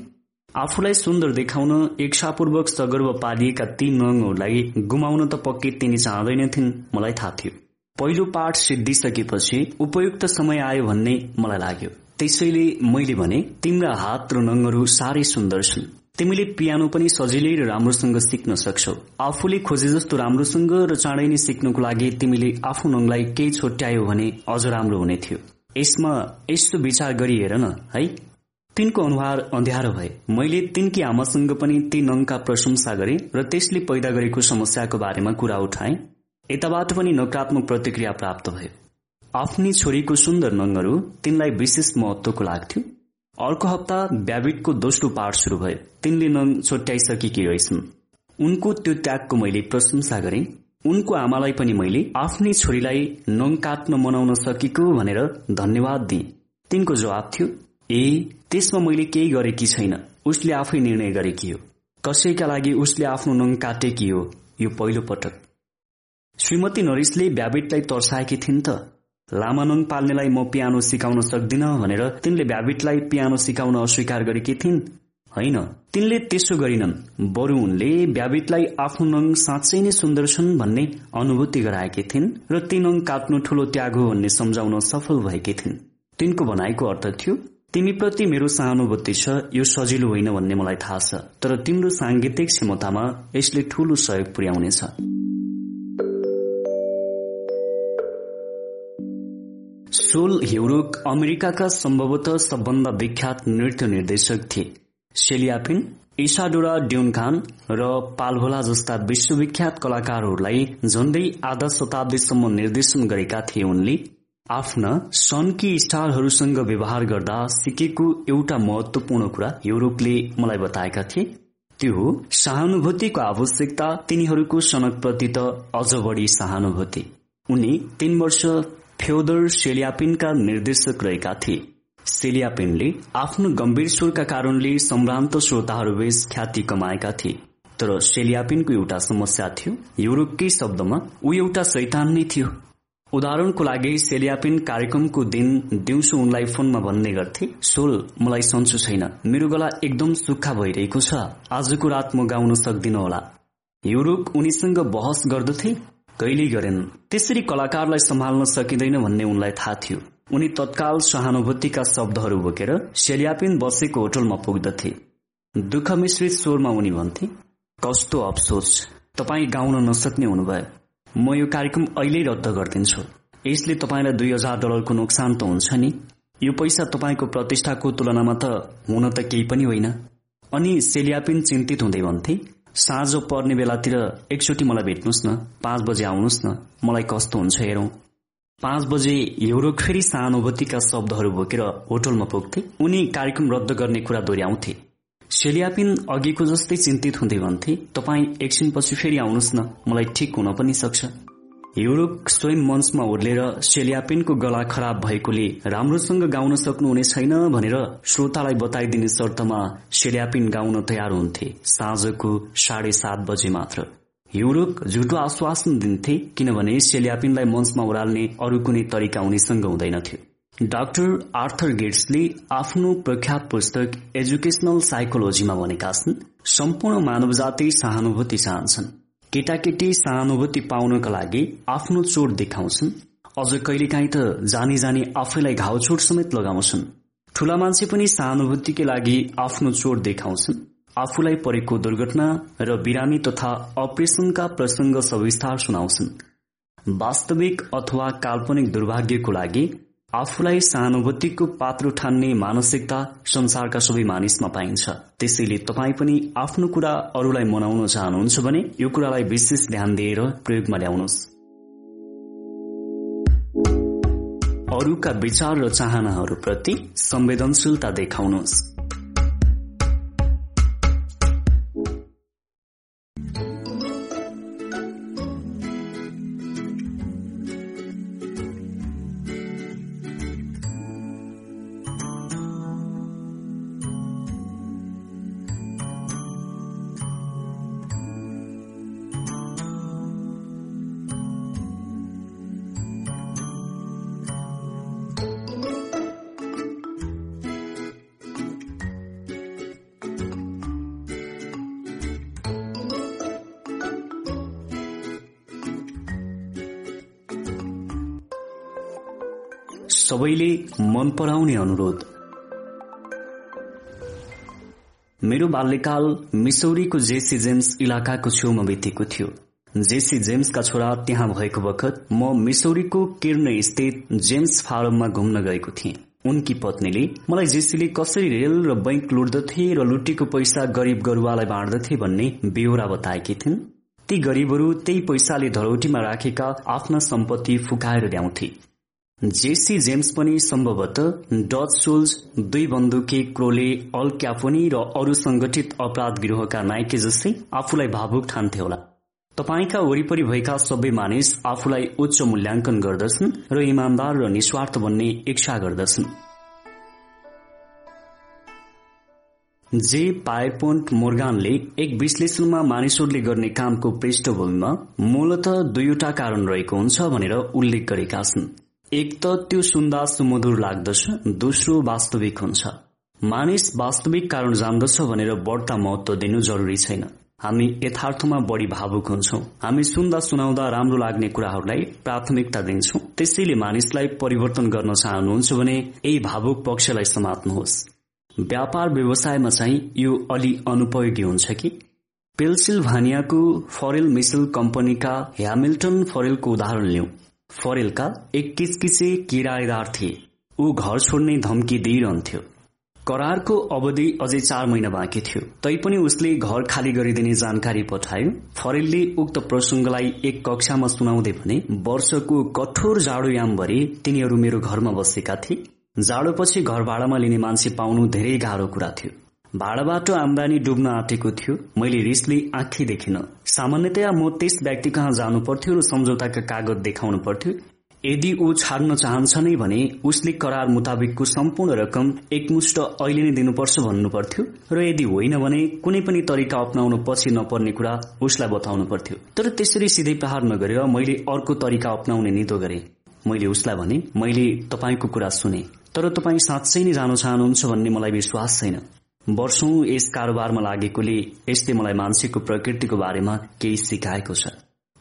आफूलाई सुन्दर देखाउन इच्छापूर्वक सगर्व पालिएका ती नङहरूलाई गुमाउन त पक्कै तिनी चाहँदैनथिन् मलाई थाहा थियो। पहिलो पाठ सिद्धिसकेपछि उपयुक्त समय आयो भन्ने मलाई लाग्यो। त्यसैले मैले भने तिम्रा हात र नङहरू साह्रै सुन्दर छन्। तिमीले पियानो पनि सजिलै र राम्रोसँग सिक्न सक्छौ। आफूले खोजे जस्तो राम्रोसँग र चाँडै नै सिक्नको लागि तिमीले आफू नङलाई केही छोट्यायो भने अझ राम्रो हुने थियो। यसमा यस्तो विचार गरी हेर न है? तिनको अनुहार अँध्यारो भए। मैले तिनकी आमासँग पनि ती नङका प्रशंसा गरे र त्यसले पैदा गरेको समस्याको बारेमा कुरा उठाए। यताबाट पनि नकारात्मक प्रतिक्रिया प्राप्त भयो। आफ्नी छोरीको सुन्दर नङहरू तिनलाई विशेष महत्वको लाग्थ्यो। अर्को हप्ता ब्याबिटको दोस्रो पाठ शुरू भयो। तिनले नङ छोट्याइसकेकी रहेछन्। उनको त्यो त्यागको मैले प्रशंसा गरे। उनको आमालाई पनि मैले आफ्नै छोरीलाई नङ काट्न मनाउन सकेको भनेर धन्यवाद दिए। तिनको जवाब थियो ए त्यसमा मैले केही गरेकी छैन। उसले आफै निर्णय गरेकी हो। कसैका लागि उसले आफ्नो नङ काटेकी हो यो पहिलो पटक। श्रीमती नरिसले ब्याबिटलाई तर्साएकी थिइन् त। लामानङ पाल्नेलाई म पियानो सिकाउन सक्दिन भनेर तिनले भ्याबिटलाई पियानो सिकाउन अस्वीकार गरेकी थिइन्। होइन तिनले त्यसो गरिनन्। बरु उनले भ्याबिटलाई आफ्नो नङ साँच्चै नै सुन्दर छन् भन्ने अनुभूति गराएकी थिइन् र ती नङ काट्नु ठूलो त्याग हो भन्ने सम्झाउन सफल भएकी थिइन्। तिनको भनाइको अर्थ थियो तिमीप्रति मेरो सहानुभूति छ यो सजिलो होइन भन्ने मलाई थाहा छ तर तिम्रो सांगीतिक क्षमतामा यसले ठूलो सहयोग पुर्याउनेछ सोल ह्युरुक अमेरिकाका सम्भवतः सबभन्दा विख्यात नृत्य निर्देशक थिए। सेलियाफिन इसाडोरा ड्युनखान र पालभोला जस्ता विश्वविख्यात कलाकारहरूलाई झण्डै आधा शताब्दीसम्म निर्देशन गरेका थिए उनले। आफ्ना सनकी स्टारहरूसँग व्यवहार गर्दा सिकेको एउटा महत्वपूर्ण कुरा युरोपले मलाई बताएका थिए। त्यो हो सहानुभूतिको आवश्यकता तिनीहरूको सनकप्रति त अझ बढी सहानुभूति। उनी तीन वर्ष फ्योदर सेलियापिनका निर्देशक रहेका थिए। सेलियापिनले आफ्नो गम्भीर स्वरका कारणले सम्भ्रान्त श्रोताहरूबीच ख्याति कमाएका थिए। तर सेलियापिनको एउटा समस्या थियो युरोपकै शब्दमा ऊ एउटा शैतान नै थियो। उदाहरणको लागि सेलियापिन कार्यक्रमको दिन दिउँसो उनलाई फोनमा भन्ने गर्थे सोल मलाई सन्चो छैन। मेरो गला एकदम सुक्खा भइरहेको छ। आजको रात म गाउन सक्दिन होला। युरोप उनीसँग बहस गर्दथे। कहिल्यै गरेन। त्यसरी कलाकारलाई सम्हाल्न सकिँदैन भन्ने उनलाई थाहा थियो। उनी तत्काल सहानुभूतिका शब्दहरू बोकेर सेलियापिन बसेको होटलमा पुग्दथे। दुःख मिश्रित स्वरमा उनी भन्थे कस्तो अफसोस तपाईँ गाउन नसक्ने हुनुभयो। म यो कार्यक्रम अहिले रद्द गरिदिन्छु। यसले तपाईँलाई दुई हजार डलरको नोक्सान त हुन्छ नि? यो पैसा तपाईँको प्रतिष्ठाको तुलनामा त हुन त केही पनि होइन अनि सेलियापिन चिन्तित हुँदै भन्थे साँझ पर्ने बेलातिर एकचोटि मलाई भेट्नुहोस् न। पाँच बजे आउनुहोस् न। मलाई कस्तो हुन्छ हेरौं। पाँच बजे युरोक फेरि सहानुभूतिका शब्दहरू बोकेर होटलमा पुग्थे। उनी कार्यक्रम रद्द गर्ने कुरा दोहोऱ्याउँथे। सेलियापिन अघिको जस्तै चिन्तित हुँदै भन्थे तपाईँ एकछिनपछि फेरि आउनुहोस् न। मलाई ठिक हुन पनि सक्छ। युरोक स्वयं मञ्चमा ओर्लेर सेलियापिनको गला खराब भएकोले राम्रोसँग गाउन सक्नुहुने छैन भनेर श्रोतालाई बताइदिने शर्तमा सेलियापिन गाउन तयार हुन्थे। साँझको साढे सात बजे मात्र। युरोक झुटो आश्वासन दिन्थे किनभने सेलियापिनलाई मञ्चमा ओह्राल्ने अरू कुनै तरिका उनीसँग हुँदैनथ्यो। डाक्टर आर्थर गेट्सले आफ्नो प्रख्यात पुस्तक एजुकेशनल साइकोलोजीमा भनेका छन् सम्पूर्ण मानव जाति सहानुभूति चाहन्छन्। केटाकेटी सहानुभूति पाउनका लागि आफ्नो चोट देखाउँछन्। अझ कहिलेकाहीँ त जानी जानी आफैलाई घाउचोट समेत लगाउँछन्। ठूला मान्छे पनि सहानुभूतिकै लागि आफ्नो चोट देखाउँछन्। आफूलाई परेको दुर्घटना र बिरामी तथा अपरेशनका प्रसंग सविस्तार सुनाउँछन्। वास्तविक अथवा काल्पनिक दुर्भाग्यको लागि आफूलाई सहानुभूतिको पात्र ठान्ने मानसिकता संसारका सबै मानिसमा पाइन्छ। त्यसैले तपाईँ पनि आफ्नो कुरा अरूलाई मनाउन चाहनुहुन्छ भने यो कुरालाई विशेष ध्यान दिएर प्रयोगमा ल्याउनुहोस्। अरूका विचार र चाहनाहरूप्रति संवेदनशीलता देखाउनुहोस्। मन पराउने अनुरोध। मेरो बाल्यकाल मिसौरीको जेसी जेम्स इलाकाको छेउमा बितेको थियो। जेसी जेम्सका छोरा त्यहाँ भएको बखत म मिसौरीको किर्न स्थित जेम्स फार्ममा घुम्न गएको थिएँ। उनकी पत्नीले मलाई जेसीले कसरी रेल र बैंक लुट्दथे र लुटेको पैसा गरिब गरुवालाई बाँड्दथे भन्ने बेहोरा बताएकी थिइन्। ती गरिबहरू त्यही पैसाले धरौटीमा राखेका आफ्ना सम्पत्ति फुकाएर ल्याउँथे। जेसी जेम्स पनि सम्भवत डच सोल्स दुई बन्दुके क्रोले अल क्याफोनी र अरू संगठित अपराध गृहका नायके जस्तै आफूलाई भावुक ठान्थे होला। तपाईँका वरिपरि भएका सबै मानिस आफूलाई उच्च मूल्याङ्कन गर्दछन् र इमान्दार र निस्वार्थ भन्ने इच्छा गर्दछन्। जे पायपोन्ट मोर्गानले एक विश्लेषणमा मानिसहरूले गर्ने कामको पृष्ठभूमिमा मूलत दुईवटा कारण रहेको हुन्छ भनेर उल्लेख गरेका छन्। एक त त्यो सुन्दा सुमधुर लाग्दछ दोस्रो वास्तविक हुन्छ। मानिस वास्तविक कारण जान्दछ भनेर बढ्ता महत्व दिनु जरुरी छैन। हामी यथार्थमा बढ़ी भावुक हुन्छौ। हामी सुन्दा सुनाउँदा राम्रो लाग्ने कुराहरूलाई प्राथमिकता दिन्छौ। त्यसैले मानिसलाई परिवर्तन गर्न चाहनुहुन्छ भने यही भावुक पक्षलाई समात्नुहोस्। व्यापार व्यवसायमा चाहिँ यो अलि अनुपयोगी हुन्छ कि? पेल्सिल्भानियाको फरेल मिसल कम्पनीका ह्यामिल्टन फरेलको उदाहरण लिऊ फरेलका एक किचकिचे किरायदार थिए। ऊ घर छोड्ने धम्की दिइरहन्थ्यो। करारको अवधि अझै चार महिना बाँकी थियो। तैपनि उसले घर खाली गरिदिने जानकारी पठायो। फरेलले उक्त प्रसंगलाई एक कक्षामा सुनाउँदै भने वर्षको कठोर जाडोयामभरि तिनीहरू मेरो घरमा बसेका थिए। जाडोपछि घर भाडामा लिने मान्छे पाउनु धेरै गाह्रो कुरा थियो। भाडाबाट आमदानी डुब्न आँटेको थियो। मैले रिसले आँखी देखिन। सामान्यतया म त्यस व्यक्ति कहाँ जानु पर्थ्यो र सम्झौताका कागज देखाउनु पर्थ्यो। यदि ऊ छाड्न चाहन्छ नै भने उसले करार मुताबिकको सम्पूर्ण रकम एकमुष्ट अहिले नै दिनुपर्छ भन्नु पर्थ्यो र यदि होइन भने कुनै पनि तरिका अप्नाउनु पछि नपर्ने कुरा उसलाई बताउनु पर्थ्यो। तर त्यसरी सिधै प्रहार नगरेर मैले अर्को तरिका अप्नाउने निदो गरे। मैले उसलाई भने मैले तपाईँको कुरा सुने तर तपाईँ साँच्चै नै जान चाहनुहुन्छ भन्ने मलाई विश्वास छैन। वर्षौं यस कारोबारमा लागेकोले यसले मलाई मान्छेको प्रकृतिको बारेमा केही सिकाएको छ।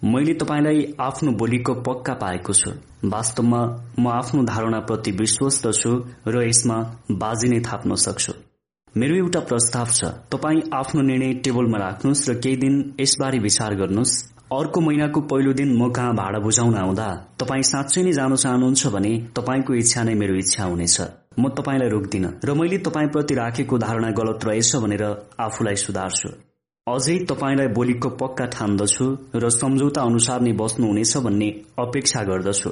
मैले तपाईँलाई आफ्नो बोलीको पक्का पाएको छु। वास्तवमा म आफ्नो धारणाप्रति विश्वस्त छु र यसमा बाजी नै थाप्न सक्छु। मेरो एउटा प्रस्ताव छ तपाईँ आफ्नो निर्णय टेबलमा राख्नुहोस् र केही दिन यसबारे विचार गर्नुहोस्। अर्को महिनाको पहिलो दिन म कहाँ भाडा बुझाउन आउँदा तपाईँ साँच्चै नै जान चाहनुहुन्छ भने तपाईँको इच्छा नै मेरो इच्छा हुनेछ। म तपाईँलाई रोक्दिन र मैले तपाईँप्रति राखेको धारणा गलत रहेछ भनेर आफूलाई सुधार्छु। अझै तपाईँलाई बोलीको पक्का ठान्दछु र सम्झौता अनुसार नै बस्नुहुनेछ भन्ने अपेक्षा गर्दछु।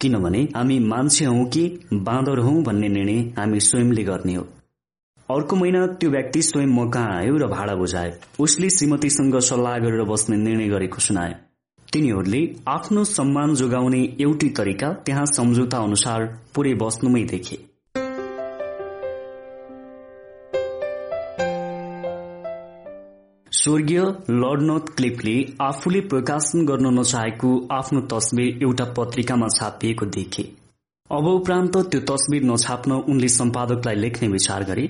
किनभने हामी मान्छे हौ कि बाँदर हौ भन्ने निर्णय हामी स्वयंले गर्ने हो। अर्को महिना त्यो व्यक्ति स्वयं म कहाँ आयो र भाडा बुझाए उसले श्रीमतीसँग सल्लाह गरेर बस्ने निर्णय गरेको सुनाए तिनीहरूले आफ्नो सम्मान जोगाउने एउटै तरिका त्यहाँ सम्झौता अनुसार पुरै बस्नुमै देखे। स्वर्गीय लर्डनोथ क्लिपले आफूले प्रकाशन गर्न नचाहेको आफ्नो तस्विर एउटा पत्रिकामा छापिएको देखे। अब उपरान्त त्यो तस्विर नछाप्न उनले सम्पादकलाई लेख्ने विचार गरे।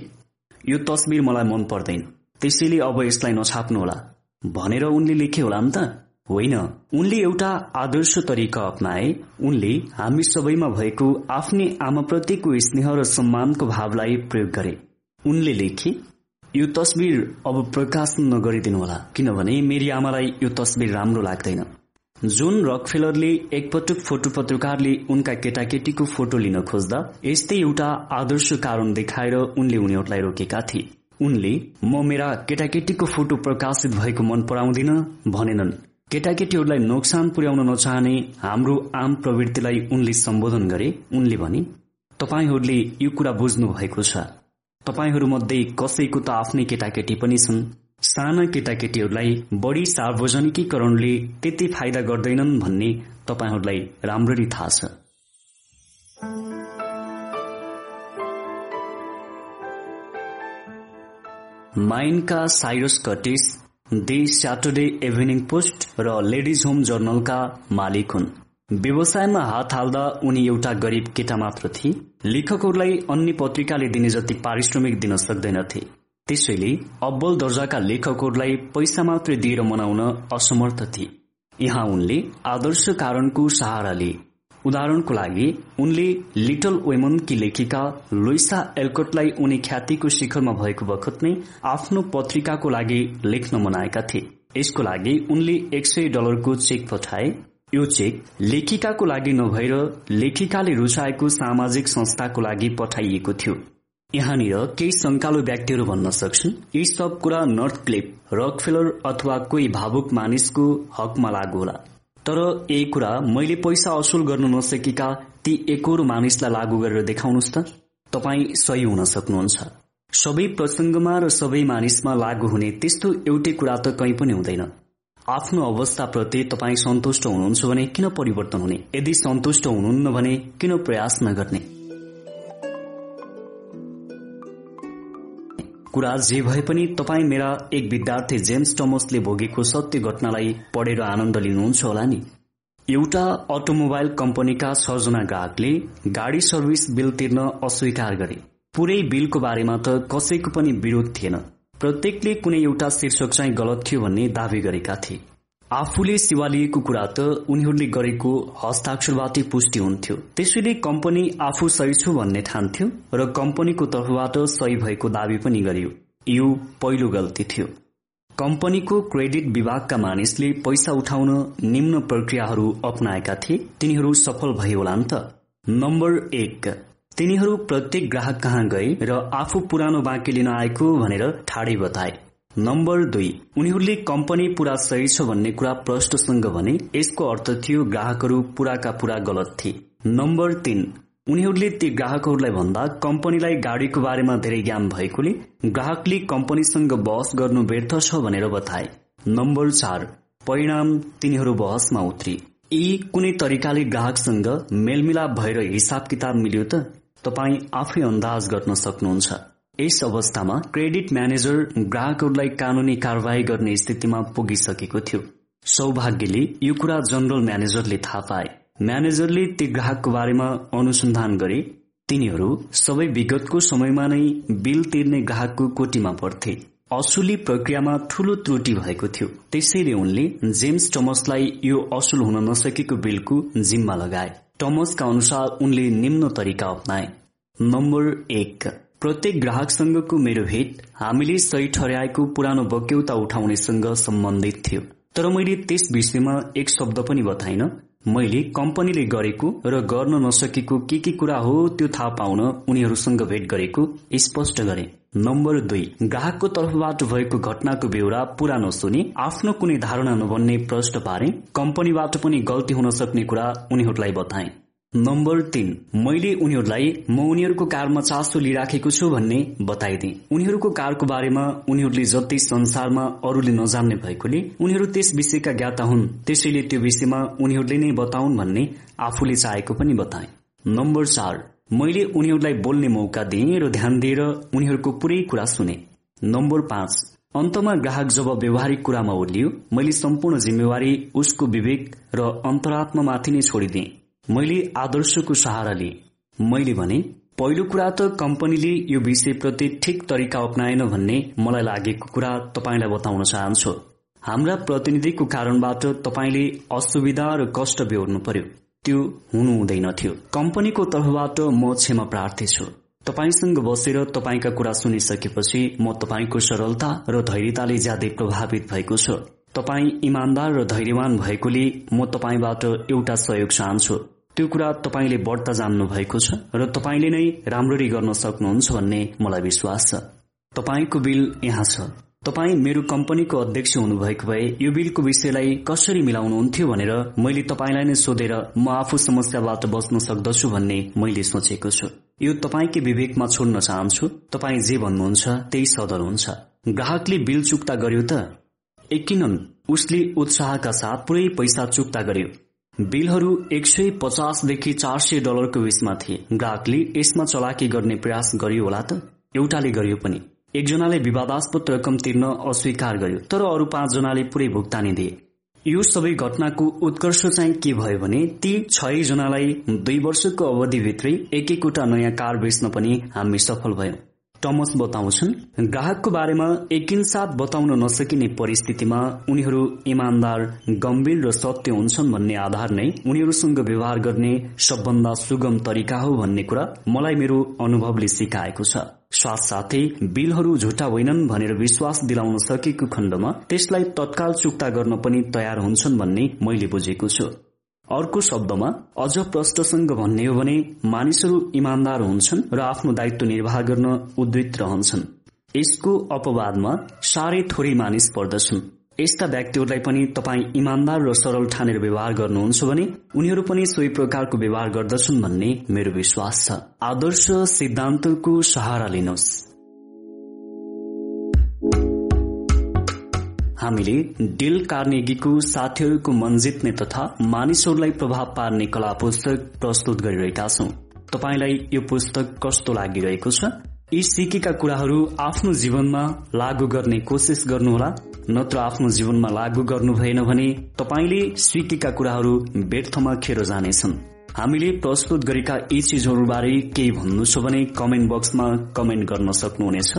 यो तस्विर मलाई मन पर्दैन। त्यसैले अब यसलाई नछाप्नुहोला भनेर उनले लेखे होला नि त। होइन उनले एउटा आदर्श तरिका अप्नाए। उनले हामी सबैमा भएको आफ्नै आमाप्रतिको स्नेह र सम्मानको भावलाई प्रयोग गरे। उनले लेखे यो तस्विर अब प्रकाशन नगरिदिनुहोला किनभने मेरी आमालाई यो तस्विर राम्रो लाग्दैन। जुन रकफेलरले एकपटक फोटो पत्रकारले उनका केटाकेटीको फोटो लिन खोज्दा यस्तै एउटा आदर्श कारण देखाएर उनले उनीहरूलाई रोकेका थिए। उनले म मेरा केटाकेटीको फोटो प्रकाशित भएको मन पराउँदिन भनेनन्। केटाकेटीहरूलाई नोक्सान पुर्याउन नचाहने हाम्रो आम प्रवृत्तिलाई उनले सम्बोधन गरे। उनले भने तपाईँहरूले यो कुरा बुझ्नु भएको छ। तपाईँहरूमध्ये कसैको त आफ्नै केटाकेटी पनि छन्। साना केटाकेटीहरूलाई बढी सार्वजनिकीकरणले त्यति फाइदा गर्दैनन् भन्ने तपाईँहरूलाई राम्ररी थाहा छ। माइनका Cyrus Curtis the Saturday evening post र लेडिज होम जर्नलका मालिक हुन्। व्यवसायमा हात हाल्दा उनी एउटा गरिब केटा मात्र थिए। लेखकहरूलाई अन्य पत्रिकाले दिने जति पारिश्रमिक दिन सक्दैनथे त्यसैले अब्बल दर्जाका लेखकहरूलाई पैसा मात्रै दिएर मनाउन असमर्थ थिए। यहाँ उनले आदर्श कारणको सहारा लिए। उदाहरणको लागि उनले लिटल वेमनकी लेखिका लुइसा एल्कोटलाई उनी ख्यातिको शिखरमा भएको बखत नै आफ्नो पत्रिकाको लागि लेख्न मनाएका थिए। यसको लागि उनले एक सय डलरको चेक पठाए। यो चेक लेखिकाको लागि नभएर लेखिकाले रुचाएको सामाजिक संस्थाको लागि पठाइएको थियो। यहाँनिर केही शंकालु व्यक्तिहरू भन्न सक्छन् यी सब कुरा नर्थ क्लिप रकफेलर अथवा कोही भावुक मानिसको हकमा लागू होला। तर यही कुरा मैले पैसा असुल गर्न नसकेका ती एकहोरो मानिसलाई लागू गरेर देखाउनुहोस् त। तपाईँ सही हुन सक्नुहुन्छ। सबै प्रसंगमा र सबै मानिसमा लागू हुने त्यस्तो एउटै कुरा त कहीँ पनि हुँदैन। आफ्नो अवस्थाप्रति तपाईँ सन्तुष्ट हुनुहुन्छ भने किन परिवर्तन हुने? यदि सन्तुष्ट हुनुहुन्न भने किन प्रयास नगर्ने? कुरा जे भए पनि तपाईँ मेरा एक विद्यार्थी जेम्स टमसले भोगेको सत्य घटनालाई पढेर आनन्द लिनुहुन्छ होला नि। एउटा अटोमोबाइल कम्पनीका छजना ग्राहकले गाड़ी सर्भिस बिल तिर्न अस्वीकार गरे। पूरै बिलको बारेमा त कसैको पनि विरोध थिएन। प्रत्येकले कुनै एउटा शीर्षक चाहिँ गलत थियो भन्ने दावी गरेका थिए। आफूले सेवा लिएको कुरा त उनीहरूले गरेको हस्ताक्षरबाटै पुष्टि हुन्थ्यो। त्यसैले कम्पनी आफू सही छु भन्ने ठान्थ्यो र कम्पनीको तर्फबाट सही भएको दावी पनि गरियो। यो पहिलो गल्ती थियो। कम्पनीको क्रेडिट विभागका मानिसले पैसा उठाउन निम्न प्रक्रियाहरू अप्नाएका थिए। तिनीहरू सफल भए होला त। नम्बर एक। तिनीहरू प्रत्येक ग्राहक कहाँ गए र आफू पुरानो बाँकी लिन आएको भनेर ठाडै बताए। नम्बर दुई उनीहरूले कम्पनी पूरा सही छ भन्ने कुरा प्रष्टसँग भने यसको अर्थ थियो ग्राहकहरू पूराका पूरा गलत थिए। नम्बर तीन उनीहरूले ती ग्राहकहरूलाई भन्दा कम्पनीलाई गाड़ीको बारेमा धेरै ज्ञान भएकोले ग्राहकले कम्पनीसँग बहस गर्नु व्यर्थ छ भनेर बताए। नम्बर चार परिणाम तिनीहरू बहसमा उत्रे। यी कुनै तरिकाले ग्राहकसँग मेलमिलाप भएर हिसाब किताब मिल्यो त? तपाईँ आफै अन्दाज गर्न सक्नुहुन्छ। यस अवस्थामा क्रेडिट म्यानेजर ग्राहकहरूलाई कानूनी कार्यवाही गर्ने स्थितिमा पुगिसकेको थियो। सौभाग्यले यो कुरा जनरल म्यानेजरले थाहा पाए। म्यानेजरले ती ग्राहकको बारेमा अनुसन्धान गरे। तिनीहरू सबै विगतको समयमा नै बिल तिर्ने ग्राहकको कोटीमा पर्थे। असुली प्रक्रियामा ठूलो त्रुटि भएको थियो। त्यसैले उनले जेम्स टमसलाई यो असुल हुन नसकेको बिलको जिम्मा लगाए। टमसका अनुसार उनले निम्न तरिका अप्नाए। नम्बर एक प्रत्येक ग्राहकसँगको मेरो भेट हामीले सही ठहराएको पुरानो बक्यौता उठाउनेसँग सम्बन्धित थियो। तर मैले त्यस विषयमा एक शब्द पनि बताइन। मैले कम्पनीले गरेको र गर्न नसकेको के के कुरा हो त्यो थाहा पाउन उनीहरूसँग भेट गरेको स्पष्ट गरे। नम्बर दुई ग्राहकको तर्फबाट भएको घटनाको बेहोरा पूरा नसुने आफ्नो कुनै धारणा नबन्ने प्रश्न पारे कम्पनीबाट पनि गल्ती हुन सक्ने कुरा उनीहरूलाई बताए। नम्बर तीन मैले उनीहरूलाई म उनीहरूको कारमा चासो लिइराखेको छु भन्ने बताइदिए। उनीहरूको कारको बारेमा उनीहरूले जति संसारमा अरूले नजान्ने भएकोले उनीहरू त्यस विषयका ज्ञाता हुन् त्यसैले त्यो विषयमा उनीहरूले नै बताउन् भन्ने आफूले चाहेको पनि बताए। नम्बर चार मैले उनीहरूलाई बोल्ने मौका दिएँ र ध्यान दिएर उनीहरूको पुरै कुरा सुने। नम्बर पाँच। अन्तमा ग्राहक जब व्यवहारिक कुरामा ओर्लियो मैले सम्पूर्ण जिम्मेवारी उसको विवेक र अन्तरात्मामाथि नै छोडिदिए। मैले आदर्शको सहारा लिएँ। मैले भने पहिलो कुरा त कम्पनीले यो विषयप्रति ठिक तरिका अप्नाएन भन्ने मलाई लागेको कुरा तपाईँलाई बताउन चाहन्छु। हाम्रा प्रतिनिधिको कारणबाट तपाईँले असुविधा र कष्ट बेहोर्नु पर्यो। त्यो हुनु हुँदैन थियो। कम्पनीको तर्फबाट म क्षमा प्रार्थी छु। तपाईँसँग बसेर तपाईँका कुरा सुनिसकेपछि म तपाईँको सरलता र धैर्यताले ज्यादै प्रभावित भएको छु। तपाईँ इमान्दार र धैर्यवान भएकोले म तपाईँबाट एउटा सहयोग चाहन्छु। त्यो कुरा तपाईँले बढ्ता जान्नु भएको छ र तपाईँले नै राम्ररी गर्न सक्नुहुन्छ भन्ने मलाई विश्वास छ। तपाईँको बिल यहाँ छ। तपाईँ मेरो कम्पनीको अध्यक्ष हुनुभएको भए यो बिलको विषयलाई कसरी मिलाउनुहुन्थ्यो भनेर मैले तपाईँलाई नै सोधेर म आफू समस्याबाट बच्न सक्दछु भन्ने मैले सोचेको छु। यो तपाईँकै विवेकमा छोड्न चाहन्छु। तपाईँ जे भन्नुहुन्छ त्यही सदर हुन्छ। ग्राहकले बिल चुक्ता गर्यो त? यकिनन उसले उत्साहका साथ पुरै पैसा चुक्ता गर्यो। बिलहरू एक सय पचासदेखि चार सय डलरको बिचमा थिए। ग्राहकले यसमा चलाकी गर्ने प्रयास गरियो होला त? एउटाले गरियो पनि। एकजनाले विवादास्पद रकम तिर्न अस्वीकार गर्यो तर अरू पाँचजनाले पुरै भुक्तानी दिए। यो सबै घटनाको उत्कर्ष चाहिँ के भयो भने ती जनालाई दुई वर्षको अवधिभित्रै एक एकवटा नयाँ कार बेच्न पनि हामी सफल भयौं। टमस बताउँछन्। ग्राहकको बारेमा एकिनसाथ बताउन नसकिने परिस्थितिमा उनीहरू इमान्दार गम्भीर र सत्य हुन्छन् भन्ने आधार नै उनीहरूसँग व्यवहार गर्ने सबभन्दा सुगम तरिका हो भन्ने कुरा मलाई मेरो अनुभवले सिकाएको छ। साथसाथै बिलहरू झुटा होइनन् भनेर विश्वास दिलाउन सकेको खण्डमा त्यसलाई तत्काल चुक्ता गर्न पनि तयार हुन्छन् भन्ने मैले बुझेको छु। अर्को शब्दमा अझ प्रष्टसँग भन्ने हो भने मानिसहरू इमान्दार हुन्छन् र आफ्नो दायित्व निर्वाह गर्न उद्वित रहन्छन्। यसको अपवादमा साह्रै थोरै मानिस पर्दछन्। यस्ता व्यक्तिहरूलाई पनि तपाईँ इमान्दार र सरल ठानेर व्यवहार गर्नुहुन्छ भने उनीहरू पनि सोही प्रकारको व्यवहार गर्दछन् भन्ने मेरो विश्वास छ। आदर्श सिद्धान्तको सहारा लिनुहोस्। हामीले डिल कार्नेगीको साथीहरूको मन जित्ने तथा मानिसहरूलाई प्रभाव पार्ने कला पुस्तक प्रस्तुत गरिरहेका छौं। तपाईँलाई यो पुस्तक कस्तो लागिरहेको छ? यी सिकेका कुराहरू आफ्नो जीवनमा लागू गर्ने कोसिस गर्नुहोला। नत्र आफ्नो जीवनमा लागू गर्नु भएन भने तपाईँले सिकेका कुराहरू व्यर्थमा खेर जानेछन्। हामीले प्रस्तुत गरेका यी चिजहरूबारे केही भन्नु छ भने कमेन्ट बक्समा कमेन्ट गर्न सक्नुहुनेछ।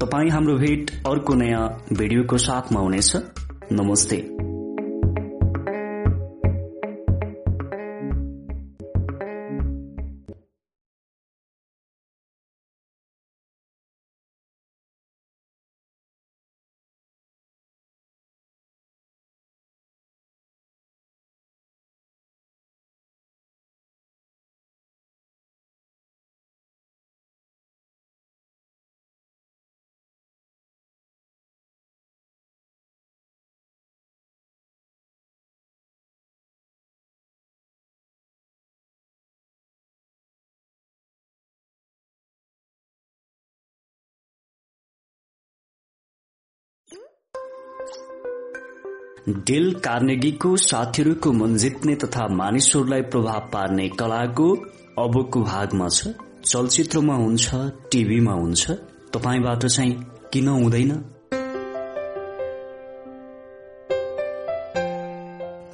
तपाईँ हाम्रो भेट अर्को नयाँ भिडियोको साथमा हुनेछ। नमस्ते। डेल कार्नेगीको साथीहरूको मन जित्ने तथा मानिसहरूलाई प्रभाव पार्ने कलाको अबको भागमा छ चलचित्रमा हुन्छ टिभीमा हुन्छ। तपाईँबाट चाहिँ किन हुँदैन?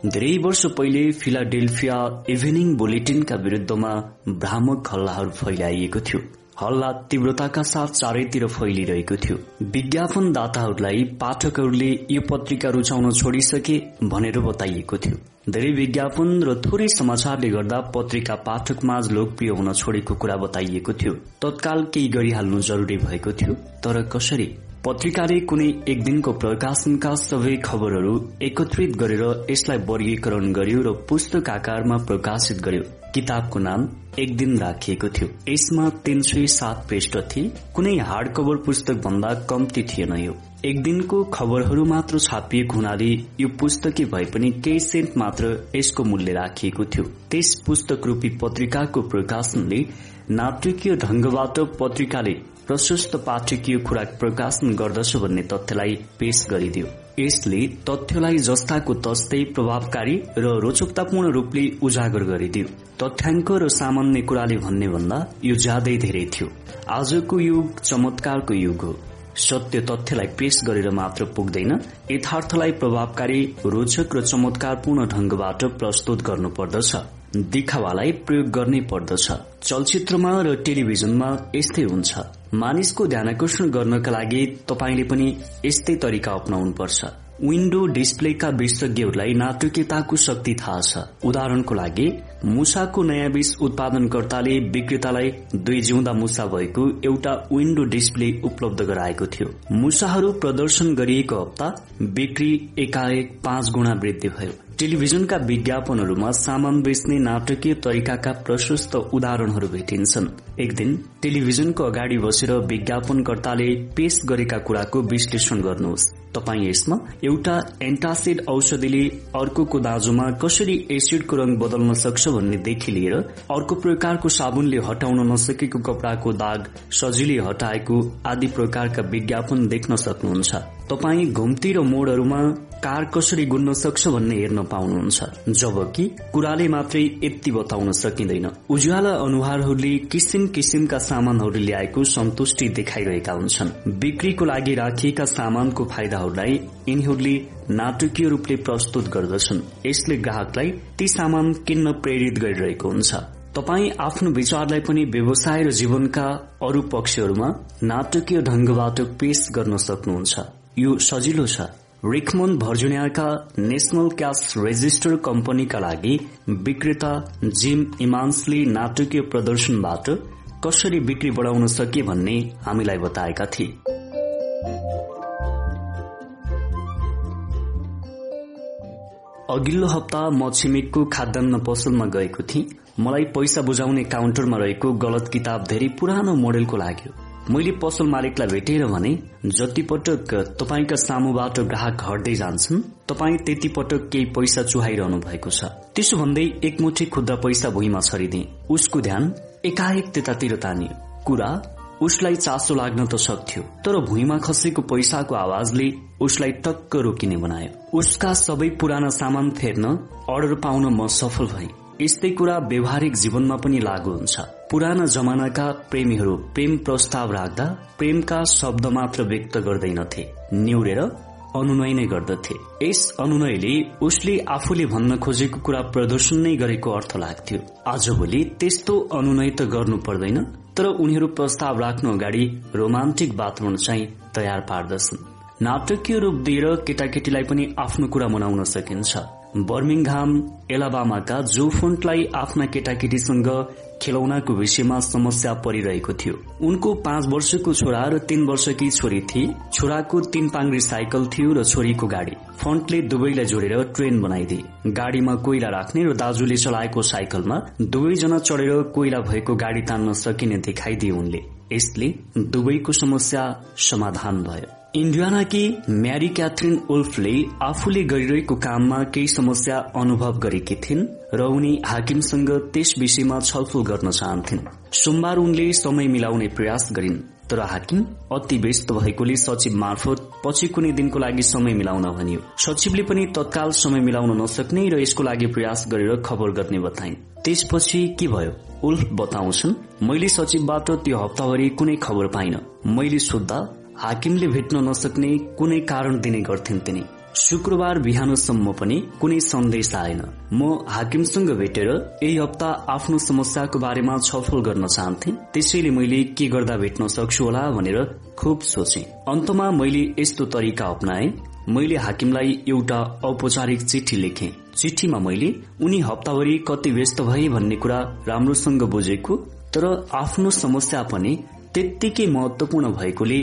धेरै वर्ष पहिले फिलाडेल्फिया इभिनिङ बुलेटिनका विरूद्धमा भ्रामक हल्लाहरू फैलाइएको थियो। हल्ला तीव्रताका साथ चारैतिर फैलिरहेको थियो। विज्ञापनदाताहरूलाई पाठकहरूले यो पत्रिका रुचाउन छोडिसके भनेर बताइएको थियो। धेरै विज्ञापन र थोरै समाचारले गर्दा पत्रिका पाठक माझ लोकप्रिय हुन छोडेको कुरा बताइएको थियो। तत्काल केही गरिहाल्नु जरुरी भएको थियो। तर कसरी? पत्रिकाले कुनै एक दिनको प्रकाशनका सबै खबरहरू एकत्रित गरेर यसलाई वर्गीकरण गर्यो र पुस्तक आकारमा प्रकाशित गर्यो। किताबको नाम एक दिन राखिएको थियो। यसमा तीन सय सात पृष्ठ थिए। कुनै हार्ड कभर पुस्तक भन्दा कम्ती थिएन यो। एक दिनको खबरहरू मात्र छापिएको हुनाले यो पुस्तकै भए पनि केही सेन्ट मात्र यसको मूल्य राखिएको थियो। त्यस पुस्तक रूपी पत्रिकाको प्रकाशनले नाटकीय ढंगबाट पत्रिकाले प्रशस्त पाठकीय खुराक प्रकाशन गर्दछ भन्ने तथ्यलाई पेश गरिदियो। यसले तथ्यलाई जस्ताको तस्तै प्रभावकारी र रोचकतापूर्ण रूपले उजागर गरिदियो। तथ्याङ्क र सामान्य कुराले भन्ने भन्दा यो ज्यादै धेरै थियो। आजको युग चमत्कारको युग हो। सत्य तथ्यलाई पेश गरेर मात्र पुग्दैन यथार्थलाई प्रभावकारी रोचक र चमत्कारपूर्ण ढंगबाट प्रस्तुत गर्नुपर्दछ। दिखावालाई प्रयोग गर्नै पर्दछ। चलचित्रमा र टेलिभिजनमा यस्तै हुन्छ। मानिसको ध्यानकर्षण गर्नका लागि तपाईँले पनि यस्तै तरिका पर्छ विन्डो डिस्प्लेका विशेषज्ञहरूलाई नाटकीयताको शक्ति थाहा छ। उदाहरणको लागि मुसाको नयाँ बीज उत्पादनकर्ताले विक्रेतालाई दुई जिउँदा मुसा भएको एउटा विन्डो डिस्प्ले उपलब्ध गराएको थियो। मुसाहरू प्रदर्शन गरिएको हप्ता बिक्री एकाएक पाँच गुणा वृद्धि भयो। टेलिभिजनका विज्ञापनहरूमा सामान बेच्ने नाटकीय तरिकाका प्रशस्त उदाहरणहरू भेटिन्छन्। एक दिन टेलिभिजनको अगाडि बसेर विज्ञापनकर्ताले पेश गरेका कुराको विश्लेषण गर्नुहोस्। तपाईँ यसमा एउटा एन्टासिड औषधिले अर्कोको दाजुमा कसरी एसिडको रंग बदल्न सक्छ भन्नेदेखि लिएर अर्को प्रकारको साबुनले हटाउन नसकेको कपड़ाको दाग सजिलै हटाएको आदि प्रकारका विज्ञापन देख्न सक्नुहुन्छ। तपाईँ घुम्ती र मोडहरूमा कार कसरी गुन्न सक्छ भन्ने हेर्न पाउनुहुन्छ। जबकि कुराले मात्रै यति बताउन सकिँदैन। उज्याला अनुहारहरूले किसिम किसिमका सामानहरू ल्याएको सन्तुष्टि देखाइरहेका हुन्छन्। बिक्रीको लागि राखिएका सामानको फाइदाहरूलाई यिनीहरूले नाटकीय रूपले प्रस्तुत गर्दछन्। यसले ग्राहकलाई ती सामान किन्न प्रेरित गरिरहेको हुन्छ। तपाई आफ्नो विचारलाई पनि व्यवसाय र जीवनका अरू पक्षहरूमा नाटकीय ढंगबाट पेश गर्न सक्नुहुन्छ। यो सजिलो छ। रिकमन भर्जुनियाका नेशनल क्यास रेजिस्टर कम्पनीका लागि विक्रेता जिम इमान्सले नाटकीय प्रदर्शनबाट कसरी बिक्री बढ़ाउन सके भन्ने हामीलाई बताएका थिए अघिल्लो हप्ता म छिमेकको खाद्यान्न पसलमा गएको थिएँ मलाई पैसा बुझाउने काउन्टरमा रहेको गलत किताब धेरै पुरानो मोडेलको लाग्यो मैले पसल मालिकलाई भेटेर भने जति पटक तपाईँका सामुबाट ग्राहक हट्दै जान्छन् तपाईँ त्यति पटक केही पैसा चुहाइरहनु भएको छ। त्यसो भन्दै एकमुठी खुद्रा पैसा भुइँमा छरिदिए। उसको ध्यान एकाएक त्यतातिर तानियो। कुरा उसलाई चासो लाग्न त सक्थ्यो तर भुइँमा खसेको पैसाको आवाजले उसलाई टक्क रोकिने बनायो। उसका सबै पुराना सामान फेर्न अर्डर पाउन म सफल भएँ। यस्तै कुरा व्यवहारिक जीवनमा पनि लागू हुन्छ। पुराना जमानाका प्रेमीहरू प्रेम प्रस्ताव राख्दा प्रेमका शब्द मात्र व्यक्त गर्दैनथे निउरेर अनुनय नै गर्दथे। यस अनुनयले उसले आफूले भन्न खोजेको कुरा प्रदर्शन नै गरेको अर्थ लाग्थ्यो। आजभोलि त्यस्तो अनुनय त गर्नु पर्दैन तर उनीहरू प्रस्ताव राख्नु अगाडि रोमान्टिक वातावरण चाहिँ तयार पार्दछन्। नाटकीय रूप दिएर केटाकेटीलाई पनि आफ्नो कुरा मनाउन सकिन्छ। बर्मिङहाम एलाबामाका जो फोन्टलाई आफ्ना केटाकेटीसँग खेलौनाको विषयमा समस्या परिरहेको थियो। उनको पाँच वर्षको छोरा र तीन वर्षकी छोरी थिए छोराको तीन पाङ्री साइकल थियो र छोरीको गाडी। फन्टले दुवैलाई जोडेर ट्रेन बनाइदिए गाडीमा कोइला राख्ने र दाजुले चलाएको साइकलमा दुवैजना चढेर कोइला भएको गाडी तान्न सकिने देखाइदिए उनले। यसले दुवैको समस्या समाधान भयो। इन्डियानाकी म्यारी क्याथरिन उल्फले आफूले गरिरहेको काममा केही समस्या अनुभव गरेकी थिइन् र उनी हाकिमसँग त्यस विषयमा छलफल गर्न चाहन्थिन्। सोमबार उनले समय मिलाउने प्रयास गरिन् तर हाकिम अति व्यस्त भएकोले सचिव मार्फत पछि कुनै दिनको लागि समय मिलाउन भनियो। सचिवले पनि तत्काल समय मिलाउन नसक्ने र यसको लागि प्रयास गरेर खबर गर्ने बताइन्। त्यसपछि के भयो? उल्फ बताउँछन् मैले सचिवबाट त्यो हप्ताभरि कुनै खबर पाइन। मैले सोद्धा हाकिमले भेट्न नसक्ने कुनै कारण दिने गर्थिन् तिनी। शुक्रबार बिहानसम्म पनि कुनै सन्देश आएन। म हाकिमसँग भेटेर यही हप्ता आफ्नो समस्याको बारेमा छलफल गर्न चाहन्थे। त्यसैले मैले के गर्दा भेट्न सक्छु होला भनेर खुब सोचे। अन्तमा मैले यस्तो तरिका अप्नाए। मैले हाकिमलाई एउटा औपचारिक चिठी लेखे। चिठीमा मैले उनी हप्ताभरि कति व्यस्त भए भन्ने कुरा राम्रोसँग बुझेको तर आफ्नो समस्या पनि त्यत्तिकै महत्वपूर्ण भएकोले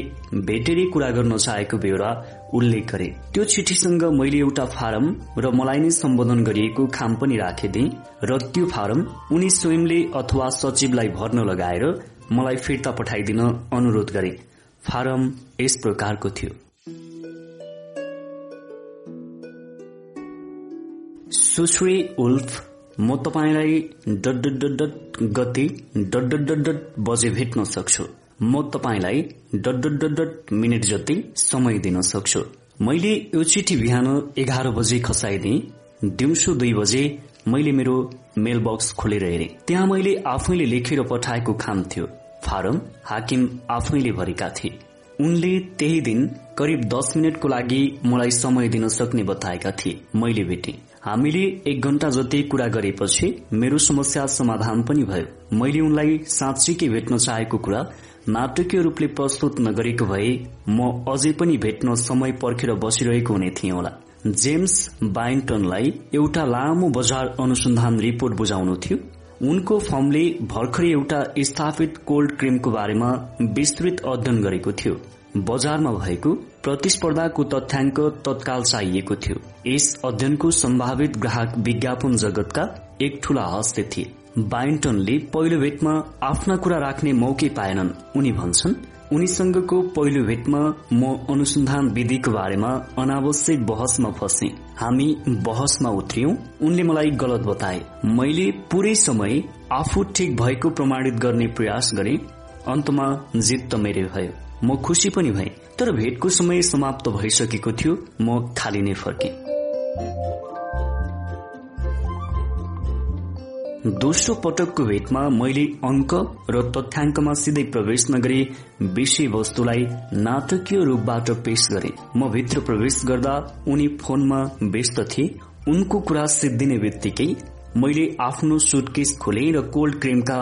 भेटेरै कुरा गर्न चाहेको बेहोरा उल्लेख गरे। त्यो चिठीसँग मैले एउटा फारम र मलाई नै सम्बोधन गरिएको खाम पनि राखेदिए र त्यो फारम उनी स्वयंले अथवा सचिवलाई भर्न लगाएर मलाई फिर्ता पठाइदिन अनुरोध गरे। फारम यस प्रकारको थियो। सुश्री उल्फ म तपाईँलाई गति डट बजे भेट्न सक्छु। म तपाईँलाई डट डट डट मिनट जति समय दिन सक्छु। मैले यो चिठी बिहान एघार बजे खसाइदिए। दिउँसो दुई बजे मैले मेरो मेल बक्स खोलेर हेरे। त्यहाँ मैले आफैले लेखेर पठाएको खाम थियो। फारम हाकिम आफैले भरेका थिए। उनले त्यही दिन करिब दस मिनटको लागि मलाई समय दिन सक्ने बताएका थिए। मैले भेटे। हामीले एक घण्टा जति कुरा गरेपछि मेरो समस्या समाधान पनि भयो। मैले उनलाई साँच्चीकै भेट्न चाहेको कुरा नाटकीय रूपले प्रस्तुत नगरेको भए म अझै पनि भेट्न समय पर्खेर बसिरहेको हुने थिएँ होला। जेम्स बाइन्टनलाई एउटा लामो बजार अनुसन्धान रिपोर्ट बुझाउनु थियो। उनको फर्मले भर्खरै एउटा स्थापित कोल्ड क्रिमको बारेमा विस्तृत अध्ययन गरेको थियो। बजारमा भएको प्रतिस्पर्धाको तथ्याङ्क तत्काल चाहिएको थियो। यस अध्ययनको सम्भावित ग्राहक विज्ञापन जगतका एक ठूला हस्ते थिए। बाइन्टनले पहिलो भेटमा आफ्ना कुरा राख्ने मौकै पाएनन्। उनी भन्छन् उनीसँगको पहिलो भेटमा म अनुसन्धान विधिको बारेमा अनावश्यक बहसमा फसे। हामी बहसमा उत्रियौं। उनले मलाई गलत बताए। मैले पूरै समय आफू ठिक भएको प्रमाणित गर्ने प्रयास गरे। अन्तमा जित त मेरै भयो। म खुसी पनि भए। तर भेटको समय समाप्त भइसकेको थियो। म खाली नै फर्के। दोस्रो पटकको भेटमा मैले अंक र तथ्याङ्कमा सिधै प्रवेश नगरी विषय वस्तुलाई नाटकीय रूपबाट पेश गरे। म भित्र प्रवेश गर्दा उनी फोनमा व्यस्त थिए। उनको कुरा सिद्धिने बित्तिकै मैले आफ्नो सुटकेस खोले र कोल्ड क्रिमका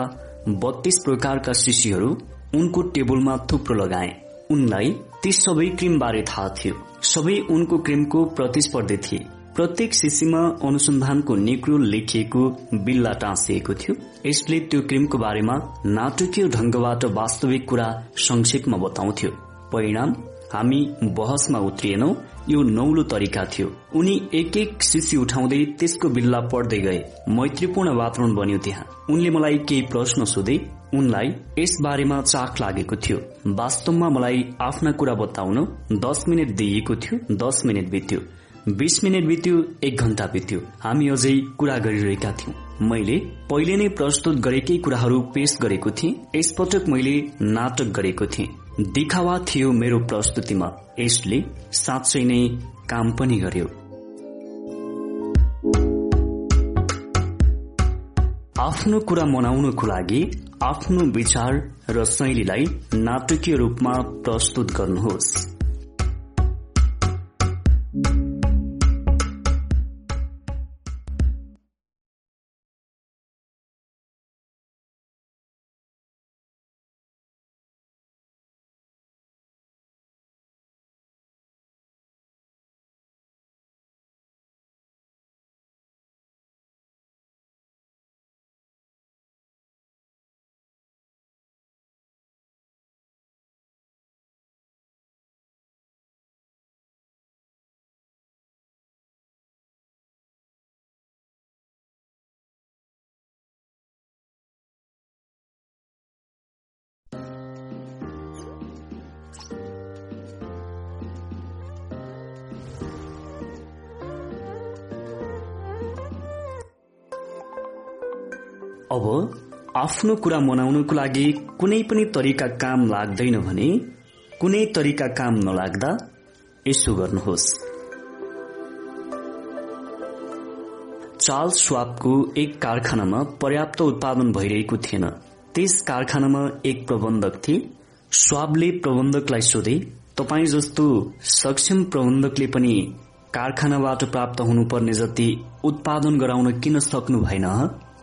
बत्तीस प्रकारका शिशीहरू उनको टेबलमा थुप्रो लगाए। उनलाई ती सबै क्रिम बारे थाहा थियो। सबै उनको क्रिमको प्रतिस्पर्धी थिए। प्रत्येक शिशीमा अनुसन्धानको नेक्रो लेखिएको बिल्ला टाँसिएको थियो। यसले त्यो क्रिमको बारेमा नाटकीय ढंगबाट वास्तविक कुरा संक्षेपमा बताउँथ्यो। परिणाम हामी बहसमा उत्रिएनौ यो नौलो तरिका थियो। उनी एक एक शिशी उठाउँदै त्यसको बिल्ला पढ्दै गए। मैत्रीपूर्ण वातावरण बन्यो त्यहाँ। उनले मलाई केही प्रश्न सोधे। उनलाई यस बारेमा चाख लागेको थियो। वास्तवमा मलाई आफ्ना कुरा बताउन दस मिनट दिइएको थियो। दस मिनट बित्यो। बीस मिनट बित्यो एक घण्टा बित्यो। हामी अझै कुरा गरिरहेका थियौं। मैले पहिले नै प्रस्तुत गरेकै कुराहरू पेश गरेको थिएँ। यसपटक मैले नाटक गरेको थिएँ। दिखावा थियो मेरो प्रस्तुतिमा। यसले साँच्चै नै काम पनि गर्यो। आफ्नो कुरा मनाउनको लागि आफ्नो विचार र शैलीलाई नाटकीय रूपमा प्रस्तुत गर्नुहोस्। अब आफ्नो कुरा मनाउनको लागि कुनै पनि तरिका काम लाग्दैन भने कुनै तरिका काम नलाग्दा यसो गर्नुहोस्। चार्ल्स स्वापको एक कारखानामा पर्याप्त उत्पादन भइरहेको थिएन। त्यस कारखानामा एक प्रबन्धक थिए। स्वाबले प्रबन्धकलाई सोधे तपाईँ जस्तो सक्षम प्रबन्धकले पनि कारखानाबाट प्राप्त हुनुपर्ने जति उत्पादन गराउन किन सक्नु भएन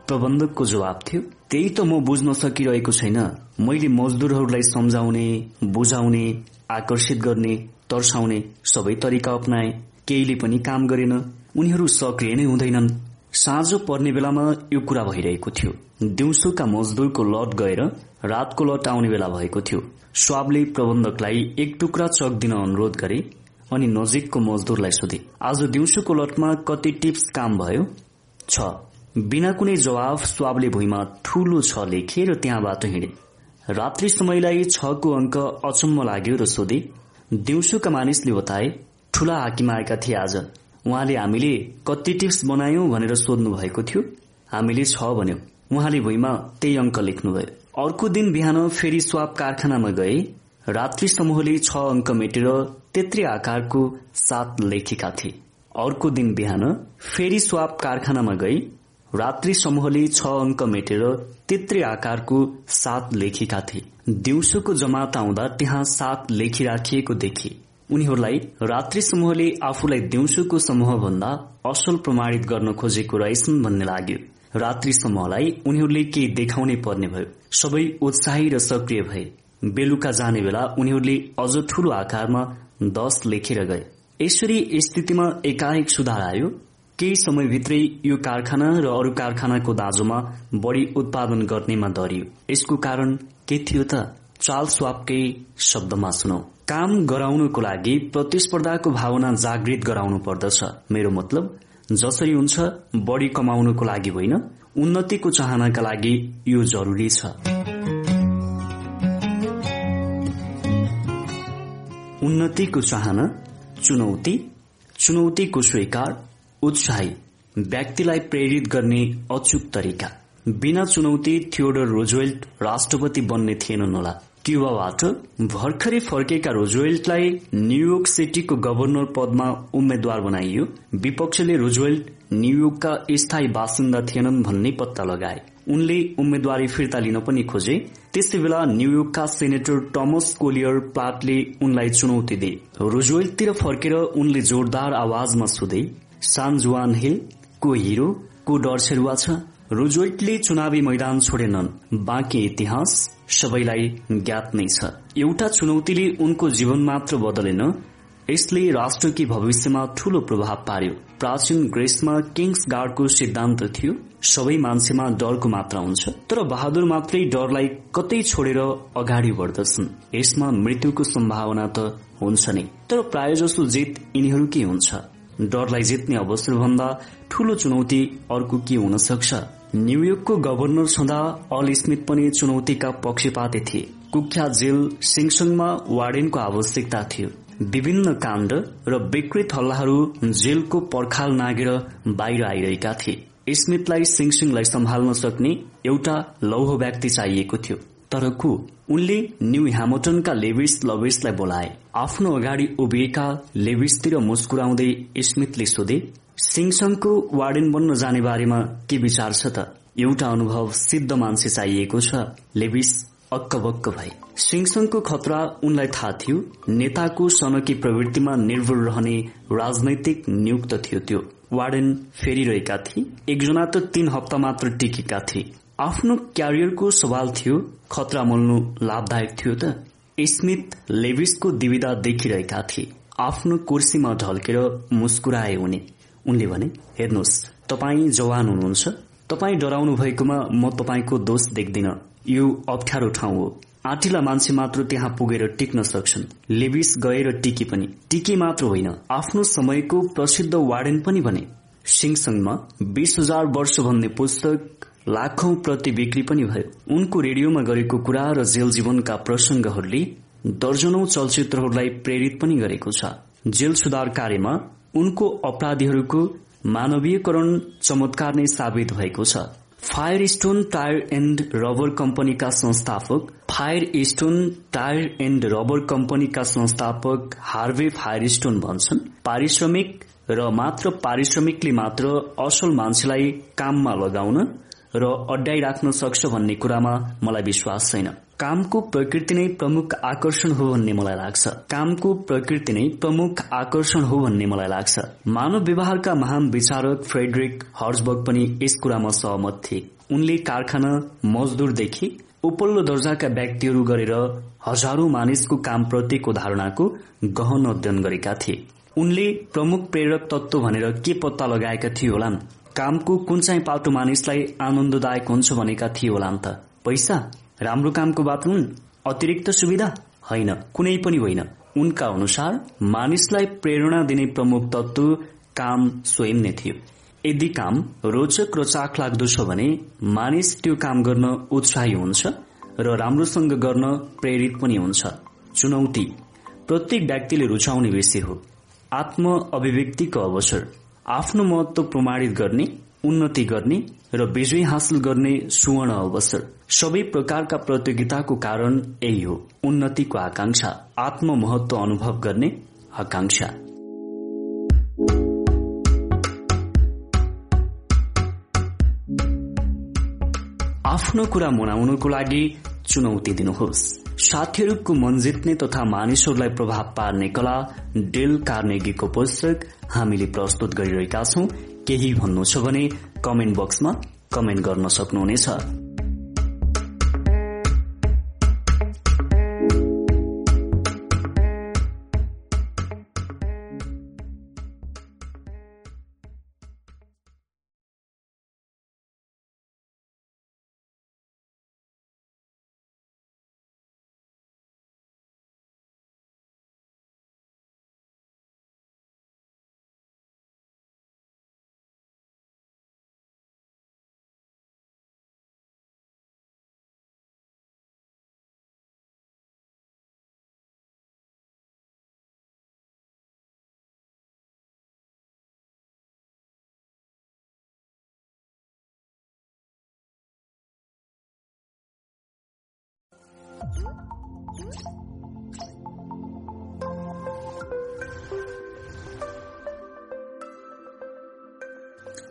प्रबन्धकको जवाब थियो। त्यही त म बुझ्न सकिरहेको छैन। मैले मजदुरहरूलाई सम्झाउने बुझाउने आकर्षित गर्ने तर्साउने सबै तरिका अप्नाए। केहीले पनि काम गरेन। उनीहरू सक्रिय नै हुँदैनन्। साँझो पर्ने बेलामा यो कुरा भइरहेको थियो। दिउँसोका मजदुरको लट गएर रातको लट आउने बेला भएको थियो। स्वाबले प्रबन्धकलाई एक टुक्रा चक दिन अनुरोध गरे अनि नजिकको मजदुरलाई सोधे आज दिउँसोको लटमा कति टिप्स काम भयो? छ। बिना कुनै जवाफ स्वाबले भुइँमा ठूलो छ लेखे र त्यहाँबाट हिँडे। रात्रि समयलाई छको अङ्क अचम्म लाग्यो र सोधे दिउँसोका मानिसले बताए ठूला हाकिम आएका थिए आज। उहाँले हामीले कति टिप्स बनायौं भनेर सोध्नु भएको थियो? हामीले छ भन्यौं। उहाँले भुइँमा त्यही अङ्क लेख्नुभयो। अर्को दिन बिहान फेरि स्वाब कारखानामा गए। रात्रि समूहले छ अङ्क मेटेर तेत्री आकारको सात लेखेका थिए। अर्को दिन बिहान फेरि स्वाब कारखानामा गई रात्रि समूहले छ अङ्क मेटेर तेत्रे आकारको सात लेखेका थिए। दिउँसोको जमात आउँदा त्यहाँ सात लेखिराखिएको देखे उनीहरूलाई रात्रि समूहले आफूलाई दिउँसोको समूह भन्दा असल प्रमाणित गर्न खोजेको रहेछन् भन्ने लाग्यो। रात्रि समूहलाई उनीहरूले केही देखाउनै पर्ने भयो। सबै उत्साही र सक्रिय भए। बेलुका जाने बेला उनीहरूले अझ ठूलो आकारमा दश लेखेर गए। यसरी स्थितिमा एकाएक सुधार आयो। केही समयभित्रै यो कारखाना र अरू कारखानाको दाँजोमा बढ़ी उत्पादन गर्नेमा दरियो यसको कारण के थियो त? चाल स्वापकै शब्दमा सुनौ। काम गराउनको लागि प्रतिस्पर्धाको भावना जागृत गराउनु पर्दछ। मेरो मतलब जसरी हुन्छ बढ़ी कमाउनको लागि होइन। उन्नतिको चाहनाका लागि यो जरुरी छ। उन्नतिको चाहना चुनौती चुनौतीको स्वीकार उत्साही व्यक्तिलाई प्रेरित गर्ने अचुक तरिका। बिना चुनौती थियोडर रोजवेल्ट राष्ट्रपति बन्ने थिएनन् होला। क्युबाबाट भर्खरै फर्केका रोजवेल्टलाई न्यूयोर्क सिटीको गभर्नर पदमा उम्मेद्वार बनाइयो। विपक्षले रोजवेल्ट न्यूयोर्कका स्थायी बासिन्दा थिएनन् भन्ने पत्ता लगाए। उनले उम्मेद्वारी फिर्ता लिन पनि खोजे। त्यसै बेला न्यूयोर्कका सेनेटर टमस कोलियर प्लाटले उनलाई चुनौती दिए। रोजवेल्टतिर फर्केर उनले जोरदार आवाजमा सोधे सान जुवान हिल को हिरो को डर छेरुवा छ रोजोइटले चुनावी मैदान छोडेनन् बाँकी इतिहास सबैलाई ज्ञात नै छ एउटा चुनौतीले उनको जीवन मात्र बदलेन यसले राष्ट्रकी भविष्यमा ठूलो प्रभाव पार्यो प्राचीन ग्रेसमा किङ्स गार्डको सिद्धान्त थियो सबै मान्छेमा डरको मात्रा हुन्छ तर बहादुर मात्रै डरलाई कतै छोडेर अगाडि बढ्दछन् यसमा मृत्युको सम्भावना त हुन्छ नै तर प्रायजसो जित यिनीहरूकै हुन्छ डरलाई जित्ने अवसर भन्दा ठूलो चुनौती अर्को के हुन सक्छ? न्यूयोर्कको गभर्नर छँदा अल स्मिथ पनि चुनौतीका पक्षपाती थिए। कुख्या जेल सिङसङमा वार्डेनको आवश्यकता थियो। विभिन्न काण्ड र विकृत हल्लाहरू जेलको पर्खाल नागेर बाहिर आइरहेका थिए। स्मिथलाई सिङसिङलाई सम्हाल्न सक्ने एउटा लौह व्यक्ति चाहिएको थियो। तर को? उनले न्यू ह्यामोटनका लेभिस लवेसलाई बोलाए। आफ्नो अगाडि उभिएका लेभिसतिर मुस्कुराउँदै स्मिथले सोधे सिङसङको वार्डेन बन्न जाने बारेमा के विचार छ त? एउटा अनुभव सिद्ध मान्छे चाहिएको छ। लेबिस अक्कबक्क भए। सिङसङको खतरा उनलाई थाहा थियो। नेताको सनकी प्रवृत्तिमा निर्भर रहने राजनैतिक नियुक्त थियो त्यो। वार्डेन फेरिरहेका थिए। एकजना त तीन हप्ता मात्र टिकेका थिए। आफ्नो क्यारियरको सवाल थियो खतरा मोल्नु लाभदायक थियो त। स्मिथ लेभिसको दिविदा देखिरहेका थिए। आफ्नो कुर्सीमा ढल्केर मुस्कुराए उनी। उनले भने हेर्नुहोस् तपाईँ जवान हुनुहुन्छ। तपाईँ डराउनु भएकोमा म तपाईँको दोष देख्दिन। यो अप्ठ्यारो ठाउँ हो। आँटिला मान्छे मात्र त्यहाँ पुगेर टिक्न सक्छन्। लेबिस गएर टिकी पनि। टिकी मात्र होइन आफ्नो समयको प्रसिद्ध वार्डेन पनि भने। सिङसङमा बीस हजार वर्ष भन्ने पुस्तक लाखौं प्रति बिक्री पनि भयो। उनको रेडियोमा गरेको कुरा र जेल जीवनका प्रसंगहरूले दर्जनौ चलचित्रहरूलाई प्रेरित पनि गरेको छ। जेल सुधार कार्यमा उनको अपराधीहरूको मानवीयकरण चमत्कार नै साबित भएको छ। Firestone tyre and rubber कम्पनीका संस्थापक Firestone tyre and rubber कम्पनीका संस्थापक हार्वे फायर स्टोन भन्छन्। पारिश्रमिक र मात्र पारिश्रमिकले मात्र असल मान्छेलाई काममा लगाउन र अड्डाइराख्न सक्छ भन्ने कुरामा मलाई विश्वास छैन। कामको प्रकृति नै प्रमुख आकर्षण हो भन्ने मलाई लाग्छ। कामको प्रकृति नै प्रमुख आकर्षण हो भन्ने मलाई लाग्छ। मानव व्यवहारका महान विचारक फ्रेडरिक हर्जबर्ग पनि यस कुरामा सहमत थिए। उनले कारखाना मजदूरदेखि उपल्लो दर्जाका व्यक्तिहरू गरेर हजारौं मानिसको कामप्रतिको धारणाको गहन अध्ययन गरेका थिए। उनले प्रमुख प्रेरक तत्व भनेर के पत्ता लगाएका थिए होलान्? कामको कुन चाहिँ पाटो मानिसलाई आनन्ददायक हुन्छ भनेका थिए होलान् त। पैसा? राम्रो कामको बात हुन्? अतिरिक्त सुविधा? होइन कुनै पनि होइन। उनका अनुसार मानिसलाई प्रेरणा दिने प्रमुख तत्व काम स्वयं नै थियो। यदि काम रोचक र चाख लाग्दो छ भने मानिस त्यो काम गर्न उत्साही हुन्छ र राम्रोसँग गर्न प्रेरित पनि हुन्छ। चुनौती। प्रत्येक व्यक्तिले रुचाउने विषय हो। आत्म अभिव्यक्तिको अवसर। आफ्नो महत्व प्रमाणित गर्ने उन्नति गर्ने र विजय हासिल गर्ने सुवर्ण अवसर सबै प्रकारका प्रतियोगिताको कारण यही हो उन्नतिको आकांक्षा आत्म महत्व अनुभव गर्ने आकांक्षा। आफ्नो कुरा मनाउनको लागि चुनौती दिनुहोस्। साथीहरूको मन जित्ने तथा मानिसहरूलाई प्रभाव पार्ने कला डेल कार्नेगीको पुस्तक हामीले प्रस्तुत गरिरहेका छौं। केही भन्नु छ भने कमेन्ट बक्समा कमेन्ट गर्न सक्नुहुनेछ।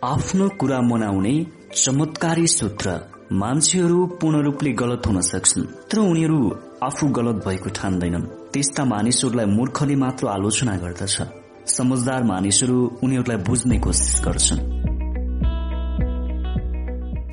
आफ्नो कुरा मनाउने चमत्कारी सूत्र। मान्छेहरू पूर्ण रूपले गलत हुन सक्छन् तर उनीहरू आफू गलत भएको ठान्दैनन्। त्यस्ता मानिसहरूलाई मूर्खले मात्र आलोचना गर्दछ। समझदार मानिसहरू उनीहरूलाई बुझ्ने कोसिस गर्छन्।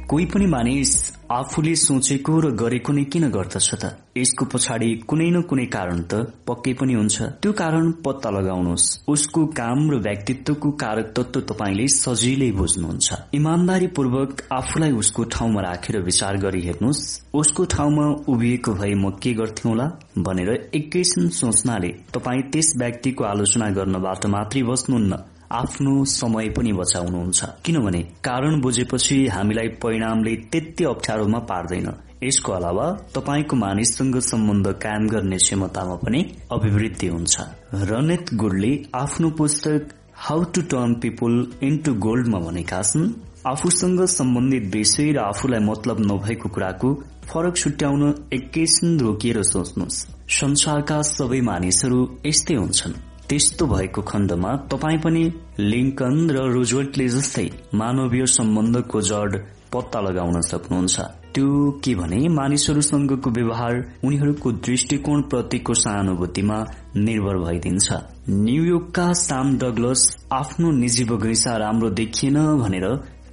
कोही पनि मानिस आफूले सोचेको र गरेको नै किन गर्दछ त? यसको पछाडि कुनै न कुनै कारण त पक्कै पनि हुन्छ। त्यो कारण पत्ता लगाउनुहोस्। उसको काम र व्यक्तित्वको कारक तत्व तपाईँले सजिलै बुझ्नुहुन्छ। इमान्दारी पूर्वक आफूलाई उसको ठाउँमा राखेर विचार गरी हेर्नुहोस्। उसको ठाउँमा उभिएको भए म के गर्थ्यो होला भनेर एकैछिन सोच्नाले तपाईँ त्यस व्यक्तिको आलोचना गर्नबाट मात्रै बस्नुहुन्न। आफ्नो समय पनि बचाउनुहुन्छ। किनभने कारण बुझेपछि हामीलाई परिणामले त्यति अप्ठ्यारोमा पार्दैन। यसको अलावा तपाईँको मानिससँग सम्बन्ध कायम गर्ने क्षमतामा पनि अभिवृद्धि हुन्छ। रनेत गुडले आफ्नो पुस्तक how to turn people into गोल्डमा भनेका छन्। आफूसँग सम्बन्धित विषय र आफूलाई मतलब नभएको कुराको फरक छुट्याउन एकैछिन रोकिएर सोच्नुहोस्। संसारका सबै मानिसहरू यस्तै हुन्छन्। त्यस्तो भएको खण्डमा तपाईँ पनि लिङ्कन र रोजवेल्टले जस्तै मानवीय सम्बन्धको जड पत्ता लगाउन सक्नुहुन्छ। त्यो के भने मानिसहरूसँगको व्यवहार उनीहरूको दृष्टिकोण प्रतिको सहानुभूतिमा निर्भर भइदिन्छ। न्यूयोर्कका साम डगलस आफ्नो निजी बगैँचा राम्रो देखिएन भनेर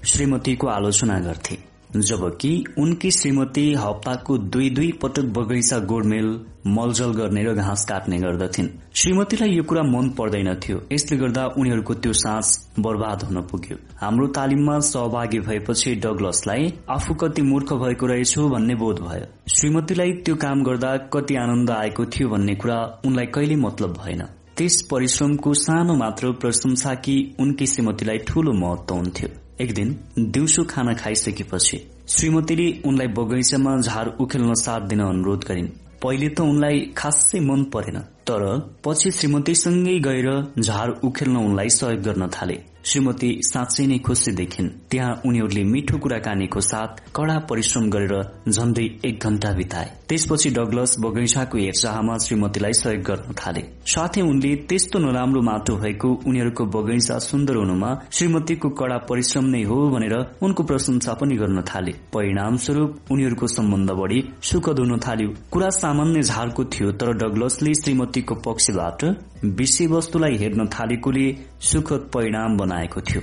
श्रीमतीको आलोचना गर्थे। जबकि उनकी श्रीमती हप्ताको दुई दुई पटक बगैँचा गोडमेल मलजल गर्ने र घाँस काट्ने गर्दथिन्। श्रीमतीलाई यो कुरा मन पर्दैनथ्यो यसले गर्दा उनीहरूको त्यो सास बर्बाद हुन पुग्यो। हाम्रो तालिममा सहभागी भएपछि डगलसलाई आफू कति मूर्ख भएको रहेछु भन्ने बोध भयो। श्रीमतीलाई त्यो काम गर्दा कति आनन्द आएको थियो भन्ने कुरा उनलाई कहिले मतलब भएन। त्यस परिश्रमको सानो मात्र प्रशंसा कि उनकी श्रीमतीलाई ठूलो महत्व हुन्थ्यो। एक दिन दिउँसो खाना खाइसकेपछि श्रीमतीले उनलाई बगैँचामा झार उखेल्न साथ दिन अनुरोध गरिन्। पहिले त उनलाई खासै मन परेन तर पछि श्रीमतीसँगै गएर झार उखेल्न उनलाई सहयोग गर्न थाले। श्रीमती साँच्चै नै खुसी देखिन्। त्यहाँ उनीहरूले मिठो कुराकानीको साथ कड़ा परिश्रम गरेर झण्डै एक घण्टा बिताए। त्यसपछि डगलस बगैँचाको हेरचाहमा श्रीमतीलाई सहयोग गर्न थाले। साथै उनले त्यस्तो नराम्रो माटो भएको उनीहरूको बगैँचा सुन्दर हुनुमा श्रीमतीको कड़ा परिश्रम नै हो भनेर उनको प्रशंसा पनि गर्न थाले। परिणाम स्वरूप उनीहरूको सम्बन्ध बढ़ी सुखद हुन थाल्यो। कुरा सामान्य झारको थियो तर डगलसले श्रीमतीको पक्षबाट विषयवस्तुलाई हेर्न थालेकोले सुखद परिणाम बनाएको थियो।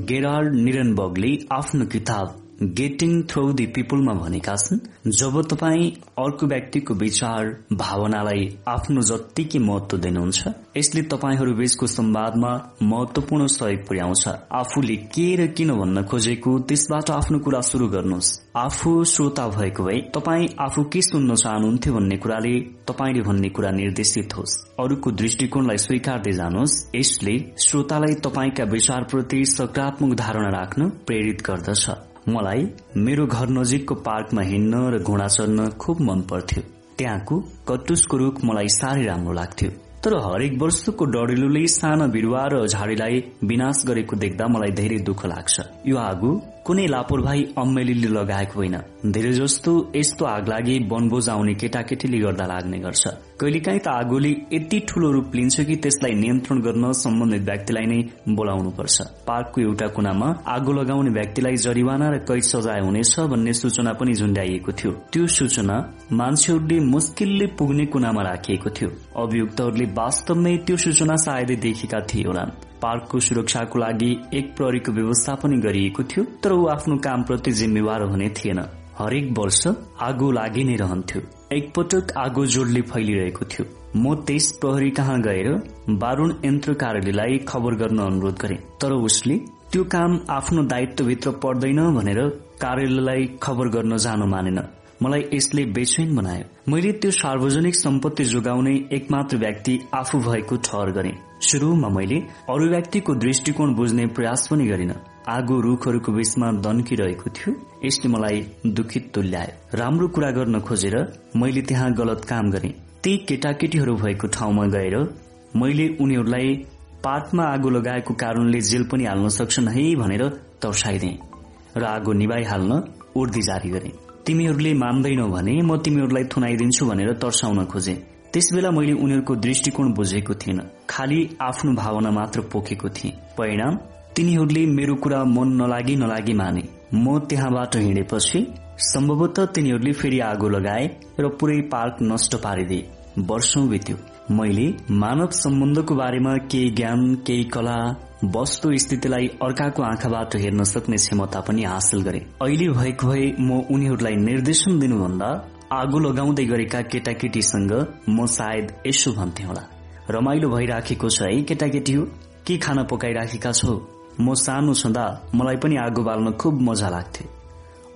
गेराल्ड निरनबगले आफ्नो किताब गेटिङ थ्रु दि पिपुलमा भनेका छन् जब तपाईँ अर्को व्यक्तिको विचार भावनालाई आफ्नो जत्तिकै महत्व दिनुहुन्छ यसले तपाईँहरू बीचको संवादमा महत्वपूर्ण सहयोग पुर्याउँछ। आफूले के र किन भन्न खोजेको त्यसबाट आफ्नो कुरा शुरू गर्नुहोस्। आफू श्रोता भएको भए तपाईँ आफू के सुन्न चाहनुहुन्थ्यो भन्ने कुराले तपाईँले भन्ने कुरा निर्देशित होस्। अरूको दृष्टिकोणलाई स्वीकार्दै जानुहोस्। यसले श्रोतालाई तपाईँका विचारप्रति सकारात्मक धारणा राख्न प्रेरित गर्दछ। मलाई मेरो घर नजिकको पार्कमा हिँड्न र घोडा चढ्न खुब मन पर्थ्यो। त्यहाँको कटुसको रुख मलाई साह्रै राम्रो लाग्थ्यो। तर हरेक वर्षको डढेलुले साना बिरुवा र झाडीलाई विनाश गरेको देख्दा मलाई धेरै दुःख लाग्छ। यो आगो कुनै लापरवाही अम्मेलीले लगाएको होइन। धेरै जस्तो यस्तो आग लागि वनभोज आउने केटाकेटीले गर्दा लाग्ने गर्छ। कहिलेकाहीँ त आगोले यति ठूलो रूप लिन्छ कि त्यसलाई नियन्त्रण गर्न सम्बन्धित व्यक्तिलाई नै बोलाउनु पर्छ पार्कको एउटा कुनामा आगो लगाउने व्यक्तिलाई जरिवाना र कैद सजाय हुनेछ भन्ने सूचना पनि झुण्डाइएको थियो। त्यो सूचना मान्छेहरूले मुस्किलले पुग्ने कुनामा राखिएको थियो। अभियुक्तहरूले वास्तवमै त्यो सूचना सायदै देखेका थिए होलान् पार्कको सुरक्षाको लागि एक प्रहरीको व्यवस्था पनि गरिएको थियो तर ऊ आफ्नो कामप्रति जिम्मेवार हुने थिएन। हरेक वर्ष आगो लागि नै रहन्थ्यो। एकपटक आगो जोडले फैलिरहेको थियो। म त्यस प्रहरी कहाँ गएर बारूण यन्त्र कार्यालयलाई खबर गर्न अनुरोध गरे तर उसले त्यो काम आफ्नो दायित्वभित्र पर्दैन भनेर कार्यालयलाई खबर गर्न जान मानेन। मलाई यसले बेचैन बनायो। मैले त्यो सार्वजनिक सम्पत्ति जोगाउने एकमात्र व्यक्ति आफू भएको ठहर गरेँ। शुरूमा मैले अरू व्यक्तिको दृष्टिकोण बुझ्ने प्रयास पनि गरिन। आगो रूखहरूको बीचमा दन्किरहेको थियो। यसले मलाई दुखित तुल्यायो। राम्रो कुरा गर्न खोजेर मैले त्यहाँ गलत काम गरे। ती केटाकेटीहरू भएको ठाउँमा गएर मैले उनीहरूलाई पातमा आगो लगाएको कारणले जेल पनि हाल्न सक्छन् है भनेर तर्साइदिए र आगो निभाइहाल्न उर्दी जारी गरे। तिमीहरूले मान्दैनौ भने म तिमीहरूलाई थुनाइदिन्छु भनेर तर्साउन खोजे। त्यसबेला मैले उनीहरूको दृष्टिकोण बुझेको थिएन। खालि आफ्नो भावना मात्र पोखेको थिएँ। परिणाम तिनीहरूले मेरो कुरा मन नलागी नलागी माने। म त्यहाँबाट हिँडेपछि सम्भवतः तिनीहरूले फेरि आगो लगाए र पुरै पार्क नष्ट पारिदिए। वर्षौं बित्यो। मैले मानव सम्बन्धको बारेमा केही ज्ञान केही कला वस्तु स्थितिलाई अर्काको आँखाबाट हेर्न सक्ने क्षमता पनि हासिल गरे। अहिले भएको भए म उनीहरूलाई निर्देशन दिनुभन्दा आगो लगाउँदै गरेका केटाकेटीसँग म सायद यसो भन्थे होला। रमाइलो भइराखेको छ है केटाकेटी हो के खाना पकाइराखेका छौ? म सानो छँदा मलाई पनि आगो बाल्न खुब मजा लाग्थ्यो।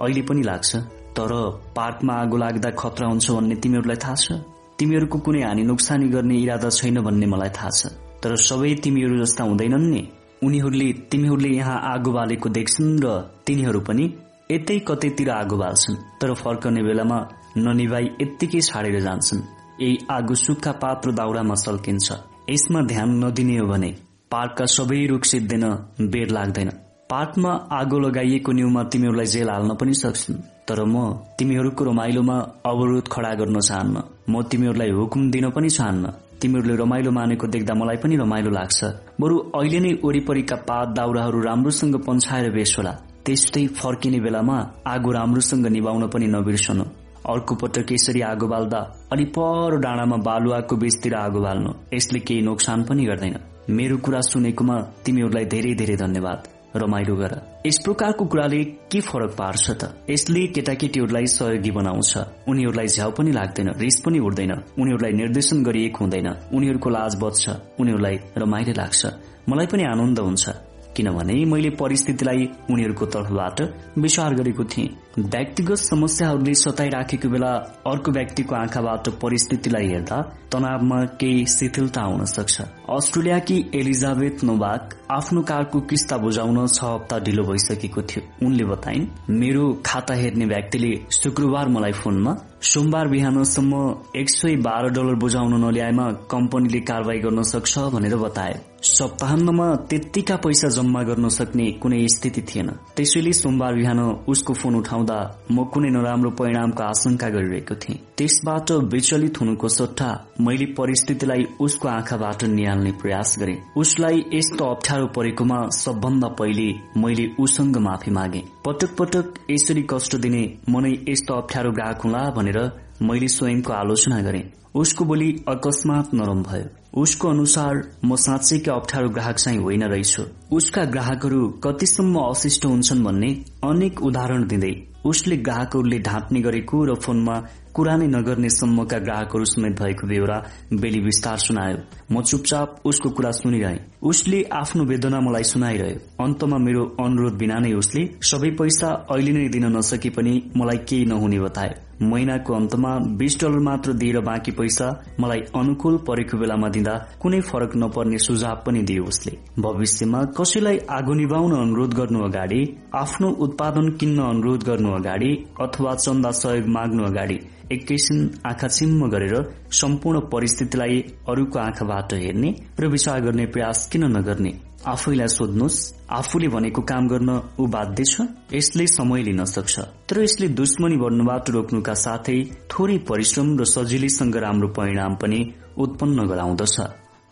अहिले पनि लाग्छ। तर पार्कमा आगो लाग्दा खतरा हुन्छ भन्ने तिमीहरूलाई थाहा छ? तिमीहरूको कुनै हानि नोक्सानी गर्ने इरादा छैन भन्ने मलाई थाहा छ। तर सबै तिमीहरू जस्ता हुँदैनन् नि। उनीहरूले तिमीहरूले यहाँ आगो बालेको देख्छन् र तिनीहरू पनि यतै कतैतिर आगो बाल्छन्। तर फर्कने बेलामा ननिभाइ यत्तिकै छाडेर जान्छन्। यही आगो सुक्खा पात र दाउरामा सल्किन्छ। यसमा ध्यान नदिने हो भने पार्कका सबै रुख सिद्धिन बेर लाग्दैन। पार्कमा आगो लगाइएको न्युमा तिमीहरूलाई जेल हाल्न पनि सक्छन्। तर म तिमीहरूको रमाइलोमा अवरोध खडा गर्न चाहन्न। म तिमीहरूलाई हुकुम दिन पनि चाहन्न। तिमीहरूले रमाइलो मानेको देख्दा मलाई पनि रमाइलो लाग्छ। बरु अहिले नै वरिपरिका पात दाउराहरू राम्रोसँग पन्छाएर बेस होला। त्यस्तै फर्किने बेलामा आगो राम्रोसँग निभाउन पनि नबिर्सनु। अर्को पटक यसरी आगो बाल्दा अलि पर डाँडामा बालुवाको बीचतिर आगो बाल्नु। यसले केही नोक्सान पनि गर्दैन। मेरो कुरा सुनेकोमा तिमीहरूलाई धेरै धेरै धन्यवाद रमाइलो गर। यस प्रकारको कुराले के फरक पार्छ त? यसले केटाकेटीहरूलाई सहयोगी बनाउँछ। उनीहरूलाई झ्याउ पनि लाग्दैन रिस पनि उठ्दैन। उनीहरूलाई निर्देशन गरिएको हुँदैन। उनीहरूको लाज बच्छ। उनीहरूलाई रमाइलो लाग्छ। मलाई पनि आनन्द हुन्छ। किनभने मैले परिस्थितिलाई उनीहरूको तर्फबाट विचार गरेको थिएँ। व्यक्तिगत समस्याहरूले सताइराखेको बेला अर्को व्यक्तिको आँखाबाट परिस्थितिलाई हेर्दा तनावमा केही शिथिलता हुन सक्छ। अस्ट्रेलियाकी एलिजाबेथ नोबाक आफ्नो कारको किस्ता बुझाउन छ हप्ता ढिलो भइसकेको थियो। उनले बताइन् मेरो खाता हेर्ने व्यक्तिले शुक्रबार मलाई फोनमा सोमबार बिहानसम्म एक सय बाह्र डलर बुझाउन नल्याएमा कम्पनीले कारवाही गर्न सक्छ भनेर बताए। सप्ताहन्तमा त्यत्तिका पैसा जम्मा गर्न सक्ने कुनै स्थिति थिएन। त्यसैले सोमबार बिहान उसको फोन उठाउँदा म कुनै नराम्रो परिणामको आशंका गरिरहेको थिएँ। त्यसबाट विचलित हुनुको सट्टा मैले परिस्थितिलाई उसको आँखाबाट निहाल्ने प्रयास गरे। उसलाई यस्तो अप्ठ्यारो परेकोमा सबभन्दा पहिले मैले उसँग माफी मागे। पटक पटक यसरी कष्ट दिने मनै यस्तो अप्ठ्यारो ग्राहक हुला भनेर मैले स्वयंको आलोचना गरे। उसको बोली अकस्मात नरम भयो। उसको अनुसार म साँच्चैकै अप्ठ्यारो ग्राहक चाहिँ होइन रहेछु। उसका ग्राहकहरू कतिसम्म अशिष्ट हुन्छन् भन्ने अनेक उदाहरण दिँदै उसले ग्राहकहरूले ढाँट्ने गरेको र फोनमा कुरा नै नगर्ने सम्मका ग्राहकहरू समेत भएको बेहोरा बेली विस्तार सुनायो। म चुपचाप उसको कुरा सुनिरहे। उसले आफ्नो वेदना मलाई सुनाइरह्यो। अन्तमा मेरो अनुरोध बिना नै उसले सबै पैसा अहिले नै दिन नसके पनि मलाई केही नहुने बतायो महिनाको अन्तमा बीस डलर मात्र दिएर बाँकी पैसा मलाई अनुकूल परेको बेलामा दिँदा कुनै फरक नपर्ने सुझाव पनि दियो उसले। भविष्यमा कसैलाई आगो निभाउन अनुरोध गर्नु अगाडि आफ्नो उत्पादन किन्न अनुरोध गर्नु अगाडि अथवा चन्दा सहयोग माग्नु अगाडि एकैछिन आँखा गरेर सम्पूर्ण परिस्थितिलाई अरूको आँखाबाट हेर्ने र विचार गर्ने प्रयास किन नगर्ने? आफैलाई सोध्नुहोस्। आफूले भनेको काम गर्न ऊ बाध्य छ यसले समय लिन सक्छ। तर यसले दुश्मनी बढ्नुबाट रोक्नुका साथै थोरै परिश्रम र सजिलैसँग राम्रो परिणाम पनि उत्पन्न गराउँदछ।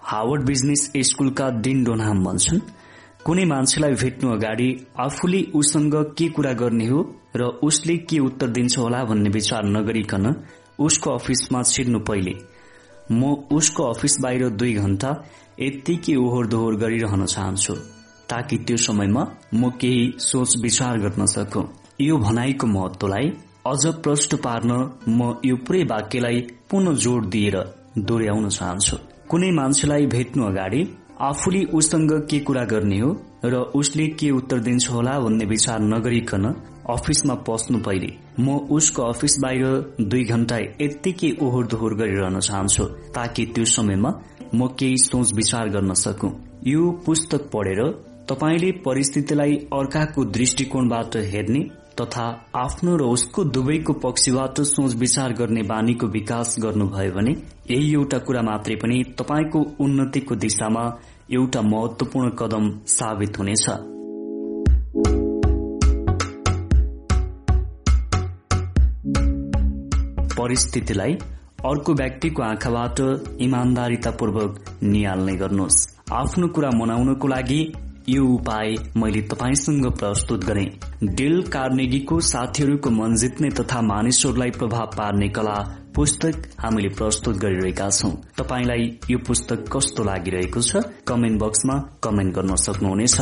हावर्ड बिजनेस स्कूलका डिन डोनाम भन्छन् कुनै मान्छेलाई भेट्नु अगाडि आफूले उसँग के कुरा गर्ने हो र उसले के उत्तर दिन्छ होला भन्ने विचार नगरिकन उसको अफिसमा छिर्नु पहिले। म उसको अफिस बाहिर दुई घण्टा यत्तिकै ओहोर दोहोर गरिरहन चाहन्छु ताकि त्यो समयमा म केही सोच विचार गर्न सकु। यो भनाइको महत्वलाई अझ प्रष्ट पार्न म यो पुरै वाक्यलाई पुनः जोड दिएर दोहोऱ्याउन चाहन्छु। कुनै मान्छेलाई भेट्नु अगाडि आफूले उसँग के कुरा गर्ने हो र उसले के उत्तर दिन्छ होला भन्ने विचार नगरिकन अफिसमा पस्नु पहिले म उसको अफिस बाहिर दुई घण्टा यत्तिकै ओहोर दोहोर गरिरहन चाहन्छु ताकि त्यो समयमा म केही सोच विचार गर्न सकु। यो पुस्तक पढेर तपाईँले परिस्थितिलाई अर्काको दृष्टिकोणबाट हेर्ने तथा आफ्नो र उसको दुवैको पक्षबाट सोच विचार गर्ने बानीको विकास गर्नुभयो भने यही एउटा कुरा मात्रै पनि तपाईँको उन्नतिको दिशामा एउटा महत्वपूर्ण कदम साबित हुनेछ। परिस्थितिलाई अर्को व्यक्तिको आँखाबाट इमान्दारितापूर्वक निहाल्ने गर्नुहोस्। आफ्नो कुरा मनाउनको लागि यो उपाय मैले तपाईँसँग प्रस्तुत गरे। डेल कार्नेगीको साथीहरूको मन जित्ने तथा मानिसहरूलाई प्रभाव पार्ने कला पुस्तक हामीले प्रस्तुत गरिरहेका छौं। तपाईँलाई यो पुस्तक कस्तो लागिरहेको छ? कमेन्ट बक्समा कमेन्ट गर्न सक्नुहुनेछ।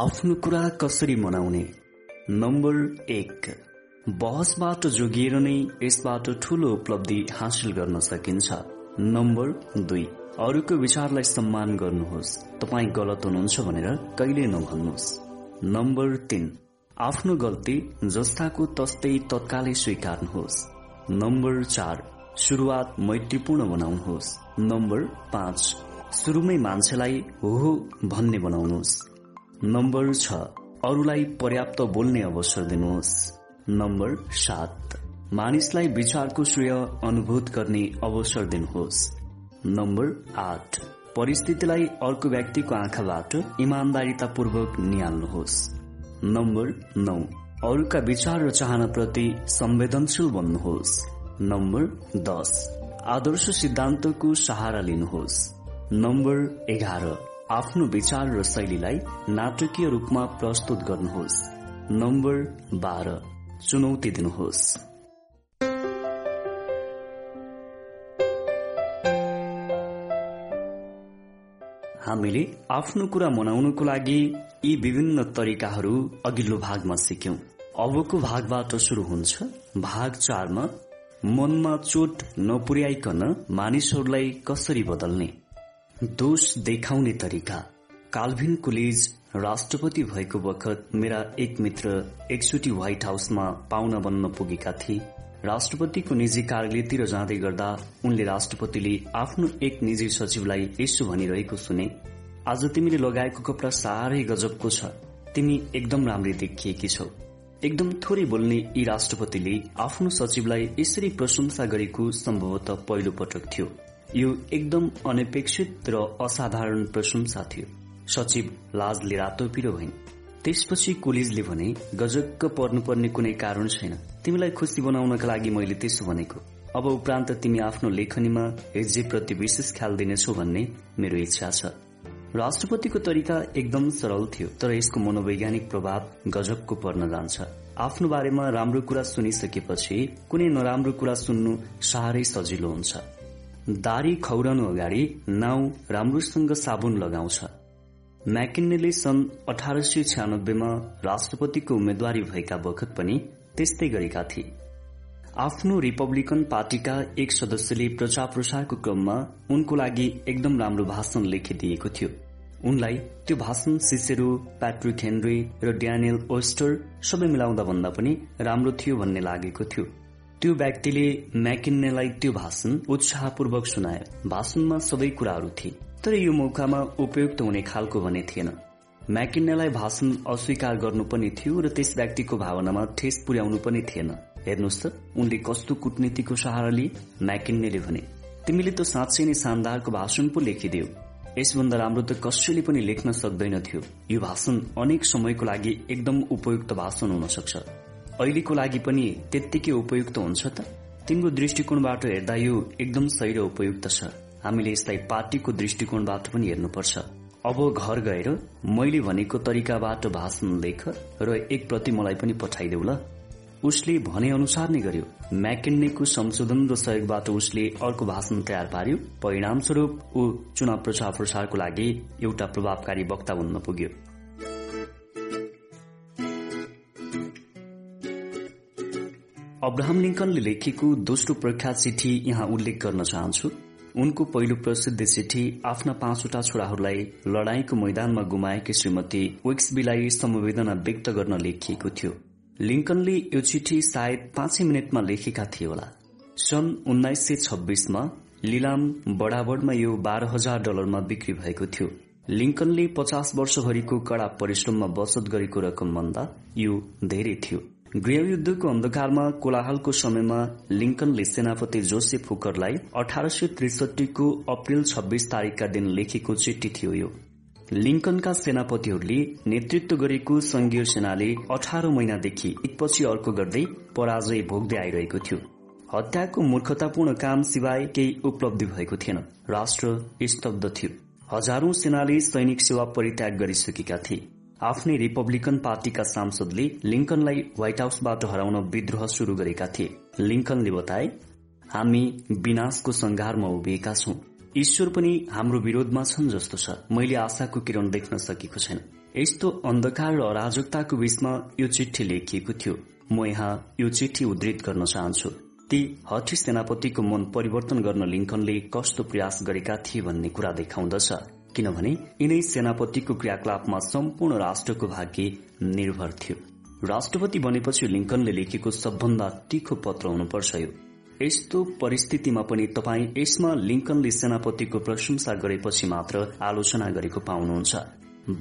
आफ्नो कुरा कसरी मनाउने? नम्बर एक बहसबाट जोगिएर नै यसबाट ठूलो उपलब्धि हासिल गर्न सकिन्छ। नम्बर दुई अरूको विचारलाई सम्मान गर्नुहोस्। तपाईँ गलत हुनुहुन्छ भनेर कहिले नभन्नुहोस्। नम्बर तीन आफ्नो गल्ती जस्ताको तस्तै तत्कालै स्वीकार्नुहोस्। नम्बर चार शुरूआत मैत्रीपूर्ण बनाउनुहोस्। नम्बर पाँच सुरुमै मान्छेलाई हो भन्ने बनाउनुहोस्। नम्बर छ अरूलाई पर्याप्त बोल्ने अवसर दिनुहोस्। नम्बर सात मानिसलाई विचारको श्रेय अनुभूत गर्ने अवसर दिनुहोस्। नम्बर आठ परिस्थितिलाई अर्को व्यक्तिको आँखाबाट इमान्दारितापूर्वक निहाल्नुहोस्। नम्बर नौ अरूका विचार र चाहनाप्रति संवेदनशील बन्नुहोस्। नम्बर दस आदर्श सिद्धान्तको सहारा लिनुहोस्। नम्बर एघार आफ्नो विचार र शैलीलाई नाटकीय रूपमा प्रस्तुत गर्नुहोस्। नम्बर बाह्र। चुनौती दिनुहोस्। हामीले आफ्नो कुरा मनाउनको लागि यी विभिन्न तरिकाहरू अघिल्लो भागमा सिक्यौं। अबको भागबाट शुरू हुन्छ। भाग चारमा मनमा चोट नपुर्याइकन मानिसहरूलाई कसरी बदल्ने? दोष देखाउने तरिका। काल्भिन कुलिज राष्ट्रपति भएको बखत मेरा एक मित्र एकचोटि व्हाइट हाउसमा पाहुना बन्न पुगेका थिए। राष्ट्रपतिको निजी कार्यालयतिर जाँदै गर्दा उनले राष्ट्रपतिले आफ्नो एक निजी सचिवलाई यसो भनिरहेको सुने आज तिमीले लगाएको कपडा साह्रै गजबको छ। तिमी एकदम राम्रै देखिएकी छौ। एकदम थोरै बोल्ने यी राष्ट्रपतिले आफ्नो सचिवलाई यसरी प्रशंसा गरेको सम्भवतः पहिलो पटक थियो। यो एकदम अनपेक्षित र असाधारण प्रशंसा थियो। सचिव लाजले रातो पिरो भइन्। त्यसपछि कोलिजले भने गजक्क पर्नुपर्ने कुनै कारण छैन। तिमीलाई खुसी बनाउनका लागि मैले त्यसो भनेको। अब उपरान्त तिमी आफ्नो लेखनीमा प्रति विशेष ख्याल दिनेछौ भन्ने मेरो इच्छा छ। राष्ट्रपतिको तरिका एकदम सरल थियो तर यसको मनोवैज्ञानिक प्रभाव गजबको पर्न जान्छ। आफ्नो बारेमा राम्रो कुरा सुनिसकेपछि कुनै नराम्रो कुरा सुन्नु साह्रै सजिलो हुन्छ। दारी खौरनु अगाडि नाउ राम्रोसँग साबुन लगाउँछ। म्याकिन्नेले सन् अठार सय छ्यानब्बेमा राष्ट्रपतिको उम्मेद्वारी भएका बखत पनि त्यस्तै गरेका थिए। आफ्नो रिपब्लिकन पार्टीका एक सदस्यले प्रचार प्रसारको क्रममा उनको लागि एकदम राम्रो भाषण लेखिदिएको थियो। उनलाई त्यो भाषण सिसेरो प्याट्रिक हेनरी र ड्यानियल ओस्टर सबै मिलाउँदा भन्दा पनि राम्रो थियो भन्ने लागेको थियो। त्यो व्यक्तिले म्याकिन्नेलाई त्यो भाषण उत्साहपूर्वक सुनाए भाषणमा सबै कुराहरू थिए तर यो मौकामा उपयुक्त हुने खालको भने थिएन। म्याकिन्नेलाई भाषण अस्वीकार गर्नु पनि थियो र त्यस व्यक्तिको भावनामा ठेस पुर्याउनु पनि थिएन। हेर्नुहोस् त उनले कस्तो कूटनीतिको सहारा लिए म्याकिन्नेले भने। तिमीले त साँच्चै नै शानदारको भाषण पो लेखिदेऊ यसभन्दा राम्रो त कसैले पनि लेख्न सक्दैनथ्यो यो भाषण अनेक समयको लागि एकदम उपयुक्त भाषण हुन सक्छ। अहिलेको लागि पनि त्यत्तिकै उपयुक्त हुन्छ त? तिम्रो दृष्टिकोणबाट हेर्दा यो एकदम सही र उपयुक्त छ। हामीले यसलाई पार्टीको दृष्टिकोणबाट पनि हेर्नुपर्छ। अब घर गएर मैले भनेको तरिकाबाट भाषण लेख र एक प्रति मलाई पनि पठाइदेऊ ल। उसले भने अनुसार नै गर्यो। म्याकेन्नेको संशोधन र सहयोगबाट उसले अर्को भाषण तयार पार्यो। परिणामस्वरूप ऊ चुनाव प्रचार प्रसारको लागि एउटा प्रभावकारी वक्ता बन्न पुग्यो। अब्राहम लिङ्कनले लेखेको दोस्रो प्रख्यात चिठी यहाँ उल्लेख गर्न चाहन्छु। उनको पहिलो प्रसिद्ध चिठी आफ्ना पाँचवटा छोराहरूलाई लड़ाईको मैदानमा गुमाएकी श्रीमती विक्सबीलाई समवेदना व्यक्त गर्न लेखिएको थियो। लिङ्कनले यो चिठी सायद पाँचै मिनटमा लेखेका थिए होला। सन् उन्नाइस सय छब्बीसमा लिलाम बडाबडमा यो बाह्र हजार डलरमा बिक्री भएको थियो। लिङ्कनले पचास वर्षभरिको कड़ा परिश्रममा बचत गरेको रकम भन्दा यो धेरै थियो। गृहयुद्धको अन्धकारमा कोलाहलको समयमा लिङ्कनले सेनापति जोसेफ हुकरलाई अठार सय त्रिसठीको अप्रेल छब्बीस तारीकका दिन लेखेको चिठी थियो यो। लिङ्कनका सेनापतिहरूले नेतृत्व गरेको संघीय सेनाले अठार महिनादेखि एकपछि अर्को गर्दै पराजय भोग्दै आइरहेको थियो। हत्याको मूर्खतापूर्ण काम सिवाय केही उपलब्धि भएको थिएन। राष्ट्र स्तब्ध थियो। हजारौं सेनाले सैनिक सेवा परित्याग गरिसकेका थिए। आफ्नै रिपब्लिकन पार्टीका सांसदले लिङ्कनलाई व्हाइट हाउसबाट हराउन विद्रोह शुरू गरेका थिए। लिङ्कनले बताए हामी विनाशको संघारमा उभिएका छौं। ईश्वर पनि हाम्रो विरोधमा छन् जस्तो छ। मैले आशाको किरण देख्न सकेको छैन। यस्तो अन्धकार र अराजकताको बीचमा यो चिठी लेखिएको थियो। म यहाँ यो चिठी उद्धृत गर्न चाहन्छु। ती हठी सेनापतिको मन परिवर्तन गर्न लिङ्कनले कस्तो प्रयास गरेका थिए भन्ने कुरा देखाउँदछ। किनभने यिनै सेनापतिको क्रियाकलापमा सम्पूर्ण राष्ट्रको भाग्य निर्भर थियो। राष्ट्रपति बनेपछि लिङ्कनले लेखेको सबभन्दा तीखो पत्र हुनुपर्छ यो। यस्तो परिस्थितिमा पनि तपाईँ यसमा लिङ्कनले सेनापतिको प्रशंसा गरेपछि मात्र आलोचना गरेको पाउनुहुन्छ।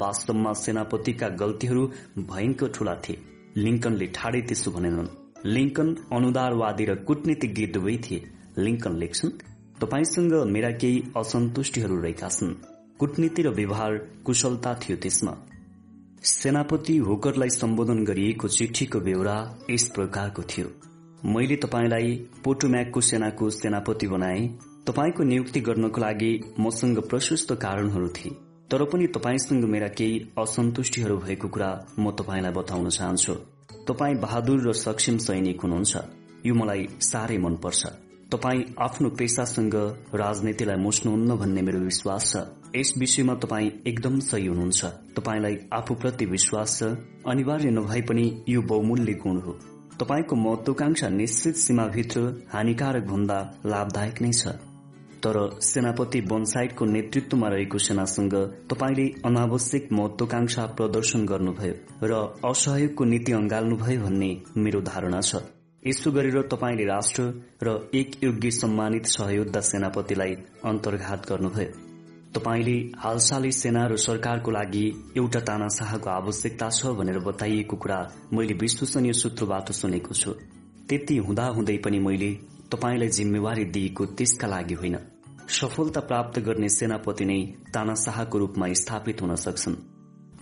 वास्तवमा सेनापतिका गल्तीहरू भयंकर ठूला थिए। लिङ्कनले ठाडै त्यसो भनेनन् लिङ्कन अनुदारवादी र कूटनीतिज्ञ दुवै थिए। लिङ्कन लेख्छन् तपाईँसँग मेरा केही असन्तुष्टिहरू रहेका छन्। कूटनीति र व्यवहार कुशलता थियो त्यसमा। सेनापति होकरलाई सम्बोधन गरिएको चिठीको बेहोरा यस प्रकारको थियो। मैले तपाईँलाई पोटोम्याकको सेनाको सेनापति बनाए। तपाईँको नियुक्ति गर्नको लागि मसँग प्रशस्त कारणहरू थिए। तर पनि तपाईँसँग मेरा केही असन्तुष्टिहरू भएको कुरा म तपाईँलाई बताउन चाहन्छु। तपाईँ बहादुर र सक्षम सैनिक हुनुहुन्छ। यो मलाई साह्रै मनपर्छ। तपाईँ आफ्नो पेसासँग राजनीतिलाई मुस्नुहुन्न भन्ने मेरो विश्वास छ। यस विषयमा तपाईँ एकदम सही हुनुहुन्छ। तपाईँलाई आफूप्रति विश्वास छ अनिवार्य नभए पनि यो बहुमूल्य गुण हो। तपाईँको महत्वाकांक्षा निश्चित सीमाभित्र हानिकारक भन्दा लाभदायक नै छ। तर सेनापति बनसाइडको नेतृत्वमा रहेको सेनासँग तपाईँले अनावश्यक महत्वाकांक्षा प्रदर्शन गर्नुभयो र असहयोगको नीति अंगाल्नुभयो भन्ने मेरो धारणा छ। यसो गरेर तपाईँले राष्ट्र र एक योग्य सम्मानित सहयोद्धा सेनापतिलाई अन्तर्घात गर्नुभयो। तपाईँले हालसालै सेना र सरकारको लागि एउटा तानाशाहको आवश्यकता छ भनेर बताइएको कुरा मैले विश्वसनीय सूत्रबाट सुनेको छु। त्यति हुँदाहुँदै पनि मैले तपाईँलाई जिम्मेवारी दिएको त्यसका लागि होइन। सफलता प्राप्त गर्ने सेनापति नै तानाशाहको रूपमा स्थापित हुन सक्छन्।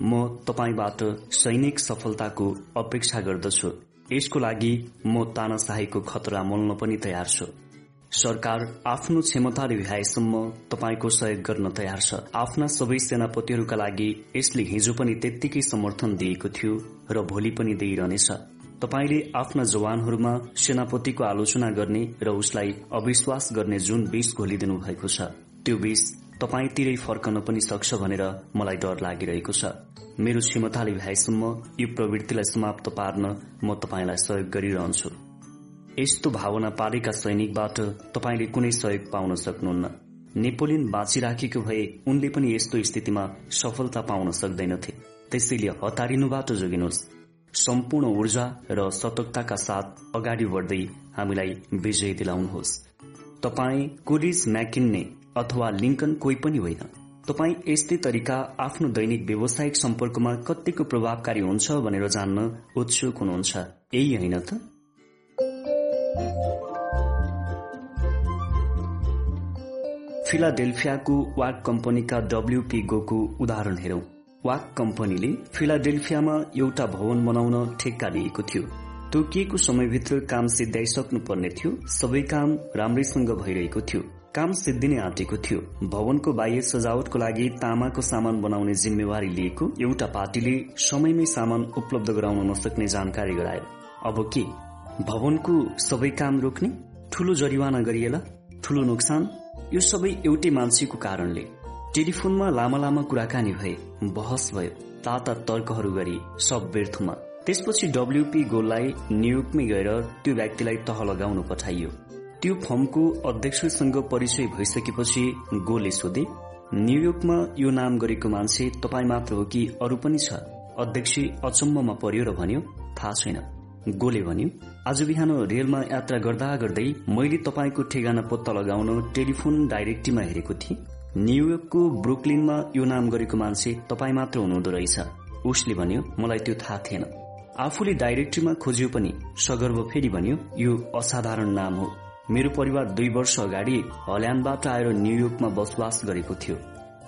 म तपाईँबाट सैनिक सफलताको अपेक्षा गर्दछु। यसको लागि म तानाशाहीको खतरा मोल्न पनि तयार छु। सरकार आफ्नो क्षमता भ्याएसम्म तपाईँको सहयोग गर्न तयार छ। आफ्ना सबै सेनापतिहरूका लागि यसले हिजो पनि त्यत्तिकै समर्थन दिएको थियो र भोलि पनि दिइरहनेछ। तपाईँले आफ्ना जवानहरूमा सेनापतिको आलोचना गर्ने र उसलाई अविश्वास गर्ने जुन विष घोलिदिनु भएको छ त्यो विष तपाईँतिरै फर्कन पनि सक्छ भनेर मलाई डर लागिरहेको छ। मेरो क्षमताले भ्याएसम्म यो प्रवृत्तिलाई समाप्त पार्न म तपाईँलाई सहयोग गरिरहन्छु। यस्तो भावना पारेका सैनिकबाट तपाईँले कुनै सहयोग पाउन सक्नुहुन्न। नेपोलियन बाँचिराखेको भए उनले पनि यस्तो स्थितिमा सफलता पाउन सक्दैनथे। त्यसैले हतारिनुबाट जोगिनुहोस्। सम्पूर्ण ऊर्जा र सतर्कताका साथ अगाडि बढ्दै हामीलाई विजय दिलाउनुहोस्। तपाईँ कुरिज म्याकिन्ने अथवा लिङ्कन कोही पनि होइन। तपाईँ यस्तै तरिका आफ्नो दैनिक व्यावसायिक सम्पर्कमा कतिको प्रभावकारी हुन्छ भनेर जान्न उत्सुक हुनुहुन्छ। यही होइन त? फिलाडेल्फियाको वाक कम्पनीका डब्ल्यूपी गोको उदाहरण हेरौं। वाक कम्पनीले फिलाडेल्फियामा एउटा भवन बनाउन ठेक्का लिएको थियो। तोकिएको समयभित्र काम सिद्ध्याइसक्नु पर्ने थियो। सबै काम राम्रैसँग भइरहेको थियो। काम सिद्धिने आँटेको थियो। भवनको बाह्य सजावटको लागि तामाको सामान बनाउने जिम्मेवारी लिएको एउटा पार्टीले समयमै सामान उपलब्ध गराउन नसक्ने जानकारी गरायो अब के? भवनको सबै काम रोक्ने ठूलो जरिवाना गरिएला ठूलो नोक्सान यो सबै एउटै मान्छेको कारणले। टेलिफोनमा लामा लामा कुराकानी भए बहस भयो ताता तर्कहरू गरी सब व्यर्थमा। त्यसपछि डब्ल्यूपी गोललाई न्युयोर्कमै गएर त्यो व्यक्तिलाई तह लगाउन पठाइयो। त्यो फर्मको अध्यक्षसँग परिचय भइसकेपछि गोले सोधे न्यूयोर्कमा यो नाम गरेको मान्छे तपाईँ मात्र हो कि अरू पनि छ? अध्यक्ष अचम्ममा पर्यो र भन्यो थाहा छैन। गोले भन्यो आज बिहान रेलमा यात्रा गर्दा गर्दै मैले तपाईँको ठेगाना पत्ता लगाउन टेलिफोन डाइरेक्टीमा हेरेको थिएँ। न्यूयोर्कको ब्रुकलिनमा यो नाम गरेको मान्छे तपाईँ मात्र हुनुहुँदो रहेछ। उसले भन्यो मलाई त्यो थाहा थिएन। आफूले डाइरेक्टरीमा खोज्यो पनि सगर्भ फेरि भन्यो यो असाधारण नाम हो। मेरो परिवार दुई वर्ष अगाडि हल्यान्डबाट आएर न्यूयोर्कमा बसोबास गरेको थियो।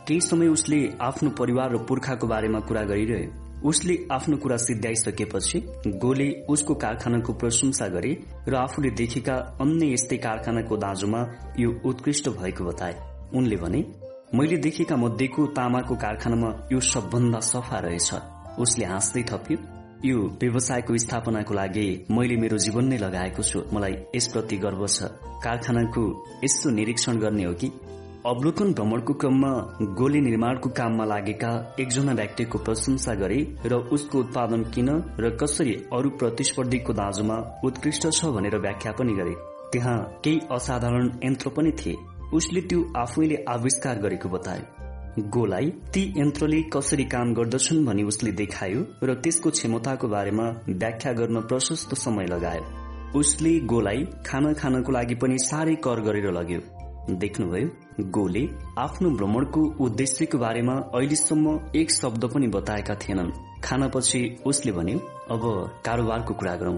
केही समय उसले आफ्नो परिवार र पुर्खाको बारेमा कुरा गरिरह्यो। उसले आफ्नो कुरा सिद्ध्याइसकेपछि गोले उसको कारखानाको प्रशंसा गरे र आफूले देखेका अन्य यस्तै कारखानाको दाँजोमा यो उत्कृष्ट भएको बताए। उनले भने मैले देखेका मध्येको तामाको कारखानामा यो सबभन्दा सफा रहेछ। उसले हाँस्दै थप्यो यो व्यवसायको स्थापनाको लागि मैले मेरो जीवन नै लगाएको छु। मलाई यसप्रति गर्व छ। कारखानाको यस्तो निरीक्षण गर्ने हो कि? अवलोकन भ्रमणको क्रममा गोली निर्माणको काममा लागेका एकजना व्यक्तिको प्रशंसा गरे र उसको उत्पादन किन र कसरी अरू प्रतिस्पर्धीको दाँजोमा उत्कृष्ट छ भनेर व्याख्या पनि गरे। त्यहाँ केही असाधारण यन्त्र पनि थिए। उसले त्यो आफैले आविष्कार गरेको बताए। गोलाई ती यन्त्रले कसरी काम गर्दछन् भनी उसले देखायो र त्यसको क्षमताको बारेमा व्याख्या गर्न प्रशस्त समय लगायो। उसले गोलाई खाना खानको लागि पनि साह्रै कर गरेर लग्यो। देख्नुभयो गोले आफ्नो भ्रमणको उद्देश्यको बारेमा अहिलेसम्म एक शब्द पनि बताएका थिएनन्। खानापछि उसले भन्यो अब कारोबारको कुरा गरौं।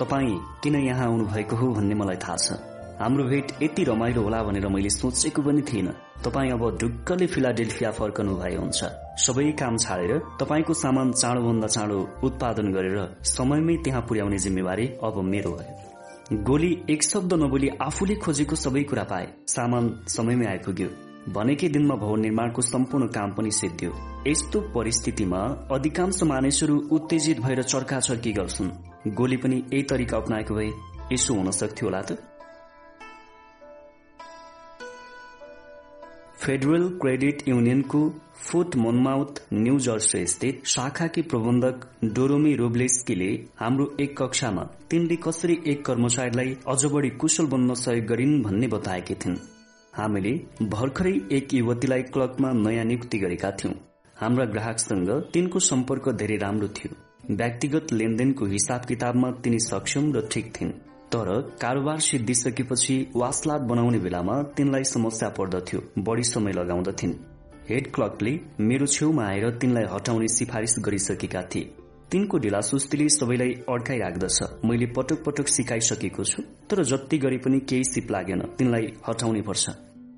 तपाईँ किन यहाँ आउनु भएको हो भन्ने मलाई थाहा छ। हाम्रो भेट यति रमाइलो होला भनेर मैले सोचेको पनि थिइनँ। तपाईँ अब ढुक्कले फिलाडेल्फिया फर्कनु भए हुन्छ। सबै काम छाडेर तपाईँको सामान चाँडोभन्दा चाँडो उत्पादन गरेर समयमै त्यहाँ पुर्याउने जिम्मेवारी अब मेरो भयो। गोली एक शब्द नबोली आफूले खोजेको सबै कुरा पाए। सामान समयमै आइपुग्यो। भनेकै दिनमा भवन निर्माणको सम्पूर्ण काम पनि सिद्धियो। यस्तो परिस्थितिमा अधिकांश मानिसहरू उत्तेजित भएर चर्काचर्की गर्छन्। गोली पनि यही तरिका अप्नाएको भए यसो हुन सक्थ्यो होला त? फेडरल क्रेडिट युनियनको फुट मोनमाउथ न्यू जर्सी स्थित शाखाकी प्रबन्धक डोरोमी रोब्लेस्कीले हाम्रो एक कक्षामा तिनले कसरी एक कर्मचारीलाई अझ बढी कुशल बन्न सहयोग गरिन् भन्ने बताएकी थिइन्। हामीले भर्खरै एक युवतीलाई क्लबमा नयाँ नियुक्ति गरेका थियौं। हाम्रा ग्राहकसँग तिनको सम्पर्क धेरै राम्रो थियो। व्यक्तिगत लेनदेनको हिसाब किताबमा तिनी सक्षम र ठिक थिइन्। तर कारोबार सिद्धिसकेपछि वासलात बनाउने बेलामा तिनलाई समस्या पर्दथ्यो बढ़ी समय लगाउँदथिन्। हेड क्लर्कले मेरो छेउमा आएर तिनलाई हटाउने सिफारिश गरिसकेका थिए। तिनको ढिलासुस्तीले सबैलाई अड्काइ राख्दछ मैले पटक पटक सिकाइसकेको छु तर जति गरे पनि केही सिप लागेन। तिनलाई हटाउनै पर्छ।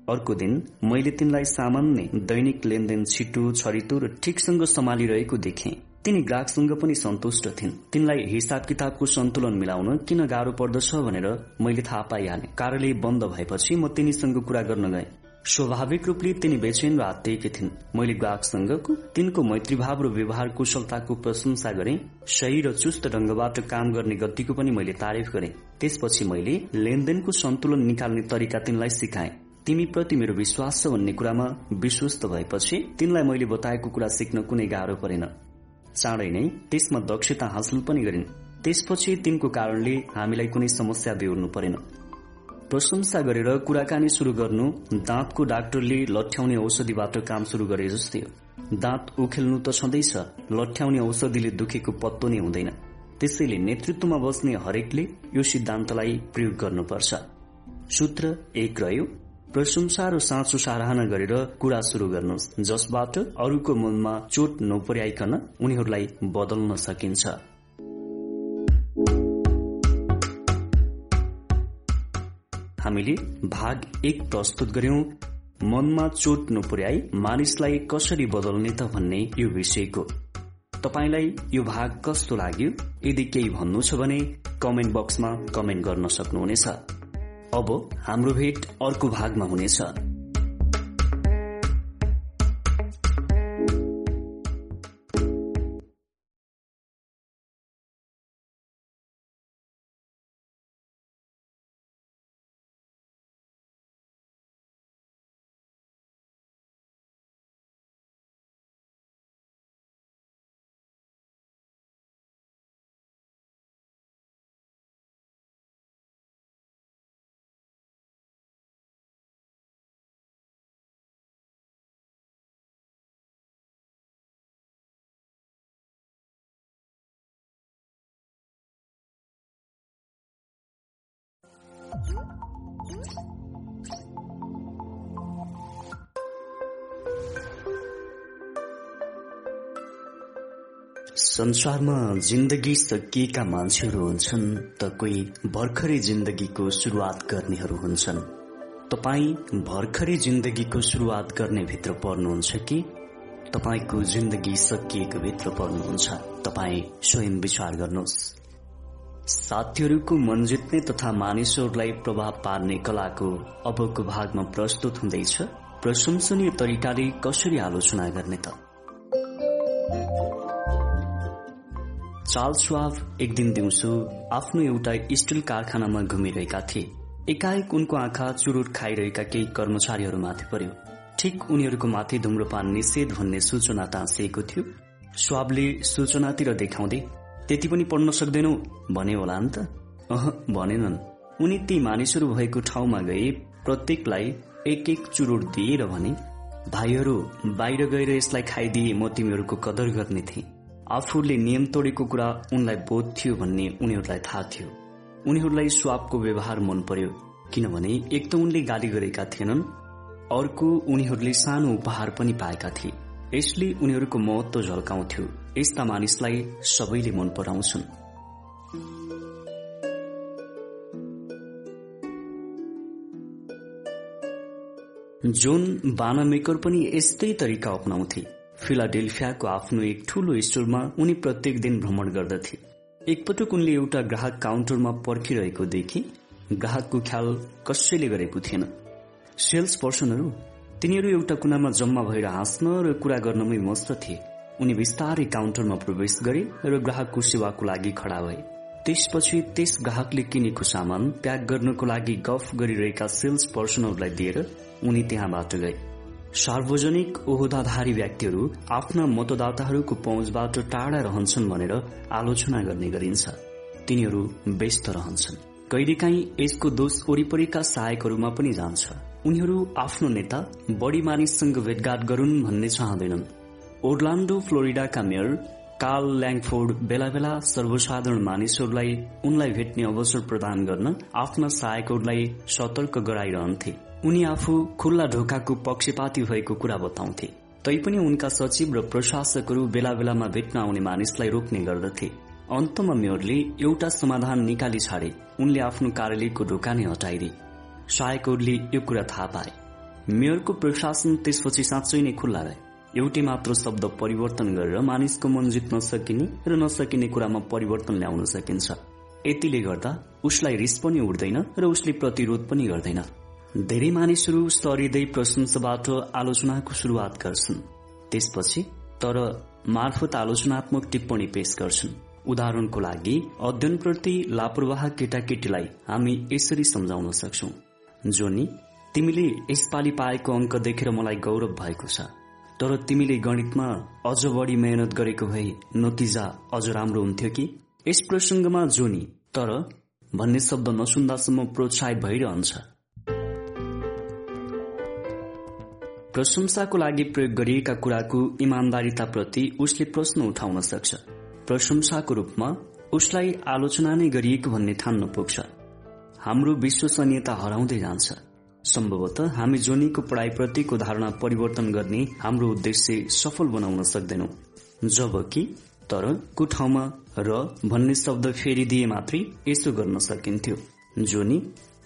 अर्को दिन मैले तिनलाई सामान्य दैनिक लेनदेन छिटो छरितो र ठिकसँग सम्हालिरहेको देखेँ। तिनी ग्राहकसँग पनि सन्तुष्ट थिइन्। तिनलाई हिसाब किताबको सन्तुलन मिलाउन किन गाह्रो पर्दछ भनेर मैले थाहा पाइहाले। कार्यालय बन्द भएपछि म तिनीसँग कुरा गर्न गएँ। स्वाभाविक रूपले तिनी बेचेन र हात्तिएकी थिइन्। मैले ग्राहकसँगको तिनको मैत्रीभाव र व्यवहार कुशलताको प्रशंसा गरे। सही र चुस्त ढंगबाट काम गर्ने गतिको पनि मैले तारिफ गरे। त्यसपछि मैले लेनदेनको सन्तुलन निकाल्ने तरिका तिनलाई सिकाएँ। तिमी प्रति मेरो विश्वास छ भन्ने कुरामा विश्वस्त भएपछि तिनलाई मैले बताएको कुरा सिक्न कुनै गाह्रो परेन। चाँडै नै त्यसमा दक्षता हासिल पनि गरिन्। त्यसपछि तिनको कारणले हामीलाई कुनै समस्या बेहोर्नु परेन। प्रशंसा गरेर कुराकानी शुरू गर्नु दाँतको डाक्टरले लठ्याउने औषधिबाट काम शुरू गरे जस्तै हो। दाँत उखेल्नु त छँदैछ लठ्याउने औषधिले दुखेको पत्तो नै हुँदैन। त्यसैले नेतृत्वमा बस्ने हरेकले यो सिद्धान्तलाई प्रयोग गर्नुपर्छ। सूत्र एक रह्यो प्रशंसा र साँचो सराहना गरेर कुरा शुरू गर्नुहोस्। जसबाट अरूको मनमा चोट नपुर्याइकन उनीहरूलाई बदल्न सकिन्छ। हामीले भाग एक प्रस्तुत गर्यौं मनमा चोट नपुर्याई मानिसलाई कसरी बदल्ने त भन्ने यो विषयको। तपाईँलाई यो भाग कस्तो लाग्यो यदि केही भन्नु छ भने कमेन्ट बक्समा कमेन्ट गर्न सक्नुहुनेछ। अब हाम्रो भेट अर्को भागमा हुनेछ। संसारमा जिन्दगी सकिएका मान्छेहरू हुन्छन् त कोही भर्खरै जिन्दगीको शुरूआत गर्नेहरू हुन्छन्। तपाईँ भर्खरै जिन्दगीको शुरूआत गर्ने भित्र पर्नुहुन्छ कि? तपाईँको जिन्दगी सकिएको भित्र पर्नुहुन्छ। तपाईँ स्वयं विचार गर्नुहोस्। साथीहरूको मन जित्ने तथा मानिसहरूलाई प्रभाव पार्ने कलाको अबको भागमा प्रस्तुत हुँदैछ। प्रशंसनीय तरिकाले कसरी आलोचना गर्ने त? चार्ल्स स्वाभ एक दिन दिउँसो आफ्नो एउटा स्टिल कारखानामा घुमिरहेका थिए। एकाएक उनको आँखा चुरोट खाइरहेका केही कर्मचारीहरूमाथि पर्यो। ठिक उनीहरूको माथि धुम्रपान निषेध भन्ने सूचना टाँसिएको थियो। स्वाबले सूचनातिर देखाउँदै त्यति पनि पढ्न सक्दैनौ? भने होला नि त। अह भनेनन्। उनी ती मानिसहरू भएको ठाउँमा गए प्रत्येकलाई एक एक चुरोट दिएर भने भाइहरू बाहिर गएर यसलाई खाइदिए म तिमीहरूको कदर गर्ने थिएँ। आफूले नियम तोडेको कुरा उनलाई बोध थियो भन्ने उनीहरूलाई थाहा थियो। उनीहरूलाई स्वापको व्यवहार मन पर्यो किनभने एक त उनले गाली गरेका थिएनन् अर्को उनीहरूले सानो उपहार पनि पाएका थिए। यसले उनीहरूको महत्व झल्काउँथ्यो। यस्ता मानिसलाई सबैले मन पराउँछन्। जोन बानामेकर पनि यस्तै तरिका अप्नाउँथे फिलाडेल्फियाको आफ्नो एक ठूलो स्टोरमा उनी प्रत्येक दिन भ्रमण गर्दथे। एकपटक उनले एउटा ग्राहक काउन्टरमा पर्खिरहेको देखे ग्राहकको ख्याल कसैले गरेको थिएन। सेल्स पर्सनहरू तिनीहरू एउटा कुनामा जम्मा भएर हाँस्न र कुरा गर्नमै मस्त थिए। उनी बिस्तारै काउन्टरमा प्रवेश गरे र ग्राहकको सेवाको लागि खड़ा भए। त्यसपछि त्यस ग्राहकले किनेको सामान प्याक गर्नको लागि गफ गरिरहेका सेल्स पर्सनहरूलाई दिएर उनी त्यहाँबाट गए। सार्वजनिक ओहदाधारी व्यक्तिहरू आफ्ना मतदाताहरूको पहुँचबाट टाढा रहन्छन् भनेर आलोचना गर्ने गरिन्छ। तिनीहरू व्यस्त रहन्छन्। कहिलेकाहीँ यसको दोष वरिपरिका सहायकहरूमा पनि जान्छ। उनीहरू आफ्नो नेता बढ़ी मानिससँग भेटघाट गरून् भन्ने चाहँदैनन्। ओर्लान्डो फ्लोरिडाका मेयर कार्ल ल्याङफोर्ड बेला बेला सर्वसाधारण मानिसहरूलाई उनलाई भेट्ने अवसर प्रदान गर्न आफ्ना सहायकहरूलाई सतर्क गराइरहन्थे। उनी आफू खुल्ला ढोकाको पक्षपाती भएको कुरा बताउँथे। तैपनि उनका सचिव र प्रशासकहरू बेला बेलामा भेट्न आउने मानिसलाई रोक्ने गर्दथे। अन्तमा मेयरले एउटा समाधान निकाली छाडे। उनले आफ्नो कार्यालयको ढोका नै हटाइदिए। सहायकहरूले यो कुरा थाहा पाए। मेयरको प्रशासन त्यसपछि साँच्चै नै खुल्ला रहे। एउटै मात्र शब्द परिवर्तन गरेर मानिसको मन जित्न सकिने र नसकिने कुरामा परिवर्तन ल्याउन सकिन्छ। यतिले गर्दा उसलाई रिस पनि उठ्दैन र उसले प्रतिरोध पनि गर्दैन। धेरै मानिसहरू स्तरिँदै प्रशंसाबाट आलोचनाको शुरूआत गर्छन्। त्यसपछि तर मार्फत आलोचनात्मक टिप्पणी पेश गर्छन्। उदाहरणको लागि अध्ययनप्रति लापरवाह केटाकेटीलाई हामी यसरी सम्झाउन सक्छौ। जोनी तिमीले यसपालि पाएको अङ्क देखेर मलाई गौरव भएको छ। तर तिमीले गणितमा अझ बढी मेहनत गरेको भए नतिजा अझ राम्रो हुन्थ्यो कि? यस प्रसंगमा जोनी तर भन्ने शब्द नसुन्दासम्म प्रोत्साहित भइरहन्छ। प्रशंसाको लागि प्रयोग गरिएका कुराको इमान्दारिताप्रति उसले प्रश्न उठाउन सक्छ। प्रशंसाको रूपमा उसलाई आलोचना नै गरिएको भन्ने ठान्न पुग्छ। हाम्रो विश्वसनीयता हराउँदै जान्छ। सम्भवतः हामी जोनीको पढ़ाईप्रतिको धारणा परिवर्तन गर्ने हाम्रो उद्देश्य सफल बनाउन सक्दैनौ। जबकि तर को ठाउँमा र भन्ने शब्द फेरिदिए मात्रै यसो गर्न सकिन्थ्यो। जोनी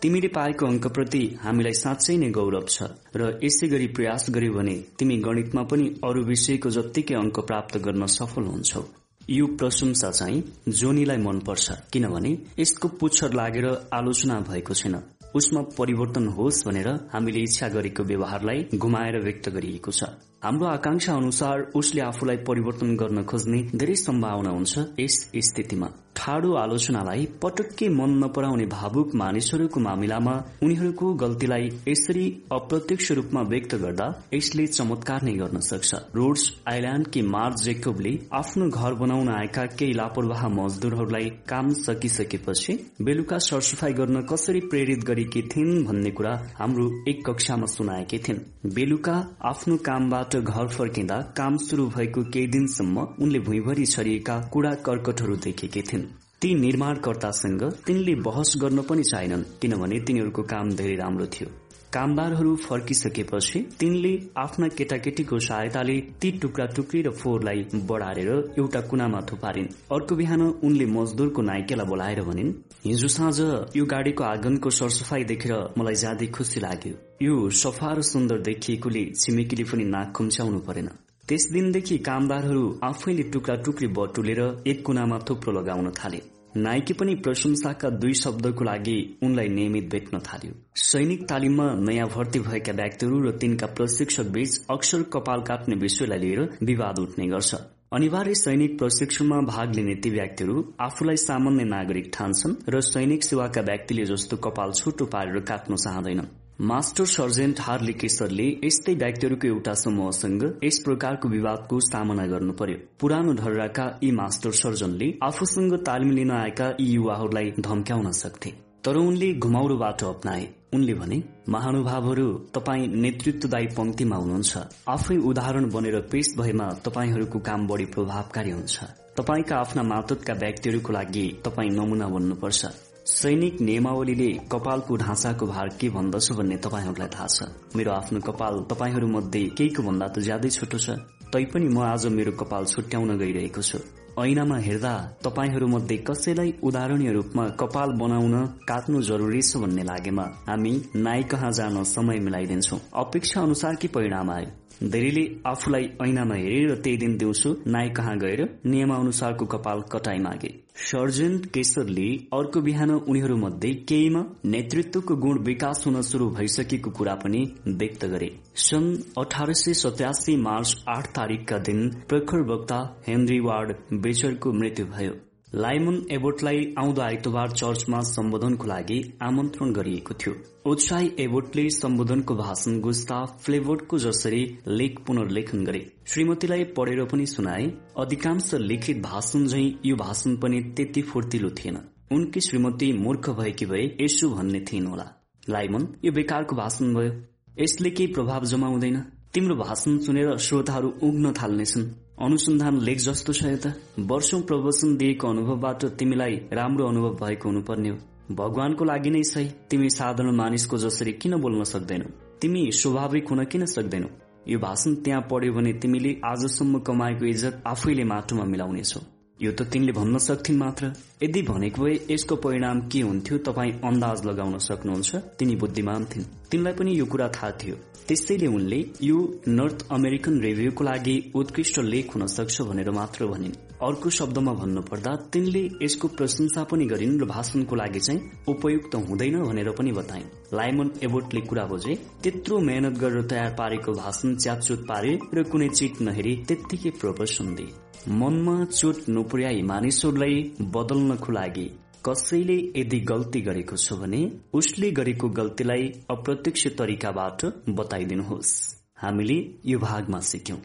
तिमीले पाएको अङ्कप्रति हामीलाई साँच्चै नै गौरव छ र यसै गरी प्रयास गर्यो भने तिमी गणितमा पनि अरू विषयको जत्तिकै अङ्क प्राप्त गर्न सफल हुन्छौ। यो प्रशंसा चाहिँ जोनीलाई मनपर्छ किनभने यसको पुच्छर लागेर आलोचना भएको छैन। उसमा परिवर्तन होस् भनेर हामीले इच्छा गरेको व्यवहारलाई गुमाएर व्यक्त गरिएको छ। हाम्रो आकांक्षा अनुसार उसले आफूलाई परिवर्तन गर्न खोज्ने धेरै सम्भावना हुन्छ यस स्थितिमा। ठाडो आलोचनालाई पटक्कै मन नपराउने भावुक मानिसहरूको मामिलामा उनीहरूको गल्तीलाई यसरी अप्रत्यक्ष रूपमा व्यक्त गर्दा यसले चमत्कार नै गर्न सक्छ। रोड्स आइल्याण्डकी मार्च जेकोबले आफ्नो घर बनाउन आएका केही लापरवाह मजदूरहरूलाई काम सकिसकेपछि बेलुका सरसफाई गर्न कसरी प्रेरित गरेकी थिइन् भन्ने कुरा हाम्रो एक कक्षामा सुनाएकी थिइन्। बेलुका आफ्नो कामबाट घर फर्किँदा काम शुरू भएको केही दिनसम्म उनले भुइँभरि छरिएका कुडा कर्कटहरू देखेकी थिइन्। ती निर्माणकर्तासँग तिनले बहस गर्न पनि चाहेनन् किनभने तिनीहरूको काम धेरै राम्रो थियो। कामदारहरू फर्किसकेपछि तिनले आफ्ना केटाकेटीको सहायताले ती टुक्रा टुक्री र फोहोरलाई बढारेर एउटा कुनामा थुपारिन्। अर्को बिहान उनले मजदुरको नाइकेलाई बोलाएर भनिन् हिजो साँझ यो गाडीको आँगनको सरसफाई देखेर मलाई ज्यादै खुसी लाग्यो। यो सफा र सुन्दर देखिएकोले छिमेकीले पनि नाक खुम्च्याउनु परेन। त्यस दिनदेखि कामदारहरू आफैले टुक्रा टुक्री बटुलेर एक कुनामा थुप्रो लगाउन थाले। नाइकी पनि प्रशंसाका दुई शब्दको लागि उनलाई नियमित भेट्न थाल्यो। सैनिक तालिममा नयाँ भर्ती भएका व्यक्तिहरू र तिनका प्रशिक्षक बीच अक्सर कपाल काट्ने विषयलाई लिएर विवाद उठ्ने गर्छ। अनिवार्य सैनिक प्रशिक्षणमा भाग लिने ती व्यक्तिहरू आफूलाई सामान्य नागरिक ठान्छन् र सैनिक सेवाका व्यक्तिले जस्तो कपाल छुटो पारेर काट्न चाहँदैनन्। मास्टर सर्जेन्ट हार्ली केसरले यस्तै व्यक्तिहरूको एउटा समूहसँग यस प्रकारको विवादको सामना गर्नु पर्यो पुरानो ढर्राका यी मास्टर सर्जनले आफूसँग तालिम लिन आएका यी युवाहरूलाई धम्क्याउन सक्थे। तर उनले घुमाउरो बाटो अप्नाए। उनले भने महानुभावहरू तपाईँ नेतृत्वदायी पंक्तिमा हुनुहुन्छ। आफै उदाहरण बनेर पेश भएमा तपाईँहरूको काम बढ़ी प्रभावकारी हुन्छ। तपाईँका आफ्ना मातुतका व्यक्तिहरूको लागि तपाईँ नमूना बन्नुपर्छ। सैनिक नियमावलीले कपालको ढाँचाको भार के भन्दछ भन्ने तपाईँहरूलाई थाहा छ। मेरो आफ्नो कपाल तपाईँहरू मध्ये केहीको भन्दा त ज्यादै छोटो छ। तैपनि म आज मेरो कपाल छुट्याउन गइरहेको छु। ऐनामा हेर्दा तपाईँहरू मध्ये कसैलाई उदाहरणीय रूपमा कपाल बनाउन काट्नु जरुरी छ भन्ने लागेमा हामी नाई कहाँ जान समय मिलाइदिन्छौ। अपेक्षा अनुसारकै परिणाम आयो? धेरैले आफूलाई ऐनामा हेरेर त्यही दिन दिउँसो नाई कहाँ गएर नियमानुसारको कपाल कटाई मागे। सर्जेन्ट केसरले अर्को बिहान उनीहरूमध्ये केहीमा नेतृत्वको गुण विकास हुन शुरू भइसकेको कुरा पनि व्यक्त गरे। सन् अठार सय सतासी मार्च आठ तारीकका दिन प्रखर वक्ता हेनरी वार्ड बेचरको मृत्यु भयो। लाइमन एबोटलाई आउँदो आइतबार चर्चमा सम्बोधनको लागि आमन्त्रण गरिएको थियो। उत्साही एबोटले सम्बोधनको भाषण गुस्ता फ्लेभोटको जसरी लेख पुनर्लेखन गरे। श्रीमतीलाई पढेर पनि सुनाए अधिकांश लिखित भाषण झै यो भाषण पनि त्यति फुर्तिलो थिएन। उनकी श्रीमती मूर्ख भएकी भए यसो भन्ने थिइन् होला। लाइमन यो बेकारको भाषण भयो। यसले केही प्रभाव जमाउँदैन। तिम्रो भाषण सुनेर श्रोताहरू उग्न थाल्नेछन्। अनुसन्धान लेख जस्तो छ यता वर्षौं प्रवचन दिएको अनुभवबाट तिमीलाई राम्रो अनुभव भएको हुनुपर्ने हो। भगवानको लागि नै सही। तिमी साधारण मानिसको जसरी किन बोल्न सक्दैनौ? तिमी स्वाभाविक हुन किन सक्दैनौ? यो भाषण त्यहाँ पढ्यो भने तिमीले आजसम्म कमाएको इज्जत आफैले माटोमा मिलाउनेछौ। यो त तिनले भन्न सक्थिन् मात्र। यदि भनेको भए यसको परिणाम के हुन्थ्यो तपाईँ अन्दाज लगाउन सक्नुहुन्छ? तिनी बुद्धिमान थिइन्। तिनलाई पनि यो कुरा थाहा थियो। त्यसैले उनले यो नर्थ अमेरिकन रिभ्यूको लागि उत्कृष्ट लेख हुन सक्छ भनेर मात्र भनिन्। अर्को शब्दमा भन्नुपर्दा तिनले यसको प्रशंसा पनि गरिन् र भाषणको लागि चाहिँ उपयुक्त हुँदैन भनेर पनि बताइन्। लाइमन एबोटले कुरा बुझे त्यत्रो मेहनत गरेर तयार पारेको भाषण च्यापचुट पारे र कुनै चिट नहेरी त्यत्तिकै प्रवचन दिए। मनमा चोट नपुर्याई मानिसहरूलाई बदल्नको लागि कसैले यदि गल्ती गरेको छ भने उसले गरेको गल्तीलाई अप्रत्यक्ष तरिकाबाट बताइदिनुहोस्। हामीले यो भागमा सिक्यौं।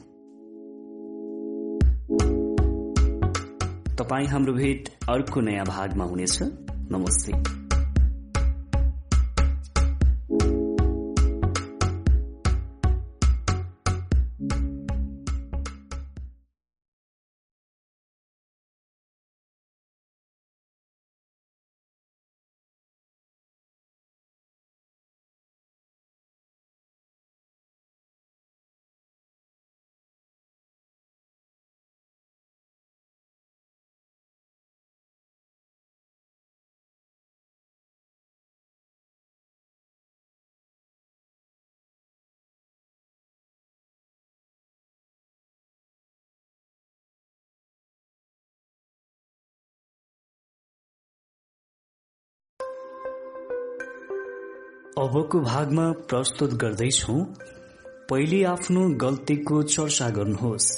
तपाईँ हाम्रो भेट अर्को नयाँ भागमा हुनेछ। नमस्ते। अबको भागमा प्रस्तुत गर्दैछु पहिले आफ्नो गल्तीको चर्चा गर्नुहोस्।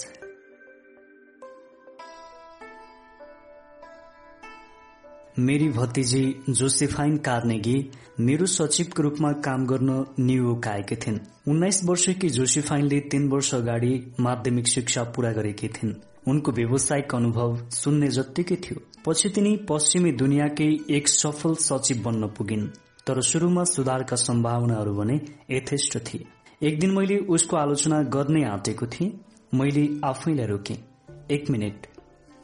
मेरी भतिजी जोसेफाइन कार्नेगी मेरो सचिवको रूपमा काम गर्न न्युयोर्क आएकी थिइन्। उन्नाइस वर्षकी जोसेफाइनले तीन वर्ष अगाडि माध्यमिक शिक्षा पूरा गरेकी थिइन्। उनको व्यावसायिक अनुभव सुन्ने जत्तिकै थियो। पछि तिनी पश्चिमी दुनियाँकै एक सफल सचिव बन्न पुगिन्। तर शुरूमा सुधारका सम्भावनाहरू भने यथेष्ट थिए। एक दिन मैले उसको आलोचना गर्नै आँटेको थिएँ। मैले आफैलाई रोके। एक मिनट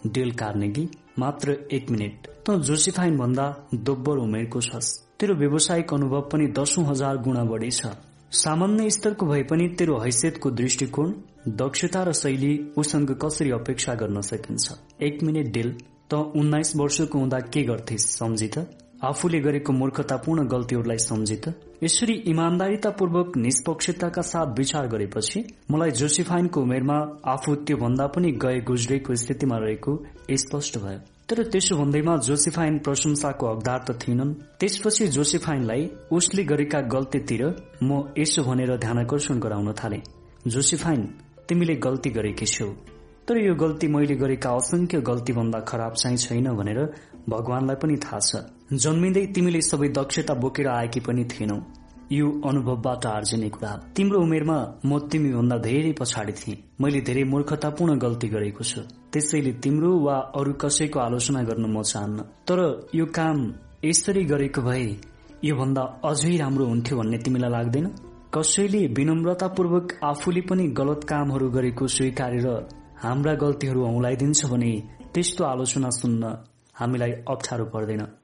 डेल कार्नेगी मात्र एक मिनट। त जोसिफाइन भन्दा दोब्बर उमेरको छस्। तेरो व्यावसायिक अनुभव पनि दशौं हजार गुणा बढी छ। सामान्य स्तरको भए पनि तेरो हैसियतको दृष्टिकोण दक्षता र शैली उसँग कसरी अपेक्षा गर्न सकिन्छ? एक मिनट डिल त उन्नाइस वर्षको हुँदा के गर्थे सम्झि त आफूले गरेको मूर्खतापूर्ण गल्तीहरूलाई सम्झि त यसरी इमान्दारितापूर्वक निष्पक्षताका साथ विचार गरेपछि मलाई जोसिफाइनको उमेरमा आफू त्यो भन्दा पनि गए गुज्रेको स्थितिमा रहेको स्पष्ट भयो। तर त्यसो भन्दैमा जोसिफाइन प्रशंसाको हकदार त थिएनन्। त्यसपछि जोसिफाइनलाई उसले गरेका गल्तीतिर म यसो भनेर ध्यानकर्षण गराउन थाले। जोसिफाइन तिमीले गल्ती गरेकी छौ। तर यो गल्ती मैले गरेका असंख्य गल्ती भन्दा खराब चाहिँ छैन भनेर भगवानलाई पनि थाहा छ। जन्मिँदै तिमीले सबै दक्षता बोकेर आएकी पनि थिएनौ। यो अनुभवबाट आर्जिने कुरा। तिम्रो उमेरमा म तिमी भन्दा धेरै पछाडि थिए। मैले धेरै मूर्खतापूर्ण गल्ती गरेको छु। त्यसैले तिम्रो वा अरू कसैको आलोचना गर्न म चाहन्न। तर यो काम यसरी गरेको भए यो भन्दा अझै राम्रो हुन्थ्यो भन्ने तिमीलाई लाग्दैन? कसैले विनम्रतापूर्वक आफूले पनि गलत कामहरू गरेको स्वीकारेर हाम्रा गल्तीहरू औलाइदिन्छ भने त्यस्तो आलोचना सुन्न हामीलाई अप्ठ्यारो पर्दैन।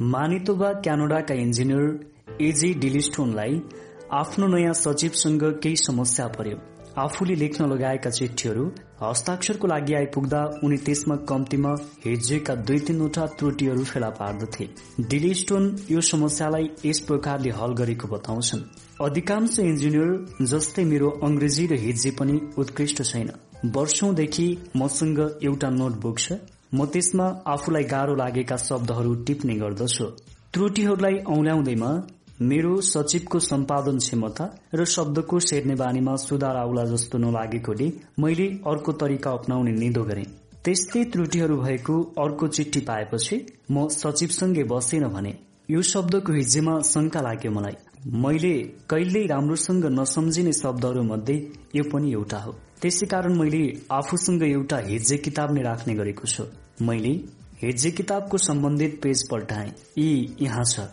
मानितोबा क्यानाडाका इन्जिनियर एजी डिलिस्टोनलाई आफ्नो नयाँ सचिवसँग केही समस्या पर्यो। आफूले लेख्न लगाएका चिठीहरू हस्ताक्षरको लागि आइपुग्दा उनी त्यसमा कम्तीमा हिज्जेका दुई तीनवटा त्रुटिहरू फेला पार्दथे। डिलिस्टोन यो समस्यालाई यस प्रकारले हल गरेको बताउँछन्। अधिकांश इन्जिनियर जस्तै मेरो अंग्रेजी र हिज्जे पनि उत्कृष्ट छैन। वर्षौंदेखि मसँग एउटा नोटबुक छ। म त्यसमा आफूलाई गाह्रो लागेका शब्दहरू टिप्ने गर्दछु। त्रुटिहरूलाई औल्याउँदैमा मेरो सचिवको सम्पादन क्षमता र शब्दको सेर्ने बानीमा सुधार आउला जस्तो नलागेकोले मैले अर्को तरिका अप्नाउने निदो गरे। त्यस्तै त्रुटिहरू भएको अर्को चिठी पाएपछि म सचिवसँगै बसेन भने यो शब्दको हिज्जेमा शंका लाग्यो मलाई। मैले कहिल्यै राम्रोसँग नसम्झिने शब्दहरू मध्ये यो पनि एउटा हो। त्यसै कारण मैले आफूसँग एउटा हिज्जे किताब नै राख्ने गरेको छु। मैले हिज्जे किताबको सम्बन्धित पेज पल्टाए। यी यहाँ छ।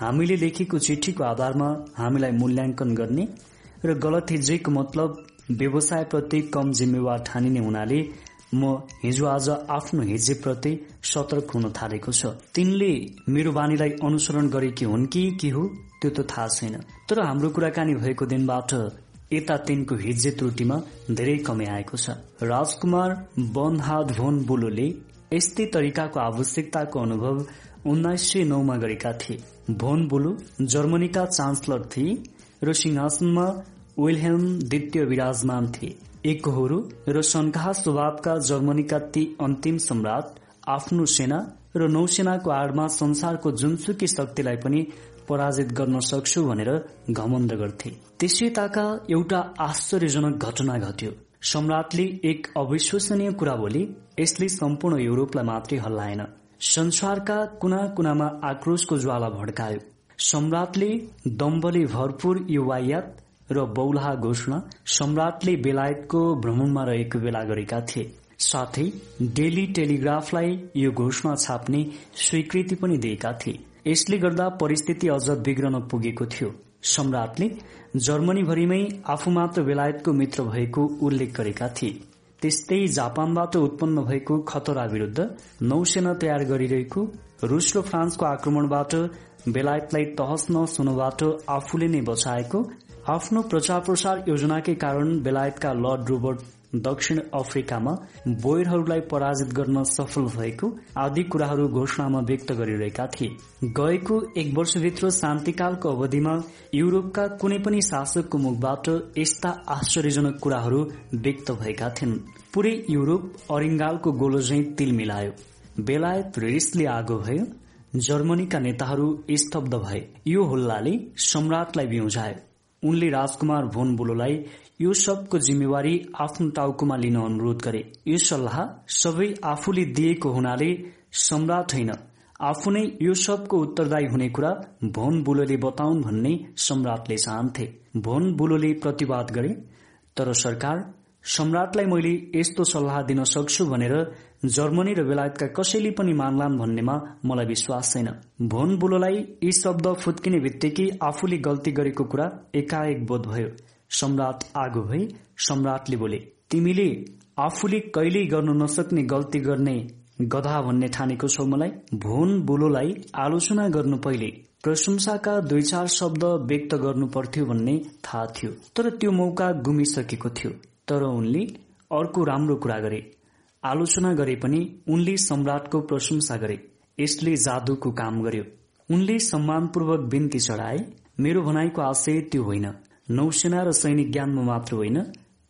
हामीले लेखेको चिठीको आधारमा हामीलाई मूल्याङ्कन गर्ने र गलत हिज्जेको मतलब व्यवसायप्रति कम जिम्मेवार ठानिने हुनाले म हिजो आज आफ्नो हिज्जेप्रति सतर्क हुन थालेको छ। तिनले मेरो बानीलाई अनुसरण गरेकी हुन् कि के हो त्यो त थाहा छैन। तर हाम्रो कुराकानी भएको दिनबाट यता तिनको हिज्जे त्रुटिमा धेरै कमी आएको छ। राजकुमार बनहाद भोन बुलोले यस्तै तरिकाको आवश्यकताको अनुभव उन्नाइस सय नौमा गरेका थिए। भोन बुलु जर्मनीका चान्सलर थिए र सिंहासनमा विलहेम द्वितीय विराजमान थिए। एकहोरू र सन्काह स्वभावका जर्मनीका ती अन्तिम सम्राट आफ्नो सेना र नौसेनाको आडमा संसारको जुनसुकी शक्तिलाई पनि पराजित गर्न सक्छु भनेर घमण्ड गर्थे। त्यसैताका एउटा आश्चर्यजनक घटना घट्यो। सम्राटले एक अविश्वसनीय कुरा बोली यसले सम्पूर्ण युरोपलाई मात्रै हल्लाएन। संसारका कुना कुनामा आक्रोशको ज्वाला भड्कायो। सम्राटले दम्बले भरपूर यो वायात र बौलाहा घोषणा सम्राटले बेलायतको भ्रमणमा रहेको बेला गरेका थिए। साथै डेली टेलिग्राफलाई यो घोषणा छाप्ने स्वीकृति पनि दिएका थिए। यसले गर्दा परिस्थिति अझ बिग्रन पुगेको थियो। सम्राटले जर्मनीभरिमै आफू मात्र बेलायतको मित्र भएको उल्लेख गरेका थिए। त्यस्तै जापानबाट उत्पन्न भएको खतरा विरूद्ध नौसेना तयार गरिरहेको रूस र फ्रान्सको आक्रमणबाट बेलायतलाई तहस नहस हुनबाट आफूले नै बचाएको आफ्नो प्रचार प्रसार योजनाकै कारण बेलायतका लर्ड रोबर्ट दक्षिण अफ्रिकामा बोयरहरूलाई पराजित गर्न सफल भएको आदि कुराहरू घोषणामा व्यक्त गरिरहेका थिए। गएको एक वर्षभित्र शान्तिकालको अवधिमा युरोपका कुनै पनि शासकको मुखबाट यस्ता आश्चर्यजनक कुराहरू व्यक्त भएका थिएन पूरै युरोप अरिङ्गालको गोलो झै तिल मिलायो बेलायत रिसले आगो भयो जर्मनीका नेताहरू स्तब्ध भए। यो हुल्लाले सम्राटलाई बिउजायो उनले राजकुमार भोन बोलोलाई यो सबको जिम्मेवारी आफ्नो टाउकोमा लिन अनुरोध गरे। यो सल्लाह सबै आफूले दिएको हुनाले सम्राट होइन। आफू नै यो सबको उत्तरदायी हुने कुरा भोन बुलोले बताउन् भन्ने सम्राटले चाहन्थे। भोन बुलोले प्रतिवाद गरे तर सरकार सम्राटलाई मैले यस्तो सल्लाह दिन सक्छु भनेर जर्मनी र बेलायतका कसैले पनि मान्लान् भन्नेमा मलाई विश्वास छैन। भोन बुलोलाई यी शब्द फुत्किने बित्तिकै आफूले गल्ती गरेको कुरा एकाएक बोध भयो। सम्राट आगो भई सम्राटले बोले तिमीले आफूले कहिल्यै गर्नु नसक्ने गल्ती गर्ने गधा भन्ने ठानेको छौ मलाई? भोन बुलोलाई आलोचना गर्नु पहिले प्रशंसाका दुई चार शब्द व्यक्त गर्नु पर्थ्यो भन्ने थाहा थियो। तर त्यो मौका गुमिसकेको थियो। तर उनले अर्को राम्रो कुरा गरे। आलोचना गरे पनि उनले सम्राटको प्रशंसा गरे। यसले जादुको काम गर्यो। उनले सम्मानपूर्वक बिन्ती चढाए मेरो भनाइको आशय त्यो होइन। नौसेना र सैनिक ज्ञानमा मात्र होइन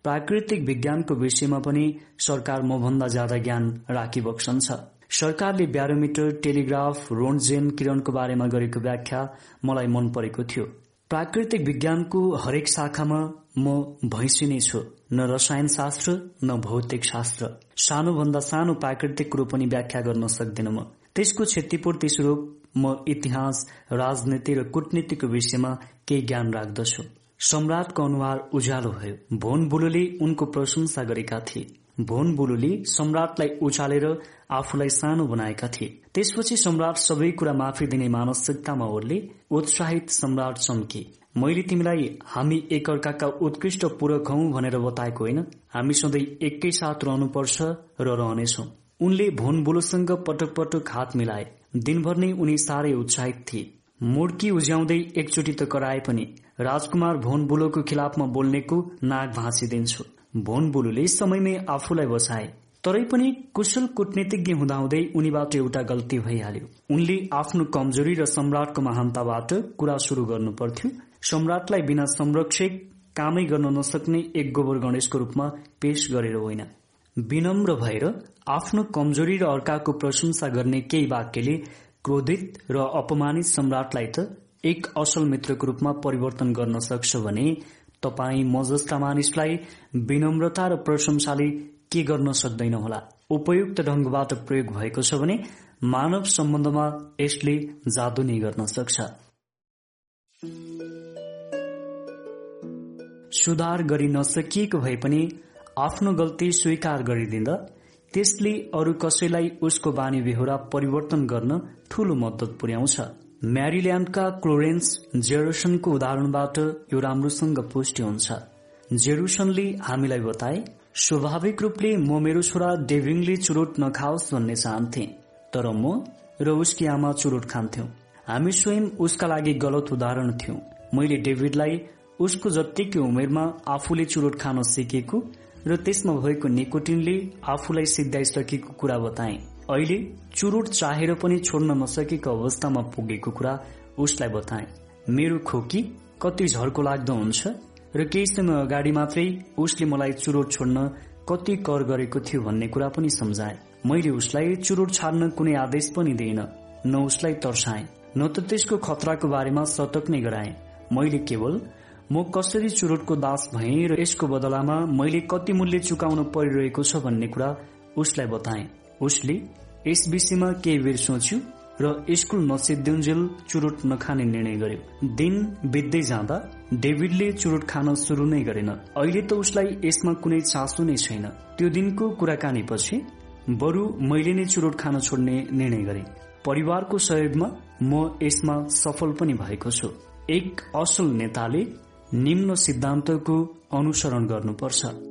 प्राकृतिक विज्ञानको विषयमा पनि सरकार मभन्दा ज्यादा ज्ञान राखिबक्सन्छ सरकारले ब्यारोमिटर टेलिग्राफ रोन्जेन किरणको बारेमा गरेको व्याख्या मलाई मन परेको थियो। प्राकृतिक विज्ञानको हरेक शाखामा म भैँसी नै छु न रसायन शास्त्र न भौतिक शास्त्र सानोभन्दा सानो प्राकृतिक कुरो पनि व्याख्या गर्न सक्दिन म। त्यसको क्षतिपूर्ति स्वरूप म इतिहास राजनीति र कूटनीतिको विषयमा केही ज्ञान राख्दछु। सम्राटको अनुहार उज्यालो भयो। भोन बुलुले उनको प्रशंसा गरेका थिए। भोन बुलुले सम्राटलाई उचालेर आफूलाई सानो बनाएका थिए। त्यसपछि सम्राट सबै कुरा माफी दिने मानसिकतामा ओर्ले उत्साहित सम्राट चम्के। मैले तिमीलाई हामी एकअर्काका उत्कृष्ट पूरक हौ भनेर बताएको होइन। हामी सधैँ एकै साथ रहनुपर्छ र रहनेछौ। उनले भोन बुलोसँग पटक पटक हात मिलाए। दिनभर नै उनी साह्रै उत्साहित थिए। मुड्की उज्याउँदै एकचोटि त कराए पनि। राजकुमार भोन बुलोको खिलाफमा बोल्नेको नाक भाँचिदिन्छु भोन बुलुले समयमै आफूलाई बचाए तरै पनि कुशल कूटनीतिज्ञ हुँदाहुँदै उनीबाट एउटा गल्ती भइहाल्यो। उनले आफ्नो कमजोरी र सम्राटको महानताबाट कुरा शुरू गर्नु पर्थ्यो। सम्राटलाई बिना संरक्षक कामै गर्न नसक्ने एक गोबर गणेशको रूपमा पेश गरेर होइन। विनम्र भएर आफ्नो कमजोरी र अर्काको प्रशंसा गर्ने केही वाक्यले क्रोधित र अपमानित सम्राटलाई त एक असल मित्रको रूपमा परिवर्तन गर्न सक्छ भने तपाई म जस्ता मानिसलाई विनम्रता र प्रशंसाले के गर्न सक्दैन होला? उपयुक्त ढंगबाट प्रयोग भएको छ भने मानव सम्बन्धमा यसले जादु नै गर्न सक्छ। सुधार गरि नसकिएको भए पनि आफ्नो गल्ती स्वीकार गरिदिँदा त्यसले अरू कसैलाई उसको बानी बेहोरा परिवर्तन गर्न ठूलो मद्दत पुर्याउँछ। म्यारिल्याण्डका क्लोरेन्स जेरुसनको उदाहरणबाट यो राम्रोसँग पुष्टि हुन्छ। जेरुसनले हामीलाई बताए स्वाभाविक रूपले म मेरो छोरा डेभिङले चुरोट नखाओस् भन्ने चाहन्थे तर म र उसकी आमा चुरोट खान्थ्यौं। हामी स्वयं उसका लागि गलत उदाहरण थियौं। मैले डेभिडलाई उसको जत्तिकै उमेरमा आफूले चुरोट खान सिकेको र त्यसमा भएको निकोटिनले आफूलाई सिद्धाइसकेको कुरा बताए। अहिले चुरोट चाहेर पनि छोड्न नसकेको अवस्थामा पुगेको कुरा उसलाई बताए। मेरो खोकी कति झर्को लाग्दो हुन्छ र केही समय अगाडि मात्रै उसले मलाई चुरोट छोड्न कति कर गरेको थियो भन्ने कुरा पनि सम्झाए। मैले उसलाई चुरोट छाड्न कुनै आदेश पनि दिइन न उसलाई तर्साए न त त्यसको खतराको बारेमा सतर्क नै गराए। मैले केवल म कसरी चुरोटको दास भएँ र यसको बदलामा मैले कति मूल्य चुकाउन परिरहेको छ भन्ने कुरा उसलाई बताए। उसले यस विषयमा केही बेर सोच्यो र स्कुल नसिद्युन्जेल चुरोट नखाने निर्णय गर्यो। दिन बित्दै जाँदा डेभिडले चुरोट खान शुरू नै गरेन। अहिले त उसलाई यसमा कुनै चासो नै छैन। त्यो दिनको कुराकानी पछि बरु मैले नै चुरोट खान छोड्ने निर्णय गरे। परिवारको सहयोगमा म यसमा सफल पनि भएको छु। एक असल नेताले निम्न सिद्धान्तको अनुसरण गर्नुपर्छ।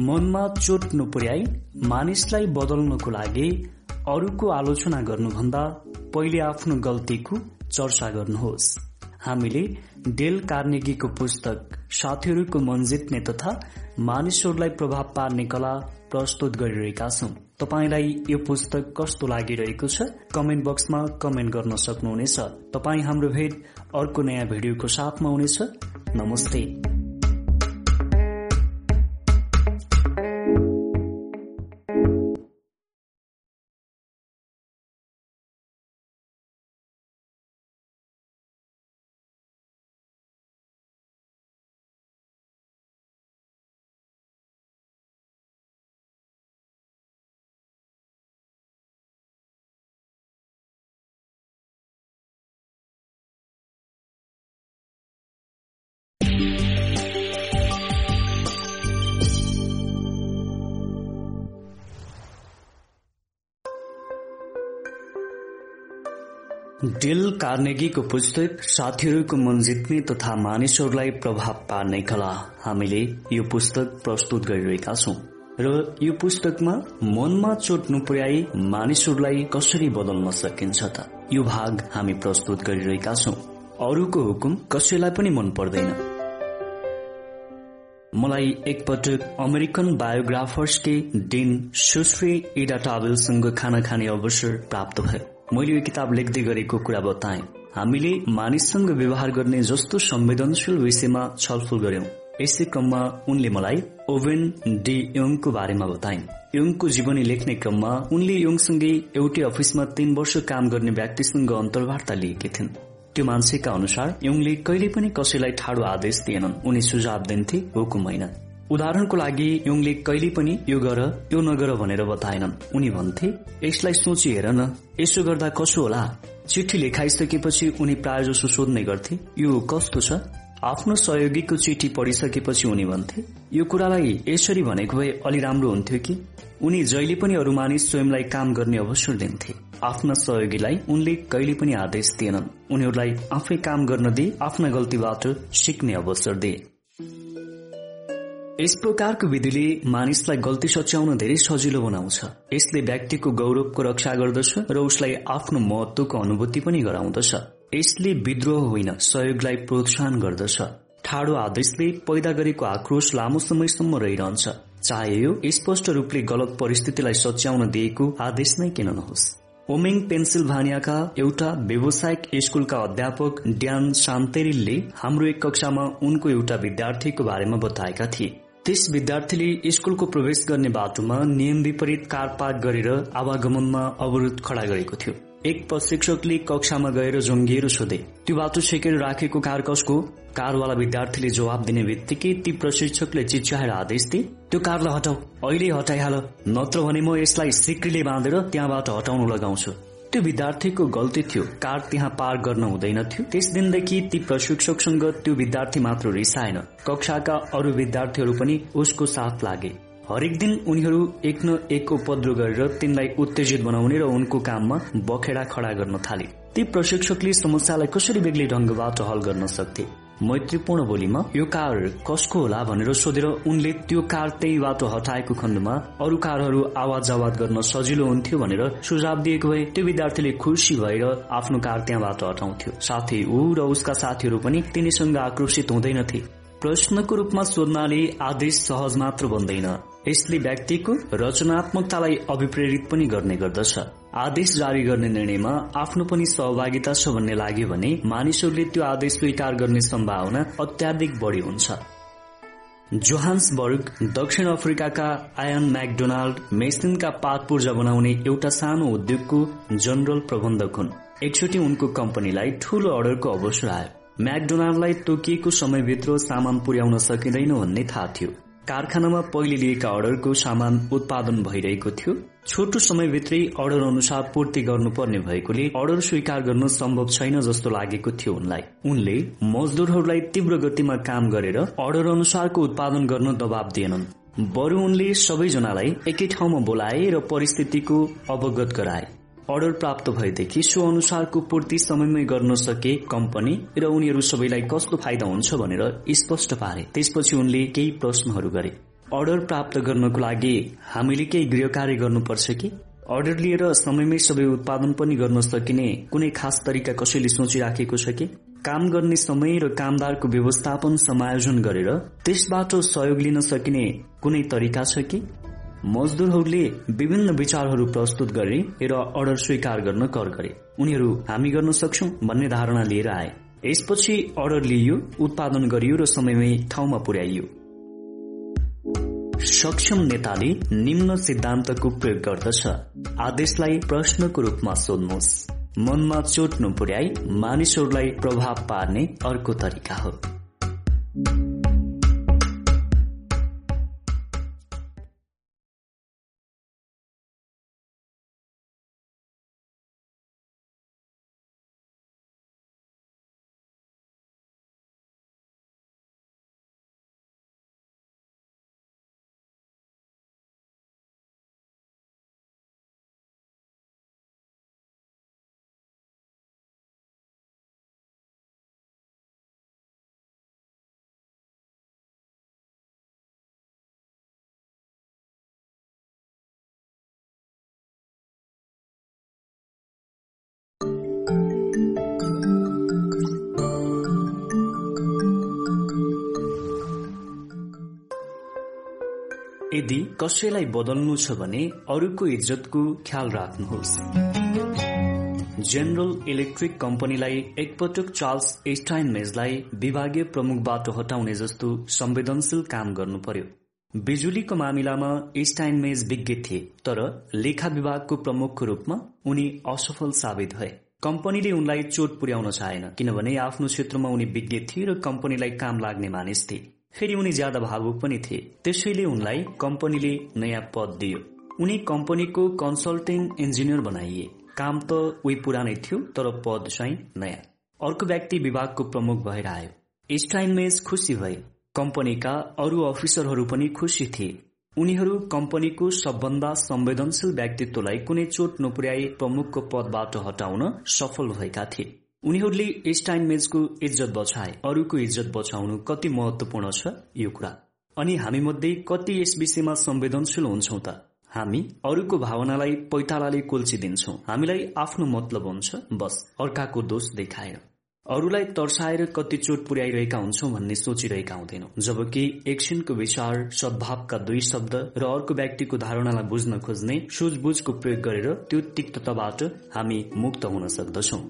मनमा चोट नपुर्याई मानिसलाई बदल्नको लागि अरूको आलोचना गर्नुभन्दा पहिले आफ्नो गल्तीको चर्चा गर्नुहोस्। हामीले डेल कार्नेगीको पुस्तक साथीहरूको मन जित्ने तथा मानिसहरूलाई प्रभाव पार्ने कला प्रस्तुत गरिरहेका छौं। तपाईँलाई यो पुस्तक कस्तो लागिरहेको छ? कमेन्ट बक्समा कमेन्ट गर्न सक्नुहुनेछ। तपाईँ हाम्रो भेट अर्को नयाँ भिडियोको साथमा हुनेछ। नमस्ते। डेल कार्नेगीको पुस्तक साथीहरूको मन जित्ने तथा मानिसहरूलाई प्रभाव पार्ने कला। हामीले यो पुस्तक प्रस्तुत गरिरहेका छौं। र यो पुस्तकमा मनमा चोट नपुर्याई मानिसहरूलाई कसरी बदल्न सकिन्छ त? यो भाग हामी प्रस्तुत गरिरहेका छौं। अरूको हुकुम कसैलाई पनि मन पर्दैन। मलाई एकपटक अमेरिकन बायोग्राफर्सकै डिन सुश्री इडा टावेलसँग खाना खाने अवसर प्राप्त भयो। मैले यो किताब लेख्दै गरेको कुरा बताएँ। हामीले मानिससँग व्यवहार गर्ने जस्तो संवेदनशील विषयमा छलफल गर्यौं यसै क्रममा उनले मलाई ओभेन डी योङको बारेमा बताइन्। योङको जीवनी लेख्ने क्रममा उनले योङसँगै एउटै अफिसमा तीन वर्ष काम गर्ने व्यक्तिसँग अन्तर्वार्ता लिएकी थिइन्। त्यो मान्छेका अनुसार युङले कहिले पनि कसैलाई ठाडो आदेश दिएनन्। उनी सुझाव दिन्थे हुकुम होइन। उदाहरणको लागि युङले कहिले पनि यो गर यो नगर भनेर बताएनन्। उनी भन्थे यसलाई सोची हेर न। यसो गर्दा कसो होला? चिठी लेखाइसकेपछि उनी प्राय जसो सोध्ने गर्थे यो कस्तो छ? आफ्नो सहयोगीको चिठी पढिसकेपछि उनी भन्थे यो कुरालाई यसरी भनेको भए अलि राम्रो हुन्थ्यो कि? उनी जहिले पनि अरू मानिस स्वयंलाई काम गर्ने अवसर दिन्थे। आफ्ना सहयोगीलाई उनले कहिले पनि आदेश दिएनन्। उनीहरूलाई आफै काम गर्न दिए आफ्ना गल्तीबाट सिक्ने अवसर दिए यस प्रकारको विधिले मानिसलाई गल्ती सच्याउन धेरै सजिलो बनाउँछ। यसले व्यक्तिको गौरवको रक्षा गर्दछ र उसलाई आफ्नो महत्वको अनुभूति पनि गराउँदछ। यसले विद्रोह होइन सहयोगलाई प्रोत्साहन गर्दछ। ठाडो आदेशले पैदा गरेको आक्रोश लामो समयसम्म रहिरहन्छ। चाहे यो स्पष्ट रूपले गलत परिस्थितिलाई सच्याउन दिएको आदेश नै किन नहोस्। ओमिङ पेन्सिल्भानियाका एउटा व्यावसायिक स्कूलका अध्यापक ड्यान शान्तेरिलले हाम्रो एक कक्षामा उनको एउटा विद्यार्थीको बारेमा बताएका थिए। त्यस विद्यार्थीले स्कूलको प्रवेश गर्ने बाटोमा नियम विपरीत कार पार्क गरेर आवागमनमा अवरोध खड़ा गरेको थियो। एक प्रशिक्षकले कक्षामा गएर जङ्गिएर सोधे त्यो बाटो छेकेर राखेको कार कसको कारवाला विद्यार्थीले जवाब दिने बित्तिकै ती प्रशिक्षकले चिच्याएर आदेश दिए त्यो कारलाई हटाऊ अहिले हटाइहाल नत्र भने म यसलाई सिक्रीले बाँधेर त्यहाँबाट हटाउन लगाउँछु। त्यो विद्यार्थीको गल्ती थियो। कार त्यहाँ पार गर्न हुँदैन थियो। त्यस दिनदेखि ती प्रशिक्षकसँग त्यो विद्यार्थी मात्र रिसाएन। कक्षाका अरू विद्यार्थीहरू पनि उसको साथ लागे। हरेक दिन उनीहरू एक न एक उपद्रो गरेर तिनलाई उत्तेजित बनाउने र उनको काममा बखेडा खडा गर्न थाले। ती प्रशिक्षकले समस्यालाई कसरी बेग्लै ढंगबाट हल गर्न सक्थे? मैत्रीपूर्ण बोलीमा यो कार कसको होला भनेर सोधेर उनले त्यो कार त्यही बाटो हटाएको खण्डमा अरू कारहरू आवाज आवाज गर्न सजिलो हुन्थ्यो भनेर सुझाव दिएको भए त्यो विद्यार्थीले खुसी भएर आफ्नो कार त्यहाँबाट हटाउँथ्यो। साथै ऊ र उसका साथीहरू पनि तिनीसँग आक्रोशित हुँदैनथे प्रश्नको रूपमा सोध्नाले आदेश सहज मात्र बन्दैन। यसले व्यक्तिको रचनात्मकतालाई अभिप्रेरित पनि गर्ने गर्दछ। आदेश जारी गर्ने निर्णयमा आफ्नो पनि सहभागिता छ भन्ने लाग्यो भने मानिसहरूले त्यो आदेश स्वीकार गर्ने सम्भावना अत्याधिक बढी हुन्छ। जोहान्सबर्ग दक्षिण अफ्रिकाका आयन म्याकडोनाल्ड मेसिनका पात पूर्जा बनाउने एउटा सानो उद्योगको जनरल प्रबन्धक हुन्। एकचोटि उनको कम्पनीलाई ठूलो अर्डरको अवसर आयो। म्याकडोनाल्डलाई तोकिएको समयभित्र सामान पुर्याउन सकिँदैन भन्ने थाहा थियो। कारखानामा पहिले लिएका अर्डरको सामान उत्पादन भइरहेको थियो। छोटो समयभित्रै अर्डर अनुसार पूर्ति गर्नुपर्ने भएकोले अर्डर स्वीकार गर्न सम्भव छैन जस्तो लागेको थियो उनलाई। उनले मजदुरहरूलाई तीव्र गतिमा काम गरेर अर्डर अनुसारको उत्पादन गर्न दबाव दिएनन्। बरु उनले सबैजनालाई एकै ठाउँमा बोलाए र परिस्थितिको अवगत गराए। अर्डर प्राप्त भएदेखि सो अनुसारको पूर्ति समयमै गर्न सके कम्पनी र उनीहरू सबैलाई कस्तो फाइदा हुन्छ भनेर स्पष्ट पारे। त्यसपछि उनले केही प्रश्नहरू गरे। अर्डर प्राप्त गर्नको लागि हामीले केही गृह कार्य गर्नुपर्छ कि? अर्डर लिएर समयमै सबै उत्पादन पनि गर्न सकिने कुनै खास तरिका कसैले सोचिराखेको छ कि? काम गर्ने समय र कामदारको व्यवस्थापन समायोजन गरेर त्यसबाट सहयोग लिन सकिने कुनै तरिका छ कि? मजदुरहरूले विभिन्न विचारहरू प्रस्तुत गरे र अर्डर स्वीकार गर्न कर गरे। उनीहरू हामी गर्न सक्छौ भन्ने धारणा लिएर आए। यसपछि अर्डर लिइयो उत्पादन गरियो र समयमै ठाउँमा पुर्याइयो। सक्षम नेताले निम्न सिद्धान्तको प्रयोग गर्दछ। आदेशलाई प्रश्नको रूपमा सोध्नुहोस्। मनमा चोट नपुर्याई मानिसहरूलाई प्रभाव पार्ने अर्को तरिका हो। यदि कसैलाई बदल्नु छ भने अरूको इज्जतको ख्याल राख्नुहोस्। जेनरल इलेक्ट्रिक कम्पनीलाई एकपटक चार्ल्स मेजलाई विभागीय प्रमुखबाट हटाउने जस्तो संवेदनशील काम गर्नु पर्यो बिजुलीको मामिलामा मेज विज्ञ थिए तर लेखा विभागको प्रमुखको रूपमा उनी असफल साबित भए। कम्पनीले उनलाई चोट पुर्याउन चाहेन किनभने आफ्नो क्षेत्रमा उनी विज्ञ थिए र कम्पनीलाई काम लाग्ने मानिस थिए। फेरि उनी ज्यादा भावुक पनि थिए। त्यसैले उनलाई कम्पनीले नयाँ पद दियो। उनी कम्पनीको कन्सल्टिङ इन्जिनियर बनाइए। काम त उही पुरानै थियो तर पद चाहिँ नयाँ। अर्को व्यक्ति विभागको प्रमुख भएर आयो। स्टाइनमेज खुसी भए। कम्पनीका अरू अफिसरहरू पनि खुसी थिए। उनीहरू कम्पनीको सबभन्दा संवेदनशील व्यक्तित्वलाई कुनै चोट नपुर्याई प्रमुखको पदबाट हटाउन सफल भएका थिए। उनीहरूले स्टाइनमेजको इज्जत बचाए। अरूको इज्जत बचाउनु कति महत्वपूर्ण छ यो कुरा। अनि हामी मध्ये कति यस विषयमा संवेदनशील हुन्छौ त? हामी अरूको भावनालाई पैतालाले कोल्चिदिन्छौ। हामीलाई आफ्नो मतलब हुन्छ बस अर्काको दोष देखाएर। अरूलाई तर्साएर कति चोट पुर्याइरहेका हुन्छौ भन्ने सोचिरहेका हुँदैनौ। जबकि एकछिनको विचार सद्भावका दुई शब्द र अर्को व्यक्तिको धारणालाई बुझ्न खोज्ने सुझबुझको प्रयोग गरेर त्यो तिक्तताबाट हामी मुक्त हुन सक्दछौं।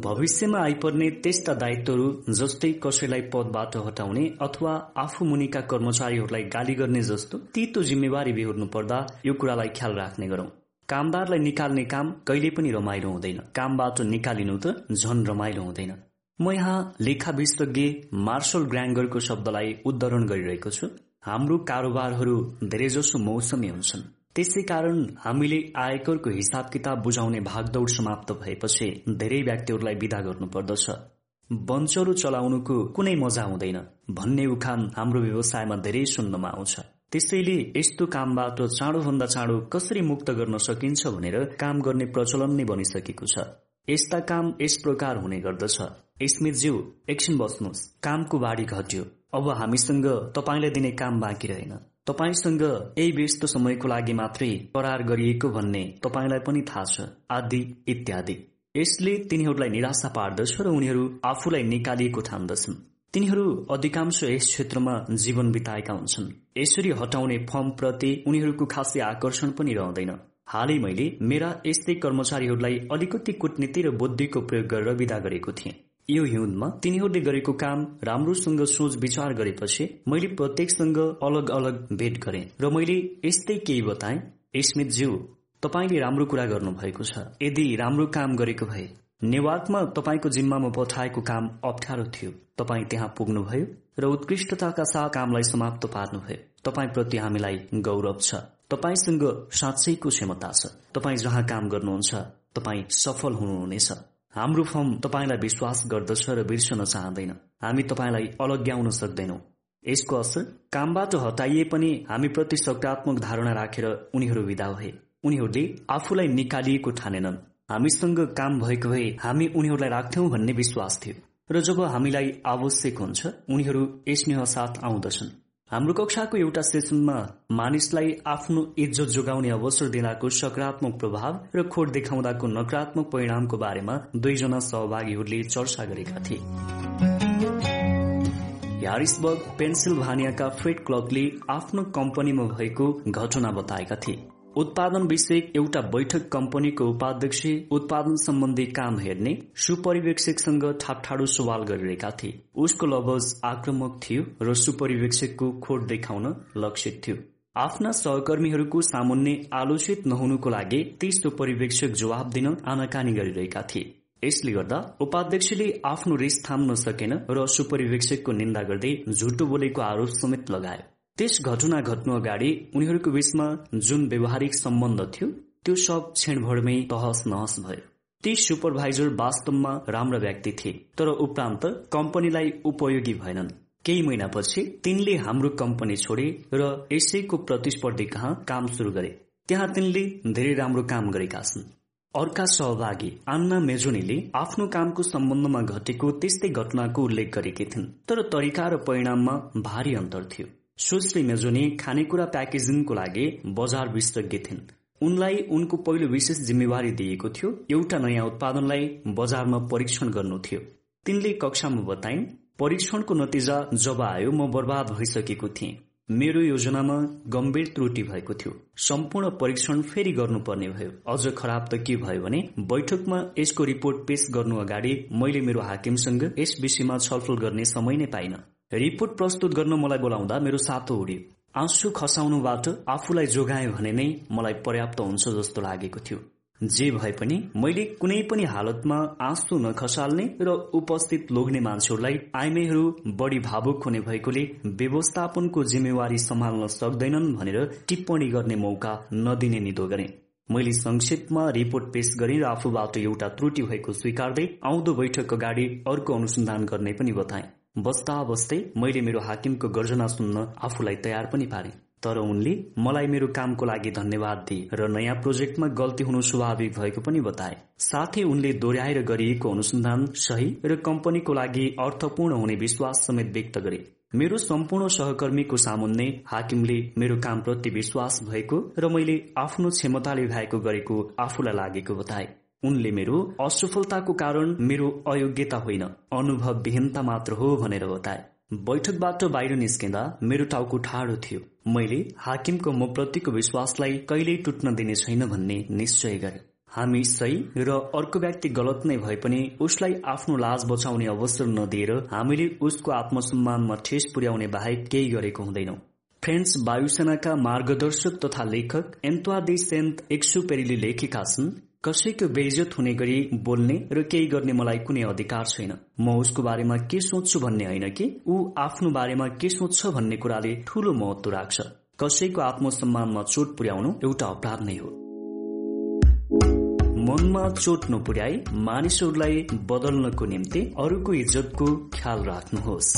भविष्यमा आइपर्ने त्यस्ता दायित्वहरू जस्तै कसैलाई पदबाट हटाउने अथवा आफू मुनिका कर्मचारीहरूलाई गाली गर्ने जस्तो तितो जिम्मेवारी बिहोर्नु पर्दा यो कुरालाई ख्याल राख्ने गरौं। कामदारलाई निकाल्ने काम कहिले पनि रमाइलो हुँदैन। कामबाट निकालिनु त झन रमाइलो हुँदैन। म यहाँ लेखा विशेषज्ञ मार्शल ग्राङ्गरको शब्दलाई उद्धरण गरिरहेको छु। हाम्रो कारोबारहरू धेरैजसो मौसमी हुन्छन्। त्यसै कारण हामीले आयकरको हिसाब किताब बुझाउने भागदौड़ समाप्त भएपछि धेरै व्यक्तिहरूलाई विदा गर्नु पर्दछ बन्चरो चलाउनुको कुनै मजा हुँदैन भन्ने उखान हाम्रो व्यवसायमा धेरै सुन्नमा आउँछ। त्यसैले यस्तो कामबाट चाँडोभन्दा चाँडो कसरी मुक्त गर्न सकिन्छ भनेर काम गर्ने प्रचलन नै बनिसकेको छ। यस्ता काम यस प्रकार हुने गर्दछ। स्मितज्यू एकछिन बस्नुहोस्। कामको बाढी घट्यो। अब हामीसँग तपाईँलाई दिने काम बाँकी रहेन। तपाईँसँग यही व्यस्त समयको लागि मात्रै करार गरिएको भन्ने तपाईँलाई पनि थाहा छ। आदि इत्यादि। यसले तिनीहरूलाई निराशा पार्दछ र उनीहरू आफूलाई निकालिएको ठान्दछन्। तिनीहरू अधिकांश यस क्षेत्रमा जीवन बिताएका हुन्छन्। यसरी हटाउने फर्म प्रति उनीहरूको खासै आकर्षण पनि रहँदैन। हालै मैले मेरा यस्तै कर्मचारीहरूलाई अलिकति कूटनीति र बुद्धिको प्रयोग गरेर विदा गरेको थिएँ। यो हिउँदमा तिनीहरूले गरेको काम राम्रोसँग सोच विचार गरेपछि मैले प्रत्येकसँग अलग अलग भेट गरे र मैले यस्तै केही बताए। स्मितज्यू तपाईँले राम्रो कुरा गर्नु भएको छ। यदि राम्रो काम गरेको भए नेवार्कमा तपाईँको जिम्मामा पठाएको काम अप्ठ्यारो थियो। तपाईँ त्यहाँ पुग्नुभयो र उत्कृष्टताका साथ कामलाई समाप्त पार्नुभयो। तपाईँप्रति हामीलाई गौरव छ। तपाईँसँग साँच्चैको क्षमता छ। तपाईँ जहाँ काम गर्नुहुन्छ तपाईँ सफल हुनुहुनेछ। हाम्रो फर्म तपाईँलाई विश्वास गर्दछ र बिर्सन चाहँदैन। हामी तपाईँलाई अलग्याउन सक्दैनौ। यसको असर कामबाट हटाइए पनि हामी प्रति सकारात्मक धारणा राखेर उनीहरू विदा भए। उनीहरूले आफूलाई निकालिएको ठानेनन्। हामीसँग काम भएको भए हामी उनीहरूलाई राख्थ्यौं भन्ने विश्वास थियो। र जब हामीलाई आवश्यक हुन्छ उनीहरू स्नेह साथ आउँदछन्। हाम्रो कक्षाको एउटा सेसनमा मानिसलाई आफ्नो इज्जत जोगाउने अवसर दिनाको सकारात्मक प्रभाव र खोट देखाउँदाको नकारात्मक परिणामको बारेमा दुईजना सहभागीहरूले चर्चा गरेका थिए। ह्यारिसबर्ग पेन्सिल्भानियाका फ्रेड क्लकले आफ्नो कम्पनीमा भएको घटना बताएका थिए। उत्पादन विषयक एउटा बैठक कम्पनीको उपाध्यक्ष उत्पादन सम्बन्धी काम हेर्ने सुपरिवेक्षकसँग ठाठाडो सवाल गरिरहेका थिए। उसको लवज आक्रमक थियो र सुपरिवेक्षकको खोट देखाउन लक्षित थियो। आफ्ना सहकर्मीहरूको सामुन्ने आलोचित नहुनुको लागि ती सुपरिवेक्षक जवाब दिन आनाकानी गरिरहेका थिए। यसले गर्दा उपाध्यक्षले आफ्नो रिस थाम्न सकेन र सुपरिवेक्षकको निन्दा गर्दै झुटो बोलेको आरोप समेत लगायो। त्यस घटना घट्नु अगाडि उनीहरूको बीचमा जुन व्यवहारिक सम्बन्ध थियो त्यो सब क्षणभरमै तहस नहस भयो। ती सुपरभाइजर वास्तवमा राम्रा व्यक्ति थिए तर उपरान्त कम्पनीलाई उपयोगी भएनन्। केही महिनापछि तिनले हाम्रो कम्पनी छोडे र यसैको प्रतिस्पर्धी कहाँ काम शुरू गरे। त्यहाँ तिनले धेरै राम्रो काम गरेका छन्। अर्का सहभागी आन्ना मेजोनीले आफ्नो कामको सम्बन्धमा घटेको त्यस्तै घटनाको उल्लेख गरेकी थिइन् तर तरिका र परिणाममा भारी अन्तर थियो। सुश्री मेजोनी खानेकुरा प्याकेजिङको लागि बजार विशेषज्ञ थिइन् उनलाई उनको पहिलो विशेष जिम्मेवारी दिएको थियो। एउटा नयाँ उत्पादनलाई बजारमा परीक्षण गर्नु थियो। तिनले कक्षामा बताइन् परीक्षणको नतिजा जब आयो म बर्बाद भइसकेको थिएँ। मेरो योजनामा गम्भीर त्रुटि भएको थियो। सम्पूर्ण परीक्षण फेरि गर्नुपर्ने भयो। अझ खराब त के भयो भने बैठकमा यसको रिपोर्ट पेश गर्नु अगाडि मैले मेरो हाकिमसँग यस विषयमा छलफल गर्ने समय नै पाइन। रिपोर्ट प्रस्तुत गर्न मलाई बोलाउँदा मेरो सातो उड्यो। आँसु खसाउनुबाट आफूलाई जोगाए भने नै मलाई पर्याप्त हुन्छ जस्तो लागेको थियो। जे भए पनि मैले कुनै पनि हालतमा आँसु नखसाल्ने र उपस्थित लोग्ने मान्छेहरूलाई आइमेहरू बढी भावुक हुने भएकोले व्यवस्थापनको जिम्मेवारी सम्हाल्न सक्दैनन् भनेर टिप्पणी गर्ने मौका नदिने निदो गरे। मैले संक्षेपमा रिपोर्ट पेश गरेँ र आफूबाट एउटा त्रुटि भएको स्वीकार्दै आउँदो बैठक अगाडि अर्को अनुसन्धान गर्ने पनि बताए। बस्दा बस्दै मैले मेरो हाकिमको गर्जना सुन्न आफूलाई तयार पनि पारे। तर उनले मलाई मेरो कामको लागि धन्यवाद दिए र नयाँ प्रोजेक्टमा गल्ती हुनु स्वाभाविक भएको पनि बताए। साथै उनले दोहोऱ्याएर गरिएको अनुसन्धान सही र कम्पनीको लागि अर्थपूर्ण हुने विश्वास समेत व्यक्त गरे। मेरो सम्पूर्ण सहकर्मीको सामुन्ने हाकिमले मेरो कामप्रति विश्वास भएको र मैले आफ्नो क्षमताले भएको गरेको आफूलाई लागेको बताए। उनले मेरो असफलताको कारण मेरो अयोग्यता होइन अनुभव विहीनता मात्र हो भनेर बताए। बैठकबाट बाहिर निस्किँदा मेरो टाउको ठाडो थियो। मैले हाकिमको म प्रतिको विश्वासलाई कहिल्यै टुट्न दिने छैन भन्ने निश्चय गरे। हामी सही र अर्को व्यक्ति गलत नै भए पनि उसलाई आफ्नो लाज बचाउने अवसर नदिएर हामीले उसको आत्मसम्मानमा ठेस पुर्याउने बाहेक केही गरेको हुँदैनौ। फ्रेन्च वायुसेनाका मार्गदर्शक तथा लेखक एन्टवा सेन्ट एक्सुपेरीले लेखेका छन् कसैको बेइजत हुने गरी बोल्ने र केही गर्ने मलाई कुनै अधिकार छैन। म उसको बारेमा के सोच्छु भन्ने होइन कि ऊ आफ्नो बारेमा के सोच्छ भन्ने कुराले ठूलो महत्व राख्छ कसैको आत्मसम्मानमा चोट पुर्याउनु एउटा अपराध नै हो। मनमा चोट नपुर्याई मानिसहरूलाई बदल्नको निम्ति अरूको इज्जतको ख्याल राख्नुहोस्।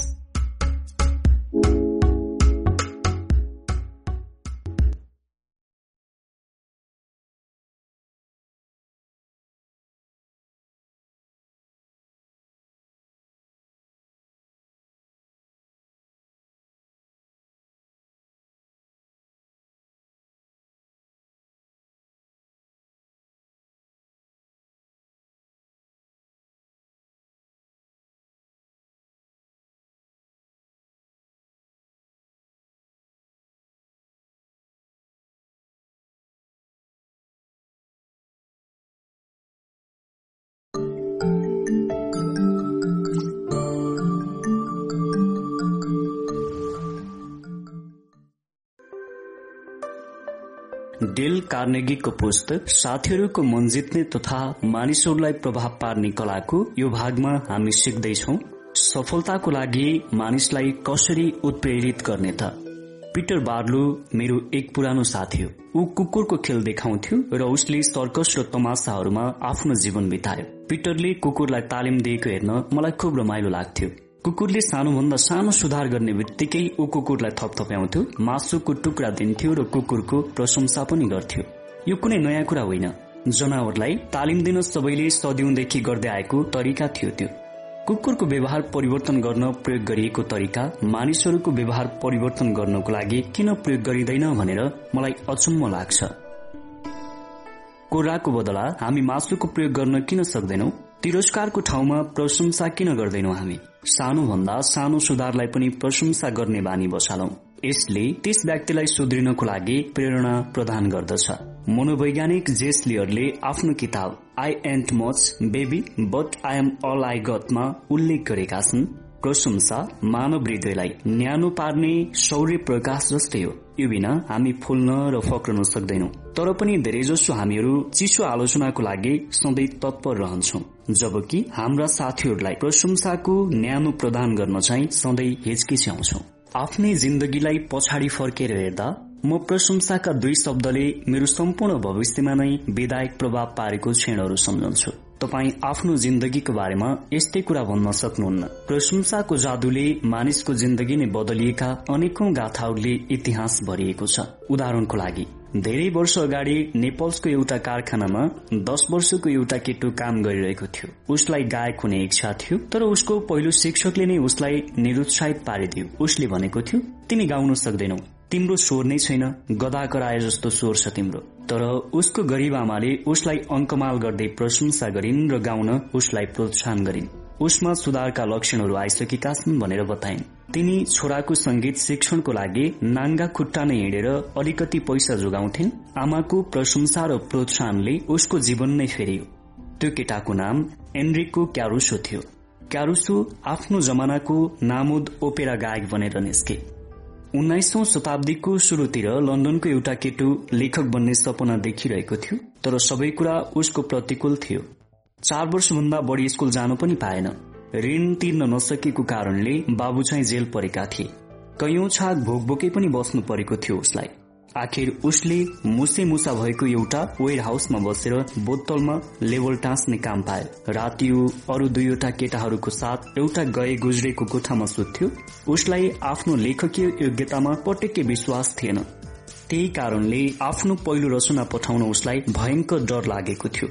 डेल कार्नेगीको पुस्तक साथीहरूको मन जित्ने तथा मानिसहरूलाई प्रभाव पार्ने कलाको यो भागमा हामी सिक्दैछौ। सफलताको लागि मानिसलाई कसरी उत्प्रेरित गर्ने त? पिटर बार्लु मेरो एक पुरानो साथी हो। ऊ कुकुरको खेल देखाउँथ्यो र उसले सर्कस र तमासाहरूमा आफ्नो जीवन बितायो। पिटरले कुकुरलाई तालिम दिएको हेर्न मलाई खुब रमाइलो लाग्थ्यो। कुकुरले सानोभन्दा सानो सुधार गर्ने बित्तिकै ऊ कुकुरलाई थपथप्याउँथ्यो मासुको टुक्रा दिन्थ्यो र कुकुरको प्रशंसा पनि गर्थ्यो। यो कुनै नयाँ कुरा होइन। जनावरलाई तालिम दिन सबैले सदिउँदेखि गर्दै आएको तरिका थियो त्यो। कुकुरको व्यवहार परिवर्तन गर्न प्रयोग गरिएको तरिका मानिसहरूको व्यवहार परिवर्तन गर्नको लागि किन प्रयोग गरिँदैन भनेर मलाई अचम्म लाग्छ। कोराको बदला हामी मासुको प्रयोग गर्न किन सक्दैनौ? तिरस्कारको ठाउँमा प्रशंसा किन गर्दैनौ हामी? सानो भन्दा सानो सुधारलाई पनि प्रशंसा गर्ने बानी बसालौं। यसले त्यस व्यक्तिलाई सुध्रिनको लागि प्रेरणा प्रदान गर्दछ। मनोवैज्ञानिक जेसलियरले आफ्नो किताब I and much baby but I am all I गटमा उल्लेख गरेका छन्। प्रशंसा मानव हृदयलाई न्यानो पार्ने शौर्य प्रकाश जस्तै हो। बिना हामी फुल्न र फक्रन सक्दैनौ तर पनि धेरैजसो हामीहरू चिसो आलोचनाको लागि सधैँ तत्पर रहन्छौ जबकि हाम्रा साथीहरूलाई प्रशंसाको न्यानो प्रदान गर्न चाहिँ सधैँ हिचकिच्याउँछौ। आफ्नै जिन्दगीलाई पछाडि फर्केर हेर्दा म प्रशंसाका दुई शब्दले मेरो सम्पूर्ण भविष्यमा नै विधायक प्रभाव पारेको क्षणहरू सम्झन्छु। तपाईँ आफ्नो जिन्दगीको बारेमा यस्तै कुरा भन्न सक्नुहुन्न। प्रशंसाको जादुले मानिसको जिन्दगी नै बदलिएका अनेकौं गाथाहरूले इतिहास भरिएको छ। उदाहरणको लागि धेरै वर्ष अगाडि नेपाल्सको एउटा कारखानामा दस वर्षको एउटा केटो काम गरिरहेको थियो। उसलाई गायक हुने इच्छा थियो तर उसको पहिलो शिक्षकले नै उसलाई निरुत्साहित पारिदियो। उसले भनेको थियो तिमी गाउन सक्दैनौ। तिम्रो स्वर नै छैन गदा कराए जस्तो स्वर छ तिम्रो। तर उसको गरीब आमाले उसलाई अङ्कमाल गर्दै प्रशंसा गरिन् र गाउन उसलाई प्रोत्साहन गरिन्। उसमा सुधारका लक्षणहरू आइसकेका छन् भनेर बताइन्। तिनी छोराको संगीत शिक्षणको लागि नाङ्गा खुट्टा नै हिँडेर अलिकति पैसा जोगाउँथिन्। आमाको प्रशंसा र प्रोत्साहनले उसको जीवन नै फेरियो। त्यो केटाको नाम एनरिको क्यारुसो थियो। क्यारुसो आफ्नो जमानाको नामुद ओपेरा गायक बनेर निस्के। उन्नाइसौं शताब्दीको शुरूतिर लन्डनको एउटा केटो लेखक बन्ने सपना देखिरहेको थियो तर सबै कुरा उसको प्रतिकूल थियो। चार वर्षभन्दा बढ़ी स्कूल जानु पनि पाएन। ऋण तिर्न नसकेको कारणले बाबु चाहिँ जेल परेका थिए। कैयौं छाक भोकभोकै पनि बस्नु परेको थियो उसलाई। आखिर उसले मुसे मुसा भएको एउटा वेयर हाउसमा बसेर बोतलमा लेभल टाँच्ने काम पायो राति अरू दुईवटा केटाहरूको साथ एउटा गए गुज्रेको कोठामा सुत्थ्यो। उसलाई आफ्नो लेखकीय योग्यतामा पटक्कै विश्वास थिएन। त्यही कारणले आफ्नो पहिलो रचना पठाउन उसलाई भयंकर डर लागेको थियो।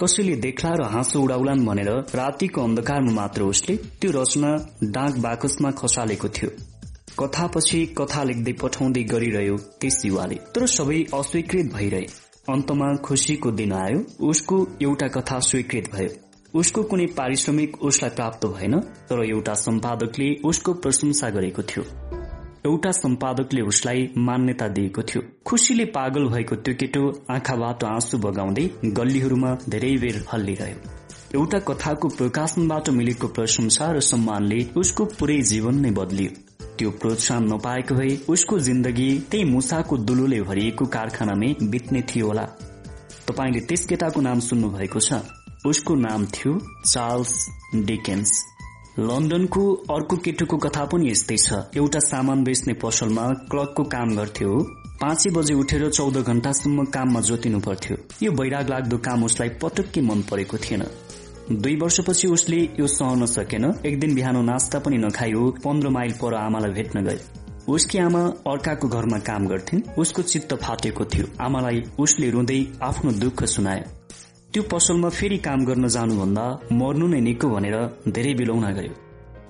कसैले देख्ला र हाँसो उडाउलान् भनेर रातिको अन्धकारमा मात्र उसले त्यो रचना डाक बाकसमा खसालेको थियो। कथापछि कथा लेख्दै पठाउँदै गरिरह्यो त्यस युवाले तर सबै अस्वीकृत भइरहे। अन्तमा खुशीको दिन आयो। उसको एउटा कथा स्वीकृत भयो। उसको कुनै पारिश्रमिक उसलाई प्राप्त भएन तर एउटा सम्पादकले उसको प्रशंसा गरेको थियो। एउटा सम्पादकले उसलाई मान्यता दिएको थियो। खुशीले पागल भएको त्यो केटो आँखाबाट आँसु बगाउँदै गल्लीहरूमा धेरै बेर हल्लिरह्यो। एउटा कथाको प्रकाशनबाट मिलेको प्रशंसा र सम्मानले उसको पुरै जीवन नै बदलियो। त्यो प्रोत्साहन नपाएको भए उसको जिन्दगी त्यही मुसाको दुलोले भरिएको कारखानामै बित्ने थियो होला। तपाईँले त्यस केटाको नाम सुन्नु भएको छ। उसको नाम थियो चार्ल्स डिकेन्स। लन्डनको अर्को केटुको कथा पनि यस्तै छ। एउटा सामान बेच्ने पसलमा क्लर्कको काम गर्थ्यो पाँचै बजे उठेर चौध घण्टासम्म काममा जोतिनु पर्थ्यो यो बैराग लाग्दो काम उसलाई पटक्कै मन परेको थिएन। दुई वर्षपछि उसले यो सहन सकेन। एक दिन बिहान नास्ता पनि नखायो पन्ध्र माइल पर आमालाई भेट्न गयो उसकी आमा अर्काको घरमा काम गर्थिन्। उसको चित्त फाटेको थियो। आमालाई उसले रुँदै आफ्नो दुःख सुनायो त्यो पसलमा फेरि काम गर्न जानुभन्दा मर्नु नै निको भनेर धेरै बिलौन गयो।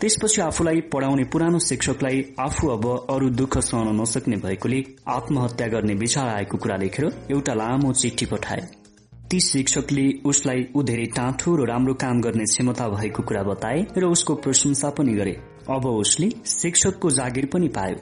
त्यसपछि आफूलाई पढाउने पुरानो शिक्षकलाई आफू अब अरू दुःख सहन नसक्ने भएकोले आत्महत्या गर्ने विचार आएको कुरा लेखेर एउटा लामो चिठी पठाए। ती शिक्षकले उसलाई ऊ धेरै टाँठो र राम्रो काम गर्ने क्षमता भएको कुरा बताए र उसको प्रशंसा पनि गरे। अब उसले शिक्षकको जागिर पनि पायो।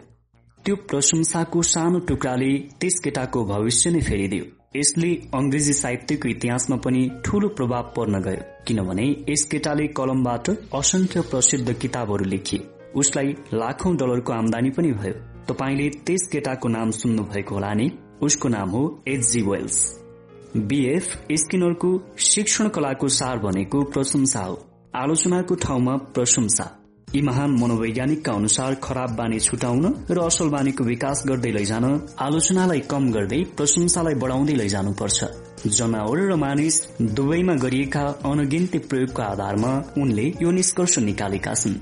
त्यो प्रशंसाको सानो टुक्राले त्यस केटाको भविष्य नै फेरिदियो। यसले अंग्रेजी साहित्यको इतिहासमा पनि ठूलो प्रभाव पर्न गयो किनभने यस केटाले कलमबाट असंख्य प्रसिद्ध किताबहरू लेखिए। उसलाई लाखौं डलरको आमदानी पनि भयो। तपाईँले त्यस केटाको नाम सुन्नु भएको होला नि? उसको नाम हो एचजी वेल्स। बीएफ स्किनरको शिक्षण कलाको सार भनेको प्रशंसा हो। आलोचनाको ठाउँमा प्रशंसा। यी महान मनोवैज्ञानिकका अनुसार खराब बानी छुटाउन र असल बानीको विकास गर्दै लैजान आलोचनालाई कम गर्दै प्रशंसालाई बढ़ाउँदै लैजानुपर्छ। जनावर र मानिस दुवैमा गरिएका अनगिन्ती प्रयोगको आधारमा उनले यो निष्कर्ष निकालेका छन्।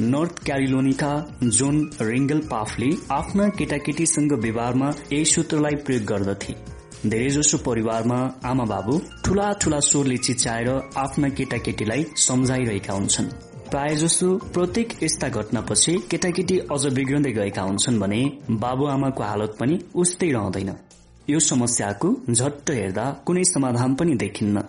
नर्थ क्यारिलोनीका जोन रिङ्गल पाफले आफ्ना केटाकेटीसँग व्यवहारमा यही सूत्रलाई प्रयोग गर्दथे। धेरैजसो परिवारमा आमा बाबु ठूला ठूला स्वरले चिच्याएर आफ्ना केटाकेटीलाई सम्झाइरहेका हुन्छन्। प्राय जसो प्रत्येक यस्ता घटनापछि केटाकेटी अझ बिग्रदै गएका हुन्छन् भने बाबुआमाको हालत पनि उस्तै रहँदैन। यो समस्याको झट्ट हेर्दा कुनै समाधान पनि देखिन्न।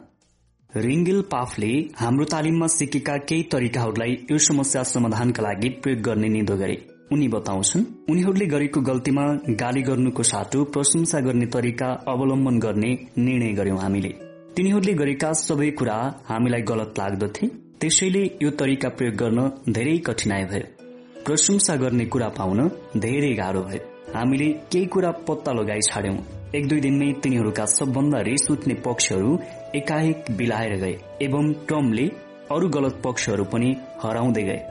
रिङ्गिल पाफले हाम्रो तालिममा सिकेका केही तरिकाहरूलाई यो समस्या समाधानका लागि प्रयोग गर्ने निदो गरे। उनी बताउँछन् उनीहरूले गरेको गल्तीमा गाली गर्नुको साटो प्रशंसा गर्ने तरिका अवलम्बन गर्ने निर्णय गर्यौं हामीले। तिनीहरूले गरेका सबै कुरा हामीलाई गलत लाग्दथे त्यसैले यो तरिका प्रयोग गर्न धेरै कठिनाई भयो। प्रशंसा गर्ने कुरा पाउन धेरै गाह्रो भयो। हामीले केही कुरा पत्ता लगाइ छाड्यौं। एक दुई दिनमै तिनीहरूका सबभन्दा रिस उठ्ने पक्षहरू एकाएक बिलाएर गए एवं ट्रमले अरू गलत पक्षहरू पनि हराउँदै गए।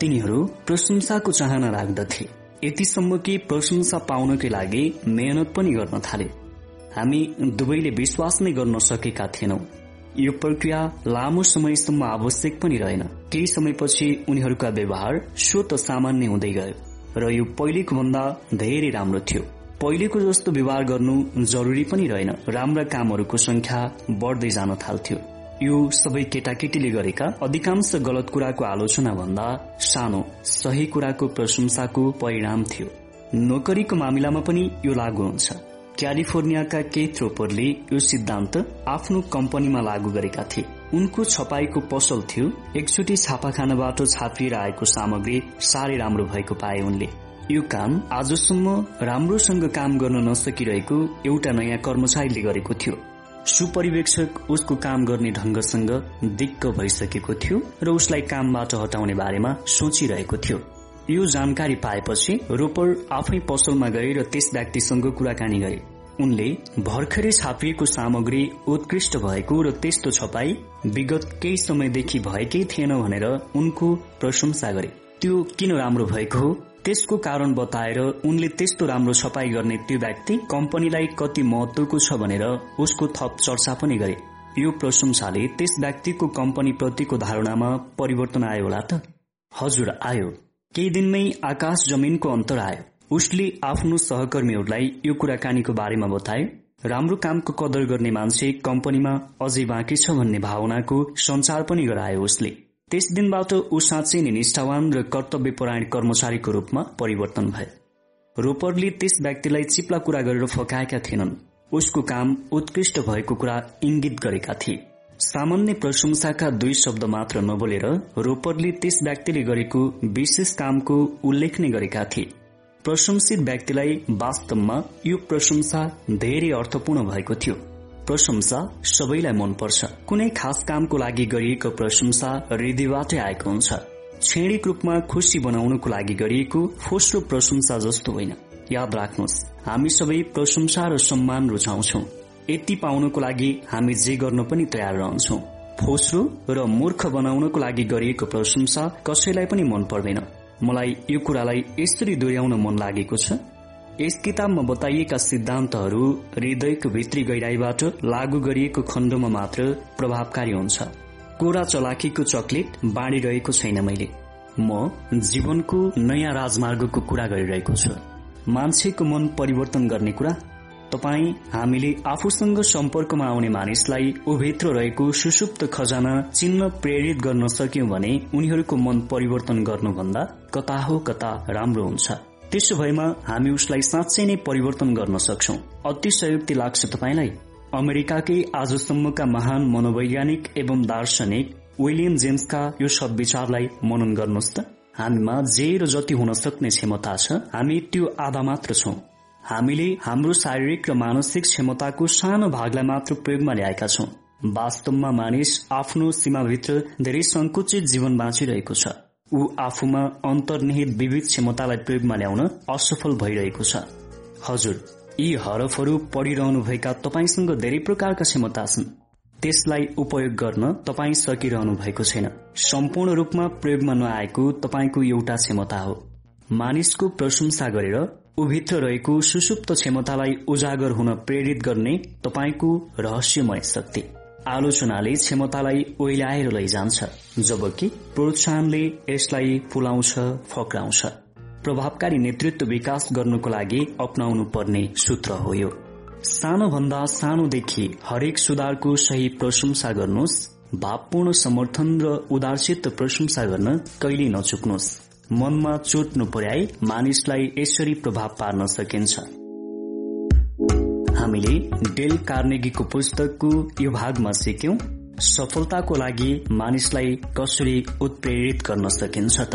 तिनीहरू प्रशंसाको चाहना राख्दथे। यतिसम्म कि प्रशंसा पाउनकै लागि मेहनत पनि गर्न थाले। हामी दुवैले विश्वास नै गर्न सकेका थिएनौं। यो प्रक्रिया लामो समयसम्म आवश्यक पनि रहेन। केही समयपछि उनीहरूका व्यवहार स्वत सामान्य हुँदै गयो र यो पहिलेको भन्दा धेरै राम्रो थियो। पहिलेको जस्तो व्यवहार गर्नु जरुरी पनि रहेन। राम्रा कामहरूको संख्या बढ्दै जान थाल्थ्यो। यो सबै केटाकेटीले गरेका अधिकांश गलत कुराको आलोचना भन्दा सानो सही कुराको प्रशंसाको परिणाम थियो। नोकरीको मामिलामा पनि यो लागू हुन्छ। क्यालिफोर्नियाका केही थ्रोपरले यो सिद्धान्त आफ्नो कम्पनीमा लागू गरेका थिए। उनको छपाईको पसल थियो एकचोटि छापाखानाबाट छापिएर आएको सामग्री साह्रै राम्रो भएको पाए उनले। यो काम आजसम्म राम्रोसँग काम गर्न नसकिरहेको एउटा नयाँ कर्मचारीले गरेको थियो। सुपरिवेक्षक उसको काम गर्ने ढंगसँग दिक्क भइसकेको थियो र उसलाई कामबाट हटाउने बारेमा सोचिरहेको थियो। यो जानकारी पाएपछि रोपर आफै पसलमा गए र त्यस व्यक्तिसँग कुराकानी गरे। उनले भर्खरै छापिएको सामग्री उत्कृष्ट भएको र त्यस्तो छपाई विगत केही समयदेखि भएकै थिएन भनेर उनको प्रशंसा गरे। त्यो किन राम्रो भएको हो? त्यसको कारण बताएर उनले त्यस्तो राम्रो छपाई गर्ने त्यो व्यक्ति कम्पनीलाई कति महत्वको छ भनेर उसको थप चर्चा पनि गरे। यो प्रशंसाले त्यस व्यक्तिको कम्पनी प्रतिको धारणामा परिवर्तन आयो होला त। हजुर आयो। केही दिनमै आकाश जमिनको अन्तर आयो। उसले आफ्नो सहकर्मीहरूलाई यो कुराकानीको बारेमा बताए राम्रो कामको कदर गर्ने मान्छे कम्पनीमा अझै बाँकी छ भन्ने भावनाको संचार पनि गरायो उसले। त्यस दिनबाट ऊ साँच्चै नै निष्ठावान र कर्तव्यपरायण कर्मचारीको रूपमा परिवर्तन भए। रोपरले त्यस व्यक्तिलाई चिप्ला कुरा गरेर फकाएका थिएनन्। उसको काम उत्कृष्ट भएको कुरा इंगित गरेका थिए। सामान्य प्रशंसाका दुई शब्द मात्र नबोलेर रोपरले त्यस व्यक्तिले गरेको विशेष कामको उल्लेख नै गरेका थिए। प्रशंसित व्यक्तिलाई वास्तवमा यो प्रशंसा धेरै अर्थपूर्ण भएको थियो। प्रशंसा सबैलाई मनपर्छ। कुनै खास कामको लागि गरिएको प्रशंसा हृदयबाटै आएको हुन्छ। क्षणिक रूपमा खुसी बनाउनको लागि गरिएको फोस्रो प्रशंसा जस्तो होइन। याद राख्नुहोस् हामी सबै प्रशंसा र सम्मान रुचाउँछौ यति पाउनको लागि हामी जे गर्न पनि तयार रहन्छौ। फोस्रो र मूर्ख बनाउनको लागि गरिएको प्रशंसा कसैलाई पनि मन पर्दैन मलाई यो कुरालाई यसरी दोहोऱ्याउन मन लागेको छ। यस किताबमा बताइएका सिद्धान्तहरू हृदयको भित्री गहिराईबाट लागू गरिएको खण्डमा मात्र प्रभावकारी हुन्छ। कोरा चलाखीको चकलेट बाँडिरहेको छैन मैले। म जीवनको नयाँ राजमार्गको कुरा गरिरहेको छु। मान्छेको मन परिवर्तन गर्ने कुरा? तपाई हामीले आफूसँग सम्पर्कमा आउने मानिसलाई उभित्र रहेको सुसुप्त खजाना चिन्न प्रेरित गर्न सक्यौं भने उनीहरूको मन परिवर्तन गर्नुभन्दा कता हो कता राम्रो हुन्छ। त्यसो भएमा हामी उसलाई साँच्चै नै परिवर्तन गर्न सक्छौ। अतिशयोक्ति लाग्छ तपाईँलाई? अमेरिकाकै आजसम्मका महान मनोवैज्ञानिक एवं दार्शनिक विलियम जेम्सका यो सब विचारलाई मनन गर्नुहोस् त। हामीमा जे र जति हुन सक्ने क्षमता छ हामी त्यो आधा मात्र छौं। हामीले हाम्रो शारीरिक र मानसिक क्षमताको सानो भागलाई मात्र प्रयोगमा ल्याएका छौं। वास्तवमा मानिस आफ्नो सीमाभित्र धेरै संकुचित जीवन बाँचिरहेको छ। ऊ आफूमा अन्तर्निहित विविध क्षमतालाई प्रयोगमा ल्याउन असफल भइरहेको छ। हजुर यी हरफहरू पढिरहनुभएका तपाईँसँग धेरै प्रकारका क्षमता छन्। त्यसलाई उपयोग गर्न तपाईँ सकिरहनु भएको छैन। सम्पूर्ण रूपमा प्रयोगमा नआएको तपाईँको एउटा क्षमता हो। मानिसको प्रशंसा गरेर उभित्र रहेको सुसुप्त क्षमतालाई उजागर हुन प्रेरित गर्ने तपाईँको रहस्यमय शक्ति। आलोचनाले क्षमतालाई ओइलाएर लैजान्छ जबकि प्रोत्साहनले यसलाई फुलाउँछ फक्राउँछ। प्रभावकारी नेतृत्व विकास गर्नको लागि अप्नाउनु पर्ने सूत्र हो यो। सानो भन्दा सानोदेखि हरेक सुधारको सही प्रशंसा गर्नुहोस् भावपूर्ण समर्थन र उदारचित प्रशंसा गर्न कहिले नचुक्नुहोस्। मनमा चोट नपुर्याई मानिसलाई यसरी प्रभाव पार्न सकिन्छ। हामीले डेल कार्नेगीको पुस्तकको यो भागमा सिक्यौं। सफलताको लागि मानिसलाई कसरी उत्प्रेरित गर्न सकिन्छ त?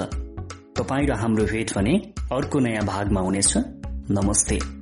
तपाईँ र हाम्रो भेट भने अर्को नयाँ भागमा हुनेछ। नमस्ते।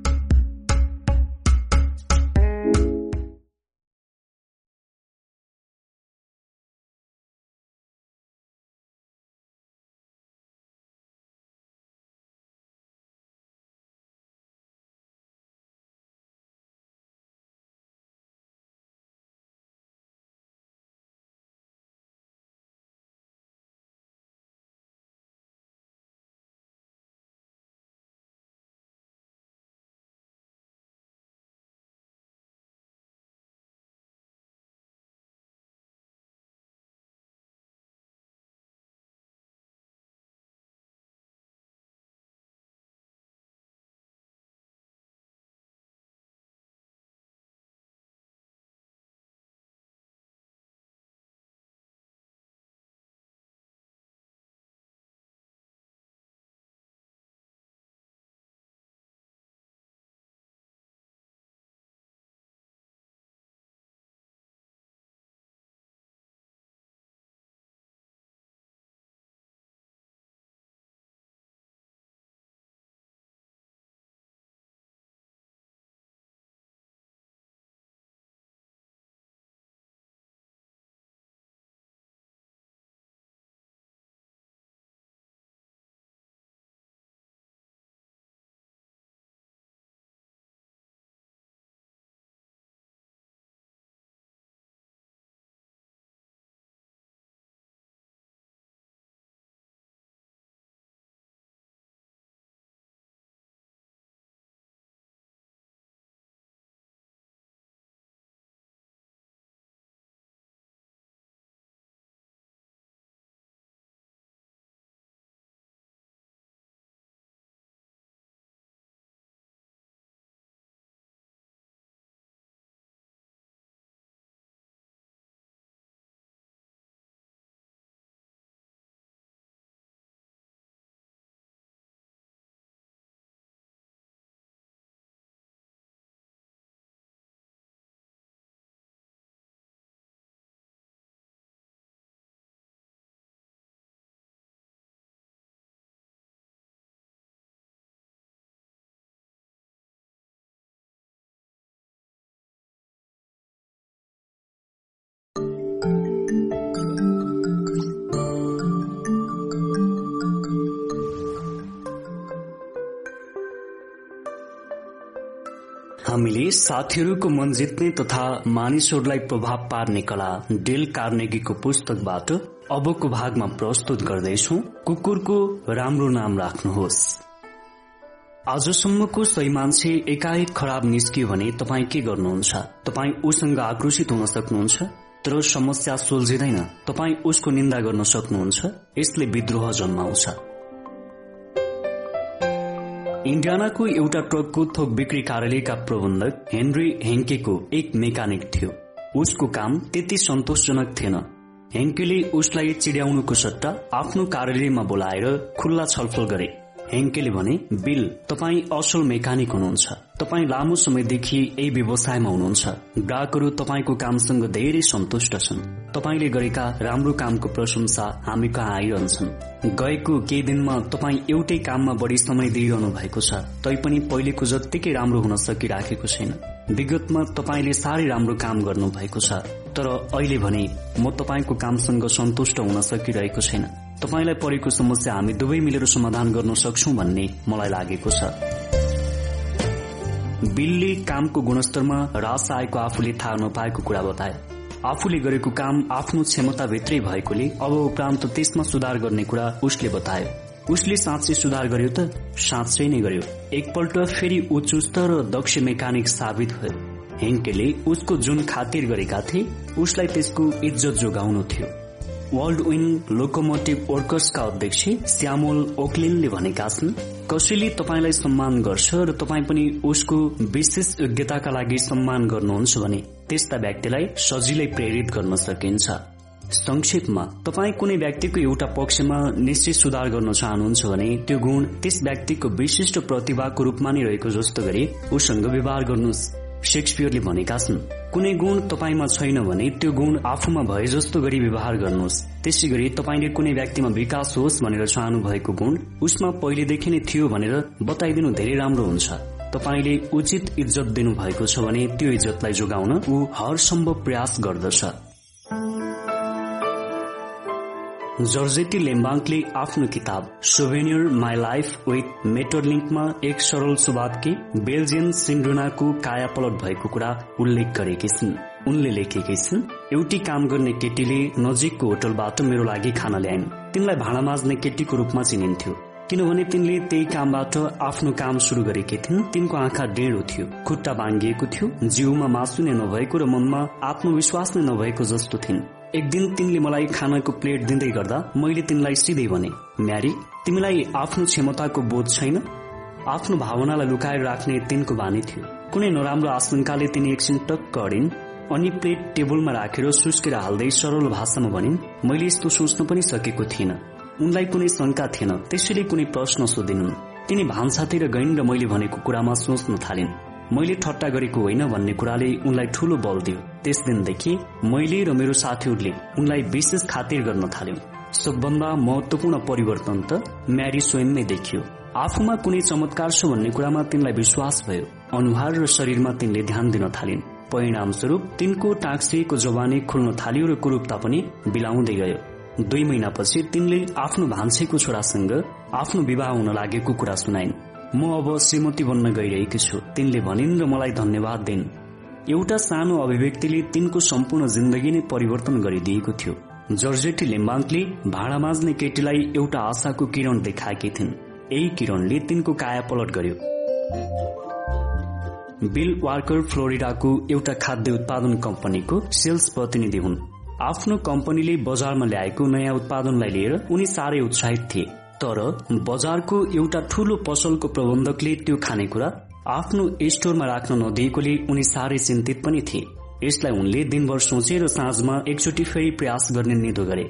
साथीहरूको मन जित्ने तथा मानिसहरूलाई प्रभाव पार्ने कला डेल कार्नेगीको पुस्तकबाट अबको भागमा प्रस्तुत गर्दैछौ। कुकुरको राम्रो नाम राख्नुहोस्। आजसम्मको सही मान्छे एकाएक खराब निस्कियो भने तपाईँ के गर्नुहुन्छ? तपाईँ उसँग आक्रोशित हुन सक्नुहुन्छ? तर समस्या सुल्झिँदैन। तपाईँ उसको निन्दा गर्न सक्नुहुन्छ। यसले विद्रोह जन्माउँछ। इन्डियानाको एउटा ट्रकको थोक बिक्री कार्यालयका प्रबन्धक हेनरी हेन्केको एक मेकानिक थियो। उसको काम त्यति सन्तोषजनक थिएन। हेन्केले उसलाई चिड्याउनुको सट्टा आफ्नो कार्यालयमा बोलाएर खुल्ला छलफल गरे। हेन्केले भने बिल तपाईँ असल मेकानिक हुनुहुन्छ। तपाईँ लामो समयदेखि यही व्यवसायमा हुनुहुन्छ। ग्राहकहरू तपाईँको कामसँग धेरै सन्तुष्ट छन्। तपाईँले गरेका राम्रो कामको प्रशंसा हामी कहाँ आइरहन्छन्। गएको केही दिनमा तपाईँ एउटै काममा बढी समय दिइरहनु भएको छ। तैपनि पहिलेको जत्तिकै राम्रो हुन सकिराखेको छैन। विगतमा तपाईँले साह्रै राम्रो काम गर्नु भएको छ। तर अहिले भने म तपाईँको कामसँग सन्तुष्ट हुन सकिरहेको छैन। तपाईँलाई परेको समस्या हामी दुवै मिलेर समाधान गर्न सक्छौ भन्ने मलाई लागेको छ। बिलले कामको गुणस्तरमा रास आएको आफूले थाहा नपाएको कुरा बताए। आफूले गरेको काम आफ्नो क्षमताभित्रै भएकोले अब उपरान्त त्यसमा सुधार गर्ने कुरा उसले बतायो। उसले साँच्चै सुधार गर्यो त साँच्चै नै गर्यो। एकपल्ट फेरि ऊ चुस्त र दक्ष मेकानिक साबित भयो। हेन्केले उसको जुन खातिर गरेका थिए उसलाई त्यसको इज्जत जोगाउनु थियो। वर्ल्ड विन लोकोमोटिभ वर्कर्सका अध्यक्ष श्यामोल ओक्लिनले भनेका छन् कसैले तपाईँलाई सम्मान गर्छ र तपाईँ पनि उसको विशेष योग्यताका लागि सम्मान गर्नुहुन्छ भने त्यस्ता व्यक्तिलाई सजिलै प्रेरित गर्न सकिन्छ। संक्षेपमा तपाईँ कुनै व्यक्तिको एउटा पक्षमा निश्चित सुधार गर्न चाहनुहुन्छ भने त्यो गुण त्यस व्यक्तिको विशिष्ट प्रतिभाको रूपमा नै रहेको जस्तो गरी उसँग व्यवहार गर्नुहोस्। सेक्सपियरले भनेका छन् कुनै गुण तपाईँमा छैन भने त्यो गुण आफूमा भए जस्तो गरी व्यवहार गर्नुहोस्। त्यसै गरी तपाईँले कुनै व्यक्तिमा विकास होस् भनेर चाहनु भएको गुण उसमा पहिलेदेखि नै थियो भनेर बताइदिनु धेरै राम्रो हुन्छ। तपाईँले उचित इज्जत दिनु भएको छ भने त्यो इज्जतलाई जोगाउन ऊ हर सम्भव प्रयास गर्दछ। जर्जेटी लेम्बाङ्कले आफ्नो किताब सोभेनियर माई लाइफ विथ मेटरलिङ्कमा एक सरल सुवादकी बेल्जियन सिन्ड्रोनाको कायापलट भएको कुरा उल्लेख गरेकी छिन्। उनले लेखेकी छिन् एउटी काम गर्ने केटीले नजिकको होटलबाट मेरो लागि खाना ल्याइन्। तिनलाई भाँडा माझ्ने केटीको रूपमा चिनिन्थ्यो। किनभने तिनले त्यही कामबाट आफ्नो काम शुरू गरेकी थिइन्। तिनको आँखा डेढो थियो खुट्टा बाङ्गिएको थियो जिउमा मासु नै नभएको र मनमा आत्मविश्वास नै नभएको जस्तो थिइन्। एक दिन तिनले मलाई खानाको प्लेट दिँदै गर्दा मैले तिनलाई सिधै भने म्यारी तिमीलाई आफ्नो क्षमताको बोध छैन? आफ्नो भावनालाई लुकाएर राख्ने तिनको बानी थियो। कुनै नराम्रो आशंकाले तिनी एकछिन टक्क अडिन् अनि प्लेट टेबलमा राखेर सुस्केर हाल्दै सरल भाषामा भनिन् मैले यस्तो सोच्न पनि सकेको थिइनँ। उनलाई कुनै शंका थिएन। त्यसैले कुनै प्रश्न सोधिनुन्। तिनी भान्सातिर गइन् र मैले भनेको कुरामा सोच्न थालिन्। मैले ठट्टा गरेको होइन भन्ने कुराले उनलाई ठूलो बल दियो। त्यस दिनदेखि मैले र मेरो साथीहरूले उनलाई विशेष खातिर गर्न थाल्यौं। सबभन्दा महत्वपूर्ण परिवर्तन त म्यारी स्वयंमै देखियो। आफूमा कुनै चमत्कार छ भन्ने कुरामा तिनलाई विश्वास भयो। अनुहार र शरीरमा तिनले ध्यान दिन थालिन्। परिणाम स्वरूप तिनको टाक्सिएको जवानी खुल्न थाल्यो र कुरूपता पनि बिलाउँदै गयो। दुई महिनापछि तिनले आफ्नो भान्सेको छोरासँग आफ्नो विवाह हुन लागेको कुरा सुनाइन्। म अब श्रीमती बन्न गइरहेकी छु। तिनले भनिन् र मलाई धन्यवाद दिन्। एउटा सानो अभिव्यक्तिले तिनको सम्पूर्ण जिन्दगी नै परिवर्तन गरिदिएको थियो। जर्जेटी लिम्बाङ्कले भाँडा माझ्ने केटीलाई एउटा आशाको किरण देखाएकी थिइन्। यही किरणले तिनको काया पलट गर्यो। बिल वार्कर फ्लोरिडाको एउटा खाद्य उत्पादन कम्पनीको सेल्स प्रतिनिधि हुन्। आफ्नो कम्पनीले बजारमा ल्याएको नयाँ उत्पादनलाई लिएर उनी साह्रै उत्साहित थिए। तर बजारको एउटा ठूलो पसलको प्रबन्धकले त्यो खानेकुरा आफ्नो स्टोरमा राख्न नदिएकोले उनी साह्रै चिन्तित पनि थिए। यसलाई उनले दिनभर सोचे र साँझमा एकचोटि फेरि प्रयास गर्ने निधो गरे।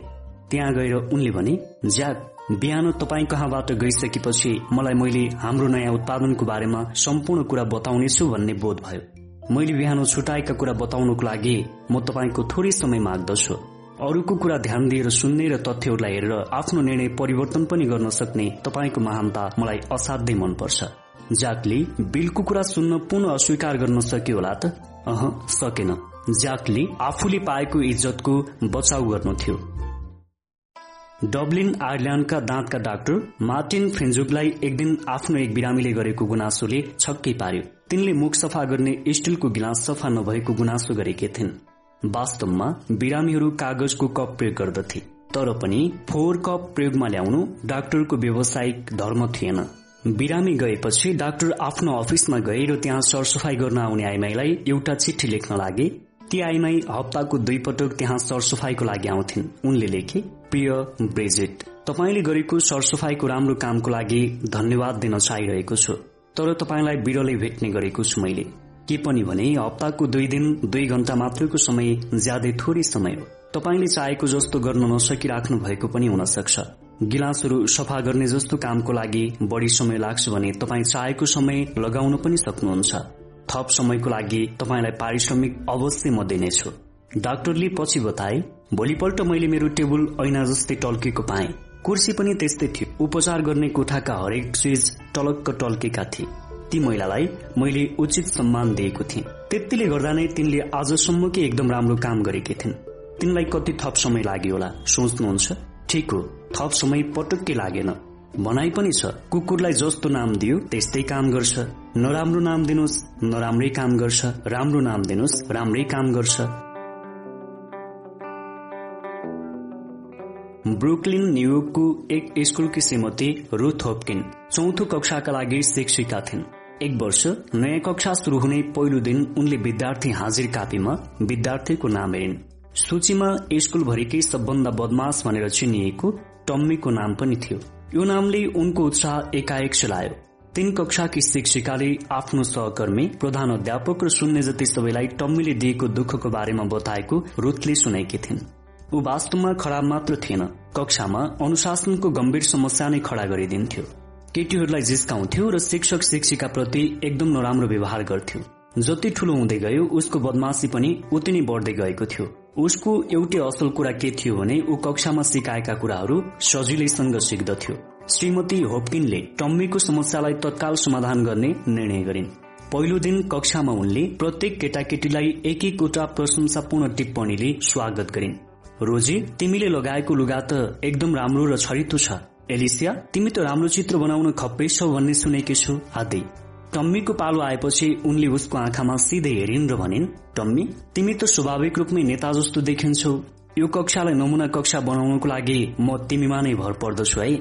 त्यहाँ गएर उनले भने ज्याक बिहान तपाईँ कहाँबाट गइसकेपछि मलाई मैले हाम्रो नयाँ उत्पादनको बारेमा सम्पूर्ण कुरा बताउनेछु भन्ने बोध भयो। मैले बिहान छुटाएका कुरा बताउनको लागि म तपाईँको थोरै समय माग्दछु। अरूको कुरा ध्यान दिएर सुन्ने र तथ्यहरूलाई हेरेर आफ्नो निर्णय परिवर्तन पनि गर्न सक्ने तपाईँको महानता मलाई असाध्यै मनपर्छ। जाकले बिलको कुरा सुन्न पुनः अस्वीकार गर्न सक्यो होला त? अह सकेन। जाकले आफूले पाएको इज्जतको बचाउ गर्नु थियो डब्लिन आयरल्याण्डका दाँतका डाक्टर मार्टिन फ्रेन्जुकलाई एक दिन आफ्नो एक बिरामीले गरेको गुनासोले छक्कै पार्यो। तिनले मुख सफा गर्ने स्टिलको गिलास सफा नभएको गुनासो गरेकी थिइन्। वास्तवमा बिरामीहरू कागजको कप प्रयोग गर्दथे। तर पनि फोहोर कप प्रयोगमा ल्याउनु डाक्टरको व्यावसायिक धर्म थिएन। बिरामी गएपछि डाक्टर आफ्नो अफिसमा गए र त्यहाँ सरसफाई गर्न आउने आइमाईलाई एउटा चिठी लेख्न लागे। ती आइमाई हप्ताको दुई पटक त्यहाँ सरसफाईको लागि आउँथिन्। उनले लेखे प्रिय ब्रेजेट तपाईँले गरेको सरसफाईको राम्रो कामको लागि धन्यवाद दिन चाहिरहेको छु। तर तपाईँलाई बिरलै भेट्ने गरेको छु मैले। के पनि भने हप्ताको दुई दिन दुई घण्टा मात्रैको समय ज्यादै थोरै समय हो। तपाईँले चाहेको जस्तो गर्न नसकिराख्नु भएको पनि हुन सक्छ। गिलासहरू सफा गर्ने जस्तो कामको लागि बढ़ी समय लाग्छ भने तपाईँ चाहेको समय लगाउन पनि सक्नुहुन्छ। थप समयको लागि तपाईँलाई पारिश्रमिक अवश्य म दिनेछु। डाक्टरले पछि बताए भोलिपल्ट मैले मेरो टेबल ऐना जस्तै टल्केको पाएँ। कुर्सी पनि त्यस्तै थियो। उपचार गर्ने कोठाका हरेक चिज टलक्क टल्केका थिए। ती महिलालाई मैले उचित सम्मान दिएको थिएँ। त्यतिले गर्दा नै तिनले आजसम्मकै एकदम राम्रो काम गरेकी थिइन्। तिनलाई कति थप समय लाग्यो होला सोच्नुहुन्छ? ठिक हो थप समय पटक्कै लागेन। भनाइ पनि छ कुकुरलाई जस्तो नाम दियो त्यस्तै काम गर्छ। नराम्रो नाम दिनुहोस् नराम्रै काम गर्छ। राम्रो नाम दिनुहोस् राम्रै काम गर्छ। ब्रुकलिन न्युयोर्कको एक स्कुलकी श्रीमती रुथ होपकिन चौथो कक्षाका लागि शिक्षिका थिइन्। एक वर्ष नयाँ कक्षा शुरू हुने पहिलो दिन उनले विद्यार्थी हाजिर कापीमा विद्यार्थीको नाम हेरिन् सूचीमा स्कुलभरिकै सबभन्दा बदमास भनेर चिनिएको टम्मीको नाम पनि थियो। यो नामले उनको उत्साह एकाएक चलायो। तीन कक्षाकी शिक्षिकाले आफ्नो सहकर्मी प्रधान अध्यापक र सुन्ने जति सबैलाई टम्मीले दिएको दुःखको बारेमा बताएको रुथले सुनेकी थिइन्। ऊ वास्तवमा खराब मात्र थिएन। कक्षामा अनुशासनको गम्भीर समस्या नै खड़ा गरिदिन्थ्यो। केटीहरूलाई जिस्काउँथ्यो र शिक्षक शिक्षिका प्रति एकदम नराम्रो व्यवहार गर्थ्यो। जति ठूलो हुँदै गयो उसको बदमाशी पनि उति नै बढ्दै गएको थियो। उसको एउटै असल कुरा के थियो भने ऊ कक्षामा सिकाएका कुराहरू सजिलैसँग सिक्दथ्यो। श्रीमती होपकिनले टम्मीको समस्यालाई तत्काल समाधान गर्ने निर्णय गरिन्। पहिलो दिन कक्षामा उनले प्रत्येक केटाकेटीलाई एक एकवटा प्रशंसापूर्ण टिप्पणीले स्वागत गरिन्। रोजी तिमीले लगाएको लुगा त एकदम राम्रो र छरितो छ। एलिसिया तिमी त राम्रो चित्र बनाउन खप्पै छौ भन्ने सुनेकी छु आदि। टम्मीको पालो आएपछि उनले उसको आँखामा सिधै हेरिन् र भनिन् टम्मी तिमी त स्वाभाविक रूपमै नेता जस्तो देखिन्छौ। यो कक्षालाई नमुना कक्षा बनाउनको लागि म तिमीमा नै भर पर्दछु है।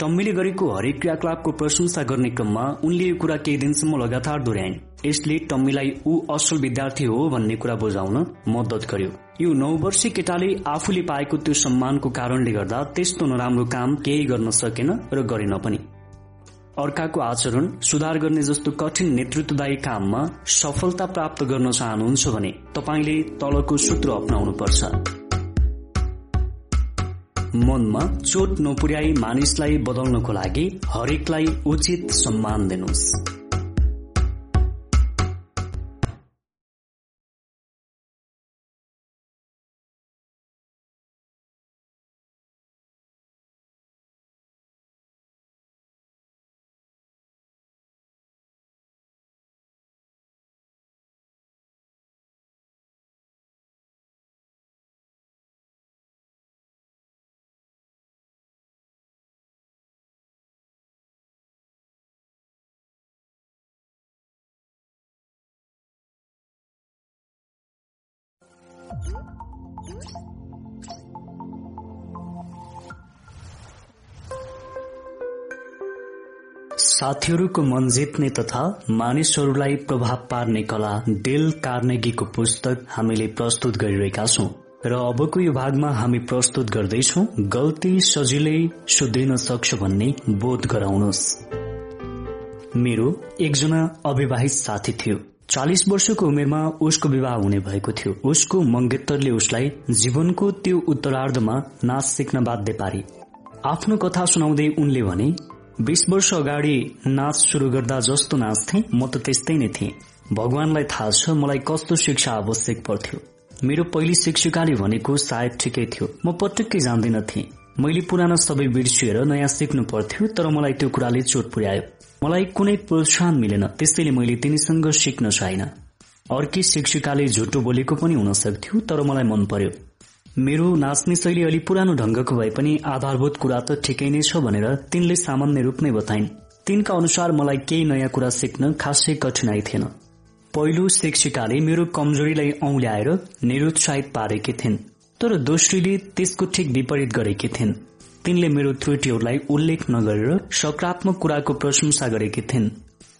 टम्मीले गरेको हरेक क्रियाकलापको प्रशंसा गर्ने क्रममा उनले यो कुरा केही दिनसम्म लगातार दोहोऱ्याइन्। यसले टम्मीलाई ऊ असल विद्यार्थी हो भन्ने कुरा बुझाउन मद्दत गर्यो। यो नौ वर्षीय केटाले आफूले पाएको त्यो सम्मानको कारणले गर्दा त्यस्तो नराम्रो काम केही गर्न सकेन र गरेन पनि। अर्काको आचरण सुधार गर्ने जस्तो कठिन नेतृत्वदायी काममा सफलता प्राप्त गर्न चाहनुहुन्छ भने तपाईँले तलको सूत्र अप्नाउनु पर्छ मनमा चोट नपुर्याई मानिसलाई बदल्नको लागि हरेकलाई उचित सम्मान दिनुहोस्। साथीहरूको मन जित्ने तथा मानिसहरूलाई प्रभाव पार्ने कला डेल कार्नेगीको पुस्तक हामीले प्रस्तुत गरिरहेका छौं। र अबको यो भागमा हामी प्रस्तुत गर्दैछौ गल्ती सजिलै सुध्रिन सक्छ भन्ने बोध गराउनुहोस्। मेरो एकजना अविवाहित साथी थियो। चालिस वर्षको उमेरमा उसको विवाह हुने भएको थियो। उसको मंगेतरले उसलाई जीवनको त्यो उत्तरार्धमा नाच सिक्न बाध्य पारे। आफ्नो कथा सुनाउँदै उनले भने बीस वर्ष अगाडि नाच शुरू गर्दा जस्तो नाच्थे। म त त्यस्तै नै थिएँ। भगवानलाई थाहा छ मलाई कस्तो शिक्षा आवश्यक पर्थ्यो। मेरो पहिली शिक्षिकाले भनेको सायद ठिकै थियो। म पटक्कै जान्दिन थिएँ। मैले पुरानो सबै बिर्सिएर नयाँ सिक्नु पर्थ्यो तर मलाई त्यो कुराले चोट पुर्यायो। मलाई कुनै प्रोत्साहन मिलेन त्यसैले मैले तिनीसँग सिक्न चाहिन अर्की शिक्षिकाले झुटो बोलेको पनि हुन सक्थ्यो तर मलाई मन पर्यो। मेरो नाच्ने शैली अलि पुरानो ढंगको भए पनि आधारभूत कुरा त ठिकै नै छ भनेर तिनले सामान्य रूप नै बताइन्। तिनका अनुसार मलाई केही नयाँ कुरा सिक्न खासै कठिनाई थिएन। पहिलो शिक्षिकाले मेरो कमजोरीलाई औल्याएर निरुत्साहित पारेकी थिइन् तर दोस्रीले त्यसको ठिक विपरीत गरेकी थिइन्। तिनले मेरो त्रुटिहरूलाई उल्लेख नगरेर सकारात्मक कुराको प्रशंसा गरेकी थिइन्।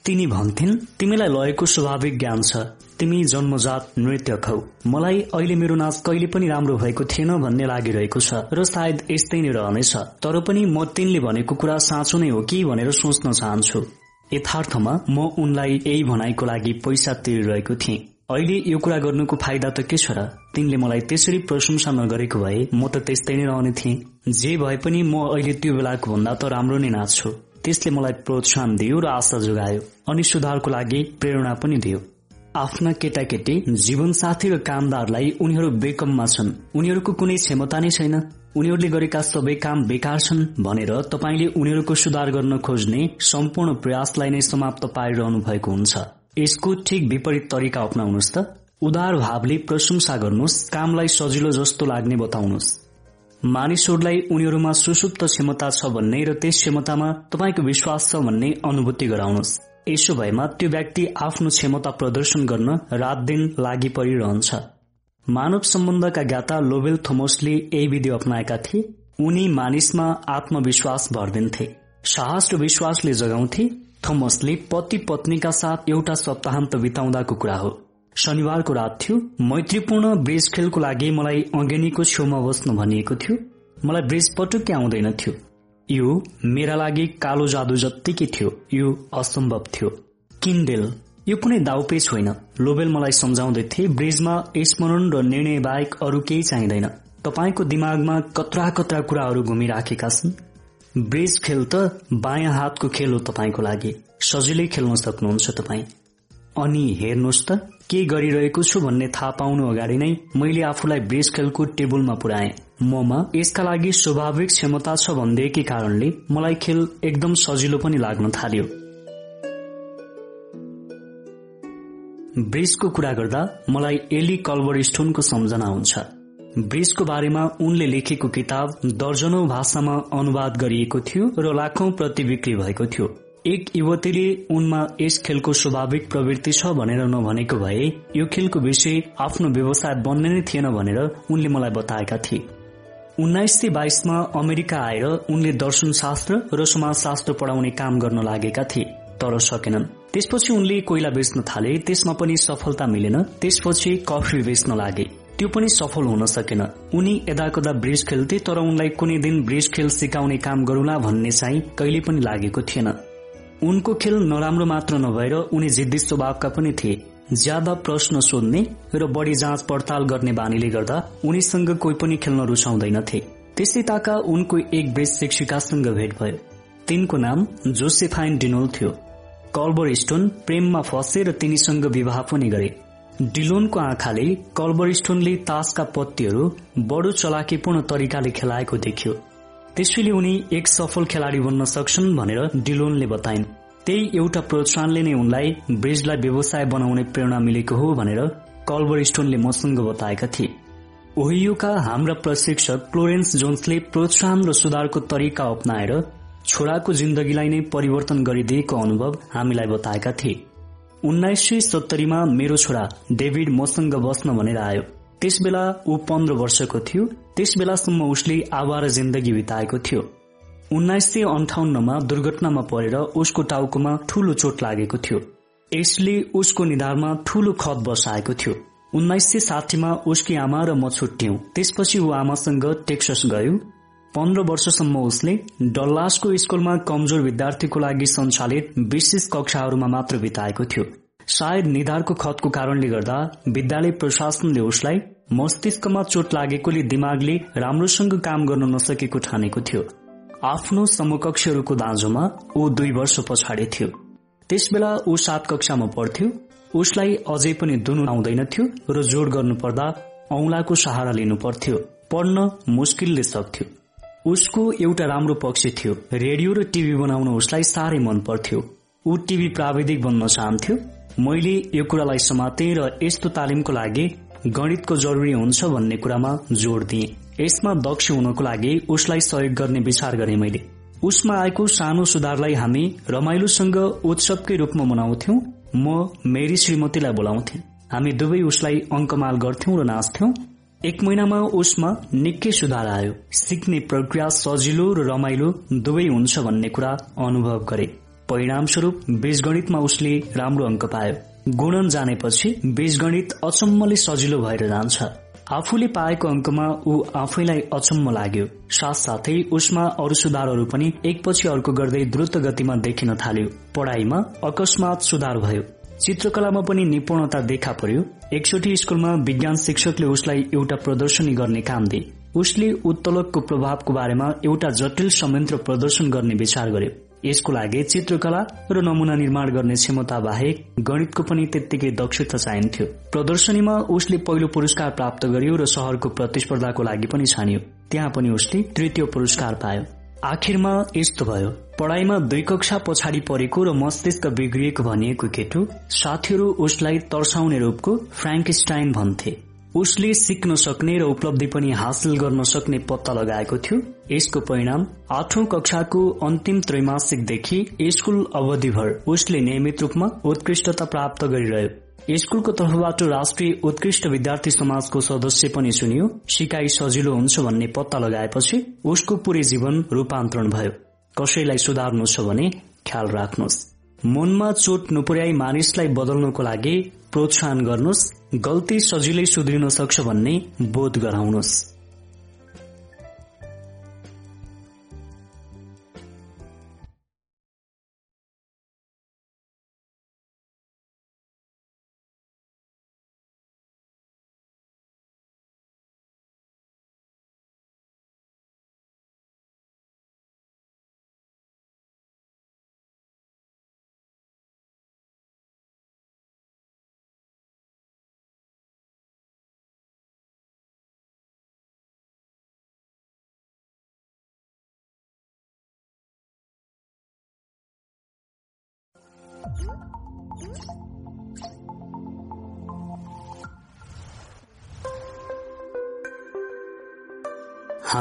तिनी भन्थिन् तिमीलाई लयको स्वाभाविक ज्ञान छ। तिमी जन्मजात नृत्यक हौ। मलाई अहिले मेरो नाच कहिले पनि राम्रो भएको थिएन भन्ने लागिरहेको छ र सायद यस्तै नै रहनेछ। तर पनि म तिनले भनेको कुरा साँचो नै हो कि भनेर सोच्न चाहन्छु। यथार्थमा म उनलाई यही भनाइको लागि पैसा तिरिरहेको थिएँ। अहिले यो कुरा गर्नुको फाइदा त के छ र? तिनले मलाई त्यसरी प्रशंसा नगरेको भए म त त्यस्तै नै रहने थिएँ। जे भए पनि म अहिले त्यो बेलाको भन्दा त राम्रो नै नाच्छु त्यसले मलाई प्रोत्साहन दियो र आशा जोगायो। अनि सुधारको लागि प्रेरणा पनि दियो। आफ्ना केटाकेटी जीवनसाथी र कामदारलाई उनीहरू बेकममा छन्। उनीहरूको कुनै क्षमता नै छैन। उनीहरूले गरेका सबै काम बेकार छन् भनेर तपाईँले उनीहरूको सुधार गर्न खोज्ने सम्पूर्ण प्रयासलाई नै समाप्त पारिरहनु भएको हुन्छ। यसको ठिक विपरीत तरिका अप्नाउनुहोस् त। उदार भावले प्रशंसा गर्नुहोस् कामलाई सजिलो जस्तो लाग्ने बताउनुहोस्। मानिसहरूलाई उनीहरूमा सुसुप्त क्षमता छ भन्ने र त्यस क्षमतामा तपाईँको विश्वास छ भन्ने अनुभूति गराउनुहोस्। यसो भएमा त्यो व्यक्ति आफ्नो क्षमता प्रदर्शन गर्न रात दिन लागि परिरहन्छ। मानव सम्बन्धका ज्ञाता लोबेल थोमसले यही विधि अप्नाएका थिए। उनी मानिसमा आत्मविश्वास भरिदिन्थे। साहस र विश्वासले जगाउँथे। थोमसले पति पत्नीका साथ एउटा सप्ताहन्त बिताउँदाको कुरा हो। शनिबारको रात थियो। मैत्रीपूर्ण ब्रिज खेलको लागि मलाई अङ्गेनीको छेउमा बस्नु भनिएको थियो। मलाई ब्रिज पटुकै आउँदैन थियो। यो मेरा लागि कालो जादु जत्तिकै थियो यो असम्भव थियो। किन्डेल यो कुनै दाउपेच होइन। लोबेल मलाई सम्झाउँदै थिए ब्रिजमा स्मरण र निर्णय बाहेक अरू केही चाहिँदैन। तपाईँको दिमागमा कत्रा कत्रा कुराहरू घुमिराखेका छन्। ब्रिज खेल त बायाँ हातको खेल हो तपाईँको लागि। सजिलै खेल्न सक्नुहुन्छ तपाईँ। अनि हेर्नुहोस् त के गरिरहेको छु भन्ने थाहा पाउनु अगाडि नै मैले आफूलाई ब्रेस खेलको टेबलमा पुर्याए ममा यसका लागि स्वाभाविक क्षमता छ भनिदिएकै कारणले मलाई खेल एकदम सजिलो पनि लाग्न थाल्यो। ब्रिजको कुरा गर्दा मलाई एली कल्बर स्टोनको सम्झना हुन्छ। ब्रिजको बारेमा उनले लेखेको किताब दर्जनौ भाषामा अनुवाद गरिएको थियो र लाखौं प्रति बिक्री भएको थियो। एक युवतीले उनमा यस खेलको स्वाभाविक प्रवृत्ति छ भनेर नभनेको भए यो खेलको विषय आफ्नो व्यवसाय बन्ने नै थिएन भनेर उनले मलाई बताएका थिए। उन्नाइस सय बाइसमा अमेरिका आएर उनले दर्शन शास्त्र र समाजशास्त्र पढाउने काम गर्न लागेका थिए तर सकेनन्। त्यसपछि उनले कोइला बेच्न थाले त्यसमा पनि सफलता मिलेन त्यसपछि कफी बेच्न लागे। त्यो पनि सफल हुन सकेन। उनी यदाकदा ब्रिज खेल्थे तर उनलाई कुनै दिन ब्रिज खेल सिकाउने काम गरूला भन्ने चाहिँ कहिले पनि लागेको थिएन। उनको खेल नराम्रो मात्र नभएर उनी जिद्दी स्वभावका पनि थिए। ज्यादा प्रश्न सोध्ने र बढ़ी जाँच पड़ताल गर्ने बानीले गर्दा उनीसँग कोही पनि खेल्न रुचाउँदैनथे। त्यसै ताका उनको एक बेस शिक्षिकासँग भेट भयो। तिनको नाम जोसेफाइन डिनोल थियो। कल्बर स्टोन प्रेममा फसे र तिनीसँग विवाह पनि गरे। डिलोनको आँखाले कल्बर स्टोनले तासका पत्तीहरू बडो चलाकीपूर्ण तरिकाले खेलाएको देखियो। त्यसैले उनी एक सफल खेलाड़ी बन्न सक्छन् भनेर डिलोनले बताइन्। त्यही एउटा प्रोत्साहनले नै उनलाई ब्रिजलाई व्यवसाय बनाउने प्रेरणा मिलेको हो भनेर कल्बर स्टोनले मसँग बताएका थिए। ओहियोका हाम्रा प्रशिक्षक क्लोरेन्स जोन्सले प्रोत्साहन र सुधारको तरिका अप्नाएर छोराको जिन्दगीलाई नै परिवर्तन गरिदिएको अनुभव हामीलाई बताएका थिए। उन्नाइस सय सत्तरीमा मेरो छोरा डेभिड मसँग बस्न भनेर आयो। त्यस बेला ऊ पन्ध्र वर्षको थियो। त्यस बेलासम्म उसले आवार जिन्दगी बिताएको थियो। उन्नाइस सय अन्ठाउन्नमा दुर्घटनामा परेर उसको टाउकोमा ठूलो चोट लागेको थियो। यसले उसको निधारमा ठूलो खत बसाएको थियो। उन्नाइस सय साठीमा उसकी आमा र म छुट्यौं। त्यसपछि ऊ आमासँग टेक्सस गयो। पन्ध्र वर्षसम्म उसले डल्लासको स्कूलमा कमजोर विद्यार्थीको लागि सञ्चालित विशेष कक्षाहरूमा मात्र बिताएको थियो। सायद निधारको खतको कारणले गर्दा विद्यालय प्रशासनले उसलाई मस्तिष्कमा चोट लागेकोले दिमागले राम्रोसँग काम गर्न नसकेको ठानेको थियो। आफ्नो समकक्षहरूको दाँजोमा ऊ दुई वर्ष पछाडि थियो। त्यसबेला ऊ सात कक्षामा पढ्थ्यो। उसलाई अझै पनि दुनु आउँदैनथ्यो र जोड गर्नु पर्दा औंलाको सहारा लिनु पर्थ्यो। पढ्न मुस्किलले सक्थ्यो। उसको एउटा राम्रो पक्ष थियो। रेडियो र टीभी बनाउन उसलाई साह्रै मन पर्थ्यो। ऊ टीभी प्राविधिक बन्न चाहन्थ्यो। मैले यो कुरालाई समाते र यस्तो तालिमको लागि गणितको जरुरी हुन्छ भन्ने कुरामा जोड़ दिए। यसमा दक्ष हुनको लागि उसलाई सहयोग गर्ने विचार गरे मैले। उसमा आएको सानो सुधारलाई हामी रमाइलोसँग उत्सवकै रूपमा मनाउँथ्यौं। म मेरी श्रीमतीलाई बोलाउँथे। हामी दुवै उसलाई अङ्कमाल गर्थ्यौं र नाच्थ्यौं। एक महिनामा उसमा निकै सुधार आयो। सिक्ने प्रक्रिया सजिलो र रमाइलो दुवै हुन्छ भन्ने कुरा अनुभव गरे। परिणामस्वरूप बीजगणितमा उसले राम्रो अङ्क पायो। गुणन जानेपछि बीजगणित अचम्मले सजिलो भएर जान्छ। आफूले पाएको अङ्कमा ऊ आफैलाई अचम्म लाग्यो। साथसाथै उसमा अरू सुधारहरू पनि एकपछि अर्को गर्दै द्रुत गतिमा देखिन थाल्यो। पढ़ाईमा अकस्मात सुधार भयो। चित्रकलामा पनि निपुणता देखा पर्यो। एकचोटि स्कूलमा विज्ञान शिक्षकले उसलाई एउटा प्रदर्शनी गर्ने काम दिए। उसले उत्तलकको प्रभावको बारेमा एउटा जटिल संयन्त्र प्रदर्शन गर्ने विचार गर्यो। यसको लागि चित्रकला र नमुना निर्माण गर्ने क्षमता बाहेक गणितको पनि त्यत्तिकै दक्षता चाहिन्थ्यो। प्रदर्शनीमा उसले पहिलो पुरस्कार प्राप्त गर्यो र शहरको प्रतिस्पर्धाको लागि पनि छानियो। त्यहाँ पनि उसले तृतीय पुरस्कार पायो। आखिरमा यस्तो भयो। पढ़ाईमा दुई कक्षा पछाडि परेको र मस्तिष्क बिग्रिएको भनिएको केटु साथीहरू उसलाई तर्साउने रूपको फ्रेङ्कस्टाइन भन्थे। उसले सिक्न सक्ने र उपलब्धि पनि हासिल गर्न सक्ने पत्ता लगाएको थियो। यसको परिणाम आठौं कक्षाको अन्तिम त्रैमासिकदेखि स्कूल अवधिभर उसले नियमित रूपमा उत्कृष्टता प्राप्त गरिरह्यो। स्कूलको तर्फबाट राष्ट्रिय उत्कृष्ट विद्यार्थी समाजको सदस्य पनि चुनियो सिकाइ सजिलो हुन्छ भन्ने पत्ता लगाएपछि उसको पूरै जीवन रूपान्तरण भयो। कसैलाई सुधार्नु छ भने ख्याल राख्नुहोस्। मनमा चोट नपुर्याई मानिसलाई बदल्नको लागि प्रोत्साहन गर्नुहोस्। गल्ती सजिलै सुध्रिन सक्छ भन्ने बोध गराउनुहोस्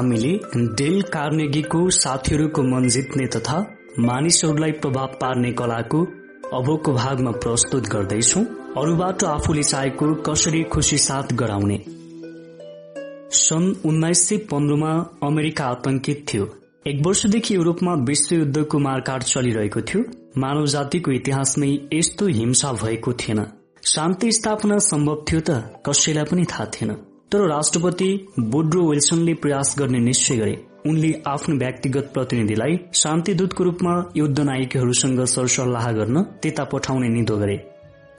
हामीले डेल कार्नेगीको साथीहरूको मन जित्ने तथा मानिसहरूलाई प्रभाव पार्ने कलाको अबको भागमा प्रस्तुत गर्दैछौ। अरूबाट आफूले चाहेको कसरी खुसी साथ गराउने। सन् उन्नाइस सय पन्ध्रमा अमेरिका आतंकित थियो। एक वर्षदेखि युरोपमा विश्वयुद्धको मारकाट चलिरहेको थियो। मानव जातिको इतिहासमै यस्तो हिंसा भएको थिएन। शान्ति स्थापना सम्भव थियो त कसैलाई पनि थाहा थिएन। तर राष्ट्रपति बुड्रो विल्सनले प्रयास गर्ने निश्चय गरे। उनले आफ्नो व्यक्तिगत प्रतिनिधिलाई शान्तिदूतको रूपमा युद्ध नायिकाहरूसँग सरसल्लाह गर्न त्यता पठाउने निधो गरे।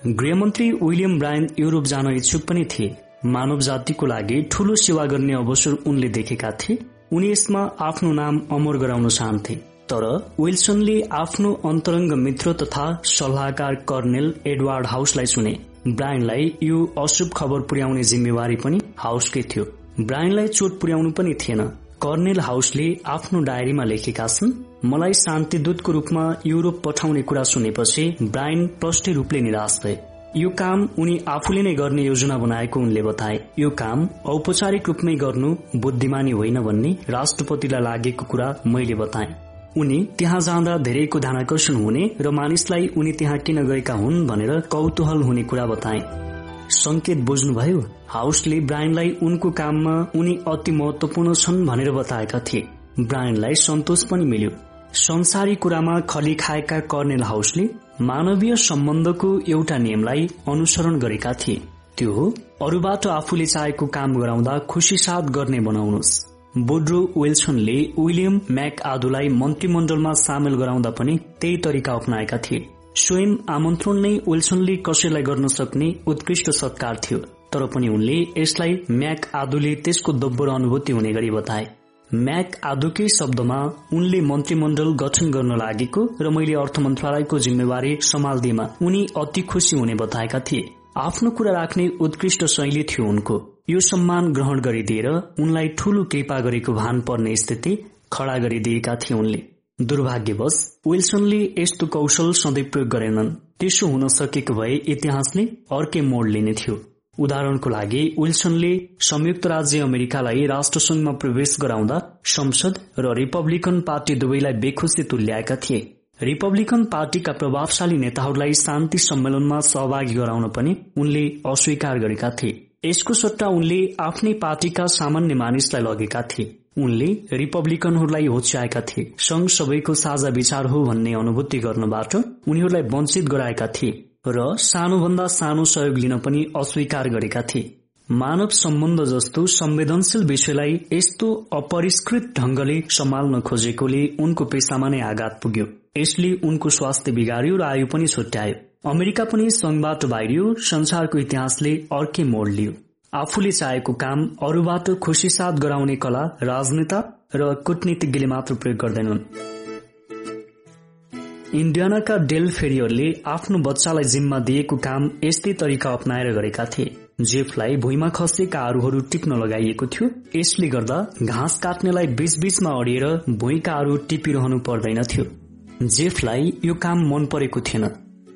गृहमन्त्री विलियम ब्रायन युरोप जान इच्छुक पनि थिए। मानव जातिको लागि ठूलो सेवा गर्ने अवसर उनले देखेका थिए। उनी यसमा आफ्नो नाम अमर गराउन चाहन्थे। तर विल्सनले आफ्नो अन्तरङ्ग मित्र तथा सल्लाहकार कर्नेल एडवार्ड हाउसलाई चुने। ब्रायनलाई यो अशुभ खबर पुर्याउने जिम्मेवारी पनि हाउसकै थियो। ब्रायनलाई चोट पुर्याउनु पनि थिएन। कर्नेल हाउसले आफ्नो डायरीमा लेखेका छन् मलाई शान्तिदूतको रूपमा युरोप पठाउने कुरा सुनेपछि ब्रायन प्रष्ट रूपले निराश भए। यो काम उनी आफूले नै गर्ने योजना बनाएको उनले बताए। यो काम औपचारिक रूपमै गर्नु बुद्धिमानी होइन भन्ने राष्ट्रपतिलाई लागेको कुरा मैले बताए। उनी त्यहाँ जाँदा धेरैको ध्यानकर्षण हुने र मानिसलाई उनी त्यहाँ किन गएका हुन् भनेर कौतूहल हुने कुरा बताए। संकेत बुझ्नुभयो हाउसले ब्रायनलाई उनको काममा उनी अति महत्वपूर्ण छन् भनेर बताएका थिए। ब्रायनलाई सन्तोष पनि मिल्यो। संसारी कुरामा खली खाएका कर्नेल हाउसले मानवीय सम्बन्धको एउटा नियमलाई अनुसरण गरेका थिए। त्यो हो अरूबाट आफूले चाहेको काम गराउँदा खुसी साथ गर्ने बनाउनुहोस् बोड्रो विल्सनले विलियम म्याक आदुलाई मन्त्रीमण्डलमा सामेल गराउँदा पनि त्यही तरिका अप्नाएका थिए। स्वयं आमन्त्रण नै विल्सनले कसैलाई गर्न सक्ने उत्कृष्ट सत्कार थियो तर पनि उनले यसलाई म्याक आदुले त्यसको दोब्बर अनुभूति हुने गरी बताए। म्याक आदुकै शब्दमा उनले मन्त्रीमण्डल गठन गर्न लागेको र मैले अर्थ मन्त्रालयको जिम्मेवारी सम्हाल्दिएमा उनी अति खुसी हुने बताएका थिए। आफ्नो कुरा राख्ने उत्कृष्ट शैली थियो उनको। यो सम्मान ग्रहण गरिदिएर उनलाई ठूलो कृपा गरेको भान पर्ने स्थिति खड़ा गरिदिएका थिए उनले। दुर्भाग्यवश विल्सनले यस्तो कौशल सधैँ प्रयोग गरेनन्। त्यसो हुन सकेको भए इतिहासले अर्कै मोड लिने थियो। उदाहरणको लागि विल्सनले संयुक्त राज्य अमेरिकालाई राष्ट्रसंघमा प्रवेश गराउँदा संसद र रिपब्लिकन पार्टी दुवैलाई बेखुसी तुल्याएका थिए। रिपब्लिकन पार्टीका प्रभावशाली नेताहरूलाई शान्ति सम्मेलनमा सहभागी गराउन पनि उनले अस्वीकार गरेका थिए। यसको सट्टा उनले आफ्नै पार्टीका सामान्य मानिसलाई लगेका थिए। उनले रिपब्लिकनहरूलाई होच्याएका थिए। संघ सबैको साझा विचार हो भन्ने अनुभूति गर्नबाट उनीहरूलाई वञ्चित गराएका थिए र सानोभन्दा सानो सहयोग लिन पनि अस्वीकार गरेका थिए। मानव सम्बन्ध जस्तो संवेदनशील विषयलाई यस्तो अपरिष्कृत ढंगले सम्हाल्न खोजेकोले उनको पेसामा नै आघात पुग्यो। यसले उनको स्वास्थ्य बिगार्यो र आयु पनि छुट्यायो। अमेरिका पनि संघबाट बाहिरियो संसारको इतिहासले अर्कै मोड लियो। आफूले चाहेको काम अरूबाट खुसी साथ गराउने कला राजनेता र कूटनीतिज्ञले मात्र प्रयोग गर्दैनन्। इन्डियानाका डेल फेरियरले आफ्नो बच्चालाई जिम्मा दिएको काम यस्तै तरिका अप्नाएर गरेका थिए। जेफलाई भुइँमा खसेका आरूहरू टिप्न लगाइएको थियो। यसले गर्दा घाँस काट्नेलाई बीचबीचमा अडिएर भुइँका आरू टिपिरहनु पर्दैनथ्यो जेफलाई यो काम मन परेको थिएन।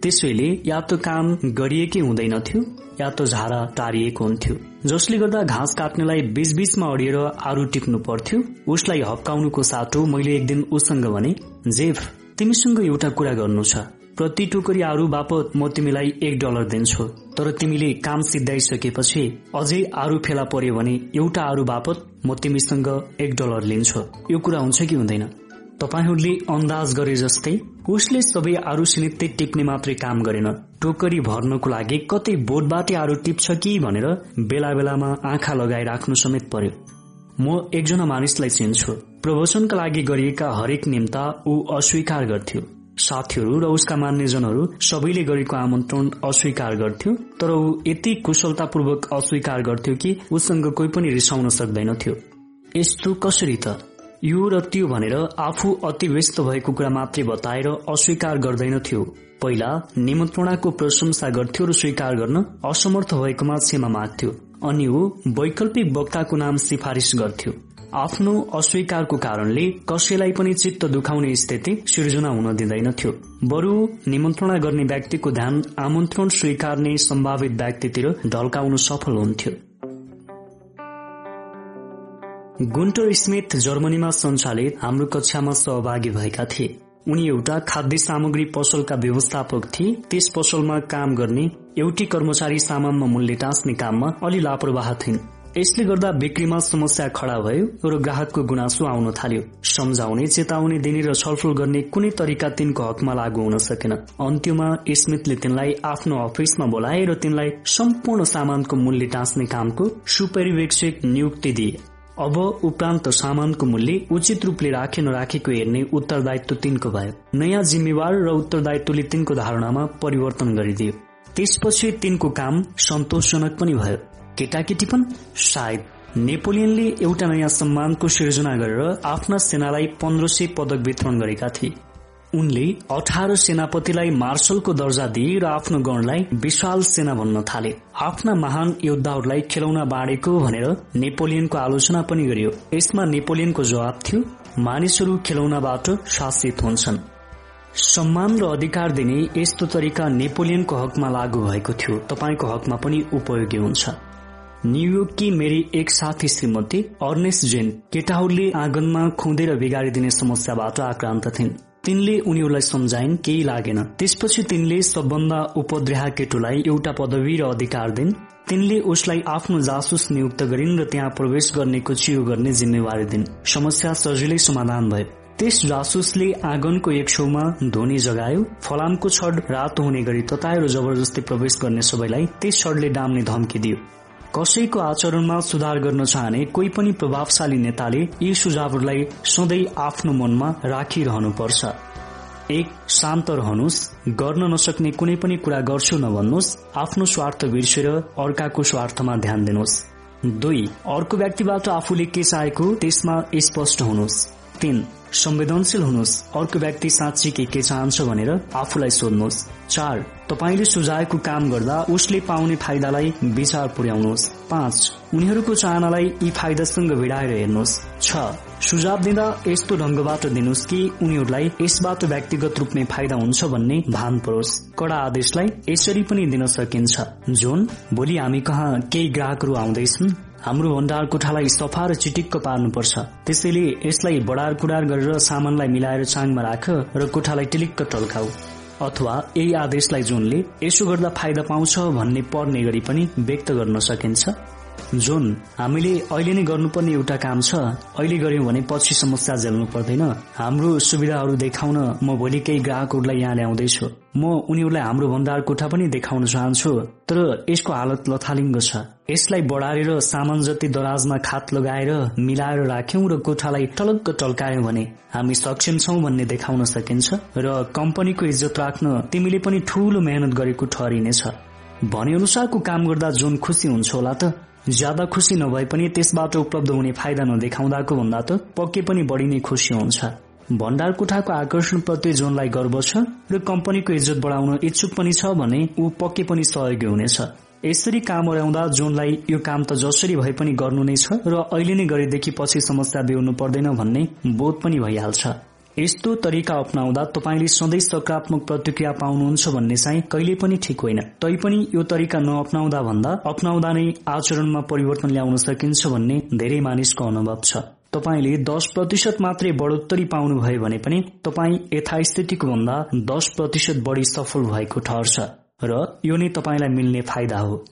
त्यसैले या त काम गरिएकै हुँदैनथ्यो या त झारा टारिएको हुन्थ्यो। जसले गर्दा घाँस काट्नेलाई बीचबीचमा अडिएर आरू टिप्नु पर्थ्यो उसलाई हप्काउनुको साटो मैले एक दिन उसँग भने जेफ तिमीसँग एउटा कुरा गर्नु छ। प्रति टोकरी आरू बापत म तिमीलाई एक डलर दिन्छु। तर तिमीले काम सिद्धाइसकेपछि अझै आरू फेला पर्यो भने एउटा आरू बापत म तिमीसँग एक डलर लिन्छु। यो कुरा हुन्छ कि हुँदैन? तपाईँहरूले अन्दाज गरे जस्तै उसले सबै आरू सिनित्तै टिप्ने मात्रै काम गरेन। टोकरी भर्नको लागि कतै बोटबाटै आरू टिप्छ कि भनेर बेला बेलामा आँखा लगाई राख्नु समेत पर्यो। म एकजना मानिसलाई चिन्छु। प्रवचनका लागि गरिएका हरेक निम्ता ऊ अस्वीकार गर्थ्यो। साथीहरू र उसका मान्यजनहरू सबैले गरेको आमन्त्रण अस्वीकार गर्थ्यो तर ऊ यति कुशलतापूर्वक अस्वीकार गर्थ्यो कि उसँग कोही पनि रिसाउन सक्दैनथ्यो। यस्तो कसरी त? यो र त्यो भनेर आफू अति व्यस्त भएको कुरा मात्रै बताएर अस्वीकार गर्दैनथ्यो पहिला निमन्त्रणाको प्रशंसा गर्थ्यो र स्वीकार गर्न असमर्थ भएकोमा क्षमा माग्थ्यो अनि ऊ वैकल्पिक वक्ताको नाम सिफारिस गर्थ्यो। आफ्नो अस्वीकारको कारणले कसैलाई पनि चित्त दुखाउने स्थिति सिर्जना हुन दिँदैनथ्यो बरु निमन्त्रणा गर्ने व्यक्तिको ध्यान आमन्त्रण स्वीकार्ने सम्भावित व्यक्तितिर ढल्काउन सफल हुन्थ्यो। गुन्टर स्मिथ जर्मनीमा सञ्चालित हाम्रो कक्षामा सहभागी भएका थिए। उनी एउटा खाद्य सामग्री पसलका व्यवस्थापक थिए। त्यस पसलमा काम गर्ने एउटी कर्मचारी सामानमा मूल्य टाँच्ने काममा अलि लापरवाह थिइन्। यसले गर्दा बिक्रीमा समस्या खड़ा भयो र ग्राहकको गुनासो आउन थाल्यो। सम्झाउने चेतावनी दिने र छलफल गर्ने कुनै तरिका तिनको हकमा लागू हुन सकेन। अन्त्यमा स्मिथले तिनलाई आफ्नो अफिसमा बोलाए र तिनलाई सम्पूर्ण सामानको मूल्य टाँच्ने कामको सुपरिवेक्षक नियुक्ति दिए। अब उपरान्त सामानको मूल्य उचित रूपले राखे नराखेको हेर्ने उत्तरदायित्व तिनको भयो। नयाँ जिम्मेवार र उत्तरदायित्वले तिनको धारणामा परिवर्तन गरिदियो। त्यसपछि तिनको काम सन्तोषजनक पनि भयो। केटाकेटी पनि सायद नेपोलियनले एउटा नयाँ सम्मानको सिर्जना गरेर आफ्ना सेनालाई पन्ध्र सय पदक वितरण गरेका थिए। उनले अठार सेनापतिलाई मार्शलको दर्जा दिए र आफ्नो गणलाई विशाल सेना भन्न थाले। आफ्ना महान योद्धाहरूलाई खेलौना बाँडेको भनेर नेपोलियनको आलोचना पनि गरियो। यसमा नेपोलियनको जवाब थियो मानिसहरू खेलौनाबाट शासित हुन्छन्। सम्मान र अधिकार दिने यस्तो तरिका नेपोलियनको हकमा लागू भएको थियो। तपाईँको हकमा पनि उपयोगी हुन्छ। न्युयोर्ककी मेरी एक साथी श्रीमती अर्नेस जेन केटाहरूले आँगनमा खुँदेर बिगारिदिने समस्याबाट आक्रान्त थिइन्। तिनले उनीहरूलाई सम्झाइन् केही लागेन। त्यसपछि तिनले सबभन्दा उपद्रेहा केटुलाई एउटा पदवी र अधिकार दिन्। तिनले उसलाई आफ्नो जासुस नियुक्त गरिन् र त्यहाँ प्रवेश गर्नेको चियो गर्ने जिम्मेवारी दिन्। समस्या सजिलै समाधान भयो त्यस जासुसले आँगनको एक छेउमा धोनी जगायो। फलामको छड रातो हुने गरी ततायो र जबरजस्ती प्रवेश गर्ने सबैलाई त्यस छडले डाम्ने धम्की दियो। कसैको आचरणमा सुधार गर्न चाहने कोही पनि प्रभावशाली नेताले यी सुझावहरूलाई सधैँ आफ्नो मनमा राखिरहनुपर्छ। एक शान्त रहनुहोस्। गर्न नसक्ने कुनै पनि कुरा गर्छु नभन्नुहोस्। आफ्नो स्वार्थ बिर्सेर अर्काको स्वार्थमा ध्यान दिनुहोस्। दुई अर्को व्यक्तिबाट आफूले के चाहेको त्यसमा स्पष्ट हुनुहोस्। तीन संवेदनशील हुनुहोस्। अर्को व्यक्ति साँच्चीकै के चाहन्छ भनेर आफूलाई सोध्नुहोस्। चार तपाईँले सुझाएको काम गर्दा उसले पाउने फाइदालाई विचार पुर्याउनुहोस्। पाँच उनीहरूको चाहनालाई यी फाइदासँग भिडाएर हेर्नुहोस्। छ सुझाव दिँदा यस्तो ढंगबाट दिनुहोस् कि उनीहरूलाई यसबाट व्यक्तिगत रूपमै फाइदा हुन्छ भन्ने भान परोस्। कडा आदेशलाई यसरी पनि दिन सकिन्छ। जोन भोलि हामी कहाँ केही ग्राहकहरू आउँदैछन्। हाम्रो भण्डार कोठालाई सफा र चिटिक्क पार्नुपर्छ। त्यसैले यसलाई बडार कुडार गरेर सामानलाई मिलाएर चाङमा राख र कोठालाई टिलिक्क टल्काऊ अथवा यही आदेशलाई जुनले यसो गर्दा फाइदा पाउँछ भन्ने पढ्ने गरी पनि व्यक्त गर्न सकिन्छ। जोन हामीले अहिले नै गर्नुपर्ने एउटा काम छ। अहिले गर्यौं भने पछि समस्या झेल्नु पर्दैन। हाम्रो सुविधाहरू देखाउन म भोलि केही ग्राहकहरूलाई यहाँ ल्याउँदैछु। म उनीहरूलाई हाम्रो भण्डार कोठा पनि देखाउन चाहन्छु तर यसको हालत लथालिङ्ग छ। यसलाई बढारेर सामान जति दराजमा खात लगाएर मिलाएर राख्यौं र कोठालाई टलक्क टल्कायौं भने हामी सक्षम छौं भन्ने देखाउन सकिन्छ र कम्पनीको इज्जत राख्न तिमीले पनि ठूलो मेहनत गरेको ठहरिनेछ। भने अनुसारको काम गर्दा जुन खुसी हुन्छ होला त। ज्यादा खुसी नभए पनि त्यसबाट उपलब्ध हुने फाइदा नदेखाउँदाको भन्दा त पक्कै पनि बढी नै खुसी हुन्छ। भण्डार कोठाको आकर्षण प्रति जोनलाई गर्व छ र कम्पनीको इज्जत बढाउन इच्छुक पनि छ भने ऊ पक्कै पनि सहयोगी हुनेछ। यसरी काम ओर्याउँदा जोनलाई यो काम त जसरी भए पनि गर्नु नै छ र अहिले नै गरेदेखि पछि समस्या बेहोर्नु पर्दैन भन्ने बोध पनि भइहाल्छ। यस्तो तरिका अप्नाउँदा तपाईँले सधैँ सकारात्मक प्रतिक्रिया पाउनुहुन्छ भन्ने चाहिँ कहिले पनि ठिक होइन। तैपनि यो तरिका नअप्नाउँदा भन्दा अप्नाउँदा नै आचरणमा परिवर्तन ल्याउन सकिन्छ भन्ने धेरै मानिसको अनुभव छ। तपाईँले दस प्रतिशत मात्रै बढोत्तरी पाउनुभयो भने पनि तपाईँ यथास्थितिको भन्दा दस प्रतिशत बढ़ी सफल भएको ठहर्छ र यो नै तपाईँलाई मिल्ने फाइदा हो।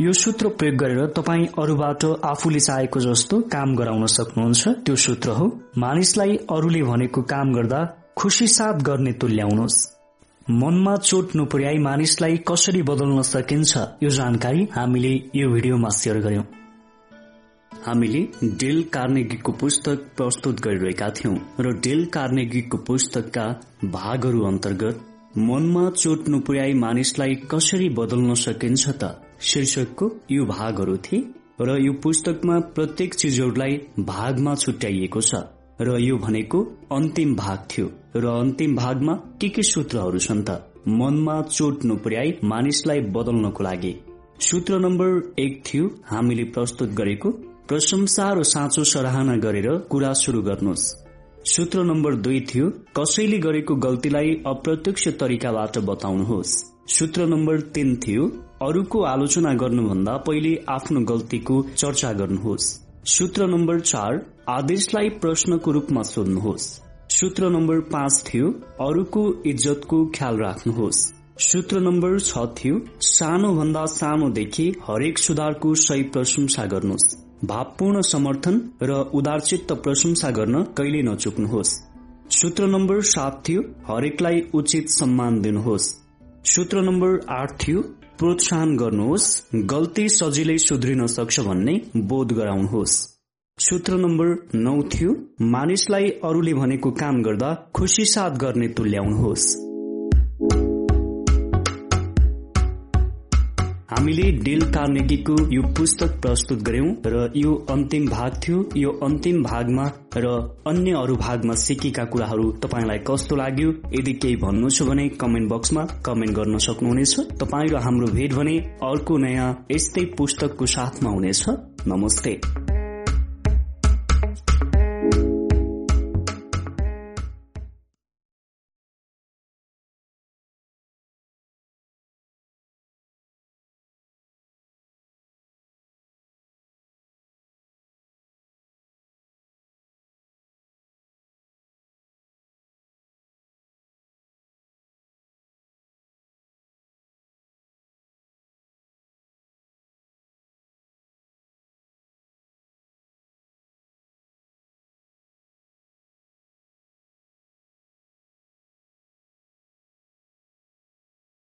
यो सूत्र प्रयोग गरेर तपाईँ अरूबाट आफूले चाहेको जस्तो काम गराउन सक्नुहुन्छ। त्यो सूत्र हो मानिसलाई अरूले भनेको काम गर्दा खुसी साथ गर्ने तुल्याउनुहोस् मनमा चोट नपुर्याई मानिसलाई कसरी बदल्न सकिन्छ यो जानकारी हामीले यो भिडियोमा सेयर गर्यौं हामीले डेल कार्नेगीको पुस्तक प्रस्तुत गरिरहेका थियौं र डेल कार्नेगीको पुस्तकका भागहरू अन्तर्गत मनमा चोट नपुर्याई मानिसलाई कसरी बदल्न सकिन्छ त शीर्षकको यो भागहरू थिए र यो पुस्तकमा प्रत्येक चिजहरूलाई भागमा छुट्याइएको छ र यो भनेको अन्तिम भाग थियो र अन्तिम भागमा के के सूत्रहरू छन् त? मनमा चोट नपुर्याई मानिसलाई बदल्नको लागि। सूत्र नम्बर एक थियो हामीले प्रस्तुत गरेको प्रशंसा र साँचो सराहना गरेर कुरा शुरू गर्नुहोस्। सूत्र नम्बर दुई थियो कसैले गरेको गल्तीलाई अप्रत्यक्ष तरिकाबाट बताउनुहोस्। सूत्र नम्बर तीन थियो अरूको आलोचना गर्नुभन्दा पहिले आफ्नो गल्तीको चर्चा गर्नुहोस्। सूत्र नम्बर चार आदेशलाई प्रश्नको रूपमा सोध्नुहोस्। सूत्र नम्बर पाँच थियो अरूको इज्जतको ख्याल राख्नुहोस्। सूत्र नम्बर छ थियो सानो भन्दा सानोदेखि हरेक सुधारको सही प्रशंसा गर्नुहोस्। भावपूर्ण समर्थन र उदारचित्त प्रशंसा गर्न कहिले नचुक्नुहोस्। सूत्र नम्बर सात थियो हरेकलाई उचित सम्मान दिनुहोस्। सूत्र नम्बर आठ थियो प्रोत्साहन गर्नुहोस्। गल्ती सजिलै सुध्रिन सक्छ भन्ने बोध गराउनुहोस्। सूत्र नम्बर नौ थियो मानिसलाई अरूले भनेको काम गर्दा खुसी साथ गर्ने तुल्याउनुहोस्। हामीले डेल कार्नेगीको यो पुस्तक प्रस्तुत गर्यौं र यो अन्तिम भाग थियो। यो अन्तिम भागमा र अन्य अरू भागमा सिकेका कुराहरू तपाईँलाई कस्तो लाग्यो यदि केही भन्नु छ भने कमेन्ट बक्समा कमेन्ट गर्न सक्नुहुनेछ। तपाईँ र हाम्रो भेट भने अर्को नयाँ यस्तै पुस्तकको साथमा हुनेछ। नमस्ते।